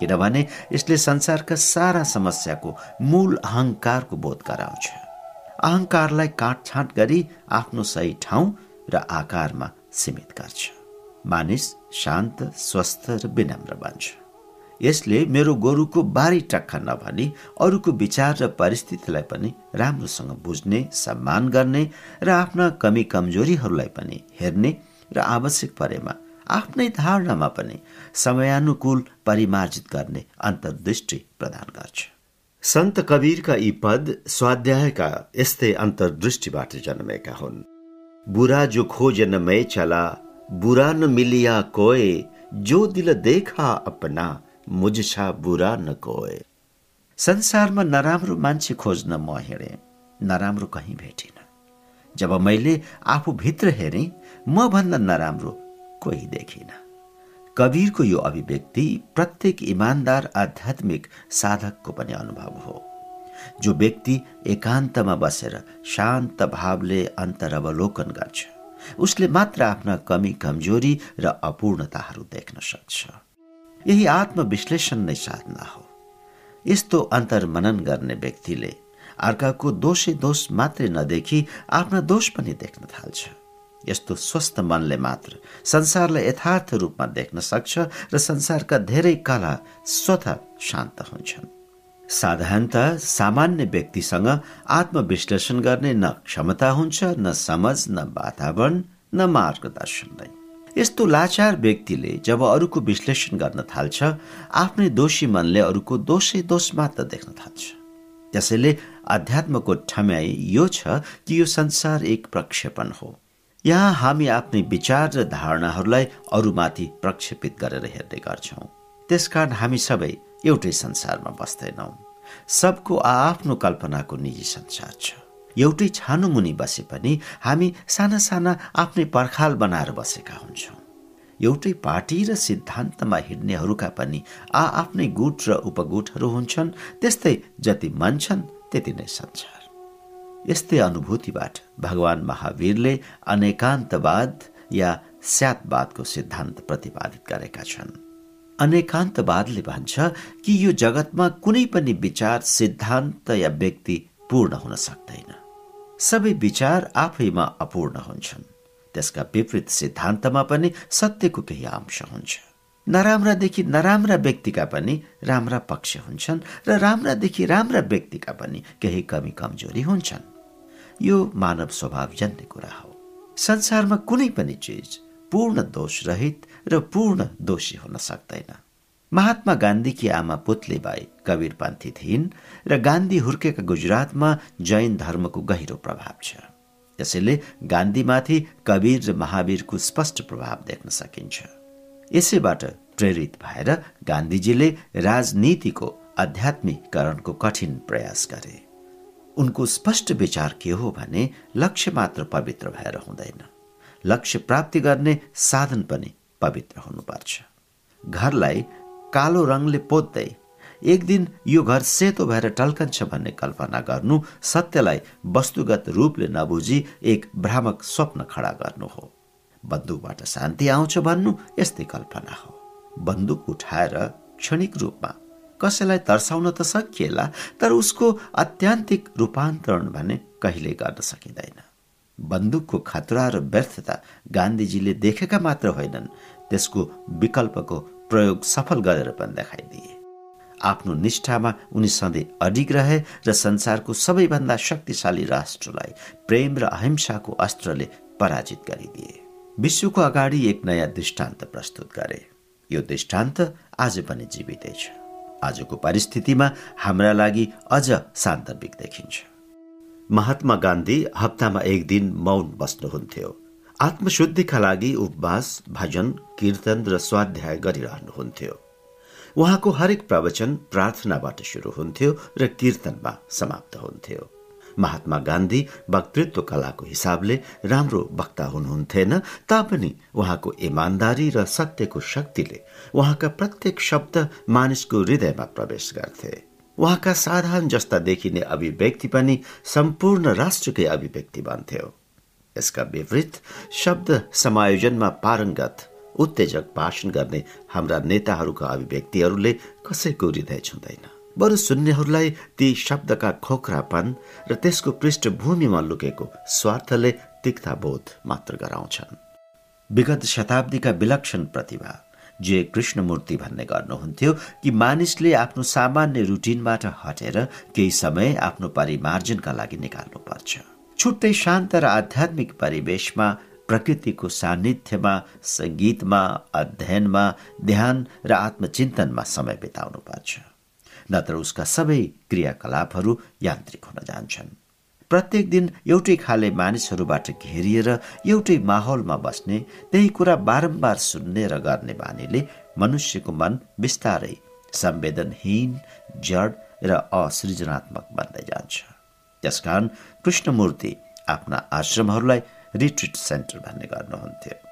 [SPEAKER 1] किनभने यसले संसारका सारा समस्याको मूल अहङ्कारको बोध गराउँछ। अहङ्कारलाई काटछाँट गरी आफ्नो सही ठाउँ र आकारमा सीमित गर्छ। मानिस शान्त स्वस्थ र विनम्र बन्छ। यसले मेरो गोरुको बारी टक्का नभनी अरूको विचार र परिस्थितिलाई पनि राम्रोसँग बुझ्ने सम्मान गर्ने र आफ्ना कमी कमजोरीहरूलाई पनि हेर्ने र आवश्यक परेमा आफ्नै धारणामा पनि समयानुकूल परिमार्जित गर्ने अन्तर्दृष्टि प्रदान गर्छ।
[SPEAKER 2] सन्त कवीरका यी पद स्वाध्यायका यस्तै अन्तर्दृष्टिबाट जन्मेका हुन्। बुरा जो खोज न मै चला बुरा न मिलिया कोए जो दिल देखा अपना मुझछा बुरा न कोए।
[SPEAKER 1] संसारमा नराम्रो मान्छे खोज्न म हिँडेँ नराम्रो कहीँ भेटिन जब मैले आफूभित्र हेरेँ म भन्दा नराम्रो कोही देखिन कवीरको यो अभिव्यक्ति प्रत्येक इमान्दार आध्यात्मिक साधकको पनि अनुभव हो। जो व्यक्ति एकान्तमा बसेर शान्त भावले अन्तरवलोकन गर्छ। उसले मात्र आफ्ना कमी कमजोरी र अपूर्णताहरू देख्न सक्छ। यही आत्मविश्लेषण नै साधना हो। यस्तो अन्तर्मनन गर्ने व्यक्तिले अर्काको दोषै दोष मात्रै नदेखि आफ्ना दोष पनि देख्न थाल्छ। यस्तो स्वस्थ मनले मात्र संसारलाई यथार्थ रूपमा देख्न सक्छ र संसारका धेरै कला स्वत शान्त हुन्छन्। साधारणत सामान्य व्यक्तिसँग आत्मविश्लेषण गर्ने न क्षमता हुन्छ न समझ न वातावरण न मार्गदर्शन नै। यस्तो लाचार व्यक्तिले जब अरूको विश्लेषण गर्न थाल्छ आफ्नै दोषी मनले अरूको दोषै दोष मात्र देख्न थाल्छ। त्यसैले अध्यात्मको ठम्याइ यो छ कि यो संसार एक प्रक्षेपण हो। यहाँ हामी आफ्नै विचार र धारणाहरूलाई अरूमाथि प्रक्षेपित गरेर हेर्ने गर्छौँ। त्यसकारण हामी सबै एउटै संसारमा बस्दैनौँ। सबको आआफ्नो कल्पनाको निजी संसार छ। एउटै छानो मुनि बसे पनि हामी साना साना आफ्नै पर्खाल बनाएर बसेका हुन्छौँ। एउटै पार्टी र सिद्धान्तमा हिँड्नेहरूका पनि आ आफ्नै गुट र उपगुटहरू हुन्छन् त्यस्तै जति मान्छन् त्यति नै संसार। यस्तै अनुभूतिबाट भगवान महावीरले अनेकान्तवाद या स्यातवादको सिद्धान्त प्रतिपादित गरेका छन्। अनेकान्तवादले भन्छ कि यो जगतमा कुनै पनि विचार सिद्धान्त या व्यक्ति पूर्ण हुन सक्दैन। सबै विचार आफैमा अपूर्ण हुन्छन्। त्यसका विपरीत सिद्धान्तमा पनि सत्यको केही अंश हुन्छ। नराम्रादेखि नराम्रा व्यक्तिका पनि राम्रा पक्ष हुन्छन् र राम्रादेखि राम्रा व्यक्तिका पनि केही कमी कमजोरी हुन्छन्। यो मानव स्वभाव जन्ने कुरा हो। संसारमा कुनै पनि चिज पूर्ण दोष रहित र पूर्ण दोषी हुन सक्दैन। महात्मा गान्धीकी आमा पुतलीबाई कवीरपन्थी थिइन् र गान्धी हुर्केका गुजरातमा जैन धर्मको गहिरो प्रभाव छ। यसैले गान्धीमाथि कवीर र महावीरको स्पष्ट प्रभाव देख्न सकिन्छ। यसैबाट प्रेरित भएर गान्धीजीले राजनीतिको आध्यात्मिकरणको कठिन प्रयास गरे। उनको स्पष्ट विचार के हो भने लक्ष्य मात्र पवित्र भएर हुँदैन। लक्ष्य प्राप्ति गर्ने साधन पनि पवित्र हुनुपर्छ। घरलाई कालो रङले पोत्दै एक दिन यो घर सेतो भएर टल्कन्छ भन्ने कल्पना गर्नु सत्यलाई वस्तुगत रूपले नबुझी एक भ्रामक स्वप्न खडा गर्नु हो। बन्दुकबाट शान्ति आउँछ भन्नु यस्तै कल्पना हो। बन्दुक उठाएर क्षणिक रूपमा कसैलाई तर्साउन त सकिएला तर उसको अत्यान्तिक रूपान्तरण भने कहिले गर्न सकिँदैन। बन्दुकको खतरा र व्यर्थता गान्धीजीले देखेका मात्र होइनन्। त्यसको विकल्पको प्रयोग सफल गरेर पनि देखाइदिए। आफ्नो निष्ठामा उनी सधैँ अडिग रहे र संसारको सबैभन्दा शक्तिशाली राष्ट्रलाई प्रेम र अहिंसाको अस्त्रले पराजित गरिदिए। विश्वको अगाडि एक नयाँ दृष्टान्त प्रस्तुत गरे। यो दृष्टान्त आज पनि जीवितै छ। आजको परिस्थितिमा हाम्रा लागि अझ सान्दर्भिक देखिन्छ।
[SPEAKER 2] महात्मा गान्धी हप्तामा एक दिन मौन बस्नुहुन्थ्यो। आत्मशुद्धिका लागि उपवास भजन कीर्तन र स्वाध्याय गरिरहनुहुन्थ्यो। उहाँको हरेक प्रवचन प्रार्थनाबाट सुरु हुन्थ्यो र कीर्तनमा समाप्त हुन्थ्यो। महात्मा गान्धी वक्तृत्व कलाको हिसाबले राम्रो वक्ता हुनुहुन्थेन तापनि उहाँको इमान्दारी र सत्यको शक्तिले उहाँका प्रत्येक शब्द मानिसको हृदयमा प्रवेश गर्थे। उहाँका साधारण जस्ता देखिने अभिव्यक्ति पनि सम्पूर्ण राष्ट्रकै अभिव्यक्ति बन्थ्यो। यसका विपरीत शब्द समायोजनमा पारङ्गत उत्तेजक भाषण गर्ने हाम्रा नेताहरूका अभिव्यक्तिहरूले कसैको हृदय छुँदैन बरु सुन्नेहरूलाई ती शब्दका खोक्रापन र त्यसको पृष्ठभूमिमा लुकेको स्वार्थले तिक्ता बोध मात्र गराउँछन्। विगत शताब्दीका विलक्षण प्रतिभा जे कृष्णमूर्ति भन्ने गर्नुहुन्थ्यो कि मानिसले आफ्नो सामान्य रुटिनबाट हटेर केही समय आफ्नो परिमार्जनका लागि निकाल्नु पर्छ छुट्टै शान्त र आध्यात्मिक परिवेशमा प्रकृतिको सान्निध्यमा सङ्गीतमा अध्ययनमा ध्यान र आत्मचिन्तनमा समय बिताउनु पर्छ नत्र उसका सबै क्रियाकलापहरू यान्त्रिक हुन जान्छन्। प्रत्येक दिन एउटै खाले मानिसहरूबाट घेरिएर एउटै माहौलमा बस्ने त्यही कुरा बारम्बार सुन्ने र गर्ने बानीले मनुष्यको मन बिस्तारै संवेदनहीन जड र असृजनात्मक बन्दै जान्छ। त्यसकारण कृष्णमूर्ति आफ्ना आश्रमहरूलाई रिट्रिट सेन्टर भन्ने गर्नुहुन्थ्यो।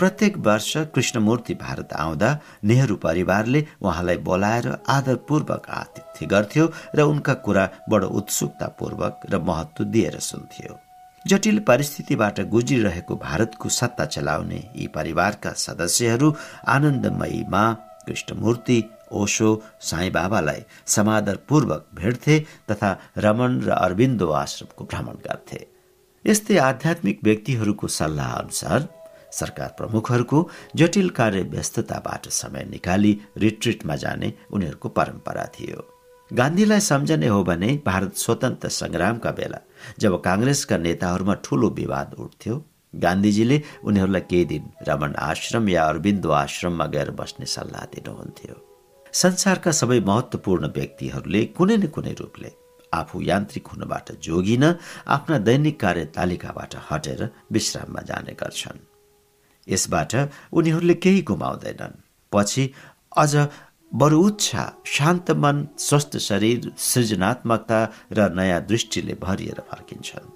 [SPEAKER 2] प्रत्येक वर्ष कृष्णमूर्ति भारत आउँदा नेहरू परिवारले उहाँलाई बोलाएर आदरपूर्वक आतिथ्य गर्थ्यो र उनका कुरा बडो उत्सुकतापूर्वक र महत्व दिएर सुन्थ्यो। जटिल परिस्थितिबाट गुज्रिरहेको भारतको सत्ता चलाउने यी परिवारका सदस्यहरू आनन्दमयी मा कृष्णमूर्ति ओशो साई बाबालाई समादरपूर्वक भेट्थे तथा रमन र अरविन्दो आश्रमको भ्रमण गर्थे। यस्तै आध्यात्मिक व्यक्तिहरूको सल्लाह अनुसार सरकार प्रमुखहरूको जटिल कार्य व्यस्तताबाट समय निकाली रिट्रिटमा जाने उनीहरूको परम्परा थियो। गान्धीलाई सम्झने हो भने भारत स्वतन्त्र संग्रामका बेला जब काङ्ग्रेसका नेताहरूमा ठूलो विवाद उठ्थ्यो गान्धीजीले उनीहरूलाई केही दिन रमण आश्रम या अरविन्दो आश्रममा गएर बस्ने सल्लाह दिनुहुन्थ्यो। संसारका सबै महत्वपूर्ण व्यक्तिहरूले कुनै न कुनै रूपले आफू यान्त्रिक हुनबाट जोगिन आफ्ना दैनिक कार्य तालिकाबाट हटेर विश्राममा जाने गर्छन्। यसबाट उनीहरूले केही गुमाउँदैनन्। पछि अझ बरु उच्छा शान्त मन स्वस्थ शरीर सृजनात्मकता र नयाँ दृष्टिले भरिएर फर्किन्छन्।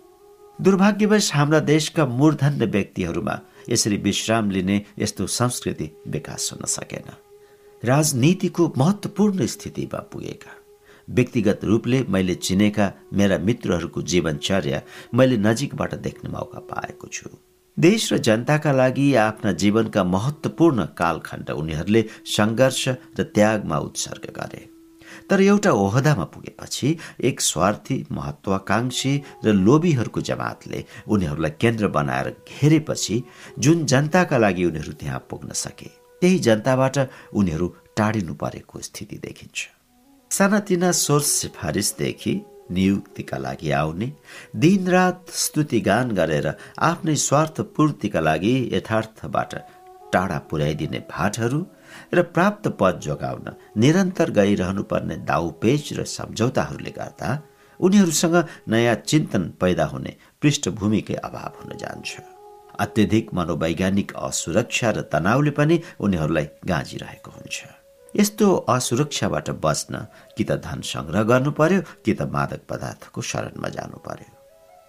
[SPEAKER 2] दुर्भाग्यवश हाम्रा देशका मूर्धन्य व्यक्तिहरूमा यसरी विश्राम लिने यस्तो संस्कृति विकास हुन सकेन। राजनीतिको महत्वपूर्ण स्थितिमा पुगेका। व्यक्तिगत रूपले मैले चिनेका मेरा मित्रहरूको जीवनचर्या मैले नजिकबाट देख्ने मौका पाएको छु। देश र जनताका लागि आफ्ना जीवनका महत्वपूर्ण कालखण्ड उनीहरूले सङ्घर्ष र त्यागमा उत्सर्ग गरे। तर एउटा ओहदामा पुगेपछि एक स्वार्थी महत्वाकांक्षी र लोभीहरूको जमातले उनीहरूलाई केन्द्र बनाएर घेरेपछि जुन जनताका लागि उनीहरू त्यहाँ पुग्न सके त्यही जनताबाट उनीहरू टाढिनु परेको स्थिति देखिन्छ। सानातिना सोर्स सिफारिसदेखि नियुक्तिका लागि आउने। दिनरात स्तुतिगान गरेर आफ्नै स्वार्थ पूर्तिका लागि यथार्थबाट टाढा पुर्याइदिने भाटहरू र प्राप्त पद जोगाउन निरन्तर गइरहनुपर्ने दाउपेच र सम्झौताहरूले गर्दा उनीहरूसँग नयाँ चिन्तन पैदा हुने पृष्ठभूमिकै अभाव हुन जान्छ। अत्यधिक मनोवैज्ञानिक असुरक्षा र तनावले पनि उनीहरूलाई गाँजिरहेको हुन्छ। यस्तो असुरक्षाबाट बच्न कि त धन सङ्ग्रह गर्नु पर्यो कि त मादक पदार्थको शरणमा जानु पर्यो।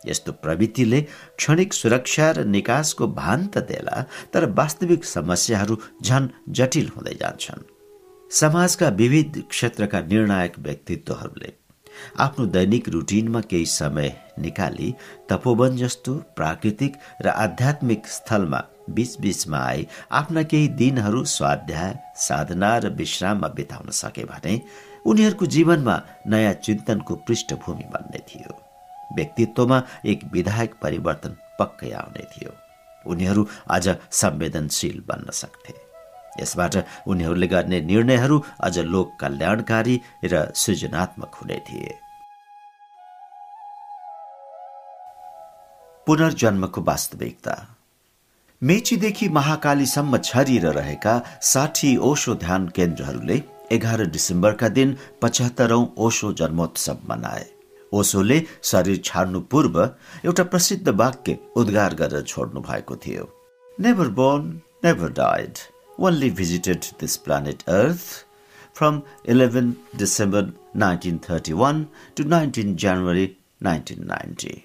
[SPEAKER 2] यस्तो प्रवृत्तिले क्षणिक सुरक्षा र निकासको भान त देला तर वास्तविक समस्याहरू झन जटिल हुँदै जान्छन्। समाजका विविध क्षेत्रका निर्णायक व्यक्तित्वहरूले आफ्नो दैनिक रुटिनमा केही समय निकाली तपोवन जस्तो प्राकृतिक र आध्यात्मिक स्थलमा बीचबीचमा आई आफ्ना केही दिनहरू स्वाध्याय साधना र विश्राममा बिताउन सके भने उनीहरूको जीवनमा नयाँ चिन्तनको पृष्ठभूमि बन्ने थियो। व्यक्तित्वमा एक विधायक परिवर्तन पक्कै आउने थियो। उनीहरू अझ संवेदनशील बन्न सक्थे। यसबाट उनीहरूले गर्ने निर्णयहरू अझ लोक कल्याणकारी र सृजनात्मक हुने थिए। पुनर्जन्मको वास्तविकता। मेचीदेखि महाकालीसम्म छरिएर रहेका साठी ओशो ध्यान केन्द्रहरूले एघार डिसेम्बरका दिन पचहत्तरौं ओशो जन्मोत्सव मनाए। ओशोले शरीर छाड्नु पूर्व एउटा प्रसिद्ध वाक्य उद्गार गरेर छोड्नु भएको थियो। Never born never died only visited this planet earth from eleven December nineteen thirty one to nineteen January
[SPEAKER 1] nineteen ninety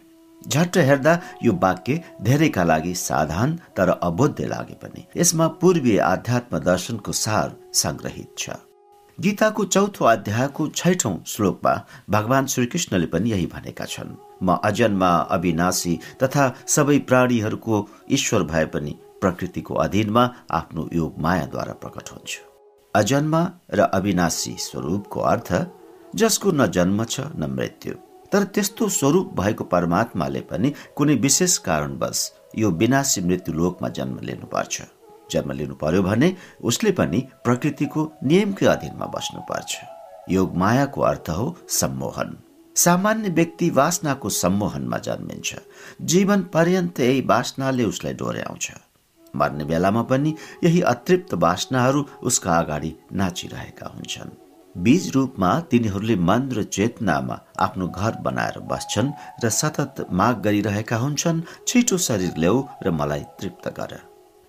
[SPEAKER 1] झट्ट हेर्दा यो वाक्य धेरैका लागि साधारण तर अबोध्य लागे पनि। यसमा पूर्वीय आध्यात्म दर्शनको सार संग्रहित छ। गीताको चौथो अध्यायको छैठौं श्लोकमा भगवान श्रीकृष्णले पनि यही भनेका छन् म अजन्मा अविनाशी तथा सबै प्राणीहरूको ईश्वर भए पनि प्रकृतिको अधीनमा आफ्नो योग मायाद्वारा प्रकट हुन्छु। अजन्मा र अविनाशी स्वरूपको अर्थ जसको न जन्म छ न मृत्यु। तर त्यस्तो स्वरूप भएको परमात्माले पनि कुनै विशेष कारणवश यो विनाशी मृत्यु लोकमा जन्म लिनुपर्छ। जन्म लिनु पर्यो भने उसले पनि प्रकृतिको नियमकै अधीनमा बस्नुपर्छ। योग मायाको अर्थ हो सम्मोहन। सामान्य व्यक्ति वासनाको सम्मोहनमा जन्मिन्छ। जीवन पर्यन्त यही वासनाले उसलाई डोर्याउँछ। मर्ने बेलामा पनि यही अतृप्त वासनाहरू उसका अगाडि नाचिरहेका हुन्छन्। बीज रूपमा तिनीहरूले मन र चेतनामा आफ्नो घर बनाएर बस्छन् र सतत माग गरिरहेका हुन्छन् छिटो शरीर ल्याऊ र मलाई तृप्त गर।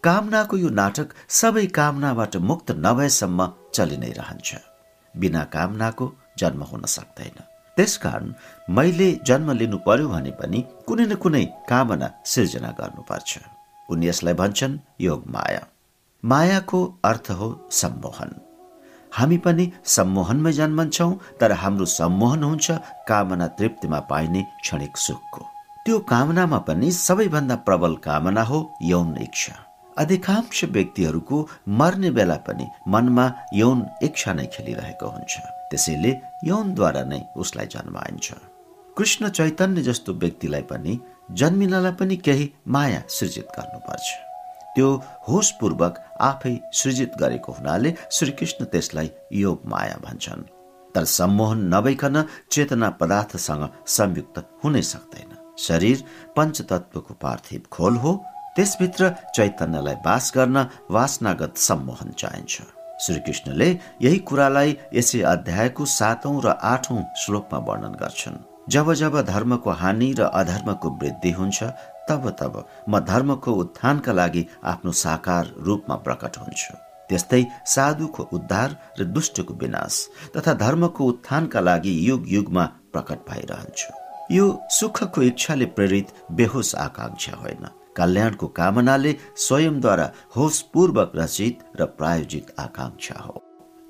[SPEAKER 1] कामनाको यो नाटक सबै कामनाबाट मुक्त नभएसम्म चलि नै रहन्छ। बिना कामनाको जन्म हुन सक्दैन। त्यसकारण मैले जन्म लिनु पर्यो भने पनि कुनै न कुनै कामना सिर्जना गर्नुपर्छ। उनी यसलाई भन्छन् योग माया। मायाको अर्थ हो सम्मोहन। हामी पनि सम्मोहनमै जन्मन्छौँ तर हाम्रो सम्मोहन हुन्छ कामना तृप्तिमा पाइने क्षणिक सुखको। त्यो कामनामा पनि सबैभन्दा प्रबल कामना हो यौन इच्छा। अधिकांश व्यक्तिहरूको मर्ने बेला पनि मनमा यौन इच्छा नै खेलिरहेको हुन्छ। त्यसैले यौनद्वारा नै उसलाई जन्माइन्छ। कृष्ण चैतन्य जस्तो व्यक्तिलाई पनि जन्मिनलाई पनि केही माया सृजित गर्नुपर्छ। त्यो होसपूर्वक आफै सृजित गरेको हुनाले श्रीकृष्ण त्यसलाई योग माया भन्छन्। तर सम्मोहन नभइकन चेतना पदार्थसँग संयुक्त हुनै सक्दैन। शरीर पञ्चतत्वको पार्थिव खोल हो त्यसभित्र चैतन्यलाई बास गर्न वासनागत सम्मोहन चाहिन्छ। श्रीकृष्णले यही कुरालाई यसै अध्यायको सातौं र आठौं श्लोकमा वर्णन गर्छन्। जब जब धर्मको हानि र अधर्मको वृद्धि हुन्छ तब तब म धर्मको उत्थानका लागि आफ्नो साकार रूपमा प्रकट हुन्छु। त्यस्तै साधुको उद्धार र दुष्टको विनाश तथा धर्मको उत्थानका लागि युग युगमा प्रकट भइरहन्छु। यो सुखको इच्छाले प्रेरित बेहोस आकांक्षा होइन। कल्याणको कामनाले स्वयंद्वारा होसपूर्वक रचित र प्रायोजित आकांक्षा हो।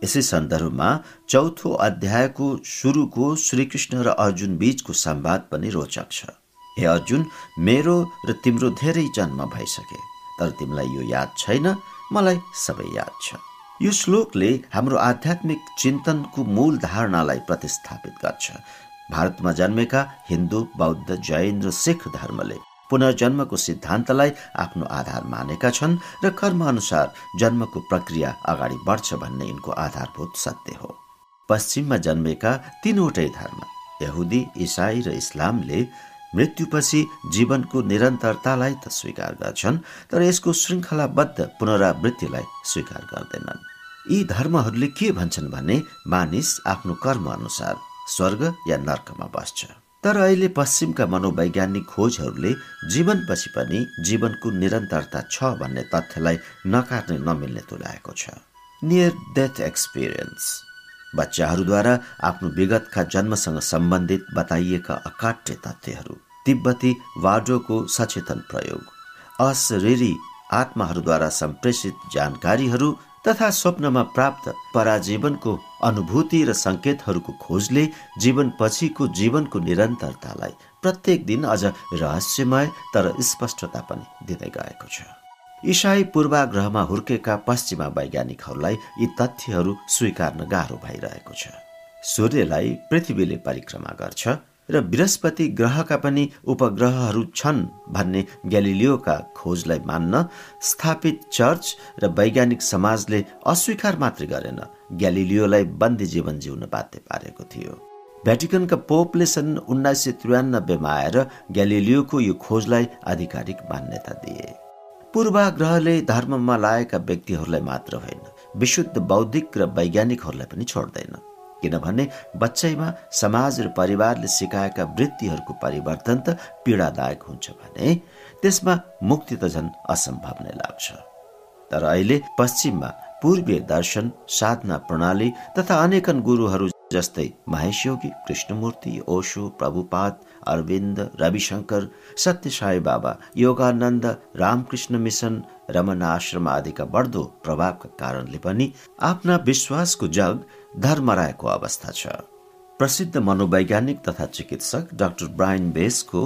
[SPEAKER 1] यसै सन्दर्भमा चौथो अध्यायको सुरुको श्रीकृष्ण र अर्जुन बीचको संवाद पनि रोचक छ। हे अर्जुन मेरो र तिम्रो धेरै जन्म भइसके तर तिमीलाई यो याद छैन मलाई सबै याद छ। यो श्लोकले हाम्रो आध्यात्मिक चिन्तनको मूल धारणालाई प्रतिस्थापित गर्छ। भारतमा जन्मेका हिन्दू बौद्ध जैन र सिख धर्मले पुनर्जन्मको सिद्धान्तलाई आफ्नो आधार मानेका छन् र कर्म अनुसार जन्मको प्रक्रिया अगाडि बढ्छ भन्ने यिनको आधारभूत सत्य हो। पश्चिममा जन्मेका तीनवटै धर्म यहुदी इसाई र इस्लामले मृत्युपछि जीवनको निरन्तरतालाई त स्वीकार गर्छन् तर यसको श्रृङ्खलाबद्ध पुनरावृत्तिलाई स्वीकार गर्दैनन्। यी धर्महरूले के भन्छन् भने मानिस आफ्नो कर्म अनुसार स्वर्ग या नर्कमा बस्छ। तर अहिले पश्चिमका मनोवैज्ञानिक खोजहरूले जीवनपछि पनि जीवनको निरन्तरता छ भन्ने तथ्यलाई नकार्ने नमिल्ने तुल्याएको छ। नियर डेथ एक्सपिरियन्स बच्चाहरूद्वारा आफ्नो विगतका जन्मसँग सम्बन्धित बताइएका अकाट्य तथ्यहरू। तिब्बती वाडोको सचेतन प्रयोग। अशरीरी आत्माहरूद्वारा सम्प्रेषित जानकारीहरू तथा स्वप्नमा प्राप्त पराजीवनको अनुभूति र संकेतहरूको खोजले जीवन पछिको जीवनको निरन्तरतालाई प्रत्येक दिन अझ रहस्यमय तर स्पष्टता पनि दिँदै गएको छ। इसाई पूर्वाग्रहमा हुर्केका पश्चिमा वैज्ञानिकहरूलाई यी तथ्यहरू स्वीकार्न गाह्रो भइरहेको छ। सूर्यलाई पृथ्वीले परिक्रमा गर्छ र बृहस्पति ग्रहका पनि उपग्रहहरू छन् भन्ने ग्यालिलियोका खोजलाई मान्न स्थापित चर्च र वैज्ञानिक समाजले अस्वीकार मात्रै गरेन। ग्यालिलियोलाई बन्दी जीवन जिउन बाध्य पारेको थियो। भ्याटिकनका पोपले सन् उन्नाइस सय त्रियानब्बेमा आएर ग्यालिलियोको यो खोजलाई आधिकारिक मान्यता दिए। पूर्वाग्रहले धर्ममा लागेका व्यक्तिहरूलाई मात्र होइन विशुद्ध बौद्धिक र वैज्ञानिकहरूलाई पनि छोड्दैन। किनभने बच्चैमा समाज र परिवारले सिकाएका वृत्तिहरूको परिवर्तन त पीडादायक हुन्छ भने त्यसमा मुक्ति त झन् असम्भव नै लाग्छ। तर अहिले पश्चिममा पूर्वीय दर्शन साधना प्रणाली तथा अनेकन गुरुहरू
[SPEAKER 2] जस्तै महेश योगी कृष्णमूर्ति ओशो प्रभुपाद अरविन्द रविशङ्कर सत्य साई बाबा योगानन्द रामकृष्ण मिशन रमन आश्रम आदिका बढ्दो प्रभावका कारणले पनि आफ्ना विश्वासको जग धर्मराएको अवस्था छ प्रसिद्ध मनोवैज्ञानिक तथा चिकित्सक डाक्टर ब्रायन बेसको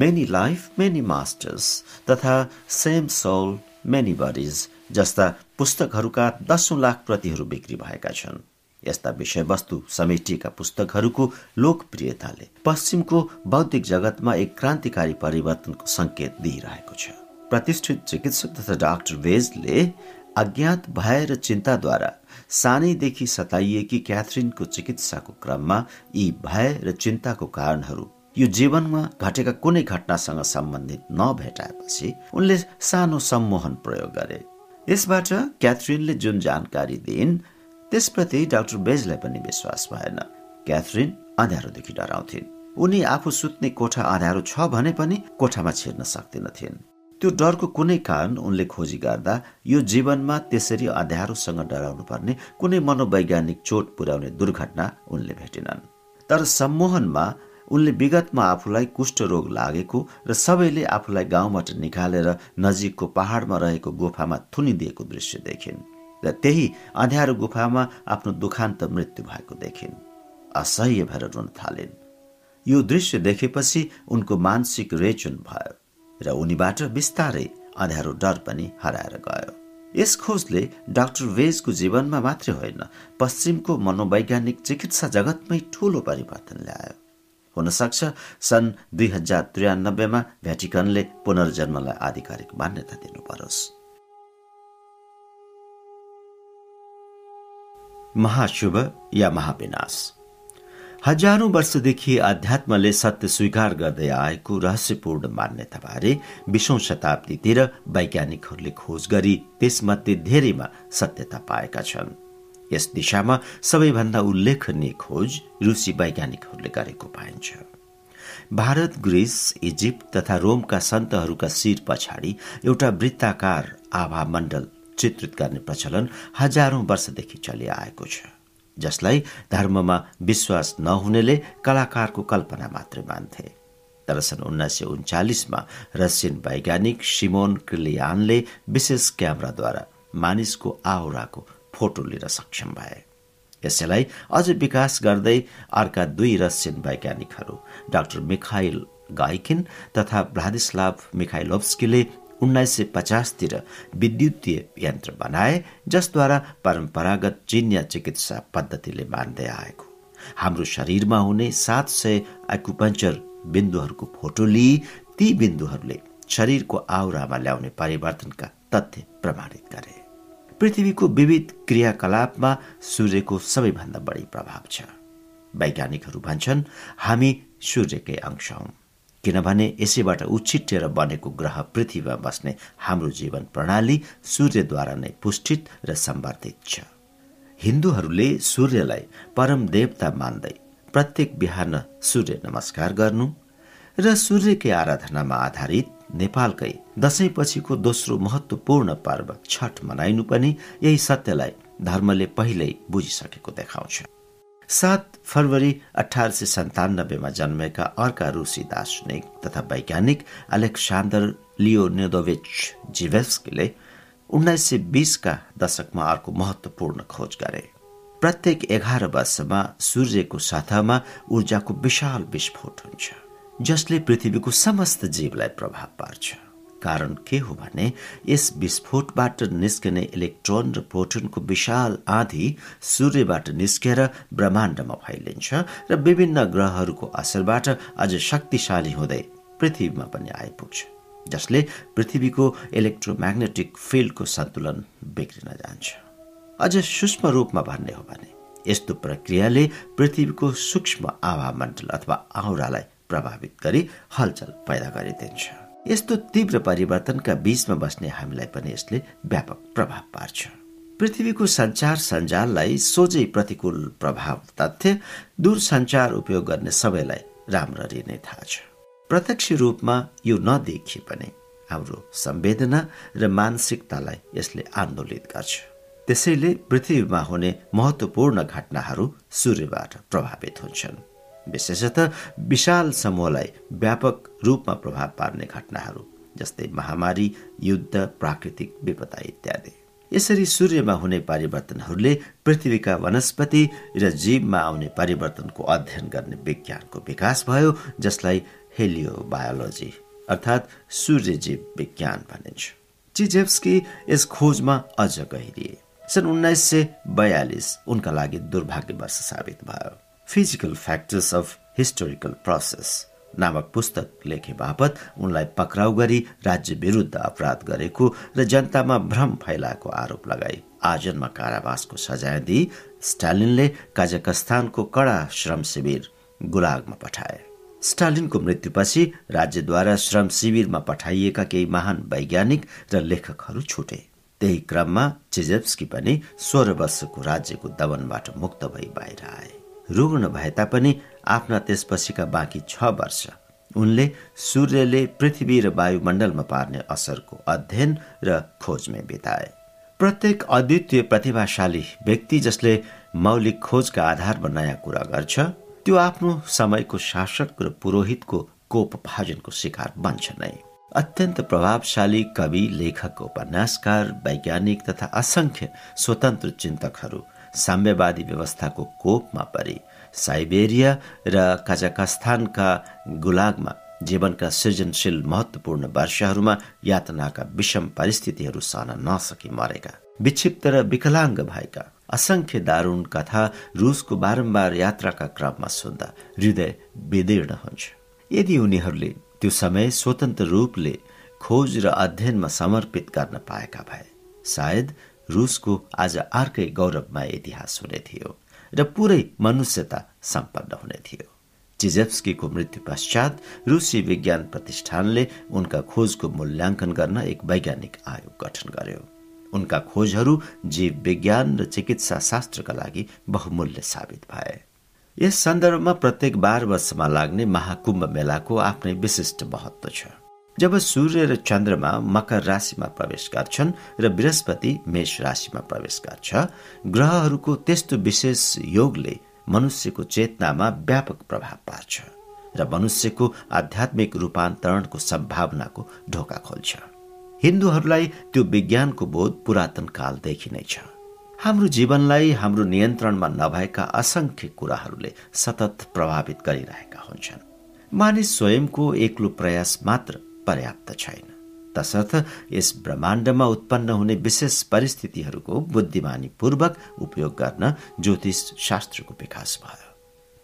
[SPEAKER 2] मेनी लाइफ मेनी मास्टर्स तथा सेम सोल मेनी बडिज जस्ता पुस्तकहरूका दसौं लाख प्रतिहरू बिक्री भएका छन् यस्ता विषयवस्तु समेटिएका पुस्तकहरूको लोकप्रियताले पश्चिमको बौद्धिक जगतमा एक क्रान्तिकारी परिवर्तनको संकेत दिइरहेको छ। प्रतिष्ठित चिकित्सक तथा डाक्टर वेजले अज्ञात भय र चिन्ताद्वारा सानैदेखि सताइएकी क्याथरिनको चिकित्साको क्रममा यी भय र चिन्ताको कारणहरू यो जीवनमा घटेका कुनै घटनासँग सम्बन्धित नभेटाएपछि उनले सानो सम्मोहन प्रयोग गरे। यसबाट क्याथरिनले जुन जानकारी दिइन् त्यसप्रति डाक्टर बेजलाई पनि विश्वास भएन। क्याथरिन अँध्यारोदेखि डराउँथिन्। उनी आफू सुत्ने कोठा अँध्यारो छ भने पनि कोठामा छिर्न सक्दिनथिन्। त्यो डरको कुनै कारण उनले खोजी गर्दा यो जीवनमा त्यसरी अँध्यारोसँग डराउनु पर्ने कुनै मनोवैज्ञानिक चोट पुर्याउने दुर्घटना उनले भेटिनन्। तर सम्मोहनमा उनले विगतमा आफूलाई कुष्ठरोग लागेको र सबैले आफूलाई गाउँबाट निकालेर नजिकको पहाडमा रहेको गुफामा थुनिदिएको दृश्य देखिन्। र त्यही अँध्यारो गुफामा आफ्नो दुखान्त मृत्यु भएको देखिन्। असह्य भएर रुन थालिन्। यो दृश्य देखेपछि उनको मानसिक रेचुन भयो र उनीबाट बिस्तारै अँध्यारो डर पनि हराएर गयो। यस खोजले डाक्टर वेजको जीवनमा मात्रै होइन पश्चिमको मनोवैज्ञानिक चिकित्सा जगतमै ठूलो परिवर्तन ल्यायो। हुन सक्छ सन् दुई हजार त्रियानब्बेमा भ्याटिकनले पुनर्जन्मलाई आधिकारिक मान्यता दिनु परोस् महाशुभ या महाविनाश हजारौं वर्षदेखि अध्यात्मले सत्य स्वीकार गर्दै आएको रहस्यपूर्ण मान्यताबारे बिसौं शताब्दीतिर वैज्ञानिकहरूले खोज गरी त्यसमध्ये धेरैमा सत्यता पाएका छन् यस दिशामा सबैभन्दा उल्लेखनीय खोज रुसी वैज्ञानिकहरूले गरेको पाइन्छ भारत ग्रिस इजिप्ट तथा रोमका सन्तहरूका शिर पछाडि एउटा वृत्ताकार आभा मण्डल चित्रित गर्ने प्रचलन हजारौं वर्षदेखि चलिआएको छ जसलाई धर्ममा विश्वास नहुनेले कलाकारको कल्पना मात्रै मान्थे। तर सन् उन्नाइस सय उन्चालिसमा रसियन वैज्ञानिक सिमोन क्रिलियानले विशेष क्यामेराद्वारा मानिसको आवराको फोटो लिन सक्षम भए। यसैलाई अझ विकास गर्दै अर्का दुई रसियन वैज्ञानिकहरू डाक्टर मिखाइल गाइकिन तथा भ्लादिस्लाभ मिखाइलोभस्कीले उन्नाइस सय पचासतिर विद्युतीय यन्त्र बनाए जसद्वारा परम्परागत चिन्या चिकित्सा पद्धतिले मान्दै आएको। हाम्रो शरीरमा हुने सात सय एकुपञ्चर बिन्दुहरूको फोटो लिई ती बिन्दुहरूले शरीरको आवरामा ल्याउने परिवर्तनका तथ्य प्रमाणित गरे। पृथ्वीको विविध क्रियाकलापमा सूर्यको सबैभन्दा बढी प्रभाव छ। वैज्ञानिकहरू भन्छन् हामी सूर्यकै अंश हौ। किनभने यसैबाट उछिट्टिएर बनेको ग्रह पृथ्वीमा बस्ने हाम्रो जीवन प्रणाली सूर्यद्वारा नै पुष्टित र सम्वर्धित छ। हिन्दूहरूले सूर्यलाई परम देवता मान्दै प्रत्येक बिहान सूर्य नमस्कार गर्नु र सूर्यकै आराधनामा आधारित नेपालकै दशैंपछिको दोस्रो महत्वपूर्ण पर्व छठ मनाइनु पनि यही सत्यलाई धर्मले पहिल्यै बुझिसकेको देखाउँछ। सात फरवरी अठार सय सन्तानब्बेमा जन्मेका अर्का रुसी दार्शनिक तथा वैज्ञानिक अलेक्सान्डर लियोनेदोभिच जिभेस्कीले उन्नाइस सय बिसका दशकमा अर्को महत्वपूर्ण खोज गरे। प्रत्येक एघार वर्षमा सूर्यको सतहमा ऊर्जाको विशाल विस्फोट हुन्छ जसले पृथ्वीको समस्त जीवलाई प्रभाव पार्छ। कारण के हो भने यस विस्फोटबाट निस्कने इलेक्ट्रोन र प्रोटोनको विशाल आँधी सूर्यबाट निस्केर ब्रह्माण्डमा फैलिन्छ र विभिन्न ग्रहहरूको असरबाट अझ शक्तिशाली हुँदै पृथ्वीमा पनि आइपुग्छ जसले पृथ्वीको इलेक्ट्रोम्याग्नेटिक फिल्डको सन्तुलन बिग्रिन जान्छ। अझ सूक्ष्म रूपमा भन्ने हो भने यस्तो प्रक्रियाले पृथ्वीको सूक्ष्म आवामण्डल अथवा आउरालाई प्रभावित गरी हलचल पैदा गरिदिन्छ। यस्तो तीव्र परिवर्तनका बीचमा बस्ने हामीलाई पनि यसले व्यापक प्रभाव पार्छ। पृथ्वीको संचार सञ्जाललाई सोझै प्रतिकूल प्रभाव तथ्य दूरसञ्चार उपयोग गर्ने सबैलाई राम्ररी नै थाहा छ। प्रत्यक्ष रूपमा यो नदेखिए पनि हाम्रो संवेदना र मानसिकतालाई यसले आन्दोलित गर्छ। त्यसैले पृथ्वीमा हुने महत्वपूर्ण घटनाहरू सूर्यबाट प्रभावित हुन्छन्। विशेषतः विशाल समूहलाई व्यापक रूपमा प्रभाव पार्ने घटनाहरू जस्तै महामारी युद्ध प्राकृतिक विपदा इत्यादि। यसरी सूर्यमा हुने परिवर्तनहरूले पृथ्वीका वनस्पति र जीवमा आउने परिवर्तनको अध्ययन गर्ने विज्ञानको विकास भयो जसलाई हेलियोबायोलोजी अर्थात् सूर्यजीव विज्ञान भनिन्छ। चिजेप्सकी यस खोजमा अझ गहिरिए। सन् उन्नाइस सय बयालिस उनका लागि दुर्भाग्य वर्ष साबित भयो। Physical factors of historical process नामक पुस्तक लेखे बापत उनलाई पक्राउ गरी राज्य विरुद्ध अपराध गरेको र जनतामा भ्रम फैलाएको आरोप लगाई। आजन्म कारावासको सजाय दिई स्टालिनले काजाकस्तानको कडा श्रम शिविर गुलागमा पठाए। स्टालिनको मृत्युपछि राज्यद्वारा श्रम शिविरमा पठाइएका केही महान वैज्ञानिक र लेखकहरू छुटे। त्यही क्रममा चिजेप्सकी पनि सोह्र वर्षको राज्यको दमनबाट मुक्त भई बाहिर आए। रुग्ण भए तापनि आफ्ना त्यसपछिका बाँकी छ वर्ष। उनले सूर्यले पृथ्वी र वायुमण्डलमा पार्ने असरको अध्ययन र खोजमै बिताए। प्रत्येक अद्वितीय प्रतिभाशाली व्यक्ति जसले मौलिक खोजका आधारमा नयाँ कुरा गर्छ त्यो आफ्नो समयको शासक र पुरोहितको कोप भाजनको शिकार बन्छ नै। अत्यन्त प्रभावशाली कवि लेखक उपन्यासकार वैज्ञानिक तथा असंख्य स्वतन्त्र चिन्तकहरू साम्यवादी व्यवस्थाको कोपमा परि। साइबेरिया र काजाकस्तानका गुलागमा जीवनका सृजनशील महत्वपूर्ण वर्षहरूमा यातनाका विषम परिस्थितिहरू सहन नसकी मरेका। विक्षिप्त र विकलाङ्ग भएका। असंख्य दारूण कथा रुसको बारम्बार यात्राका क्रममा सुन्दा हृदय विदीर्ण हुन्छ। यदि उनीहरूले त्यो समय स्वतन्त्र रूपले खोज र अध्ययनमा समर्पित गर्न पाएका भए सायद रुसको आज अर्कै गौरवमय इतिहास हुने थियो र पुरै मनुष्यता सम्पन्न हुने थियो। चिजेप्स्कीको मृत्यु पश्चात रुसी विज्ञान प्रतिष्ठानले उनका खोजको मूल्याङ्कन गर्न एक वैज्ञानिक आयोग गठन गर्यो। उनका खोजहरू जीव विज्ञान र चिकित्सा शास्त्रका लागि बहुमूल्य साबित भए। यस सन्दर्भमा प्रत्येक बाह्र वर्षमा लाग्ने महाकुम्भ मेलाको आफ्नै विशिष्ट महत्व छ। जब सूर्य र चन्द्रमा मकर राशिमा प्रवेश गर्छन् र बृहस्पति मेष राशिमा प्रवेश गर्छ ग्रहहरूको त्यस्तो विशेष योगले मनुष्यको चेतनामा व्यापक प्रभाव पार्छ र मनुष्यको आध्यात्मिक रूपान्तरणको सम्भावनाको ढोका खोल्छ। हिन्दूहरूलाई त्यो विज्ञानको बोध पुरातन कालदेखि नै छ। हाम्रो जीवनलाई हाम्रो नियन्त्रणमा नभएका असंख्य कुराहरूले सतत प्रभावित गरिरहेका हुन्छन्। मानिस स्वयंको एक्लो प्रयास मात्र पर्याप्त छैन। तसर्थ यस ब्रह्माण्डमा उत्पन्न हुने विशेष परिस्थितिहरूको बुद्धिमानीपूर्वक उपयोग गर्न ज्योतिष शास्त्रको विकास भयो।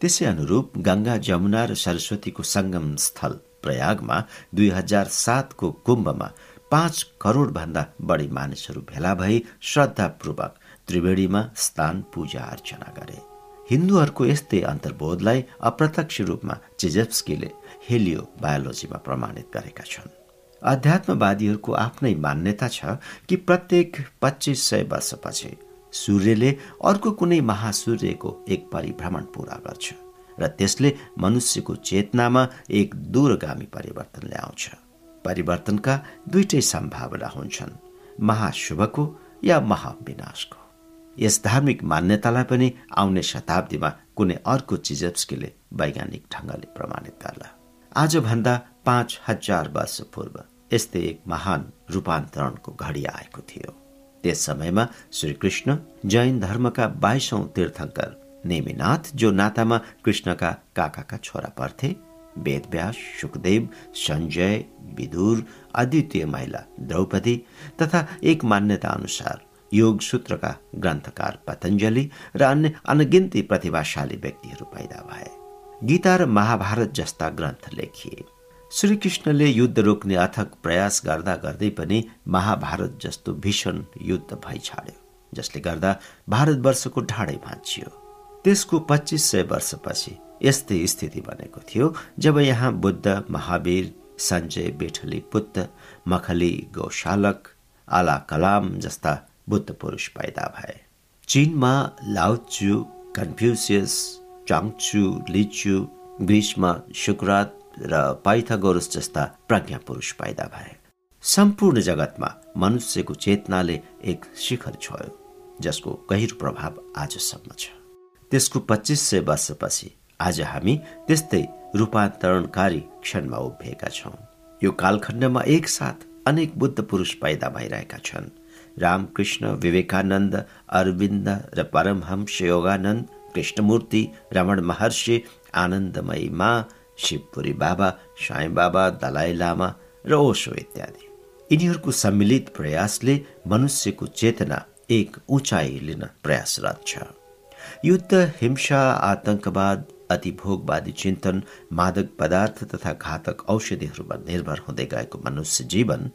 [SPEAKER 2] त्यसै अनुरूप गंगा जमुना र सरस्वतीको संगम स्थल प्रयागमा दुई हजार सातको कुम्भमा पाँच करोड भन्दा बढी मानिसहरू भेला भई श्रद्धापूर्वक त्रिवेणीमा स्नान पूजा अर्चना गरे। हिन्दूहरूको यस्तै अन्तर्बोधलाई अप्रत्यक्ष रूपमा चिजेप्स्कीले हेलियो बायोलोजीमा प्रमाणित गरेका छन्। अध्यात्मवादीहरूको आफ्नै मान्यता छ कि प्रत्येक पच्चिस सय वर्षपछि सूर्यले अर्को कुनै महासूर्यको एक परिभ्रमण पूरा गर्छ र त्यसले मनुष्यको चेतनामा एक दूरगामी परिवर्तन ल्याउँछ। परिवर्तनका दुईटै सम्भावना हुन्छन् महाशुभको या महाविनाशको। यस धार्मिक मान्यतालाई पनि आउने शताब्दीमा कुनै अर्को चिजप्स्कीले वैज्ञानिक ढङ्गले प्रमाणित गर्ला। आजभन्दा पाँच हजार वर्ष पूर्व यस्तै एक महान रूपान्तरणको घडी आएको थियो। त्यस समयमा श्रीकृष्ण जैन धर्मका बाइसौं तीर्थङ्कर नेमिनाथ जो नातामा कृष्णका काकाका छोरा पर्थे वेदव्यास सुखदेव सञ्जय विदुर अद्वितीय महिला द्रौपदी तथा एक मान्यता अनुसार योग सूत्रका ग्रन्थकार पतञ्जली र अन्य अनगिन्ती प्रतिभाशाली व्यक्तिहरू पैदा भए। गीता र महाभारत जस्ता ग्रन्थ लेखिए। श्रीकृष्णले युद्ध रोक्ने अथक प्रयास गर्दा गर्दै पनि महाभारत जस्तो भीषण युद्ध भइ छाड्यो जसले गर्दा भारतवर्षको ढाडै भाँचियो। त्यसको पच्चिस सय वर्षपछि यस्तै स्थिति बनेको थियो जब यहाँ बुद्ध महावीर सञ्जय बेठली पुत्र मखली गौशालक आला कलाम जस्ता बुद्ध पुरुष पैदा भए। चीनमा लाउचु कन्फ्युसियस चाङचु लिचु ग्रिसमा शुक्रात र पाइथागोरस जस्ता प्रज्ञा पुरुष पैदा भए। सम्पूर्ण जगतमा मनुष्यको चेतनाले एक शिखर छोयो जसको गहिरो प्रभाव आजसम्म छ। त्यसको पच्चिस सय वर्षपछि आज हामी त्यस्तै रूपान्तरणकारी क्षणमा उभिएका छौँ। यो कालखण्डमा एकसाथ अनेक बुद्ध पुरुष पैदा भइरहेका छन्। रामकृष्ण विवेकानन्द अरविन्द र परमहंस योगानन्द कृष्णमूर्ति रमण महर्षि आनन्दमयी मा शिवपुरी बाबा साई बाबा दलाई लामा र ओसो इत्यादि यिनीहरूको सम्मिलित प्रयासले मनुष्यको चेतना एक उचाइ लिन प्रयासरत छ युद्ध हिंसा आतंकवाद अतिभोगवादी चिन्तन मादक पदार्थ तथा घातक औषधिहरूमा निर्भर हुँदै गएको मनुष्य जीवन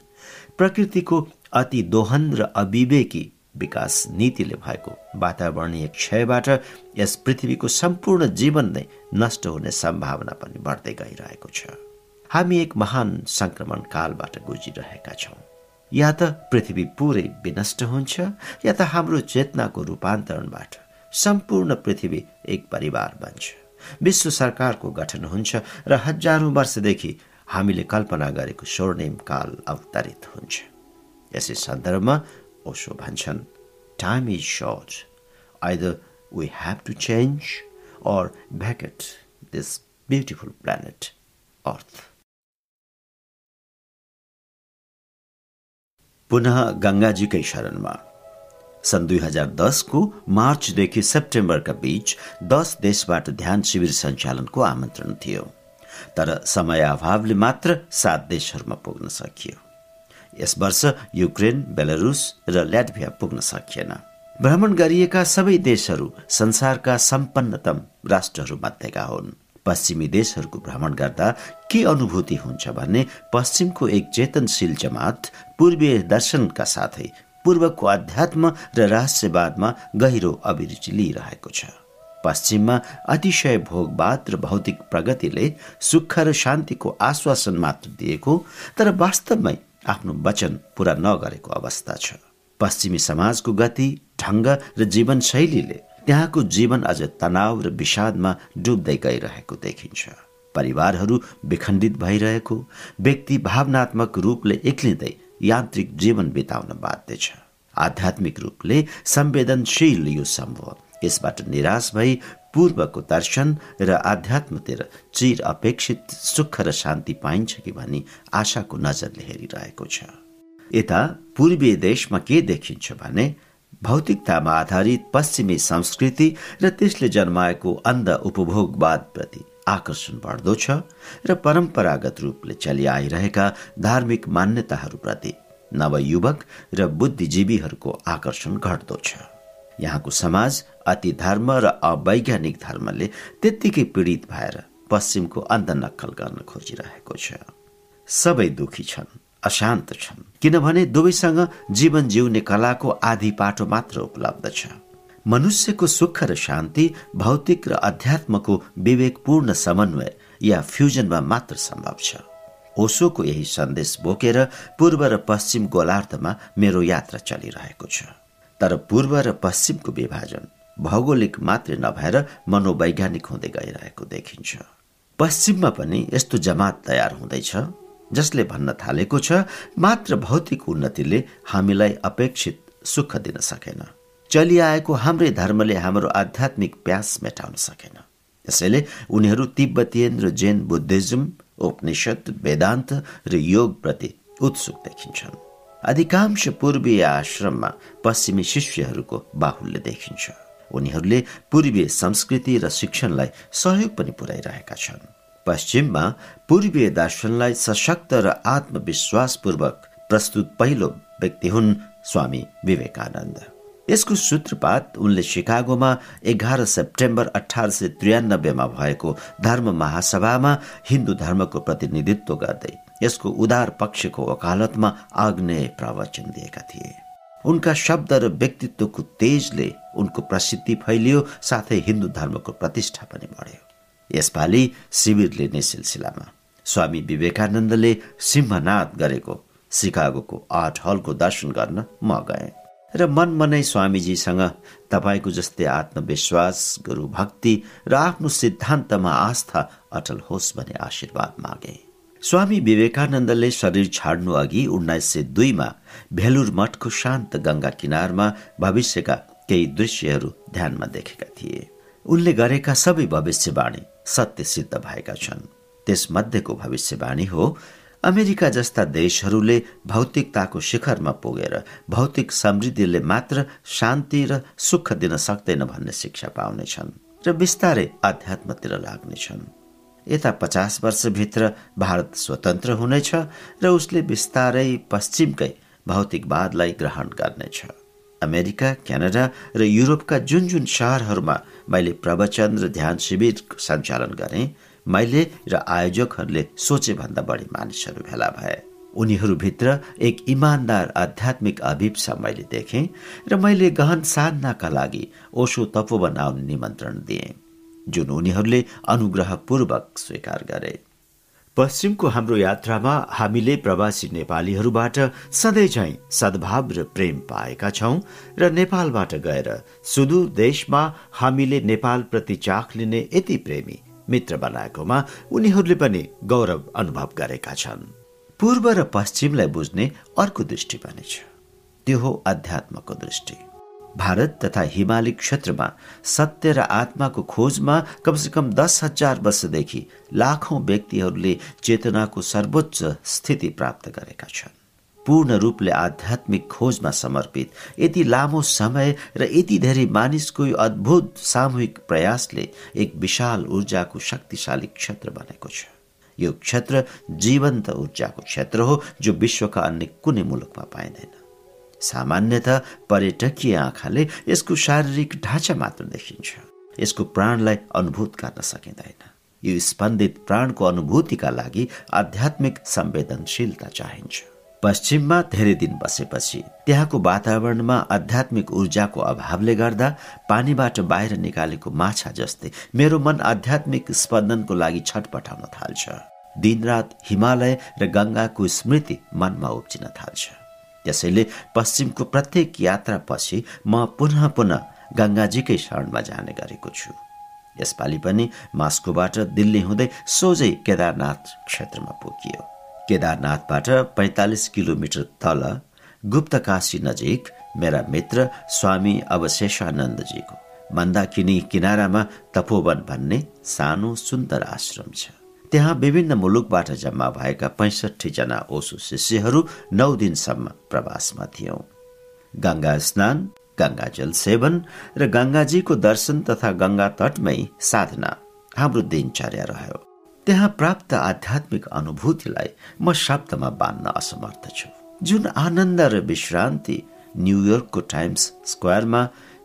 [SPEAKER 2] प्रकृतिको अति दोहन र अविवेकी विकास नीतिले भएको वातावरणीय क्षयबाट यस पृथ्वीको सम्पूर्ण जीवन नै नष्ट हुने सम्भावना पनि बढ्दै गइरहेको छ। हामी एक महान संक्रमण कालबाट गुजिरहेका छौँ। या त पृथ्वी पुरै विनष्ट हुन्छ या त हाम्रो चेतनाको रूपान्तरणबाट सम्पूर्ण पृथ्वी एक परिवार बन्छ। विश्व सरकारको गठन हुन्छ र हजारौं वर्षदेखि हामीले कल्पना गरेको स्वर्णिम काल अवतरित हुन्छ। यसै सन्दर्भमा ओसो भन्छन् time is short either we have to change or vacate this beautiful planet, Earth. पुनः गङ्गाजीकै शरणमा सन् दुई हजार दसको मार्चदेखि सेप्टेम्बरका बीच दस देशबाट ध्यान शिविर सञ्चालनको आमन्त्रण थियो। तर समय अभावले मात्र सात देशहरूमा पुग्न सकियो। यस वर्ष युक्रेन बेलारुस र ल्याटभिया पुग्न सकिएन। भ्रमण गरिएका सबै देशहरू संसारका सम्पन्नतम राष्ट्रहरू मध्येका हुन्। पश्चिमी देशहरूको भ्रमण गर्दा के अनुभूति हुन्छ भने पश्चिमको एक चेतनशील जमात पूर्वीय दर्शनका साथै पूर्वको अध्यात्म र रहस्यवादमा गहिरो अभिरुचि लिइरहेको छ। पश्चिममा अतिशय भोगवाद र भौतिक प्रगतिले सुख र शान्तिको आश्वासन मात्र दिएको तर वास्तवमै आफ्नो वचन पूरा नगरेको अवस्था छ। पश्चिमी समाजको गति ढङ्ग र जीवनशैलीले त्यहाँको जीवन अझ तनाव र विषादमा डुब्दै गइरहेको देखिन्छ। परिवारहरू विखण्डित भइरहेको व्यक्ति भावनात्मक रूपले एक्लिँदै यान्त्रिक जीवन बिताउन बाध्य छ। आध्यात्मिक रूपले संवेदनशील यो सम्भव यसबाट निराश भई पूर्वको दर्शन र आध्यात्मतिर चिर अपेक्षित सुख र शान्ति पाइन्छ कि भनी आशाको नजरले हेरिरहेको छ। यता पूर्वीय देशमा के देखिन्छ भने भौतिकतामा आधारित पश्चिमी संस्कृति र त्यसले जन्माएको अन्ध उपभोगवादप्रति आकर्षण बढ्दो छ र परम्परागत रूपले चलिआइरहेका धार्मिक मान्यताहरूप्रति नवयुवक र बुद्धिजीवीहरूको आकर्षण घट्दो छ। यहाँको समाज अति धर्म र अवैज्ञानिक धर्मले त्यत्तिकै पीडित भएर पश्चिमको अन्त नक्कल गर्न खोजिरहेको छ। सबै दुखी छन् अशान्त छन् किनभने दुवैसँग जीवन जिउने कलाको आधी पाटो मात्र उपलब्ध छ। मनुष्यको सुख र शान्ति भौतिक र अध्यात्मको विवेकपूर्ण समन्वय या फ्युजनमा मात्र सम्भव छ। ओसोको यही सन्देश बोकेर पूर्व र पश्चिम गोलार्धमा मेरो यात्रा चलिरहेको छ। तर पूर्व र पश्चिमको विभाजन भौगोलिक मात्रै नभएर मनोवैज्ञानिक हुँदै गइरहेको देखिन्छ। पश्चिममा पनि यस्तो जमात तयार हुँदैछ जसले भन्न थालेको छ मात्र भौतिक उन्नतिले हामीलाई अपेक्षित सुख दिन सकेन। चलिआएको हाम्रै धर्मले हाम्रो आध्यात्मिक प्यास मेटाउन सकेन। यसैले उनीहरू तिब्बतीयन र जैन बुद्धिज्म उपनिषद वेदान्त र योगप्रति उत्सुक देखिन्छन्। अधिकांश पूर्वीय आश्रममा पश्चिमी शिष्यहरूको बाहुल्य देखिन्छ। उनीहरूले पूर्वीय संस्कृति र शिक्षणलाई सहयोग पनि पुर्याइरहेका छन्। पश्चिममा पूर्वीय दर्शनलाई सशक्त र आत्मविश्वासपूर्वक प्रस्तुत पहिलो व्यक्ति हुन् स्वामी विवेकानन्द। यसको सूत्रपात उनले सिकागोमा एघार सेप्टेम्बर अठार सय त्रियानब्बेमा भएको धर्म महासभामा हिन्दू धर्मको प्रतिनिधित्व गर्दै यसको उदार पक्षको वकालतमा आग्नेय प्रवचन दिएका थिए। उनका शब्द र व्यक्तित्वको तेजले उनको प्रसिद्धि फैलियो साथै हिन्दू धर्मको प्रतिष्ठा पनि बढ्यो। यसपालि शिविर लिने सिलसिलामा स्वामी विवेकानन्दले सिंहनाद गरेको सिकागोको आर्ट हलको दर्शन गर्न म गएँ र मनमनै स्वामीजीसँग तपाईँको जस्तै आत्मविश्वास गुरु भक्ति र आफ्नो सिद्धान्तमा आस्था अटल होस् भन्ने आशीर्वाद मागे। स्वामी विवेकानन्दले शरीर छाड्नु अघि उन्नाइस सय दुईमा भेलुर मठको शान्त गंगा किनारमा भविष्यका
[SPEAKER 1] केही दृश्यहरू ध्यानमा देखेका थिए। उनले गरेका सबै भविष्यवाणी सत्य सिद्ध भएका छन्। त्यसमध्येको भविष्यवाणी हो अमेरिका जस्ता देशहरूले भौतिकताको शिखरमा पुगेर भौतिक समृद्धिले मात्र शान्ति र सुख दिन सक्दैन भन्ने शिक्षा पाउनेछन् र बिस्तारै अध्यात्मतिर लाग्नेछन् यता पचास वर्षभित्र भारत स्वतन्त्र हुनेछ र उसले बिस्तारै पश्चिमकै भौतिकवादलाई ग्रहण गर्नेछ। अमेरिका क्यानाडा र युरोपका जुन जुन सहरहरूमा मैले प्रवचन र ध्यान शिविर सञ्चालन गरेँ मैले र आयोजकहरूले सोचे भन्दा बढी मानिसहरू भेला भए। उनीहरूभित्र एक इमान्दार आध्यात्मिक अभिप्सा मैले देखेँ र मैले गहन साधनाका लागि ओसो तपोवन आउने निमन्त्रण दिएँ। जुन उनीहरूले अनुग्रहपूर्वक स्वीकार गरे। पश्चिमको हाम्रो यात्रामा हामीले प्रवासी नेपालीहरूबाट सधैँ चाहिँ सद्भाव र प्रेम पाएका छौं र नेपालबाट गएर सुदूर देशमा हामीले नेपालप्रति चाख लिने यति प्रेमी मित्र बनाएकोमा उनीहरूले पनि गौरव अनुभव गरेका छन्। पूर्व र पश्चिमलाई बुझ्ने अर्को दृष्टि पनि छ। त्यो हो अध्यात्मको दृष्टि। भारत तथा हिमाली क्षेत्रमा सत्य र आत्माको खोजमा कमसेकम दस हजार वर्षदेखि लाखौं व्यक्तिहरूले चेतनाको सर्वोच्च स्थिति प्राप्त गरेका छन्। पूर्ण रूपले आध्यात्मिक खोजमा समर्पित यति लामो समय र यति धेरै मानिसको अद्भुत सामूहिक प्रयासले एक विशाल ऊर्जाको शक्तिशाली क्षेत्र बनेको छ। यो क्षेत्र जीवन्त ऊर्जाको क्षेत्र हो जो विश्वका अन्य कुनै मुलुकमा पाइँदैन। सामान्यत पर्यटकीय आँखाले यसको शारीरिक ढाँचा मात्र देखिन्छ। यसको प्राणलाई अनुभूत गर्न सकिँदैन। यो स्पन्दित प्राणको अनुभूतिका लागि आध्यात्मिक संवेदनशीलता चाहिन्छ। पश्चिममा धेरै दिन बसेपछि त्यहाँको वातावरणमा आध्यात्मिक ऊर्जाको अभावले गर्दा पानीबाट बाहिर निकालेको माछा जस्तै मेरो मन आध्यात्मिक स्पन्दनको लागि छटपटाउन थाल्छ। दिनरात हिमालय र गङ्गाको स्मृति मनमा उब्जिन थाल्छ। त्यसैले पश्चिमको प्रत्येक यात्रापछि म पुनः पुनः गङ्गाजीकै शरणमा जाने गरेको छु। यसपालि पनि मास्कोबाट दिल्ली हुँदै सोझै केदारनाथ क्षेत्रमा पुगियो। केदारनाथबाट पैँतालिस किलोमिटर तल गुप्तकाशी नजिक मेरा मित्र स्वामी अवशेषानन्दजीको मन्दाकिनी किनारामा तपोवन भन्ने सानो सुन्दर आश्रम छ। त्यहाँ विभिन्न मुलुकबाट जम्मा भएका पैँसठी जना ओसु शिष्यहरू नौ दिनसम्म प्रवासमा थियौं। गंगा स्नान गंगाजल सेवन र गंगाजीको दर्शन तथा गंगा तटमै साधना हाम्रो दिनचर्या रह्यो। त्यहाँ प्राप्त आध्यात्मिक अनुभूतिलाई म शब्दमा बान्न असमर्थ छु। जुन आनन्द र विश्रान्ति न्युयोर्कको टाइम्स स्क्वायरमा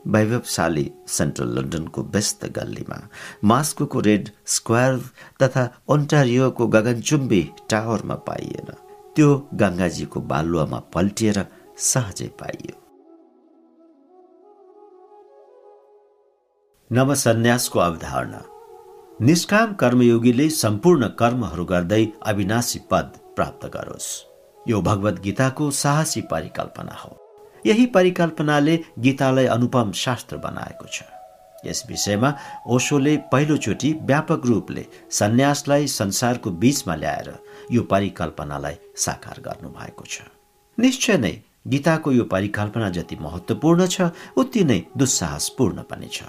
[SPEAKER 1] वैभवशाली सेन्ट्रल लन्डनको व्यस्त गल्लीमा। मास्को रेड स्क्वायर तथा ओन्टारियोको गगनचुम्बी टावरमा पाइएन। त्यो गङ्गाजीको बालुवामा पल्टिएर सहजै पाइयो। नवसन्यासको अवधारणा। निष्काम कर्मयोगीले सम्पूर्ण कर्महरू गर्दै अविनाशी पद प्राप्त गरोस्। यो भगवत गीताको साहसी परिकल्पना हो। यही परिकल्पनाले गीतालाई अनुपम शास्त्र बनाएको छ। यस विषयमा ओशोले पहिलोचोटि व्यापक रूपले सन्यासलाई संसारको बीचमा ल्याएर यो परिकल्पनालाई साकार गर्नु भएको छ। निश्चय नै गीताको यो परिकल्पना जति महत्वपूर्ण छ उति नै दुस्साहसपूर्ण पनि छ।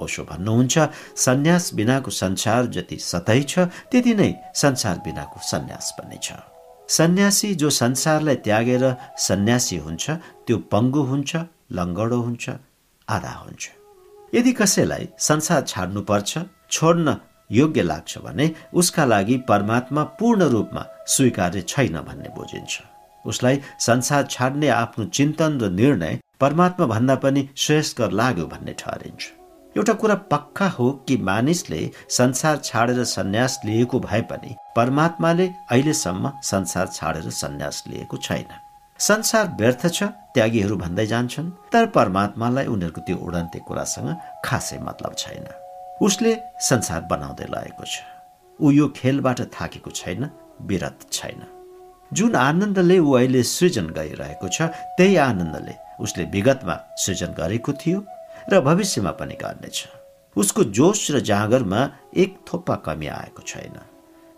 [SPEAKER 1] ओशो भन्नुहुन्छ सन्यास बिनाको संसार जति सतै छ त्यति नै संसार बिनाको सन्यास पनि छ। सन्यासी जो संसारलाई त्यागेर सन्यासी हुन्छ त्यो पङ्गु हुन्छ लङ्गडो हुन्छ आधा हुन्छ। यदि कसैलाई संसार छाड्नुपर्छ छोड्न योग्य लाग्छ भने उसका लागि परमात्मा पूर्ण रूपमा स्वीकार्य छैन भन्ने बुझिन्छ। उसलाई संसार छाड्ने आफ्नो चिन्तन र निर्णय परमात्मा भन्दा पनि श्रेष्ठकर लाग्यो भन्ने ठहरिन्छ। एउटा कुरा पक्का हो कि मानिसले संसार छाडेर सन्यास लिएको भए पनि परमात्माले अहिलेसम्म संसार छाडेर सन्यास लिएको छैन। संसार व्यर्थ छ त्यागीहरू भन्दै जान्छन् तर परमात्मालाई उनीहरूको त्यो उडन्ते कुरासँग खासै मतलब छैन। उसले संसार बनाउँदै लगेको छ। ऊ यो खेलबाट थाकेको छैन विरत छैन। जुन आनन्दले ऊ अहिले सृजन गरिरहेको छ त्यही आनन्दले उसले विगतमा सृजन गरेको थियो। र भविष्यमा पनि गर्नेछ। उसको जोस र जागरमा एक थोप्पा कमी आएको छैन।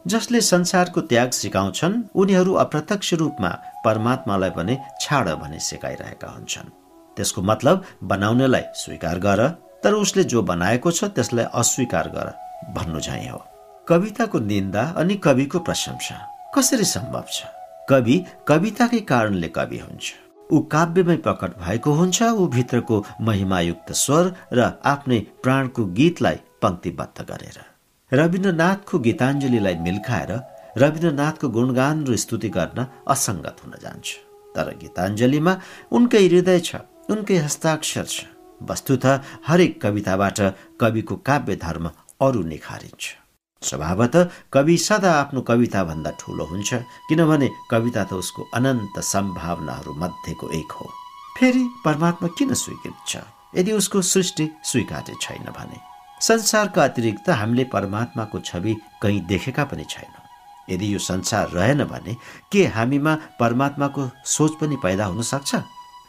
[SPEAKER 1] जसले संसारको त्याग सिकाउँछन् उनीहरू अप्रत्यक्ष रूपमा परमात्मालाई पनि छाड भनी सिकाइरहेका हुन्छन्। त्यसको मतलब बनाउनेलाई स्वीकार गर तर उसले जो बनाएको छ त्यसलाई अस्वीकार गर भन्नु झै हो। कविताको निन्दा अनि कविको प्रशंसा कसरी सम्भव छ? कवि कविताकै कारणले कवि हुन्छ। ऊ काव्यमै प्रकट भएको हुन्छ ऊ भित्रको महिमायुक्त स्वर र आफ्नै प्राणको गीतलाई पङ्क्तिबद्ध गरेर। रविन्द्रनाथको गीताञ्जलीलाई मिल्खाएर रविन्द्रनाथको गुणगान र स्तुति गर्न असङ्गत हुन जान्छ। तर गीताञ्जलीमा उनकै हृदय छ उनकै हस्ताक्षर छ। वस्तुत हरेक कविताबाट कविको काव्य धर्म अरू निखारिन्छ। स्वभावत कवि सदा आफ्नो कविताभन्दा ठुलो हुन्छ किनभने कविता त उसको अनन्त सम्भावनाहरू मध्येको एक हो। फेरि परमात्मा किन स्वीकृत छ? यदि उसको सृष्टि स्वीकार्य छैन भने? संसारका अतिरिक्त हामीले परमात्माको छवि कहीँ देखेका पनि छैनौँ। यदि यो संसार रहेन भने के हामीमा परमात्माको सोच पनि पैदा हुन सक्छ?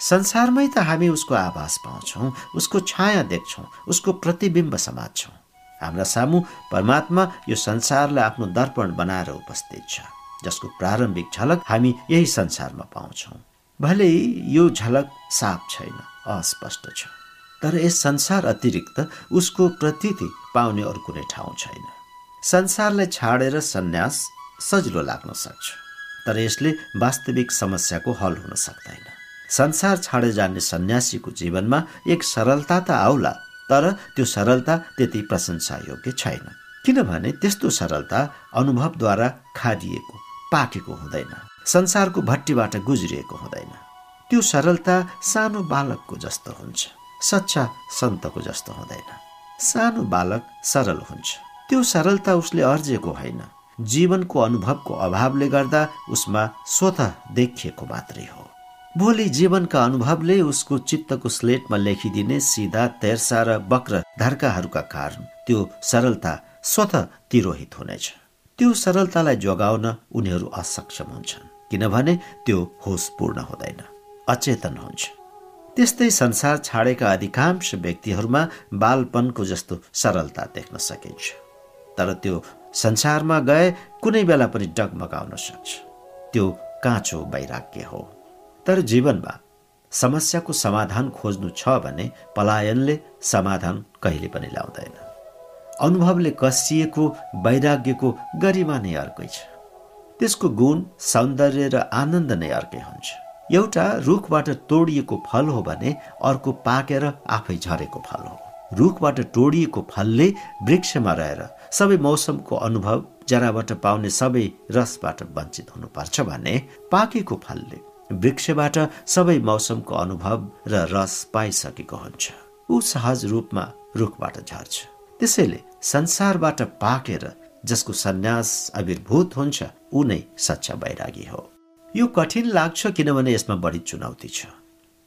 [SPEAKER 1] संसारमै त हामी उसको आभास पाउँछौँ उसको छाया देख्छौँ उसको प्रतिबिम्ब समात्छौँ। हाम्रा सामु परमात्मा यो संसारलाई आफ्नो दर्पण बनाएर उपस्थित छ जसको प्रारम्भिक झलक हामी यही संसारमा पाउँछौँ। भले यो झलक साफ छैन अस्पष्ट छ तर यस संसार अतिरिक्त उसको प्रतीति पाउने अरू कुनै ठाउँ छैन। संसारलाई छाडेर सन्यास सजिलो लाग्न सक्छ तर यसले वास्तविक समस्याको हल हुन सक्दैन। संसार छाडे जाने सन्यासीको जीवनमा एक सरलता त आउला तर त्यो सरलता त्यति प्रशंसायोग्य छैन। किनभने त्यस्तो सरलता अनुभवद्वारा खादिएको पाकेको हुँदैन। संसारको भट्टीबाट गुज्रिएको हुँदैन। त्यो सरलता सानो बालकको जस्तो हुन्छ। सच्चा सन्तको जस्तो हुँदैन। सानो बालक सरल हुन्छ। त्यो सरलता उसले अर्जेको होइन। जीवनको अनुभवको अभावले गर्दा उसमा स्वत देखिएको मात्रै हो। भोलि जीवनका अनुभवले उसको चित्तको स्लेटमा लेखिदिने सिधा तेर्सा र वक्र धर्काहरूका कारण त्यो सरलता स्वत तिरोहित हुनेछ। त्यो सरलतालाई जोगाउन उनीहरू असक्षम हुन्छन् किनभने त्यो होसपूर्ण हुँदैन अचेतन हुन्छ। त्यस्तै संसार छाडेका अधिकांश व्यक्तिहरूमा बालपनको जस्तो सरलता देख्न सकिन्छ। तर त्यो संसारमा गए कुनै बेला पनि डगमगाउन सक्छ। त्यो काँचो वैराग्य हो। तर जीवनमा समस्याको समाधान खोज्नु छ भने पलायनले समाधान कहिले पनि ल्याउँदैन अनुभवले कसिएको वैराग्यको गरिमा नै अर्कै छ। त्यसको गुण सौन्दर्य र आनन्द नै अर्कै हुन्छ। एउटा रुखबाट तोडिएको फल हो भने अर्को पाकेर आफै झरेको फल हो। रुखबाट टोडिएको फलले वृक्षमा रहेर सबै मौसमको अनुभव जराबाट पाउने सबै रसबाट वञ्चित हुनुपर्छ भने पाकेको फलले वृक्षबाट सबै मौसमको अनुभव र रस पाइसकेको हुन्छ। ऊ सहज रूपमा रुखबाट झर्छ। त्यसैले संसारबाट पाकेर जसको सन्यास आविर्भूत हुन्छ ऊ नै सच्चा वैरागी हो। यो कठिन लाग्छ किनभने यसमा बढी चुनौती छ।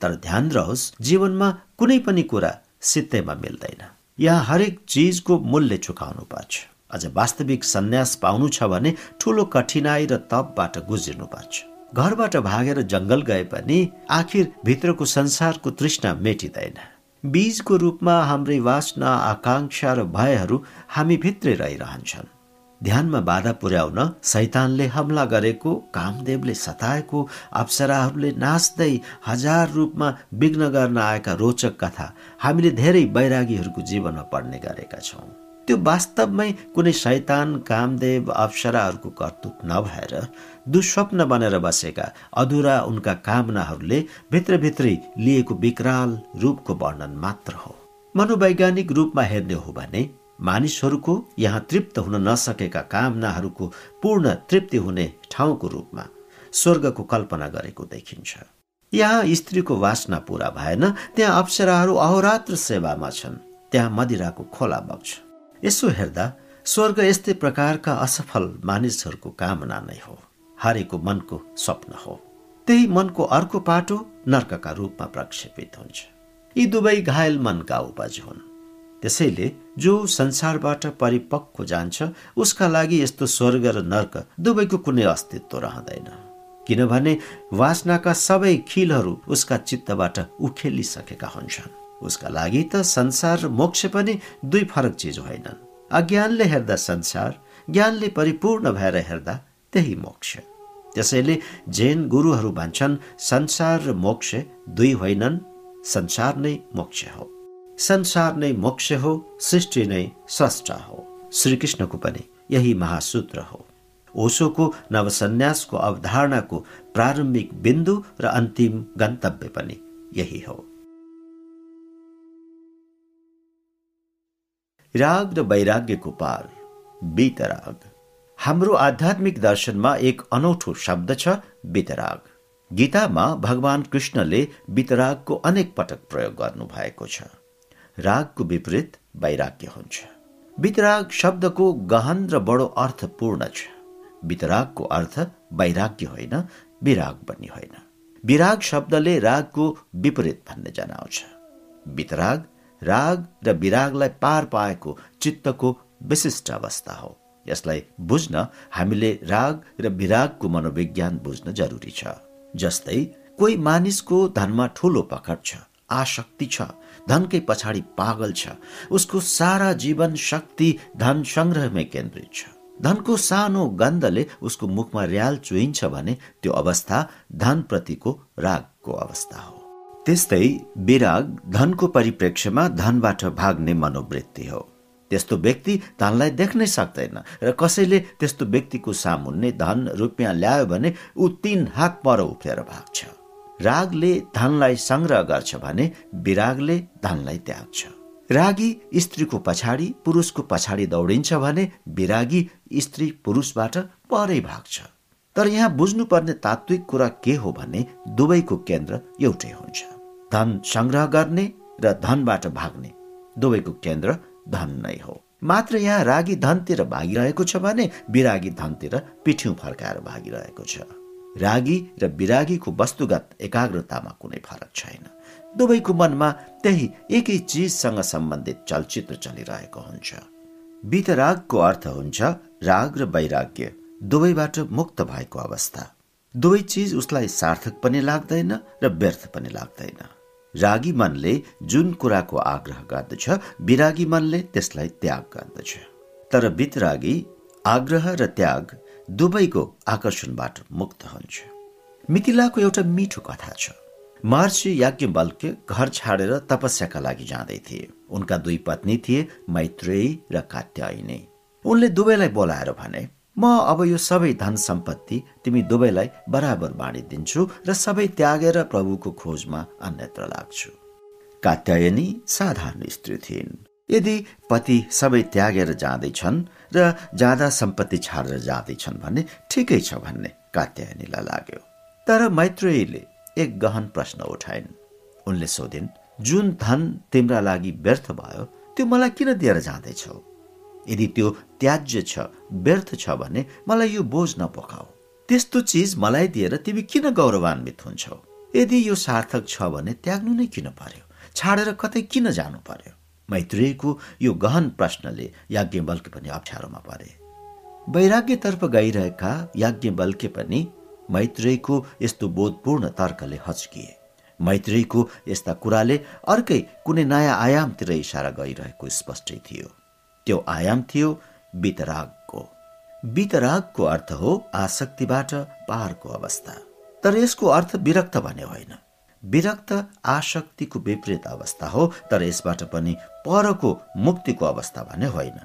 [SPEAKER 1] तर ध्यान रहोस् जीवनमा कुनै पनि कुरा सित्तैमा मिल्दैन। यहाँ हरेक चिजको मूल्य चुकाउनु पर्छ। अझ वास्तविक सन्यास पाउनु छ भने ठुलो कठिनाई र तपबाट गुज्रिनु पर्छ। घरबाट भागेर जङ्गल गए पनि आखिर भित्रको संसारको तृष्णा मेटिँदैन। बीजको रूपमा हाम्रै वासना आकाङ्क्षा र भयहरू हामी भित्रै रहिरहन्छन्। ध्यानमा बाधा पुर्याउन सैतानले हमला गरेको कामदेवले सताएको अप्सराहरूले नाच्दै हजार रूपमा विघ्न गर्न आएका रोचक कथा हामीले धेरै वैरागीहरूको जीवनमा पढ्ने गरेका छौँ। त्यो वास्तवमै कुनै शैतान कामदेव अप्सराहरूको कर्तुत नभएर दुस्वप्न बनेर बसेका अधुरा उनका कामनाहरूले भित्रभित्रै लिएको विकराल रूपको वर्णन मात्र हो। मनोवैज्ञानिक रूपमा हेर्ने हो भने मानिसहरूको यहाँ तृप्त हुन नसकेका कामनाहरूको पूर्ण तृप्ति हुने ठाउँको रूपमा स्वर्गको कल्पना गरेको देखिन्छ। यहाँ स्त्रीको वासना पूरा भएन त्यहाँ अप्सराहरू अहोरात्र सेवामा छन् त्यहाँ मदिराको खोला बग्छ। यसो हेर्दा स्वर्ग यस्तै प्रकारका असफल मानिसहरूको कामना नै हो। हारेको मनको स्वप्न हो। त्यही मनको अर्को पाटो नर्कका रूपमा प्रक्षेपित हुन्छ। यी दुवै घायल मनका उपज हुन्। त्यसैले जो संसारबाट परिपक्व जान्छ उसका लागि यस्तो स्वर्ग र नर्क दुवैको कुनै अस्तित्व रहँदैन। किनभने वासनाका सबै खिलहरू उसका चित्तबाट उखेलिसकेका हुन्छन्। उसका लागि त संसार र मोक्ष पनि दुई फरक चिज होइनन्। अज्ञानले हेर्दा संसार ज्ञानले परिपूर्ण भएर हेर्दा त्यही मोक्ष। त्यसैले जैन गुरुहरू भन्छन्, संसार र मोक्ष दुई होइनन्। संसार नै मोक्ष हो। संसार नै मोक्ष हो, सृष्टि नै स्रष्टा हो। श्रीकृष्णको पनि यही महासूत्र हो। ओसोको नवसन्यासको अवधारणाको प्रारम्भिक बिन्दु र अन्तिम गन्तव्य पनि यही हो। राग र वैराग्यको पार बितराग। हाम्रो आध्यात्मिक दर्शनमा एक अनौठो शब्द छ बितराग। गीतामा भगवान कृष्णले बितरागको अनेक पटक प्रयोग गर्नु भएको छ। रागको विपरीत वैराग्य हुन्छ। बितराग शब्दको गहन र बडो अर्थपूर्ण छ। वितरागको अर्थ वैराग्य होइन विराग पनि होइन। विराग शब्दले रागको विपरीत भन्ने जनाउँछ। वितराग राग र विरागलाई पार पाएको चित्तको विशिष्ट अवस्था हो। यसलाई बुझ्न हामीले राग र विरागको मनोविज्ञान बुझ्न जरुरी छ। जस्तै कोही मानिसको धनमा ठूलो पकड छ आशक्ति छ धनकै पछाडि पागल छ उसको सारा जीवन शक्ति धन संग्रहमै केन्द्रित छ। धनको सानो गन्धले उसको मुखमा र्याल चुइन्छ भने त्यो अवस्था धनप्रतिको रागको अवस्था हो। त्यस्तै विराग धनको परिप्रेक्ष्यमा धनबाट भाग्ने मनोवृत्ति हो। त्यस्तो व्यक्ति धनलाई देख्नै सक्दैन र कसैले त्यस्तो व्यक्तिको सामुन्ने धन रुपियाँ ल्यायो भने ऊ तीन हात पर उफ्रेर भाग्छ। रागले धनलाई संग्रह गर्छ भने विरागले धनलाई त्याग्छ। रागी स्त्रीको पछाडि पुरुषको पछाडि दौडिन्छ भने विरागी स्त्री पुरुषबाट परै भाग्छ। तर यहाँ बुझ्नुपर्ने तात्विक कुरा के हो भने दुवैको केन्द्र एउटै हुन्छ। धन संग्रह गर्ने र धनबाट भाग्ने दुवैको केन्द्र धन नै हो। मात्र यहाँ रागी धनतिर भागिरहेको छ भने विरागी धनतिर पिठ्यौँ फर्काएर भागिरहेको छ। रागी र विरागीको वस्तुगत एकाग्रतामा कुनै फरक छैन। दुवैको मनमा त्यही एकै चिजसँग सम्बन्धित चलचित्र चलिरहेको हुन्छ। वितरागको अर्थ हुन्छ राग र वैराग्य दुवैबाट मुक्त भएको अवस्था। दुवै चिज उसलाई सार्थक पनि लाग्दैन र व्यर्थ पनि लाग्दैन। रागी मनले जुन कुराको आग्रह गर्दछ विरागी मनले त्यसलाई त्याग गर्दछ। तर वितरागी आग्रह र त्याग दुवैको आकर्षणबाट मुक्त हुन्छ। मिथिलाको एउटा मिठो कथा छ। महर्षि याज्ञवल्क्य घर छाडेर तपस्याका लागि जाँदै थिए। उनका दुई पत्नी थिए मैत्रेयी र कात्यायिनी। उनले दुवैलाई बोलाएर भने म अब यो सबै धन सम्पत्ति तिमी दुवैलाई बराबर बाँडिदिन्छु र सबै त्यागेर प्रभुको खोजमा अन्यत्र लाग्छु। कात्यायनी साधारण स्त्री थिइन्। यदि पति सबै त्यागेर जाँदैछन् र जाँदा सम्पत्ति छाडेर जाँदैछन् भने ठिकै छ भन्ने कात्यायनीलाई लाग्यो। तर मैत्रेयीले एक गहन प्रश्न उठाइन्। उनले सोधिन् जुन धन तिम्रा लागि व्यर्थ भयो त्यो मलाई किन दिएर जाँदैछौ? यदि त्यो त्याज्य छ व्यर्थ छ भने मलाई यो बोझ नपोखाऊ त्यस्तो चिज मलाई दिएर तिमी किन गौरवान्वित हुन्छौ? यदि यो सार्थक छ भने त्याग्नु नै किन पर्यो? छाडेर कतै किन जानु पर्यो? मैत्रेयको यो गहन प्रश्नले याज्ञवल्क्य पनि अप्ठ्यारोमा परे। वैराग्यतर्फ गइरहेका याज्ञवल्क्य पनि मैत्रेयको यस्तो बोधपूर्ण तर्कले हच्किए। मैत्रेयको यस्ता कुराले अर्कै कुनै नयाँ आयामतिर इसारा गरिरहेको स्पष्टै थियो। त्यो आयाम थियो वितरागको वितरागको अर्थ हो आसक्तिबाट पारको अवस्था। तर यसको अर्थ विरक्त भने होइन। विरक्त आसक्तिको विपरीत अवस्था हो तर यसबाट पनि परको मुक्तिको अवस्था भने होइन।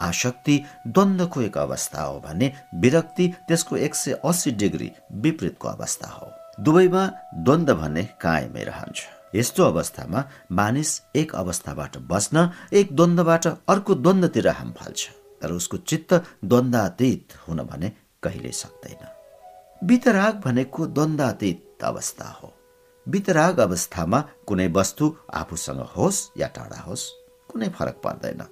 [SPEAKER 1] आशक्ति द्वन्द्वको एक अवस्था हो भने विरक्ति त्यसको एक सय अस्सी डिग्री विपरीतको अवस्था हो। दुवैमा द्वन्द्व भने कायमै रहन्छ। यस्तो अवस्थामा मानिस एक अवस्थाबाट बस्न एक द्वन्द्वबाट अर्को द्वन्द्वतिर हाम फाल्छ तर उसको चित्त द्वन्द्वातीत हुन भने कहिल्यै सक्दैन। वितराग भनेको द्वन्द्वातीत अवस्था हो। वितराग अवस्थामा कुनै वस्तु आफूसँग होस् या टाढा होस् कुनै फरक पर्दैन।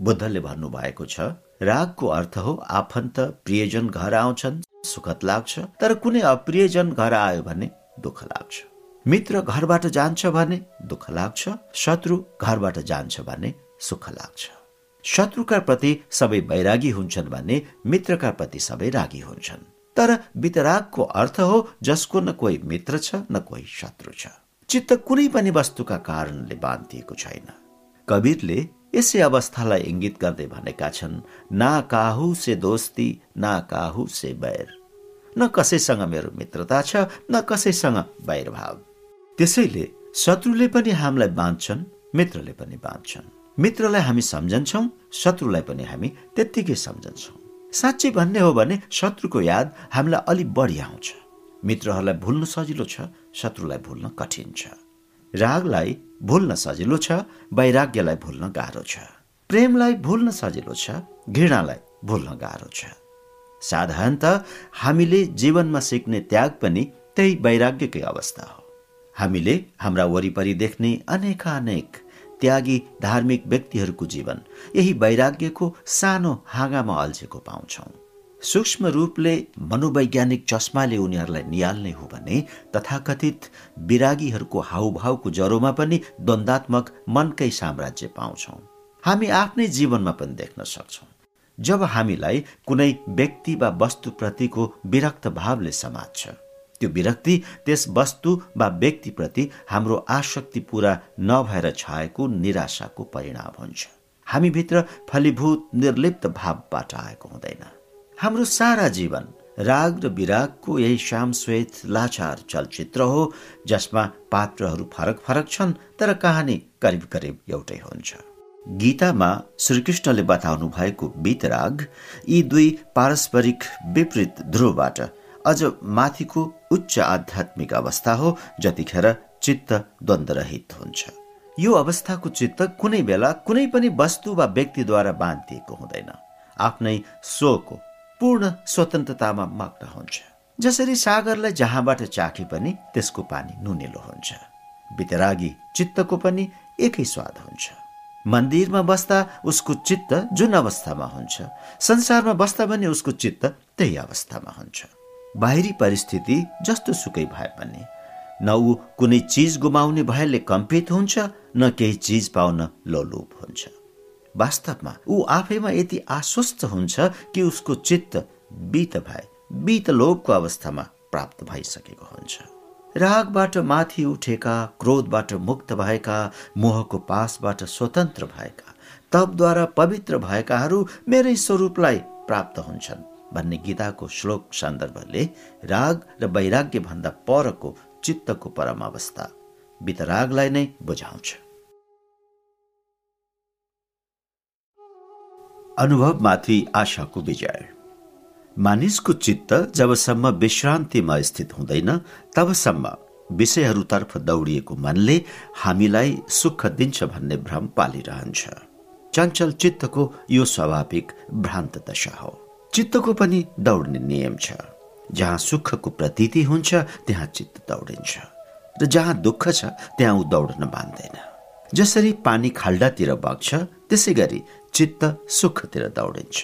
[SPEAKER 1] बुद्धले भन्नुभएको छ रागको अर्थ हो आफन्त प्रियजन घर आउँछन् सुखद लाग्छ तर कुनै अप्रियजन घर आयो भने दुःख लाग्छ। मित्र घरबाट जान्छ भने दुःख लाग्छ शत्रु घरबाट जान्छ भने सुख लाग्छ। शत्रुका प्रति सबै वैरागी हुन्छन् भने मित्रका प्रति सबै रागी हुन्छन्। तर वितरागको अर्थ हो जसको न कोही मित्र छ न कोही शत्रु छ। चित्त कुनै पनि वस्तुका कारणले बाँधिएको छैन। कवीरले यसै अवस्थालाई इङ्गित गर्दै भनेका छन् ना काहु से दोस्ती ना काहु से बैर। न कसैसँग मेरो मित्रता छ न कसैसँग भाव त्यसैले शत्रुले पनि हामीलाई बाँच्छन् मित्रले पनि बाँच्छन् मित्रलाई हामी सम्झन्छौँ शत्रुलाई पनि हामी त्यत्तिकै सम्झन्छौँ। साँच्चै भन्ने हो भने शत्रुको याद हामीलाई अलि बढी आउँछ। मित्रहरूलाई भुल्न सजिलो छ शत्रुलाई भुल्न कठिन छ। रागलाई भुल्न सजिलो छ वैराग्यलाई भुल्न गाह्रो छ। प्रेमलाई भुल्न सजिलो छ घृणालाई भुल्न गाह्रो छ। साधारणत हामीले जीवनमा सिक्ने त्याग पनि त्यही वैराग्यकै अवस्था हो। हामीले हाम्रा वरिपरि देख्ने अनेकानेक त्यागी धार्मिक व्यक्तिहरूको जीवन। यही वैराग्यको सानो हाँगामा अल्झेको पाउँछौँ। सूक्ष्म रूपले मनोवैज्ञानिक चस्माले उनीहरूलाई निहाल्ने हो भने तथाकथित विरागीहरूको हाउभावको जरोमा पनि द्वन्दात्मक मनकै साम्राज्य पाउँछौँ। हामी आफ्नै जीवनमा पनि देख्न सक्छौँ। जब हामीलाई कुनै व्यक्ति वा वस्तुप्रतिको विरक्त भावले समात्छ त्यो विरक्ति त्यस वस्तु वा व्यक्तिप्रति हाम्रो आसक्ति पूरा नभएर छाएको निराशाको परिणाम हुन्छ। हामीभित्र फलीभूत निर्लिप्त भावबाट आएको हुँदैन। हाम्रो सारा जीवन राग र विरागको यही श्यामश्वेत लाचार चलचित्र हो जसमा पात्रहरू फरक फरक छन् तर कहानी करिब करिब एउटै हुन्छ। गीतामा श्रीकृष्णले बताउनु भएको बितराग यी दुई पारस्परिक विपरीत ध्रुवबाट अझ माथिको उच्च आध्यात्मिक अवस्था हो जतिखेर चित्त द्वन्द्वरहित हुन्छ। यो अवस्थाको चित्त कुनै बेला कुनै पनि वस्तु वा व्यक्तिद्वारा बाँधिएको हुँदैन। आफ्नै स्वको पूर्ण स्वतन्त्रतामा मग्न हुन्छ। जसरी सागरलाई जहाँबाट चाखे पनि त्यसको पानी नुनिलो हुन्छ। वितरागी चित्तको पनि एकै स्वाद हुन्छ। मन्दिरमा बस्दा उसको चित्त जुन अवस्थामा हुन्छ संसारमा बस्दा पनि उसको चित्त त्यही अवस्थामा हुन्छ। बाहिरी परिस्थिति जस्तो सुकै भए पनि। न ऊ कुनै चिज गुमाउने भयले कम्पित हुन्छ न केही चिज पाउन लोलुप हुन्छ। वास्तवमा ऊ आफैमा यति आश्वस्त हुन्छ कि उसको चित्त बित भए बित लोभको अवस्थामा प्राप्त भइसकेको हुन्छ। रागबाट माथि उठेका क्रोधबाट मुक्त भएका मोहको पासबाट स्वतन्त्र भएका तपद्वारा पवित्र भएकाहरू मेरै स्वरूपलाई प्राप्त हुन्छन्। भन्ने गीताको श्लोक सन्दर्भले राग र वैराग्य भन्दा परको चित्तको परम अवस्था वितरागलाई नै बुझाउँछ। अनुभवमाथि आशाको विजय। मानिसको चित्त जबसम्म विश्रान्तिमा स्थित हुँदैन तबसम्म विषयहरूतर्फ दौडिएको मनले हामीलाई सुख दिन्छ भन्ने भ्रम पालिरहन्छ। चञ्चल चित्तको यो स्वाभाविक भ्रान्त दशा हो। चित्तको पनि दौड्ने नियम छ। जहाँ सुखको प्रतीति हुन्छ त्यहाँ चित्त दौडिन्छ। र जहाँ दुःख छ त्यहाँ ऊ दौड्न मान्दैन जसरी पानी खाल्डातिर बग्छ त्यसै गरी चित्त सुखतिर दौडिन्छ।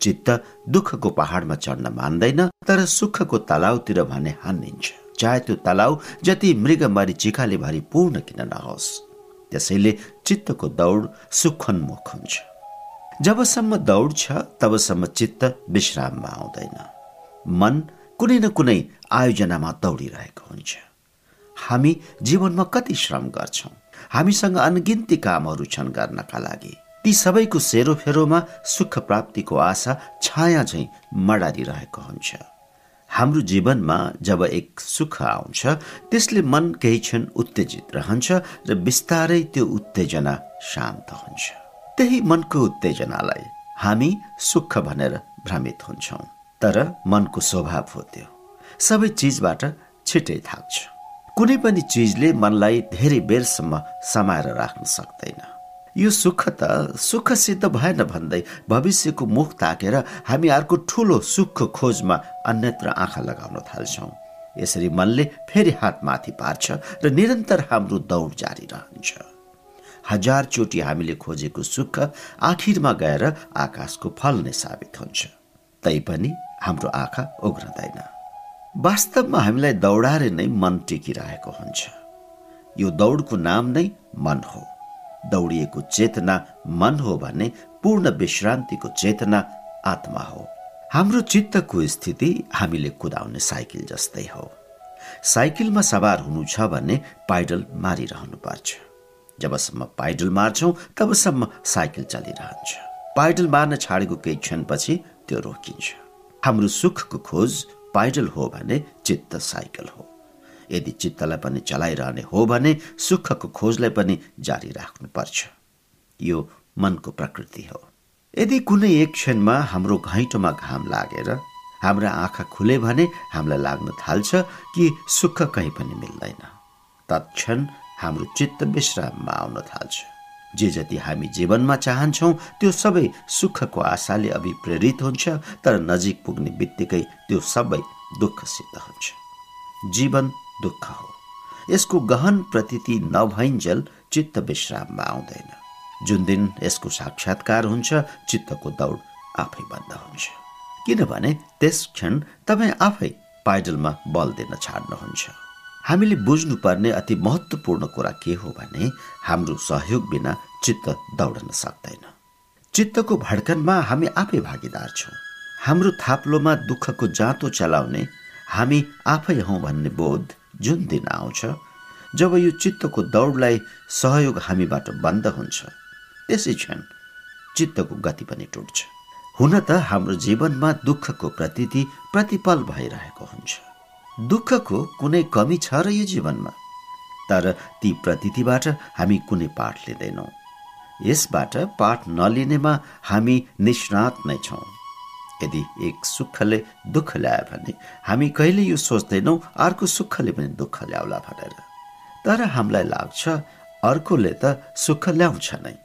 [SPEAKER 1] चित्त दुःखको पहाडमा चढ्न मान्दैन तर सुखको तलाउतिर भने हानिन्छ। चाहे त्यो तलाउ जति मृग चिखाले भरि पूर्ण किन नहोस्। त्यसैले चित्तको दौड सुखोन्मुख हुन्छ। जबसम्म दौड छ तबसम्म चित्त विश्राममा आउँदैन। मन कुनै न कुनै आयोजनामा दौडिरहेको हुन्छ। हामी जीवनमा कति श्रम गर्छौँ? हामीसँग अनगिन्ती कामहरू छन् गर्नका लागि। ती सबैको सेरोफेरोमा सुख प्राप्तिको आशा छाया झैँ मडारिरहेको हुन्छ। हाम्रो जीवनमा जब एक सुख आउँछ त्यसले मन केही क्षण उत्तेजित रहन्छ र बिस्तारै त्यो उत्तेजना शान्त हुन्छ। त्यही मनको उत्तेजनालाई हामी सुख भनेर भ्रमित हुन्छौँ। तर मनको स्वभाव हो त्यो। सबै चिजबाट छिटै थाक्छ। कुनै पनि चिजले मनलाई धेरै बेरसम्म समाएर राख्न सक्दैन। यो सुख त सुख सिद्ध भएन भन्दै भविष्यको मुख ताकेर हामी अर्को ठुलो सुख खोजमा अन्यत्र आँखा लगाउन थाल्छौँ। यसरी मनले फेरि हात माथि पार्छ र निरन्तर हाम्रो दौड जारी रहन्छ। हजार चोटि हामीले खोजेको सुख आखिरमा गएर आकाशको फल नै साबित हुन्छ। तैपनि हाम्रो आँखा उग्रदैन वास्तवमा हामीलाई दौडाएर नै मन टिकिरहेको हुन्छ। यो दौडको नाम नै मन हो। दौडिएको चेतना मन हो भने पूर्ण विश्रान्तिको चेतना आत्मा हो। हाम्रो चित्तको स्थिति हामीले कुदाउने साइकल जस्तै हो। साइकलमा सवार हुनु छ भने पाइडल मारिरहनु पर्छ। जबसम्म पाइडल मार्छौ तबसम्म साइकल चलिरहन्छ पाइडल मार्न छाडेको केही क्षणपछि त्यो रोकिन्छ। हाम्रो सुखको खोज पाइडल हो भने चित्त साइकल हो।
[SPEAKER 2] यदि चित्तलाई पनि चलाइरहने हो भने सुखको खोजलाई पनि जारी राख्नुपर्छ। यो मनको प्रकृति हो। यदि कुनै एक क्षणमा हाम्रो घैँटोमा घाम लागेर हाम्रा आँखा खुले भने हामीलाई लाग्न थाल्छ कि सुख कहीँ पनि मिल्दैन। तत्क्षण हाम्रो चित्त विश्राममा आउन थाल्छ। जे जति हामी जीवनमा चाहन्छौँ त्यो सबै सुखको आशाले अभिप्रेरित हुन्छ तर नजिक पुग्ने बित्तिकै त्यो सबै दुःखसित हुन्छ। जीवन दुःख हो। यसको गहन प्रतीति नभइन्जेल चित्त विश्राममा आउँदैन जुन दिन यसको साक्षात्कार हुन्छ चित्तको दौड आफै बन्द हुन्छ। किनभने त्यस क्षण तपाईँ आफै पाइडलमा बल दिन छाड्नुहुन्छ। हामीले बुझ्नुपर्ने अति महत्त्वपूर्ण कुरा के हो भने हाम्रो सहयोग बिना चित्त दौडन सक्दैन। चित्तको भड्कनमा हामी आफै भागीदार छौँ। हाम्रो थाप्लोमा दुःखको जाँतो चलाउने हामी आफै हौ भन्ने बोध जुन दिन आउँछ जब यो चित्तको दौडलाई सहयोग हामीबाट बन्द हुन्छ त्यसै क्षण चित्तको गति पनि टुट्छ। हुन त हाम्रो जीवनमा दुःखको प्रतीति प्रतिपल भइरहेको हुन्छ। दुःखको कुनै कमी छ र यो जीवनमा? तर ती प्रतीतिबाट हामी कुनै पाठ लिँदैनौँ। यसबाट पाठ नलिनेमा हामी निष्णात नै छौँ। यदि एक सुखले दुःख ल्यायो भने हामी कहिले यो सोच्दैनौँ अर्को सुखले पनि दुःख ल्याउला भनेर। तर हामीलाई लाग्छ अर्कोले त सुख ल्याउँछ नै।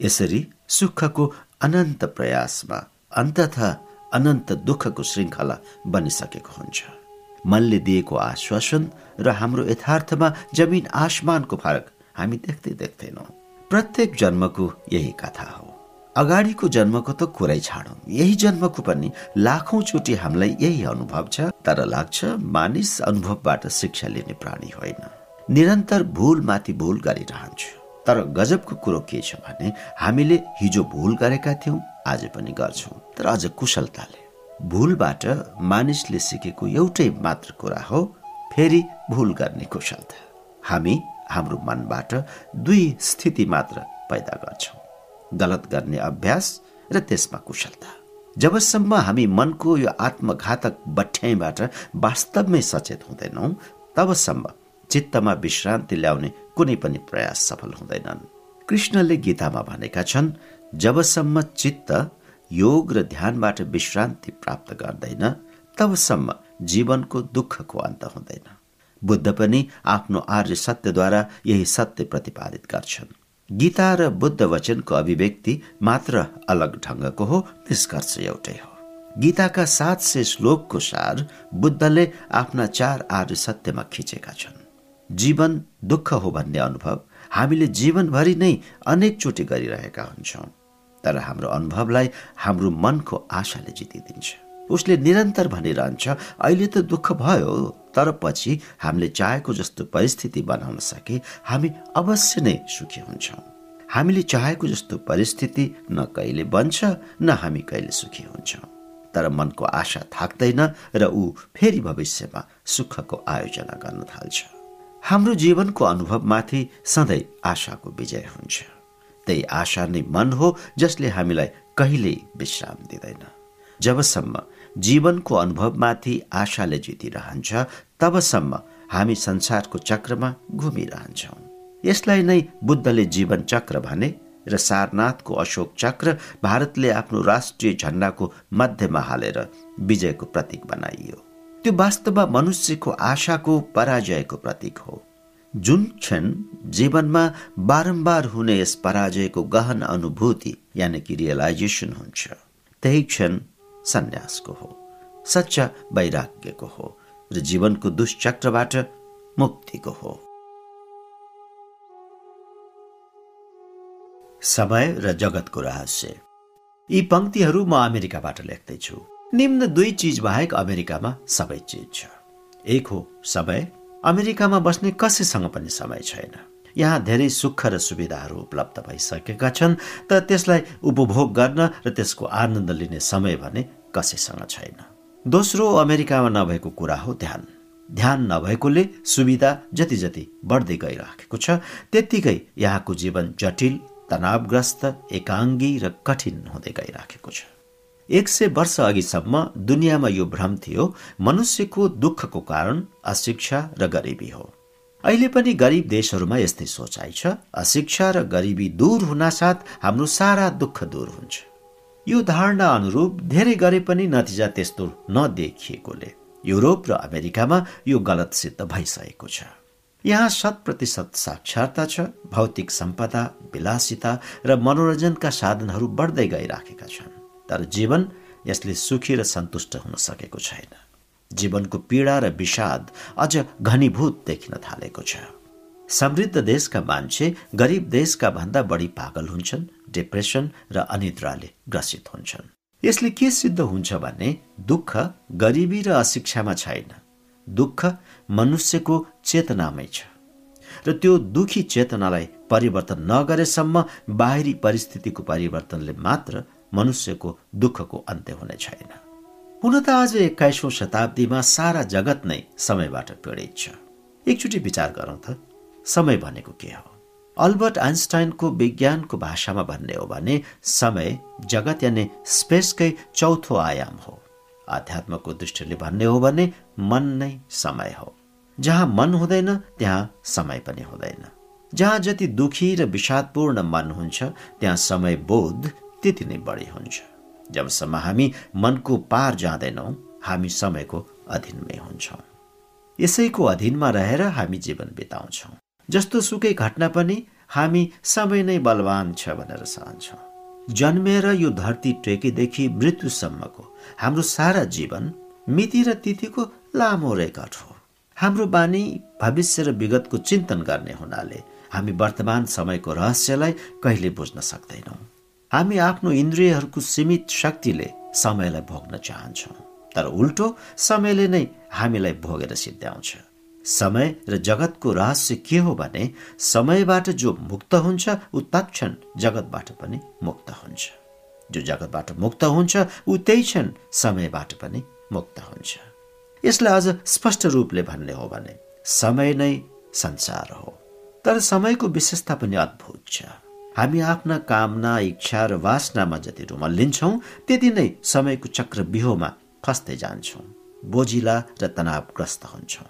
[SPEAKER 2] यसरी सुखको अनन्त प्रयासमा अन्तत अनन्त दुःखको श्रृङ्खला बनिसकेको हुन्छ। मनले दिएको आश्वासन र हाम्रो यथार्थमा जमिन आसमानको फरक हामी देख्दै देख्दैनौँ। प्रत्येक जन्मको यही कथा हो। अगाडिको जन्मको त कुरै छाडौँ। यही जन्मको पनि लाखौँ चोटि हामीलाई यही अनुभव छ तर लाग्छ मानिस अनुभवबाट शिक्षा लिने प्राणी होइन। निरन्तर भूल माथि भूल गरिरहन्छु। तर गजबको कुरो के छ भने हामीले हिजो भूल गरेका थियौँ आज पनि गर्छौँ। तर अझ कुशलताले। भूलबाट मानिसले सिकेको एउटै मात्र कुरा हो फेरि भूल गर्ने कुशलता हामी हाम्रो मनबाट दुई स्थिति मात्र पैदा गर्छौँ गलत गर्ने अभ्यास र त्यसमा कुशलता। जबसम्म हामी मनको यो आत्मघातक बठ्याइबाट वास्तवमै सचेत हुँदैनौँ तबसम्म चित्तमा विश्रान्ति ल्याउने कुनै पनि प्रयास सफल हुँदैनन्। कृष्णले गीतामा भनेका छन् जबसम्म चित्त योग र ध्यानबाट विश्रान्ति प्राप्त गर्दैन तबसम्म जीवनको दुःखको अन्त हुँदैन। बुद्ध पनि आफ्नो आर्य सत्यद्वारा यही सत्य प्रतिपादित गर्छन्। गीता र बुद्ध वचनको अभिव्यक्ति मात्र अलग ढङ्गको हो निष्कर्ष एउटै हो। गीताका सात सय श्लोकको सार बुद्धले आफ्ना चार आर्य सत्यमा खिचेका छन्। जीवन दुःख हो भन्ने अनुभव हामीले जीवनभरि नै अनेकचोटि गरिरहेका हुन्छौँ। तर हाम्रो अनुभवलाई हाम्रो मनको आशाले जितिदिन्छ। उसले निरन्तर भनिरहन्छ अहिले त दुःख भयो तर पछि हामीले चाहेको जस्तो परिस्थिति बनाउन सके हामी अवश्य नै सुखी हुन्छौँ। हामीले चाहेको जस्तो परिस्थिति न कहिले बन्छ न हामी कहिले सुखी हुन्छौँ। तर मनको आशा थाक्दैन र ऊ फेरि भविष्यमा सुखको आयोजना गर्न थाल्छ। हाम्रो जीवनको अनुभवमाथि सधैँ आशाको विजय हुन्छ। त्यही आशा नै मन हो जसले हामीलाई कहिल्यै विश्राम दिँदैन। जबसम्म जीवनको अनुभवमाथि आशाले जितिरहन्छ तबसम्म हामी संसारको चक्रमा घुमिरहन्छौँ। यसलाई नै बुद्धले जीवन चक्र भने र सारनाथको अशोक चक्र भारतले आफ्नो राष्ट्रिय झण्डाको मध्यमा हालेर विजयको प्रतीक बनाइयो। त्यो वास्तवमा मनुष्यको आशाको पराजयको प्रतीक हो। जुन क्षण जीवनमा बारम्बार हुने यस पराजयको गहन अनुभूति यानि कि रियलाइजेसन हुन्छ त्यही क्षण सन्यासको हो सच्चा वैराग्यको हो र जीवनको दुष्चक्रबाट मुक्तिको हो।
[SPEAKER 1] समय र जगतको रहस्य। यी पंक्तिहरू म अमेरिकाबाट लेख्दैछु। निम्न दुई चिज बाहेक अमेरिकामा सबै चिज छ। एक हो समय अमेरिकामा बस्ने कसैसँग पनि समय छैन। यहाँ धेरै सुख र सुविधाहरू उपलब्ध भइसकेका छन् तर त्यसलाई उपभोग गर्न र त्यसको आनन्द लिने समय भने कसैसँग छैन। दोस्रो अमेरिकामा नभएको कुरा हो ध्यान। ध्यान नभएकोले सुविधा जति जति बढ्दै गइराखेको छ त्यत्तिकै यहाँको जीवन जटिल तनावग्रस्त एकाङ्गी र कठिन हुँदै गइराखेको छ। एक सय वर्ष अघिसम्म दुनियाँमा यो भ्रम थियो। मनुष्यको दुःखको कारण अशिक्षा र गरिबी हो। अहिले पनि गरिब देशहरूमा यस्तै सोचाइ छ। अशिक्षा र गरिबी दूर हुनासाथ हाम्रो सारा दुःख दूर हुन्छ। यो धारणा अनुरूप धेरै गरे पनि नतिजा त्यस्तो नदेखिएकोले युरोप र अमेरिकामा यो गलत सिद्ध भइसकेको छ। यहाँ शत प्रतिशत साक्षरता छ भौतिक सम्पदा विलासिता र मनोरञ्जनका साधनहरू बढ्दै गइराखेका छन्। तर जीवन यसले सुखी र सन्तुष्ट हुन सकेको छैन। जीवनको पीडा र विषाद अझ घनीभूत देखिन थालेको छ। समृद्ध देशका मान्छे गरिब देशका भन्दा बढी पागल हुन्छन् डिप्रेसन र अनिद्राले ग्रसित हुन्छन्। यसले के सिद्ध हुन्छ भने दुःख गरिबी र अशिक्षामा छैन। दुःख मनुष्यको चेतनामै छ। र त्यो दुखी चेतनालाई परिवर्तन नगरेसम्म बाहिरी परिस्थितिको परिवर्तनले मात्र मनुष्यको दुःखको अन्त्य हुने छैन। हुन त आज एक्काइसौँ शताब्दीमा सारा जगत नै समयबाट पीडित छ। एकचोटि विचार गरौँ त। समय भनेको के हो? अल्बर्ट आइन्स्टाइनको विज्ञानको भाषामा भन्ने हो भने समय जगत यानि स्पेसकै चौथो आयाम हो। आध्यात्मको दृष्टिले भन्ने हो भने मन नै समय हो। जहाँ मन हुँदैन त्यहाँ समय पनि हुँदैन। जहाँ जति दुखी र विषादपूर्ण मन हुन्छ त्यहाँ समय बोध त्यति नै बढी हुन्छ। जबसम्म हामी मनको पार जाँदैनौँ हामी समयको अधीनमै हुन्छौँ। यसैको अधीनमा रहेर हामी जीवन बिताउँछौँ। जस्तो सुकै घटना पनि हामी समय नै बलवान छ भनेर सहन्छौँ। जन्मेर यो धरती टेकेदेखि मृत्युसम्मको हाम्रो सारा जीवन मिति र तिथिको लामो रेकर्ड हो। हाम्रो बानी भविष्य र विगतको चिन्तन गर्ने हुनाले हामी वर्तमान समयको रहस्यलाई कहिले बुझ्न सक्दैनौँ। हामी आफ्नो इन्द्रियहरूको सीमित शक्तिले समयलाई भोग्न चाहन्छौँ। तर उल्टो समयले नै हामीलाई भोगेर सिद्ध्याउँछ। समय र जगतको रहस्य के हो भने समयबाट जो मुक्त हुन्छ ऊ तत्क्षण जगतबाट पनि मुक्त हुन्छ। जो जगतबाट मुक्त हुन्छ ऊ त्यही क्षण समयबाट पनि मुक्त हुन्छ। यसलाई अझ स्पष्ट रूपले भन्ने हो भने समय नै संसार हो। तर समयको विशेषता पनि अद्भुत छ। हामी आफ्ना कामना इच्छा र वासनामा जति रुमल्लिन्छौँ त्यति नै समयको चक्र बिहोमा फस्दै जान्छौँ बोजिला र तनावग्रस्त हुन्छौँ।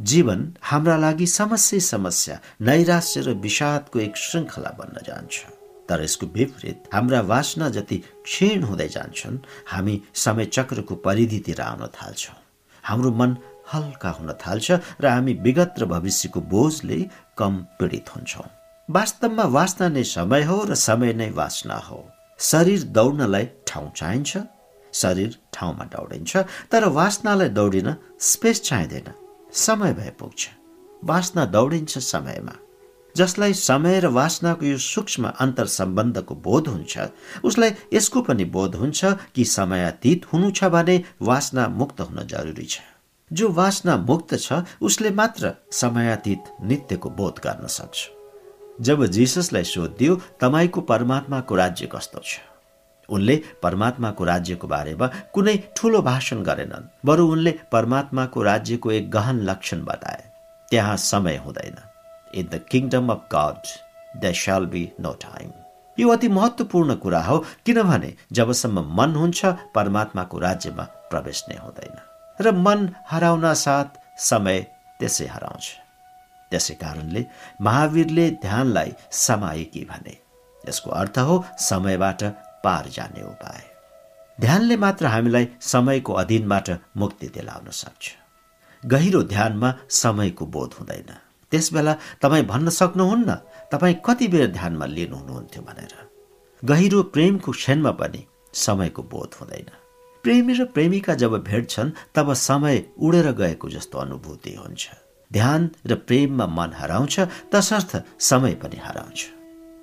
[SPEAKER 1] जीवन हाम्रा लागि समस्या समस्या नैराश्य र विषादको एक श्रृङ्खला बन्न जान्छ। तर यसको विपरीत हाम्रा वासना जति क्षीण हुँदै जान्छन् हामी समय चक्रको परिधितिर आउन थाल्छौँ। हाम्रो मन हल्का हुन थाल्छ र हामी विगत र भविष्यको बोझले कम पीडित हुन्छौँ। वास्तवमा वासना नै समय हो र समय नै वासना हो। शरीर दौड्नलाई ठाउँ चाहिन्छ शरीर ठाउँमा दौडिन्छ तर वासनालाई दौडिन स्पेस चाहिँदैन समय भए पुग्छ। वासना दौडिन्छ समयमा। जसलाई समय र वासनाको यो सूक्ष्म अन्तर सम्बन्धको बोध हुन्छ उसलाई यसको पनि बोध हुन्छ कि समयातीत हुनु छ भने वासना मुक्त हुन जरुरी छ। जो वासना मुक्त छ उसले मात्र समयातीत नित्यको बोध गर्न सक्छ। जब जिससलाई सोधियो तपाईँको परमात्माको राज्य कस्तो छ? उनले परमात्माको राज्यको बारेमा कुनै ठूलो भाषण गरेनन् बरु उनले परमात्माको राज्यको एक गहन लक्षण बताए। त्यहाँ समय हुँदैन। In the kingdom of God the shall be no time यो अति महत्वपूर्ण कुरा हो किनभने जबसम्म मन हुन्छ परमात्माको राज्यमा प्रवेश नै हुँदैन। र मन हराउन साथ समय त्यसै हराउँछ। त्यसै कारणले महावीरले ध्यानलाई समाएकी भने। यसको अर्थ हो समयबाट पार जाने उपाय। ध्यानले मात्र हामीलाई समयको अधीनबाट मुक्ति दिलाउन सक्छ। गहिरो ध्यानमा समयको बोध हुँदैन। त्यसबेला तपाईँ भन्न सक्नुहुन्न तपाईँ कति बेर ध्यानमा लिनु हुनुहुन्थ्यो भनेर। गहिरो प्रेमको क्षणमा पनि समयको बोध हुँदैन। प्रेमी र प्रेमिका जब भेट्छन् तब समय उडेर गएको जस्तो अनुभूति हुन्छ। ध्यान र प्रेममा मन हराउँछ तसर्थ समय पनि हराउँछ।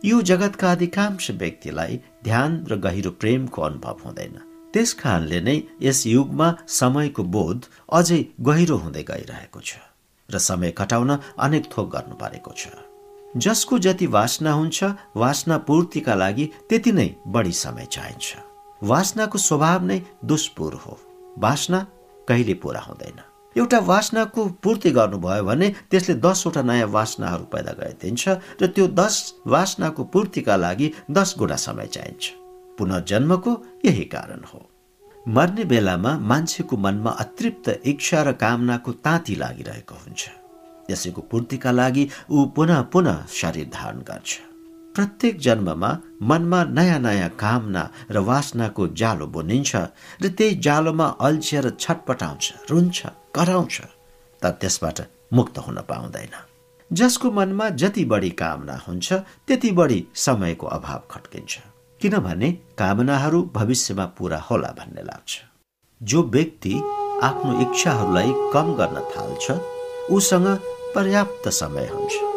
[SPEAKER 1] यो जगतका अधिकांश व्यक्तिलाई ध्यान र गहिरो प्रेमको अनुभव हुँदैन। त्यस कारणले नै यस युगमा समयको बोध अझै गहिरो हुँदै गइरहेको छ र समय कटाउन अनेक थोक गर्नु परेको छ। जसको जति वासना हुन्छ वासना पूर्तिका लागि त्यति नै बढी समय चाहिन्छ। वासनाको स्वभाव नै दुष्पुर हो। वासना कहिले पूरा हुँदैन। एउटा वासनाको पूर्ति गर्नुभयो भने त्यसले दसवटा नयाँ वासनाहरू पैदा गरिदिन्छ र त्यो दस वासनाको पूर्तिका लागि दस गुणा समय चाहिन्छ। पुनर्जन्मको यही कारण हो। मर्ने बेलामा मान्छेको मनमा अतृप्त इच्छा र कामनाको ताती लागिरहेको हुन्छ। यसैको पूर्तिका लागि ऊ पुनः पुनः शरीर धारण गर्छ। प्रत्येक जन्ममा मनमा नयाँ नयाँ कामना र वासनाको जालो बुनिन्छ र त्यही जालोमा अल्झिएर छटपटाउँछ रुन्छ। कराउँछ तर त्यसबाट मुक्त हुन पाउँदैन। जसको मनमा जति बढी कामना हुन्छ त्यति बढी समयको अभाव खट्किन्छ। किनभने कामनाहरू भविष्यमा पूरा होला भन्ने लाग्छ। जो व्यक्ति आफ्नो इच्छाहरूलाई कम गर्न थाल्छ उसँग पर्याप्त समय हुन्छ।